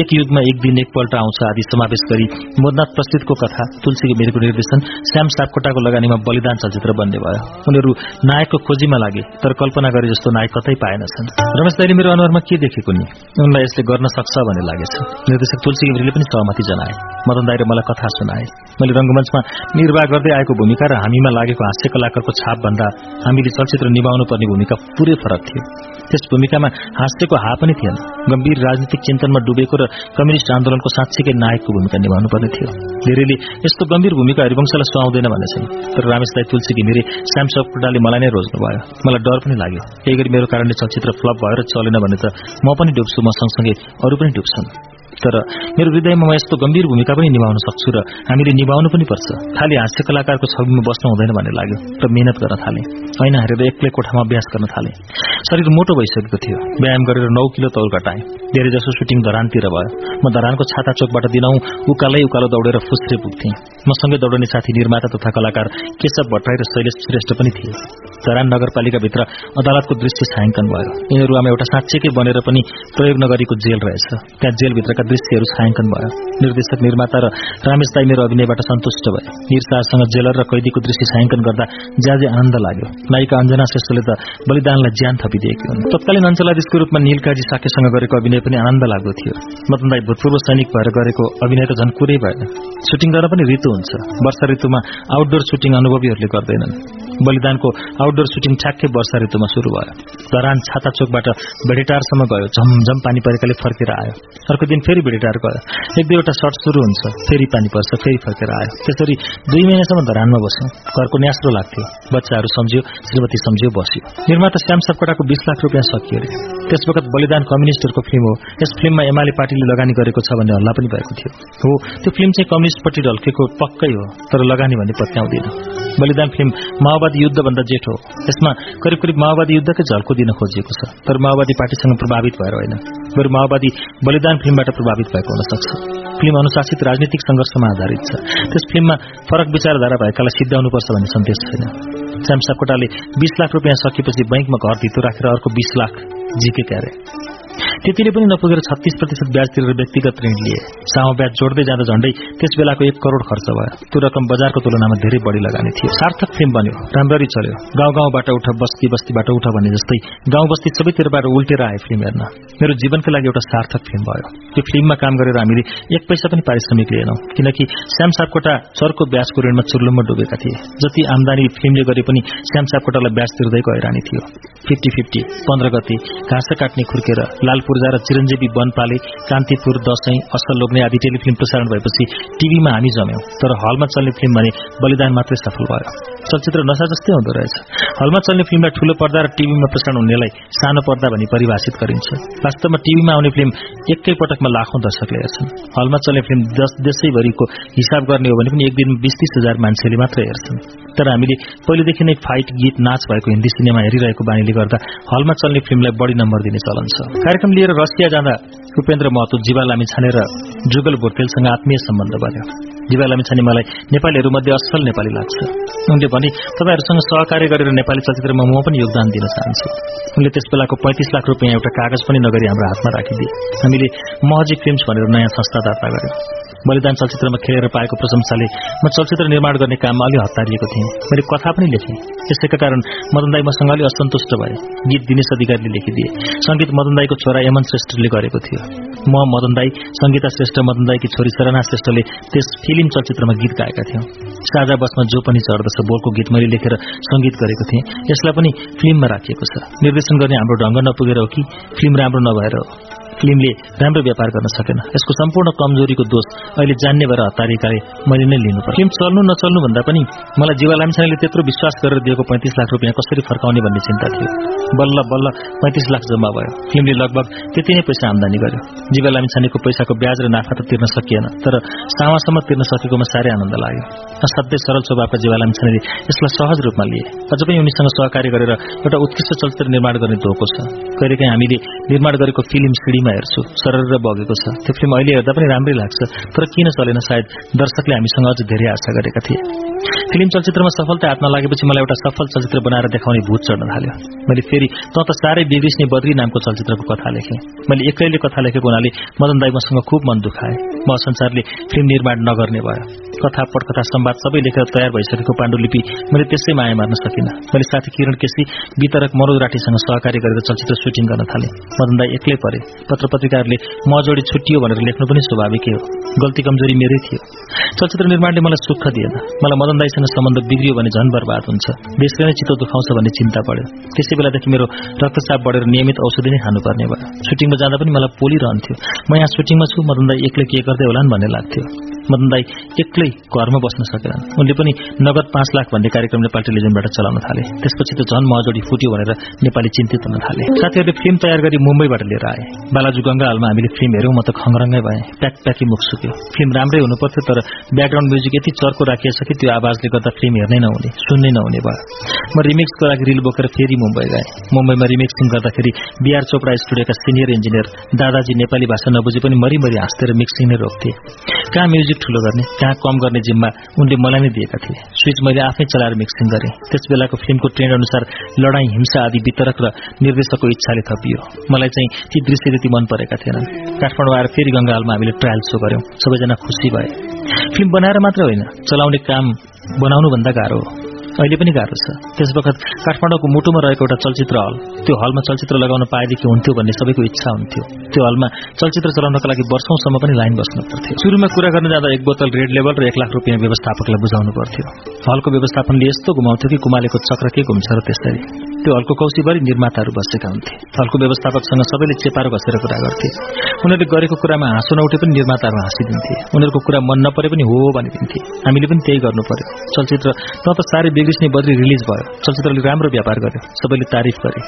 एक युगमा एक दिन एकपल्ट आउँछ आदि समावेश गरी मोदनाथ प्रस्तुतको कथा तुलसी घिमिरेको निर्देशन श्याम सापकोटाको लगानीमा बलिदान चलचित्र बन्ने भयो। उनीहरू नायकको खोजीमा लागे तर कल्पना गरे जस्तो नायक कतै पाएनछन्। रमेश दाईले मेरो अनुहारमा के देखेको नि? उनलाई यसले गर्न सक्छ भन्ने लागेछ। निर्देशक तुलसी घिमिरेले पनि सहमति जनाए। मदन दाई र मलाई कथा सुनाए। मैले रंगमञ्चमा निर्वाह गर्दै आएको भूमिका र हामीमा लागेको हास्य कलाकारको छाप भन्दा हामीले चलचित्र निभाउनु पर्ने भूमिका पुरै फरक थियो। त्यस भूमिकामा हास्यको हा पनि थिएन। गम्भीर राजनीतिक चिन्तनमा डुबेको र कम्युनिष्ट आन्दोलनको साँच्चीकै नायकको भूमिका निभाउनु पर्ने थियो। धेरैले यस्तो गम्भीर भूमिका हरिवंशलाई सुहाउँदैन भनेछन्। तर रामेश दाई तुलसी घिमिरे श्याम सपकोटाले मलाई नै रोज्नु भयो। मलाई डर पनि लाग्यो। यही गरी मेरो कारणले चलचित्र फ्लप भएर चलेन भने त म पनि डुब्छु। म सँगसँगै अरू पनि डुब्छन्। तर मेरो हृदयमा म यस्तो गम्भीर भूमिका पनि निभाउन सक्छु र हामीले निभाउनु पनि पर्छ। खालि हास्य कलाकारको छविमा बस्नु हुँदैन भन्ने लाग्यो र मेहनत गर्न थाले। ऐना हेरेर एक्लै कोठामा अभ्यास गर्न थाले। शरीर मोटो भइसकेको थियो। व्यायाम गरेर नौ किलो तौल घटाए। धेरै जसो सुटिङ धरानतिर भयो। म धरानको छाता चोकबाट दिनौ उकालै उकालो दौडेर फुस्रे पुग्थे। मसँगै दौडने साथी निर्माता तथा कलाकार केशव भट्टराई र शैलेश श्रेष्ठ पनि थिए। धरान नगरपालिकाभित्र अदालतको दृश्य छायाङ्कन भयो। यिनीहरूमा एउटा साँच्चीकै बनेर पनि प्रयोग नगरेको जेल रहेछ। त्यहाँ जेलभित्रका दृश्यहरू छायाङ्कन भयो। निर्देशक निर्माता र रामेश दाई मेरो अभिनयबाट सन्तुष्ट भए। निर जेलर र कैदीको दृश्य छायाङ्कन गर्दा ज्याझे आनन्द लाग्यो। नायिका अञ्जना श्रेष्ठले त बलिदानलाई ज्यान थपिदिएकी हुन्। तत्कालीन अञ्चलाधीशको रूपमा निलकाजी साकेसँग गरेको अभिनय पनि आनन्द लाग्दो थियो। मदन दाई भूतपूर्व सैनिक भएर गरेको अभिनय त झन् कुरै भएन। सुटिङ गर्न पनि ऋतु हुन्छ। वर्षा ऋतुमा आउटडोर सुटिङ अनुभवीहरूले गर्दैनन्। बलिदानको आउटडोर सुटिङ ठ्याक्कै वर्षा ऋतुमा शुरू भयो। धरान छाता चोकबाट भेडेटारसम्म गयो झमझम पानी परेकाले फर्केर आयो। अर्को दिन फेरि भेडेटार गयो। एक दुईवटा सर्ट शुरू हुन्छ फेरि पानी पर्छ फेरि फर्केर आयो। त्यसरी दुई महिनासम्म धरानमा बस्यौं। घरको न्यास्रो लाग्थ्यो। बच्चाहरू सम्झ्यो श्रीमती सम्झ्यो बस्यो। निर्माता श्याम सपकोटाको बीस लाख रुपियाँ सकियो अरे। त्यस वखत बलिदान कम्युनिस्टहरूको फिल्म हो। यस फिल्ममा एमाले पार्टीले लगानी गरेको छ भन्ने हल्ला पनि भएको थियो। हो त्यो फिल्म चाहिँ कम्युनिस्टपट्टि ढल्केको पक्कै हो तर लगानी भन्ने पत्याउँदैन बलिदान फिल्म माओवादी युद्धभन्दा जेठो यसमा करिब करिब माओवादी युद्धकै झल्को दिन खोजिएको छ। तर माओवादी पार्टीसँग प्रभावित भएर होइन। बरु माओवादी बलिदान फिल्मबाट प्रभावित भएको हुन सक्छ। फिल्म अनुशासित राजनीतिक संघर्षमा आधारित छ। त्यस फिल्ममा फरक विचारधारा भएकालाई सिद्ध्याउनुपर्छ भन्ने सन्देश छैन। श्याम सापकोटाले बीस लाख रुपियाँ सकेपछि बैंकमा घर धितो राखेर अर्को बीस लाख जिके क्यारे त्यतिले पनि नपुगेर छत्तीस प्रतिशत ब्याज तिरेर व्यक्तिगत ऋण लिए। सामो ब्याज जोड्दै जाँदा झण्डै त्यस बेलाको एक करोड़ खर्च भयो। त्यो रकम बजारको तुलनामा धेरै बढ़ी लगानी थियो। सार्थक फिल्म बन्यो। राम्ररी चल्यो। गाउँ गाउँबाट उठ बस्ती बस्तीबाट उठ भने जस्तै गाउँ बस्ती सबैतिरबाट उल्टेर आए फिल्म हेर्न। मेरो जीवनको लागि एउटा सार्थक फिल्म भयो। त्यो फिल्ममा काम गरेर हामीले एक पैसा पनि पारिश्रमिक लिएनौं। किनकि श्याम सापकोटा ब्याजको ऋणमा चुर्लुममा डुबेका थिए। जति आमदानी फिल्मले गरे पनि श्याम सापकोटालाई ब्याज तिर्दैको हैरानी थियो। फिफ्टी फिफ्टी पन्ध्र गति घाँस काट्ने खुर्केर लाल पूर्जा र चिरञ्जीवी वनपाले कान्तिपुर दशैं असल लोग्ने आदि टेलिफिल्म प्रसारण भएपछि टीभीमा हामी जम्यौं। तर हलमा चल्ने फिल्म भने बलिदान मात्रै सफल भयो। चलचित्र नशा जस्तै हुँदो रहेछ। हलमा चल्ने फिल्मलाई ठूलो पर्दा र टीभीमा प्रसारण हुनेलाई सानो पर्दा भनी परिभाषित गरिन्छ। वास्तवमा टीभीमा आउने फिल्म एकै पटकमा लाखौं दर्शकले हेर्छन् हलमा चल्ने फिल्म देशैभरिको हिसाब गर्ने हो भने पनि एक दिन बिस तीस हजार मान्छेले मात्र हेर्छन्। तर हामीले पहिलेदेखि नै फाइट गीत नाच भएको हिन्दी सिनेमा हेरिरहेको बानीले गर्दा हलमा चल्ने फिल्मलाई बढ़ी नम्बर दिने चलन छ। कार्यक्रम लिएर रसिया जाँदा उपेन्द्र महतो जीवा लामी छाने र जुगल बोर्तेलसँग आत्मीय सम्बन्ध बन्यो। जीवा लामी छाने मलाई नेपालीहरू मध्ये असल नेपाली लाग्छ। उनले भने तपाईँहरूसँग सहकार्य गरेर नेपाली चलचित्रमा म पनि योगदान दिन चाहन्छु। उनले त्यस बेलाको पैंतिस लाख रुपियाँ एउटा कागज पनि नगरी हाम्रो हातमा राखिदिए। हामीले महजी फिल्म्स भनेर नयाँ संस्था दर्ता गर्यौं। बलिदान चलचित्रमा खेलेर पाएको प्रशंसाले म चलचित्र निर्माण गर्ने काममा अलि हतारिएको थिएँ। मैले कथा पनि लेखेँ। त्यसैका कारण मदन दाई मसँग अलि असन्तुष्ट भए। गीत दिनेश अधिकारीले लेखिदिए। संगीत मदन दाईको छोरा यमन श्रेष्ठले गरेको थियो। म मदन दाई संगीता श्रेष्ठ मदन दाईकी छोरी सरना श्रेष्ठले त्यस फिल्म चलचित्रमा गीत गाएका थियौं। साझा बसमा जो पनि चढ्दछ बोलको गीत मैले लेखेर संगीत गरेको थिएँ। यसलाई पनि फिल्ममा राखिएको छ। निर्देशन गर्ने हाम्रो ढंग नपुगेर हो कि? फिल्म राम्रो नभएर हो। फिल्मले राम्रो व्यापार गर्न सकेन। यसको सम्पूर्ण कमजोरीको दोष अहिले जान्ने भएर हतारिकाले मैले नै लिनु पर्यो फिल्म चल्नु नचल्नु भन्दा पनि मलाई जीवा लामिछानेले त्यत्रो विश्वास गरेर दिएको पैंतिस लाख रुपियाँ कसरी फर्काउने भन्ने चिन्ता थियो। बल्ल बल्ल पैंतिस लाख जम्मा भयो। फिल्मले लगभग त्यति नै पैसा आमदानी गर्यो। जीवा लामिछानेको पैसाको ब्याज र नाफा त तिर्न सकिएन तर सामासम्म तिर्न सकेकोमा साह्रै आनन्द लाग्यो। असाध्यै सरल स्वभावका जीवा लामिछानेले यसलाई सहज रूपमा लिए। अझ पनि उनीसँग सहकार्य गरेर एउटा उत्कृष्ट चलचित्र निर्माण गर्ने धोको छ। कहिलेकाहीँ हामीले निर्माण गरेको फिल्म सिडीमा हेर्छु सरर बगेको छ। त्यो फिल्म अहिले हेर्दा पनि राम्रै लाग्छ। तर किन चलेन सायद दर्शकले हामीसँग अझ धेरै आशा गरेका थिए। फिल्म चलचित्रमा सफलता हातमा लागेपछि मलाई एउटा सफल चलचित्र बनाएर देखाउने भूत चढ्न थाल्यो। मैले फेरि त त साह्रै बिग्रिस्ने बद्री नामको चलचित्रको कथा लेखेँ। मैले एक्लैले कथा लेखेको हुनाले मदन दाई मसँग खुब मन दुखाए म संसारले फिल्म निर्माण नगर्ने भयो। कथा पटकथा संवाद सबै लेखेर तयार भइसकेको पाण्डुलिपि मैले त्यसै माया मार्न सकिनँ। मैले साथी किरण केसी वितरक मनोज राठीसँग सहकार्य गरेर चलचित्र सुटिङ गर्न थालेँ। मदन दाई एक्लै परे। पत्र पत्रिकाहरूले म जोडी छुट्टियो भनेर लेख्नु पनि स्वाभाविकै हो। गल्ती कमजोरी मेरै थियो। चलचित्र निर्माणले मलाई सुख दिएन। मलाई मदन दाईसँग सम्बन्ध बिग्रियो भने झन बर्बाद हुन्छ। देशले नै चित्त दुखाउँछ भन्ने चिन्ता पर्यो त्यसै बेलादेखि मेरो रक्तचाप बढेर नियमित औषधि नै खानुपर्ने भयो। सुटिङमा जाँदा पनि मलाई पोलिरहन्थ्यो। म यहाँ सुटिङमा छु। मदन दाई एक्लै के गर्दै होलान् भन्ने लाग्थ्यो। मदन दाई एक्लै घरमा बस्न सकेनन्। उनले पनि नगद पाँच लाख भन्ने कार्यक्रम नेपाल टेलिभिजनबाट चलाउन थाले। त्यसपछि त झन महजोडी फुट्यो भनेर नेपाली चिन्तित हुन थाले। साथीहरूले फिल्म तयार गरी मुम्बईबाट लिएर आए। बालाजु गंगा हालमा हामीले फिल्म हेऱ्यौँ म त खङरङ्गै भएँ। प्याक प्याकी मुख सुक्यो। फिल्म राम्रै हुनु पर्थ्यो तर ब्याकग्राउन्ड म्युजिक यति चर्को राखिएछ कि त्यो आवाजले गर्दा फिल्म हेर्नै नहुने सुन्नै नहुने भयो। म रिमिक्सको लागि रिल बोकेर फेरि मुम्बई गएँ। मुम्बईमा रिमिक्सिङ गर्दाखेरि बिआर चोपडा स्टुडियोका सिनियर इन्जिनियर दादाजी नेपाली भाषा नबुझे पनि मरिमरि हाँस्थे र मिक्सिङ नै रोक्थे। कहाँ ठुलो गर्ने कहाँ कम गर्ने जिम्मा उनले मलाई नै दिएका थिए। स्विच मैले आफै चलाएर मिक्सिङ गरेँ। त्यस बेलाको फिल्मको ट्रेन्ड अनुसार लडाईँ हिंसा आदि वितरक र निर्देशकको इच्छाले थपियो। मलाई चाहिँ ती दृश्य त्यति मन परेका थिएनन्। काठमाडौँ आएर फेरि गंगालमा हामीले ट्रायल सो गर्यौं। सबैजना खुसी भए। फिल्म बनाएर मात्र होइन चलाउने काम बनाउनुभन्दा गाह्रो हो। अहिले पनि गाह्रो छ। त्यस वखत काठमाडौँको मुटुमा रहेको एउटा चलचित्र हल त्यो हलमा चलचित्र लगाउन पाएदेखि हुन्थ्यो भन्ने सबैको इच्छा हुन्थ्यो। त्यो हलमा चलचित्र चलाउनका लागि वर्षौंसम्म पनि लाइन बस्नु पर्थ्यो। सुरुमा कुरा गर्न जाँदा एक बोतल रेड लेभल र एक लाख रुपियाँ व्यवस्थापकलाई बुझाउनु पर्थ्यो। हलको व्यवस्थापनले यस्तो घुमाउँथ्यो कि कुमालेको चक्र के घुम्छ र त्यसरी। त्यो हलको कौशीभरि निर्माताहरू बसेका हुन्थे। हलको व्यवस्थापकसँग सबैले चेपारो घसेर कुरा गर्थे। उनीहरूले गरेको कुरामा हाँसो नउठे पनि निर्माताहरू हाँसिदिन्थे। उनीहरूको कुरा मन नपरे पनि हो भनिदिन्थे। हामीले पनि त्यही गर्नु पर्यो। चलचित्र त त साह्रै बिग्रिस्ने बद्री रिलिज भयो। चलचित्रले राम्रो व्यापार गर्यो। सबैले तारिफ गरे।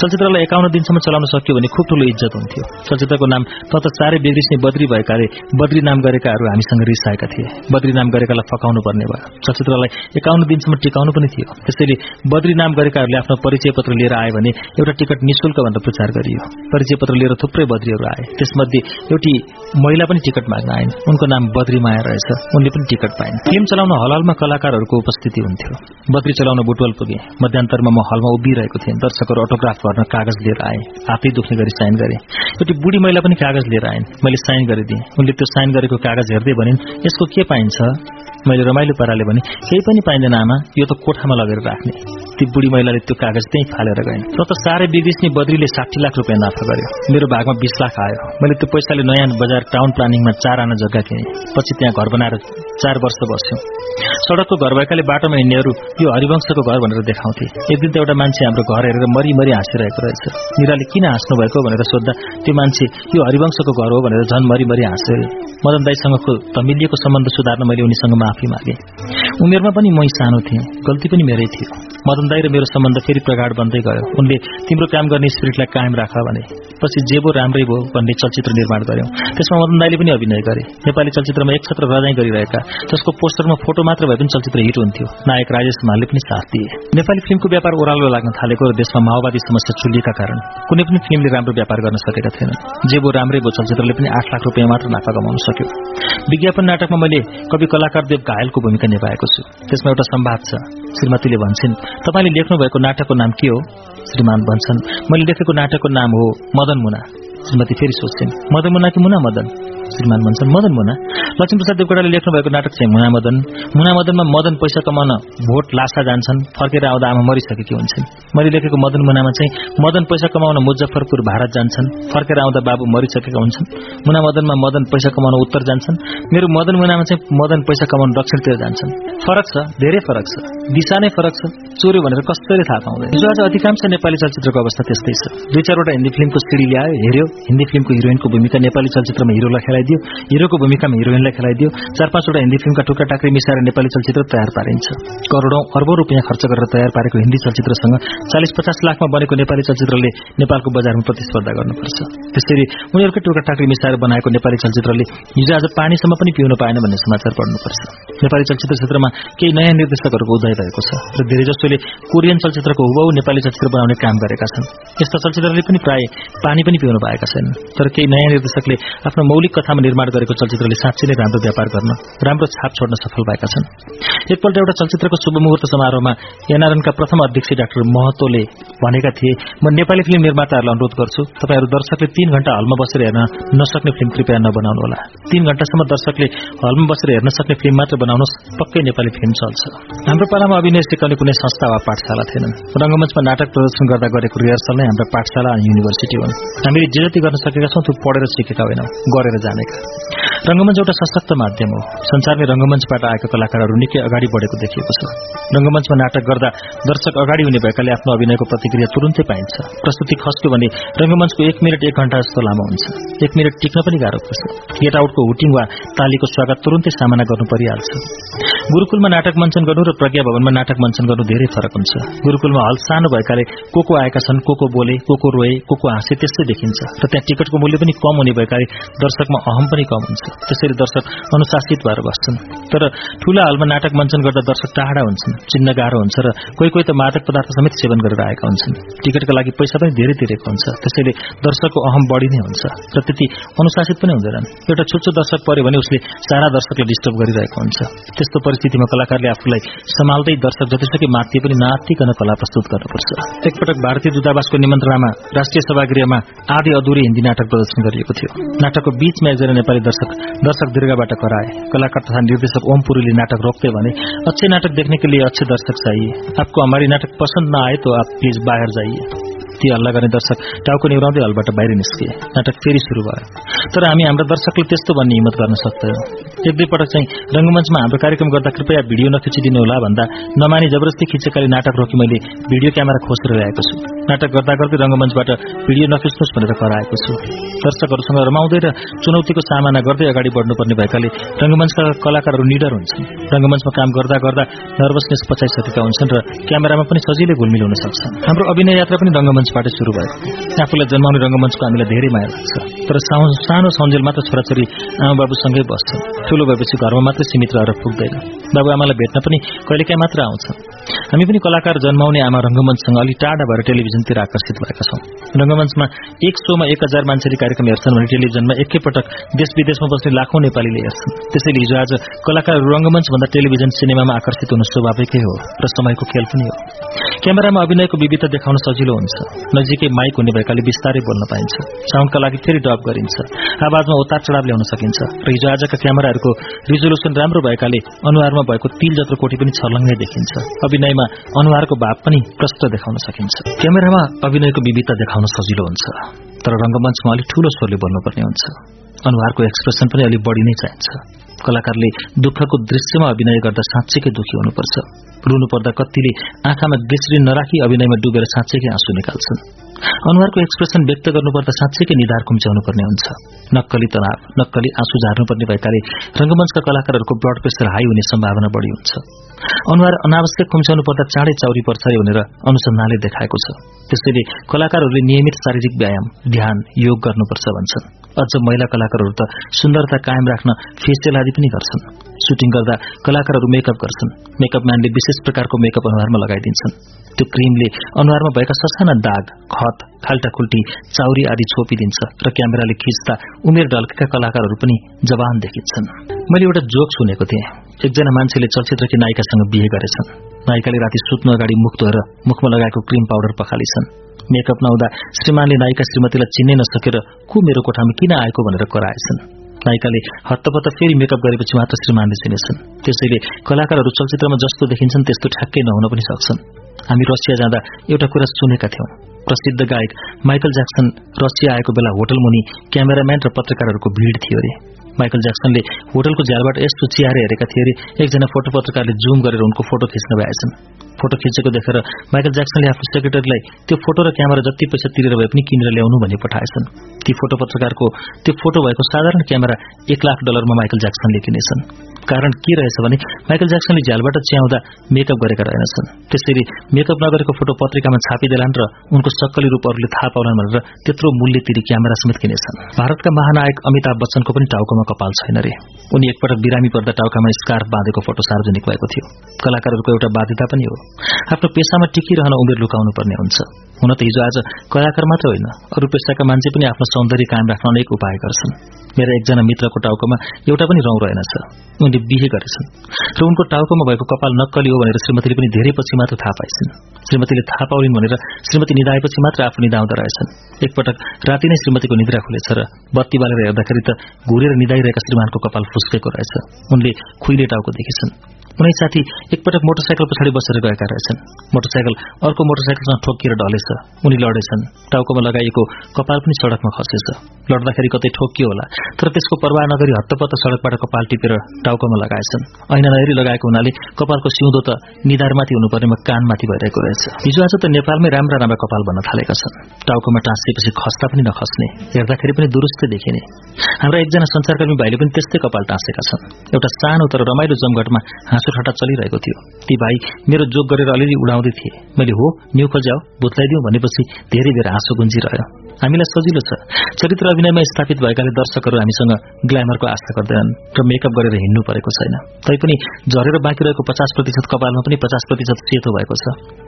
चलचित्रलाई एकाउन्न दिनसम्म चलाउन सक्यो भने खुब ठूलो इज्जत हुन्थ्यो। चलचित्रको नाम त चारै बिग्रिस्ने बद्री भएकाले बद्री नाम गरेकाहरू हामीसँग रिसाएका थिए। बद्री नाम गरेकालाई फकाउनु पर्ने भयो। चलचित्रलाई एकाउन्न दिनसम्म टिकाउनु पनि थियो। त्यसैले बद्री नाम गरेकाहरूले आफ्नो परिचय पत्र लिएर आए भने एउटा टिकट निशुल्क भनेर प्रचार गरियो। परिचय पत्र लिएर थुप्रै बद्रीहरू आए। त्यसमध्ये एउटी महिला पनि टिकट माग्न आइन्। उनको नाम बद्री माया रहेछ। उनले पनि टिकट पाइन्। फिल्म चलाउन हलहलमा कलाकारहरूको उपस्थिति हुन्थ्यो। बद्री चलाउन बुटवल पुगे। मध्यान्तरमा म हलमा उभिरहेको थिएँ। दर्शकहरू अटोग्राफ गर्न कागज लिएर आए। हातै दुख्ने गरी साइन गरे। एउटी बुढी महिला पनि कागज लिएर आइन्। मैले साइन गरिदिएँ। उनले त्यो साइन गरेको कागज हेर्दै भनिन् यसको के पाइन्छ? मैले रमाइलो पाराले भने केही पनि पाइँदैन आमा। यो त कोठामा लगेर राख्ने। ती बुढी महिलाले त्यो कागज त्यही फालेर गइन्। र त साह्रै बिग्रिस्ने बद्रीले साठी लाख रुपियाँ नाफा गर्यो। मेरो भागमा बीस लाख आयो। मैले त्यो पैसाले नयाँ बजार टाउन प्लानिङमा चार आना जग्गा किने। पछि त्यहाँ घर बनाएर चार वर्ष बस्यौं। सड़कको घर भएकाले बाटोमा हिँड्नेहरू यो हरिवंशको घर भनेर देखाउँथे। एक दिन त एउटा मान्छे हाम्रो घर हेरेर मरिमरि हाँसिरहेको रहेछ। निराले किन हाँस्नु भएको भनेर सोद्धा त्यो मान्छे यो हरिवंशको घर हो भनेर झन् मरिमरि हाँस्यो। मदन दाईसँगको त मिलिएको सम्बन्ध सुधार्न मैले उनीसँग माफी मागे। उमेरमा पनि मै सानो थिएँ गल्ती पनि मेरै थियो। मदन दाई र मेरो सम्बन्ध फेरि प्रगाड बन्दै गयो। उनले तिम्रो काम गर्ने स्पिरिटलाई कायम राख भने पछि जे भो राम्रै भयो भन्ने चलचित्र निर्माण गर्यौं। त्यसमा मदन दाईले पनि अभिनय गरे। नेपाली चलचित्रमा एक छत्र रजाई गरिरहेका जसको पोस्टरमा फोटो मात्र भए पनि चलचित्र हिट हुन्थ्यो। नायक राजेश मालले पनि साथ दिए। नेपाली फिल्मको व्यापार ओह्रालो लाग्न थालेको र देशमा माओवादी समस्या चुलिएका कारण कुनै पनि फिल्मले राम्रो व्यापार गर्न सकेका थिएनन्। जे भो राम्रै भयो चलचित्रले पनि आठ लाख रुपियाँ मात्र नाफा कमाउन सक्यो। विज्ञापन नाटकमा मैले कवि कलाकार देव घायलको भूमिका निभाएको छु। त्यसमा एउटा सम्वाद छ। श्रीमतीले भन्छन् तपाईँले लेख्नु भएको नाटकको नाम के हो? श्रीमान भन्छन् मैले लेखेको नाटकको नाम हो मदन मुना। श्रीमती फेरि सोध्छिन् मदन मुना कि मुना मदन? श्रीमान भन्छन् मदन मुना। लक्ष्मीप्रसाद देवकोटाले लेख्नु भएको नाटक चाहिँ मुना मदन मुना मदनमा मदन पैसा कमाउन भोट लासा जान्छन् फर्केर आउँदा आमा मरिसकेकी हुन्छन्। मैले लेखेको मदन मुनामा चाहिँ मदन पैसा कमाउन मुजफ्फरपुर भारत जान्छन् फर्केर आउँदा बाबु मरिसकेका हुन्छन्। मुना मदनमा मदन पैसा कमाउन उत्तर जान्छन्। मेरो मदन मुनामा चाहिँ मदन पैसा कमाउन दक्षिणतिर जान्छन्। फरक छ धेरै फरक छ। दिशा नै फरक छ चोर्यो भनेर कसैले थाहा पाउँदैन। हिजो आज अधिकांश नेपाली चलचित्रको अवस्था त्यस्तै छ। दुई चारवटा हिन्दी फिल्मको सिडी ल्यायो हेऱ्यो। हिन्दी फिल्मको हिरोइनको भूमिका नेपाली चलचित्रमा हिरोलाई खेलाइदियो हिरोको भूमिकामा हिरोइनलाई खेलाइदियो चार पाँचवटा हिन्दी फिल्मका टुक्रा टाक्री मिसाएर नेपाली चलचित्र तयार पारिन्छ। करोडौं अर्बौं रुपियाँ खर्च गरेर तयार पारेको हिन्दी चलचित्रसँग चालिस पचास लाखमा बनेको नेपाली चलचित्रले नेपालको बजारमा प्रतिस्पर्धा गर्नुपर्छ। त्यसरी उनीहरूकै टुक्रा टाक्री मिसाएर बनाएको नेपाली चलचित्रले हिजो आज पानीसम्म पनि पिउन पाएन भन्ने समाचार पढ्नुपर्छ। नेपाली चलचित्र क्षेत्रमा केही नयाँ निर्देशकहरूको उदय भएको छ र धेरैजसोले कोरियन चलचित्रको हुबाउ नेपाली चलचित्र बनाउने काम गरेका छन्। यस्ता चलचित्रले पनि प्राय पानी पनि पिउन पाएका छैनन्। तर केही नयाँ निर्देशकले आफ्नो मौलिक कथामा निर्माण गरेको चलचित्रले साँच्चै नै राम्रो व्यापार गर्न राम्रो छाप छोड्न सफल भएका छन्। एकपल्ट एउटा चलचित्रको शुभ मुहूर्त समारोहमा एनआरएनका प्रथम अध्यक्ष डाक्टर महतोले भनेका थिए म नेपाली फिल्म निर्माताहरूलाई अनुरोध गर्छु तपाईँहरू दर्शकले तीन घण्टा हलमा बसेर हेर्न नसक्ने फिल्म कृपया नबनाउनुहोला तीन घण्टासम्म दर्शकले हलमा बसेर हेर्न सक्ने फिल्म मात्र बनाउनुहोस् पक्कै नेपाली फिल्म चल्छ। हाम्रो पालामा अभिनय सिकाउने कुनै संस्था वा पाठशाला थिएनन्। रंगमञ्चमा नाटक प्रदर्शन गर्दा गरेको रिहर्सल नै हाम्रो पाठशाला अनि युनिभर्सिटी हुन्। हामीले जे जति गर्न सकेका छौँ त्यो पढेर सिकेका होइनौँ गरेर जानेका रंगमञ्च एउटा सशक्त माध्यम हो। संसारले रंगमञ्चबाट आएका कलाकारहरू निकै अगाडि बढेको देखिएको छ। रंगमञ्चमा नाटक गर्दा दर्शक अगाडि हुने भएकाले आफ्नो अभिनयको प्रतिक्रिया तुरुन्तै पाइन्छ। प्रस्तुति खस्क्यो भने रंगमञ्चको एक मिनट एक घण्टा जस्तो लामो हुन्छ। एक मिनट टिक्न पनि गाह्रो पर्छ। गेट आउटको हुटिङ वा तालीको स्वागत तुरुन्तै सामना गर्नु परिहाल्छ। गुरूकुलमा नाटक मञ्चन गर्नु र प्रज्ञा भवनमा नाटक मञ्चन गर्नु धेरै फरक हुन्छ। गुरूकुलमा हल सानो भएकाले को को आएका छन् को को बोले को को रोए को को हाँसे त्यस्तै देखिन्छ। र त्यहाँ टिकटको मूल्य पनि कम हुने भएकाले दर्शकमा अहम पनि कम हुन्छ। त्यसरी दर्शक अनुशासित भएर बस्छन्। तर ठूला हलमा नाटक मञ्चन गर्दा दर्शक टाढा हुन्छन् चिन्न गाह्रो हुन्छ र कोही कोही त मादक पदार्थ समेत सेवन गरेर आएका हुन्छन्। टिकटका लागि पैसा पनि धेरै तिरेको हुन्छ। त्यसैले दर्शकको अहम बढी नै हुन्छ र त्यति अनुशासित पनि हुँदैनन्। एउटा छुच्चो दर्शक पर्यो भने उसले सारा दर्शकले डिस्टर्ब गरिरहेको हुन्छ। त्यस्तो परिस्थितिमा कलाकारले आफूलाई सम्हाल्दै दर्शक जतिसुकै माथि पनि नातिकन कला प्रस्तुत गर्नुपर्छ। एकपटक भारतीय दूतावासको निमन्त्रणामा राष्ट्रिय सभागृहमा आधी अधुरी हिन्दी नाटक प्रदर्शन गरिएको थियो। नाटकको बीचमा एकजना नेपाली दर्शक दर्शक दीर्घबाट कराए कलाकार तथा निर्देशक ओम पुरीले नाटक रोकते भने अच्छे नाटक देखने के लिए अच्छे दर्शक चाहिए आपको हमारी नाटक पसंद न आए तो आप प्लीज़ बाहर जाइए ती हल्ला गर्ने दर्शक टाउको निहुराउँदै हलबाट बाहिर निस्किए। नाटक फेरि शुरू भयो। तर हामी हाम्रो दर्शकले त्यस्तो भन्ने हिम्मत गर्न सक्दैनौँ। एक दुईपटक चाहिँ रंगमञ्चमा हाम्रो कार्यक्रम गर्दा कृपया भिडियो नखिचिदिनु होला भन्दा नमानी जबरजस्ती खिचेकाले नाटक रोकी मैले भिडियो क्यामेरा खोसेर ल्याएको छु। नाटक गर्दा गर्दै रंगमञ्चबाट भिडियो नखिच्नुहोस् भनेर कराएको छु। दर्शकहरूसँग रमाउँदै र चुनौतीको सामना गर्दै अगाडि बढ्नुपर्ने भएकाले रंगमञ्चका कलाकारहरू निडर हुन्छन्। रंगमञ्चमा काम गर्दा गर्दा नर्भसनेस पचाइसकेका हुन्छन् र क्यामेरामा पनि सजिलै घुलमिल हुन सक्छ हाम्रो अभिनय यात्रा पनि रंगमञ्चबाट शुरू भयो। आफूलाई जन्माउने रंगमञ्चको हामीलाई धेरै माया लाग्छ। तर सानो सन्जेल मात्र छोराछोरी आमा बाबुसँगै बस्छन्। ठूलो भएपछि घरमा मात्रै सीमित रहेर पुग्दैन। बाबुआमालाई भेट्न पनि कहिलेकाहीँ मात्र आउँछ हामी पनि कलाकार जन्माउने आमा रंगमञ्चसँग अलि टाढा भएर टेलिभिजनतिर आकर्षित भएका छौं। रंगमञ्चमा एक शोमा एक हजार मान्छेले कार्यक्रम हेर्छन् भने टेलिभिजनमा एकैपटक देश विदेशमा बस्ने लाखौं नेपालीले हेर्छन्। त्यसैले हिजो आज कलाकार रंगमञ्च भन्दा टेलिभिजन सिनेमामा आकर्षित हुनु स्वाभाविकै हो र समयको खेल पनि हो। क्यामेरामा अभिनयको विविधता देखाउन सजिलो हुन्छ। नजिकै माइक हुने भएकाले बिस्तारै बोल्न पाइन्छ। साउन्डका लागि फेरि डब गरिन्छ। आवाजमा उतार चढाव ल्याउन सकिन्छ। र हिजो आजका क्यामेराहरूको रिजोल्युसन राम्रो भएकाले अनुहारमा भएको तिल जत्रो कोटी पनि छर्लङ्गै देखिन्छ। अभिनयमा अनुहारको भाव पनि प्रष्ट देखाउन सकिन्छ। क्यामेरामा अभिनयको विविधता देखाउन सजिलो हुन्छ तर रंगमञ्चमा अलिक ठूलो स्वरले बोल्नुपर्ने हुन्छ। अनुहारको एक्सप्रेसन पनि अलिक बढी नै चाहिन्छ। कलाकारले दुःखको दृश्यमा अभिनय गर्दा साँच्चैकै दुखी हुनुपर्छ। रुनु पर्दा कतिले आँखामा ग्लिसरिन नराखी अभिनयमा डुबेर साँच्चैकै आँसु निकाल्छन्। अनुहारको एक्सप्रेसन व्यक्त गर्नुपर्दा साँच्चैकै निधार खुम्च्याउनु पर्ने हुन्छ। नक्कली तनाव नक्कली आँसु झार्नुपर्ने भएकाले रंगमञ्चका कलाकारहरूको ब्लड प्रेसर हाई हुने सम्भावना बढ़ी हुन्छ। अनुहार अनावश्यक खुम्च्याउनु पर्दा चाँडै चाउरी पर्छ भनेर अनुसन्धानले देखाएको छ। त्यसैले कलाकारहरूले नियमित शारीरिक व्यायाम ध्यान योग गर्नुपर्छ भन्छन्। अझ महिला कलाकारहरू त सुन्दरता कायम राख्न फेसियल आदि पनि गर्छन्। सुटिङ गर्दा कलाकारहरू मेकअप गर्छन्। मेकअप म्यानले विशेष प्रकारको मेकअप अनुहारमा लगाइदिन्छन्। त्यो क्रिमले अनुहारमा भएका ससाना दाग खत खाल्टाखुल्टी चाउरी आदि छोपिदिन्छ र क्यामेराले खिच्दा उमेर ढल्केका कलाकारहरू पनि जवान देखिन्छन्। मैले एउटा जोक सुनेको थिएँ। एकजना मान्छेले चलचित्रकी नायिकासँग बिहे गरेछन्। नायिकाले राति सुत्नु अगाडि मुख धोएर मुखमा लगाएको क्रिम पाउडर पखालिछन्। मेकअप नहुँदा श्रीमानले नायिका श्रीमतीलाई चिन्नै नसकेर को मेरो कोठामा किन आएको? भनेर कराएछन्। नायिकाले हत्तपत्त फेरि मेकअप गरेपछि मात्र श्रीमानले चिनेछन्। त्यसैले कलाकारहरू चलचित्रमा जस्तो देखिन्छन् त्यस्तो ठ्याक्कै नहुन पनि सक्छन्। हामी रसिया जाँदा एउटा कुरा सुनेका थियौं। प्रसिद्ध गायक माइकल ज्याक्सन रसिया आएको बेला होटल मुनि क्यामेराम्यान र पत्रकारहरूको भीड़ थियो अरे। माइकल ज्याक्सनले होटलको झ्यालबाट यस्तो चिहार हेरेका थिए अरे एकजना फोटो पत्रकारले जुम गरेर उनको फोटो खिच्न भएछन् फोटो खिचेको देखेर माइकल ज्याक्सनले आफ्नो सेक्रेटरीलाई त्यो फोटो र क्यामेरा जति पैसा तिरेर भए पनि किनेर ल्याउनु भनी पठाएछन्। ती फोटो पत्रकारको त्यो फोटो भएको साधारण क्यामेरा एक लाख डलरमा माइकल ज्याक्सनले किनेछन्। कारण के रहेछ भने माइकल ज्याक्सनले झ्यालबाट च्याउँदा मेकअप गरेका रहेनछन्। त्यसरी मेकअप नगरेको फोटो पत्रिकामा छापिदेलान् र उनको सक्कली रूपहरूले थाहा पाउलान् भनेर त्यत्रो मूल्य तिरी क्यामेरा समेत किनेछन् भारतका महानायक अमिताभ बच्चनको पनि टाउकोमा कपाल छैन रे। उनी एकपटक बिरामी पर्दा टाउकामा स्कार्फ बाँधेको फोटो सार्वजनिक भएको थियो। कलाकारहरूको एउटा बाध्यता पनि हो। आफ्नो पेसामा टिकिरहन उमेर लुकाउनु पर्ने हुन्छ। हुन त हिजो आज कलाकार मात्र होइन अरू पेसाका मान्छे पनि आफ्नो सौन्दर्य कायम राख्न अनेक उपाय गर्छन्। मेरा एकजना मित्रको टाउकोमा एउटा पनि रौँ रहेनछ उनले बिहे गरेछन्। र उनको टाउकोमा भएको कपाल नक्कली हो भनेर श्रीमतीले पनि धेरै पछि मात्र थाहा पाइछन्। श्रीमतीले थाहा पाउलिन् भनेर श्रीमती निधाएपछि मात्र आफू निधाउँदो रहेछन्। एकपटक राति नै श्रीमतीको निद्रा खुलेछ र बत्ती बालेर हेर्दाखेरि त घुरेर निधाइरहेका श्रीमानको कपाल फुस्केको रहेछ। उनले खुइले टाउको देखेछन्। उनै साथी एकपटक मोटरसाइकल पछाडि बसेर गएका रहेछन्। मोटरसाइकल अर्को मोटरसाइकलसँग ठोकिएर ढलेछ उनी लडेछन् टाउकोमा लगाइएको कपाल पनि सड़कमा खसेछ। लड्दाखेरि कतै ठोकियो होला तर त्यसको प्रवाह नगरी हत्तपत्त सड़कबाट कपाल टिपेर टाउकोमा लगाएछन्। ऐना नहेरी लगाएको हुनाले कपालको सिउँदो त निधारमाथि हुनुपर्नेमा कानमाथि भइरहेको रहेछ। हिजो आज त नेपालमै राम्रा राम्रा कपाल बन्न थालेका छन्। टाउकोमा टाँसिएपछि खस्दा पनि नखस्ने हेर्दाखेरि पनि दुरुस्तै देखिने। हाम्रा एकजना संचारकर्मी भाइले पनि त्यस्तै कपाल टाँसेका छन्। एउटा सानो तर रमाइलो जमघटमा हाँसो ठट्टा चलिरहेको थियो। ती भाइ मेरो जोग गरेर अलिअलि उडाउँदै थिए। मैले हो न्यु खोज्याओ भुत्लाइदिउँ भनेपछि धेरै बेर हाँसो गुन्जिरह्यो। हामीलाई सजिलो छ। चरित्र अभिनयमा स्थापित भएकाले दर्शकहरू हामीसँग ग्ल्यामरको आशा गर्दैनन् र मेकअप गरेर हिँड्नु परेको छैन। तैपनि झरेर बाँकी रहेको पचास प्रतिशत कपालमा पनि पचास प्रतिशत सेतो भएको छ।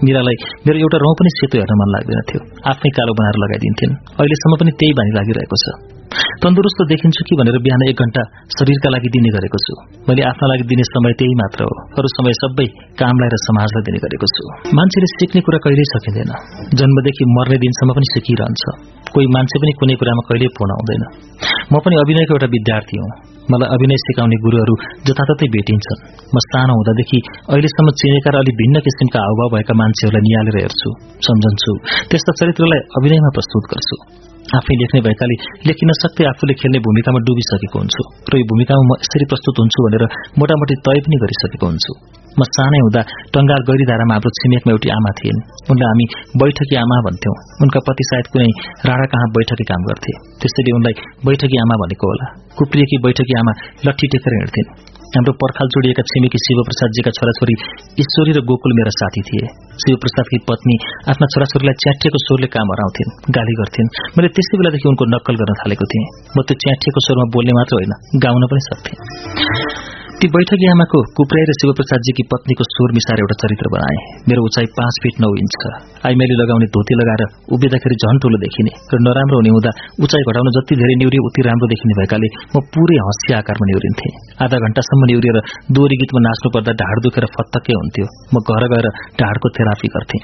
मिरालाई मेरो एउटा रौँ पनि सेतो हेर्न मन लाग्दैन थियो। आफ्नै कालो बनाएर लगाइदिन्थिन्। अहिलेसम्म पनि त्यही बानी लागिरहेको छ। तन्दुरुस्त देखिन्छु कि भनेर बिहान एक घण्टा शरीरका लागि दिने गरेको छु। मैले आफ्ना लागि दिने समय त्यही मात्र हो। अरू समय सबै कामलाई र समाजलाई दिने गरेको छु। मान्छेले सिक्ने कुरा कहिल्यै सकिँदैन। जन्मदेखि मर्ने दिनसम्म पनि सिकिरहन्छ। कोही मान्छे पनि कुनै कुरामा कहिल्यै पूर्ण हुँदैन म पनि अभिनयको एउटा विद्यार्थी हुँ। मलाई अभिनय सिकाउने गुरुहरू जताततै भेटिन्छन्। म सानो हुँदादेखि अहिलेसम्म चिनेका र अलि भिन्न किसिमका हावभाव भएका मान्छेहरूलाई निहालेर हेर्छु सम्झन्छु। त्यस्ता चरित्रलाई अभिनयमा प्रस्तुत गर्छु। आफै लेख्ने भएकाले लेखिन सक्दै आफूले खेल्ने भूमिकामा डुबिसकेको हुन्छु। र यो भूमिकामा म यसरी प्रस्तुत हुन्छु भनेर मोटामोटी तय पनि गरिसकेको हुन्छु। म सानै हुँदा टंगाल गैरीधारामा हाम्रो छिमेकमा एउटी आमा थिइन्। उनलाई हामी बैठकी आमा भन्थ्यौं। उनका पति सायद कुनै राणा कहाँ बैठकी काम गर्थे। त्यसैले उनलाई बैठकी आमा भनेको होला। कुप्रिएकी बैठकी आमा लट्ठी टेकेर हिँड्थिन्। हाम्रो पर्खाल जोडिएका छिमेकी शिवप्रसादजीका छोराछोरी ईश्वरी र गोकुल मेरा साथी थिए। शिवप्रसादकी पत्नी आफ्ना छोराछोरीलाई च्याटिएको स्वरले काम हराउँथिन् गाली गर्थिन्। मैले त्यसै बेलादेखि उनको नक्कल गर्न थालेको थिएँ। म त्यो च्याटिएको स्वरमा बोल्ने मात्र होइन गाउन पनि सक्थेँ। ती बैठकी आमाको कुप्राई र शिवप्रसादजीकी पत्नीको स्वर मिसार एउटा चरित्र बनाए। मेरो उचाइ पाँच फिट नौ इन्च छ। आइमेली लगाउने धोती लगाएर उभिँदाखेरि झन् ठूलो देखिने र नराम्रो हुने हुँदा उचाइ घटाउन जति धेरै निउरी उति राम्रो देखिने भएकाले म पूरै हँसी आकारमा निउरिन्थे आधा घण्टासम्म निउरिएर दोहोरी गीतमा नाच्नु पर्दा ढाड दुखेर फत्तकै हुन्थ्यो। म घर गएर ढाडको थेरापी गर्थे।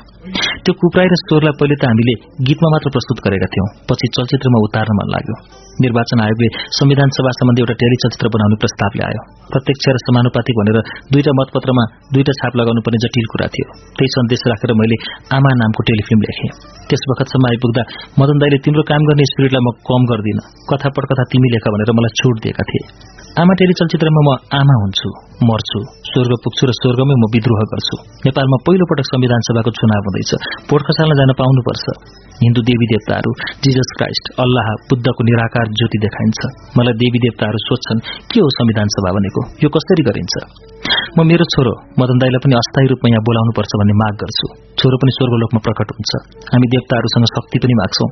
त्यो कुप्राई र स्वरलाई पहिले त हामीले गीतमा मात्र प्रस्तुत गरेका थियौं पछि चलचित्रमा उतार्न मन लाग्यो। निर्वाचन आयोगले संविधान सभा सम्बन्धी एउटा टेलिचलचित्र बनाउने प्रस्ताव ल्यायो। प्रत्यक्ष र समानुपातिक भनेर दुईटा मतपत्रमा दुईटा छाप लगाउनु पर्ने जटिल कुरा थियो। त्यही सन्देश राखेर मैले आमा नामको टेलिफिल्म लेखेँ। त्यस वखतसम्म आइपुग्दा मदन दाईले तिम्रो काम गर्ने स्पिरिटलाई म कम गर्दिन। कथा पटकथा तिमी लेख भनेर मलाई छुट दिएका थिए। आमा टेली चलचित्रमा म आमा हुन्छु मर्छु स्वर्ग पुग्छु र स्वर्गमै म विद्रोह गर्छु। नेपालमा पहिलो पटक संविधान सभाको चुनाव हुँदैछ। पोट खसाल्न जान पाउनुपर्छ। हिन्दू देवी देवताहरू जिजस क्राइस्ट अल्लाह बुद्धको निराकार ज्योति देखाइन्छ। मलाई देवी देवताहरू सोध्छन् के हो संविधान सभा भनेको? यो कसरी गरिन्छ? म मेरो छोरो मदन दाईलाई पनि अस्थायी रूपमा यहाँ बोलाउनुपर्छ भन्ने माग गर्छु। छोरो पनि स्वर्गलोकमा प्रकट हुन्छ। हामी देवताहरूसँग शक्ति पनि माग्छौं।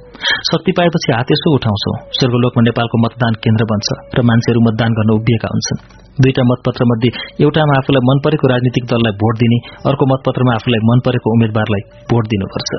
शक्ति पाएपछि हात यसो उठाउँछौ। स्वर्गलोकमा नेपालको मतदान केन्द्र बन्छ र मान्छेहरू मतदान गर्न उभिएका हुन्छन्। दुईटा मतपत्र मध्ये एउटामा आफूलाई मन परेको राजनीतिक दललाई भोट दिने अर्को मतपत्रमा आफूलाई मन परेको उम्मेद्वारलाई भोट दिनुपर्छ।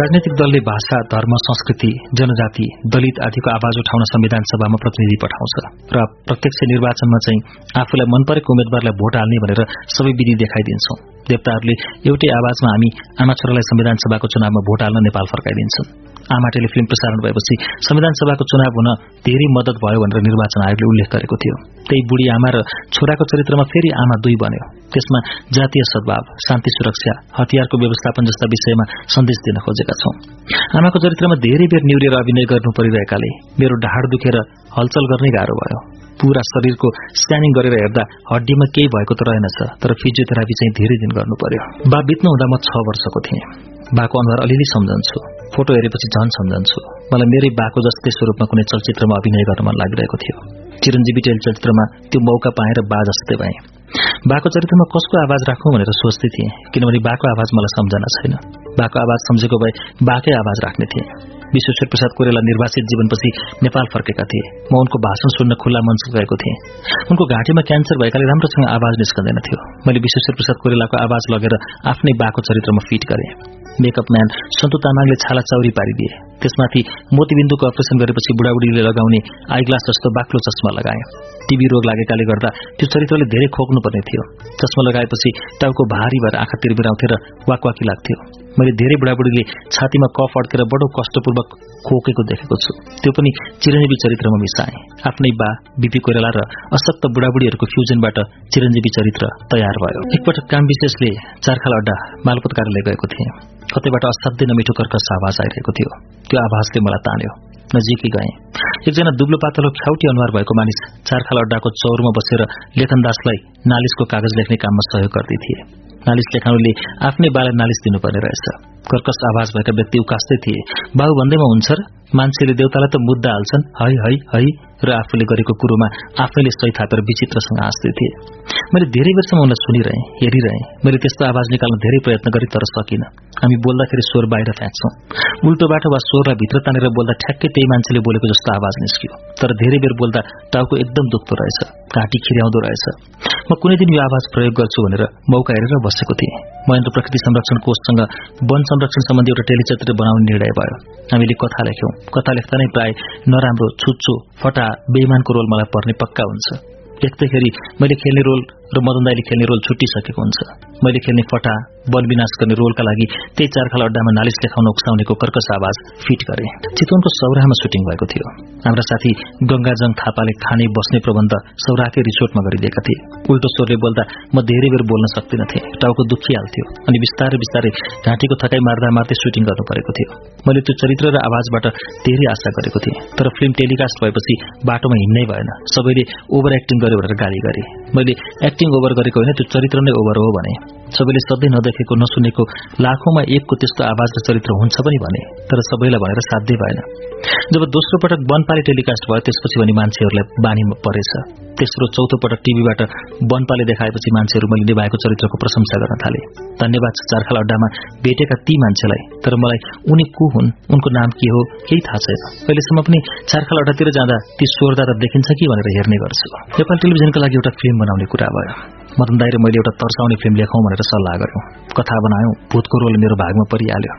राजनैतिक दलले भाषा धर्म संस्कृति जनजाति दलित आदिको आवाज उठाउन संविधान सभामा प्रतिनिधि पठाउँछ र प्रत्यक्ष निर्वाचनमा चाहिँ आफूलाई मन परेको उम्मेद्वारलाई भोट हाल्ने भनेर सबै विधि देखाइदिन्छौं। देवताहरूले एउटै आवाजमा हामी आमा छोरालाई संविधान सभाको चुनावमा भोट हाल्न नेपाल फर्काइदिन्छन् आमा टेलिफिल्म प्रसारण भएपछि संविधान सभाको चुनाव हुन धेरै मद्दत भयो भनेर निर्वाचन आयोगले उल्लेख गरेको थियो। त्यही बुढी आमा र छोराको चरित्रमा फेरि आमा दुई बन्यो। त्यसमा जातीय सद्भाव शान्ति सुरक्षा हतियारको व्यवस्थापन जस्ता विषयमा सन्देश दिन खोजेका छौं। आमाको चरित्रमा धेरै बेर निउरेर अभिनय गर्नु परिरहेकाले मेरो ढाड दुखेर हलचल गर्नै गाह्रो भयो। पूरा शरीरको स्क्यानिङ गरेर हेर्दा हड्डीमा केही भएको त रहेनछ तर फिजियोथेरापी चाहिँ धेरै दिन गर्नु पर्यो। बा बित्नु हुँदा म छ वर्षको थिएँ। बाको अनुहार अलिअलि सम्झन्छु। फोटो हेरेपछि झन सम्झन्छु। मलाई मेरै बाको जस्तै स्वरूपमा कुनै चलचित्रमा अभिनय गर्न मन लागिरहेको थियो। चिरञ्जीवी टेल चलचित्रमा त्यो मौका पाएर बा जस्तै भए। बाको चरित्रमा कसको आवाज राखौँ भनेर सोच्दै थिएँ किनभने बाको आवाज मलाई सम्झना छैन। बाको आवाज सम्झेको भए बाकै आवाज राख्ने थिएँ। विश्वेश्वर प्रसाद कोइराला निर्वासित जीवनपछि नेपाल फर्केका थिए। म उनको भाषण सुन्न खुल्ला मञ्च गएको थिएँ। उनको घाँटीमा क्यान्सर भएकाले राम्रोसँग आवाज निस्कँदैन थियो। मैले विश्वेश्वर प्रसाद कोइरालाको आवाज लगेर आफ्नै बाको चरित्रमा फिट गरेँ। मेकअप म्यान सन्तु तामाङले छाला चाउरी पारिदिए। त्यसमाथि मोतीबिन्दुको अपरेसन गरेपछि बुढाबुढीले लगाउने आइग्लास जस्तो बाक्लो चस्मा लगाए। टीबी रोग लागेकाले गर्दा त्यो चरित्रले धेरै खोक्नुपर्ने थियो। चस्मा लगाएपछि टाउको भारी भएर आँखा तिरबिराउँथे र वाकवाकी लाग्थ्यो। मैले धेरै बुढाबुढीले छातीमा कफ अड्केर बडो कष्टपूर्वक खोकेको देखेको छु। त्यो पनि चिरञ्जीवी चरित्रमा मिसाए। आफ्नै बा बिपी कोइराला र अशक्त बुढाबुढीहरूको फ्युजनबाट चिरञ्जीवी चरित्र तयार भयो। एकपटक काम विशेषले चारखाल अड्डा मालपोत कार्यालय गएको थिएँ। कतैबाट असाध्यै नमिठो कर्कस आवाज आइरहेको थियो। त्यो आवाजले मलाई तान्यो। नजिकै गए। एकजना दुब्लो पातलो ख्याउटी अनुहार भएको मानिस चारखाल अड्डाको चौरमा बसेर लेखनदासलाई नालिसको कागज लेख्ने काममा सहयोग गर्दै थिए। नालिस लेखाउनुले आफ्नै बालाई नालिस दिनुपर्ने रहेछ। कर्कस आवाज भएका व्यक्ति उकास्दै थिए। बाबु भन्दैमा हुन्छ र मान्छेले देउतालाई त मुद्दा हाल्छन्। है है है र आफूले गरेको कुरोमा आफैले सही थापेर विचित्रसँग हाँस्दै थिए। मैले धेरै वर्षमा उनलाई सुनिरहेँ हेरिरहेँ। मैले त्यस्तो आवाज निकाल्न धेरै प्रयत्न गरेँ तर सकिनँ। हामी बोल्दाखेरि स्वर बाहिर फ्याँक्छौँ। उल्टोबाट वा स्वरलाई भित्र तानेर बोल्दा ठ्याक्कै त्यही मान्छेले बोलेको जस्तो आवाज निस्कियो। तर धेरै बेर बोल्दा टाउको एकदम दुख्दो रहेछ घाँटी खिर्याउँदो रहेछ। म कुनै दिन यो आवाज प्रयोग गर्छु भनेर मौका हेरेर बसेको थिएँ। महेन्द्र प्रकृति संरक्षण कोषसँग वन संरक्षण सम्बन्धी एउटा टेलिचित्र बनाउने निर्णय भयो। हामीले कथा लेख्यौं। कथा लेख्दा नै प्राय नराम्रो छुच्चो फटा बेइमानको रोल मलाई पर्ने पक्का हुन्छ। लेख्दैखेरि मैले खेल्ने रोल र मदन दाईले खेल्ने रोल छुट्टिसकेको हुन्छ। मैले खेल्ने फटा वन विनाश गर्ने रोलका लागि त्यही चारखाल अड्डामा नालिस लेखाउन उक्साउनेको कर्कस आवाज फिट गरे। चितवनको सौराहमा सुटिङ भएको थियो। हाम्रा साथी गंगाजङ थापाले खाने बस्ने प्रबन्ध सौराकै रिसोर्टमा गरिदिएका थिए। उल्टो स्वरले बोल्दा म धेरै बेर बोल्न सक्दिनथे टाउको दुखिहाल्थ्यो अनि बिस्तारै बिस्तारै घाँटीको थकाइ मार्दा मार्दै सुटिङ गर्नु परेको थियो। मैले त्यो चरित्र र आवाजबाट धेरै आशा गरेको थिएँ। तर फिल्म टेलिकास्ट भएपछि बाटोमा हिँड्नै भएन। सबैले ओभर एक्टिङ गर्यो भनेर गाली गरे। मैले एक्टिङ ओभर गरेको होइन त्यो चरित्र नै ओभर हो भने। सबैले सधैँ नदेखेको नसुनेको लाखौंमा एकको त्यस्तो आवाज र चरित्र हुन्छ पनि भने तर सबैलाई भनेर साध्य भएन। जब दोस्रो पटक वनपाले टेलिकास्ट भयो त्यसपछि भने मान्छेहरूलाई बानी परेछ। तेस्रो चौथो पटक टीभीबाट वनपाले देखाएपछि मान्छेहरू मैले निभाएको चरित्रको प्रशंसा गर्न थाले। धन्यवाद चारखाल अड्डामा भेटेका ती मान्छेलाई। तर मलाई उनी को हुन् उनको नाम के हो केही थाहा छैन। अहिलेसम्म पनि चारखाल अड्डातिर जाँदा ती स्वरदाता देखिन्छ कि भनेर हेर्ने गर्छु। नेपाल टेलिभिजनका लागि एउटा फिल्म बनाउने कुरा भयो। मदन दाई मैले एउटा तर्साउने फिल्म लेखौँ भनेर सल्लाह गर्यौं। कथा बनायौं भूतको रोल मेरो भागमा परिहाल्यो।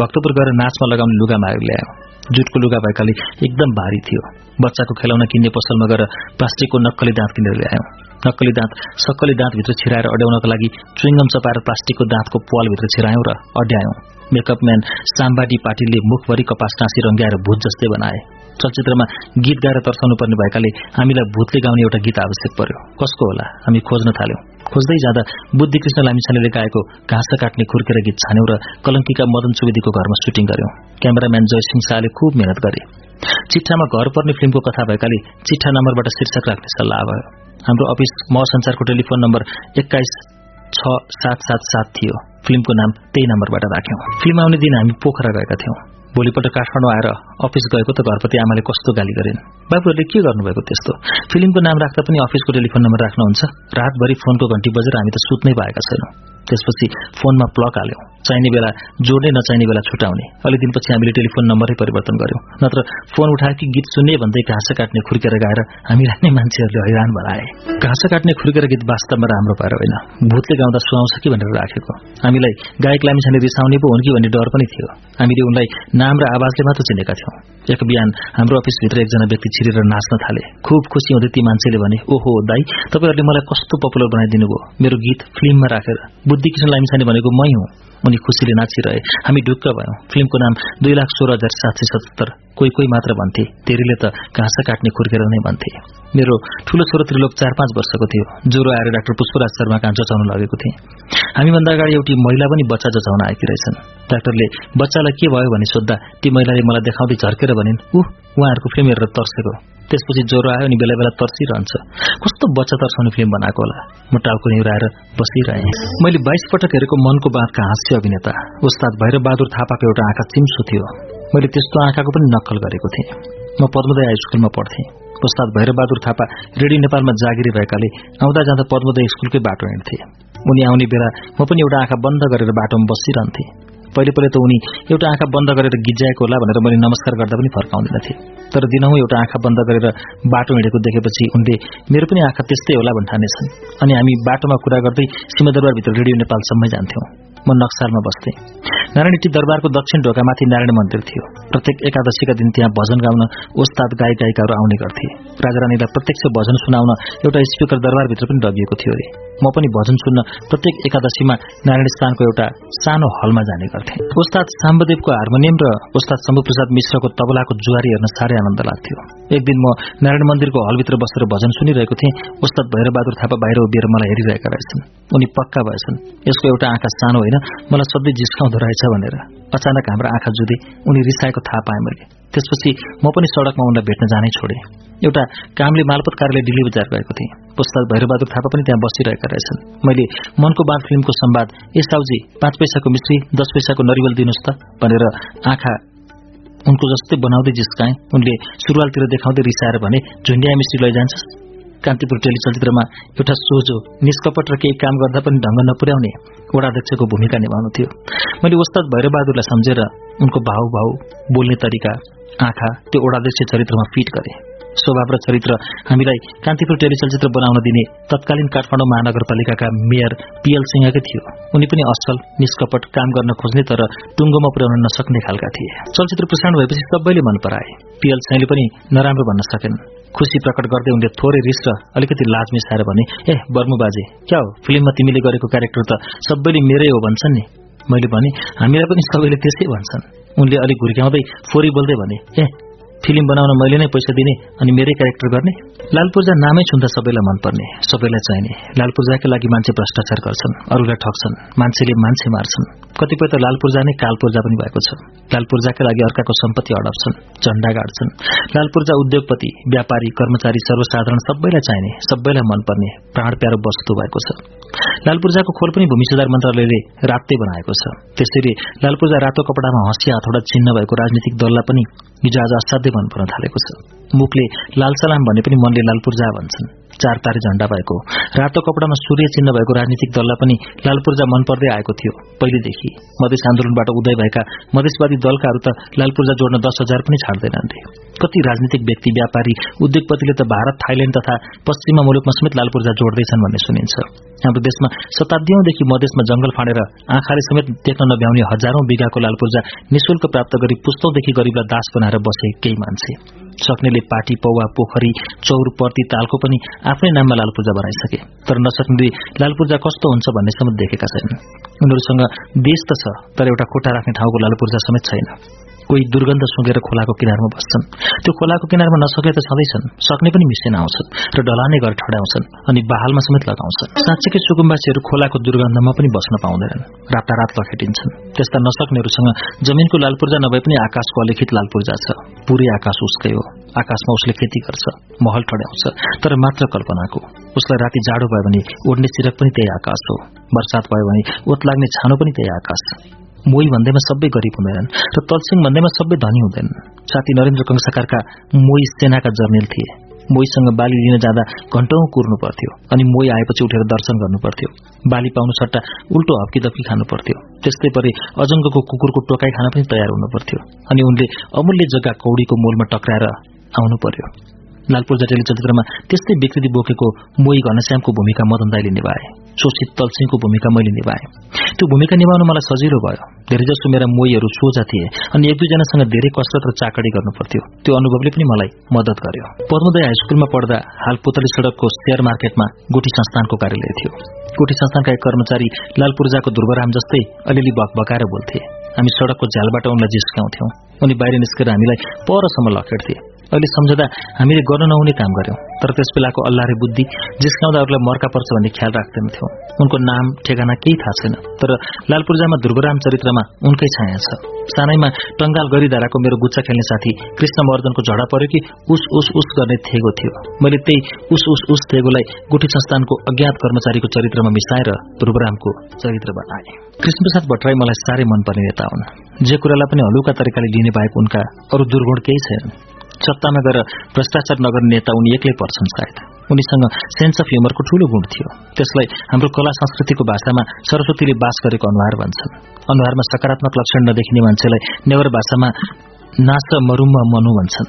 भक्तपुर गएर नाचमा लगाउने लुगा माग ल्यायो। जुटको लुगा भएकाले एकदम भारी थियो। बच्चाको खेलाउन किन्ने पसलमा गएर प्लास्टिकको नक्कली दाँत किनेर ल्यायौं। नक्कली दाँत सक्कली दाँतभित्र छिराएर अड्याउनका लागि चुइङ्गम चपाएर प्लास्टिकको दाँतको पालभित्र छिरायौं र अड्यायौं। मेकअप म्यान साम्बाडी पाटिलले मुखभरि कपास टाँसी रंग्याएर भूत जस्तै बनाए। चलचित्रमा गीत गाएर तर्साउनु पर्ने भएकाले हामीलाई भूतले गाउने एउटा गीत आवश्यक पर्यो। कसको होला? हामी खोज्न थाल्यौं। खोज्दै जाँदा बुद्धिकृष्ण लामिछानेले गाएको घाँस काट्ने खुर्केर गीत छान्यौं र कलङ्कीका मदन सुवेदीको घरमा सुटिङ गर्यौं। क्यामेराम्यान जयसिंह शाहले खुब मेहनत गरे। चिट्ठामा घर पर्ने फिल्मको कथा भएकाले चिट्ठा नम्बरबाट शीर्षक राख्ने सल्लाह भयो। हाम्रो अफिस महसञ्चारको टेलिफोन नम्बर एक्काइस छ सात सात सात थियो। फिल्मको नाम त्यही नम्बरबाट राख्यौं। फिल्म आउने दिन हामी पोखरा गएका थियौं। भोलिपल्ट काठमाडौँ आएर अफिस गएको त घरपति आमाले कस्तो गाली गरिन्? बाबुहरूले के गर्नुभएको त्यस्तो? फिल्मको नाम राख्दा पनि अफिसको टेलिफोन नम्बर राख्नुहुन्छ। रातभरि फोनको घन्टी बजेर हामी त सुत्नै पाएका छैनौं। त्यसपछि फोनमा प्लक हाल्यौं। चाहिने बेला जोड्ने नचाहिने बेला छुटाउने। अलि दिनपछि हामीले टेलिफोन नम्बरै परिवर्तन गर्यौं। नत्र फोन उठाए कि गीत सुन्ने भन्दै घाँस काट्ने खुर्केर गाएर हामीलाई नै मान्छेहरूले हैरान बनाए। घाँस काट्ने खुर्केर गीत वास्तवमा राम्रो पाएर होइन। भूतले गाउँदा सुहाउँछ कि भनेर राखेको। हामीलाई गायक लामिछाने रिसाउने पो हुन् कि भन्ने डर पनि थियो। हामीले उनलाई नाम र आवाजले मात्र चिनेका थियौं। एक बिहान हाम्रो अफिसभित्र एकजना व्यक्ति छिरेर नाच्न थाले। खुब खुसी हुँदै ती मान्छेले भने ओहो दाई तपाईँहरूले मलाई कस्तो पपुलर बनाइदिनु भयो मेरो गीत फिल्ममा राखेर। बुद्धिकृष्ण लामिछाने भनेको मै हुँ। उनी खुसीले नाचिरहे। हामी ढुक्क भयौं। फिल्मको नाम दुई लाख सोह्र हजार सात सय सत्तर कोही कोही मात्र भन्थे। तेरीले त घाँस काट्ने खुर्केर नै भन्थे। मेरो ठूलो छोरो त्रिलोक चार पाँच वर्षको थियो। ज्वरो आएर डाक्टर पुष्पराज शर्मा कहाँ जचाउन लगेको थिएँ। हामीभन्दा अगाडि एउटी महिला पनि बच्चा जचाउन आएकी रहेछन्। डाक्टरले बच्चालाई के भयो? भने सोद्धा ती महिलाले मलाई देखाउँदै झर्केर भनिन् ऊ उहाँहरूको फिल्म हेरेर तर्सेको। त्यसपछि ज्वरो आयो अनि बेला बेला तर्सिरहन्छ। कस्तो बच्चा तर्साउने फिल्म बनाएको होला? म टाउको निहुराएर बसिरहेँ। मैले बाइस पटक हेरेको मनको बाँधका हाँस्य अभिनेता उस्ताद भैरव बहादुर थापाको एउटा आँखा चिम्सो थियो। मैले त्यस्तो आँखाको पनि नक्कल गरेको थिएँ। म पद्मोदय हाई स्कुलमा पढ्थेँ। उस्ताद भैरव बहादुर थापा रेडियो नेपालमा जागिरी भएकाले आउँदा जाँदा पद्मोदय स्कुलकै बाटो हिँड्थे। उनी आउने बेला म पनि एउटा आँखा बन्द गरेर बाटोमा बसिरहन्थे। पहिले पहिले त उनी एउटा आँखा बन्द गरेर गिज्जाएको होला भनेर मैले नमस्कार गर्दा पनि फर्काउँदैनथे। तर दिनहुँ एउटा आँखा बन्द गरेर बाटो हिँडेको देखेपछि उनले मेरो पनि आँखा त्यस्तै होला भन्ठानेछन्। अनि हामी बाटोमा कुरा गर्दै सिंहदरबारभित्र रेडियो नेपालसम्मै जान्थ्यौं। म नक्सालमा बस्थेँ। नारायणी दरबारको दक्षिण ढोकामाथि नारायण मन्दिर थियो। प्रत्येक एकादशीका दिन त्यहाँ भजन गाउन ओस्ताद गायक गायिकाहरू आउने गर्थे। राजारानीलाई प्रत्यक्ष भजन सुनाउन एउटा स्पिकर दरबारभित्र पनि डगिएको थियो अरे। म पनि भजन सुन्न प्रत्येक एकादशीमा नारायण स्थानको एउटा सानो हलमा जाने गर्थेँ। उस्ताद साम्बदेवको हार्मोनियम र उस्ताद शम्भुप्रसाद मिश्रको तबलाको जुवारी हेर्न साह्रै आनन्द लाग्थ्यो। एक दिन म नारायण मन्दिरको हलभित्र बसेर भजन सुनिरहेको थिएँ। उस्ताद भैरबहादुर थापा बाहिर उभिएर मलाई हेरिरहेका रहेछन्। उनी पक्का भएछन्। यसको एउटा आँखा सानो होइन? मलाई सधैँ जिस्काउँदो रहेछ भनेर। अचानक हाम्रो आँखा जुधे उनी रिसाएको थाहा पाएँ मैले। त्यसपछि म पनि सड़कमा उनलाई भेट्न जानै छोडे। एउटा कामले मालपत कार्यालय दिल्ली बजार गएको थिएँ। पुस्तक भैरबहादुर थापा पनि त्यहाँ बसिरहेका रहेछन्। मैले मनको बाँध फिल्मको संवाद ए साउजी पाँच पैसाको मिश्री दस पैसाको नरिवल दिनुहोस् त भनेर आँखा उनको जस्तै बनाउँदै जिस्काएँ। उनले सुरुवालतिर देखाउँदै रिसाएर भने झुन्डिया मिश्री लैजान्छस्? कान्तिपुर टेलिचलचित्रमा एउटा सोझो निष्कपट र केही काम गर्दा पनि ढङ्ग नपुर्याउने वडाध्यक्षको भूमिका निभाउनु थियो। मैले उस्ताद भैरबहादुरलाई सम्झेर उनको भाउ भाउ बोल्ने तरिका आँखा त्यो वडाध्यक्ष चरित्रमा फिट गरे। स्वभाव र चरित्र। हामीलाई कान्तिपुर टेलिचलचित्र बनाउन दिने तत्कालीन काठमाडौँ महानगरपालिकाका मेयर पिएल सिंहकै थियो। उनी पनि असल निष्कपट काम गर्न खोज्ने तर टुङ्गोमा पुर्याउन नसक्ने खालका थिए। चलचित्र प्रसारण भएपछि सबैले मन पराए। पिएल सिंहले पनि नराम्रो भन्न सकेन। खुसी प्रकट गर्दै उनले थोरै रिस र अलिकति लाज मिसाएर भने ए बर्मु बाजे क्या हो? फिल्ममा तिमीले गरेको क्यारेक्टर त सबैले मेरै हो भन्छन् नि। मैले भने हामीलाई पनि सबैले त्यसै भन्छन्। उनले अलिक घुर्क्याउँदै फोरी बोल्दै भने ए फिल्म बनाउन मैले नै पैसा दिने अनि मेरै क्यारेक्टर गर्ने लाल पूर्जा नामै छुन्दा सबैलाई मनपर्ने सबैलाई चाहिने। लाल पूर्जाकै लागि मान्छे भ्रष्टाचार गर्छन् अरूलाई ठग्छन् मान्छेले मान्छे मार्छन्। कतिपय त लाल पूर्जा नै काल पूर्जा पनि भएको छ। लाल पूर्जाकै लागि अर्काको सम्पत्ति अडप्छन् झण्डा गाड्छन्। लाल पूर्जा उद्योगपति व्यापारी कर्मचारी सर्वसाधारण सबैलाई चाहिने सबैलाई मनपर्ने प्राण प्यारो वस्तु भएको छ। लाल पूर्जाको खोल पनि भूमि सुधार मन्त्रालयले रातै बनाएको छ। त्यसैले लाल पूर्जा रातो कपडामा हँसिया हथौडा चिन्ह भएको राजनीतिक दललाई पनि हिजो आज असाध्यै मन पर्न थालेको छ। मुखले लाल सलाम भने पनि मनले लाल पूर्जा भन्छन्। चार तारे झण्डा भएको। रातो कपडामा सूर्य चिन्ह भएको राजनीतिक दललाई पनि लाल पूर्जा मन पर्दै आएको थियो पहिलेदेखि। मधेस आन्दोलनबाट उदय भएका मधेसवादी दलकाहरू त लाल पूर्जा जोड्न दस हजार पनि छाड्दैनन् कति राजनीतिक व्यक्ति व्यापारी उद्योगपतिले त भारत थाइल्याण्ड तथा पश्चिमा मुलुकमा समेत लाल पूर्जा जोड्दैछन् भन्ने सुनिन्छ। हाम्रो देशमा शताब्दीौंदेखि मधेसमा जंगल फाँडेर आँखाले समेत देख्न नभ्याउने हजारौं बिघाको लाल पूर्जा निशुल्क प्राप्त गरी पुस्तौदेखि गरीबलाई दास बनाएर बसे केही मान्छे। सक्नेले पाटी पौवा पोखरी चौर पर्ती तालको पनि आफ्नै नाममा लाल पूजा बनाइसके तर नसक्नेले लाल पूजा कस्तो हुन्छ भन्ने समेत देखेका छैनन्। उनीहरूसँग देश त छ तर एउटा कोठा राख्ने ठाउँको लाल पूर्जा समेत छैन। कोही दुर्गन्ध सुँगेर खोलाको किनारमा बस्छन्। त्यो खोलाको किनारमा नसके त छँदैछन् सक्ने पनि मिसिन आउँछन् र डलाने घर ठडाउँछन् अनि बहालमा समेत लगाउँछन्। साँच्चैकै सुकुम्बासीहरू खोलाको दुर्गन्धमा पनि बस्न पाउँदैनन्। रातारात लखेटिन्छन् त्यस्ता नसक्नेहरूसँग जमिनको लालपूर्जा नभए पनि आकाशको अलिखित लालपूर्जा छ। पुरै आकाश उसकै हो। आकाशमा उसले खेती गर्छ महल ठड्याउँछ तर मात्र कल्पनाको। उसलाई राति जाडो भयो भने ओड्ने सिरक पनि त्यही आकाश हो। वर्षात भयो भने ओत लाग्ने छानो पनि त्यही आकाश मोही भन्दैमा सबै गरिब हुँदैनन् र तलसिंह भन्दैमा सबै धनी हुँदैनन्। साथी नरेन्द्र कंसाकारका मोही सेनाका जर्नेल थिए। मोहीसँग बाली लिन जाँदा घण्टौं कुर्नु पर्थ्यो अनि मोही आएपछि उठेर दर्शन गर्नु पर्थ्यो। बाली पाउनु सट्टा उल्टो हप्की दप्की खानु पर्थ्यो। त्यस्तै परे अजङ्गको कुकुरको टोकाई खान पनि तयार हुनु पर्थ्यो अनि उनले अमूल्य जग्गा कौडीको मोलमा टक्राएर आउनु पर्यो। लालपुर जटेली चलचित्रमा त्यस्तै विकृति बोकेको मोही घनश्यामको भूमिका मदन दाईले निभाए। शोषित तलसिंहको भूमिका मैले निभाएँ। त्यो भूमिका निभाउन मलाई सजिलो भयो। धेरैजसो मेरा मोहीहरू सोझा थिए अनि एक दुईजनासँग धेरै कसरत र चाकडी गर्नु पर्थ्यो। त्यो अनुभवले पनि मलाई मद्दत गर्यो। पद्मोदय हाई पढ्दा हाल पुतली सड़कको शेयर मार्केटमा गुठी संस्थानको कार्यालय थियो। गुठी संस्थानका एक कर्मचारी लाल पूर्जाको जस्तै अलिअलि बकबकाएर बोल्थे। हामी सड़कको झ्यालबाट उनलाई जिस्काउँथ्यौं। उनी बाहिर निस्केर हामीलाई परसम्म लखेड्थे अहिले सम्झदा हामीले गर्न नहुने काम गर्यौं। तर त्यस बेलाको अल्लाहरे बुद्धि जिस्काउँदा अरूलाई मर्का पर्छ भन्ने ख्याल राख्दैनथ्यौं उनको नाम ठेगाना केही थाहा छैन। तर लालपूर्जामा दुर्गराम चरित्रमा उनकै छाया छ। सानैमा टंगाल गरिधाराको मेरो गुच्चा खेल्ने साथी कृष्ण मर्दनको झडा पर्यो कि उस उस उस गर्ने थेगो थियो। मैले त्यही उस उस उस थेगोलाई गुठी संस्थानको अज्ञात कर्मचारीको चरित्रमा मिसाएर दुर्गरामको चरित्र बनाए कृष्णप्रसाद भट्टराई मलाई साह्रै मनपर्ने नेता हुन्। जे कुरालाई पनि हलुका तरिकाले लिने बाहेक उनका अरू दुर्गुण केही छैनन्। सत्तामा गएर भ्रष्टाचार नगर्ने नेता उनी एक्लै पर्छन् सायद। उनीसँग सेन्स अफ ह्युमरको ठूलो गुण थियो। त्यसलाई हाम्रो कला संस्कृतिको भाषामा सरस्वतीले बास गरेको अनुहार भन्छन्। अनुहारमा सकारात्मक लक्षण नदेखिने मान्छेलाई नेवर भाषामा नाच मरुम मनु भन्छन्।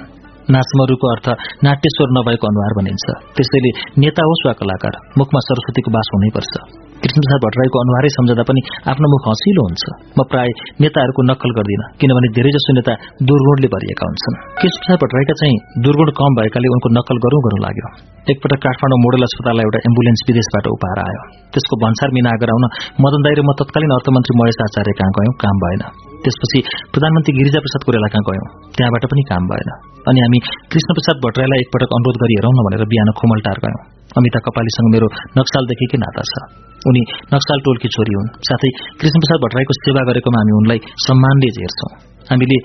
नाचमरुको अर्थ नाट्यश्वर नभएको अनुहार भनिन्छ। त्यसैले नेता होस् वा कलाकार मुखमा सरस्वतीको बास हुनैपर्छ। कृष्णप्रसाद भट्टराईको अनुहारै सम्झँदा पनि आफ्नो मुख हँसिलो हुन्छ। म प्राय नेताहरूको नक्कल गर्दिनँ किनभने धेरैजसो नेता दुर्गुणले भरिएका हुन्छन्। कृष्णप्रसाद भट्टराईका चाहिँ दुर्गुण कम भएकाले उनको नक्कल गरौँ गरौँ लाग्यो। एकपटक काठमाडौँ मोडल अस्पताललाई एउटा एम्बुलेन्स विदेशबाट उपहार आयो। त्यसको भन्सार मिना गराउन मदन दाई र म तत्कालीन अर्थमन्त्री महेश आचार्य कहाँ गयौँ काम भएन। त्यसपछि प्रधानमन्त्री गिरिजा प्रसाद कोरेला कहाँ गयौँ। त्यहाँबाट पनि काम भएन। अनि हामी कृष्णप्रसाद भट्टराईलाई एकपटक अनुरोध गरी हेरौँ न भनेर बिहान खोमलटार गयौँ। अमिता कपालीसँग मेरो नक्सालदेखिकै नाता छ। उनी नक्साल टोलकी छोरी हुन्। साथै कृष्णप्रसाद भट्टराईको सेवा गरेकोमा हामी उनलाई सम्मानले हेर्छौं। हामीले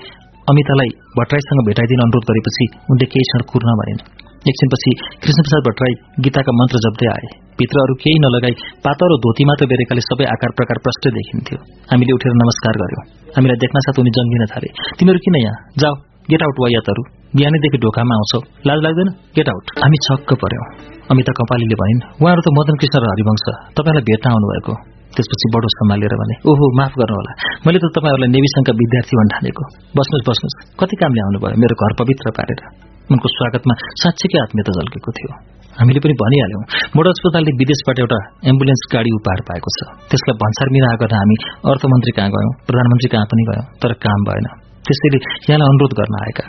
अमितालाई भट्टराईसँग भेटाइदिन अनुरोध गरेपछि उनले केही क्षण कुर्न भनिन्। एकछिनपछि कृष्णप्रसाद भट्टराई गीताका मन्त्र जप्दै आए। भित्र अरू केही नलगाई पातर धोती मात्र बेरेकाले सबै आकार प्रकार प्रष्ट देखिन्थ्यो। हामीले उठेर नमस्कार गर्यौं। हामीलाई देख्न साथ उनी जङ्गिन थाले। तिमीहरू किन यहाँ? जाऊ गेट आउट वायातहरू बिहानैदेखि ढोकामा आउँछौ। लाज लाग्दैन? गेट आउट हामी छक्क पर्यौं अमिता कपालीले भनिन् उहाँहरू त मदन कृष्ण र हरिवंश। तपाईँलाई भेट्न आउनुभएको। त्यसपछि बडो सम्हालेर भने ओहो माफ गर्नुहोला। मैले त तपाईँहरूलाई नेविसङ्घका विद्यार्थी भन्न ठानेको बस्नुहोस् बस्नुहोस्। कति कामले आउनुभयो मेरो घर पवित्र पारेर। उनको स्वागतमा साँच्चीकै आत्मीयता झल्केको थियो। हामीले पनि भनिहाल्यौं मोड अस्पतालले विदेशबाट एउटा एम्बुलेन्स गाडी उपहार पाएको छ। त्यसलाई भन्सार मिना गर्न हामी अर्थमन्त्री कहाँ गयौं प्रधानमन्त्री कहाँ पनि गयौं तर काम भएन। त्यसैले यहाँलाई अनुरोध गर्न आएका।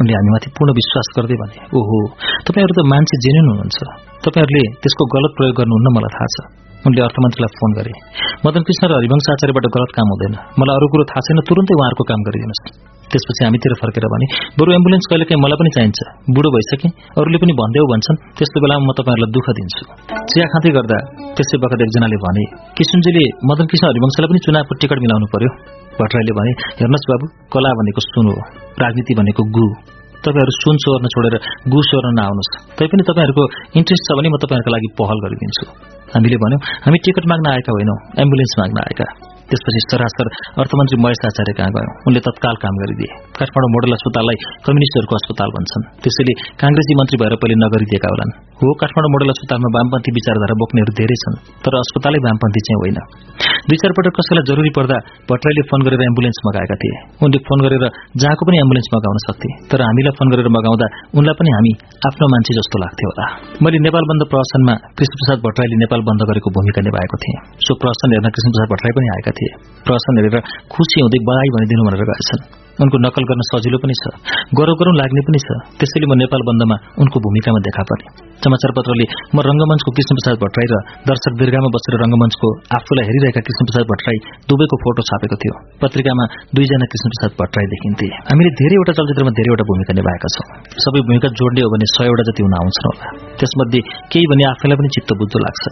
उनले हामीमाथि पूर्ण विश्वास गर्दै भने ओहो तपाईँहरू त मान्छे जेन्युन हुनुहुन्छ। तपाईँहरूले त्यसको गलत प्रयोग गर्नुहुन्न मलाई थाहा छ। उनले अर्थमन्त्रीलाई फोन गरे मदन कृष्ण र हरिवंश आचार्यबाट गलत काम हुँदैन। मलाई अरू कुरो थाहा छैन तुरन्तै उहाँहरूको काम गरिदिनुहोस्। त्यसपछि हामीतिर फर्केर भने बरु एम्बुलेन्स कहिले काहीँ मलाई पनि चाहिन्छ। बुढो भइसके। अरूले पनि भन्देऊ भन्छन्। त्यस्तो बेलामा म तपाईँहरूलाई दुःख दिन्छु। चिया खाँदै गर्दा त्यसै बखत एकजनाले भने किशुनजीले मदन कृष्ण हरिवंशलाई पनि चुनावको टिकट मिलाउनु पर्यो? भट्टराईले भने हेर्नुहोस् बाबु कला भनेको सुन हो राजनीति भनेको गु। तपाईँहरू सुन चोर्न छोडेर गु चोर्न नआउनुहोस्। तैपनि तपाईँहरूको इन्ट्रेस्ट छ भने म तपाईँहरूको लागि पहल गरिदिन्छु। हामीले भन्यौँ हामी टिकट माग्न आएका होइनौँ एम्बुलेन्स माग्न आएका। त्यसपछि सरासर अर्थमन्त्री महेश आचार्य कहाँ गयौं उनले तत्काल काम गरिदिए। काठमाडौँ मोडल अस्पताललाई कम्युनिस्टहरूको अस्पताल भन्छन्। त्यसैले कांग्रेसी मन्त्री भएर पहिले नगरिदिएका होलान्। हो काठमाडौँ मोडल अस्पतालमा वामपन्थी विचारधारा बोक्नेहरू धेरै छन् तर अस्पतालै वामपन्थी चाहिँ होइन। दुई चार पटक कसैलाई जरुरी पर्दा भट्टराईले फोन गरेर एम्बुलेन्स मगाएका थिए। उनले फोन गरेर जहाँको पनि एम्बुलेन्स मगाउन सक्थे तर हामीलाई फोन गरेर मगाउँदा उनलाई पनि हामी आफ्नो मान्छे जस्तो लाग्थ्यो होला। मैले नेपाल बन्द प्रहसनमा कृष्णप्रसाद भट्टराईले नेपाल बन्द गरेको भूमिका निभाएको थिएँ। सो प्रहसन हेर्न कृष्णप्रसाद भट्टराई पनि आएका थिए। प्रहसन हेरेर खुसी हुँदै बधाई भनिदिनु भनेर गएछन्। उनको नकल गर्न सजिलो पनि छ गरौँ गरौँ लाग्ने पनि छ। त्यसैले म नेपाल बन्दमा उनको भूमिकामा देखा परे समाचार पत्रले म रंगमञ्चको कृष्णप्रसाद भट्टराई र दर्शक दीर्घामा बसेर रंगमञ्चको आफूलाई हेरिरहेका कृष्णप्रसाद भट्टराई दुवैको फोटो छापेको थियो। पत्रिकामा दुईजना कृष्णप्रसाद भट्टराई देखिन्थे। हामीले धेरैवटा चलचित्रमा धेरैवटा भूमिका निभाएका छौं। सबै भूमिका जोड्ने हो भने सयवटा जति हुन आउँछन् होला। त्यसमध्ये केही भने आफैलाई पनि चित्त बुझ्दो लाग्छ।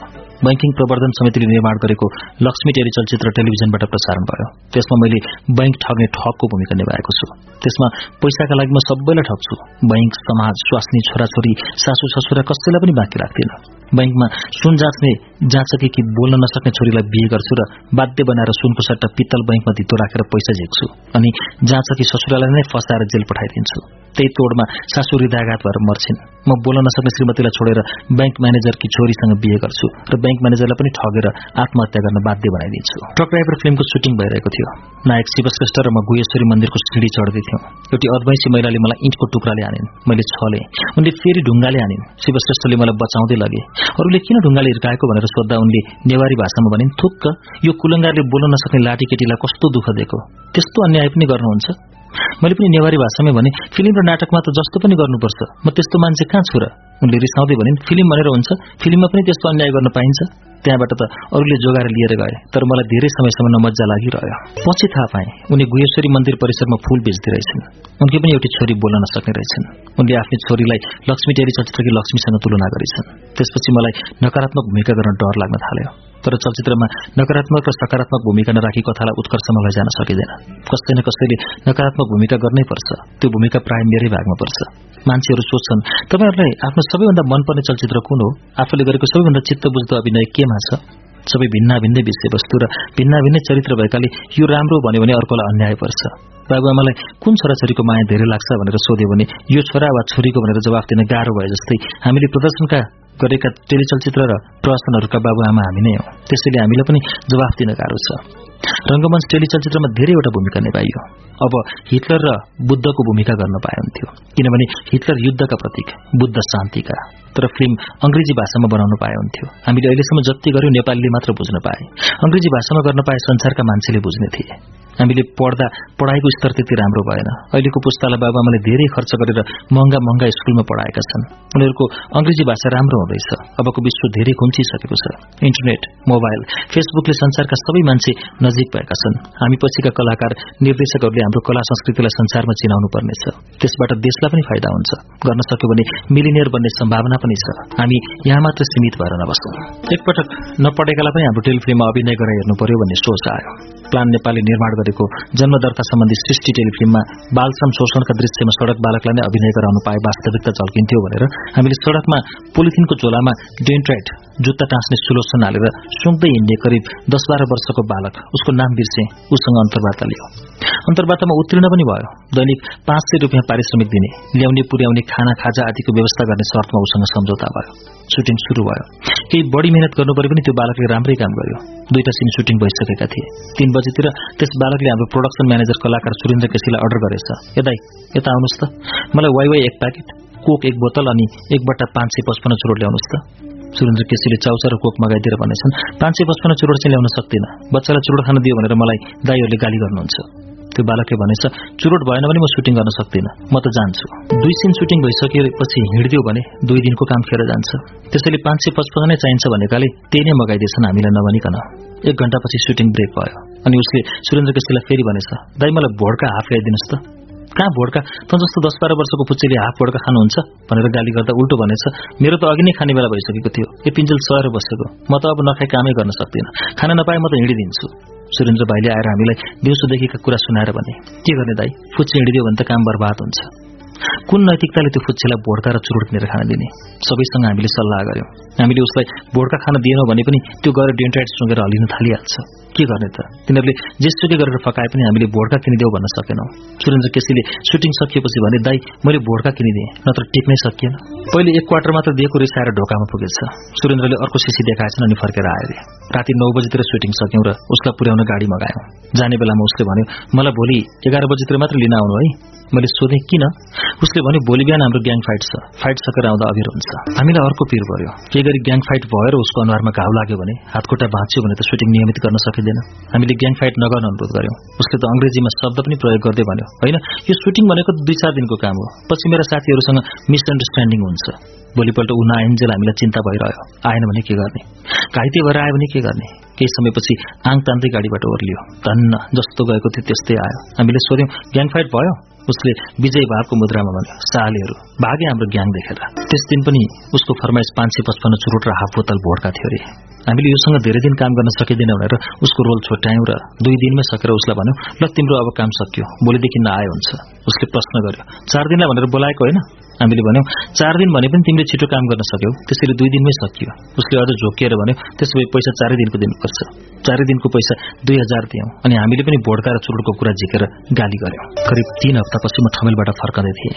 बैंकिङ प्रवर्धन समितिले निर्माण गरेको लक्ष्मी टेरी चलचित्र टेलिभिजनबाट प्रसारण भयो। त्यसमा मैले बैंक ठग्ने ठगको भूमिका निभाएको छु। त्यसमा पैसाका लागि म सबैलाई ठग्छु। बैंक समाज स्वास्नी छोराछोरी सासू ससुरा कसैलाई पनि बाँकी राख्दिन। बैंकमा सुन जाँच्ने जाँचके कि बोल्न नसक्ने छोरीलाई बिहे गर्छु र बाध्य बनाएर सुनको सट्टा पित्तल बैंकमा धितो राखेर पैसा झेक्छु अनि जाँचकी ससुरालाई नै फसाएर जेल पठाइदिन्छु। त्यही तोडमा सासू हृदयाघात भएर मर्छिन्। म बोल्न नसक्ने श्रीमतीलाई छोडेर ब्याङ्क म्यानेजरकी छोरीसँग बिहे गर्छु र ब्याङ्क म्यानेजरलाई पनि ठगेर आत्महत्या गर्न बाध्य बनाइदिन्छु। ट्रक ड्राइभर फिल्मको सुटिङ भइरहेको थियो। नायक शिवश्रेष्ठ र म गुहेश्वरी मन्दिरको सिँढी चढ्दै थियौँ। एउटी अद्वैंशी महिलाले मलाई इँटको टुक्राले हानिन् मैले छले। उनले फेरि ढुङ्गाले हानिन् शिवश्रेष्ठले मलाई बचाउँदै लगे। अरूले किन ढुङ्गाले हिर्काएको भनेर सोद्धा उनले नेवारी भाषामा भनिन् थुक्क यो कुलङ्गारले बोल्न नसक्ने लाठी केटीलाई कस्तो दुःख दिएको? त्यस्तो अन्याय पनि गर्नुहुन्छ? मैले पनि नेवारी भाषामै भने फिल्म र नाटकमा त जस्तो पनि गर्नुपर्छ। म त्यस्तो मान्छे कहाँ छु र? उनले रिसाउँदै भनिन् फिल्म भनेर हुन्छ फिल्ममा पनि त्यस्तो अन्याय गर्न पाइन्छ। त्यहाँबाट त अरूले जोगाएर लिएर गए तर मलाई धेरै समयसम्म नमजा लागिरह्यो। पछि थाहा पाएँ उनी गुहेश्वरी मन्दिर परिसरमा फूल बेच्दै रहेछन्। उनकी पनि एउटी छोरी बोल्न नसक्ने रहेछन्। उनले आफ्नै छोरीलाई लक्ष्मी टेरी चलचित्रकी लक्ष्मीसँग तुलना गरेछन्। त्यसपछि मलाई नकारात्मक भूमिका गर्न डर लाग्न थाल्यो। तर चलचित्रमा नकारात्मक र सकारात्मक भूमिका नराखी कथालाई उत्कर्षमा लैजान सकिँदैन। कसै न कसैले नकारात्मक भूमिका गर्नै पर्छ त्यो भूमिका प्राय मेरै भागमा पर्छ। मान्छेहरू सोध्छन् तपाईँहरूलाई आफ्नो सबैभन्दा मनपर्ने चलचित्र कुन हो? आफूले गरेको सबैभन्दा चित्त बुझ्दो अभिनय केमा छ? सबै भिन्ना भिन्नै विषयवस्तु र भिन्ना भिन्नै चरित्र भएकाले यो राम्रो भन्यो भने अर्कोलाई अन्याय पर्छ। बाबुआमालाई कुन छोराछोरीको माया धेरै लाग्छ भनेर सोध्यो भने यो छोरा वा छोरीको भनेर जवाफ दिन गाह्रो भए जस्तै हामीले प्रदर्शनका गरेका टेलिचलचित्र र प्रहसनहरूका बाबुआमा हामी नै हौ। त्यसैले हामीलाई पनि जवाफ दिन गाह्रो छ। रंगमञ्च टेलिचलचित्रमा धेरैवटा भूमिका निभाइयो। अब हिटलर र बुद्धको भूमिका गर्न पाए हुन्थ्यो। किनभने हिटलर युद्धका प्रतीक बुद्ध शान्तिका तर फिल्म अंग्रेजी भाषामा बनाउनु पाए हुन्थ्यो। हामीले अहिलेसम्म जति गर्यौं नेपालीले मात्र बुझ्न पाए। अंग्रेजी भाषामा गर्न पाए संसारका मान्छेले बुझ्ने थिए। हामीले पढ्दा पढाइको स्तर त्यति राम्रो भएन। अहिलेको पुस्तालाई बाबाआमाले धेरै खर्च गरेर महँगा महँगा स्कूलमा पढाएका छन्। उनीहरूको अंग्रेजी भाषा राम्रो हुँदैछ। अबको विश्व धेरै खुम्चिसकेको छ। इन्टरनेट मोबाइल फेसबुकले संसारका सबै मान्छे नजिक भएका छन्। हामी पछिका कलाकार निर्देशकहरूले हाम्रो कला संस्कृतिलाई संसारमा चिनाउनु पर्नेछ। त्यसबाट देशलाई पनि फाइदा हुन्छ। गर्न सक्यो भने मिलिनियर बन्ने सम्भावना पनि छ। हामी यहाँ मात्र सीमित भएर नबस्छौं। एकपटक नपढेकालाई पनि हाम्रो टेलिफिल्ममा अभिनय गरेर हेर्नु पर्यो भन्ने सोच आयो। प्लान नेपालले निर्माण गरेको जन्मदर्ता सम्बन्धी सृष्टि टेलिफिल्ममा बालश्रम शोषणका दृश्यमा सड़क बालकलाई नै अभिनय गराउनु पाए वास्तविकता झल्किन्थ्यो भनेर हामीले सड़कमा पोलिथिनको झोलामा डेन्ट्राइट जुत्ता टाँस्ने सुलोसन हालेर सुँग्दै हिँड्ने करिब दस बाह्र वर्षको बालक उसको नाम बिर्से उसँग अन्तर्वार्ता लियो। अन्तर्वार्तामा उत्तीर्ण पनि भयो। दैनिक पाँच सय रुपियाँ पारिश्रमिक दिने ल्याउने पुर्याउने खाना खाजा आदिको व्यवस्था गर्ने शर्तमा उसँग सम्झौता भयो। सुटिङ शुरू भयो। केही बढी मेहनत गर्नु पनि त्यो बालकले राम्रै काम गर्यो। दुईटा सिन सुटिङ भइसकेका थिए। तीन बजीतिर त्यस बालकले हाम्रो प्रोडक्सन म्यानेजर कलाकार सुरेन्द्र केसीलाई अर्डर गरेछ। यदाई यता आउनुहोस् त। मलाई वाइ वाइ एक प्याकेट कोक एक बोतल अनि एक बट्टा पाँच सय पचपन्न चुरोट ल्याउनुहोस् त। सुरेन्द्र केसीले चाउचा र कोक मगाइदिएर भनेछन् पाँच सय पचपन्न चुरोट चाहिँ ल्याउन सक्दिनँ। बच्चालाई चुरोट खान दियो भनेर मलाई दाईहरूले गाली गर्नुहुन्छ। त्यो बालकले भनेछ चुरोट भएन भने म सुटिङ गर्न सक्दिनँ। म त जान्छु। दुई सिन सुटिङ भइसकेपछि हिँडिदियो भने दुई दिनको काम खेर जान्छ। त्यसैले पाँच सय पचपन्न नै चाहिन्छ भनेकाले त्यही नै मगाइदिएछन् हामीलाई नभनिकन। एक घण्टापछि सुटिङ ब्रेक भयो। अनि उसले सुरेन्द्र केसीलाई फेरि भनेछ दाई मलाई भोडका हाफ ल्याइदिनुहोस् त। कहाँ भोडका त जस्तो दस बाह्र वर्षको पुच्चेले हाफ भोडका खानुहुन्छ भनेर गाली गर्दा उल्टो भनेछ मेरो त अघि नै खाने बेला भइसकेको थियो। यो पिन्जल सहेर बसेको। म त अब नखाइ कामै गर्न सक्दिनँ। खाना नपाए म त हिँडिदिन्छु। सुरेन्द्र भाइले आएर हामीलाई दिउँसोदेखिका कुरा सुनाएर भने के गर्ने दाई? फुच्चे हिँडिदियो भने त काम बर्बाद हुन्छ। कुन नैतिकताले त्यो फुच्चेलाई भोड्का र चुरोट किनेर खान दिने? सबैसँग हामीले सल्लाह गर्यौं हामीले उसलाई भोड्का खान दिएनौँ भने पनि त्यो गएर डेन्ट्राइट सुँगेर हलिन थालिहाल्छ। के गर्ने त? तिनीहरूले जेसुकै गरेर फकाए पनि हामीले भोड्का किनिदेऊ भन्न सकेनौं। सुरेन्द्र केसीले सुटिङ सकिएपछि भने दाई मैले भोड्का किनिदिएँ नत्र टिक्नै सकिएन। पहिले एक क्वार्टर मात्र दिएको रिसाएर ढोकामा पुगेछ। सुरेन्द्रले अर्को सिसी देखाएछन् अनि फर्केर आए राति नौ बजीतिर सुटिङ सक्यौं र उसलाई पुर्याउन गाडी मगायौं। जाने बेलामा उसले भन्यो मलाई भोलि एघार बजीतिर मात्र लिन आउनु है। मैले सोधेँ किन? उसले भन्यो भोलि बिहान हाम्रो ग्याङ फाइट छ। फाइट सकेर आउँदा अभिर हुन्छ। हामीलाई अर्को पिर पर्यो। के गरी ग्याङ फाइट भएर उसको अनुहारमा घाउ लाग्यो भने हातखुट्टा भाँच्यो भने त सुटिङ नियमित गर्न सकिँदैन हामीले ग्याङ फाइट नगर्न अनुरोध गर्यौं। उसले त अंग्रेजीमा शब्द पनि प्रयोग गर्दै भन्यो होइन यो सुटिङ भनेको दुई चार दिनको काम हो। पछि मेरा साथीहरूसँग मिसअन्डरस्ट्यान्डिङ हुन्छ। भोलिपल्ट ऊ नआइन्जेल हामीलाई चिन्ता भइरह्यो। आएन भने के गर्ने? घाइते भएर आयो भने के गर्ने? केही समयपछि आङ तान्दै गाडीबाट ओर्लियो। धन्न जस्तो गएको थियो त्यस्तै आयो। हामीले सोध्यौं ग्याङ फाइट भयो? उसले विजय भावको मुद्रामा भन्यो सालेहरू भागे हाम्रो ग्याङ देखेर। त्यस दिन पनि उसको फरमाइस पाँच सय पचपन्न चुरोट र हाफ बोतल भोडका थियो अरे। हामीले योसँग धेरै दिन काम गर्न सकिँदैन भनेर उसको रोल छोट्यायौं र दुई दिनमै सकेर उसलाई भन्यो ल तिम्रो अब काम सकियो। भोलिदेखि नआए हुन्छ। उसले प्रश्न गर्यो। चार दिनलाई भनेर बोलाएको होइन? हामीले भन्यौं चार दिन भने पनि तिमीले छिटो काम गर्न सक्यौ। त्यसरी दुई दिनमै सकियो। उसले अझ झोकिएर भन्यो त्यसो भए पैसा चारै दिनको दिनुपर्छ। चारै दिनको पैसा दुई हजार दियौं। अनि हामीले पनि भोड्का र चुरोटको कुरा झिकेर गाली गर्यौं। करिब तीन हप्तापछि म ठमेलबाट फर्कँदै थिएँ।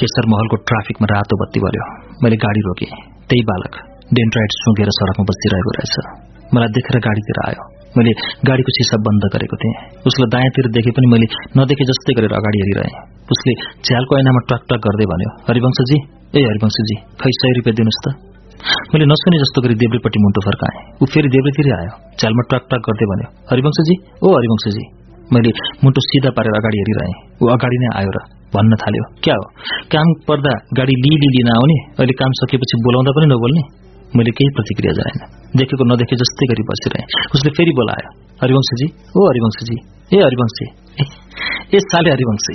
केशर महलको ट्राफिकमा रातो बत्ती बल्यो। मैले गाडी रोकेँ। त्यही बालक डेन्ट्राइट सुँगेर सड़कमा बसिरहेको रहेछ। मलाई देखेर गाडीतिर आयो। मैले गाडीको सिसा बन्द गरेको थिएँ। उसलाई दायाँतिर देखे पनि मैले नदेखे जस्तै गरेर अगाडि हेरिरहेँ। उसले झ्यालको ऐनामा टक गर्दै भन्यो हरिवंशजी ए हरिवंशजी खै सय रुपियाँ दिनुहोस् त? मैले नसुने जस्तो गरी देब्रेपट्टि मुन्टो फर्काएँ। ऊ फेरि देब्रेतिरै आयो झ्यालमा टक गर्दै भन्यो हरिवंशजी ओ हरिवंशजी। मैले मुन्टो सिधा पारेर अगाडि हेरिरहेँ। ऊ अगाडि नै आयो र भन्न थाल्यो क्या हो? काम पर्दा गाडी लिली लिन आउने अहिले काम सकेपछि बोलाउँदा पनि नबोल्ने? मैले केही प्रतिक्रिया जनाएन देखेको नदेखे जस्तै गरी बसिरहेँ। उसले फेरि बोलायो हरिवंशजी ओ हरिवंशजी ए हरिवंशी ए साले हरिवंशी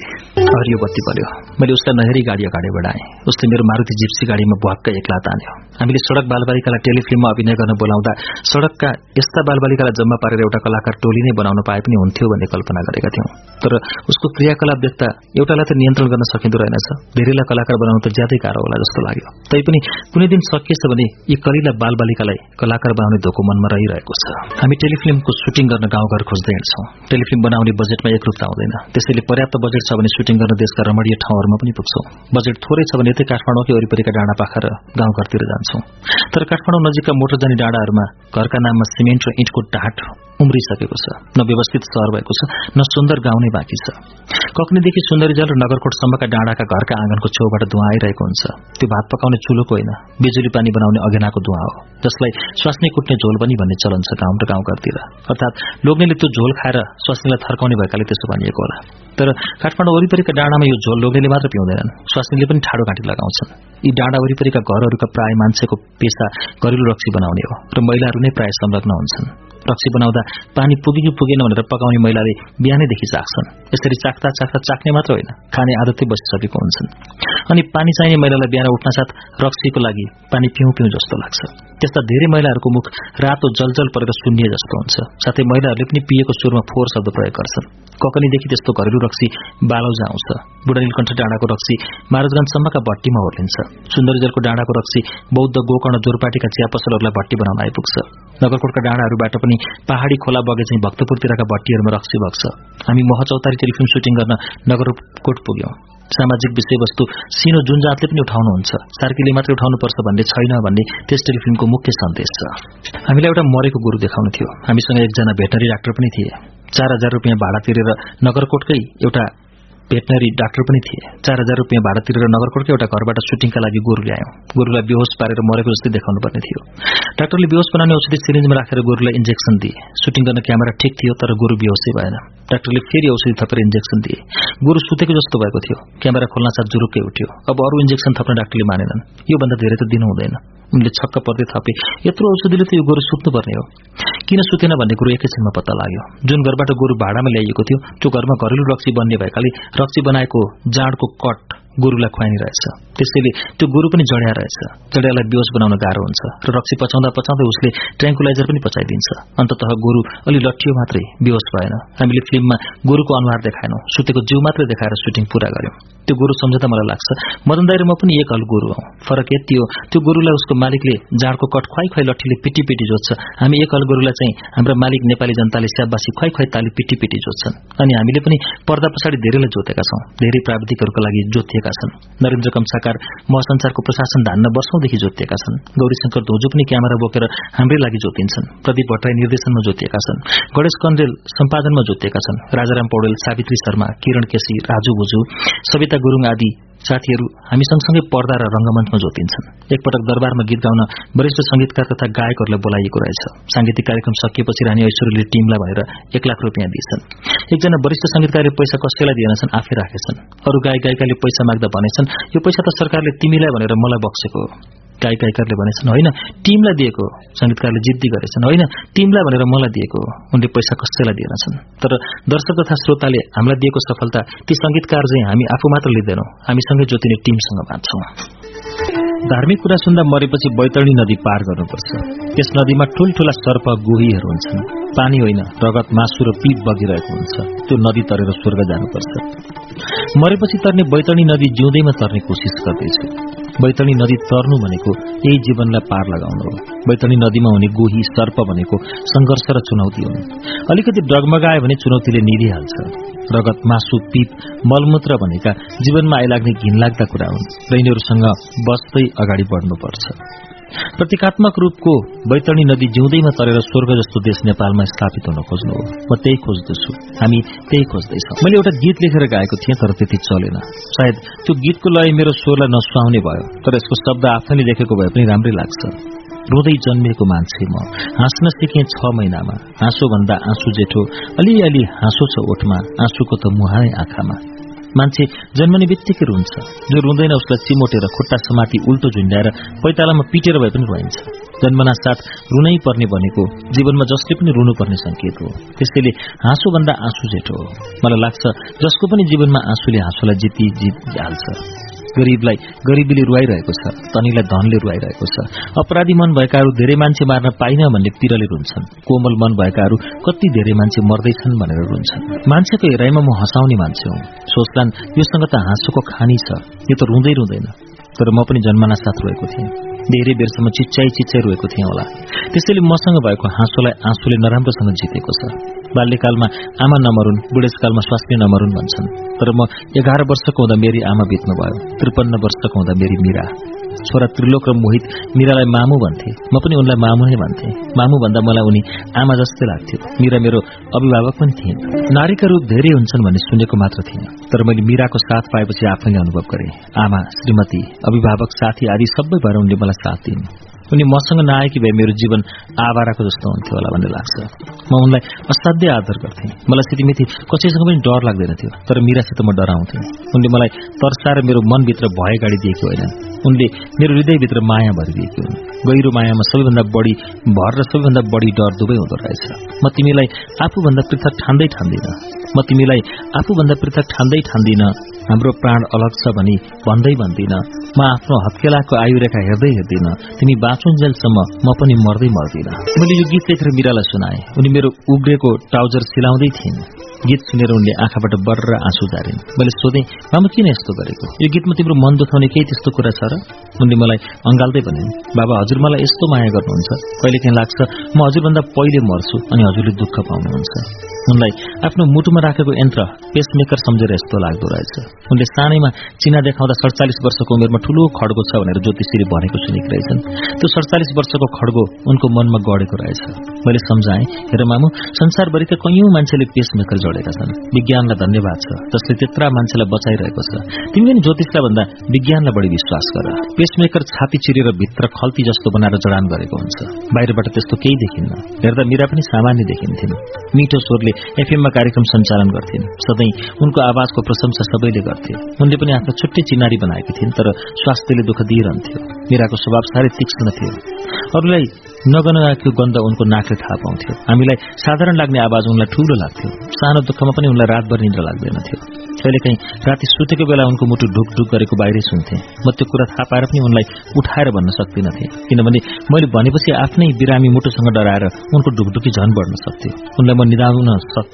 हरियो बत्ती पर्यो मैले उसलाई नहेरी गाडी अगाडि बढाएँ। उसले मेरो मारुति जिप्सी गाडीमा भुवाक्क एक्ला तान्यो हामीले सड़क बालबालिकालाई टेलिफिल्ममा अभिनय गर्न बोलाउँदा सड़कका यस्ता बालबालिकालाई जम्मा पारेर एउटा कलाकार टोली नै बनाउन पाए पनि हुन्थ्यो भन्ने कल्पना गरेका थियौं। तर उसको क्रियाकलाप देख्दा एउटालाई त नियन्त्रण गर्न सकिँदो रहेनछ। धेरैलाई कलाकार बनाउनु त ज्यादै गाह्रो होला जस्तो लाग्यो। तैपनि कुनै दिन सकिएछ भने यी कलिला बालबालिकालाई कलाकार बनाउने धोको मनमा रहिरहेको छ। हामी टेलिफिल्मको सुटिङ गर्न गाउँघर खोज्दै हिँड्छौं। टेलिफिल्म बनाउने बजेटमा एकरूपता हुँदैन। त्यसैले पर्याप्त बजेट छ भने सुटिङ गर्न देशका रमणीय ठाउँहरूमा पनि पुग्छौं। बजेट थोरै छ भने यतै काठमाडौँकै वरिपरिका डाँडा पाखा र गाउँघरतिर जान्छौं। तर काठमाडौँ नजिकका मोटर जाने डाँडाहरूमा घरका नाममा सिमेन्ट र इँटको टाट उम्रिसकेको छ न व्यवस्थित सहर भएको छ न सुन्दर गाउँ नै बाँकी छ। कक्नीदेखि सुन्दरीजल र नगरकोटसम्मका डाँडाका घरका आँगनको छेउबाट धुवा आइरहेको हुन्छ। त्यो भात पकाउने चुलोको होइन बिजुली पानी बनाउने अघेनाको धुवा हो जसलाई स्वास्नी कुट्ने झोल पनि भन्ने चलन छ गाउँ र गाउँघरतिर। अर्थात् लोग्नेले त्यो झोल खाएर स्वास्नीलाई थर्काउने भएकाले त्यसो भनिएको होला। तर काठमाडौँ वरिपरिका डाँडामा यो झोल लोग्नेले मात्र पिउँदैनन् स्वास्नीले पनि ठाडो घाँटी लगाउँछन्। यी डाँडा वरिपरिका घरहरूका प्राय मान्छेको पेसा घरेलु रक्सी बनाउने हो र महिलाहरू नै प्राय संलग्न हुन्छन्। रक्सी बनाउँदा पानी पुगे कि पुगेन भनेर पकाउने महिलाले बिहानैदेखि चाख्छन्। यसरी चाख्दा चाख्दा चाख्ने मात्र होइन खाने आदतै बसिसकेको हुन्छन्। अनि पानी चाहिने महिलालाई बिहान उठ्नसाथ रक्सीको लागि पानी पिउँ पिउँ जस्तो लाग्छ। त्यस्ता धेरै महिलाहरूको मुख रातो जलजल परेर सुन्निए जस्तो हुन्छ। साथै महिलाहरूले पनि पिएको सुरमा फोहोर शब्द प्रयोग गर्छन्। ककनीदेखि त्यस्तो घरेलु रक्सी बालौजा आउँछ। बुढानीलकण्ठ डाँडाको रक्सी महाराजगंजसम्मका भट्टीमा ओर्लिन्छ सुन्दरीजलको डाँडाको रक्सी बौद्ध गोकर्ण जोरपाटीका चिया पसलहरूलाई भट्टी बनाउन आइपुग्छ। नगरकोटका डाँडाहरूबाट पनि पहाड़ी खोला बगे चाहिँ भक्तपुरतिरका भट्टीहरूमा रक्सी बग्छ। हामी मह चौतारी टेलिफिल्म सुटिङ गर्न नगरकोट पुग्यौं। सामाजिक विषयवस्तु सिनो जुन जातले पनि उठाउनुहुन्छ सार्कीले मात्रै उठाउनुपर्छ भन्ने छैन भन्ने त्यस टेलिफिल्मको मुख्य सन्देश छ। हामीलाई एउटा मरेको गुरु देखाउनु थियो। हामीसँग एकजना भेटनरी डाक्टर पनि थिए। चार हजार रुपियाँ भाडा तिरेर नगरकोटकै एउटा भेटनरी डाक्टर पनि थिए। चार हजार रुपियाँ भाडा तिरेर नगरकोटकै एउटा घरबाट सुटिङका लागि गोरु ल्यायौं गोरुलाई बेहोस पारेर मरेको जस्तै देखाउनु पर्ने थियो। डाक्टरले बेहोस बनाउने औषधि सिरिन्जमा राखेर गोरुलाई इन्जेक्सन दिए। सुटिङ गर्न क्यामेरा ठिक थियो तर गोरु बेहोसै भएन। डाक्टरले फेरि औषधि थपेर इन्जेक्सन दिए। गोरु सुतेको जस्तो भएको थियो। क्यामेरा खोल्न साथ जुरुक्कै उठ्यो। अब अरू इन्जेक्सन थप्न डाक्टरले मानेनन्। योभन्दा धेरै त दिनु हुँदैन। उनले छक्क पर्दै थपे। यत्रो औषधिले त यो गोरु सुत्नुपर्ने हो। किन सुतेन भन्ने कुरो एकैछिनमा पत्ता लाग्यो। जुन घरबाट गोरु भाडामा ल्याइएको थियो त्यो घरमा घरेलु रक्सी बन्ने भएकाले रक्सी बनाएको जाँडको कट। गोरुलाई खुवाइने रहेछ। त्यसैले त्यो गोरु पनि जड्या रहेछ। जड्यालाई बेहोस बनाउन गाह्रो हुन्छ र रक्सी पचाउँदा पचाउँदै उसले ट्रेङ्कुलाइजर पनि पचाइदिन्छ। अन्तत गोरु अलि लट्ठियो मात्रै बेहोस भएन। हामीले फिल्ममा गोरुको अनुहार देखाएनौं। सुतेको जिउ मात्रै देखाएर सुटिङ पूरा गर्यौं त्यो गोरु सम्झौता मलाई लाग्छ मदन दाइ र म पनि एक हल गोरु हौ। फरक यति हो त्यो गोरुलाई उसको मालिकले जाँडको कट खुवाई खुवाई लट्ठीले पिटी पिटी जोत्छ। हामी एक हल गोरुलाई चाहिँ हाम्रा मालिक नेपाली जनताले स्याबासी खुवाई खुवाई ताली पिटी पिटी जोत्छन्। अनि हामीले पनि पर्दा पछाडि धेरैलाई जोतेका छौं। धेरै प्राविधिकहरूका लागि जोतिएका छन्। नरेन्द्र कमसाकार महसञ्चारको प्रशासन धान्न वर्षौंदेखि जोतिएका छन्। गौरीशंकर धोजु पनि क्यामेरा बोकेर हाम्रै लागि जोतिन्छन्। प्रदीप भट्टराई निर्देशनमा जोतिएका छन्। गणेश कन्डेल सम्पादनमा जोतिएका छन्। राजाराम पौडेल सावित्री शर्मा किरण केसी राजु भुजु सविता गुरूङ आदि साथीहरू हामी सँगसँगै पर्दा र रंगमञ्चमा जोतिन्छन्। एकपटक दरबारमा गीत गाउन वरिष्ठ संगीतकार तथा गायकहरूलाई बोलाइएको रहेछ। सांगीतिक कार्यक्रम सकिएपछि रानी ऐश्वर्यले टीमलाई भनेर एक लाख रुपियाँ दिएछन् एकजना वरिष्ठ संगीतकारले पैसा कसैलाई दिएनछन् आफै राखेछन्। अरू गायक गायिकाले पैसा माग्दा भनेछन् यो पैसा त सरकारले तिमीलाई भनेर मलाई बक्सेको गायक गायिकाहरूले भनेछन् होइन? टिमलाई दिएको संगीतकारले जिद्दी गरेछन् होइन? टिमलाई भनेर मलाई दिएको उनले पैसा कसैलाई दिएनछन् तर दर्शक तथा श्रोताले हामीलाई दिएको सफलता ती संगीतकार चाहिँ हामी आफू मात्र लिँदैनौं। हामीसँगै जोतिने टिमसँग बाँच्छौं धार्मिक कुरा सुन्दा मरेपछि बैतरणी नदी पार गर्नुपर्छ। त्यस नदीमा ठूल्ठूला सर्प गुहीहरू हुन्छन्। पानी होइन रगत मासु र पीप बगिरहेको हुन्छ। त्यो नदी तरेर स्वर्ग जानुपर्छ। मरेपछि तर्ने बैतरणी नदी जिउँदैमा तर्ने कोसिस गर्दैछु। बैतरणी नदी तर्नु भनेको यही जीवनलाई पार लगाउनु हो। बैतरणी नदीमा हुने गोही सर्प भनेको संघर्ष र चुनौती हुन्। अलिकति डगमगायो भने चुनौतीले निधिहाल्छ रगत मासु पिप मलमूत्र भनेका जीवनमा आइलाग्ने घिनलाग्दा कुरा हुन्। र यिनीहरूसँग बस्दै अगाडि बढ्नुपर्छ। प्रतीकात्मक रूपको बैतरणी नदी जिउँदैमा तरेर स्वर्ग जस्तो देश नेपालमा स्थापित हुन खोज्नु हो। म त्यही खोज्दछु। हामी त्यही खोज्दैछौ। मैले एउटा गीत लेखेर गाएको थिएँ तर त्यति चलेन। सायद त्यो गीतको लय मेरो स्वरलाई नसुहाउने भयो तर यसको शब्द आफैले लेखेको भए पनि राम्रै लाग्छ। रोँदै जन्मिएको मान्छे म। हाँस्न सिकेँ छ महिनामा। हाँसो भन्दा आँसु जेठो अलिअलि हाँसो छ ओठमा। आँसुको त मुहानै आँखामा। मान्छे जन्मने बित्तिकै रुन्छ जो रुँदैन उसलाई चिमोटेर खुट्टा समाति उल्टो झुन्ड्याएर पैतालामा पिटेर भए पनि रुवाइन्छ जन्मना साथ रुनै पर्ने भनेको जीवनमा जसले पनि रुनुपर्ने संकेत हो। त्यसैले हाँसो भन्दा आँसु जेठो हो। मलाई लाग्छ जसको पनि जीवनमा आँसुले हाँसोलाई जिती जित हाल्छ। गरीबलाई गरीबीले रुवाइरहेको छ तनीलाई धनले रुवाइरहेको छ। अपराधी मन भएकाहरू धेरै मान्छे मार्न पाइन भन्ने पिरले रुन्छन्। कोमल मन भएकाहरू कति धेरै मान्छे मर्दैछन् भनेर रुन्छन्। मान्छेको हेराइमा म हँसाउने मान्छे हुँ। सोच्लान् योसँग त हाँसोको खानी छ। यो त रुँदै रुँदैन। तर म पनि जन्मना साथ रोएको थिएँ। धेरै बेरसम्म चिच्चाइ चिच्चाइ रोएको थिएँ होला। त्यसैले मसँग भएको हाँसोलाई आँसुले नराम्रोसँग जितेको छ। बाल्यकालमा आमा नमरुन् बुढेसकालमा स्वास्नी नमरुन् भन्छन्। तर म एघार वर्षको हुँदा मेरी आमा बित्नु भयो त्रिपन्न वर्षको हुँदा मेरी मिरा। छोरा त्रिलोक र मोहित मिरालाई मामु भन्थे। म पनि उनलाई मामु नै भन्थे। मामु भन्दा मलाई उनी आमा जस्तै लाग्थ्यो। मिरा मेरो अभिभावक पनि थिइन्। नारीका रूप धेरै हुन्छन् भन्ने सुनेको मात्र थिएन तर मैले मिराको साथ पाएपछि आफैले अनुभव गरेँ। आमा श्रीमती अभिभावक साथी आदि सबै भएर उनले मलाई साथ दिइन् उनी मसँग नआएकी भए मेरो जीवन आवाराको जस्तो हुन्थ्यो होला भन्ने लाग्छ। म उनलाई असाध्य आदर गर्थे। मलाई सिटिमिथि कसैसँग पनि डर लाग्दैन थियो। तर मिरासित म डराउँथे। उनले मलाई तर्साएर मेरो मनभित्र भय गाडी दिएको होइन। उनले मेरो हृदयभित्र माया भरिदिएकी हुन्। गहिरो मायामा सबैभन्दा बढी भर र सबैभन्दा बढी डर दुवै हुँदो रहेछ। म तिमीलाई आफूभन्दा पृथक ठान्दै ठान्दिन। म तिमीलाई आफूभन्दा पृथक ठान्दै ठान्दिन। हाम्रो प्राण अलग छ भनी भन्दै भन्दिन। म आफ्नो हत्केलाको आयुरेखा हेर्दै हेर्दिन। तिमी बाँचुन्जेलसम्म म पनि मर्दै मर्दिन। मैले यो गीत लेखेर मिरालाई सुनाए। उनी मेरो उब्रेको ट्राउजर सिलाउँदै थिइन्। गीत सुनेर उनले आँखाबाट बर्र आँसु झारिन्। मैले सोधेँ मामा किन यस्तो गरेको? यो गीतमा तिम्रो मन दुखाउने केही त्यस्तो कुरा छ र? उनले मलाई अँगाल्दै भनिन् बाबा हजुर मलाई यस्तो माया गर्नुहुन्छ। कहिले काहीँ लाग्छ म हजुरभन्दा पहिले मर्छु अनि हजुरले दुःख पाउनुहुन्छ। उनलाई आफ्नो मुटुमा राखेको यन्त्र पेसमेकर सम्झेर यस्तो लाग्दो रहेछ। उनले सानैमा चिना देखाउँदा सडचालिस वर्षको उमेरमा ठूलो खड्गो छ भनेर ज्योतिषीले भनेको सुनेकी रहेछन्। त्यो सडचालिस वर्षको खड्गो उनको मनमा गढेको रहेछ। मैले सम्झाएँ हेर मामु संसारभरिका कैयौं मान्छेले पेसमेकर जोडेका छन्। विज्ञानलाई धन्यवाद छ जसले त्यत्रा मान्छेलाई बचाइरहेको छ। तिमी पनि ज्योतिषलाई भन्दा विज्ञानलाई बढी विश्वास गर। पेसमेकर छाती चिरेर भित्र खल्ती जस्तो बनाएर जडान गरेको हुन्छ। बाहिरबाट त्यस्तो केही देखिन्न। हेर्दा मिरा पनि सामान्य देखिन्थिन्। मिठो स्वरले एफएममा कार्यक्रम सञ्चालन गर्थिन्। सधैँ उनको आवाजको प्रशंसा सबैले गर्थे। उनले पनि आफ्नो छुट्टै चिनारी बनाएकी थिइन् तर स्वास्थ्यले दुःख दिइरहन्थ्यो। मिराको स्वभाव साह्रै तीक्ष्ण थियो। अरूलाई नगनाएको गन्ध उनको नाकले थाहा पाउँथ्यो। हामीलाई साधारण लाग्ने आवाज उनलाई ठूलो लाग्थ्यो। सानो दुःखमा पनि उनलाई रातभर निन्द्र लाग्दैनथ्यो कहिलेकाहीँ राति सुतेको बेला उनको मुटु ढुक ढुक गरेको बाहिरै सुन्थे। म त्यो कुरा थाहा पाएर पनि उनलाई उठाएर भन्न सक्दिनथे। किनभने मैले भनेपछि आफ्नै बिरामी मुटुसँग डराएर उनको ढुकढुकी झन बढ्न सक्थ्यो उनलाई म निधाउन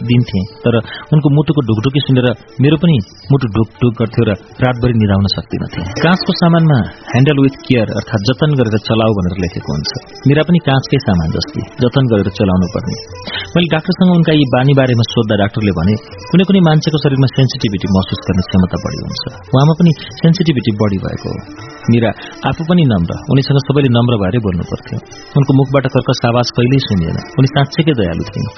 दिन्थे तर उनको मुटुको ढुकढुकी सुनेर मेरो पनि मुटु ढुक ढुक गर्थ्यो र रातभरि निधाउन सक्दिनथे। काँचको सामानमा ह्यान्डल विथ केयर अर्थात जतन गरेर चलाऊ भनेर लेखेको हुन्छ। मेरा पनि काँचकै सामान जस्तै जतन गरेर चलाउनु पर्ने मैले डाक्टरसँग उनका यी बानी बारेमा सोद्धा डाक्टरले भने कुनै कुनै मान्छेको शरीरमा सेन्सिटिभिटी महसुस गर्ने क्षमता बढी हुन्छ। उहाँमा पनि सेन्सिटिभिटी बढी भएको हो। मिरा आफू पनि नम्र। उनीसँग सबैले नम्र भएरै बोल्नु पर्थ्यो। उनको मुखबाट कर्कस आवाज कहिल्यै सुनिएन। उनी साँच्चैकै दयालु थिइन्।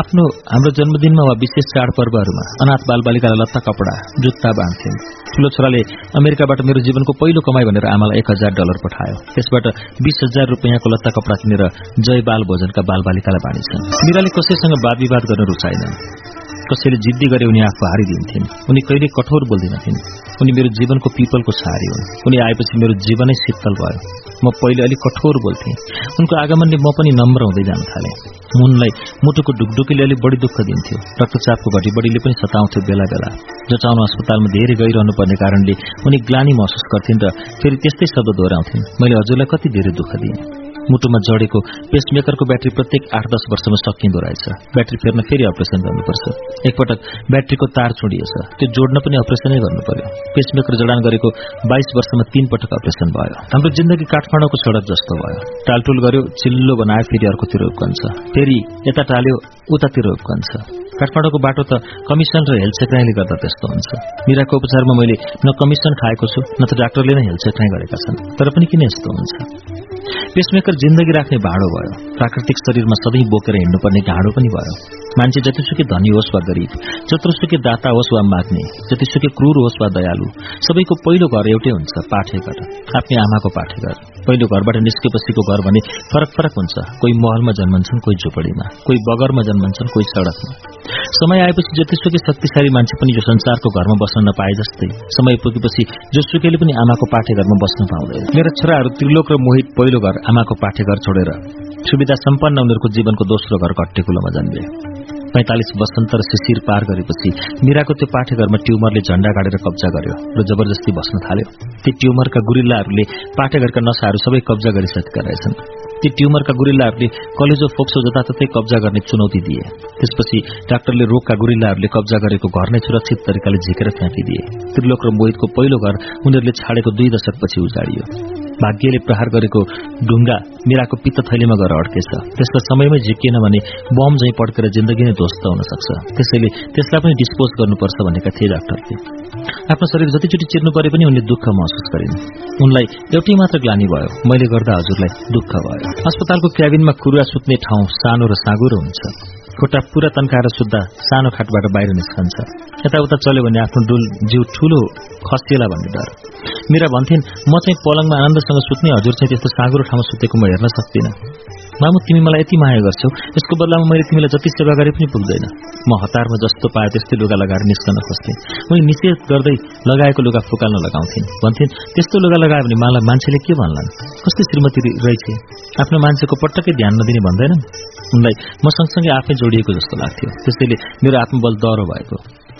आफ्नो हाम्रो जन्मदिनमा वा विशेष चाडपर्वहरूमा अनाथ बालबालिकालाई लत्ता कपडा जुत्ता बाँध्थ्यौं ठूलो छोराले अमेरिकाबाट मेरो जीवनको पहिलो कमाई भनेर आमालाई एक हजार डलर पठायो। त्यसबाट बीस हजार रुपियाँको लत्ता कपडा किनेर जय बाल भोजनका बालबालिकालाई बाँडिछन्। मिराले कसैसँग वाद विवाद गर्न रुचाएनन्। कसैले जिद्दी गरे उनी आफू हारिदिन्थिन्। उनी कहिले कठोर बोल्दिनथिन्। उनी मेरो जीवनको पिपलको छहारी हुन्। उनी आएपछि मेरो जीवनै शीतल भयो। म पहिले अलिक कठोर बोल्थेँ। उनको आगमनले म पनि नम्र हुँदै जान थालेँ। उनलाई मुटुको ढुकढुकीले अलिक बढी दुःख दिन्थ्यो। रक्तचापको घटीबढीले पनि सताउँथ्यो बेला बेला जचाउन अस्पतालमा धेरै गइरहनु पर्ने कारणले उनी ग्लानी महसुस गर्थिन् र फेरि त्यस्तै शब्द दोहोऱ्याउँथिन्। मैले हजुरलाई कति धेरै दुःख दिएँ। मुटुमा जडेको पेसमेकरको ब्याट्री प्रत्येक आठ दस वर्षमा सकिँदो रहेछ। ब्याट्री फेर्न फेरि अपरेसन गर्नुपर्छ। एकपटक ब्याट्रीको तार चुडिएछ त्यो जोड्न पनि अपरेसनै गर्नु पर्यो पेसमेकर जडान गरेको बाइस वर्षमा तीन पटक अपरेसन भयो। हाम्रो जिन्दगी काठमाडौँको सड़क जस्तो भयो। टालटुल गर्यो चिल्लो बनायो फेरि अर्कोतिर उक्कन्छ फेरि यता टाल्यो उतातिर उक्कन्छ काठमाडौँको बाटो त कमिसन र हेलचेक्राइले गर्दा त्यस्तो हुन्छ। मिराको उपचारमा मैले न कमिसन खाएको छु न त डाक्टरले नै हेलचेक्राइ गरेका छन्। तर पनि किन यस्तो हुन्छ? पेसमेकर जिन्दगी राख्ने भाँडो भयो। प्राकृतिक शरीरमा सधैँ बोकेर हिँड्नुपर्ने घाँडो पनि भयो। मान्छे जतिसुकै धनी होस् वा गरिब जत्रोसुकै दाता होस् वा माग्ने जतिसुकै क्रूर होस् वा दयालु सबैको पहिलो घर एउटै हुन्छ पाठेघर आफ्नै आमाको पाठेघर पहिलो घरबाट निस्केपछिको घर भने फरक फरक हुन्छ। कोही महलमा जन्मन्छन् कोही झुपडीमा। कोही बगरमा जन्मन्छन् कोही सड़कमा। समय आएपछि जतिसुकै शक्तिशाली मान्छे पनि यो संसारको घरमा बस्न नपाए जस्तै। समय पुगेपछि जोसुकैले पनि आमाको पाठेघरमा बस्न पाउँदैन। मेरा छोराहरू त्रिलोक र मोहित पहिलो घर आमाको पाठेघर छोडेर सुविधा सम्पन्न उनीहरूको जीवनको दोस्रो घर घट्टेकुलोमा जन्मे। पैंतालिस वसन्त र शिशिर पार गरेपछि मिराको त्यो पाठेघरमा ट्युमरले झण्डा गाडेर कब्जा गर्यो र जबरजस्ती बस्न थाल्यो। ती ट्युमरका गुरिल्लाहरूले पाठेघरका नसाहरू सबै कब्जा गरिसकेका रहेछन्। ती ट्युमरका गुरिल्लाहरूले कलेजो फोक्सो जताततै कब्जा गर्ने चुनौती दिए। त्यसपछि डाक्टरले रोगका गुरिल्लाहरूले कब्जा गरेको घर नै सुरक्षित तरिकाले झिकेर फ्याँकिदिए। त्रिलोक र मोहितको पहिलो घर उनीहरूले छाडेको दुई दशकपछि उजाडियो। भाग्यले प्रहार गरेको ढुङ्गा मिराको पित्त थैलीमा गएर अड्केछ। त्यसलाई समयमै झिकिएन भने बम झैँ पड्केर जिन्दगी नै ध्वस्त हुन सक्छ। त्यसैले त्यसलाई पनि डिस्पोज गर्नुपर्छ भनेका थिए डाक्टरले आफ्नो शरीर जतिचोटि चिर्नु परे पनि उनले दुःख महसुस गरिन्। उनलाई एउटै मात्र ग्लानी भयो। मैले गर्दा हजुरलाई दुःख भयो। अस्पतालको क्याबिनमा कुरुवा सुत्ने ठाउँ सानो र साँगुरो हुन्छ। खुट्टा पुरा तन्काएर सुत्दा सानो खाटबाट बाहिर निस्कन्छ। यताउता चल्यो भने आफ्नो डुल जिउ ठूलो खसिएला भन्ने डर। मेरा भन्थिन् म चाहिँ पलङमा आनन्दसँग सुत्ने हजुर चाहिँ त्यस्तो साँगुरो ठाउँमा सुतेको म हेर्न सक्दिनँ। मामु तिमी मलाई यति माया गर्छौ यसको बदलामा मैले तिमीलाई जति सेवा गरे पनि पुग्दैन। म हतारमा जस्तो पाए त्यस्तै लुगा लगाएर निस्कन खोज्थेँ मैले निषेध गर्दै लगाएको लुगा फुकाल्न लगाउँथिन्। भन्थिन् त्यस्तो लुगा लगायो भने मलाई मान्छेले के भन्लान्? कस्तो श्रीमती रहेछ आफ्नो मान्छेको पटक्कै ध्यान नदिने भन्दैनन्? उनलाई म सँगसँगै आफै जोडिएको जस्तो लाग्थ्यो। त्यसैले मेरो आत्मबल दह्रो भएको।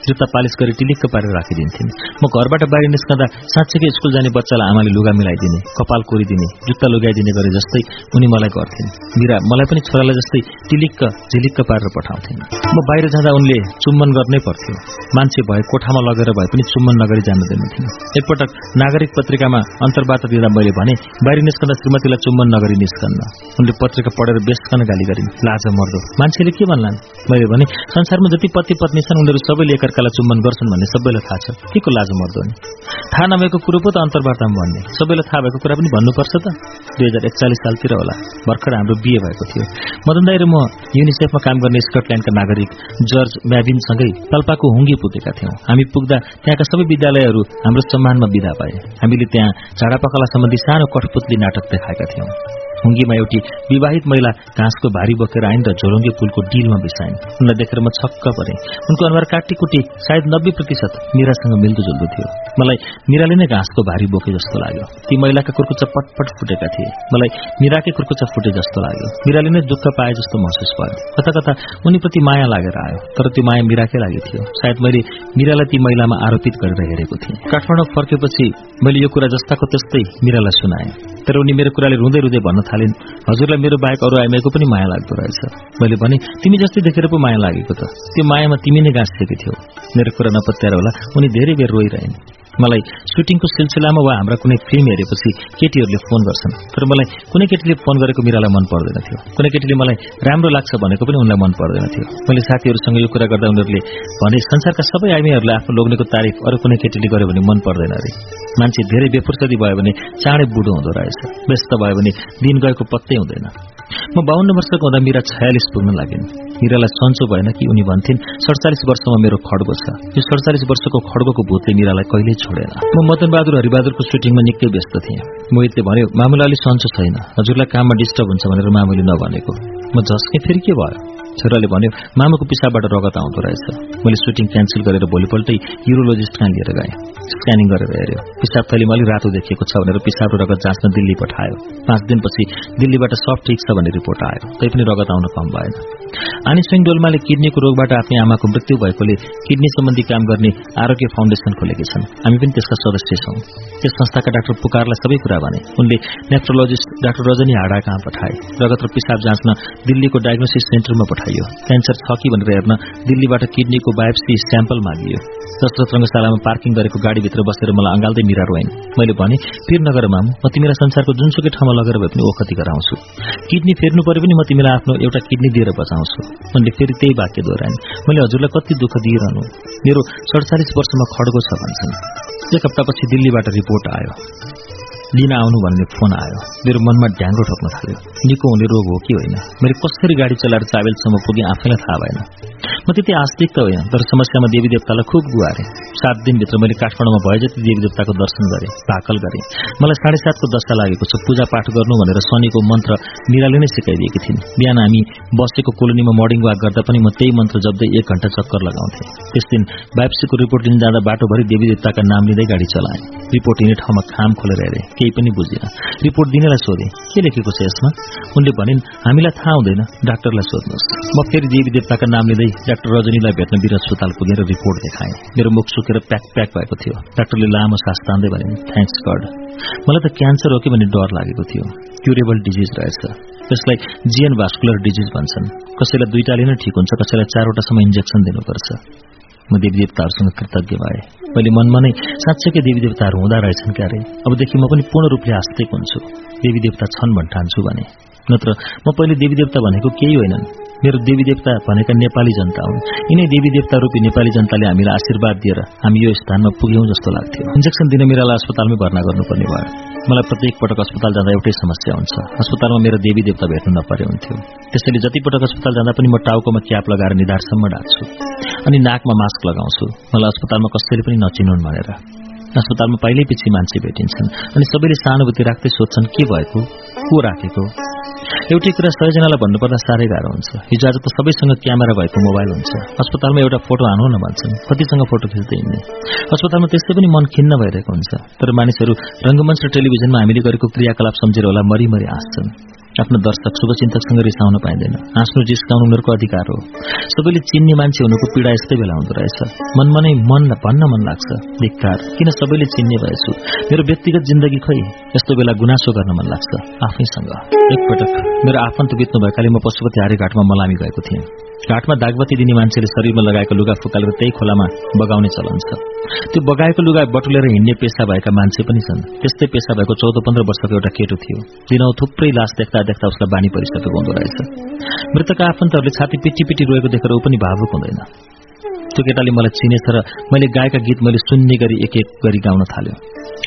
जुत्ता पालिस गरी टिलिक्क पारेर राखिदिन्थिन्। म घरबाट बाहिर निस्कँदा साँच्चैकै स्कुल जाने बच्चालाई आमाले लुगा मिलाइदिने कपाल कोरिदिने जुत्ता लुगाइदिने गरे जस्तै उनी मलाई गर्थिन्। मिरा मलाई पनि छोरालाई जस्तै टिलिक्क झिलिक्क पारेर पठाउँथिन्। म बाहिर जाँदा उनले चुम्बन गर्नै पर्थ्यो। मान्छे भए कोठामा लगेर भए पनि चुम्बन नगरी जान दिनुहुन्थ्यो एकपटक नागरिक पत्रिकामा अन्तर्वार्ता दिँदा मैले भने बाहिर निस्कँदा श्रीमतीलाई चुम्बन नगरी निस्कन्न। उनले पत्रिका पढेर बेसकन गाली गरिन्। लाज मर्दो। मान्छेले के भन्लान्? मैले भने संसारमा जति पति पत्नी छन् उनीहरू सबैले एकअर्कालाई चुम्बन गर्छन् भन्ने सबैलाई थाहा छ। के को लाज मर्दो नि थाहा नभएको कुरो पो त अन्तर्वार्तामा भन्ने। सबैलाई थाहा भएको कुरा पनि भन्नुपर्छ त। दुई हजार एकचालिस सालतिर होला। भर्खर हाम्रो बिहे भएको थियो। मदन दाई र म युनिसेफमा काम गर्ने स्कटल्याण्डका नागरिक जर्ज म्याबिनसँगै पाल्पाको हुङ्गी पुगेका थियौं। हामी पुग्दा त्यहाँका सबै विद्यालयहरू हाम्रो सम्मानमा विदा पाए हामीले त्यहाँ झाडापखाला सम्बन्धी सानो कठपुतली नाटक देखाएका थियौं। हुङ्गीमा एउटी विवाहित महिला घाँसको भारी बोकेर आइन् र झोलुङ्गे पुलको डिलमा बिसाइन्। उनलाई देखेर म छक्क परे। उनको अनुहार काटीकुटी सायद नब्बे प्रतिशत मिरासँग मिल्दोजुल्दो थियो। मलाई मिराले नै घाँसको भारी बोके जस्तो लाग्यो। ती महिलाका कुर्कुच्चा पटपट फुटेका थिए। मलाई मिराकै कुर्कुच्चा फुटे जस्तो लाग्यो। मिराले नै दुःख पाए जस्तो महसुस भयो। कता कता उनीप्रति माया लागेर आयो। तर त्यो माया मिराकै लागि थियो। सायद मैले मिरालाई ती महिलामा आरोपित गरेर हेरेको थिएँ। काठमाडौँ फर्केपछि मैले यो कुरा जस्ताको त्यस्तै मिरालाई सुनाएँ। तर उनी मेरो कुराले रुँदै रुँदै भन्न थालिन्। हजुरलाई मेरो बाहेक अरू आइमाईको पनि माया लाग्दो रहेछ। मैले भने तिमी जस्तै देखेर पो माया लागेको त। त्यो मायामा तिमी नै गाँसिदिएको थियौ। मेरो कुरा नपत्याएर होला उनी धेरै बेर रोइरहेन्। मलाई सुटिङको सिलसिलामा वा हाम्रा कुनै फिल्म हेरेपछि केटीहरूले फोन गर्छन्। तर मलाई कुनै केटीले फोन गरेको मिरालाई मन पर्दैन थियो। कुनै केटीले मलाई राम्रो लाग्छ भनेको पनि उनलाई मन पर्दैन थियो। मैले साथीहरूसँग यो कुरा गर्दा उनीहरूले भने संसारका सबै आइमीहरूलाई आफ्नो लोग्नेको तारिफ अरू कुनै केटीले गर्यो भने मन पर्दैन अरे। मान्छे धेरै बेफुर्सदी भयो भने चाँडै बुढो हुँदो रहेछ। व्यस्त भयो भने दिन गएको पत्तै हुँदैन। म बाहन्न वर्षको हुँदा मिरा छयालिस पुग्न लागिन्। मिरालाई सन्चो भएन कि उनी भन्थिन् सडचालिस वर्षमा मेरो खड्गो छ। यो सडचालिस वर्षको खड्गोको भूतले मिरालाई कहिल्यै छोडेन। म मदनबहादुर हरिबहादुरको सुटिङमा निकै व्यस्त थिएँ। मोहितले भन्यो मामुला अलि सन्चो छैन। हजुरलाई काममा डिस्टर्ब हुन्छ भनेर मामुले नभनेको। म झस्केँ फेरि के भयो? छोराले भन्यो मामाको पिसाबबाट रगत आउँदो रहेछ। मैले सुटिङ क्यान्सल गरेर भोलिपल्टै युरोलोजिस्ट कहाँ लिएर गएँ। स्क्यानिङ गरेर हेऱ्यो। पिसाब थैलीमा अलिक रातो देखिएको छ भनेर पिसाब र रगत जाँच्न दिल्ली पठायो। पाँच दिनपछि दिल्लीबाट सब ठिक छ भन्ने रिपोर्ट आयो। तैपनि रगत आउन कम भएन। आनी सिंह डोलमाले किडनीको रोगबाट आफ्नै आमाको मृत्यु भएकोले किडनी सम्बन्धी काम गर्ने आरोग्य फाउन्डेसन खोलेकी छन्। हामी पनि त्यसका सदस्य छौं। त्यस संस्थाका डाक्टर पुकारलाई सबै कुरा भने उनले नेफ्रोलोजिस्ट डाक्टर रजनी हाडा कहाँ पठाए? रगत र पिसाब जाँच्न दिल्लीको डायग्नोसिस सेन्टरमा पठाइयो क्यान्सर छ कि भनेर हेर्न दिल्लीबाट किडनीको बायोप्सी स्याम्पल मागियो। दशरथ रङ्गशालामा पार्किङ गरेको गाडीभित्र बसेर मलाई अँगाल्दै मिरा रोइन् मैले भने फिर नगर मामु म तिमीलाई संसारको जुनसुकै ठाउँमा लगेर भए पनि ओखती गराउँछु। किडनी फेर्नु पऱ्यो पनि म तिमीलाई आफ्नो एउटा किडनी दिएर बचाउँछु। उनले फेरि त्यही वाक्य दोहोऱ्याइन्। मैले हजुरलाई कति दुःख दिइरहनु। मेरो सडचालिस वर्षमा खड्गो छ भन्छन्। एक हप्तापछि दिल्लीबाट रिपोर्ट आयो। लिन आउनु भन्ने फोन आयो मेरो मनमा ढ्याङ्गो ठोक्न थाल्यो निको हुने रोग हो कि होइन मैले कसरी गाडी चलाएर चाबेलसम्म पुगेँ आफैलाई थाहा भएन म त्यति आस्तिक त होइन तर समस्यामा देवी देवतालाई खुब गुहारे सात दिनभित्र मैले काठमाडौँमा भए जति देवी देवताको दर्शन गरेँ भाकल गरेँ मलाई साढे सातको दशा लागेको छ पूजा पाठ गर्नु भनेर शनिको मन्त्र मिराले नै सिकाइदिएकी थिइन् बिहान हामी बसेको कोलोनीमा मर्निङ वाक गर्दा पनि म त्यही मन्त्र जप्दै एक घण्टा चक्कर लगाउँथेँ त्यस दिन बायोप्सीको रिपोर्ट लिन जाँदा बाटोभरि देवी देवताका नाम लिँदै गाडी चलाएँ रिपोर्ट हिँड्ने ठाउँमा खाम खोलेर हेरेँ केही पनि बुझिन रिपोर्ट दिनेलाई सोधेँ के लेखेको छ यसमा उनले भनिन् हामीलाई थाहा हुँदैन डाक्टरलाई सोध्नुहोस् म फेरि देवी देवताका नाम लिँदै डाक्टर रजनीलाई भेट्न वीर अस्पताल पुगेर रिपोर्ट देखाएँ मेरो मुख सुकेर प्याक प्याक भएको थियो डाक्टरले लामो सास तान्दै भनिन् थ्याङ्क्स गड मलाई त क्यान्सर हो कि भन्ने डर लागेको थियो क्युरेबल डिजिज रहेछ त्यसलाई जिएन भास्कुलर डिजिज भन्छन् कसैलाई दुईटाले नै ठिक हुन्छ कसैलाई चारवटासम्म इन्जेक्सन दिनुपर्छ म देवी देवताहरूसँग कृतज्ञ भए। मैले मनमा नै साँच्चैकै देवी देवताहरू हुँदा रहेछन् क्यारे। अबदेखि म पनि पूर्ण रूपले आस्तिक हुन्छु। देवी देवता छन् भन्ठान्छु भने। नत्र म पहिले देवी देवता भनेको केही होइनन्। मेरो देवी देवता भनेका नेपाली जनता हुन्। यिनै देवी देवता रूपी नेपाली जनताले हामीलाई आशीर्वाद दिएर हामी यो स्थानमा पुग्यौं जस्तो लाग्थ्यो। इन्जेक्सन दिन मेरालाई अस्पतालमै भर्ना गर्नुपर्ने भयो। मलाई प्रत्येक पटक अस्पताल जाँदा एउटै समस्या हुन्छ। अस्पतालमा मेरो देवी देवता भेट्नु नपरे हुन्थ्यो त्यसैले जति पटक अस्पताल जाँदा पनि म टाउकोमा क्याप लगाएर निधारसम्म ढाक्छु अनि नाकमा मास्क लगाउँछु। मलाई अस्पतालमा कसैले पनि नचिनुन् भनेर। अस्पतालमा पहिल्यै पछि मान्छे भेटिन्छन् अनि सबैले सहानुभूति राख्दै सोध्छन् के भएको? को राखेको? एउटै कुरा सयजनालाई भन्नुपर्दा साह्रै गाह्रो हुन्छ। हिजो आज त सबैसँग क्यामेरा भएको मोबाइल हुन्छ। अस्पतालमा एउटा फोटो हानु न भन्छन्। कतिसँग फोटो खिच्दै हिँड्ने? अस्पतालमा त्यस्तै पनि मन खिन्न भइरहेको हुन्छ। तर मानिसहरू रङ्गमञ्च र टेलिभिजनमा हामीले गरेको क्रियाकलाप सम्झेर होला मरिमरि हाँस्छन्। आफ्नो दर्शक शुभचिन्तकसँग रिसाउन पाइँदैन। हाँस्नु जिस्काउनु उनीहरूको अधिकार हो। सबैले चिन्ने मान्छे हुनुको पीडा यस्तै बेला हुँदो रहेछ। मनमा नै मन भन्न मन लाग्छ। धिक्कार। किन सबैले चिन्ने भएछु? मेरो व्यक्तिगत जिन्दगी खोइ यस्तो बेला गुनासो गर्न मन लाग्छ। आफैसँग। एकपटक। मेरो आफन्त बित्नु भएकाले म पशुपति हारेघाटमा मलामी गएको थिएँ। घाटमा दागबत्ती दिने मान्छेले शरीरमा लगाएको लुगा फुकालेर त्यही खोलामा बगाउने चलन छ। त्यो बगाएको लुगा बटुलेर हिँड्ने पेसा भएका मान्छे पनि छन्। त्यस्तै पेसा भएको चौध पन्ध्र वर्षको एउटा केटो थियो। दिनौ थुप्रै लास देख्दा देख्दा उसलाई बानी परिसकेको हुँदो रहेछ। मृतकका आफन्तहरूले छाती पिटी पिटी रोएको देखेर ऊ पनि भावुक हुँदैन। त्यो केटाले मलाई चिनेछ र मैले गाएका गीत मैले सुन्ने गरी एक एक गरी गाउन थाल्यो।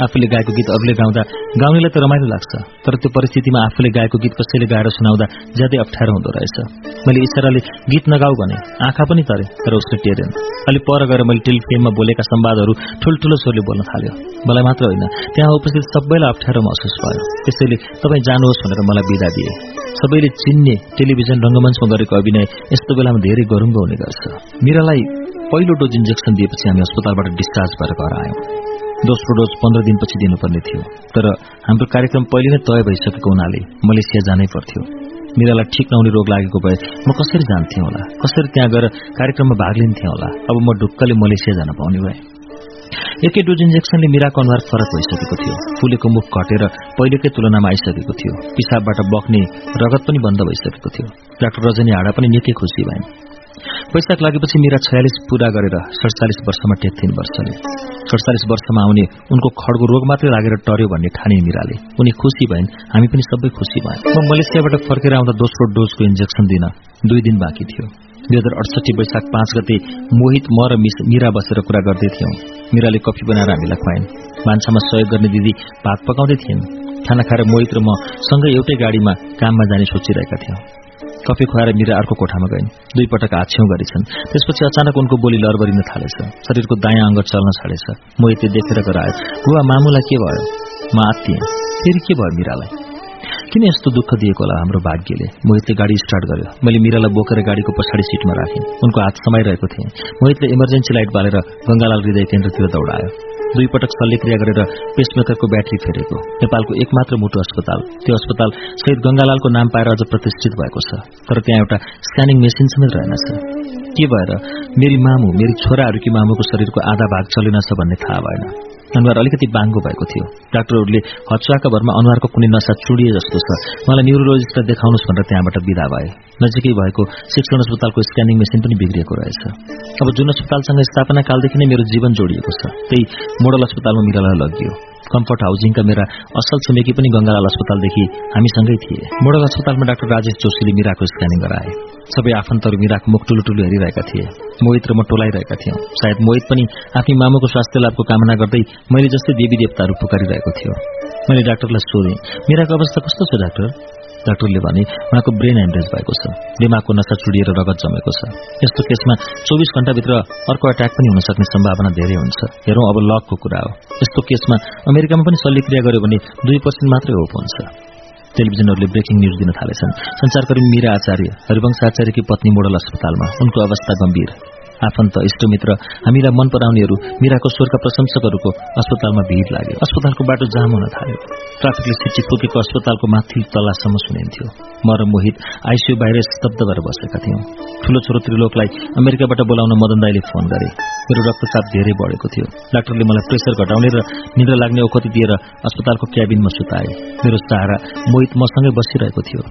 आफूले गाएको गीत अरूले गाउँदा गाउनेलाई त रमाइलो लाग्छ तर त्यो परिस्थितिमा आफूले गाएको गीत कसैले गाएर सुनाउँदा ज्यादै अप्ठ्यारो हुँदो रहेछ। मैले इसाराले गीत नगाऊ भने आँखा पनि तरे तर उसले टेरेन। अलि पर गएर मैले टेलिफिल्ममा बोलेका सम्वादहरू ठुल्ठुलो स्वरले बोल्न थाल्यो। मलाई मात्र होइन त्यहाँ उपस्थित सबैलाई अप्ठ्यारो महसुस भयो। त्यसैले तपाईँ जानुहोस् भनेर मलाई विदा दिए। सबैले चिन्ने टेलिभिजन रङ्गमञ्चमा गरेको अभिनय यस्तो बेलामा धेरै गरुङ्गो हुने गर्छ। मिरालाई पहिलो डोज इन्जेक्सन दिएपछि हामी अस्पतालबाट डिस्चार्ज भएर घर आयौँ। दोस्रो डोज पन्ध्र दिनपछि दिनुपर्ने थियो। तर हाम्रो कार्यक्रम पहिले नै तय भइसकेको हुनाले मलेसिया जानै पर्थ्यो। मिरालाई ठिक नहुने रोग लागेको भए म कसरी जान्थेँ होला? कसरी त्यहाँ गएर कार्यक्रममा भाग लिन्थेँ होला? अब म ढुक्कले मलेसिया जान पाउने भए। एकै डोज इन्जेक्सनले मिराको अनुहार फरक भइसकेको थियो। फुलेको मुख घटेर पहिलेकै तुलनामा आइसकेको थियो। पिसाबबाट बग्ने रगत पनि बन्द भइसकेको थियो। डाक्टर रजनी हाडा पनि निकै खुसी भइन्। वैशाख लागेपछि मिरा छयालिस पूरा गरेर सडचालिस वर्षमा टेक्थिन् वर्षले सडचालिस वर्षमा आउने उनको खड्गो रोग मात्रै लागेर टर्यो भन्ने ठाने मिराले। उनी खुसी भइन् हामी पनि सबै खुसी भयौँ। म मलेसियाबाट फर्केर आउँदा दोस्रो डोजको इन्जेक्सन दिन दुई दिन बाँकी थियो। दुई हजार अडसठी वैशाख पाँच गते मोहित म र मिरा बसेर कुरा गर्दै थियौं। मिराले कफी बनाएर हामीलाई खुवाइन्। भान्सामा सहयोग गर्ने दिदी भात पकाउँदै थिइन्। खाना खाएर मोहित र म सँगै एउटै गाडीमा काममा जाने सोचिरहेका थियौं। कफी खुवाएर मिरा अर्को कोठामा गइन्। दुई पटक आछ्यौं गरेछन्। त्यसपछि अचानक उनको बोली लरबरिन थालेछ। शरीरको दायाँ अङ्ग चल्न छाडेछ मोहितले देखेर गरायो बुवा मामुलाई के भयो? म आत्तिएँ। फेरि के भयो मिरालाई? किन यस्तो दुःख दिएको होला हाम्रो भाग्यले? मोहितले गाडी स्टार्ट गर्यो। मैले मिरालाई बोकेर गाडीको पछाडि सिटमा राखेँ। उनको हात समाइरहेको थिएँ। मोहितले इमर्जेन्सी लाइट बालेर गंगालाल हृदय केन्द्रतिर दौडायो। दुई पटक शल्यक्रिया गरेर पेसमेकरको ब्याट्री फेरेको। नेपालको एकमात्र मुटु अस्पताल। त्यो अस्पताल शहीद गंगालालको नाम पाएर अझ प्रतिष्ठित भएको छ। तर त्यहाँ एउटा स्क्यानिङ मेसिन समेत रहेनछ के भएर? मेरी मामु मेरी छोराहरूकी मामुको शरीरको आधा भाग चलेनछ भन्ने थाहा भएन। अनुहार अलिकति बाङ्गो भएको थियो। डाक्टरहरूले हचुवाका भरमा अनुहारको कुनै नसा चुडिए जस्तो छ। मलाई न्युरोलोजिस्टलाई देखाउनुहोस् भनेर त्यहाँबाट विदा भए। नजिकै भएको शिक्षण अस्पतालको स्क्यानिङ मेसिन पनि बिग्रिएको रहेछ। अब जुन अस्पतालसँग स्थापना कालदेखि नै मेरो जीवन जोडिएको छ। त्यही मोडल अस्पतालमा मिरालाई लगियो। कम्फर्ट हाउसिङका मेरा असल छिमेकी पनि गंगालाल अस्पतालदेखि हामीसँगै थिए मोडल अस्पतालमा डाक्टर राजेश जोशीले मिराको स्क्यानिङ गराए सबै आफन्तहरू मिराको मुख टुलु टुलु हेरिरहेका थिए मोहित र म टोलाइरहेका थियौं सायद मोहित पनि आफ्नै मामुको स्वास्थ्य लाभको कामना गर्दै मैले जस्तै देवी देवताहरू पुकारिरहेको थियो मैले डाक्टरलाई सोधेँ मिराको अवस्था कस्तो छ डाक्टर डाक्टरले भने उहाँको ब्रेन हेमरेज भएको छ। दिमागको नसा चुडिएर रगत जमेको छ। यस्तो केसमा चौबिस घण्टाभित्र अर्को अट्याक पनि हुन सक्ने सम्भावना धेरै हुन्छ। हेरौँ अब लकको कुरा हो। यस्तो केसमा अमेरिकामा पनि शल्यक्रिया गर्यो भने दुई पर्सेन्ट मात्रै होप हुन्छ। टेलिभिजनहरूले ब्रेकिङ न्यूज दिन थालेछन्। संचारकर्मी मीरा आचार्य हरिवंश आचार्यकी पत्नी मोडल अस्पतालमा। उनको अवस्था गम्भीर। आफन्त इष्टमित्र हामीलाई मन पराउनेहरू मिराको स्वरका प्रशंसकहरूको अस्पतालमा भिड लाग्यो। अस्पतालको बाटो जाम हुन थाल्यो। ट्राफिकले सिटी पुगेको अस्पतालको माथि तल्लासम्म सुनिन्थ्यो। म र मोहित आइसियू बाहिर स्तब्ध भएर बसेका थियौं। ठूलो छोरो त्रिलोकलाई अमेरिकाबाट बोलाउन मदन दाईले फोन गरे। मेरो रक्तचाप धेरै बढेको थियो। डाक्टरले मलाई प्रेसर घटाउने र निद्रा लाग्ने औखति दिएर अस्पतालको क्याबिनमा सुताए। मेरो सहारा मोहित मसँगै बसिरहेको थियो।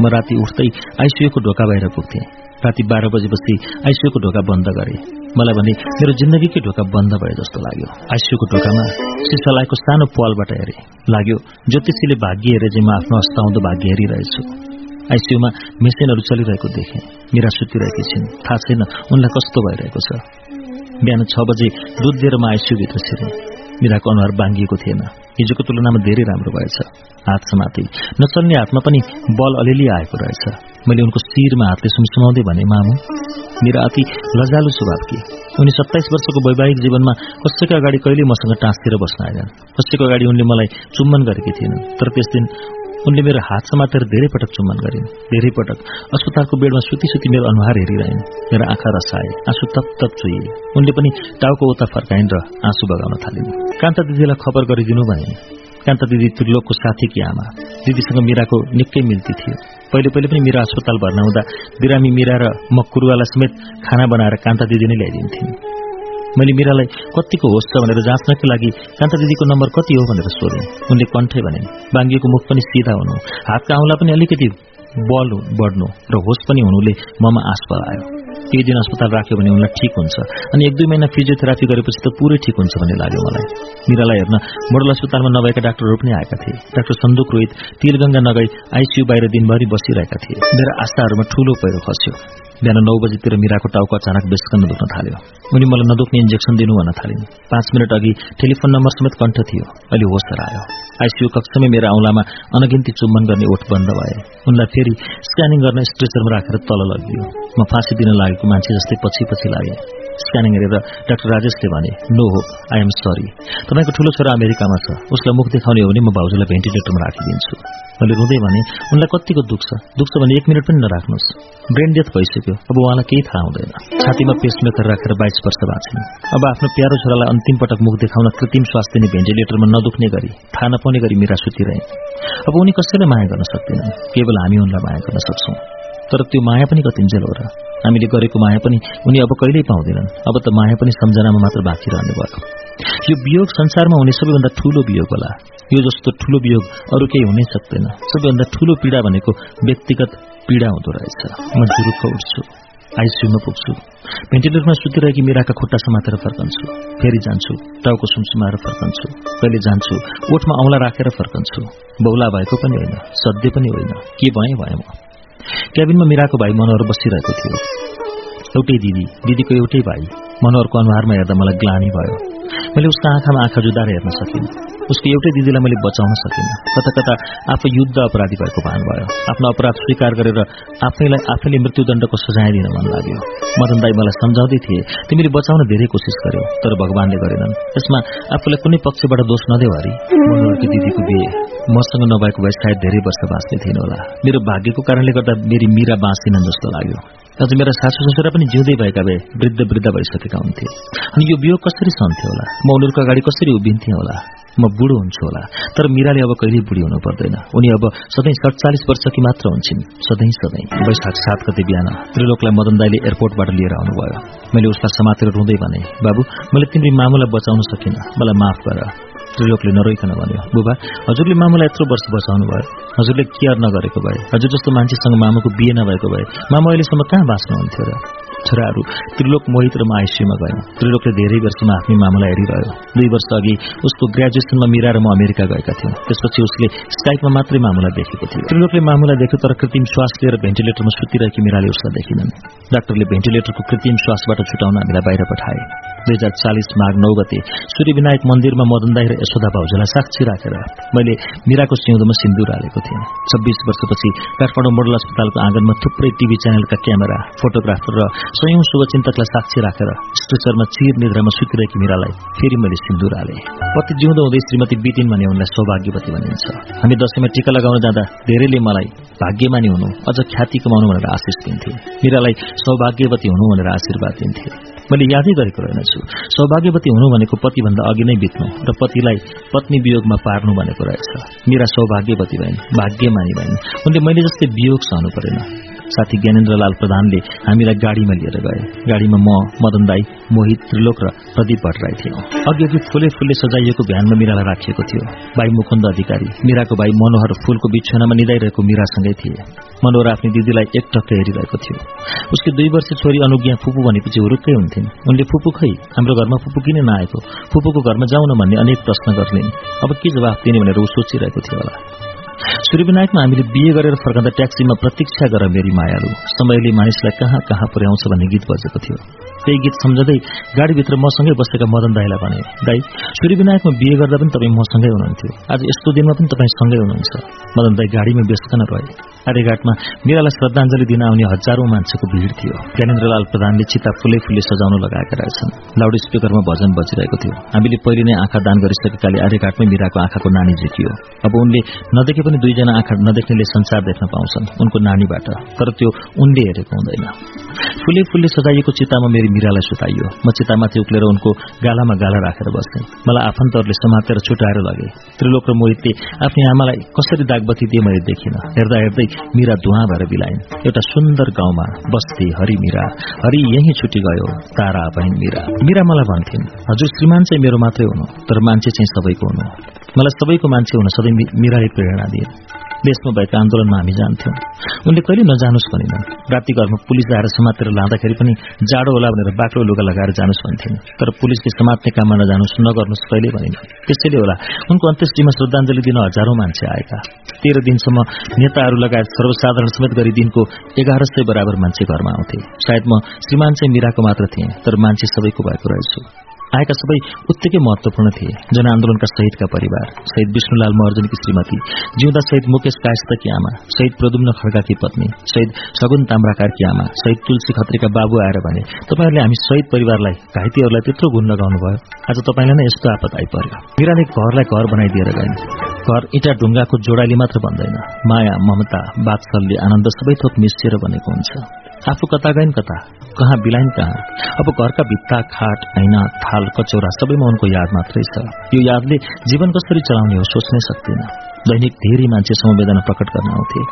म राति उठ्दै आइसियूको ढोका बाहिर पुग्थेँ। राति बाह्र बजेपछि आइसियूको ढोका बन्द गरे। मलाई भने मेरो जिन्दगीकै ढोका बन्द भए जस्तो लाग्यो। आइसियूको ढोकामा सिसलाएको सानो पालबाट हेरे। लाग्यो ज्योतिषीले भाग्य हेरे चाहिँ म आफ्नो अस्ताउँदो भाग्य हेरिरहेछु। आइसियूमा मेसिनहरू चलिरहेको देखेँ। मेरा सुतिरहेकी छिन्। थाहा छैन उनलाई कस्तो भइरहेको छ। बिहान छ बजे दुध दिएर म आइसियूभित्र छिरेँ। मिराको अनुहार बाङ्गिएको थिएन। हिजोको तुलनामा धेरै राम्रो भएछ। हात समाते। नचल्ने हातमा पनि बल अलिअलि आएको रहेछ। मैले उनको शिरमा हातले सुमसुमाउँदै भने मामु मेरा अति लजालु स्वभाव के? उनी सत्ताइस वर्षको वैवाहिक जीवनमा कसैको अगाडि कहिले मसँग टाँसिएर बस्न आएनन्। कसैको अगाडि उनले मलाई चुम्बन गरेकी थिएनन्। तर त्यस दिन उनले मेरो हात समातेर धेरै पटक चुम्बन गरिन्। धेरै पटक अस्पतालको बेडमा सुती सुती मेरो अनुहार हेरिरहन्। मेरो आँखा रसाए आँसु तप तप चुइए उनले पनि टाउको उता फर्काइन् र आँसु बगाउन थालिन्। कान्ता दिदीलाई खबर गरिदिनु भने कान्ता दिदी त्रिलोकको साथीकी आमा। दिदीसँग मिराको निकै मिल्ती थियो। पहिले पहिले पनि मिरा अस्पताल भर्ना हुँदा बिरामी मिरा र म कुरुवालाई समेत खाना बनाएर कान्ता दिदी नै ल्याइदिन्थिन् मैले मिरालाई कतिको होस् छ भनेर जाँच्नकै लागि कान्ता दिदीको नम्बर कति हो भनेर सोधेँ। उनले कण्ठै भने बाङ्गिएको मुख पनि सिधा हुनु। हातका औँला पनि अलिकति बल बढ्नु र होस पनि हुनुले ममा आश आयो केही दिन अस्पताल राख्यो भने उनलाई ठिक हुन्छ अनि एक दुई महिना फिजियोथेरापी गरेपछि त पुरै ठिक हुन्छ भन्ने लाग्यो मलाई। मिरालाई हेर्न मोडल अस्पतालमा नभएका डाक्टरहरू पनि आएका थिए। डाक्टर सन्दुक रोहित तिलगंगा नगई आइसियू बाहिर दिनभरि बसिरहेका थिए। मेरा आस्थाहरूमा ठूलो पहिरो खस्यो। बिहान नौ बजीतिर मिराको टाउको अचानक बेसकन दुख्न थाल्यो। उनी मलाई नदुख्ने इन्जेक्सन दिनु भन्न थालिन्। पाँच मिनट अघि टेलिफोन नम्बर समेत कण्ठ थियो। अहिले होस आयो आइसियू कक्षमै मेरो औँलामा अनगिन्ती चुम्बन गर्ने ओठ बन्द भए। उनलाई फेरि स्क्यानिङ गर्न स्ट्रेचरमा राखेर तल लगियो। म फाँसी दिन लागेको मान्छे जस्तै पछि पछि लागे। स्क्यानिङ हेरेर डाक्टर राजेशले भने नो हो आई एम सरी तपाईँको ठूलो छोरा अमेरिकामा छ। उसलाई मुख देखाउने हो भने म भाउजूलाई भेन्टिलेटरमा राखिदिन्छु। मैले रुँदै भने उनलाई कतिको दुख्छ दुख्छ भने एक मिनट पनि नराख्नुहोस्। ब्रेन डेथ भइसक्यो। अब उहाँलाई केही थाहा हुँदैन। छातीमा पेसमेकर राखेर बाइस वर्ष बाँच्छन् अब आफ्नो प्यारो छोरालाई अन्तिम पटक मुख देखाउन कृत्रिम स्वास्थ्य दिने भेन्टिलेटरमा नदुख्ने गरी थाहा नपाउने गरी मिरा सुतिरहे। अब उनी कसैले माया गर्न सक्दैनन्। केवल हामी उनलाई माया गर्न सक्छौं। तर त्यो माया पनि कतिन्जेल हो र। हामीले गरेको माया पनि उनी अब कहिल्यै पाउँदैनन्। अब त माया पनि सम्झनामा मात्र बाँकी रहने भयो यो वियोग संसारमा हुने सबैभन्दा ठूलो वियोग होला। यो जस्तो ठूलो वियोग अरू केही हुनै सक्दैन। सबैभन्दा ठूलो पीड़ा भनेको व्यक्तिगत पीड़ा हुँदो रहेछ। म जुरुक्क उठ्छु। आइसियूमा पुग्छु। भेन्टिलेटरमा सुतिरहेकी मिराका खुट्टा समातेर फर्कन्छु। फेरि जान्छु। टाउको सुमसुमाएर फर्कन्छु। कहिले जान्छु? ओठमा औँला राखेर फर्कन्छु। बौला भएको पनि होइन। सध्य पनि होइन। के भएँ भए म? क्याबिनमा मिराको भाइ मनोहर बसिरहेको थियो। एउटै दिदी दिदीको एउटै भाइ। मनोहरको अनुहारमा हेर्दा मलाई ग्लानी भयो। मैले उसको आँखामा आँखा जुदाएर हेर्न सकिनँ। उसको एउटै दिदीलाई मैले बचाउन सकिनँ। कता कता आफू युद्ध अपराधी भएको भान भयो। आफ्नो अपराध स्वीकार गरेर आफैलाई आफैले मृत्युदण्डको सजाय दिन मन लाग्यो। मदन दाई मलाई सम्झाउँदै थिए तिमीले बचाउन धेरै कोसिस गर्यो तर भगवानले गरेनन्। यसमा आफूलाई कुनै पक्षबाट दोष नदेऊ हरि। मनोहरकी दिदीको बिहे। मसँग नभएको भए सायद धेरै वर्ष बाँच्ने थिएन होला। मेरो भाग्यको कारणले गर्दा मेरी मिरा बाँच्दिनन् जस्तो लाग्यो। अझ मेरा सासु ससुरा पनि जिउँदै भएका भए वृद्ध वृद्ध भइसकेका हुन्थे। अनि यो बियो कसरी सन्थ्यो होला? म उनीहरूको अगाडि कसरी उभिन्थेँ होला? म बुढो हुन्छु होला। तर मिराले अब कहिले बुढी हुनु पर्दैन। उनी अब सधैँ सडचालिस वर्षकी मात्र हुन्छन्। सधैँ सधैँ। वैशाख सात गते बिहान त्रिलोकलाई मदन दाईले एयरपोर्टबाट लिएर आउनुभयो। मैले उसलाई समातेर रुँदै भने बाबु मैले तिम्रो मामुलाई बचाउन सकिनँ। मलाई माफ गर। त्रिलोकले नरोइकन भन्यो। बुबा हजुरले मामुलाई यत्रो वर्ष बचाउनु भयो। हजुरले केयर नगरेको भए। हजुर जस्तो मान्छेसँग मामुको बिहे नभएको भए मामु अहिलेसम्म कहाँ बाँच्नुहुन्थ्यो र? छोराहरू त्रिलोक मोहित र म आइसियूमा गयौँ त्रिलोकले धेरै वर्षमा आफ्नै मामला हेरिरह्यो। दुई वर्ष अघि उसको ग्रेजुएसनमा मिरा र म अमेरिका गएका थियौँ। त्यसपछि उसले स्काइपमा मात्रै मामुला देखेको थियो। त्रिलोकले मामुला देख्यो तर कृत्रिम श्वास लिएर भेन्टिलेटरमा सुतिरहेकी मिराले उसलाई देखिनन्। डाक्टरले भेन्टिलेटरको कृत्रिम श्वासबाट छुटाउन हामीलाई बाहिर पठाए। दुई हजार चालिस माघ नौ गते सूर्यविनायक मन्दिरमा मदन दाई र यशोदा भाउजूलाई साक्षी राखेर मैले मिराको सिउँदोमा सिन्दुर हालेको थिएँ। छब्बीस वर्षपछि काठमाडौँ मोडल अस्पतालको आँगनमा थुप्रै टिभी च्यानलका क्यामेरा फोटोग्राफर र स्वयं शुभचिन्तकलाई साक्षी राखेर स्ट्रेचरमा चिर निद्रामा सुतिरहेकी मिरालाई फेरि मैले सिन्दुर हाले पति जिउँदो हुँदै श्रीमती बितिन भने उनलाई सौभाग्यवती भनिन्छ हामी दशैंमा टिका लगाउन जाँदा धेरैले मलाई भाग्यमानी हुनु अझ ख्याति कमाउनु भनेर आशिष दिन्थे मिरालाई सौभाग्यवती हुनु भनेर आशीर्वाद दिन्थे मैले यादै गरेको रहेनछु सौभाग्यवती हुनु भनेको पतिभन्दा अघि नै बित्नु र पतिलाई पत्नी वियोगमा पार्नु भनेको रहेछ मेरा सौभाग्यवती भइन् भाग्यमानी भइन् उनले मैले जस्तै वियोग सहनु परेन साथी ज्ञानेन्द्रलाल प्रधानले हामीलाई गाडीमा लिएर गए। गाडीमा म मदन दाई मोहित त्रिलोक र प्रदीप भट्टराई थियौं। अघि अघि फुले फुलले सजाइएको भ्यानमा मिरालाई राखिएको थियो। भाइ मुकुन्द अधिकारी मिराको भाइ मनोहर फूलको बिछोनामा निदाइरहेको मिरासँगै थिए। मनोहर आफ्नो दिदीलाई एक टक्क हेरिरहेको थियो। उसकी दुई वर्ष छोरी अनुज्ञा फुपू भनेपछि हुरुक्कै हुन्थिन्। उनले फुपू खै हाम्रो घरमा फुपू किन नआएको? फुपूको घरमा जाउन भन्ने अनेक प्रश्न गर्लिन् अब के जवाफ दिने भनेर ऊ सोचिरहेको थियो होला। सूर्यविनायकमा हामीले बिहे गरेर फर्कँदा ट्याक्सीमा प्रतीक्षा गर मेरी मायालु। समयले मानिसलाई कहाँ कहाँ पुर्याउँछ भन्ने गीत बजेको थियो। त्यही गीत सम्झँदै गाडीभित्र मसँगै बसेका मदन दाईलाई भने दाई सूर्यविनायकमा बिहे गर्दा पनि तपाईँ मसँगै हुनुहुन्थ्यो। आज यस्तो दिनमा पनि तपाईँ सँगै हुनुहुन्छ मदन दाई गाडीमा व्यस्त रहे। आर्यघाटमा मेरालाई श्रद्धाञ्जली दिन आउने हजारौं मान्छेको भीड़ थियो। ज्ञानेन्द्रलाल प्रधानले चिता फुलै फुले सजाउन लगाएका रहेछन्। लाउड स्पिकरमा भजन बजिरहेको थियो। हामीले पहिले नै आँखा दान गरिसकेकाले आर्यघाटमै मिराको आँखाको नानी झुकियो। अब उनले नदेखे पनि दुईजना आँखा नदेख्नेले संसार देख्न पाउँछन् उनको नानीबाट। तर त्यो उनले हेरेको हुँदैन। फुले फुलले सजाइएको चितामा मेरी मिरालाई सुताइयो। म चितामाथि उक्लेर उनको गालामा गाला राखेर बस्थे। मलाई आफन्तहरूले समातेर छुटाएर लगे। त्रिलोक र मोहितले आफ्नै आमालाई कसरी दागबत्ती दिए मैले देखिन। हेर्दा हेर्दै मिरा धुवा भएर बिलाइन्। एउटा सुन्दर गाउँमा बस्थे हरि मिरा। हरि यही छुटी गयो। तारा बहिन मिरा। मिरा मलाई भन्थिन् हजुर श्रीमान चाहिँ मेरो मात्रै हुनु तर मान्छे चाहिँ सबैको हुनु। मलाई सबैको मान्छे हुन सधैँ मिराले प्रेरणा दिए। देशमा भएका आन्दोलनमा हामी जान्थ्यौं। उनले कहिले नजानुस् भनिन् राति घरमा पुलिस आएर समातेर लाँदाखेरि पनि जाडो होला भनेर बाक्लो लुगा लगाएर जानुस् भन्थिन्। तर पुलिसले समात्ने काममा नजानुस् नगर्नुहोस् कहिले भनिन्? त्यसैले होला उनको अन्त्येष्टिमा श्रद्धाञ्जली दिन हजारौं मान्छे आएका। तेह्र दिनसम्म नेताहरू लगायत सर्वसाधारण समेत गरी दिनको एघार सय बराबर मान्छे घरमा आउँथे। सायद म श्रीमान चाहिँ मिराको मात्र थिएँ तर मान्छे सबैको भएको रहेछु। आएका सबै उत्तिकै महत्वपूर्ण थिए। जनआन्दोलनका शहीदका परिवार शहीद विष्णुलाल महर्जनकी श्रीमती जिउँदा शहीद मुकेश कायस्तकी आमा शहीद प्रदुम्न खड्काकी पत्नी शहीद सगुन ताम्राकारकी आमा शहीद तुलसी खत्रीका बाबु आएर भने तपाईँहरूले हामी शहीद परिवारलाई घाइतेहरूलाई त्यत्रो गुण लगाउनु भयो। आज तपाईँलाई नै यस्तो आपत आइपर्यो मिराले घरलाई घर बनाइदिएर गइन्। घर इँटा ढुङ्गाको जोडाली मात्र भन्दैन माया ममता बात्सल्य आनन्द सबै थोक मिसिएर बनेको हुन्छ। आफू कता गइन् कता? कहाँ बिलाइन कहाँ? अब घरका भित्ता खाट ऐना थाल कचौरा सबैमा उनको याद मात्रै छ। यो यादले जीवन कसरी चलाउने हो सोच्नै सक्दिन। दैनिक धेरै मान्छे समवेदना प्रकट गर्न आउँथे।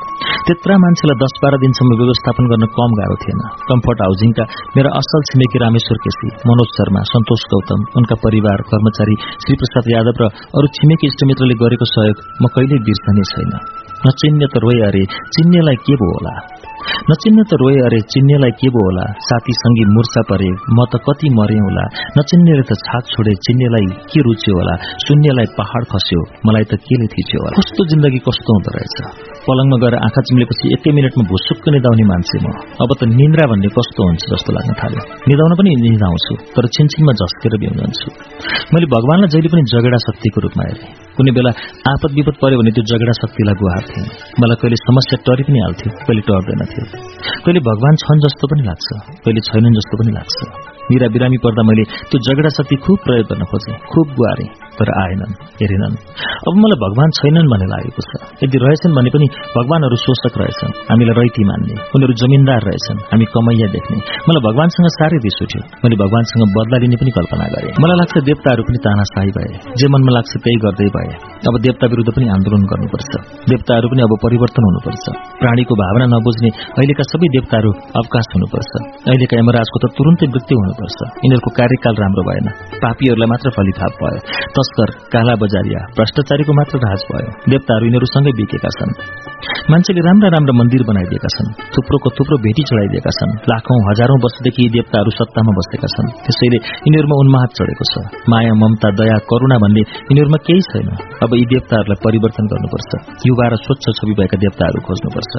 त्यत्रा मान्छेलाई दस बाह्र दिनसम्म व्यवस्थापन गर्न कम गाह्रो थिएन। कम्फर्ट हाउसिङका मेरा असल छिमेकी रामेश्वर केसी मनोज शर्मा सन्तोष गौतम उनका परिवार कर्मचारी श्री प्रसाद यादव र अरू छिमेकी इष्टमित्रले गरेको सहयोग म कहिल्यै बिर्सने छैन। नचिन्ने त रोए अरे चिन्नेलाई के भो होला? नचिन्ने त रोए अरे चिन्नेलाई के भो होला? साथी संगी मुर्सा परे म त कति मरे होला। नचिन्नेले त छाक छोडे चिन्नेलाई के रुच्यो होला? शून्यलाई पहाड़ खस्यो। मलाई त केले थिच्यो होला? कस्तो जिन्दगी कस्तो हुँदो रहेछ। पलङमा गएर आँखा चिम्लेपछि एकै मिनटमा भुसुक्क निदाउने मान्छे म। अब त निन्द्रा भन्ने कस्तो हुन्छ जस्तो लाग्न थाल्यो। निदाउन पनि निदाउँछु तर छिनछिनमा झस्केर बिउजन्छु मैले भगवानलाई जहिले पनि जगेडा शक्तिको रूपमा हेरेँ। कुनै बेला आपत विपद पर्यो भने त्यो जगडा शक्तिलाई गुहार्थेँ मलाई कहिले समस्या टरी पनि हाल्थ्यो कहिले टर्दैन थियो कहिले भगवान छन् जस्तो पनि लाग्छ कहिले छैनन् जस्तो पनि लाग्छ। मिरा बिरामी पर्दा मैले त्यो जगडा शक्ति खुब प्रयोग गर्न खोजेँ खुब गुहारेँ। तर आएनन् हेरेनन्। अब मलाई भगवान छैनन् भन्ने लागेको छ। यदि रहेछन् भने पनि भगवानहरू शोषक रहेछन्। हामीलाई रैती मान्ने उनीहरू जमिनदार रहेछन्। हामी कमैया देख्ने। मलाई भगवानसँग साह्रै रिस उठ्यो। मैले भगवानसँग बदला लिने पनि कल्पना गरेँ। मलाई लाग्छ देवताहरू पनि तानाशाही भए। जे मनमा लाग्छ त्यही गर्दै भए। अब देवता विरूद्ध पनि आन्दोलन गर्नुपर्छ। देवताहरू पनि अब परिवर्तन हुनुपर्छ। प्राणीको भावना नबुझ्ने अहिलेका सबै देवताहरू अवकाश हुनुपर्छ। अहिलेका यमराजको त तुरन्तै मृत्यु हुनुपर्छ। यिनीहरूको कार्यकाल राम्रो भएन। पापीहरूलाई मात्र फलिथाप भयो। तस्कर काला बजारिया भ्रष्टाचारीको मात्र राज भयो। देवताहरू यिनीहरूसँगै बिकेका छन्। मान्छेले राम्रा राम्रा मन्दिर बनाइदिएका छन्। थुप्रोको थुप्रो भेटी चढाइदिएका छन्। लाखौं हजारौं वर्षदेखि देवताहरू सत्तामा बसेका छन्। त्यसैले यिनीहरूमा उन्माद चढेको छ। माया ममता दया करूणा भन्ने यिनीहरूमा केही छैन। अब यी देवताहरूलाई परिवर्तन गर्नुपर्छ। युवा र स्वच्छ छवि भएका देवताहरू खोज्नुपर्छ।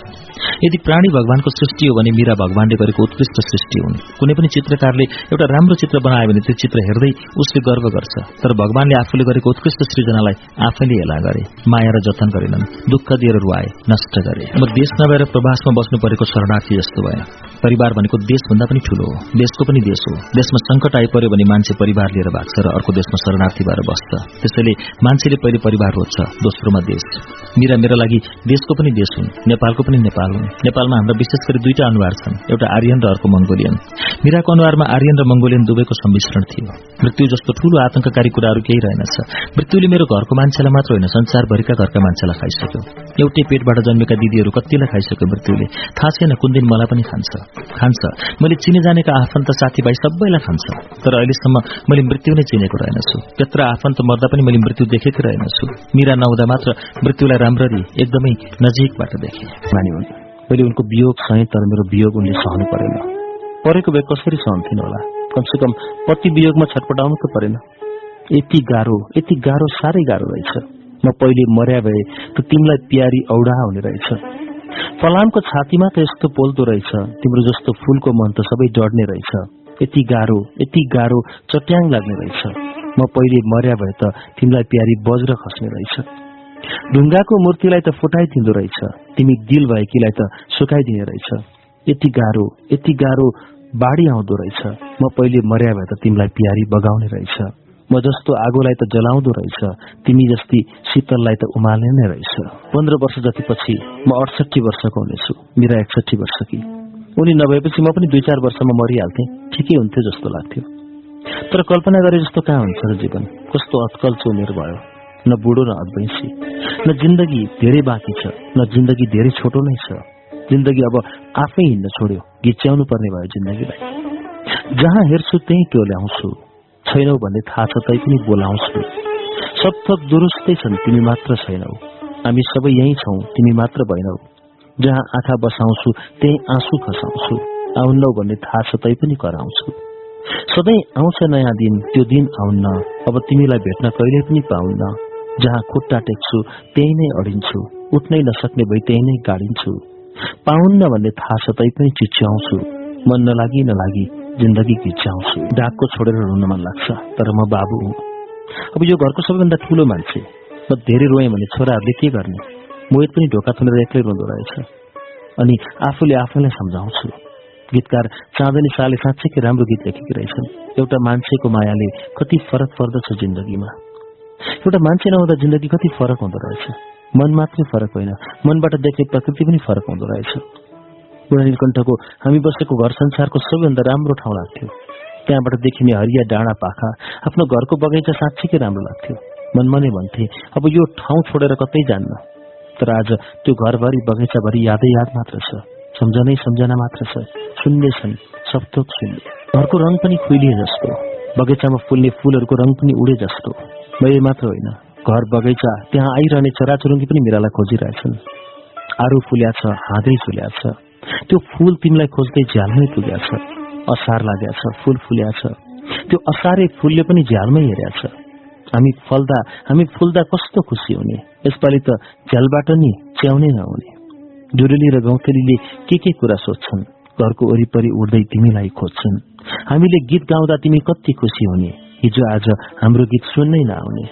यदि प्राणी भगवानको सृष्टि हो भने मीरा भगवानले गरेको उत्कृष्ट सृष्टि हुन्। कुनै पनि चित्रकारले एउटा राम्रो चित्र बनायो भने त्यो चित्र हेर्दै उसले गर्व गर्छ। तर भगवानले आफूले गरेको उत्कृष्ट सृजनालाई आफैले हेला गरे माया र जतन गरेनन् दुःख दिएर रुवाए नष्ट गरे। अब देश नभएर प्रवासमा बस्नु परेको शरणार्थी जस्तो भयो परिवार भनेको देशभन्दा पनि ठूलो हो। देशको पनि देश हो। देशमा संकट आइपर्यो भने मान्छे परिवार लिएर भाग्छ र अर्को देशमा शरणार्थी भएर बस्छ। त्यसैले मान्छेले पहिले परिवार रोज्छ दोस्रोमा देश। मिरा मेरा लागि देशको पनि देश हुन् नेपालको पनि नेपाल हुन्। नेपालमा हाम्रा विशेष गरी दुईटा अनुहार छन् एउटा आर्यन र अर्को मंगोलियन मिराको अनुहारमा आर्यन र मंगोलियन दुवैको सम्मिश्रण थियो। मृत्यु जस्तो ठूलो आतंककारी कुराहरू केही मृत्युले मेरो घरको मान्छेलाई मात्र होइन संसारभरिका घरका मान्छेलाई खाइसक्यो। एउटै पेटबाट जन्मेका दिदीहरू कतिलाई खाइसक्यो मृत्युले? थाहा छैन कुन दिन मलाई पनि खान्छ। खान्छ। मैले चिने जानेका आफन्त साथीभाइ सबैलाई खान्छ। तर अहिलेसम्म मैले मृत्यु नै चिनेको रहेनछु। त्यत्र आफन्त मर्दा पनि मैले मृत्यु देखेकै रहेनछु। मिरा नहुँदा मात्र मृत्युलाई राम्ररी एकदमै नजिकबाट देखे। मैले उनको वियोग सहे तर मेरो वियोग उनले सहनु परेन परेको भए कसरी सहन्थिन् होला? कमसेकम पति वियोगमा छटपटाउनु त परेन। यति गाह्रो यति गाह्रो साह्रै गाह्रो रहेछ। म पहिले मर्या भए त तिमीलाई प्यारी औडा हुने रहेछ। फलामको छातीमा त यस्तो पोल्दो रहेछ तिम्रो जस्तो फूलको मन त सबै डढ्ने रहेछ। यति गाह्रो यति गाह्रो चट्याङ लाग्ने रहेछ। म पहिले मर्या भए त तिमीलाई प्यारी बज्र खस्ने रहेछ। ढुङ्गाको मूर्तिलाई त फुटाइदिँदो रहेछ। तिमी दिल भएकीलाई त सुकाइदिने रहेछ। यति गाह्रो यति गाह्रो बाढी आउँदो रहेछ। म पहिले मर्या भए त तिमीलाई प्यारी बगाउने रहेछ। म जस्तो आगोलाई त जलाउँदो रहेछ तिमी जस्ती शीतललाई त उमाल्ने नै रहेछ। पन्ध्र वर्ष जति पछि म अडसठी वर्षको हुनेछु मेरा एकसठी वर्ष कि उनी नभएपछि म पनि दुई चार वर्षमा मरिहाल्थे ठिकै हुन्थ्यो जस्तो लाग्थ्यो। तर कल्पना गरे जस्तो कहाँ हुन्छ र जीवन? कस्तो अत्कल चोमेर भयो। न बुढो न अद्वैंसी न जिन्दगी धेरै बाँकी छ न जिन्दगी धेरै छोटो नै छ। जिन्दगी अब आफै हिँड्न छोड्यो गिच्याउनु पर्ने भयो जिन्दगीलाई। जहाँ हेर्छु त्यही त्यो ल्याउँछु? छैनौ भन्ने थाहा छ तै पनि बोलाउँछु। सब थप दुरुस्तै छन् तिमी मात्र छैनौ। हामी सबै यही छौ तिमी मात्र भएनौ। जहाँ आँखा बसाउँछु त्यही आँसु खसाउँछु। आउन्नौ भन्ने थाहा छ तै पनि कराउँछु। सधैँ आउँछ नयाँ दिन त्यो दिन आउन्न। अब तिमीलाई भेट्न कहिले पनि पाउन्न। जहाँ खुट्टा टेक्छु त्यही नै अडिन्छु। उठ्नै नसक्ने भई त्यही नै गाडिन्छु। पाउन्न भन्ने थाहा छ तै पनि चिच्याउँछु। मन नलागी नलागी जिन्दगी घिच्याउँछु डाकको छोडेर रुन मन लाग्छ तर म बाबु हुँ। अब यो घरको सबैभन्दा ठुलो मान्छे म धेरै रोएँ भने छोराहरूले के गर्ने? मोहित पनि ढोका थुनेर एक्लै रुँदो रहेछ। अनि आफूले आफैलाई सम्झाउँछु। गीतकार चाँदनी शाहले साँच्चै राम्रो गीत लेखेकी रहेछन्। एउटा मान्छेको मायाले कति फरक पर्दछ जिन्दगीमा। एउटा मान्छे नहुँदा जिन्दगी कति फरक हुँदो रहेछ। मन मात्रै फरक होइन। मनबाट देख्ने प्रकृति पनि फरक हुँदो रहेछ। नीलकण्ठको हामी बसेको घर संसारको सबैभन्दा राम्रो ठाउँ लाग्थ्यो। त्यहाँबाट देखिने हरिया डाँडा पाखा आफ्नो घरको बगैँचा साँच्चीकै राम्रो लाग्थ्यो। मनमा नै भन्थे अब यो ठाउँ छोडेर कतै जान्न। तर आज त्यो घरभरि बगैँचाभरि यादै याद मात्र छ। सम्झनै सम्झना मात्र छ। शून्य छन् सप्तोक शून्य। घरको रङ पनि खुइलिए जस्तो। बगैँचामा फुल्ने फूलहरूको रङ पनि उडे जस्तो। मैले मात्र होइन घर बगैँचा त्यहाँ आइरहने चराचुरुङ्गी पनि मेरालाई खोजिरहेछन्। आरू फुल्या छ हाँदै फुल्या छ। त्यो फूल तिमीलाई खोज्दै झ्यालमै पुग्या छ असार लाग्या छ फूल फुल्या छ त्यो असारे फूलले पनि झ्यालमै हेर्या छ हामी फल्दा हामी फुल्दा कस्तो खुसी हुने। यसपालि त झ्यालबाट नि च्याउनै नहुने। डुरेली र गौतेलीले के के कुरा सोध्छन्? घरको वरिपरि उड्दै तिमीलाई खोज्छन्। हामीले गीत गाउँदा तिमी कति खुसी हुने। हिजो आज हाम्रो गीत सुन्नै नआउने।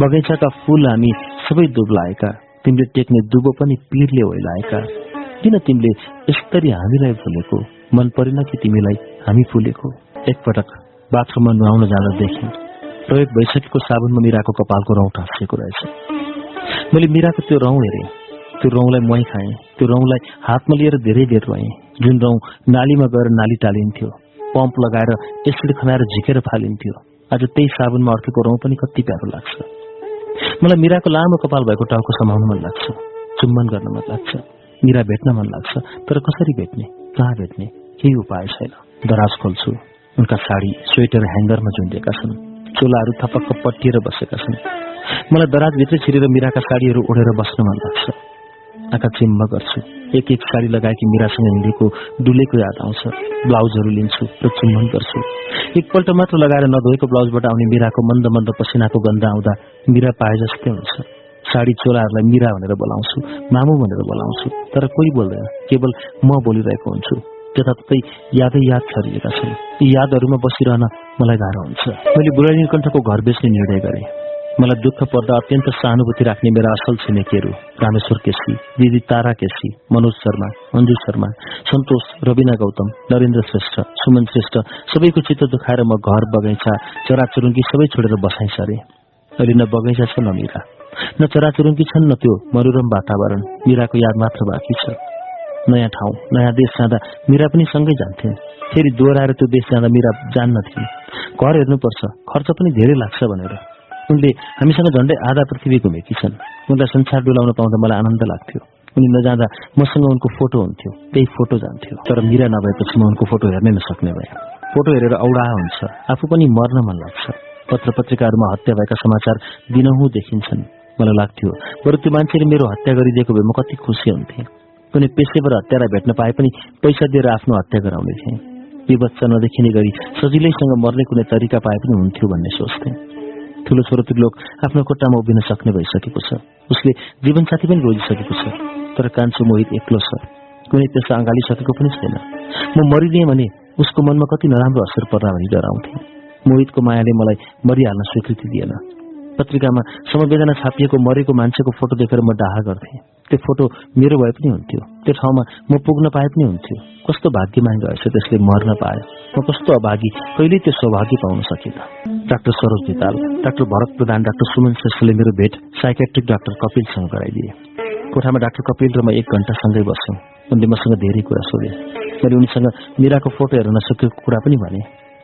बगैँचाका फूल हामी सबै दुब्लाएका। तिमीले टेक्ने दुबो पनि पीरले ओइलाएका किन तिमीले यसरी हामीलाई फुलेको? मन परेन कि तिमीलाई हामी फुलेको? एकपटक बाथरुममा नुहाउन जाँदा देखेँ प्रयोग भइसकेको साबुनमा मिराको कपालको रौँ टाँसिएको रहेछ। मैले मिराको त्यो रौँ हेरेँ। त्यो रौँलाई मै खाएँ। त्यो रौँलाई हातमा लिएर धेरै देर रोएँ। जुन रौँ नालीमा गएर नाली टालिन्थ्यो पम्प लगाएर एसिड खनाएर झिकेर फालिन्थ्यो। आज त्यही साबुनमा अर्केको रौँ पनि कति प्यारो लाग्छ। मलाई मिराको लामो कपाल भएको टाउको समाउनु मन लाग्छ। चुम्बन गर्न मन लाग्छ। मिरा भेट्न मन लाग्छ तर कसरी भेट्ने? कहाँ भेट्ने? केही उपाय छैन। दराज खोल्छु। उनका साडी स्वेटर ह्याङ्गरमा झुन्डिएका छन्। चोलाहरू थपक्क पट्टिएर बसेका छन्। मलाई दराजभित्रै छिरेर मिराका साडीहरू ओढेर बस्न मन लाग्छ। आँखा चिम्म गर्छु। एक एक साडी लगाएकी मिरासँग हिँडेको डुलेको याद आउँछ। ब्लाउजहरू लिन्छु र चुम्बन गर्छु। एकपल्ट मात्र लगाएर नधोएको ब्लाउजबाट आउने मिराको मन्द मन्द पसिनाको गन्ध आउँदा मिरा पाए जस्तै हुन्छ। साडी चोलाहरूलाई मिरा भनेर बोलाउँछु मामु भनेर बोलाउँछु तर कोही बोल्दैन केवल म बोलिरहेको हुन्छु। जताततै यादै याद छरिएका छन्। यी यादहरूमा बसिरहन मलाई गाह्रो हुन्छ। मैले बुढा नीलकण्ठको घर बेच्ने निर्णय गरेँ। मलाई दुःख पर्दा अत्यन्त सहानुभूति राख्ने मेरा असल छिमेकीहरू रामेश्वर केसी दिदी तारा केसी मनोज शर्मा अन्जु शर्मा सन्तोष रविना गौतम नरेन्द्र श्रेष्ठ सुमन श्रेष्ठ सबैको चित्त दुखाएर म घर बगैँचा चराचुरुङ्गी सबै छोडेर बसाइ सरे अहिले न बगैँचा छ न मिरा। न चराचुरुङ्गी छन् न त्यो मनोरम वातावरण। मिराको याद मात्र बाँकी छ। नयाँ ठाउँ नयाँ देश जाँदा मिरा पनि सँगै जान्थे। फेरि दोहोऱ्याएर त्यो देश जाँदा मिरा जान्नथे घर हेर्नुपर्छ खर्च पनि धेरै लाग्छ भनेर। उनले हामीसँग झन्डै आधा पृथ्वी घुमेकी छन्। उनलाई संसार डुलाउन पाउँदा मलाई आनन्द लाग्थ्यो। उनी नजाँदा मसँग उनको फोटो हुन्थ्यो त्यही फोटो जान्थ्यो। तर मिरा नभएपछि म उनको फोटो हेर्नै नसक्ने भए। फोटो हेरेर औडा हुन्छ। आफू पनि मर्न मन लाग्छ। पत्र पत्रिकाहरूमा हत्या भएका समाचार दिनहुँ देखिन्छन्। मलाई लाग्थ्यो बरु त्यो मान्छेले मेरो हत्या गरिदिएको भए म कति खुसी हुन्थे। कुनै पेसेवर हत्यालाई भेट्न पाए पनि पैसा दिएर आफ्नो हत्या गराउने थिएँ विवच्च नदेखिने गरी सजिलैसँग मर्ने कुनै तरिका पाए पनि हुन्थ्यो भन्ने सोच्थेँ। ठुलो छोरो त्रिलोक आफ्नो खुट्टामा उभिन सक्ने भइसकेको छ। उसले जीवनसाथी पनि रोजिसकेको छ। तर कान्छो मोहित एक्लो छ। कुनै त्यसलाई अँगालिसकेको पनि छैन। म मरिदिएँ भने उसको मनमा कति नराम्रो असर पर्ला भनी डराउँथे। मोहितको मायाले मलाई मरिहाल्न स्वीकृति दिएन। पत्रिकामा समवेदना छापिएको मरेको मान्छेको फोटो देखेर म डाहा गर्थेँ। त्यो फोटो मेरो भए पनि हुन्थ्यो। त्यो ठाउँमा म पुग्न पाए पनि हुन्थ्यो। कस्तो भाग्यमान रहेछ त्यसले मर्न पाए। म कस्तो अभागी कहिल्यै त्यो सौभाग्य पाउन सकिन। Doctor Saroj Dhital doctor Bharat Pradhan doctor Suman श्रेष्ठले मेरो भेट साइकेट्रिक डाक्टर कपिलसँग गराइदिए। कोठामा डाक्टर कपिल र म एक घण्टा सँगै बस्यौँ। उनले मसँग धेरै कुरा सोधे। मैले उनीसँग मिराको फोटो हेर्न नसकेको कुरा पनि भने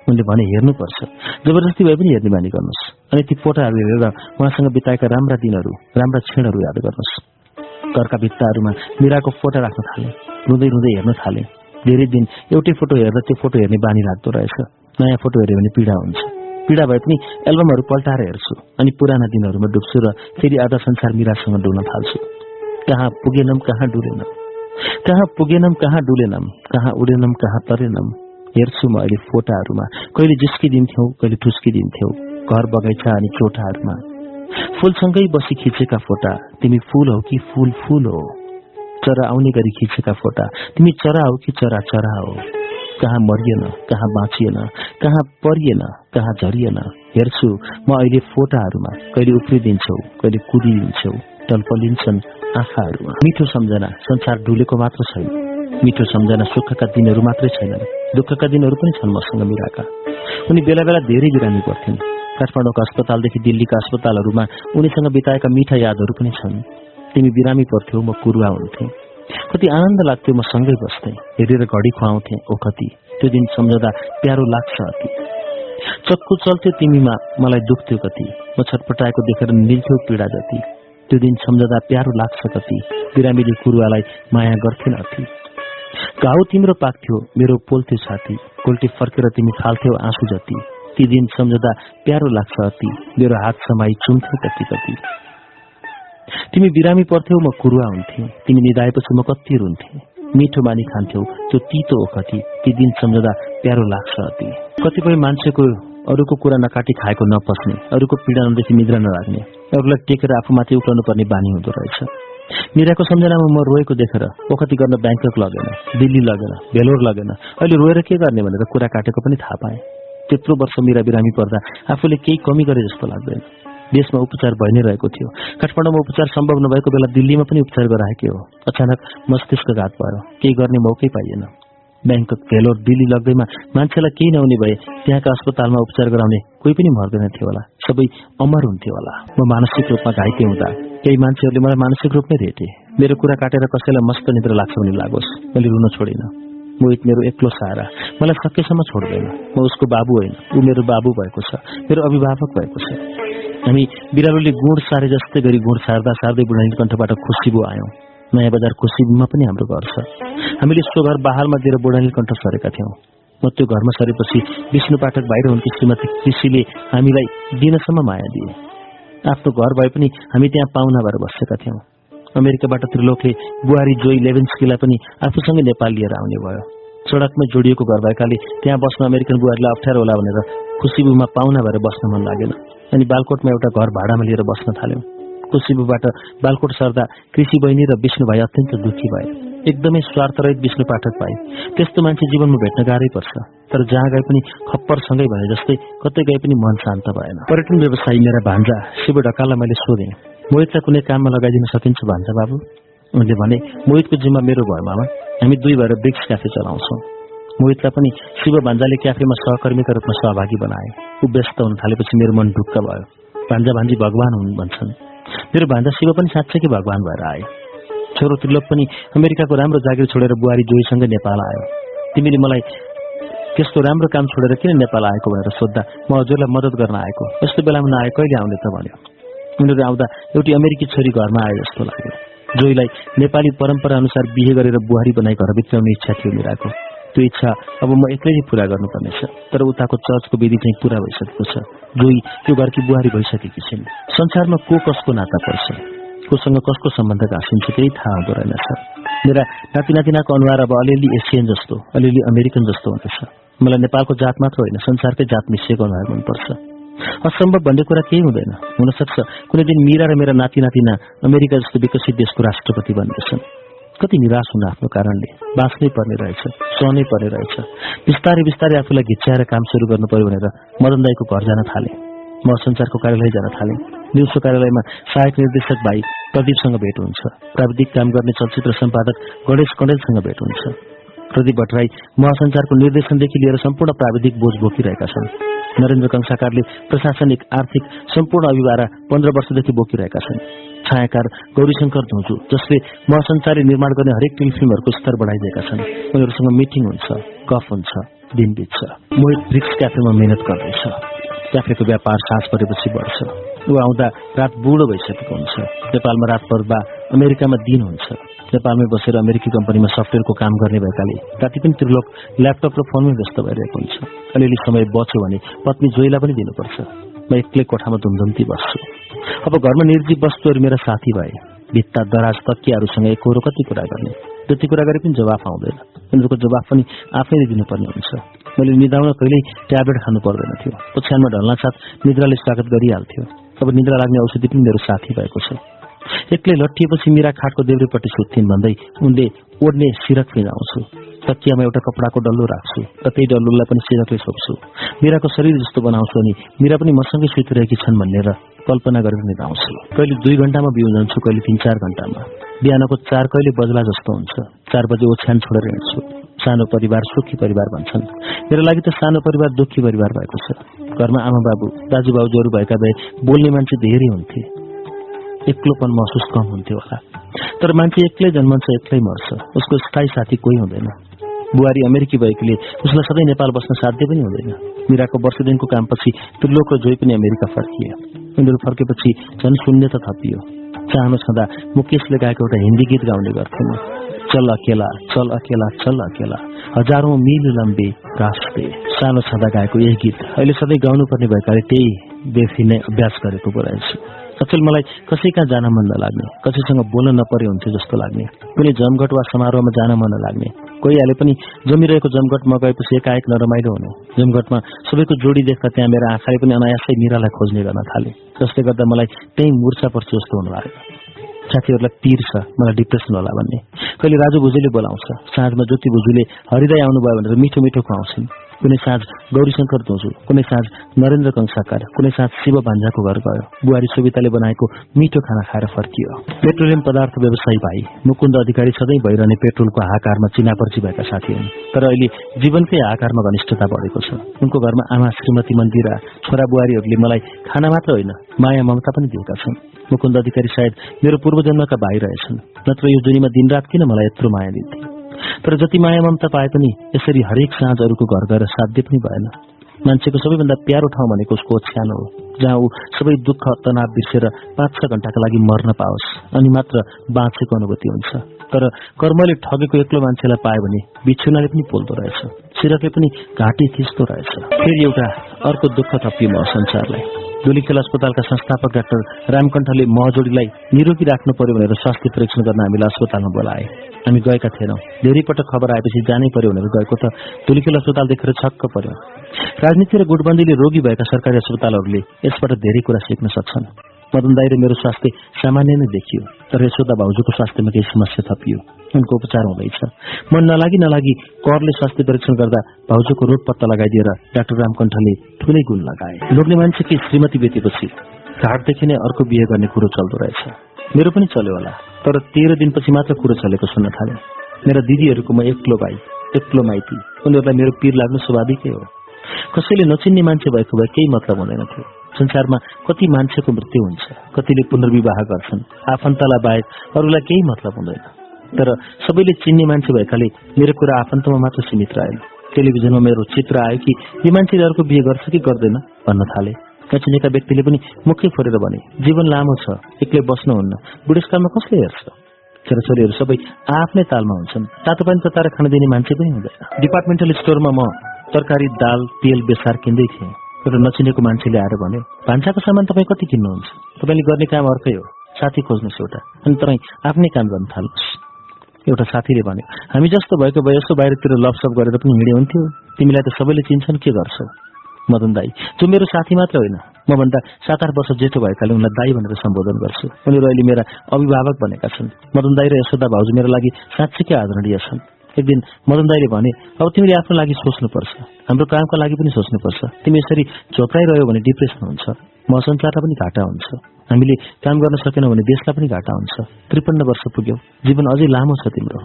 उनले भने हेर्नुपर्छ। जबरजस्ती भए पनि हेर्ने बानी गर्नुहोस्। अनि ती फोटाहरू हेरेर उहाँसँग बिताएका राम्रा दिनहरू राम्रा क्षणहरू याद गर्नुहोस्। घरका भित्ताहरूमा मिराको फोटो राख्न थाले रुँदै रुँदै हेर्न थाले। धेरै दिन एउटै फोटो हेरेर त्यो फोटो हेर्ने बानी लाग्दो रहेछ। नयाँ फोटो हेऱ्यो भने पीडा हुन्छ। पीडा भए पनि एल्बमहरू पल्टाएर हेर्छु अनि पुराना दिनहरूमा डुब्छु र फेरि आधा संसार मिरासँग डुल्न थाल्छु। कहाँ पुगेनम कहाँ डुलेनम। कहाँ पुगेनम कहाँ डुलेनम कहाँ उडेनम कहाँ तरेनम हेर्छु म अहिले फोटाहरूमा। कहिले जिस्किदिन्थ्यौ कहिले ठुस्किदिन्थ्यौ घर बगैँचा अनि चोटाहरूमा। फूलसँगै बसी खिचेका फोटा तिमी फूल हौ कि फूल फूल हो? चरा आउने गरी खिचेका फोटा तिमी चरा हौ कि चरा चरा हो? कहाँ मरिएन कहाँ बाँचिएन कहाँ परिएन कहाँ झरिएन? हेर्छु म अहिले फोटाहरूमा कहिले उफ्रिदिन्छौ कहिले कुदिदिन्छौ टल्पलिन्छन् आँखाहरूमा। मिठो सम्झना संसार डुलेको मात्र छैन। मिठो सम्झना सुखका दिनहरू मात्रै छैनन्। दुःखका दिनहरू पनि छन् मसँग मिराका। उनी बेला बेला धेरै बिरामी पर्थ्इन् काठमाडौँका अस्पतालदेखि दिल्लीका अस्पतालहरूमा उनीसँग बिताएका मिठा यादहरू पनि छन्। तिमी बिरामी पर्थ्यौ म कुरुवा हुन्थे। कति आनन्द लाग्थ्यो म सँगै बस्थेँ। हेरेर घडी खुवाउँथे ओखती त्यो दिन सम्झँदा प्यारो लाग्छ अति। चक्कु चल्थ्यो तिमीमा मलाई दुख्थ्यो कति। म छटपटाएको देखेर निल्थ्यो पीडा जति। त्यो दिन सम्झँदा प्यारो लाग्छ कति। बिरामीले कुरुवालाई माया गर्थेन अति। घाउ तिम्रो पाक्थ्यो मेरो पोल्थ्यो छाती कोल्टी फर्केर तिमी फाल्थ्यौ आँसु जति। ती दिन सम्झँदा प्यारो लाग्छ अति। मेरो हात समाई चुम्थ्यौ कति कति। तिमी बिरामी पर्थ्यौ म कुरुवा हुन्थे। तिमी निधाएपछि म कति रुन्थे। मिठो मानी खान्थ्यौ त्यो तितो ओखती ती दिन सम्झँदा प्यारो लाग्छ अति। कतिपय मान्छेको अरूको कुरा नकाटी खाएको नपस्ने अरूको पीडा नदेखि निद्रा नलाग्ने। अरूलाई टेकेर आफूमाथि उक्लाउनु पर्ने बानी हुँदो रहेछ। मिराको सम्झनामा म रोएको देखेर ओखती गर्न ब्याङ्कक लगेन दिल्ली लगेन भेलोर लगेन। अहिले रोएर के गर्ने भनेर कुरा काटेको पनि थाहा पाएँ। त्यत्रो वर्ष मिरा बिरामी पर्दा आफूले केही कमी गरे जस्तो लाग्दैन। देशमा उपचार भइ नै रहेको थियो। काठमाडौँमा उपचार सम्भव नभएको बेला दिल्लीमा पनि उपचार गराएकै हो। अचानक मस्तिष्कघात भयो केही गर्ने मौकै पाइएन। ब्याङ्कक भेलोर दिल्ली लग्दैमा मान्छेलाई केही नहुने भए त्यहाँका अस्पतालमा उपचार गराउने कोही पनि मर्दैन थियो होला। सबै अमर हुन्थ्यो होला। म मानसिक रूपमा घाइते हुँदा केही मान्छेहरूले मलाई मानसिक रूपमै भेटे। मेरो कुरा काटेर कसैलाई मस्त निद्र लाग्छ भने लागोस्। मैले रुन छोडिनँ। मोहित मेरो एक्लो सहारा मलाई सकेसम्म छोड्दैन। म उसको बाबु होइन। ऊ मेरो बाबु भएको छ। मेरो अभिभावक भएको छ। हामी बिरालोले गुण सारे जस्तै गरी गुण सार्दा सार्दै बुढानी कण्ठबाट खुसीबु आयौँ। नयाँ बजार खुसीबुमा पनि हाम्रो घर छ। हामीले सो घर बहालमा दिएर बुढानी कण्ठ सरेका थियौँ। म त्यो घरमा सरेपछि विष्णु पाठक बाहिर हुन्की श्रीमती कृषिले हामीलाई दिनसम्म माया दिए। आफ्नो घर भए पनि हामी त्यहाँ पाहुना भएर बसेका थियौँ। अमेरिकाबाट त्रिलोकले बुहारी जोई लेभेन्सकीलाई पनि आफूसँगै नेपाल लिएर आउने भयो। सडकमै जोडिएको घर भएकाले त्यहाँ बस्न अमेरिकन बुहारीलाई अप्ठ्यारो होला भनेर खुसीबुमा पाहुना भएर बस्न मन लागेन। अनि बालकोटमा एउटा घर भाडामा लिएर बस्न थाल्यौँ। खुसीबुबाट बालकोट सर्दा कृषि बहिनी र विष्णु भाइ अत्यन्त दुःखी भए। एकदमै स्वार्थरहित विष्णु पाठक पाए त्यस्तो मान्छे जीवनमा भेट्न गाह्रै पर्छ। तर जहाँ गए पनि खप्परसँगै भए जस्तै कतै गए पनि मन शान्त भएन। पर्यटन व्यवसायी मेरा भान्जा शिव ढकाललाई मैले सोधेँ। मोहितलाई कुनै काममा लगाइदिन सकिन्छ भान्जा बाबु? उनले भने मोहितको जिम्मा मेरो भयो मामा। हामी दुई भएर ब्रिक्स क्याफे चलाउँछौँ। मोहितलाई पनि शिव भान्जाले क्याफेमा सहकर्मीका रूपमा सहभागी बनाए। ऊ व्यस्त हुन थालेपछि मेरो मन ढुक्क भयो। भान्जा भान्जी भगवान हुन् भन्छन्। मेरो भान्जा शिव पनि साँच्चै भगवान भएर आए छोरो त्रिलोक पनि अमेरिकाको राम्रो जागिर छोडेर बुहारी जोईसँगै नेपाल आयो। तिमीले मलाई त्यस्तो राम्रो काम छोडेर किन नेपाल आएको भनेर सोद्धा म हजुरलाई मद्दत गर्न आएको। यस्तो बेलामा नआए कहिले आउने त भन्यो। उनीहरू आउँदा एउटी अमेरिकी छोरी घरमा आयो जस्तो लाग्यो। जोईलाई नेपाली परम्परा अनुसार बिहे गरेर बुहारी बनाई घर भित्राउने इच्छा थियो मिराको। त्यो इच्छा अब म एक्लैले पूरा गर्नुपर्नेछ। तर उताको चर्चको विधि चाहिँ पूरा भइसकेको छ। जोई त्यो घरकी बुहारी भइसकेकी छिन्। संसारमा को कसको नाता पर्छ? कोसँग कसको सम्बन्ध घाँसिन्छ त्यही थाहा हुँदो रहेनछ। मेरा नाति नातिनाको अनुहार अब अलिअलि एसियन जस्तो अलिअलि अमेरिकन जस्तो हुँदैछ। मलाई नेपालको जात मात्र होइन संसारकै जात मिसिएको अनुहार मनपर्छ। असम्भव भन्ने कुरा केही हुँदैन। हुनसक्छ कुनै दिन मिरा र मेरा नाति नातिना अमेरिका जस्तो विकसित देशको राष्ट्रपति बन्नेछन्। कति निराश हुन आफ्नो कारणले? बाँच्नै पर्ने रहेछ सहनै पर्ने रहेछ। बिस्तारै बिस्तारै आफूलाई घिच्याएर काम सुरु गर्नु पर्यो भनेर मदन दाईको घर जान थाले। म संसारको कार्यालय जान थालेँ। न्युजको कार्यालयमा सहायक निर्देशक भाइ प्रदीपसँग भेट हुन्छ। प्राविधिक काम गर्ने चलचित्र सम्पादक गणेश कण्डेलसँग भेट हुन्छ। प्रदीप भट्टराई महासञ्चारको निर्देशनदेखि लिएर सम्पूर्ण प्राविधिक बोझ बोकिरहेका छन्। नरेन्द्र कंसाकारले प्रशासनिक आर्थिक सम्पूर्ण अभिवारा पन्ध्र वर्षदेखि बोकिरहेका छन्। छायाकार गौरीशंकर धुजु जसले महासञ्चारले निर्माण गर्ने हरेक टेलिफिल्महरूको स्तर बढाइदिएका छन्। उनीहरूसँग मिटिङ हुन्छ गफ हुन्छ दिन बित्छ मोहित ब्रिक्स क्याफेमा मिहिनेत गर्दैछ। क्याफेको व्यापार सास परेपछि बढ्छ। ऊ आउँदा रात बुढो भइसकेको हुन्छ। नेपालमा रात पर्दा अमेरिकामा दिन हुन्छ। नेपालमै बसेर अमेरिकी कम्पनीमा सफ्टवेयरको काम गर्ने भएकाले राति पनि त्रिलोक ल्यापटप र फोनमै व्यस्त भइरहेको हुन्छ। अलिअलि समय बच्यो भने पत्नी जोइला पनि दिनुपर्छ। म एक्लै कोठामा धुमधुम्ती बस्छु। अब घरमा निर्जीव वस्तुहरू मेरा साथी भए। भित्ता दराज तकियाहरूसँग एकहोरो कति कुरा गर्ने। जति कुरा गरे पनि जवाफ आउँदैन। उनीहरूको जवाफ पनि आफैले दिनुपर्ने हुन्छ। मैले निदाउन कहिल्यै ट्याब्लेट खानु पर्दैन थियो। ओछ्यानमा ढल्न साथ निद्राले स्वागत गरिहाल्थ्यो। अब निद्रा लाग्ने औषधि पनि मेरो साथी भएको छ। एक्लै लट्टिएपछि मिरा खाटको देब्रेपट्टि सुत्थिन् भन्दै उनले ओड्ने सिरक फिजाउँछु तकियामा एउटा कपडाको डल्लो राख्छु र त्यही डल्लोलाई पनि सिरकले सोप्छु मिराको शरीर जस्तो बनाउँछु अनि मिरा पनि मसँगै सुतिरहेकी छन् भनेर कल्पना गरेर निधाउँछु कहिले दुई घन्टामा बिउ जान्छु कहिले तिन चार घन्टामा। बिहानको चार कहिले बजला जस्तो हुन्छ। चार बजे ओछ्यान छोडेर हिँड्छु। सानो परिवार सुखी परिवार भन्छन्। मेरो लागि त सानो परिवार दुखी परिवार भएको छ। घरमा आमा बाबु दाजुभाउजूहरू भएका भए बोल्ने मान्छे धेरै हुन्थे। एक्लोपन महसुस कम हुन्थ्यो होला। तर मान्छे एक्लै जन्मन्छ एक्लै मर्छ। उसको स्थायी साथी कोही हुँदैन। बुहारी अमेरिकी भएकोले उसलाई सधैँ नेपाल बस्न साध्य पनि हुँदैन। मिराको वर्ष दिनको कामपछि त्रिलोक र जोई पनि अमेरिका फर्किए उनीहरू फर्केपछि झन् शून्यता थपियो। चाहनु छँदा मुकेशले गाएको एउटा हिन्दी गीत गाउने गर्थेन। चल अकेला चल अकेला चल अकेला हजारौं मिल लम्बे रास्ते सानो छँदा गाएको यही गीत अहिले सधैँ गाउनुपर्ने भएकाले त्यही बेफी नै अभ्यास गरेको रहेछु। अचल मलाई कसै कहाँ जान मन नलाग्ने कसैसँग बोल्न नपरे हुन्थ्यो जस्तो लाग्ने। कुनै जमघट वा समारोहमा जान मन नलाग्ने। कोही हाले पनि जमिरहेको जमघटमा गएपछि एकाएक नरमाइलो हुने। जमघटमा सबैको जोडी देख्दा त्यहाँ मेरो आँखाले पनि अनायासै मिरालाई खोज्ने गर्न थाले। जसले गर्दा मलाई त्यही मुर्छा पर्छ जस्तो हुनु लाग्यो। साथीहरूलाई पिर छ मलाई डिप्रेसन होला भन्ने। कहिले राजु भुजेले बोलाउँछ साँझमा ज्योति भुजुले हरिदाई आउनुभयो भनेर मिठो मिठो खुवाउँछन्। कुनै साँझ गौरीशङ्कर धोजु कुनै साँझ नरेन्द्र कंसाकार कुनै साँझ शिव भान्जाको घर गयो। बुहारी सुविताले बनाएको मिठो खाना खाएर फर्कियो। पेट्रोलियम पदार्थ व्यवसायी भाइ मुकुन्द अधिकारी सधैँ भइरहने पेट्रोलको हाकारमा चिनापर्ची भएका साथी हुन्। तर अहिले जीवनकै आकारमा घनिष्ठता बढेको छ। उनको घरमा आमा श्रीमती मन्दिरा छोरा बुहारीहरूले मलाई खाना मात्र होइन माया ममता पनि दिएका छन्। मुकुन्द अधिकारी सायद मेरो पूर्वजन्मका भाइ रहेछन्। नत्र यो जुनीमा दिनरात किन मलाई यत्रो माया दिन्थे? तर जति माया ममता पाए पनि यसरी हरेक साँझ अरूको घर गएर साध्य पनि भएन। मान्छेको सबैभन्दा प्यारो ठाउँ भनेको उसको ओछ्यानो हो जहाँ ऊ सबै दुःख तनाव बिर्सेर पाँच छ घण्टाका लागि मर्न पाओस् अनि मात्र बाँचेको अनुभूति हुन्छ। तर कर्मले ठगेको एक्लो मान्छेलाई पायो भने बिछुनाले पनि पोल्दो रहेछ सिरकले पनि घाँटी थिच्दो रहेछ। फेरि एउटा अर्को दुःख थपियो संसारलाई। धुलीखेल अस्पतालका संस्थापक डाक्टर रामकण्ठले महजोडीलाई निरोगी राख्नु पर्यो भनेर स्वास्थ्य परीक्षण गर्न हामीलाई अस्पतालमा बोलाए। हामी गएका थिएनौँ। धेरै पटक खबर आएपछि जानै पर्यो भनेर गएको त धुलीखेल अस्पताल देखेर छक्क पर्यो। राजनीति र गुटबन्दीले रोगी भएका सरकारी अस्पतालहरूले यसबाट धेरै कुरा सिक्न सक्छन्। मदन दाई र मेरो स्वास्थ्य सामान्य नै देखियो तर यशोदा भाउजूको स्वास्थ्यमा केही समस्या थपियो। उनको उपचार हुँदैछ। मन नलागी नलागी करले स्वास्थ्य परीक्षण गर्दा भाउजूको रोग पत्ता लगाइदिएर डाक्टर रामकण्ठले ठुलै गुण लगाए। लोग्ने मान्छे श्रीमती बेतेपछि घाटदेखि नै अर्को बिहे गर्ने कुरो चल्दो रहेछ। मेरो पनि चल्यो होला। तर तेह्र दिनपछि मात्र कुरो चलेको सुन्न थाले। मेरा दिदीहरूको म एक्लो भाइ एक्लो माइती। उनीहरूलाई मेरो पिर लाग्नु स्वाभाविकै हो। कसैले नचिन्ने मान्छे भएको भए केही मतलब हुँदैन थियो। संसारमा कति मान्छेको मृत्यु हुन्छ कतिले पुनर्विवाह गर्छन् आफन्तलाई बाहेक अरूलाई केही मतलब हुँदैन। तर सबैले चिन्ने मान्छे भएकाले मेरो कुरा आफन्तमा मात्र सीमित रहेन। टेलिभिजनमा मेरो चित्र आयो कि यो मान्छेले अर्को बिहे गर्छ कि गर्दैन भन्न थाले। नचिनेका व्यक्तिले पनि मुखै फोरेर भने जीवन लामो छ एक्लै बस्नुहुन्न। बुढेसकालमा कसले हेर्छ? छोराछोरीहरू सबै आफ्नै तालमा हुन्छन्। तातो पानी तताएर खान दिने मान्छे पनि हुँदैन। डिपार्टमेन्टल स्टोरमा म तरकारी दाल तेल बेसार किन्दै थिएँ। एउटा नचिनेको मान्छेले आएर भन्यो भान्साको सामान तपाईँ कति किन्नुहुन्छ? तपाईँले गर्ने काम अर्कै हो। साथी खोज्नुहोस् एउटा अनि तपाईँ आफ्नै काम गर्न थाल्नुहोस्। एउटा साथीले भन्यो हामी जस्तो भएको भए यसो बाहिरतिर लपसप गरेर पनि हिँडे हुन्थ्यो। तिमीलाई त सबैले चिन्छन् के गर्छौ? मदन दाई। जो मेरो साथी मात्र होइन। मभन्दा सात आठ वर्ष जेठो भएकाले उनलाई दाई भनेर सम्बोधन गर्छु। उनीहरू अहिले मेरा अभिभावक बनेका छन्। मदन दाई र यशोदा भाउजू मेरो लागि साँच्चीकै आदरणीय छन्। एक दिन मदन दाईले भने अब तिमीले आफ्नो लागि सोच्नुपर्छ। हाम्रो कामका लागि पनि सोच्नुपर्छ। तिमी यसरी झोक्राइरह्यो भने डिप्रेसन हुन्छ। म संसारलाई पनि घाटा हुन्छ। हामीले काम गर्न सकेनौँ भने देशलाई पनि घाटा हुन्छ। त्रिपन्न वर्ष पुग्यो। जीवन अझै लामो छ तिम्रो।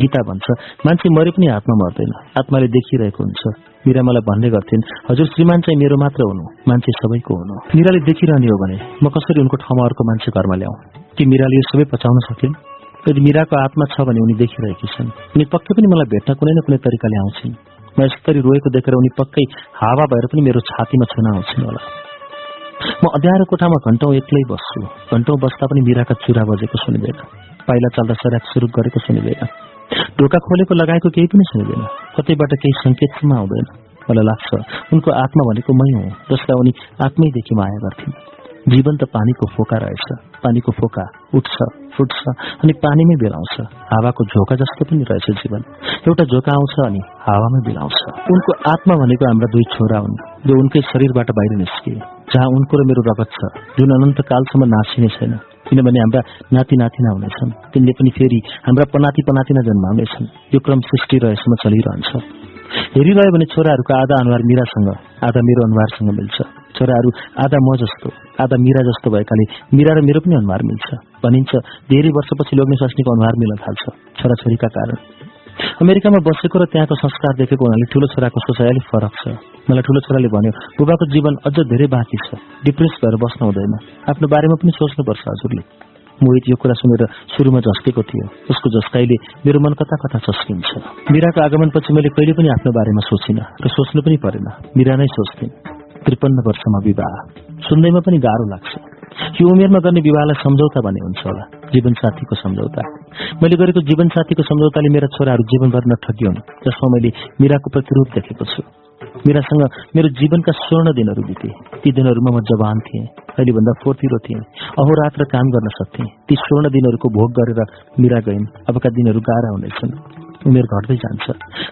गीता भन्छ मान्छे मरे पनि आत्मा मर्दैन। आत्माले देखिरहेको हुन्छ। मिरा मलाई भन्ने गर्थिन् हजुर श्रीमान चाहिँ मेरो मात्र हुनु मान्छे सबैको हुनु। मिराले देखिरहने हो भने म कसरी उनको ठाउँमा अर्को मान्छे घरमा ल्याउँ कि मिराले यो सबै पचाउन सकिन्? यदि मिराको आत्मा छ भने उनी देखिरहेकी छन्। उनी पक्कै पनि मलाई भेट्न कुनै न कुनै तरिकाले आउँछन्। म यसरी रोएको देखेर उनी पक्कै हावा भएर पनि मेरो छातीमा छुन आउँछन् होला। म अध्यारो कोठामा घन्टौँ एक्लै बस्छु। घन्टौँ बस्दा पनि मिराका चुरा बजेको सुनिँदैन। पाइला चल्दा सराक सुरु गरेको सुनिँदैन। ढोका खोलेको लगाएको केही पनि सुनिँदैन कतैबाट केही सङ्केतसम्म आउँदैन। मलाई लाग्छ उनको आत्मा भनेको मै हुँ जसलाई उनी आत्मैदेखि माया गर्थिन्। जीवन त पानीको फोका रहेछ। पानीको फोका उठ्छ फुट्छ अनि पानीमै बिलाउँछ। हावाको झोका जस्तो पनि रहेछ जीवन। एउटा झोका आउँछ अनि हावामै बिलाउँछ। उनको आत्मा भनेको हाम्रा दुई छोरा हुन् जो उनकै शरीरबाट बाहिर निस्किए। जहाँ उनको र मेरो रगत छ जुन अनन्त कालसम्म नासिने छैन। किनभने हाम्रा नाति नातिना हुनेछन्। तिनले पनि फेरि हाम्रा पनाति पनातिना जन्माउनेछन् यो क्रम सृष्टि रहेसम्म चलिरहन्छ। हेरिरह्यो भने छोराहरूको आधा अनुहार मिरासँग आधा मेरो अनुहारसँग मिल्छ। छोराहरू आधा म जस्तो आधा मिरा जस्तो भएकाले मिरा र मेरो पनि अनुहार मिल्छ। भनिन्छ धेरै वर्षपछि लोग्ने स्वास्नीको अनुहार मिल्न थाल्छ। छोराछोरीका कारण। अमेरिकामा बसेको र त्यहाँको संस्कार देखेको हुनाले ठुलो छोराको सोचाइ अलिक फरक छ। मलाई ठुलो छोराले भन्यो बुबाको जीवन अझ धेरै बाँकी छ। डिप्रेस भएर बस्नु हुँदैन। आफ्नो बारेमा पनि सोच्नुपर्छ हजुरले। मोहित यो कुरा सुनेर सुरुमा झस्केको थियो। उसको झस्काइले मेरो मन कता कता चस्किन्छ मिराको आगमनपछि मैले कहिले पनि आफ्नो बारेमा सोचिनँ र सोच्नु पनि परेन। मिरा नै सोच्थिन्। त्रिपन्न वर्षमा विवाह। सुन्दैमा पनि गाह्रो लाग्छ। यो उमेरमा गर्ने विवाहलाई सम्झौता भन्ने हुन्छ होला जीवन साथीको सम्झौता। मैले गरेको जीवन साथीको सम्झौताले मेरा छोराहरू जीवनभर नठगियोन् जसमा मैले मिराको प्रतिरूप देखेको छु। मिरासँग मेरो जीवनका स्वर्ण दिनहरू बिते। ती दिनहरूमा म जवान थिएँ अहिले भन्दा फोर्तिरो थिएँ अहोरात्र काम गर्न सक्थेँ। ती स्वर्ण दिनहरूको भोग गरेर मिरा गइन्। अबका दिनहरू गाह्रा हुनेछन्। उमेर घट्दै जान्छ।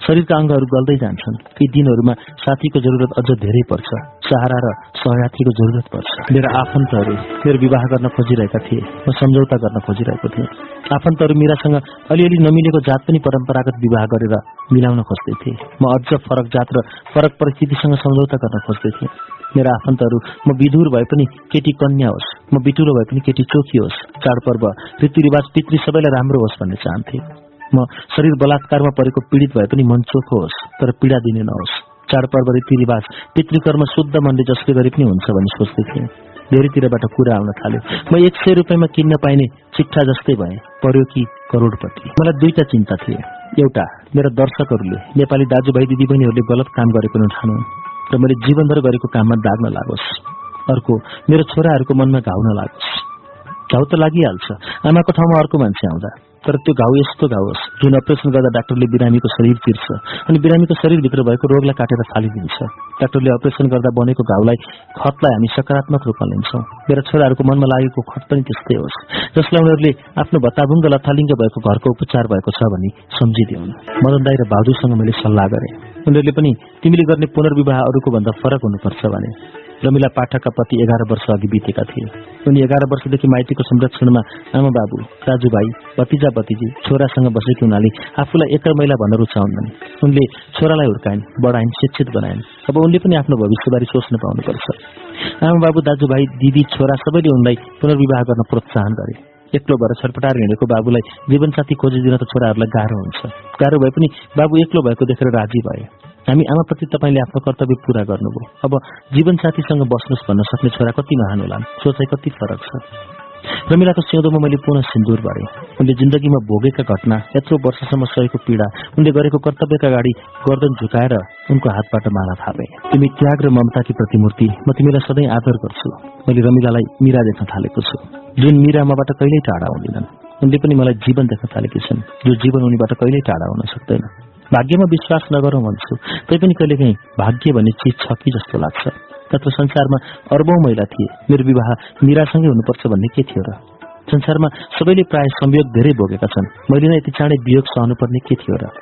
शरीरका अङ्गहरू गल्दै जान्छन्। ती दिनहरूमा साथीको जरुरत अझ धेरै पर्छ। सहारा र सहयात्रीको जरुरत पर्छ। मेरा आफन्तहरू मेरो विवाह गर्न खोजिरहेका थिए। म सम्झौता गर्न खोजिरहेको थिएँ। आफन्तहरू मिरासँग अलिअलि नमिलेको जात पनि परम्परागत विवाह गरेर मिलाउन खोज्दै थिए। म अझ फरक जात र फरक परिस्थितिसँग सम्झौता गर्न खोज्दै थिएँ। मेरा आफन्तहरू म विधुर भए पनि केटी कन्या होस्। म बिटुलो भए पनि केटी चोखी होस्। चाडपर्व रीतिरिवाज पितृ सबैलाई राम्रो होस् भन्ने चाहन्थे। म शरीर बलात्कारमा परेको पीडित भए पनि मन चोखो होस् तर पीडा दिने नहोस्। चाडपर्व रीतिरिवाज पितृकर्म शुद्ध मनले जसले गरे पनि हुन्छ भन्ने सोच्दै थिएँ। धेरैतिरबाट कुरा आउन थाल्यो। म एक सय रुपियाँमा किन्न पाइने चिट्ठा जस्तै भए पर्यो कि करोडपति। मलाई दुईटा चिन्ता थिए। एउटा मेरा दर्शकहरूले नेपाली दाजुभाइ दिदीबहिनीहरूले गलत काम गरेको नठानु र मैले जीवनभर गरेको काममा दाग नलागोस् अर्को मेरो छोराहरूको मनमा घाउ नलागोस्। घाउ त लागिहाल्छ आमाको ठाउँमा अर्को मान्छे आउँदा। तर त्यो घाउ यस्तो घाउ होस् जुन अपरेसन गर्दा डाक्टरले बिरामीको शरीर चिर्छ अनि बिरामीको शरीरभित्र भएको रोगलाई काटेर फालिदिन्छ। डाक्टरले अपरेसन गर्दा बनेको घाउलाई खतलाई हामी सकारात्मक रूपमा लिन्छौँ। मेरा छोराहरूको मनमा लागेको खत पनि त्यस्तै होस् जसलाई उनीहरूले आफ्नो भत्ताभुङ्ग लथालिङ्ग भएको घरको उपचार भएको छ भनी सम्झिदिउन्। मदन दाई र भाउजूसँग मैले सल्लाह गरेँ। उनीहरूले पनि तिमीले गर्ने पुनर्विवाह अरूको भन्दा फरक हुनुपर्छ भने रमिला पाठकका पति एघार वर्ष अघि बितेका थिए। उनी एघार वर्षदेखि माइतीको संरक्षणमा आमा बाबु दाजुभाइ भतिजा भतिजी छोरासँग बसेकी हुनाले आफूलाई एकै महिला भन्न रुचाउँदैन उनले छोरालाई हुर्काइन् बढाइन् शिक्षित बनाइन्। अब उनले पनि आफ्नो भविष्यबारे सोच्न पाउनुपर्छ। आमा बाबु दाजुभाइ दिदी छोरा सबैले उनलाई पुनर्विवाह गर्न प्रोत्साहन गरे। एक्लो भएर छटपटाएर हिँडेको बाबुलाई जीवनसाथी खोजिदिन त छोराहरूलाई गाह्रो हुन्छ। गाह्रो भए पनि बाबु एक्लो भएको देखेर राजी भए। हामी आमाप्रति तपाईँले आफ्नो कर्तव्य पूरा गर्नुभयो। अब जीवनसाथीसँग बस्नुहोस् भन्न सक्ने छोरा कति महान होलान् सोचाइ कति फरक छ। रमिलाको सिउँदोमा मैले पुनः सिन्दुर भरे। उनले जिन्दगीमा भोगेका घटना यत्रो वर्षसम्म सहेको पीडा उनले गरेको कर्तव्यका अगाडि गर्दन झुकाएर उनको हातबाट माला थापे। तिमी त्याग र ममताकी प्रतिमूर्ति म तिमीलाई सधैँ आदर गर्छु। मैले रमिलालाई मिरा देख्न थालेको छु। जुन मिरा मबाट कहिल्यै टाढा हुँदिनन् उनले पनि मलाई जीवन देख्न थालेकी छन् जो जीवन उनीबाट कहिल्यै टाढा हुन सक्दैन। भाग्यमा विश्वास नगरौँ भन्छु। तैपनि कहिलेकाहीँ भाग्य भन्ने चिज छ कि जस्तो लाग्छ? तत्र संसारमा अर्बौं महिला थिए। मेरो विवाह मिरासँगै हुनुपर्छ भन्ने के थियो र? संसारमा सबैले प्राय संयोग धेरै भोगेका छन्। मैले नै यति चाँडै वियोग सहनुपर्ने के थियो र?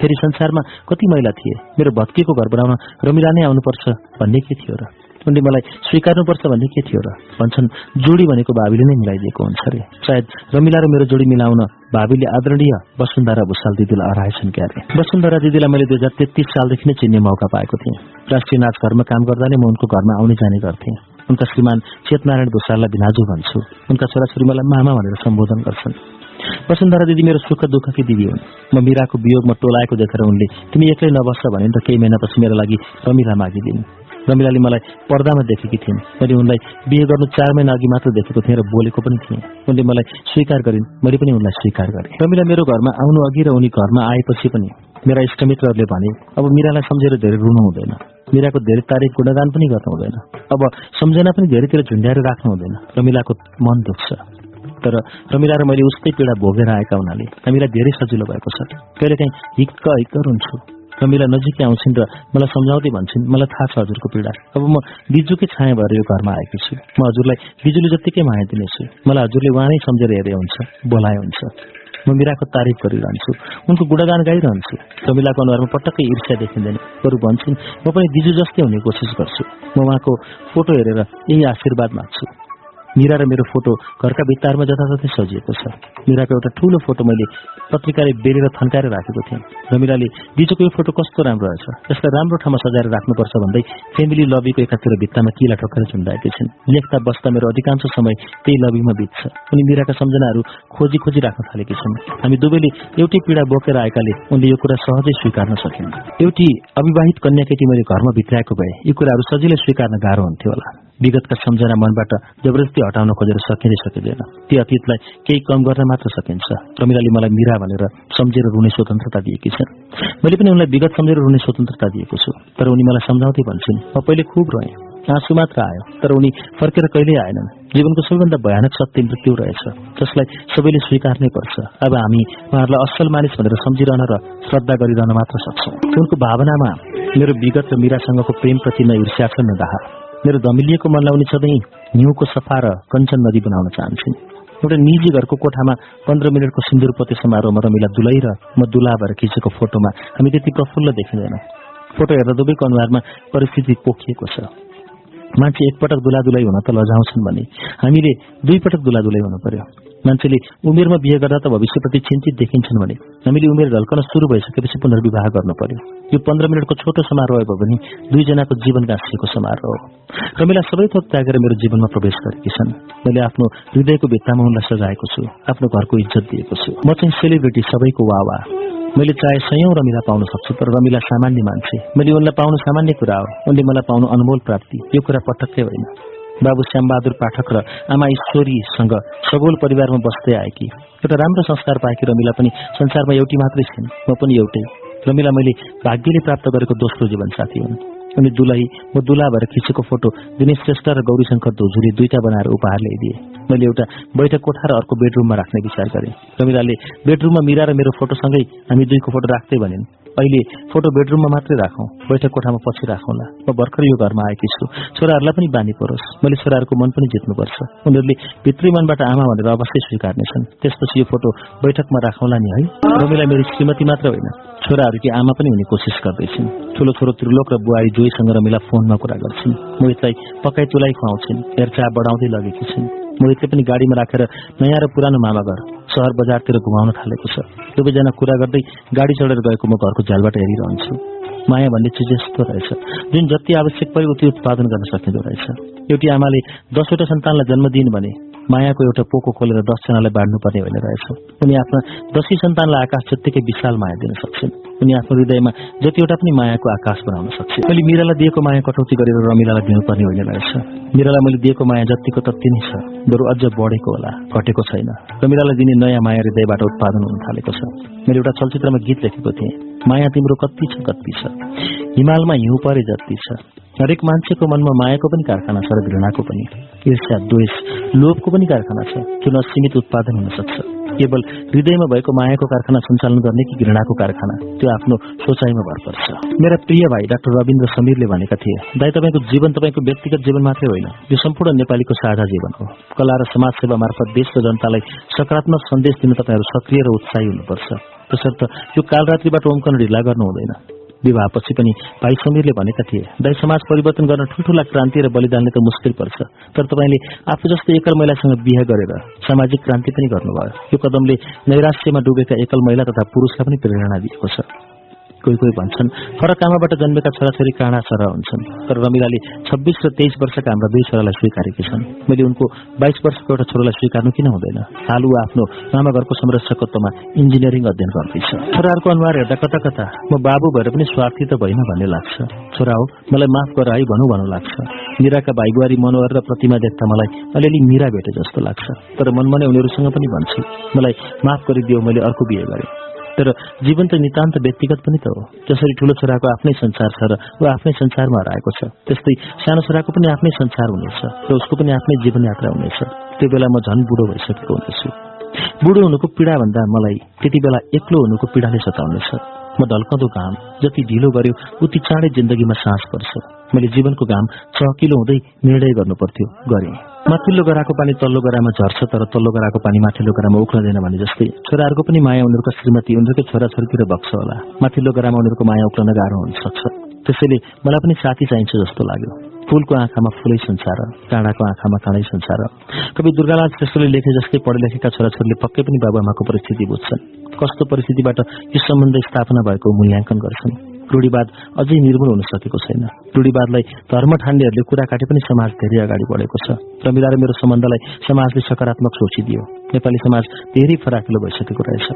फेरि संसारमा कति महिला थिए? मेरो भत्कीको घर बनाउन रमिला नै आउनुपर्छ भन्ने के थियो र? उनले मलाई स्वीकार्नुपर्छ भन्ने के थियो र? भन्छन् जोडी भनेको भावीले नै मिलाइदिएको हुन्छ अरे सायद रमिला र मेरो जोडी मिलाउन भावीले आदरणीय वसुन्धरा भूषाल दिदीलाई हराएछन् क्यारे वसुन्धरा दिदीलाई मैले दुई हजार तेत्तिस सालदेखि नै चिन्ने मौका पाएको थिएँ। राष्ट्रिय नाच घरमा काम गर्दा नै म उनको घरमा आउने जाने गर्थेँ। उनका श्रीमान चेतनारायण भूषाललाई भिनाजु भन्छु। उनका छोराछोरी मलाई मामा भनेर सम्बोधन गर्छन्। वसुन्धरा दिदी मेरो सुख दुःखकी दिदी हुन्। म मिराको वियोगमा टोलाएको देखेर उनले तिमी एक्लै नबस्छ भने त केही महिनापछि मेरो लागि रमिला मागिदिन्। रमिलाले मलाई पर्दामा देखेकी थिइन्। मैले उनलाई बिहे गर्नु चार महिना अघि मात्र देखेको थिएँ र बोलेको पनि थिएँ। उनले मलाई स्वीकार गरिन् मैले पनि उनलाई स्वीकार गरेँ। रमिला मेरो घरमा आउनु अघि र उनी घरमा आएपछि पनि मेरा इष्टमित्रहरूले भने अब मिरालाई सम्झेर धेरै रुनु हुँदैन। मिराको धेरै तारिफ गुणगान पनि गर्नु हुँदैन। अब सम्झना पनि धेरैतिर झुन्ड्याएर राख्नु हुँदैन। रमिलाको मन दुख्छ। तर रमिला र मैले उस्तै पीडा भोगेर आएका हुनाले हामीलाई धेरै सजिलो भएको छ। कहिलेकाहीँ हिक्क हिक्क रुन्छु। रमिला नजिकै आउँछिन् र मलाई सम्झाउँदै भन्छन् मलाई थाहा छ हजुरको पीडा। अब म बिजुकै छाया भएर यो घरमा आएको छु। म हजुरलाई बिजुली जत्तिकै माया दिनेछु मलाई हजुरले उहाँ नै सम्झेर हेरे हुन्छ बोलाए हुन्छ। म मिराको तारिफ गरिरहन्छु। उनको गुणगान गाइरहन्छु। रमिलाको अनुहारमा पटक्कै ईर्ष्या देखिँदैन। बरु भन्छन् म पनि दिजु जस्तै हुने कोसिस गर्छु। म उहाँको फोटो हेरेर यही आशीर्वाद माग्छु मिरा र मेरो फोटो घरका भित्ताहरूमा जताततै सजिएको छ। मिराको एउटा ठूलो फोटो मैले पत्रिकाले बेरेर थन्काएर राखेको थिएँ रमिलाले दिजुको यो फोटो कस्तो राम्रो रहेछ? यसलाई राम्रो ठाउँमा सजाएर राख्नुपर्छ भन्दै फेमिली लबीको एकातिर भित्तामा किला ठोकेर झुन्डाएकी छिन्। लेख्दा बस्दा मेरो अधिकांश समय त्यही लबीमा बित्छ। उनी मिराका सम्झनाहरू खोजी खोजी राख्न थालेकी छन्। हामी दुवैले एउटै पीडा बोकेर आएकाले उनले यो कुरा सहजै स्वीकार्न सकिन् एउटी अविवाहित कन्या केटी मैले घरमा भित्राएको भए यी कुराहरू सजिलै स्वीकार्न गाह्रो हुन्थ्यो होला। विगतका सम्झना मनबाट जबरजस्ती हटाउन खोजेर सकिँदै सकिँदैन। ती अतीतलाई केही कम गर्न मात्र सकिन्छ। रमिलाले मलाई मिरा भनेर सम्झेर रुने स्वतन्त्रता दिएकी छन्। मैले पनि उनलाई विगत सम्झेर रुने स्वतन्त्रता दिएको छु। तर उनी मलाई सम्झाउँदै भन्छन् म पहिले खुब रोएँ। आँसु मात्र आयो। तर उनी फर्केर कहिल्यै आएनन्। जीवनको सबैभन्दा भयानक सत्य मृत्यु रहेछ। जसलाई सबैले स्वीकार्नै पर्छ। अब हामी उहाँहरूलाई असल मानिस भनेर सम्झिरहन र श्रद्धा गरिरहन मात्र सक्छौँ। उनको भावनामा मेरो विगत र मिरासँगको प्रेमप्रति न ईर्ष्या छ न दाह। मेरो धमिलिएको मनलाई उनी सधैँ हिउँको सफा र कञ्चन नदी बनाउन चाहन्छन् एउटा निजी घरको कोठामा पन्ध्र मिनटको सिन्दुरपति समारोहमा रमिला दुलै र म दुला भएर खिचेको फोटोमा हामी त्यति प्रफुल्ल देखिँदैन। फोटो हेर्दा दुवैको अनुहारमा परिस्थिति पोखिएको छ। मान्छे एकपटक दुलादुलाई हुन त लजाउँछन् भने हामीले दुई पटक दुलादुलाई हुनु पर्यो। मान्छेले उमेरमा बिहे गर्दा त भविष्यप्रति चिन्तित देखिन्छन् भने हामीले उमेर ढल्कन सुरु भइसकेपछि पुनर्विवाह गर्नु पर्यो। यो पन्ध्र मिनटको छोटो समारोह भयो भने दुईजनाको जीवन गाँसिएको समारोह हो। रमिला सबै थोक त्यागेर मेरो जीवनमा प्रवेश गरेकी छन्। मैले आफ्नो हृदयको भित्तामा उनलाई सजाएको छु आफ्नो घरको इज्जत दिएको छु। म चाहिँ सेलिब्रिटी सबैको वावा। मैले चाहे सयौं रमिला पाउन सक्छु तर रमिला सामान्य मान्छे। मैले उनलाई पाउनु सामान्य कुरा हो। उनले मलाई पाउनु अनमोल प्राप्ति। यो कुरा पटक्कै होइन। बाबु श्यामबहादुर पाठक र आमा ईश्वरीसँग सगोल परिवारमा बस्दै आएकी। एउटा राम्रो संस्कार पाएकी रमिला पनि संसारमा एउटी मात्रै छिन्। म पनि एउटै। रमिला मैले भाग्यले प्राप्त गरेको दोस्रो जीवनसाथी हुन्। उनी दुलही म दुला भएर खिचेको फोटो दिनेश श्रेष्ठ र गौरीशङ्कर धोजुले दुईटा बनाएर उपहार ल्याइदिए। मैले एउटा बैठक कोठा र अर्को बेडरुममा राख्ने विचार गरेँ। रमिलाले बेडरुममा मिरा र मेरो फोटोसँगै हामी दुईको फोटो राख्दै भनिन् अहिले फोटो बेडरुममा मात्रै राखौँ बैठक कोठामा पछि राखौँला। म भर्खर यो घरमा आएकी छु। छोराहरूलाई पनि बानी परोस्। मैले छोराहरूको मन पनि जित्नुपर्छ। उनीहरूले भित्री मनबाट आमा भनेर अवश्य स्वीकार्नेछन्। त्यसपछि यो फोटो बैठकमा राखौँला नि है? रमिला मेरो श्रीमती मात्र होइन छोराहरूकी आमा पनि हुने कोसिस गर्दैछिन्। ठुलो छोरो त्रिलोक र बुहारी जोईसँग रमिला फोनमा कुरा गर्छिन्। मोहितलाई पकाइ तुलाइ खुवाउँछिन्। हेरचाह बढाउँदै लगेकी छिन्। मोहितले पनि गाडीमा राखेर नयाँ र पुरानो मामा घर सहर बजारतिर घुमाउन थालेको छ। दुवैजना कुरा गर्दै गाडी चढेर गएको म घरको झ्यालबाट हेरिरहन्छु। माया भन्ने चिज यस्तो रहेछ। जुन जति आवश्यक पऱ्यो उति उत्पादन गर्न सकिँदो रहेछ। एउटी आमाले दसवटा सन्तानलाई जन्म दिइन् भने मायाको एउटा पोको खोलेर दसजनालाई बाँड्नुपर्ने होइन रहेछ उनी आफ्ना दसै सन्तानलाई आकाश जत्तिकै विशाल माया दिन सक्छन्। उनी आफ्नो हृदयमा जतिवटा पनि मायाको आकाश बनाउन सक्छ मैले मिरालाई दिएको माया कटौती गरेर रमिलालाई दिनुपर्ने होइन रहेछ मिरालाई मैले दिएको माया जतिको तत्ति नै छ बरु अझ बढेको होला घटेको छैन। रमिलालाई दिने नयाँ माया हृदयबाट उत्पादन हुन थालेको छ। मैले एउटा चलचित्रमा गीत लेखेको थिएँ। माया तिम्रो कति छ कति छ। हिमालमा हिउँ परे जति छ। हरेक मान्छेको मनमा मायाको पनि कारखाना छ र घृणाको पनि। ईर्ष्या द्वेष लोभको पनि कारखाना छ जुन असीमित उत्पादन हुन सक्छ? केवल हृदयमा भएको मायाको कारखाना सञ्चालन गर्ने कि घृणाको कारखाना? त्यो आफ्नो सोचाइमा भर पर्छ। मेरा प्रिय भाइ डाक्टर रविन्द्र समीरले भनेका थिए दाई तपाईँको जीवन तपाईँको व्यक्तिगत जीवन मात्रै होइन यो सम्पूर्ण नेपालीको साझा जीवन हो। कला र समाज सेवा मार्फत देशको जनतालाई सकारात्मक सन्देश दिन तपाईँहरू सक्रिय र उत्साही हुनुपर्छ। तसर्थ यो कालरात्रिबाट उम्कन ढिला गर्नु हुँदैन। विवाहपछि पनि भाइ समीरले भनेका थिए दाई समाज परिवर्तन गर्न ठुल्ठुला क्रान्ति र बलिदानले त मुस्किल पर्छ तर तपाईँले आफू जस्तै एकल महिलासँग बिहे गरेर सामाजिक क्रान्ति पनि गर्नुभयो। यो कदमले नैराश्यमा डुबेका एकल महिला तथा पुरुषलाई पनि प्रेरणा दिएको छ। कोही कोही भन्छन् फरक आमाबाट जन्मेका छोराछोरी काँडा छोरा हुन्छन् तर रमिलाले छब्बिस र तेइस वर्षका हाम्रा दुई छोरालाई स्वीकारेकी छन्। मैले उनको बाइस वर्षको एउटा छोरालाई स्वीकार्नु किन हुँदैन? हाल ऊ आफ्नो मामा घरको संरक्षकत्वमा इन्जिनियरिङ अध्ययन गर्दैछ। छोराहरूको अनुहार हेर्दा कता कता म बाबु भएर पनि स्वार्थी त भइन भन्ने लाग्छ। छोरा हो मलाई माफ गर है भनौँ भन्नु लाग्छ। मिराका भाइ बुहारी मनोहर र प्रतिमा देख्दा मलाई अलिअलि मिरा भेटे जस्तो लाग्छ। तर मनमा नै उनीहरूसँग पनि भन्छु मलाई माफ गरिदियो मैले अर्को बिहे गरेँ। तर जीवन त नितान्त व्यक्तिगत पनि त हो। जसरी ठुलो छोराको आफ्नै संसार छ र ऊ आफ्नै संसारमा हराएको छ त्यस्तै सानो छोराको पनि आफ्नै संसार हुनेछ र उसको पनि आफ्नै जीवन यात्रा हुनेछ। त्यो बेला म झन् बुढो भइसकेको हुनेछु। बुढो हुनुको पीडा भन्दा मलाई त्यति बेला एक्लो हुनुको पीडाले सताउनेछ। म ढल्कँदो घाम जति ढिलो गर्यो उति चाँडै जिन्दगीमा सास पर्छ। मैले जीवनको घाम चहकिलो हुँदै निर्णय गर्नु पर्थ्यो गरेँ। माथिल्लो गराको पानी तल्लो गरामा झर्छ तर तल्लो गराको पानी माथिल्लो गरामा उक्लदैन भने जस्तै छोराहरूको पनि माया उनीहरूको श्रीमती उनीहरूकै छोराछोरीतिर बग्छ होला। माथिल्लो गरामा उनीहरूको माया उक्लन गाह्रो हुन सक्छ त्यसैले मलाई पनि साथी चाहिन्छ जस्तो लाग्यो। फूलको आँखामा फुलै संसार काँडाको आँखामा काँडै संसार कवि दुर्गालाल श्रेष्ठले लेखे जस्तै पढे लेखेका छोराछोरीले पक्कै पनि बाबुआमाको परिस्थिति बुझ्छन्। कस्तो परिस्थितिबाट यो सम्बन्ध स्थापना भएको मूल्याङ्कन गर्छन्। रूढिवाद अझै निर्मूल हुन सकेको छैन। रूढिवादलाई धर्म ठान्नेहरूले कुरा काटे पनि समाज धेरै अगाडि बढेको छ। रमिला र मेरो सम्बन्धलाई समाजले सकारात्मक सोचिदियो। नेपाली समाज धेरै फराकिलो भइसकेको रहेछ।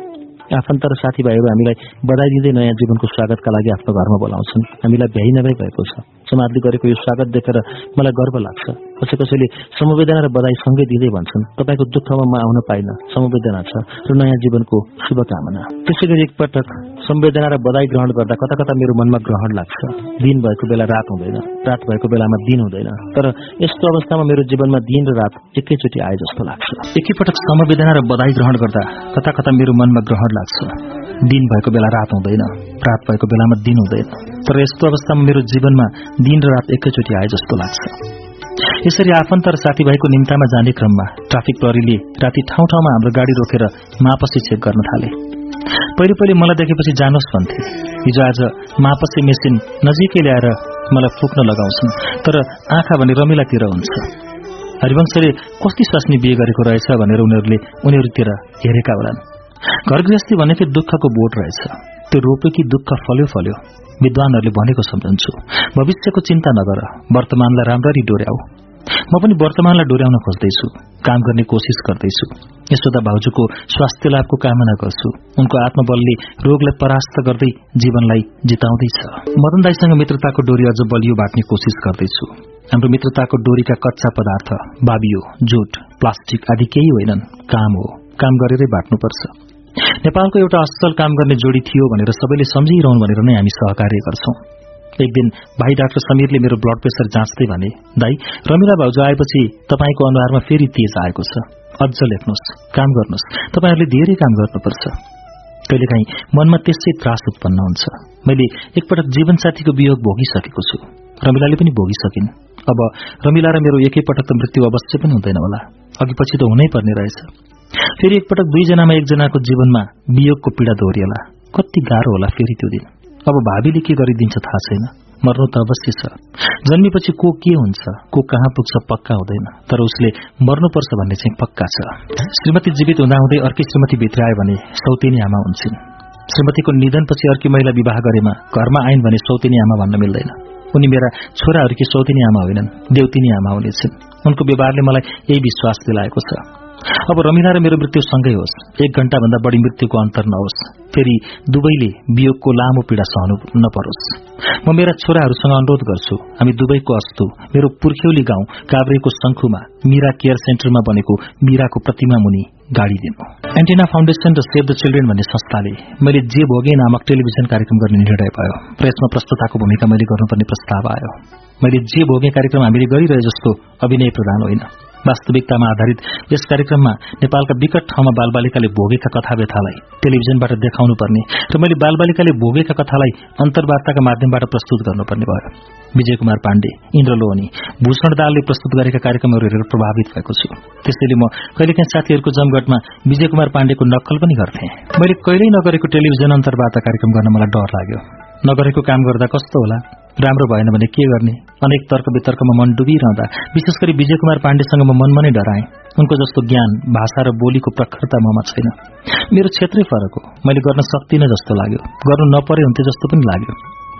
आफन्त र साथीभाइहरू हामीलाई बधाई दिँदै नयाँ जीवनको स्वागतका लागि आफ्नो घरमा बोलाउँछन्। हामीलाई भ्याइ नभई भएको छ। समाजले गरेको यो स्वागत देखेर मलाई गर्व लाग्छ। कसै कसैले समवेदना र बधाई सँगै दिँदै भन्छन्। तपाईँको दुःखमा म आउन पाइन। समवेदना छ र नयाँ जीवनको शुभकामना। त्यसै गरी एकपटक संवेदना र बधाई ग्रहण गर्दा कता कता मेरो मनमा ग्रहण लाग्छ। दिन भएको बेला रात हुँदैन। रात भएको बेलामा दिन हुँदैन। तर यस्तो अवस्थामा मेरो जीवनमा दिन र रात एकैचोटि आए जस्तो लाग्छ। एकैपटक समवेदना र बधाई ग्रहण गर्दा कता कता मेरो मनमा ग्रहण लाग्छ। दिन भएको बेला रात हुँदैन। रात भएको बेलामा दिन हुँदैन। तर यस्तो अवस्थामा मेरो जीवनमा दिन र रात एकैचोटि आए जस्तो लाग्छ। यसरी आफन्त र साथीभाइको निम्तामा जाने क्रममा ट्राफिक प्रहरीले राति ठाउँ ठाउँमा हाम्रो गाडी रोकेर मापसी चेक गर्न थाले। पहिले पहिले मलाई देखेपछि जानुहोस् भन्थे। हिजो आज मापसी मेसिन नजिकै ल्याएर मलाई फुक्न लगाउँछन् तर आँखा भने रमिलातिर हुन्छ। हरिवंशले कस्ती सस्नी बिहे गरेको रहेछ भनेर उनीहरूले उनीहरूतिर हेरेका होलान्। घर गृहस्थी भनेकै दुःखको बोट रहेछ। त्यो रोप्यो कि दुःख फल्यो फल्यो? विद्वानहरूले भनेको सम्झन्छु। भविष्यको चिन्ता नगर। वर्तमानलाई राम्ररी डोर्याऊ। म पनि वर्तमानलाई डोर्याउन खोज्दैछु। काम गर्ने कोसिस गर्दैछु। यशोदा भाउजूको स्वास्थ्य लाभको कामना गर्छु। उनको आत्मबलले रोगलाई परास्त गर्दै जीवनलाई जिताउँदैछ। मदन दाईसँग मित्रताको डोरी अझ बलियो बाँट्ने कोसिस गर्दैछु। हाम्रो मित्रताको डोरीका कच्चा पदार्थ बाबियो जुट प्लास्टिक आदि केही होइनन्। काम हो। काम गरेरै बाँट्नुपर्छ नेपालको एउटा असल काम गर्ने जोडी थियो भनेर सबैले सम्झिरहन् भनेर नै हामी सहकार्य गर्छौं। एक दिन भाइ डाक्टर समीरले मेरो ब्लड प्रेसर जाँच्दै भने दाई रमिला भाउजू आएपछि तपाईँको अनुहारमा फेरि तेज आएको छ। अझ लेख्नुहोस् काम गर्नुहोस्। तपाईँहरूले धेरै काम गर्नुपर्छ। कहिलेकाहीँ मनमा त्यसै त्रास उत्पन्न हुन्छ। मैले एकपटक जीवनसाथीको वियोग भोगिसकेको छु। रमिलाले पनि भोगिसकिन्। अब रमिला र मेरो एकैपटक त मृत्यु अवश्य पनि हुँदैन होला। अघि पछि त हुनै पर्ने रहेछ। फेरि एकपटक दुईजनामा एकजनाको जीवनमा वियोगको पीड़ा दोहोरिएला। कति गाह्रो होला फेरि त्यो दिन। अब भावीले के गरिदिन्छ थाहा छैन। मर्नु त अवश्य छ। जन्मेपछि को के हुन्छ को कहाँ पुग्छ पक्का हुँदैन। तर उसले मर्नुपर्छ भन्ने चाहिँ पक्का छ। श्रीमती जीवित हुँदाहुँदै अर्कै श्रीमती भित्र आयो भने सौतेनी आमा हुन्छन्। श्रीमतीको निधनपछि अर्की महिला विवाह गरेमा घरमा आइन् भने सौतेनी आमा भन्न मिल्दैन। उनी मेरा छोराहरूकी सौतेनी आमा होइनन् देउतिनी आमा हुनेछन्। उनको व्यवहारले मलाई यही विश्वास दिलाएको छ। अब रमिला र मेरो मृत्यु सँगै होस्। एक घण्टाभन्दा बढी मृत्युको अन्तर नहोस्। फेरि दुवैले वियोगको लामो पीड़ा सहनु नपरोस्। म मेरा छोराहरूसँग अनुरोध गर्छु हामी दुवैको अस्तु मेरो पुर्ख्यौली गाउँ काभ्रेको शंखुमा मीरा केयर सेन्टरमा बनेको मीराको प्रतिमा मुनि गाडी दिनु। एन्टिना फाउन्डेशन र सेभ द चिल्ड्रेन भन्ने संस्थाले मैले जे भोगे नामक टेलिभिजन कार्यक्रम गर्ने निर्णय भयो प्रेसमा प्रस्तुताको भूमिका मैले गर्नुपर्ने प्रस्ताव आयो। मैले जे भोगे कार्यक्रम हामीले गरिरहे जस्तो अभिनय प्रदान होइन। वास्तविकतामा आधारित यस कार्यक्रममा नेपालका विकट ठाउँमा बालबालिकाले भोगेका कथा व्यथालाई टेलिभिजनबाट देखाउनु पर्ने र मैले बालबालिकाले भोगेका कथालाई अन्तर्वार्ताका माध्यमबाट प्रस्तुत गर्नुपर्ने भयो। विजय कुमार पाण्डे इन्द्र लोहनी भूषण दालले प्रस्तुत गरेका कार्यक्रमहरू हेरेर प्रभावित भएको छु। त्यसैले म कहिलेकाहीँ साथीहरूको जमघटमा विजय कुमार पाण्डेको नक्कल पनि गर्थे। मैले कहिल्यै नगरेको टेलिभिजन अन्तर्वार्ता कार्यक्रम गर्न मलाई डर लाग्यो। नगरेको काम गर्दा कस्तो होला? राम्रो भएन भने के गर्ने? अनेक तर्क वितर्कमा मन डुबिरहँदा विशेष गरी विजय कुमार पाण्डेसँग म मनमा नै डराएँ। उनको जस्तो ज्ञान भाषा र बोलीको प्रखरता ममा छैन। मेरो क्षेत्रै फरक हो। मैले गर्न सक्दिनँ जस्तो लाग्यो। गर्नु नपरे हुन्थ्यो जस्तो पनि लाग्यो।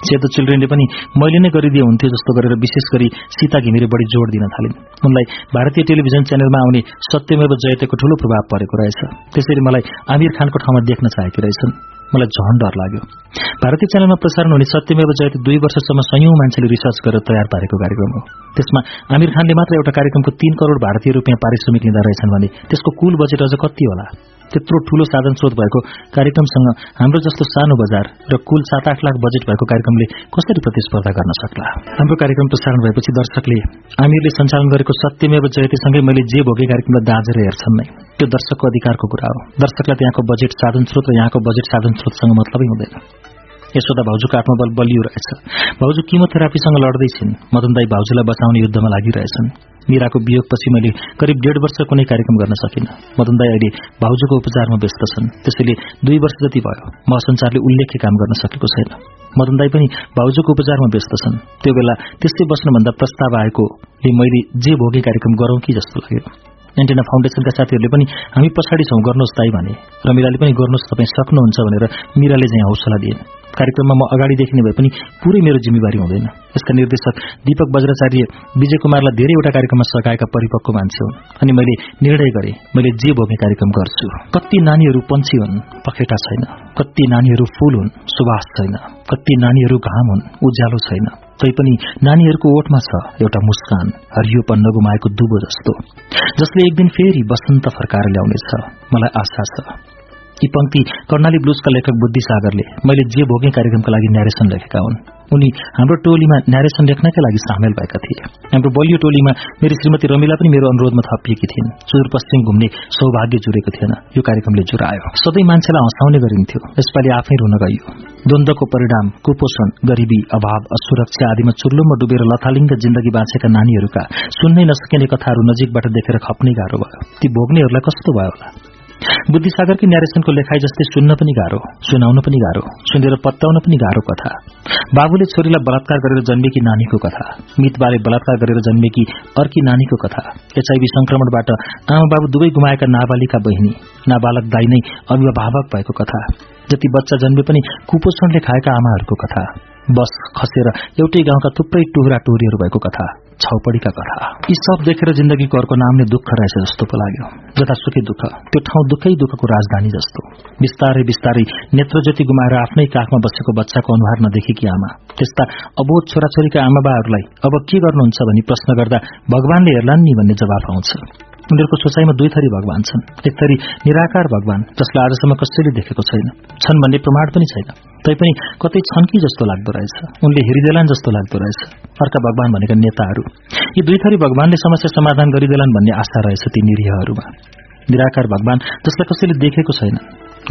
सेतो चिल्ड्रेनले पनि मैले नै गरिदिए हुन्थ्यो जस्तो गरेर विशेष गरी सीता घिमिरे बढी जोड दिन थालिन्। उनलाई भारतीय टेलिभिजन च्यानलमा आउने सत्यमेव जयतेको ठूलो प्रभाव परेको रहेछ। त्यसरी मलाई आमिर खानको ठाउँमा देख्न चाहेकी रहेछन्। मलाई झन डर लाग्यो। भारतीय च्यानलमा प्रसारण हुने सत्यमेव जयते दुई वर्षसम्म सयौं मान्छेले रिसर्च गरेर तयार पारेको कार्यक्रम हो। त्यसमा आमिर खानले मात्र एउटा कार्यक्रमको तीन करोड़ भारतीय रूपियाँ पारिश्रमिक लिँदा रहेछन् भने त्यसको कुल बजेट अझ कति होला? त्यत्रो ठूलो साधन स्रोत भएको कार्यक्रमसँग हाम्रो जस्तो सानो बजार र कुल सात आठ लाख बजेट भएको कार्यक्रमले कसरी प्रतिस्पर्धा गर्न सक्ला? हाम्रो कार्यक्रम प्रसारण भएपछि दर्शकले आमिरले सञ्चालन गरेको सत्यमेव जयतीसँगै मैले जे भोगे कार्यक्रमलाई दाँजेर हेर्छन् नै। त्यो दर्शकको अधिकारको कुरा हो। दर्शकलाई त्यहाँको बजेट साधन स्रोत र यहाँको बजेट साधन स्रोतसँग मतलबै हुँदैन। यशोदा भाउजूको आत्मबल बलियो रहेछ। भाउजू किमोथेरापीसँग लड्दैछिन् मदन दाई भाउजूलाई बचाउने युद्धमा लागिरहेछन्। मीराको वियोगपछि मैले करिब डेढ वर्ष कुनै कार्यक्रम गर्न सकिनँ। मदन दाई अहिले भाउजूको उपचारमा व्यस्त छन्। त्यसैले दुई वर्ष जति भयो म संसारले उल्लेख्य काम गर्न सकेको छैन। मदन दाई पनि भाउजूको उपचारमा व्यस्त छन्। त्यो बेला त्यस्तै बस्नुभन्दा प्रस्ताव आएकोले मैले जे भोगे कार्यक्रम गरौं कि जस्तो लाग्यो। एन्टेना फाउन्डेसनका साथीहरूले पनि हामी पछाडि छौं गर्नुहोस् ताई भने र मिराले पनि गर्नुहोस् तपाईँ सक्नुहुन्छ भनेर मिराले चाहिँ हौसला दिए कार्यक्रममा म अगाडि देखिने भए पनि पुरै मेरो जिम्मेवारी हुँदैन। यसका निर्देशक दीपक बज्राचार्य विजय कुमारलाई धेरैवटा कार्यक्रममा सघाएका परिपक्व मान्छे हुन्। अनि मैले निर्णय गरे मैले जे भोग्ने कार्यक्रम गर्छु। कति नानीहरू पन्छी हुन् पखेटा छैन। कति नानीहरू फूल हुन् सुवास छैन। कति नानीहरू घाम हुन् उज्यालो छैन। तैपनि नानीहरूको ओठमा छ एउटा मुस्कान हरियोपन नगुमाएको दुबो जस्तो जसले एक दिन फेरि बसन्त फर्काएर ल्याउनेछ। मलाई आशा छ। यी पंक्ति कर्णाली ब्लुजका लेखक बुद्धि सागरले मैले जे भोगे कार्यक्रमका लागि न्यारेसन लेखेका हुन् उनी हाम्रो टोलीमा न्यारेसन लेख्नकै लागि सामेल भएका थिए। हाम्रो बलियो टोलीमा मेरी श्रीमती रमिला पनि मेरो अनुरोधमा थपिएकी थिइन्। सुदूरपश्चिम घुम्ने सौभाग्य जुरेको थिएन। यो कार्यक्रमले जुरायो। सधैँ मान्छेलाई हँसाउने गरिन्थ्यो। यसपालि आफै रुन गइयो। द्वन्द्वको परिणाम कुपोषण गरिबी अभाव असुरक्षा आदिमा चुर्लुममा डुबेर लथालिङ्ग जिन्दगी बाँचेका नानीहरूका सुन्नै नसकिने कथाहरू नजिकबाट देखेर खप्नै गाह्रो भयो। ती भोग्नेहरूलाई कस्तो भयो होला? बुद्धिसागरकी न्यारेसनको लेखाइ जस्तै सुन्न पनि गाह्रो सुनाउन पनि गाह्रो सुनेर पत्याउन पनि गाह्रो कथा। बाबुले छोरीलाई बलात्कार गरेर जन्मेकी नानीको कथा मितबाले बलात्कार गरेर जन्मेकी अर्की नानीको कथा एचआईभी संक्रमणबाट आमा बाबु दुवै गुमाएका नाबालिका बहिनी नाबालक दाई नै अभिभावक भएको कथा जति बच्चा जन्मे पनि कुपोषणले खाएका आमाहरूको कथा बस खसेर एउटै गाउँका थुप्रै टुहुरा टुहुरीहरू भएको कथा। छाउपडीका कथा। यी सब देखेर जिन्दगीको अर्को नामले दुःख रहेछ जस्तो पो लाग्यो। जतासुकै दुःख। त्यो ठाउँ दुःखै दुःखको राजधानी जस्तो। बिस्तारै बिस्तारै नेत्रज्योति गुमाएर आफ्नै काखमा बसेको बच्चाको अनुहार नदेखेकी आमा। त्यस्ता अबोध छोराछोरीका आमाबाहरूलाई अब के गर्नुहुन्छ भनी प्रश्न गर्दा भगवानले हेर्लान् नि भन्ने जवाफ आउँछ। उनीहरूको सोचाइमा दुई थरी भगवान छन्। एक थरी निराकार भगवान जसलाई आजसम्म कसैले देखेको छैन। छन् भन्ने प्रमाण पनि छैन। तैपनि कतै छन् कि जस्तो लाग्दो रहेछ? उनले हेरिदेलान् जस्तो लाग्दो रहेछ। अर्का भगवान भनेका नेताहरू। यी दुई थरी भगवानले समस्या समाधान गरिदेलान् भन्ने आशा रहेछ ती निरीहहरूमा। निराकार भगवान जसलाई कसैले देखेको छैन।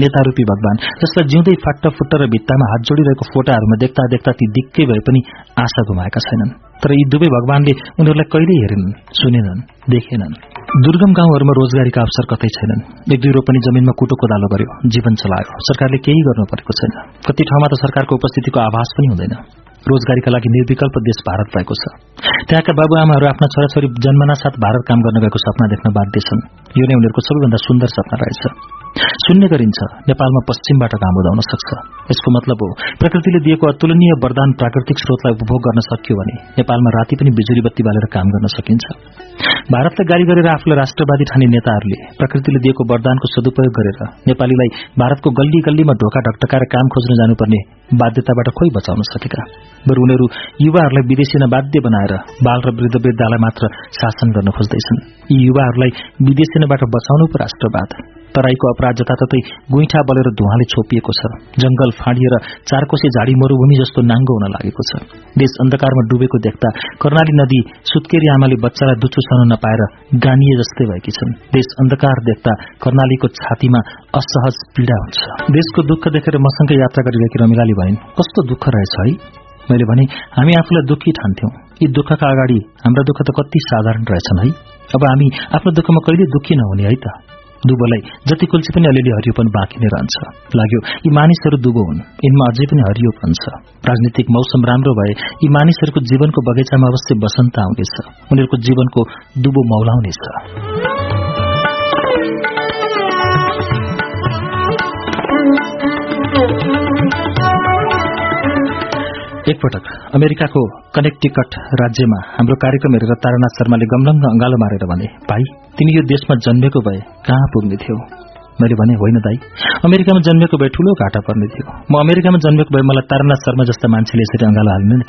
नेता रूपी भगवान। जसलाई जिउँदै फाट्ट फुट्ट र भित्तामा हात जोडिरहेको फोटाहरूमा देख्दा देख्दा ती दिक्कै भए पनि आशा गुमाएका छैनन्। तर यी दुवै भगवानले उनीहरूलाई कहिल्यै हेरेनन् सुनेनन् देखेनन्। दुर्गम गाउँहरूमा रोजगारीका अवसर कतै छैनन्। एक दुई रोपनी जमिनमा कुटो कोदालो गर्यो जीवन चलायो। सरकारले केही गर्नु परेको छैन। कति ठाउँमा त सरकारको उपस्थितिको आभास पनि हुँदैन। रोजगारीका लागि निर्विकल्प देश भारत भएको छ। त्यहाँका बाबुआमाहरू आफ्ना छोराछोरी जन्मना साथ भारत काम गर्न गएको सपना देख्न बाध्य छन्। यो नै उनीहरूको सबैभन्दा सुन्दर सपना रहेछ। सुन्ने गरिन्छ नेपालमा पश्चिमबाट काम उदाउन सक्छ। यसको मतलब हो प्रकृतिले दिएको अतुलनीय वरदान प्राकृतिक स्रोतलाई उपभोग गर्न सकियो भने नेपालमा राति पनि बिजुली बत्ती बालेर काम गर्न सकिन्छ। भारतलाई गाली गरेर आफूलाई राष्ट्रवादी ठाने नेताहरूले प्रकृतिले दिएको वरदानको सदुपयोग गरेर नेपालीलाई भारतको गल्ली गल्लीमा ढोका ढकटकाएर काम खोज्न जानुपर्ने बाध्यताबाट खोइ बचाउन सकेका? बरु उनीहरू युवाहरूलाई विदेशी बाध्य बनाएर बाल र वृद्ध वृद्धालाई मात्र शासन गर्न खोज्दैछन्। यी युवाहरूलाई विदेशीबाट बचाउनु पो राष्ट्रवाद। तराईको अपराध जताततै गुइठा बलेर धुवाले छोपिएको छ। जंगल फाँडिएर चारकोसे झाडी मरूभूमि जस्तो नाङ्गो हुन लागेको छ। देश अन्धकारमा डुबेको देख्दा कर्णाली नदी सुत्केरी आमाले बच्चालाई दुचो छाउन नपाएर गानिए जस्तै भएकी छन्। देश अन्धकार देख्दा कर्णालीको छातीमा असहज पीड़ा हुन्छ। देशको दुःख देखेर मसँगै यात्रा गरिरहेकी रमिलाले भनिन् कस्तो दुःख रहेछ है? मैले भने हामी आफूलाई दुःखी ठान्थ्यौं। यी दुःखका अगाडि हाम्रा दुःख त कति साधारण रहेछन् है? अब हामी आफ्नो दुःखमा कहिले दुःखी नहुने है त? दुबोलाई जति कुल्ची पनि अलिअलि हरियोपन बाँकी नै रहन्छ। लाग्यो यी मानिसहरू दुबो हुन्। यिनमा अझै पनि हरियोपन छ। राजनीतिक मौसम राम्रो भए यी मानिसहरूको जीवनको बगैँचामा अवश्य बसन्त आउनेछ। उनीहरूको जीवनको दुबो मौलाउनेछ। एकपटक अमेरिकाको कनेक्टिकट राज्यमा हाम्रो कार्यक्रम हेरेर तारानाथ शर्माले गमलङ्ग अंगालो मारेर भने भाइ तिमी यो देशमा जन्मेको भए कहाँ पुग्ने थियौ? मैले भने होइन दाई अमेरिकामा जन्मेको भए ठूलो घाटा पर्ने थियो। म अमेरिकामा जन्मेको भए मलाई तारानाथ शर्मा जस्ता मान्छेले यसरी अंगालो हाल्नु नै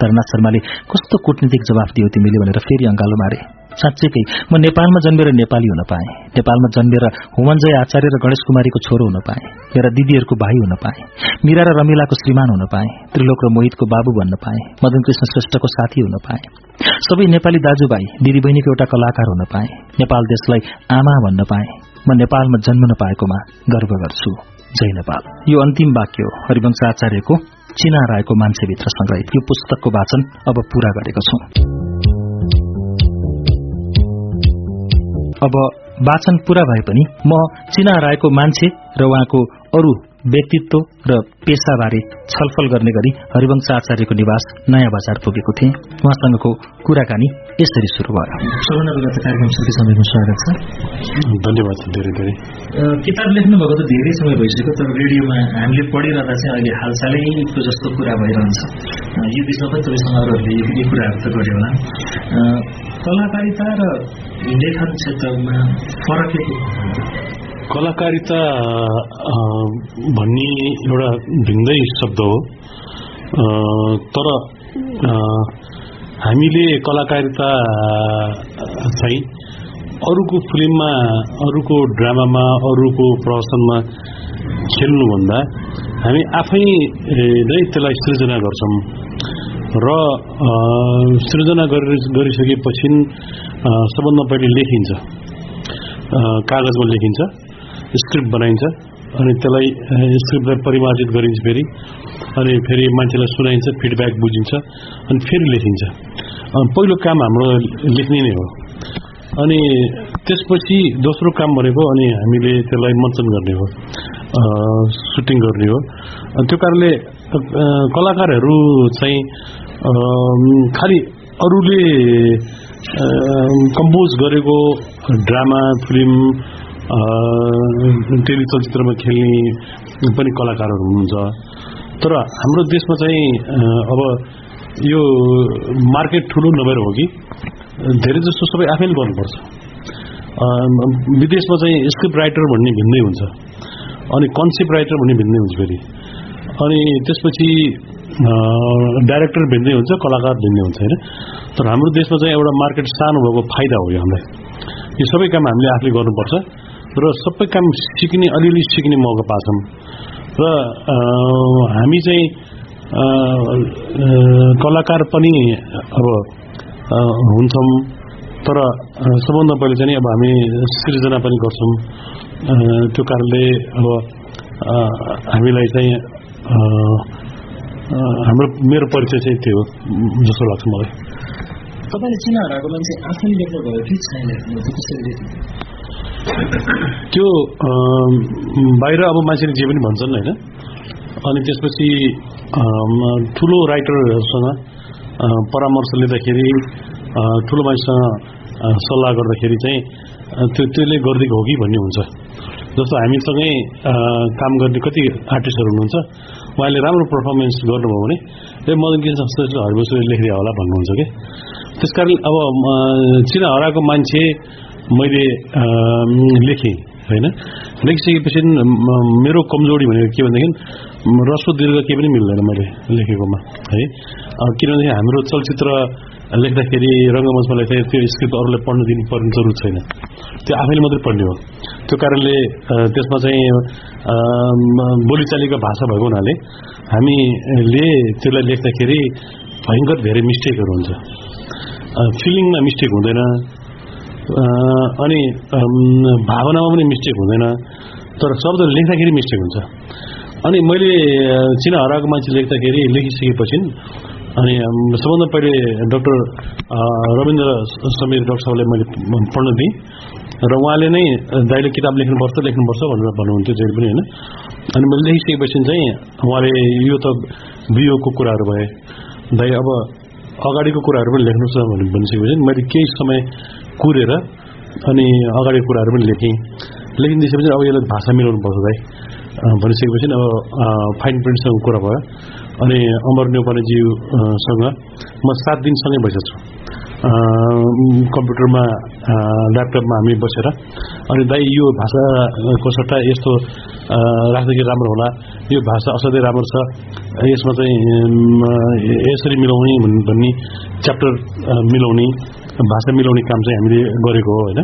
तारानाथ शर्माले कस्तो कूटनीतिक जवाफ दियो तिमीले भनेर फेरि अंगालो मारे। साँच्चैकै म नेपालमा जन्मेर नेपाली हुन पाएँ। नेपालमा जन्मेर हुमनजय आचार्य र गणेश कुमारीको छोरो हुन पाएँ। मेरा दिदीहरूको भाइ हुन पाएँ। मीरा र रमिलाको श्रीमान हुन पाएँ। त्रिलोक र मोहितको बाबु बन्न पाएँ। मदन कृष्ण श्रेष्ठको साथी हुन पाएँ। सबै नेपाली दाजुभाइ दिदीबहिनीको एउटा कलाकार हुन पाएँ। नेपाल देशलाई आमा भन्न पाएँ। म नेपालमा जन्मन पाएकोमा गर्व गर्छु। जय नेपाल। यो अन्तिम वाक्य हो। हरिवंश आचार्यको चिना रायको मान्छेभित्र संग्रहित यो पुस्तकको वाचन अब पूरा गरेको छौं। अब वाचन पूरा भए पनि म चिना रायको मान्छे र उहाँको अरू व्यक्तित्व र पेसाबारे छलफल गर्ने गरी हरिवंश आचार्यको निवास नयाँ बजार पुगेको थिएँ। उहाँसँगको कुराकानी यसरी शुरू भयो। सबभन्दा कार्यक्रम छुट्टी समयमा स्वागत छ। धन्यवाद धेरै धेरै। किताब लेख्नुभएको त धेरै समय भइसक्यो तर रेडियोमा हामीले पढिरहँदा चाहिँ अहिले हालसालैको जस्तो कुरा भइरहन्छ। यो विषयमा पनि तपाईँसँग अरूहरूले यी कुराहरू त गऱ्यो होला। कलाकारिता र लेखन क्षेत्रमा फरक कलाकारिता भन्ने एउटा भिन्दै शब्द हो। तर हामीले कलाकारिता चाहिँ अरूको फिल्ममा अरूको ड्रामामा अरूको प्रदर्शनमा खेल्नुभन्दा हामी आफै नै त्यसलाई सृजना गर्छौँ। र सृजना गरिसकेपछि सबभन्दा पहिले लेखिन्छ। कागजमा लेखिन्छ। स्क्रिप्ट बनाइन्छ। अनि त्यसलाई स्क्रिप्टलाई परिमार्जित गरिन्छ फेरि। अनि फेरि मान्छेलाई सुनाइन्छ फिडब्याक बुझिन्छ अनि फेरि लेखिन्छ। पहिलो काम हाम्रो लेख्ने नै हो। अनि त्यसपछि दोस्रो काम भनेको अनि हामीले त्यसलाई मञ्चन गर्ने हो। सुटिङ गर्ने हो। त्यो कारणले कलाकारहरू चाहिँ खालि अरूले कम्पोज गरेको ड्रामा फिल्म टेली चलचित्रमा खेल्ने पनि कलाकारहरू हुनुहुन्छ। तर हाम्रो देशमा चाहिँ अब यो मार्केट ठुलो नभएर हो कि धेरै जस्तो सबै आफैले गर्नुपर्छ। विदेशमा चाहिँ स्क्रिप्ट राइटर भन्ने भिन्दै हुन्छ। अनि कन्सेप्ट राइटर भन्ने भिन्दै हुन्छ फेरि। अनि त्यसपछि डाइरेक्टर भिन्दै हुन्छ कलाकार भिन्दै हुन्छ होइन? तर हाम्रो देशमा चाहिँ एउटा मार्केट सानो भएको फाइदा हो यो हामीलाई। यो सबै काम हामीले आफूले गर्नुपर्छ। र सबै काम सिक्ने अलिअलि सिक्ने मौका पाछौँ। र हामी चाहिँ कलाकार पनि अब हुन्छौँ। तर सबभन्दा पहिले चाहिँ अब हामी सृजना पनि गर्छौँ। त्यो कारणले अब हामीलाई चाहिँ हाम्रो मेरो परिचय चाहिँ त्यो हो जस्तो लाग्छ मलाई। तपाईँले चिना हराएको मान्छे आफैले लेख्नु भयो कि छैन? त्यो बाहिर अब मान्छेले जे पनि भन्छन् होइन? अनि त्यसपछि ठुलो राइटरहरूसँग परामर्श लिँदाखेरि ठुलो मान्छेसँग सल्लाह गर्दाखेरि चाहिँ त्यो त्यसले गरिदिएको हो कि भन्ने हुन्छ। जस्तो हामीसँगै काम गर्ने कति आर्टिस्टहरू हुनुहुन्छ उहाँले राम्रो पर्फर्मेन्स गर्नुभयो भने ए मदन किन जस्तो हरिबसुले लेखिदियो होला भन्नुहुन्छ कि? त्यसकारण अब म, चिना हराएको मान्छे मैले लेखेँ होइन? लेखिसकेपछि मेरो कमजोरी भनेको के भनेदेखि रस्व दीर्घ केही पनि मिल्दैन मैले लेखेकोमा है? अ, किनभने हाम्रो चलचित्र लेख्दाखेरि रङ्गमञ्चमा लेख्दाखेरि त्यो स्क्रिप्ट अरूलाई पढ्नु दिनु पर्ने जरुरत छैन। त्यो आफैले मात्रै पढ्ने हो। त्यो कारणले त्यसमा चाहिँ बोलीचालीको भाषा भएको हुनाले हामीले त्यसलाई लेख्दाखेरि भयङ्कर धेरै मिस्टेकहरू हुन्छ। फिलिङमा मिस्टेक हुँदैन। अनि भावनामा पनि मिस्टेक हुँदैन। तर शब्द लेख्दाखेरि मिस्टेक हुन्छ। अनि मैले चिना हराएको मान्छे लेख्दाखेरि लेखिसकेपछि अनि सबभन्दा पहिले डक्टर रविन्द्र समीर डक्टर साहबलाई मैले पढ्न दिएँ। र उहाँले नै दाइले किताब लेख्नुपर्छ लेख्नुपर्छ भनेर भन्नुहुन्थ्यो जहिले पनि होइन? अनि मैले लेखिसकेपछि चाहिँ उहाँले यो त बियोको कुराहरू भए दाइ अब अगाडिको कुराहरू पनि लेख्नुहोस् न भने भनिसकेपछि मैले केही समय कुरेर अनि अगाडिको कुराहरू पनि लेखेँ। लेखिदिएपछि अब यसलाई भाषा मिलाउनु पर्छ भाइ भनिसकेपछि अब फाइन प्रिन्टसँग कुरा भयो। अनि अमर नेपालीज्यूसँग म सात दिनसँगै बसेको छु कम्प्युटरमा ल्यापटपमा हामी बसेर। अनि दाइ यो भाषाको सट्टा यस्तो राख्दाखेरि राम्रो होला। यो भाषा असाध्यै राम्रो छ। यसमा चाहिँ यसरी मिलाउने भन्- भन्ने च्याप्टर मिलाउने। भाषा मिलाउने काम चाहिँ हामीले गरेको हो होइन?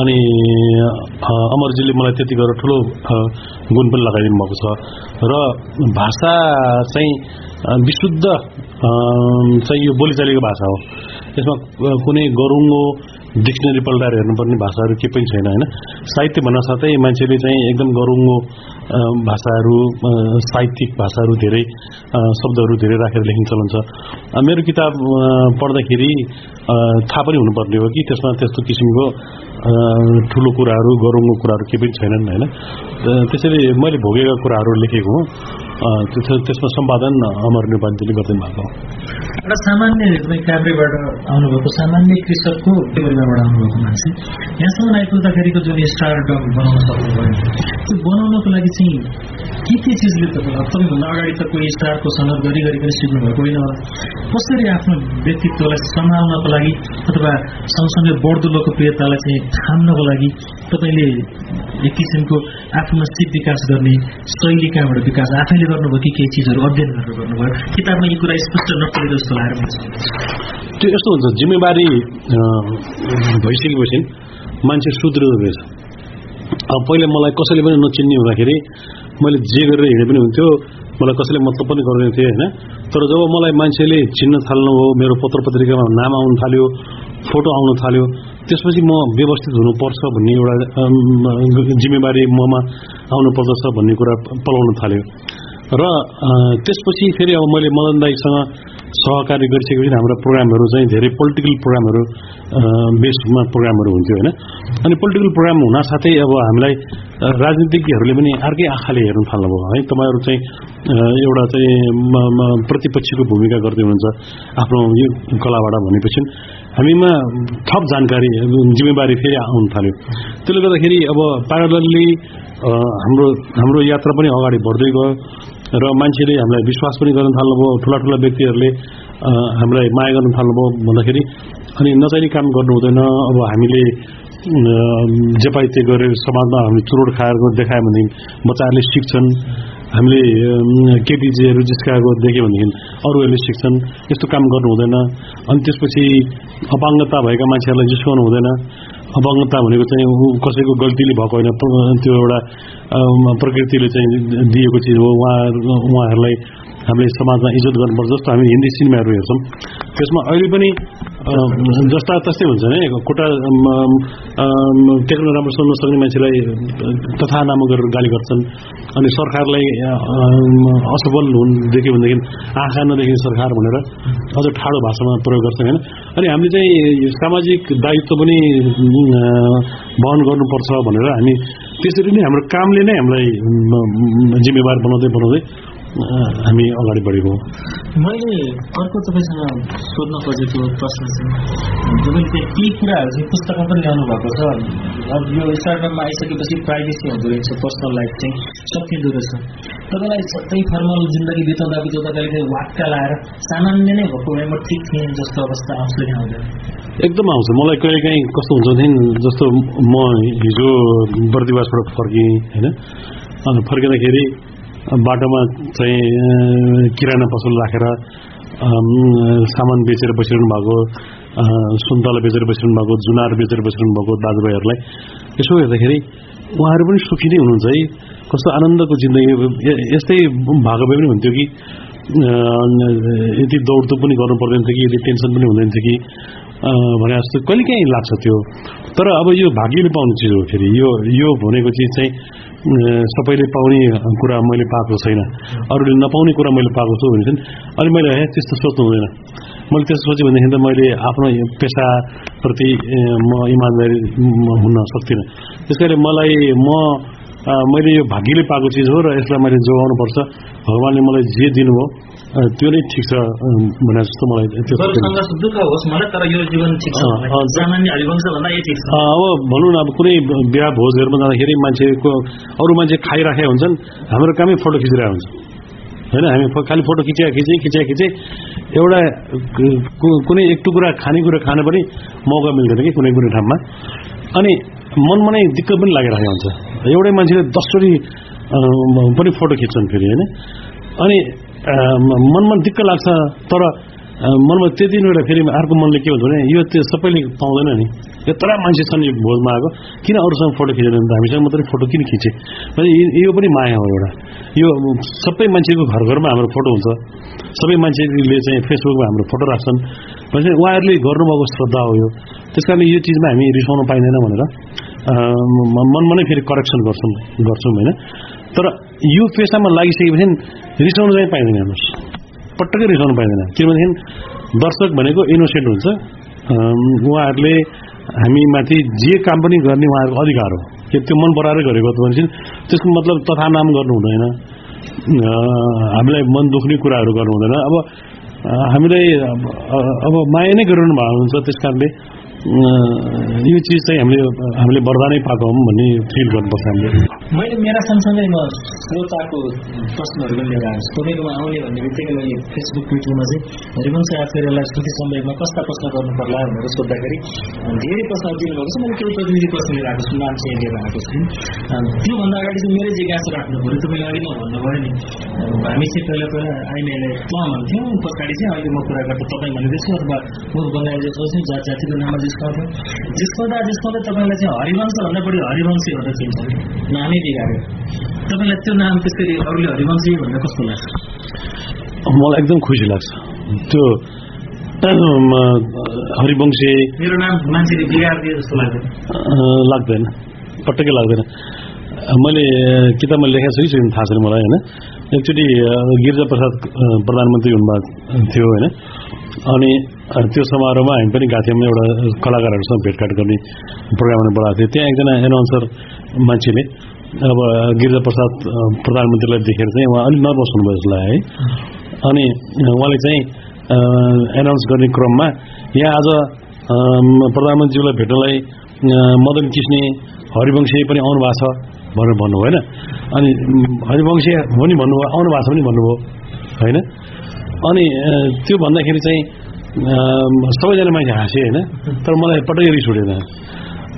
अनि अमरजीले मलाई त्यति गरेर ठुलो गुण पनि लगाइदिनु भएको छ। र भाषा चाहिँ विशुद्ध चाहिँ यो बोलीचालीको भाषा हो। यसमा कुनै गरुङ्गो डिक्सनरी पल्टाएर हेर्नुपर्ने भाषाहरू केही पनि छैन होइन? साहित्य भन्न साथै मान्छेले चाहिँ एकदम गरुङ्गो भाषाहरू साहित्यिक भाषाहरू धेरै शब्दहरू धेरै राखेर लेख्ने चलन छ मेरो किताब पढ्दाखेरि थाहा पनि हुनुपर्ने हो कि त्यसमा त्यस्तो किसिमको ठुलो कुराहरू गरुङ्गो कुराहरू केही पनि छैनन् होइन त्यसैले मैले भोगेका कुराहरू लेखेको हुँ त्यसमा सम्पादन अमर नेपालीले गर्दै भएको हो एउटा सामान्य काभ्रेबाट आउनुभएको सामान्य कृषकको परिवारबाट आउनुभएको मान्छे यहाँसम्म आइपुग्दाखेरिको जुन स्टार डम बनाउन सक्नुभयो त्यो बनाउनको लागि चाहिँ के के चिजले तपाईँलाई तपाईँभन्दा अगाडि त कोही स्टारको सङ्गत गरी गरी पनि सिक्नु भएको होइन होला कसरी आफ्नो व्यक्तित्वलाई सम्हाल्नको लागि अथवा सँगसँगै बढ्दो लोकप्रियतालाई चाहिँ थाम्नको लागि तपाईँले एक किसिमको आफूमा सिप विकास गर्ने शैली कहाँबाट विकास? आफैले गर्नुभयो कि केही चिजहरू अध्ययन गरेर गर्नुभयो? किताबमा यी कुरा स्पष्ट नपरेको जस्तो लागेर त्यो यस्तो हुन्छ जिम्मेवारी भइसकेपछि मान्छे सुध्रिँदो रहेछ। अब पहिला मलाई कसैले पनि नचिन्ने हुँदाखेरि मैले जे गरेर हिँडे पनि हुन्थ्यो। मलाई कसैले मतलब पनि गर्दैन थियो होइन? तर जब मलाई मान्छेले चिन्न थाल्नुभयो मेरो पत्र पत्रिकामा नाम आउनु थाल्यो फोटो आउन थाल्यो त्यसपछि म व्यवस्थित हुनुपर्छ भन्ने एउटा जिम्मेवारी ममा आउनु पर्दछ भन्ने कुरा पलाउन थाल्यो। र त्यसपछि फेरि अब मैले मदन दाईसँग सहकार्य गरिसकेपछि हाम्रा प्रोग्रामहरू चाहिँ धेरै पोलिटिकल प्रोग्रामहरू बेसमा प्रोग्रामहरू हुन्थ्यो होइन? अनि पोलिटिकल प्रोग्राम हुन साथै अब हामीलाई राजनीतिज्ञहरूले पनि अर्कै आँखाले हेर्न थाल्नुभयो है? तपाईँहरू चाहिँ एउटा चाहिँ प्रतिपक्षीको भूमिका गर्दै हुनुहुन्छ आफ्नो यो कलाबाट भनेपछि। हामीमा थप जानकारी जिम्मेवारी फेरि आउन थाल्यो। त्यसले गर्दाखेरि अब प्यारलली हाम्रो हाम्रो यात्रा पनि अगाडि बढ्दै गयो। र मान्छेले हामीलाई विश्वास पनि गर्न थाल्नुभयो ठुला ठुला व्यक्तिहरूले हामीलाई माया गर्न थाल्नुभयो भन्दाखेरि अनि नचाहिने काम गर्नु हुँदैन। अब हामीले जे पाइ गरेर समाजमा हामी चुरोट खाएर देखायो भनेदेखि बच्चाहरूले सिक्छन्। हामीले केपिजेहरू जिस्काएको देख्यो भनेदेखि अरूहरूले सिक्छन्। यस्तो काम गर्नु हुँदैन। अनि त्यसपछि अपाङ्गता भएका मान्छेहरूलाई जिस्काउनु हुँदैन। अपाङ्गता भनेको चाहिँ कसैको गल्तीले भएको होइन। त्यो एउटा प्रकृतिले चाहिँ दिएको चिज हो। उहाँ उहाँहरूलाई हामीले समाजमा इज्जत गर्नुपर्छ जस्तो हामी हिन्दी सिनेमाहरू हेर्छौँ। त्यसमा अहिले पनि जस्ता तस्तै हुन्छ नि। अम, टेक्न राम्रो सुन्न सक्ने मान्छेलाई तथा नाम गरेर गाली गर्छन्। अनि सरकारलाई असफल हुन देख्यो भनेदेखि आँखा नदेखि सरकार भनेर अझ ठाडो भाषामा प्रयोग गर्छन् होइन। अनि हामीले चाहिँ सामाजिक दायित्व पनि वहन गर्नुपर्छ भनेर हामी त्यसरी नै हाम्रो कामले नै हामीलाई जिम्मेवार बनाउँदै बनाउँदै हामी अगाडि बढेको। मैले अर्को तपाईँसँग सोध्न खोजेको प्रश्न चाहिँ तपाईँले त्यहाँ केही कुराहरू चाहिँ पुस्तकमा पनि ल्याउनु भएको छ। अब यो स्टार्टअपमा आइसकेपछि प्राइभेसी हुँदो रहेछ पर्सनल लाइफ चाहिँ सकिँदो रहेछ। तपाईँलाई सधैँ फर्मल जिन्दगी बिताउँदा बिताउँदा कहिले वाक्का लाएर सामान्य नै भएको भए म ठिक थिएँ जस्तो अवस्था आउँछ कि आउँदैन? एकदम आउँछ। मलाई कहिले काहीँ कस्तो हुन्छ भनेदेखि जस्तो म हिजो बर्दिवासबाट फर्केँ होइन? अनि फर्किँदाखेरि बाटोमा चाहिँ किराना पसल राखेर सामान बेचेर बसिरहनु भएको सुन्तला बेचेर बसिरहनु भएको जुनार बेचेर बसिरहनु भएको दाजुभाइहरूलाई यसो हेर्दाखेरि उहाँहरू पनि सुखी नै हुनुहुन्छ है। कस्तो आनन्दको जिन्दगी यस्तै भएको भए पनि हुन्थ्यो कि यति दौडधुप पनि गर्नु पर्दैन थियो कि यति टेन्सन पनि हुँदैन थियो कि भने जस्तो कहिले काहीँ लाग्छ त्यो। तर अब यो भाग्यले पाउने चिज हो फेरि। यो यो भनेको चिज चाहिँ सबैले पाउने कुरा मैले पाएको छैन। अरूले नपाउने कुरा मैले पाएको छु भने चाहिँ अनि मैले हे त्यस्तो सोच्नु हुँदैन। मैले त्यस्तो सोचेँ भनेदेखि त मैले आफ्नो पेसाप्रति म इमान्दारी हुन सक्दिनँ। त्यस कारणले मलाई म मैले यो भाग्यले पाएको चिज हो र यसलाई मैले जोगाउनुपर्छ। भगवान्ले मलाई जे दिनुभयो त्यो नै ठिक छ भने जस्तो मलाई दुःख होस् मलाई तर यो जीवन ठिक छ। हरिवंश भन्दा अब भनौँ न अब कुनै बिहा भोजहरूमा जाँदाखेरि मान्छेको अरू मान्छे खाइराखेका हुन्छन् हाम्रो कामै फोटो खिचिरहेको हुन्छ। होइन हामी खालि फोटो खिचिया खिचे खिचिया खिचे। एउटा कुनै एक टुक्रा खानेकुरा खान पनि मौका मिल्दैन कि कुनै कुनै ठाउँमा। अनि मनमा नै दिक्क पनि लागिरहेको हुन्छ। एउटै मान्छेले दसचोटि पनि फोटो खिच्छन् फेरि होइन? अनि मनमा दिक्क लाग्छ तर मनमा त्यति नै एउटा फेरि अर्को मनले के भन्छ भने यो त्यो सबैले पाउँदैन नि। यत्र मान्छे छन् यो भोजमा आएको किन अरूसँग फोटो खिचेन त हामीसँग मात्रै फोटो किन खिचे? यो- पनि माया हो एउटा। यो सबै मान्छेको घर घरमा हाम्रो फोटो हुन्छ। सबै मान्छेले चाहिँ फेसबुकमा हाम्रो फोटो राख्छन्। भने उहाँहरूले गर्नुभएको श्रद्धा हो यो। त्यस कारणले यो चिजमा हामी रिसाउनु पाइँदैन भनेर मनमा नै फेरि करेक्सन गर्छौँ गर्छौँ होइन। तर यो पेसामा लागिसकेपछि रिसाउनु चाहिँ पाइँदैन हेर्नुहोस्। पटक्कै रिसाउनु पाइँदैन। किनभनेदेखि दर्शक भनेको इनोसेन्ट हुन्छ। उहाँहरूले हामीमाथि जे काम पनि गर्ने उहाँहरूको अधिकार हो। कि त्यो मन पराएर गरेको भनेपछि त्यसको मतलब तथा नाम गर्नु हुँदैन। हामीलाई मन दुख्ने कुराहरू गर्नु हुँदैन। अब हामीलाई अब माया नै गरिरहनु भएको हुन्छ। त्यस कारणले यो चिज चाहिँ हामीले हामीले वरदानै पाएको हौँ भन्ने फिल गर्नुपर्छ हामीले। मैले मेरा सँगसँगै म श्रोताको प्रश्नहरू पनि लिएर आएको छु। तपाईँकोमा आउने भन्ने बित्तिकै मैले फेसबुक ट्विटरमा चाहिँ हरिवंश आचार्यलाई श्रुति सम्वेकमा कस्ता प्रश्न गर्नु पर्ला भनेर सोद्धाखेरि धेरै प्रश्नहरू दिनुभएको छ। मैले केही प्रतिनिधि प्रश्न लिएर आएको छु नाम चाहिँ लिएर आएको छु। त्योभन्दा अगाडि चाहिँ मेरै जिज्ञासा राख्नु पऱ्यो। तपाईँले अघि नै भन्नुभयो नि हामी चाहिँ पहिला पहिला आइमाईलाई त भन्थ्यौँ। पछाडि चाहिँ अहिले म कुरा गर्दा तपाईँ भनिदिन्छु अथवा मुख बनाएर जसो जात जातिको नाममा जिस्काउँदा जिस्काउँदा तपाईँलाई चाहिँ हरिवंश भन्दा बढी हरिवंशी भनेर चिन्छ नामै बिगाऱ्यो तपाईँलाई त्यो नाम त्यसरी अरूले हरिवंशी भन्दा कस्तो लाग्छ मलाई एकदम खुसी लाग्छ त्यो हरिवंशी मेरो नाम मान्छेले बिगारिदिए जस्तो लाग्दैन लाग्दैन पटक्कै लाग्दैन मैले किताबमा लेखेको छु कि छैन थाहा छैन मलाई होइन एकचोटि गिरिजा प्रसाद प्रधानमन्त्री हुनुभएको थियो होइन अनि अँ, त्यो समारोहमा हामी पनि गएको थियौँ। एउटा कलाकारहरूसँग भेटघाट गर्ने प्रोग्राममा बोलाएको थियो। त्यहाँ एकजना एनाउन्सर मान्छेले अब गिरिजा प्रसाद प्रधानमन्त्रीलाई देखेर चाहिँ उहाँ अलिक नर्भस हुनुभयो लाग्यो है। अनि उहाँले चाहिँ एनाउन्स गर्ने क्रममा यहाँ आज प्रधानमन्त्रीलाई भेट्नलाई मदन किस्ने हरिवंशी पनि आउनु भएको छ भनेर भन्नु होइन? अनि हरिवंशी हो नि भन्नुभयो आउनु भएको छ पनि भन्नुभयो होइन? अनि त्यो भन्दाखेरि चाहिँ सबैजना मान्छे हाँसे होइन? तर मलाई पटक्कै रिस उठेन।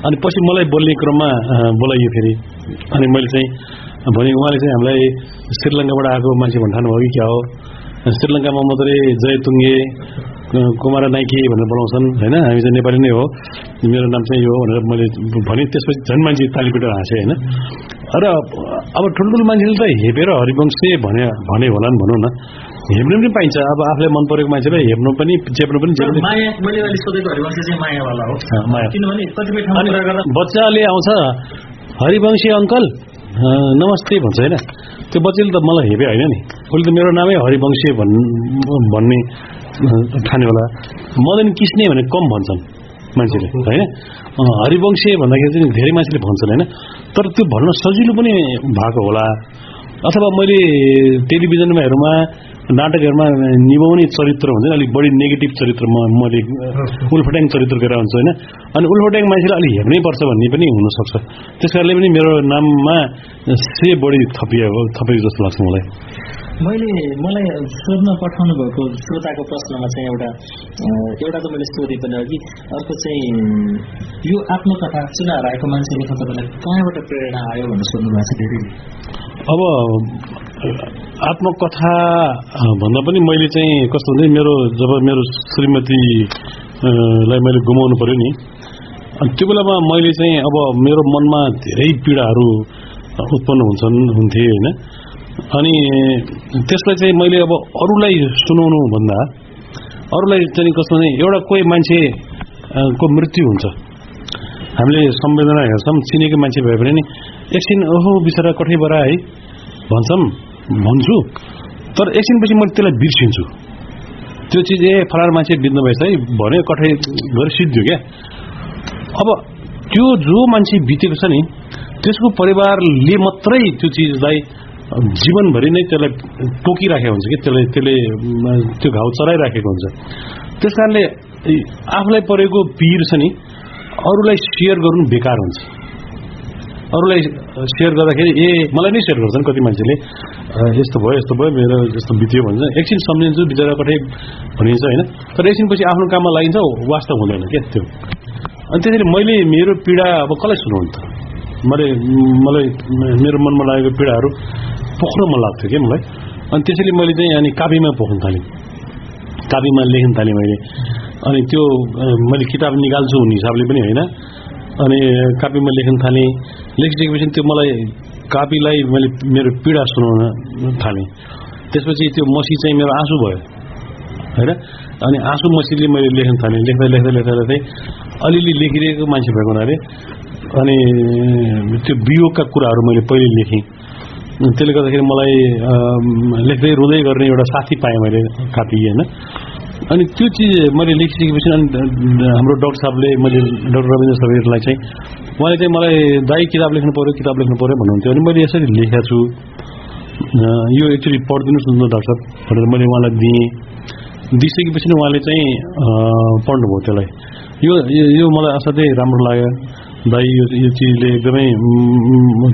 अनि पछि मलाई बोल्ने क्रममा बोलाइयो फेरि। अनि मैले चाहिँ भने उहाँले चाहिँ हामीलाई श्रीलङ्काबाट आएको मान्छे भन्ठानु भयो कि क्या हो? श्रीलङ्कामा मात्रै जयतुङ्गे कुमार नाइके भनेर बोलाउँछन् होइन? हामी चाहिँ नेपाली नै हो। मेरो नाम चाहिँ यो भनेर मैले भने त्यसपछि झन् मान्छे तालीपिटेर हाँसे होइन? र अब ठुल्ठुलो मान्छेले त हेपेर हरिवंशे भने भने होला नि भनौँ न। हेर्नु पनि पाइन्छ। अब आफूलाई मन परेको मान्छेलाई हेर्नु पनि चेप्नु पनि बच्चाले आउँछ हरिवंशी अङ्कल नमस्ते भन्छ होइन? त्यो बच्चाले त मलाई हेपे होइन नि? उसले त मेरो नामै हरिवंशी भन् भन्ने ठाने होला मदन किस्ने भने कम भन्छन् मान्छेले होइन? हरिवंशी भन्दाखेरि चाहिँ धेरै मान्छेले भन्छन् होइन? तर त्यो भन्न सजिलो पनि भएको होला। अथवा मैले टेलिभिजनमा हेरुमा नाटकहरूमा निभाउने चरित्र हुन्छ नि अलिक बढी नेगेटिभ चरित्र म मैले उल्फट्याङ चरित्र गरेर हुन्छ होइन? अनि उल्फट्याङ मान्छेले अलिक हेर्नै पर्छ भन्ने पनि हुनसक्छ। त्यस कारणले पनि मेरो नाममा से बढी थपिएको थपेको जस्तो लाग्छ मलाई। मैले मलाई सोध्न पठाउनु भएको श्रोताको प्रश्नमा चाहिँ एउटा एउटा त मैले सोधेँ पनि अघि अर्को चाहिँ यो आत्मकथा चुनाव आएको मान्छे लेख्न तपाईँलाई कहाँबाट प्रेरणा आयो भनेर सोध्नु भएको छ धेरैले अब आत्मकथा भन्दा पनि मैले चाहिँ कस्तो हुन्छ मेरो जब मेरो श्रीमती अ, लाई मैले गुमाउनु पर्यो नि अनि त्यो बेलामा मैले चाहिँ अब मेरो मनमा धेरै पीडाहरू उत्पन्न हुन्छन् हुन्थे होइन। अनि त्यसलाई चाहिँ मैले अब अरूलाई सुनाउनु भन्दा अरूलाई चाहिँ कस्तो भने एउटा कोही मान्छे को मृत्यु हुन्छ। हामीले संवेदना हेर्छौँ चिनेको मान्छे भए पनि एकछिन ओहो बिचरा कठैबाट है भन्छौँ भन्छु। तर एकछिनपछि मैले त्यसलाई बिर्सिन्छु। त्यो चिज ए फलाना मान्छे बित्नु भएछ है। भन्यो कठै गएर सिद्धियो क्या। अब त्यो जो मान्छे बितेको छ नि त्यसको परिवारले मात्रै त्यो चिजलाई जीवनभरि नै त्यसलाई टोकिराखेको हुन्छ कि? त्यसले म, त्यो घाउ चलाइराखेको हुन्छ। त्यस कारणले आफूलाई परेको पीर छ नि अरूलाई सेयर गर्नु बेकार हुन्छ। अरूलाई सेयर गर्दाखेरि ए मलाई नै सेयर गर्छन् कति मान्छेले? यस्तो भयो यस्तो भयो मेरो यस्तो बित्यो भन्छ। एकछिन सम्झिन्छु बिचरा कठै भनिन्छ होइन? तर एकछिनपछि आफ्नो काममा लागिन्छ वास्तव हुँदैन क्या त्यो? अनि त्यसरी मैले मेरो पीडा अब कसलाई सुनाउनु त? मैले मलाई मेरो मनमा लागेको पीडाहरू पोख्न मन लाग्थ्यो क्या मलाई? अनि त्यसरी मैले चाहिँ अनि काव्यमा पोख्न थालेँ। काव्यमा लेख्न थालेँ मैले। अनि त्यो मैले किताब निकाल्छु भन्ने हिसाबले पनि होइन। अनि कापीमा लेख्न थालेँ। लेखिसकेपछि त्यो मलाई कापीलाई मैले मेरो पीडा सुनाउन थालेँ। त्यसपछि त्यो मसी चाहिँ मेरो आँसु भयो। होइन? अनि आँसु मसीले मैले लेख्न थालेँ। लेख्दा लेख्दा लेख्दा लेख्दै अलिअलि लेखिरहेको मान्छे भएको हुनाले अनि त्यो वियोगका कुराहरू मैले पहिले लेखेँ। त्यसले गर्दाखेरि मलाई लेख्दै रुँदै गर्ने एउटा साथी पाएँ मैले कापी होइन। अनि त्यो चिज मैले लेखिसकेपछि अनि हाम्रो डाक्टर साहबले मैले डाक्टर रविन्द्र सबैलाई चाहिँ उहाँले चाहिँ मलाई दाई किताब लेख्नु पऱ्यो किताब लेख्नु पऱ्यो भन्नुहुन्थ्यो। अनि मैले यसरी लेखेको छु। यो एक्चुली पढिदिनुहोस् न डाक्टर साहब भनेर मैले उहाँलाई दिएँ। दिइसकेपछि नै उहाँले चाहिँ पढ्नुभयो त्यसलाई। यो यो- मलाई असाध्यै राम्रो लाग्यो। दाई यो चिजले एकदमै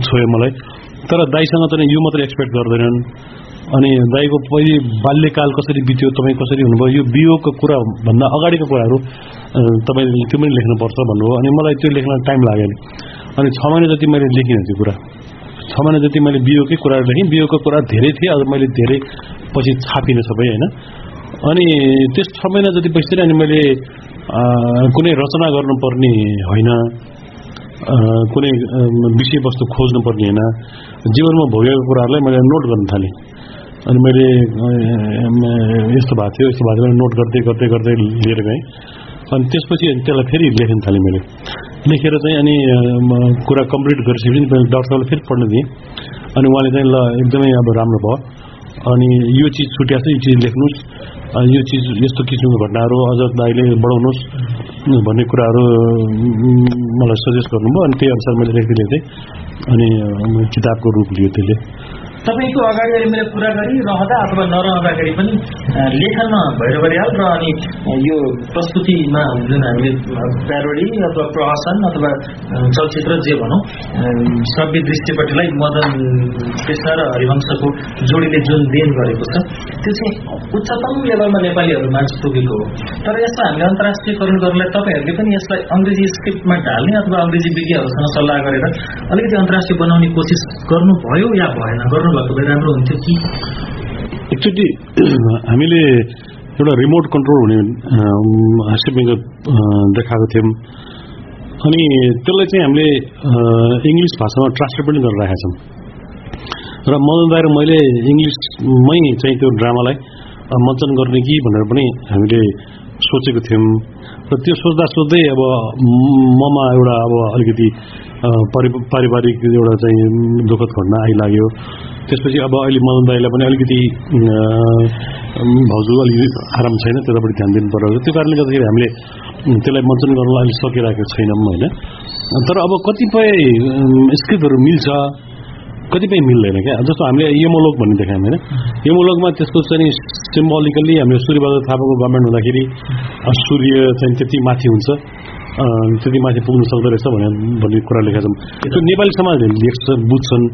छोयो मलाई। तर दाईसँग चाहिँ यो मात्रै एक्सपेक्ट गर्दैनन्। अनि दाईको पहिले बाल्यकाल कसरी बित्यो तपाईँ कसरी हुनुभयो यो बियोको कुरा भन्दा अगाडिको कुराहरू तपाईँले त्यो पनि लेख्नुपर्छ भन्नुभयो। अनि मलाई त्यो लेख्न टाइम लाग्यो नि अनि छ महिना जति मैले लेखिनँ त्यो कुरा। छ महिना जति मैले बियोकै कुराहरू लेखेँ बियोको कुरा धेरै थिए अझ मैले धेरै पछि छापिनँ सबै होइन। अनि त्यस छ महिना जति पछि अनि मैले कुनै रचना गर्नुपर्ने होइन। कुनै विषयवस्तु खोज्नुपर्ने होइन। जीवनमा भोगेको कुराहरूलाई मैले नोट गर्न थालेँ अनि मैले यस्तो भएको थियो यस्तो भएको थियो नोट गर्दै गर्दै गर्दै लिएर गएँ अनि त्यसपछि त्यसलाई फेरि लेख्न थालेँ मैले लेखेर चाहिँ अनि कुरा कम्प्लिट गरिसकेपछि मैले डाक्टर साहबलाई फेरि पढ्न दिएँ अनि उहाँले चाहिँ ल एकदमै अब राम्रो भयो अनि यो चिज छुट्या छ यो चिज लेख्नुहोस् यो चिज यस्तो किसिमको घटनाहरू अझ दाइले बढाउनुहोस् भन्ने कुराहरू मलाई सजेस्ट गर्नुभयो अनि त्यही अनुसार मैले लेख्दै लेख्दै अनि किताबको रूप लियो त्यसले तपाईँको अगाडि अहिले मैले कुरा गरिरहँदा अथवा नरहँदाखेरि पनि लेखनमा भैरव बरियाल र अनि यो प्रस्तुतिमा जुन हामीले प्यारोडी अथवा प्रहसन अथवा चलचित्र जे भनौँ श्रव्य दृष्टिपट्टिलाई मदन कृष्ण र हरिवंशको जोडीले जुन देन गरेको छ त्यो चाहिँ उच्चतम लेभलमा नेपालीहरू मान्छे पुगेको हो। तर यसलाई हामीले अन्तर्राष्ट्रियकरण गर्नलाई तपाईँहरूले पनि यसलाई अङ्ग्रेजी स्क्रिप्टमा ढाल्ने अथवा अङ्ग्रेजी विज्ञहरूसँग सल्लाह गरेर अलिकति अन्तर्राष्ट्रिय बनाउने कोसिस गर्नुभयो या भएन? गर्नुभएको भए राम्रो कि एक्चुली हामीले एउटा रिमोट कन्ट्रोल हुने अ, देखाएको थियौँ। अनि त्यसलाई चाहिँ हामीले इङ्ग्लिस भाषामा ट्रान्सलेट पनि गरेर राखेका छौँ। र मदन दाई र मैले इङ्ग्लिसमै चाहिँ त्यो ड्रामालाई मञ्चन गर्ने कि भनेर पनि हामीले सोचेको थियौँ। र त्यो सोच्दा सोच्दै अब ममा एउटा अब अलिकति परि पारिवारिक एउटा चाहिँ दुःखद घटना आइलाग्यो। त्यसपछि अब अहिले मदन दाईलाई पनि अलिकति भाउजू अलिकति आराम छैन त्यतापट्टि ध्यान दिनु पर्यो त्यो कारणले गर्दाखेरि हामीले त्यसलाई मञ्चन गर्नलाई अहिले सकिरहेको छैनौँ होइन। तर अब कतिपय स्क्रिप्टहरू मिल्छ कतिपय मिल्दैन क्या। जस्तो हामीले यमोलोक भन्ने देखायौँ होइन। यमोलोकमा त्यसको चाहिँ सिम्बोलिकल्ली हामीले सूर्यबहादुर थापाको गभर्मेन्ट हुँदाखेरि सूर्य चाहिँ त्यति माथि हुन्छ। त्यति माथि पुग्नु सक्दो रहेछ भने भन्ने कुरा लेखेका छौँ त्यो नेपाली समाजले लेख्छन् बुझ्छन्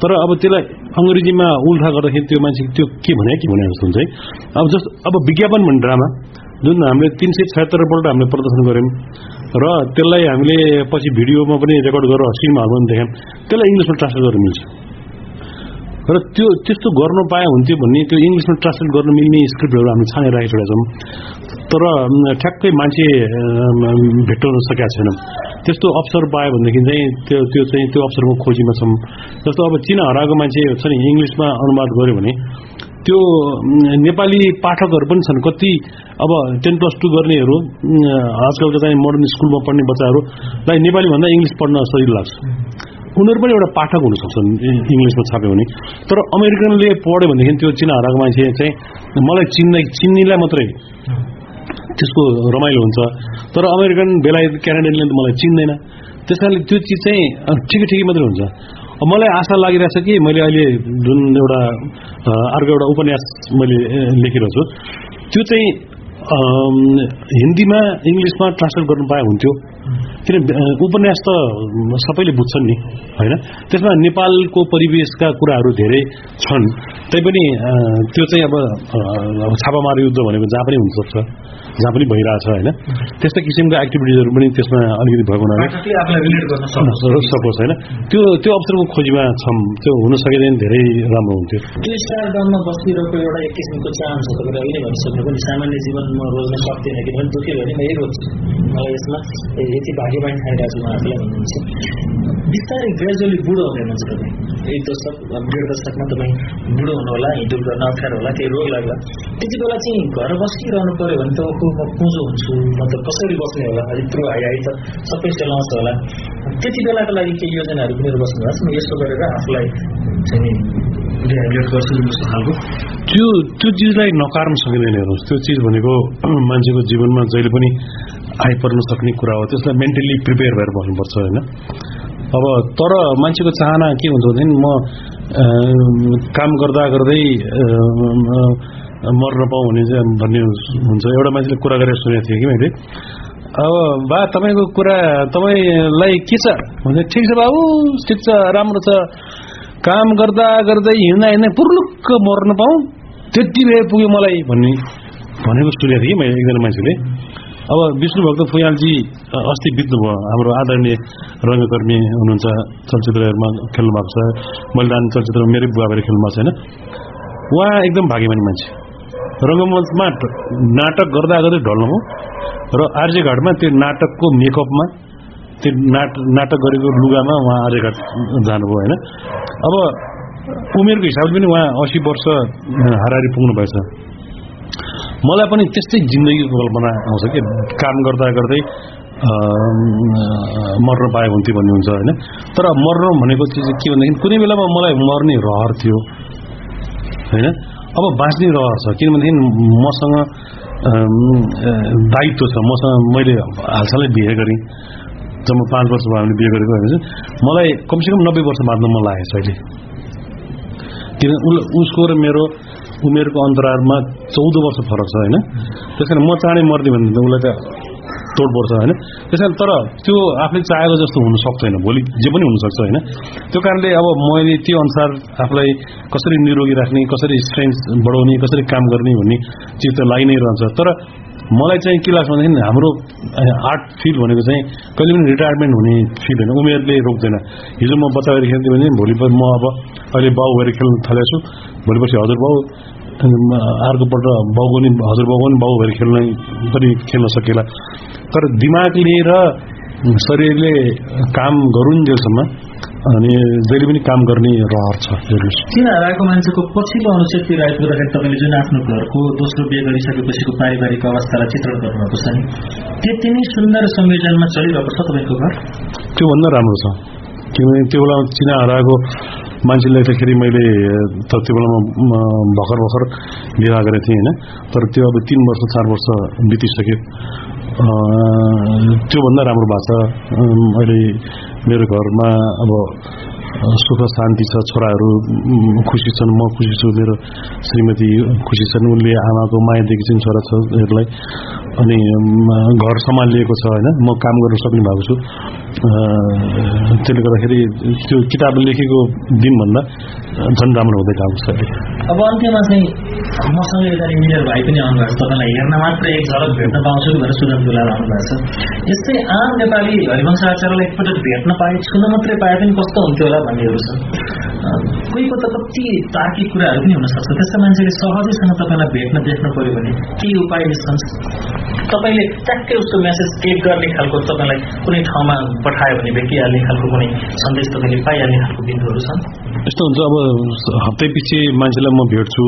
तर अब त्यसलाई अङ्ग्रेजीमा उल्था गर्दाखेरि त्यो मान्छे त्यो के भने के भने जस्तो हुन्छ है अब जस्तो अब विज्ञापन भन्ने ड्रामा जुन हामीले तिन सय छयत्तरपल्ट हामीले प्रदर्शन गऱ्यौँ र त्यसलाई हामीले पछि भिडियोमा पनि रेकर्ड गरेर सिनेमा पनि देखायौँ त्यसलाई इङ्ग्लिसमा ट्रान्सलेट गर्न मिल्छ र त्यो त्यस्तो गर्न पाए हुन्थ्यो भन्ने त्यो इङ्ग्लिसमा ट्रान्सलेट गर्न मिल्ने स्क्रिप्टहरू हामीले छानेर राखिसकेका छौँ। तर ठ्याक्कै मान्छे भेट्टाउन सकेका छैनौँ त्यस्तो अवसर पायो भनेदेखि चाहिँ त्यो त्यो चाहिँ त्यो अवसरको खोजीमा छौँ। जस्तो अब चिना हराएको मान्छे छ नि इङ्ग्लिसमा अनुवाद गर्यो भने त्यो नेपाली पाठकहरू पनि छन्। कति अब टेन प्लस टू गर्नेहरू आजकलको चाहिँ मोडर्न स्कुलमा पढ्ने बच्चाहरूलाई नेपालीभन्दा इङ्ग्लिस पढ्न सजिलो लाग्छ। उनीहरू पनि एउटा पाठक हुन सक्छन् इङ्ग्लिसमा छाप्यो भने। तर अमेरिकनले पढ्यो भनेदेखि त्यो चिना हराएको मान्छे चाहिँ मलाई चिन्ने चिन्नेलाई मात्रै त्यसको रमाइलो हुन्छ। तर अमेरिकन बेलायत क्यानाडियनले त मलाई चिन्दैन। त्यस कारणले त्यो चिज चाहिँ ठिकै ठिकै मात्रै हुन्छ। मलाई आशा लागिरहेछ कि मैले अहिले जुन एउटा अर्को एउटा उपन्यास मैले लेखिरहेको छु त्यो चाहिँ हिन्दीमा इङ्ग्लिसमा ट्रान्सलेट गर्नु पाए हुन्थ्यो। किन उपन्यास त सबैले बुझ्छन् नि होइन? त्यसमा नेपालको परिवेशका कुराहरू धेरै छन्। तैपनि त्यो चाहिँ अब छापामार युद्ध भनेको जहाँ पनि हुनसक्छ जहाँ पनि भइरहेछ होइन? त्यस्तो किसिमका एक्टिभिटिजहरू पनि त्यसमा अलिकति भएको हुनाले सपोज होइन? त्यो त्यो अवसरको खोजीमा छौँ त्यो हुन सकेदेखि धेरै राम्रो हुन्थ्यो। त्यो स्टारडममा बसिरहेको एउटा एक किसिमको चाहन छ तपाईँले अहिले भनिसक्नु पनि सामान्य जीवन म रोज्न सक्दिनँ किनभने दुःखी भयो भने म यही रोज्छु मलाई यसमा यति भाग्यवान ठानिरहेको छु आफूलाई भन्नुहुन्छ बिस्तारै ग्रेजुअली बुढो हुने मान्छे तपाईँ एक दशक डेढ दशकमा तपाईँ बुढो हुनुहोला हिँडुल गर्न अप्ठ्यारो होला केही रोग लाग्ला त्यति बेला चाहिँ घर बसिरहनु पऱ्यो भने त ओहो म पुँजो हुन्छु म त कसरी बस्ने होला थ्रु आइ आइ त सबै सेलाउँछ होला त्यति बेलाको लागि केही योजनाहरू पनि बस्नुहोस् म यसो गरेर आफूलाई चाहिँ त्यो त्यो चिजलाई नकार्न सकिँदैन हेर्नुहोस् त्यो चिज भनेको मान्छेको जीवनमा जहिले पनि आइपर्न सक्ने कुरा हो। त्यसलाई मेन्टली प्रिपेयर भएर बस्नुपर्छ होइन? अब तर मान्छेको चाहना के हुन्छ भनेदेखि म काम गर्दा गर्दै मर्न पाऊँ भन्ने चाहिँ भन्ने हुन्छ। एउटा मान्छेले कुरा गरेर सुनेको थिएँ कि मैले। अब बा तपाईँको कुरा तपाईँलाई के छ? भन्छ ठिक छ बाबु ठिक छ राम्रो छ। काम गर्दा गर्दै हिँड्दा हिँड्दै पुर्लुक्क मर्न पाऊँ। त्यति भए पुग्यो मलाई भन्ने भनेको सुनेको थिएँ कि मैले एकजना मान्छेले। अब विष्णु भक्त फुयालजी अस्ति बित्नुभयो हाम्रो आदरणीय रङ्गकर्मी हुनुहुन्छ चलचित्रहरूमा खेल्नु भएको छ। बलिदान चलचित्रमा मेरै बुवा भएर खेल्नु भएको छ होइन उहाँ एकदम भाग्यमानी मान्छे। रङ्गमञ्चमा नाटक गर्दा गर्दै ढल्नुभयो र आर्यघाटमा त्यो नाटकको मेकअपमा त्यो नाट नाटक गरेको लुगामा उहाँ आर्यघाट जानुभयो होइन। अब उमेरको हिसाबले पनि उहाँ असी वर्ष हाराहारी पुग्नु भएछ मलाई पनि त्यस्तै जिन्दगीको कल्पना आउँछ कि काम गर्दा गर्दै मर्न पाए हुन्थ्यो भन्ने हुन्छ होइन। तर मर्न भनेको चिज के भनेदेखि कुनै बेलामा मलाई मर्ने रहर थियो होइन? अब बाँच्ने रहर छ किनभनेदेखि मसँग दायित्व छ। मसँग मैले हालसालै बिहे गरेँ। जब पाँच वर्ष भयो हामीले बिहे गरेको होइन। मलाई कमसेकम नब्बे वर्ष बाँच्न मन लागेको छ अहिले। किन? उस- उसको र मेरो उमेरको अन्तरालमा चौध वर्ष फरक छ होइन त्यस म चाँडै मर्दिएँ भने त उसलाई त तोड पर्छ होइन त्यस कारण तर त्यो आफूले चाहेको जस्तो हुन सक्दैन भोलि जे पनि हुनसक्छ होइन त्यो कारणले अब मैले त्यो अनुसार आफूलाई कसरी निरोगी राख्ने कसरी स्ट्रेन्थ बढाउने कसरी काम गर्ने भन्ने चिज त लागि नै रहन्छ तर मलाई चाहिँ के लाग्छ भनेदेखि हाम्रो आर्ट फिल्ड भनेको चाहिँ कहिले पनि रिटायरमेन्ट हुने फिल्ड होइन उमेरले रोक्दैन हिजो म बच्चा भएर खेल्थेँ भने भोलि म अब अहिले बाउ भएर खेल्न थालेको छु भोलिपछि हजुरबाउ अर्कोपल्ट बाउको नि हजुरबाउको पनि बाउ भएर खेल्न पनि खेल्न सकेला तर दिमागले र शरीरले काम गरुन्जेलसम्म अनि जहिले पनि काम गर्ने रहर छ किन हराएको मान्छेको पछिल्लो अनुच्छेदतिर आइपुग्दाखेरि तपाईँले जुन आफ्नो घरको दोस्रो बिहे गरिसकेपछिको पारिवारिक अवस्थालाई चित्रण गर्नुभएको छ नि त्यति नै सुन्दर संयोजनमा चलिरहेको छ तपाईँको घर त्योभन्दा राम्रो छ किनभने त्यो बेलामा चिना हराएको मान्छेलाई त मैले त त्यो बेलामा भर्खर भर्खर विवाह गरेको थिएँ होइन। तर त्यो अब तिन वर्ष चार वर्ष बितिसक्यो। त्योभन्दा राम्रो अम्, अहिले मेरो घरमा अब सुख शान्ति छ छोराहरू खुसी छन् म खुसी छु मेरो श्रीमती खुसी छन् उनले आमाको माया देखेछन् छोरा छोरीहरूलाई अनि घर सम्हालिएको छ होइन म काम गर्न सक्ने भएको छु त्यसले गर्दाखेरि त्यो किताब लेखेको दिनभन्दा झन् राम्रो हुँदै गएको छ अब अन्त्यमा चाहिँ मसँग एकजना इन्जिनियर भाइ पनि आउनुभएको छ तपाईँलाई हेर्न मात्र एक झलक भेट्न पाउँछु भनेर सुजन दुलाल आउनुभएको छ यस्तै आम नेपाली हरिवंश आचार्यलाई एकपटक भेट्न पाए छुन मात्रै पाए पनि कस्तो हुन्थ्यो होला भन्नेहरू छ अँ, कोहीको त कति तार्किक कुराहरू पनि हुनसक्छ त्यस्तो मान्छेले सहजैसँग तपाईँलाई भेट्न देख्न पर्यो भने केही उपाय निस्कन्छ। तपाईँले ट्याक्कै उसको मेसेज क्लिक गर्ने खालको तपाईँलाई कुनै ठाउँमा पठायो भने भेटिहाल्ने खालको कुनै सन्देश तपाईँले पाइहाल्ने खालको बिन्दुहरू छन्? यस्तो हुन्छ अब हप्तै पछि मान्छेलाई म भेट्छु।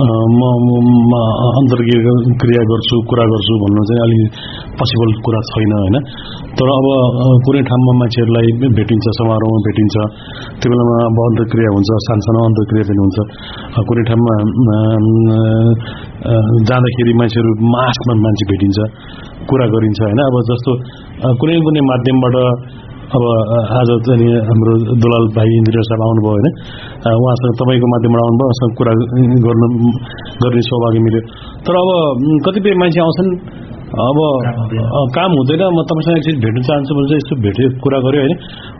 म अन्तर्क्रिया क्रिया गर्छु कुरा गर्छु भन्नु चाहिँ अलिक पोसिबल कुरा छैन होइन तर अब कुनै ठाउँमा मान्छेहरूलाई भेटिन्छ समारोहमा भेटिन्छ त्यो बेलामा अब अन्तर्क्रिया हुन्छ सानसानो अन्तर्क्रिया पनि हुन्छ कुनै ठाउँमा जाँदाखेरि मान्छेहरू मासमा मान्छे भेटिन्छ कुरा गरिन्छ होइन अब जस्तो कुनै कुनै माध्यमबाट अब आज चाहिँ हाम्रो दुलाल भाइ इन्जिनियर साहब आउनुभयो होइन। उहाँसँग तपाईँको माध्यमबाट आउनुभयो उहाँसँग कुरा गर्नु गर्ने सौभाग्य मिल्यो। तर अब कतिपय मान्छे आउँछन् अब काम हुँदैन म तपाईँसँग एकचोटि भेट्न चाहन्छु भने चाहिँ यसो भेट्यो कुरा गऱ्यो होइन।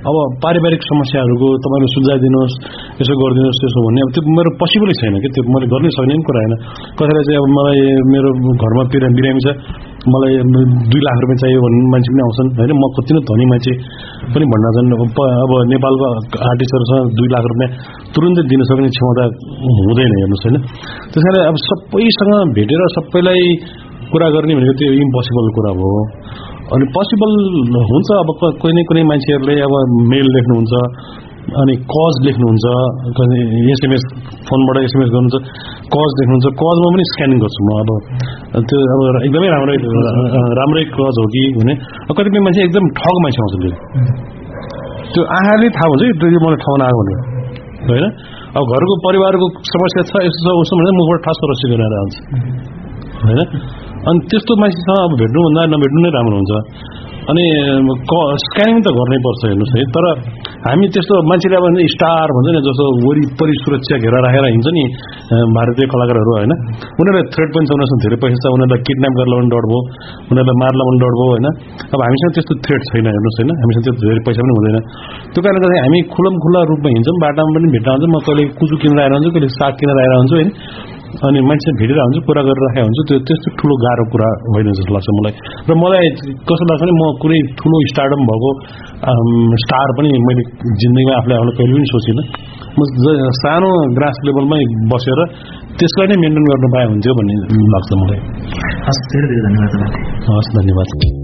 अब पारिवारिक समस्याहरूको तपाईँले सुझाइदिनुहोस् यसो गरिदिनुहोस् त्यसो भन्ने अब त्यो मेरो पोसिबलै छैन कि त्यो मैले गर्नै सक्ने पनि कुरा होइन। कसैलाई चाहिँ अब मलाई मेरो घरमा बिरामी छ मलाई दुई लाख रुपियाँ चाहियो भन्ने मान्छे पनि आउँछन् होइन? म कति नै धनी मान्छे पनि भन्न छन् अब नेपालको आर्टिस्टहरूसँग दुई लाख रुपियाँ तुरुन्तै दिन सक्ने क्षमता हुँदैन हेर्नुहोस् होइन। त्यस अब सबैसँग भेटेर सबैलाई कुरा गर्ने भनेको त्यो इम्पोसिबल कुरा हो। अनि पोसिबल हुन्छ अब कुनै न कुनै मान्छेहरूले अब मेल लेख्नुहुन्छ अनि कज लेख्नुहुन्छ एसएमएस फोनबाट एसएमएस गर्नुहुन्छ कज लेख्नुहुन्छ कजमा पनि स्क्यानिङ गर्छु म अब। त्यो अब एकदमै राम्रै राम्रै कज हो कि भने कतिपय मान्छे एकदम ठग मान्छे आउँछ त्यो। आँखाले थाहा हुन्छ कि त्यो मलाई ठाउँमा आएको भनेर। होइन? अब घरको परिवारको समस्या छ यस्तो छ उस्तो भनेर मुखबाट ठास रसी गरेर आउँछ। होइन? अनि त्यस्तो मान्छेसँग अब भेट्नुभन्दा नभेट्नु नै राम्रो हुन्छ। अनि क स्क्यानिङ त गर्नै पर्छ हेर्नुहोस् है तर हामी त्यस्तो मान्छेले अब स्टार भन्छ नि जस्तो वरिपरि सुरक्षा घेरा राखेर हिँड्छ नि भारतीय कलाकारहरू होइन। उनीहरूलाई थ्रेड पनि छ उनीहरूसँग धेरै पैसा छ उनीहरूलाई किडन्याप गरेर पनि डर भयो उनीहरूलाई मार्ला पनि डर भयो होइन। अब हामीसँग त्यस्तो थ्रेड छैन हेर्नुहोस् होइन। हामीसँग त्यो धेरै पैसा पनि हुँदैन। त्यो कारणले गर्दा हामी खुलम खुल्ला रूपमा हिँड्छौँ बाटामा पनि भेट्न आउँछ। म कहिले कुचु किनेर आएर हुन्छु कहिले साग किनेर आएर हुन्छु होइन। अनि मान्छे भेटेर हुन्छ कुरा गरेर राखेको हुन्छ त्यो त्यस्तो ठुलो गाह्रो कुरा होइन जस्तो लाग्छ मलाई। र मलाई कस्तो लाग्छ भने म कुनै ठुलो स्टार्डम भएको स्टार पनि मैले जिन्दगीमा आफूले आफूलाई कहिले पनि सोचिनँ। म सानो ग्रास लेभलमै बसेर त्यसलाई नै मेन्टेन गर्न पाए हुन्थ्यो भन्ने लाग्छ मलाई। हस् धेरै धेरै धन्यवाद हस् धन्यवाद।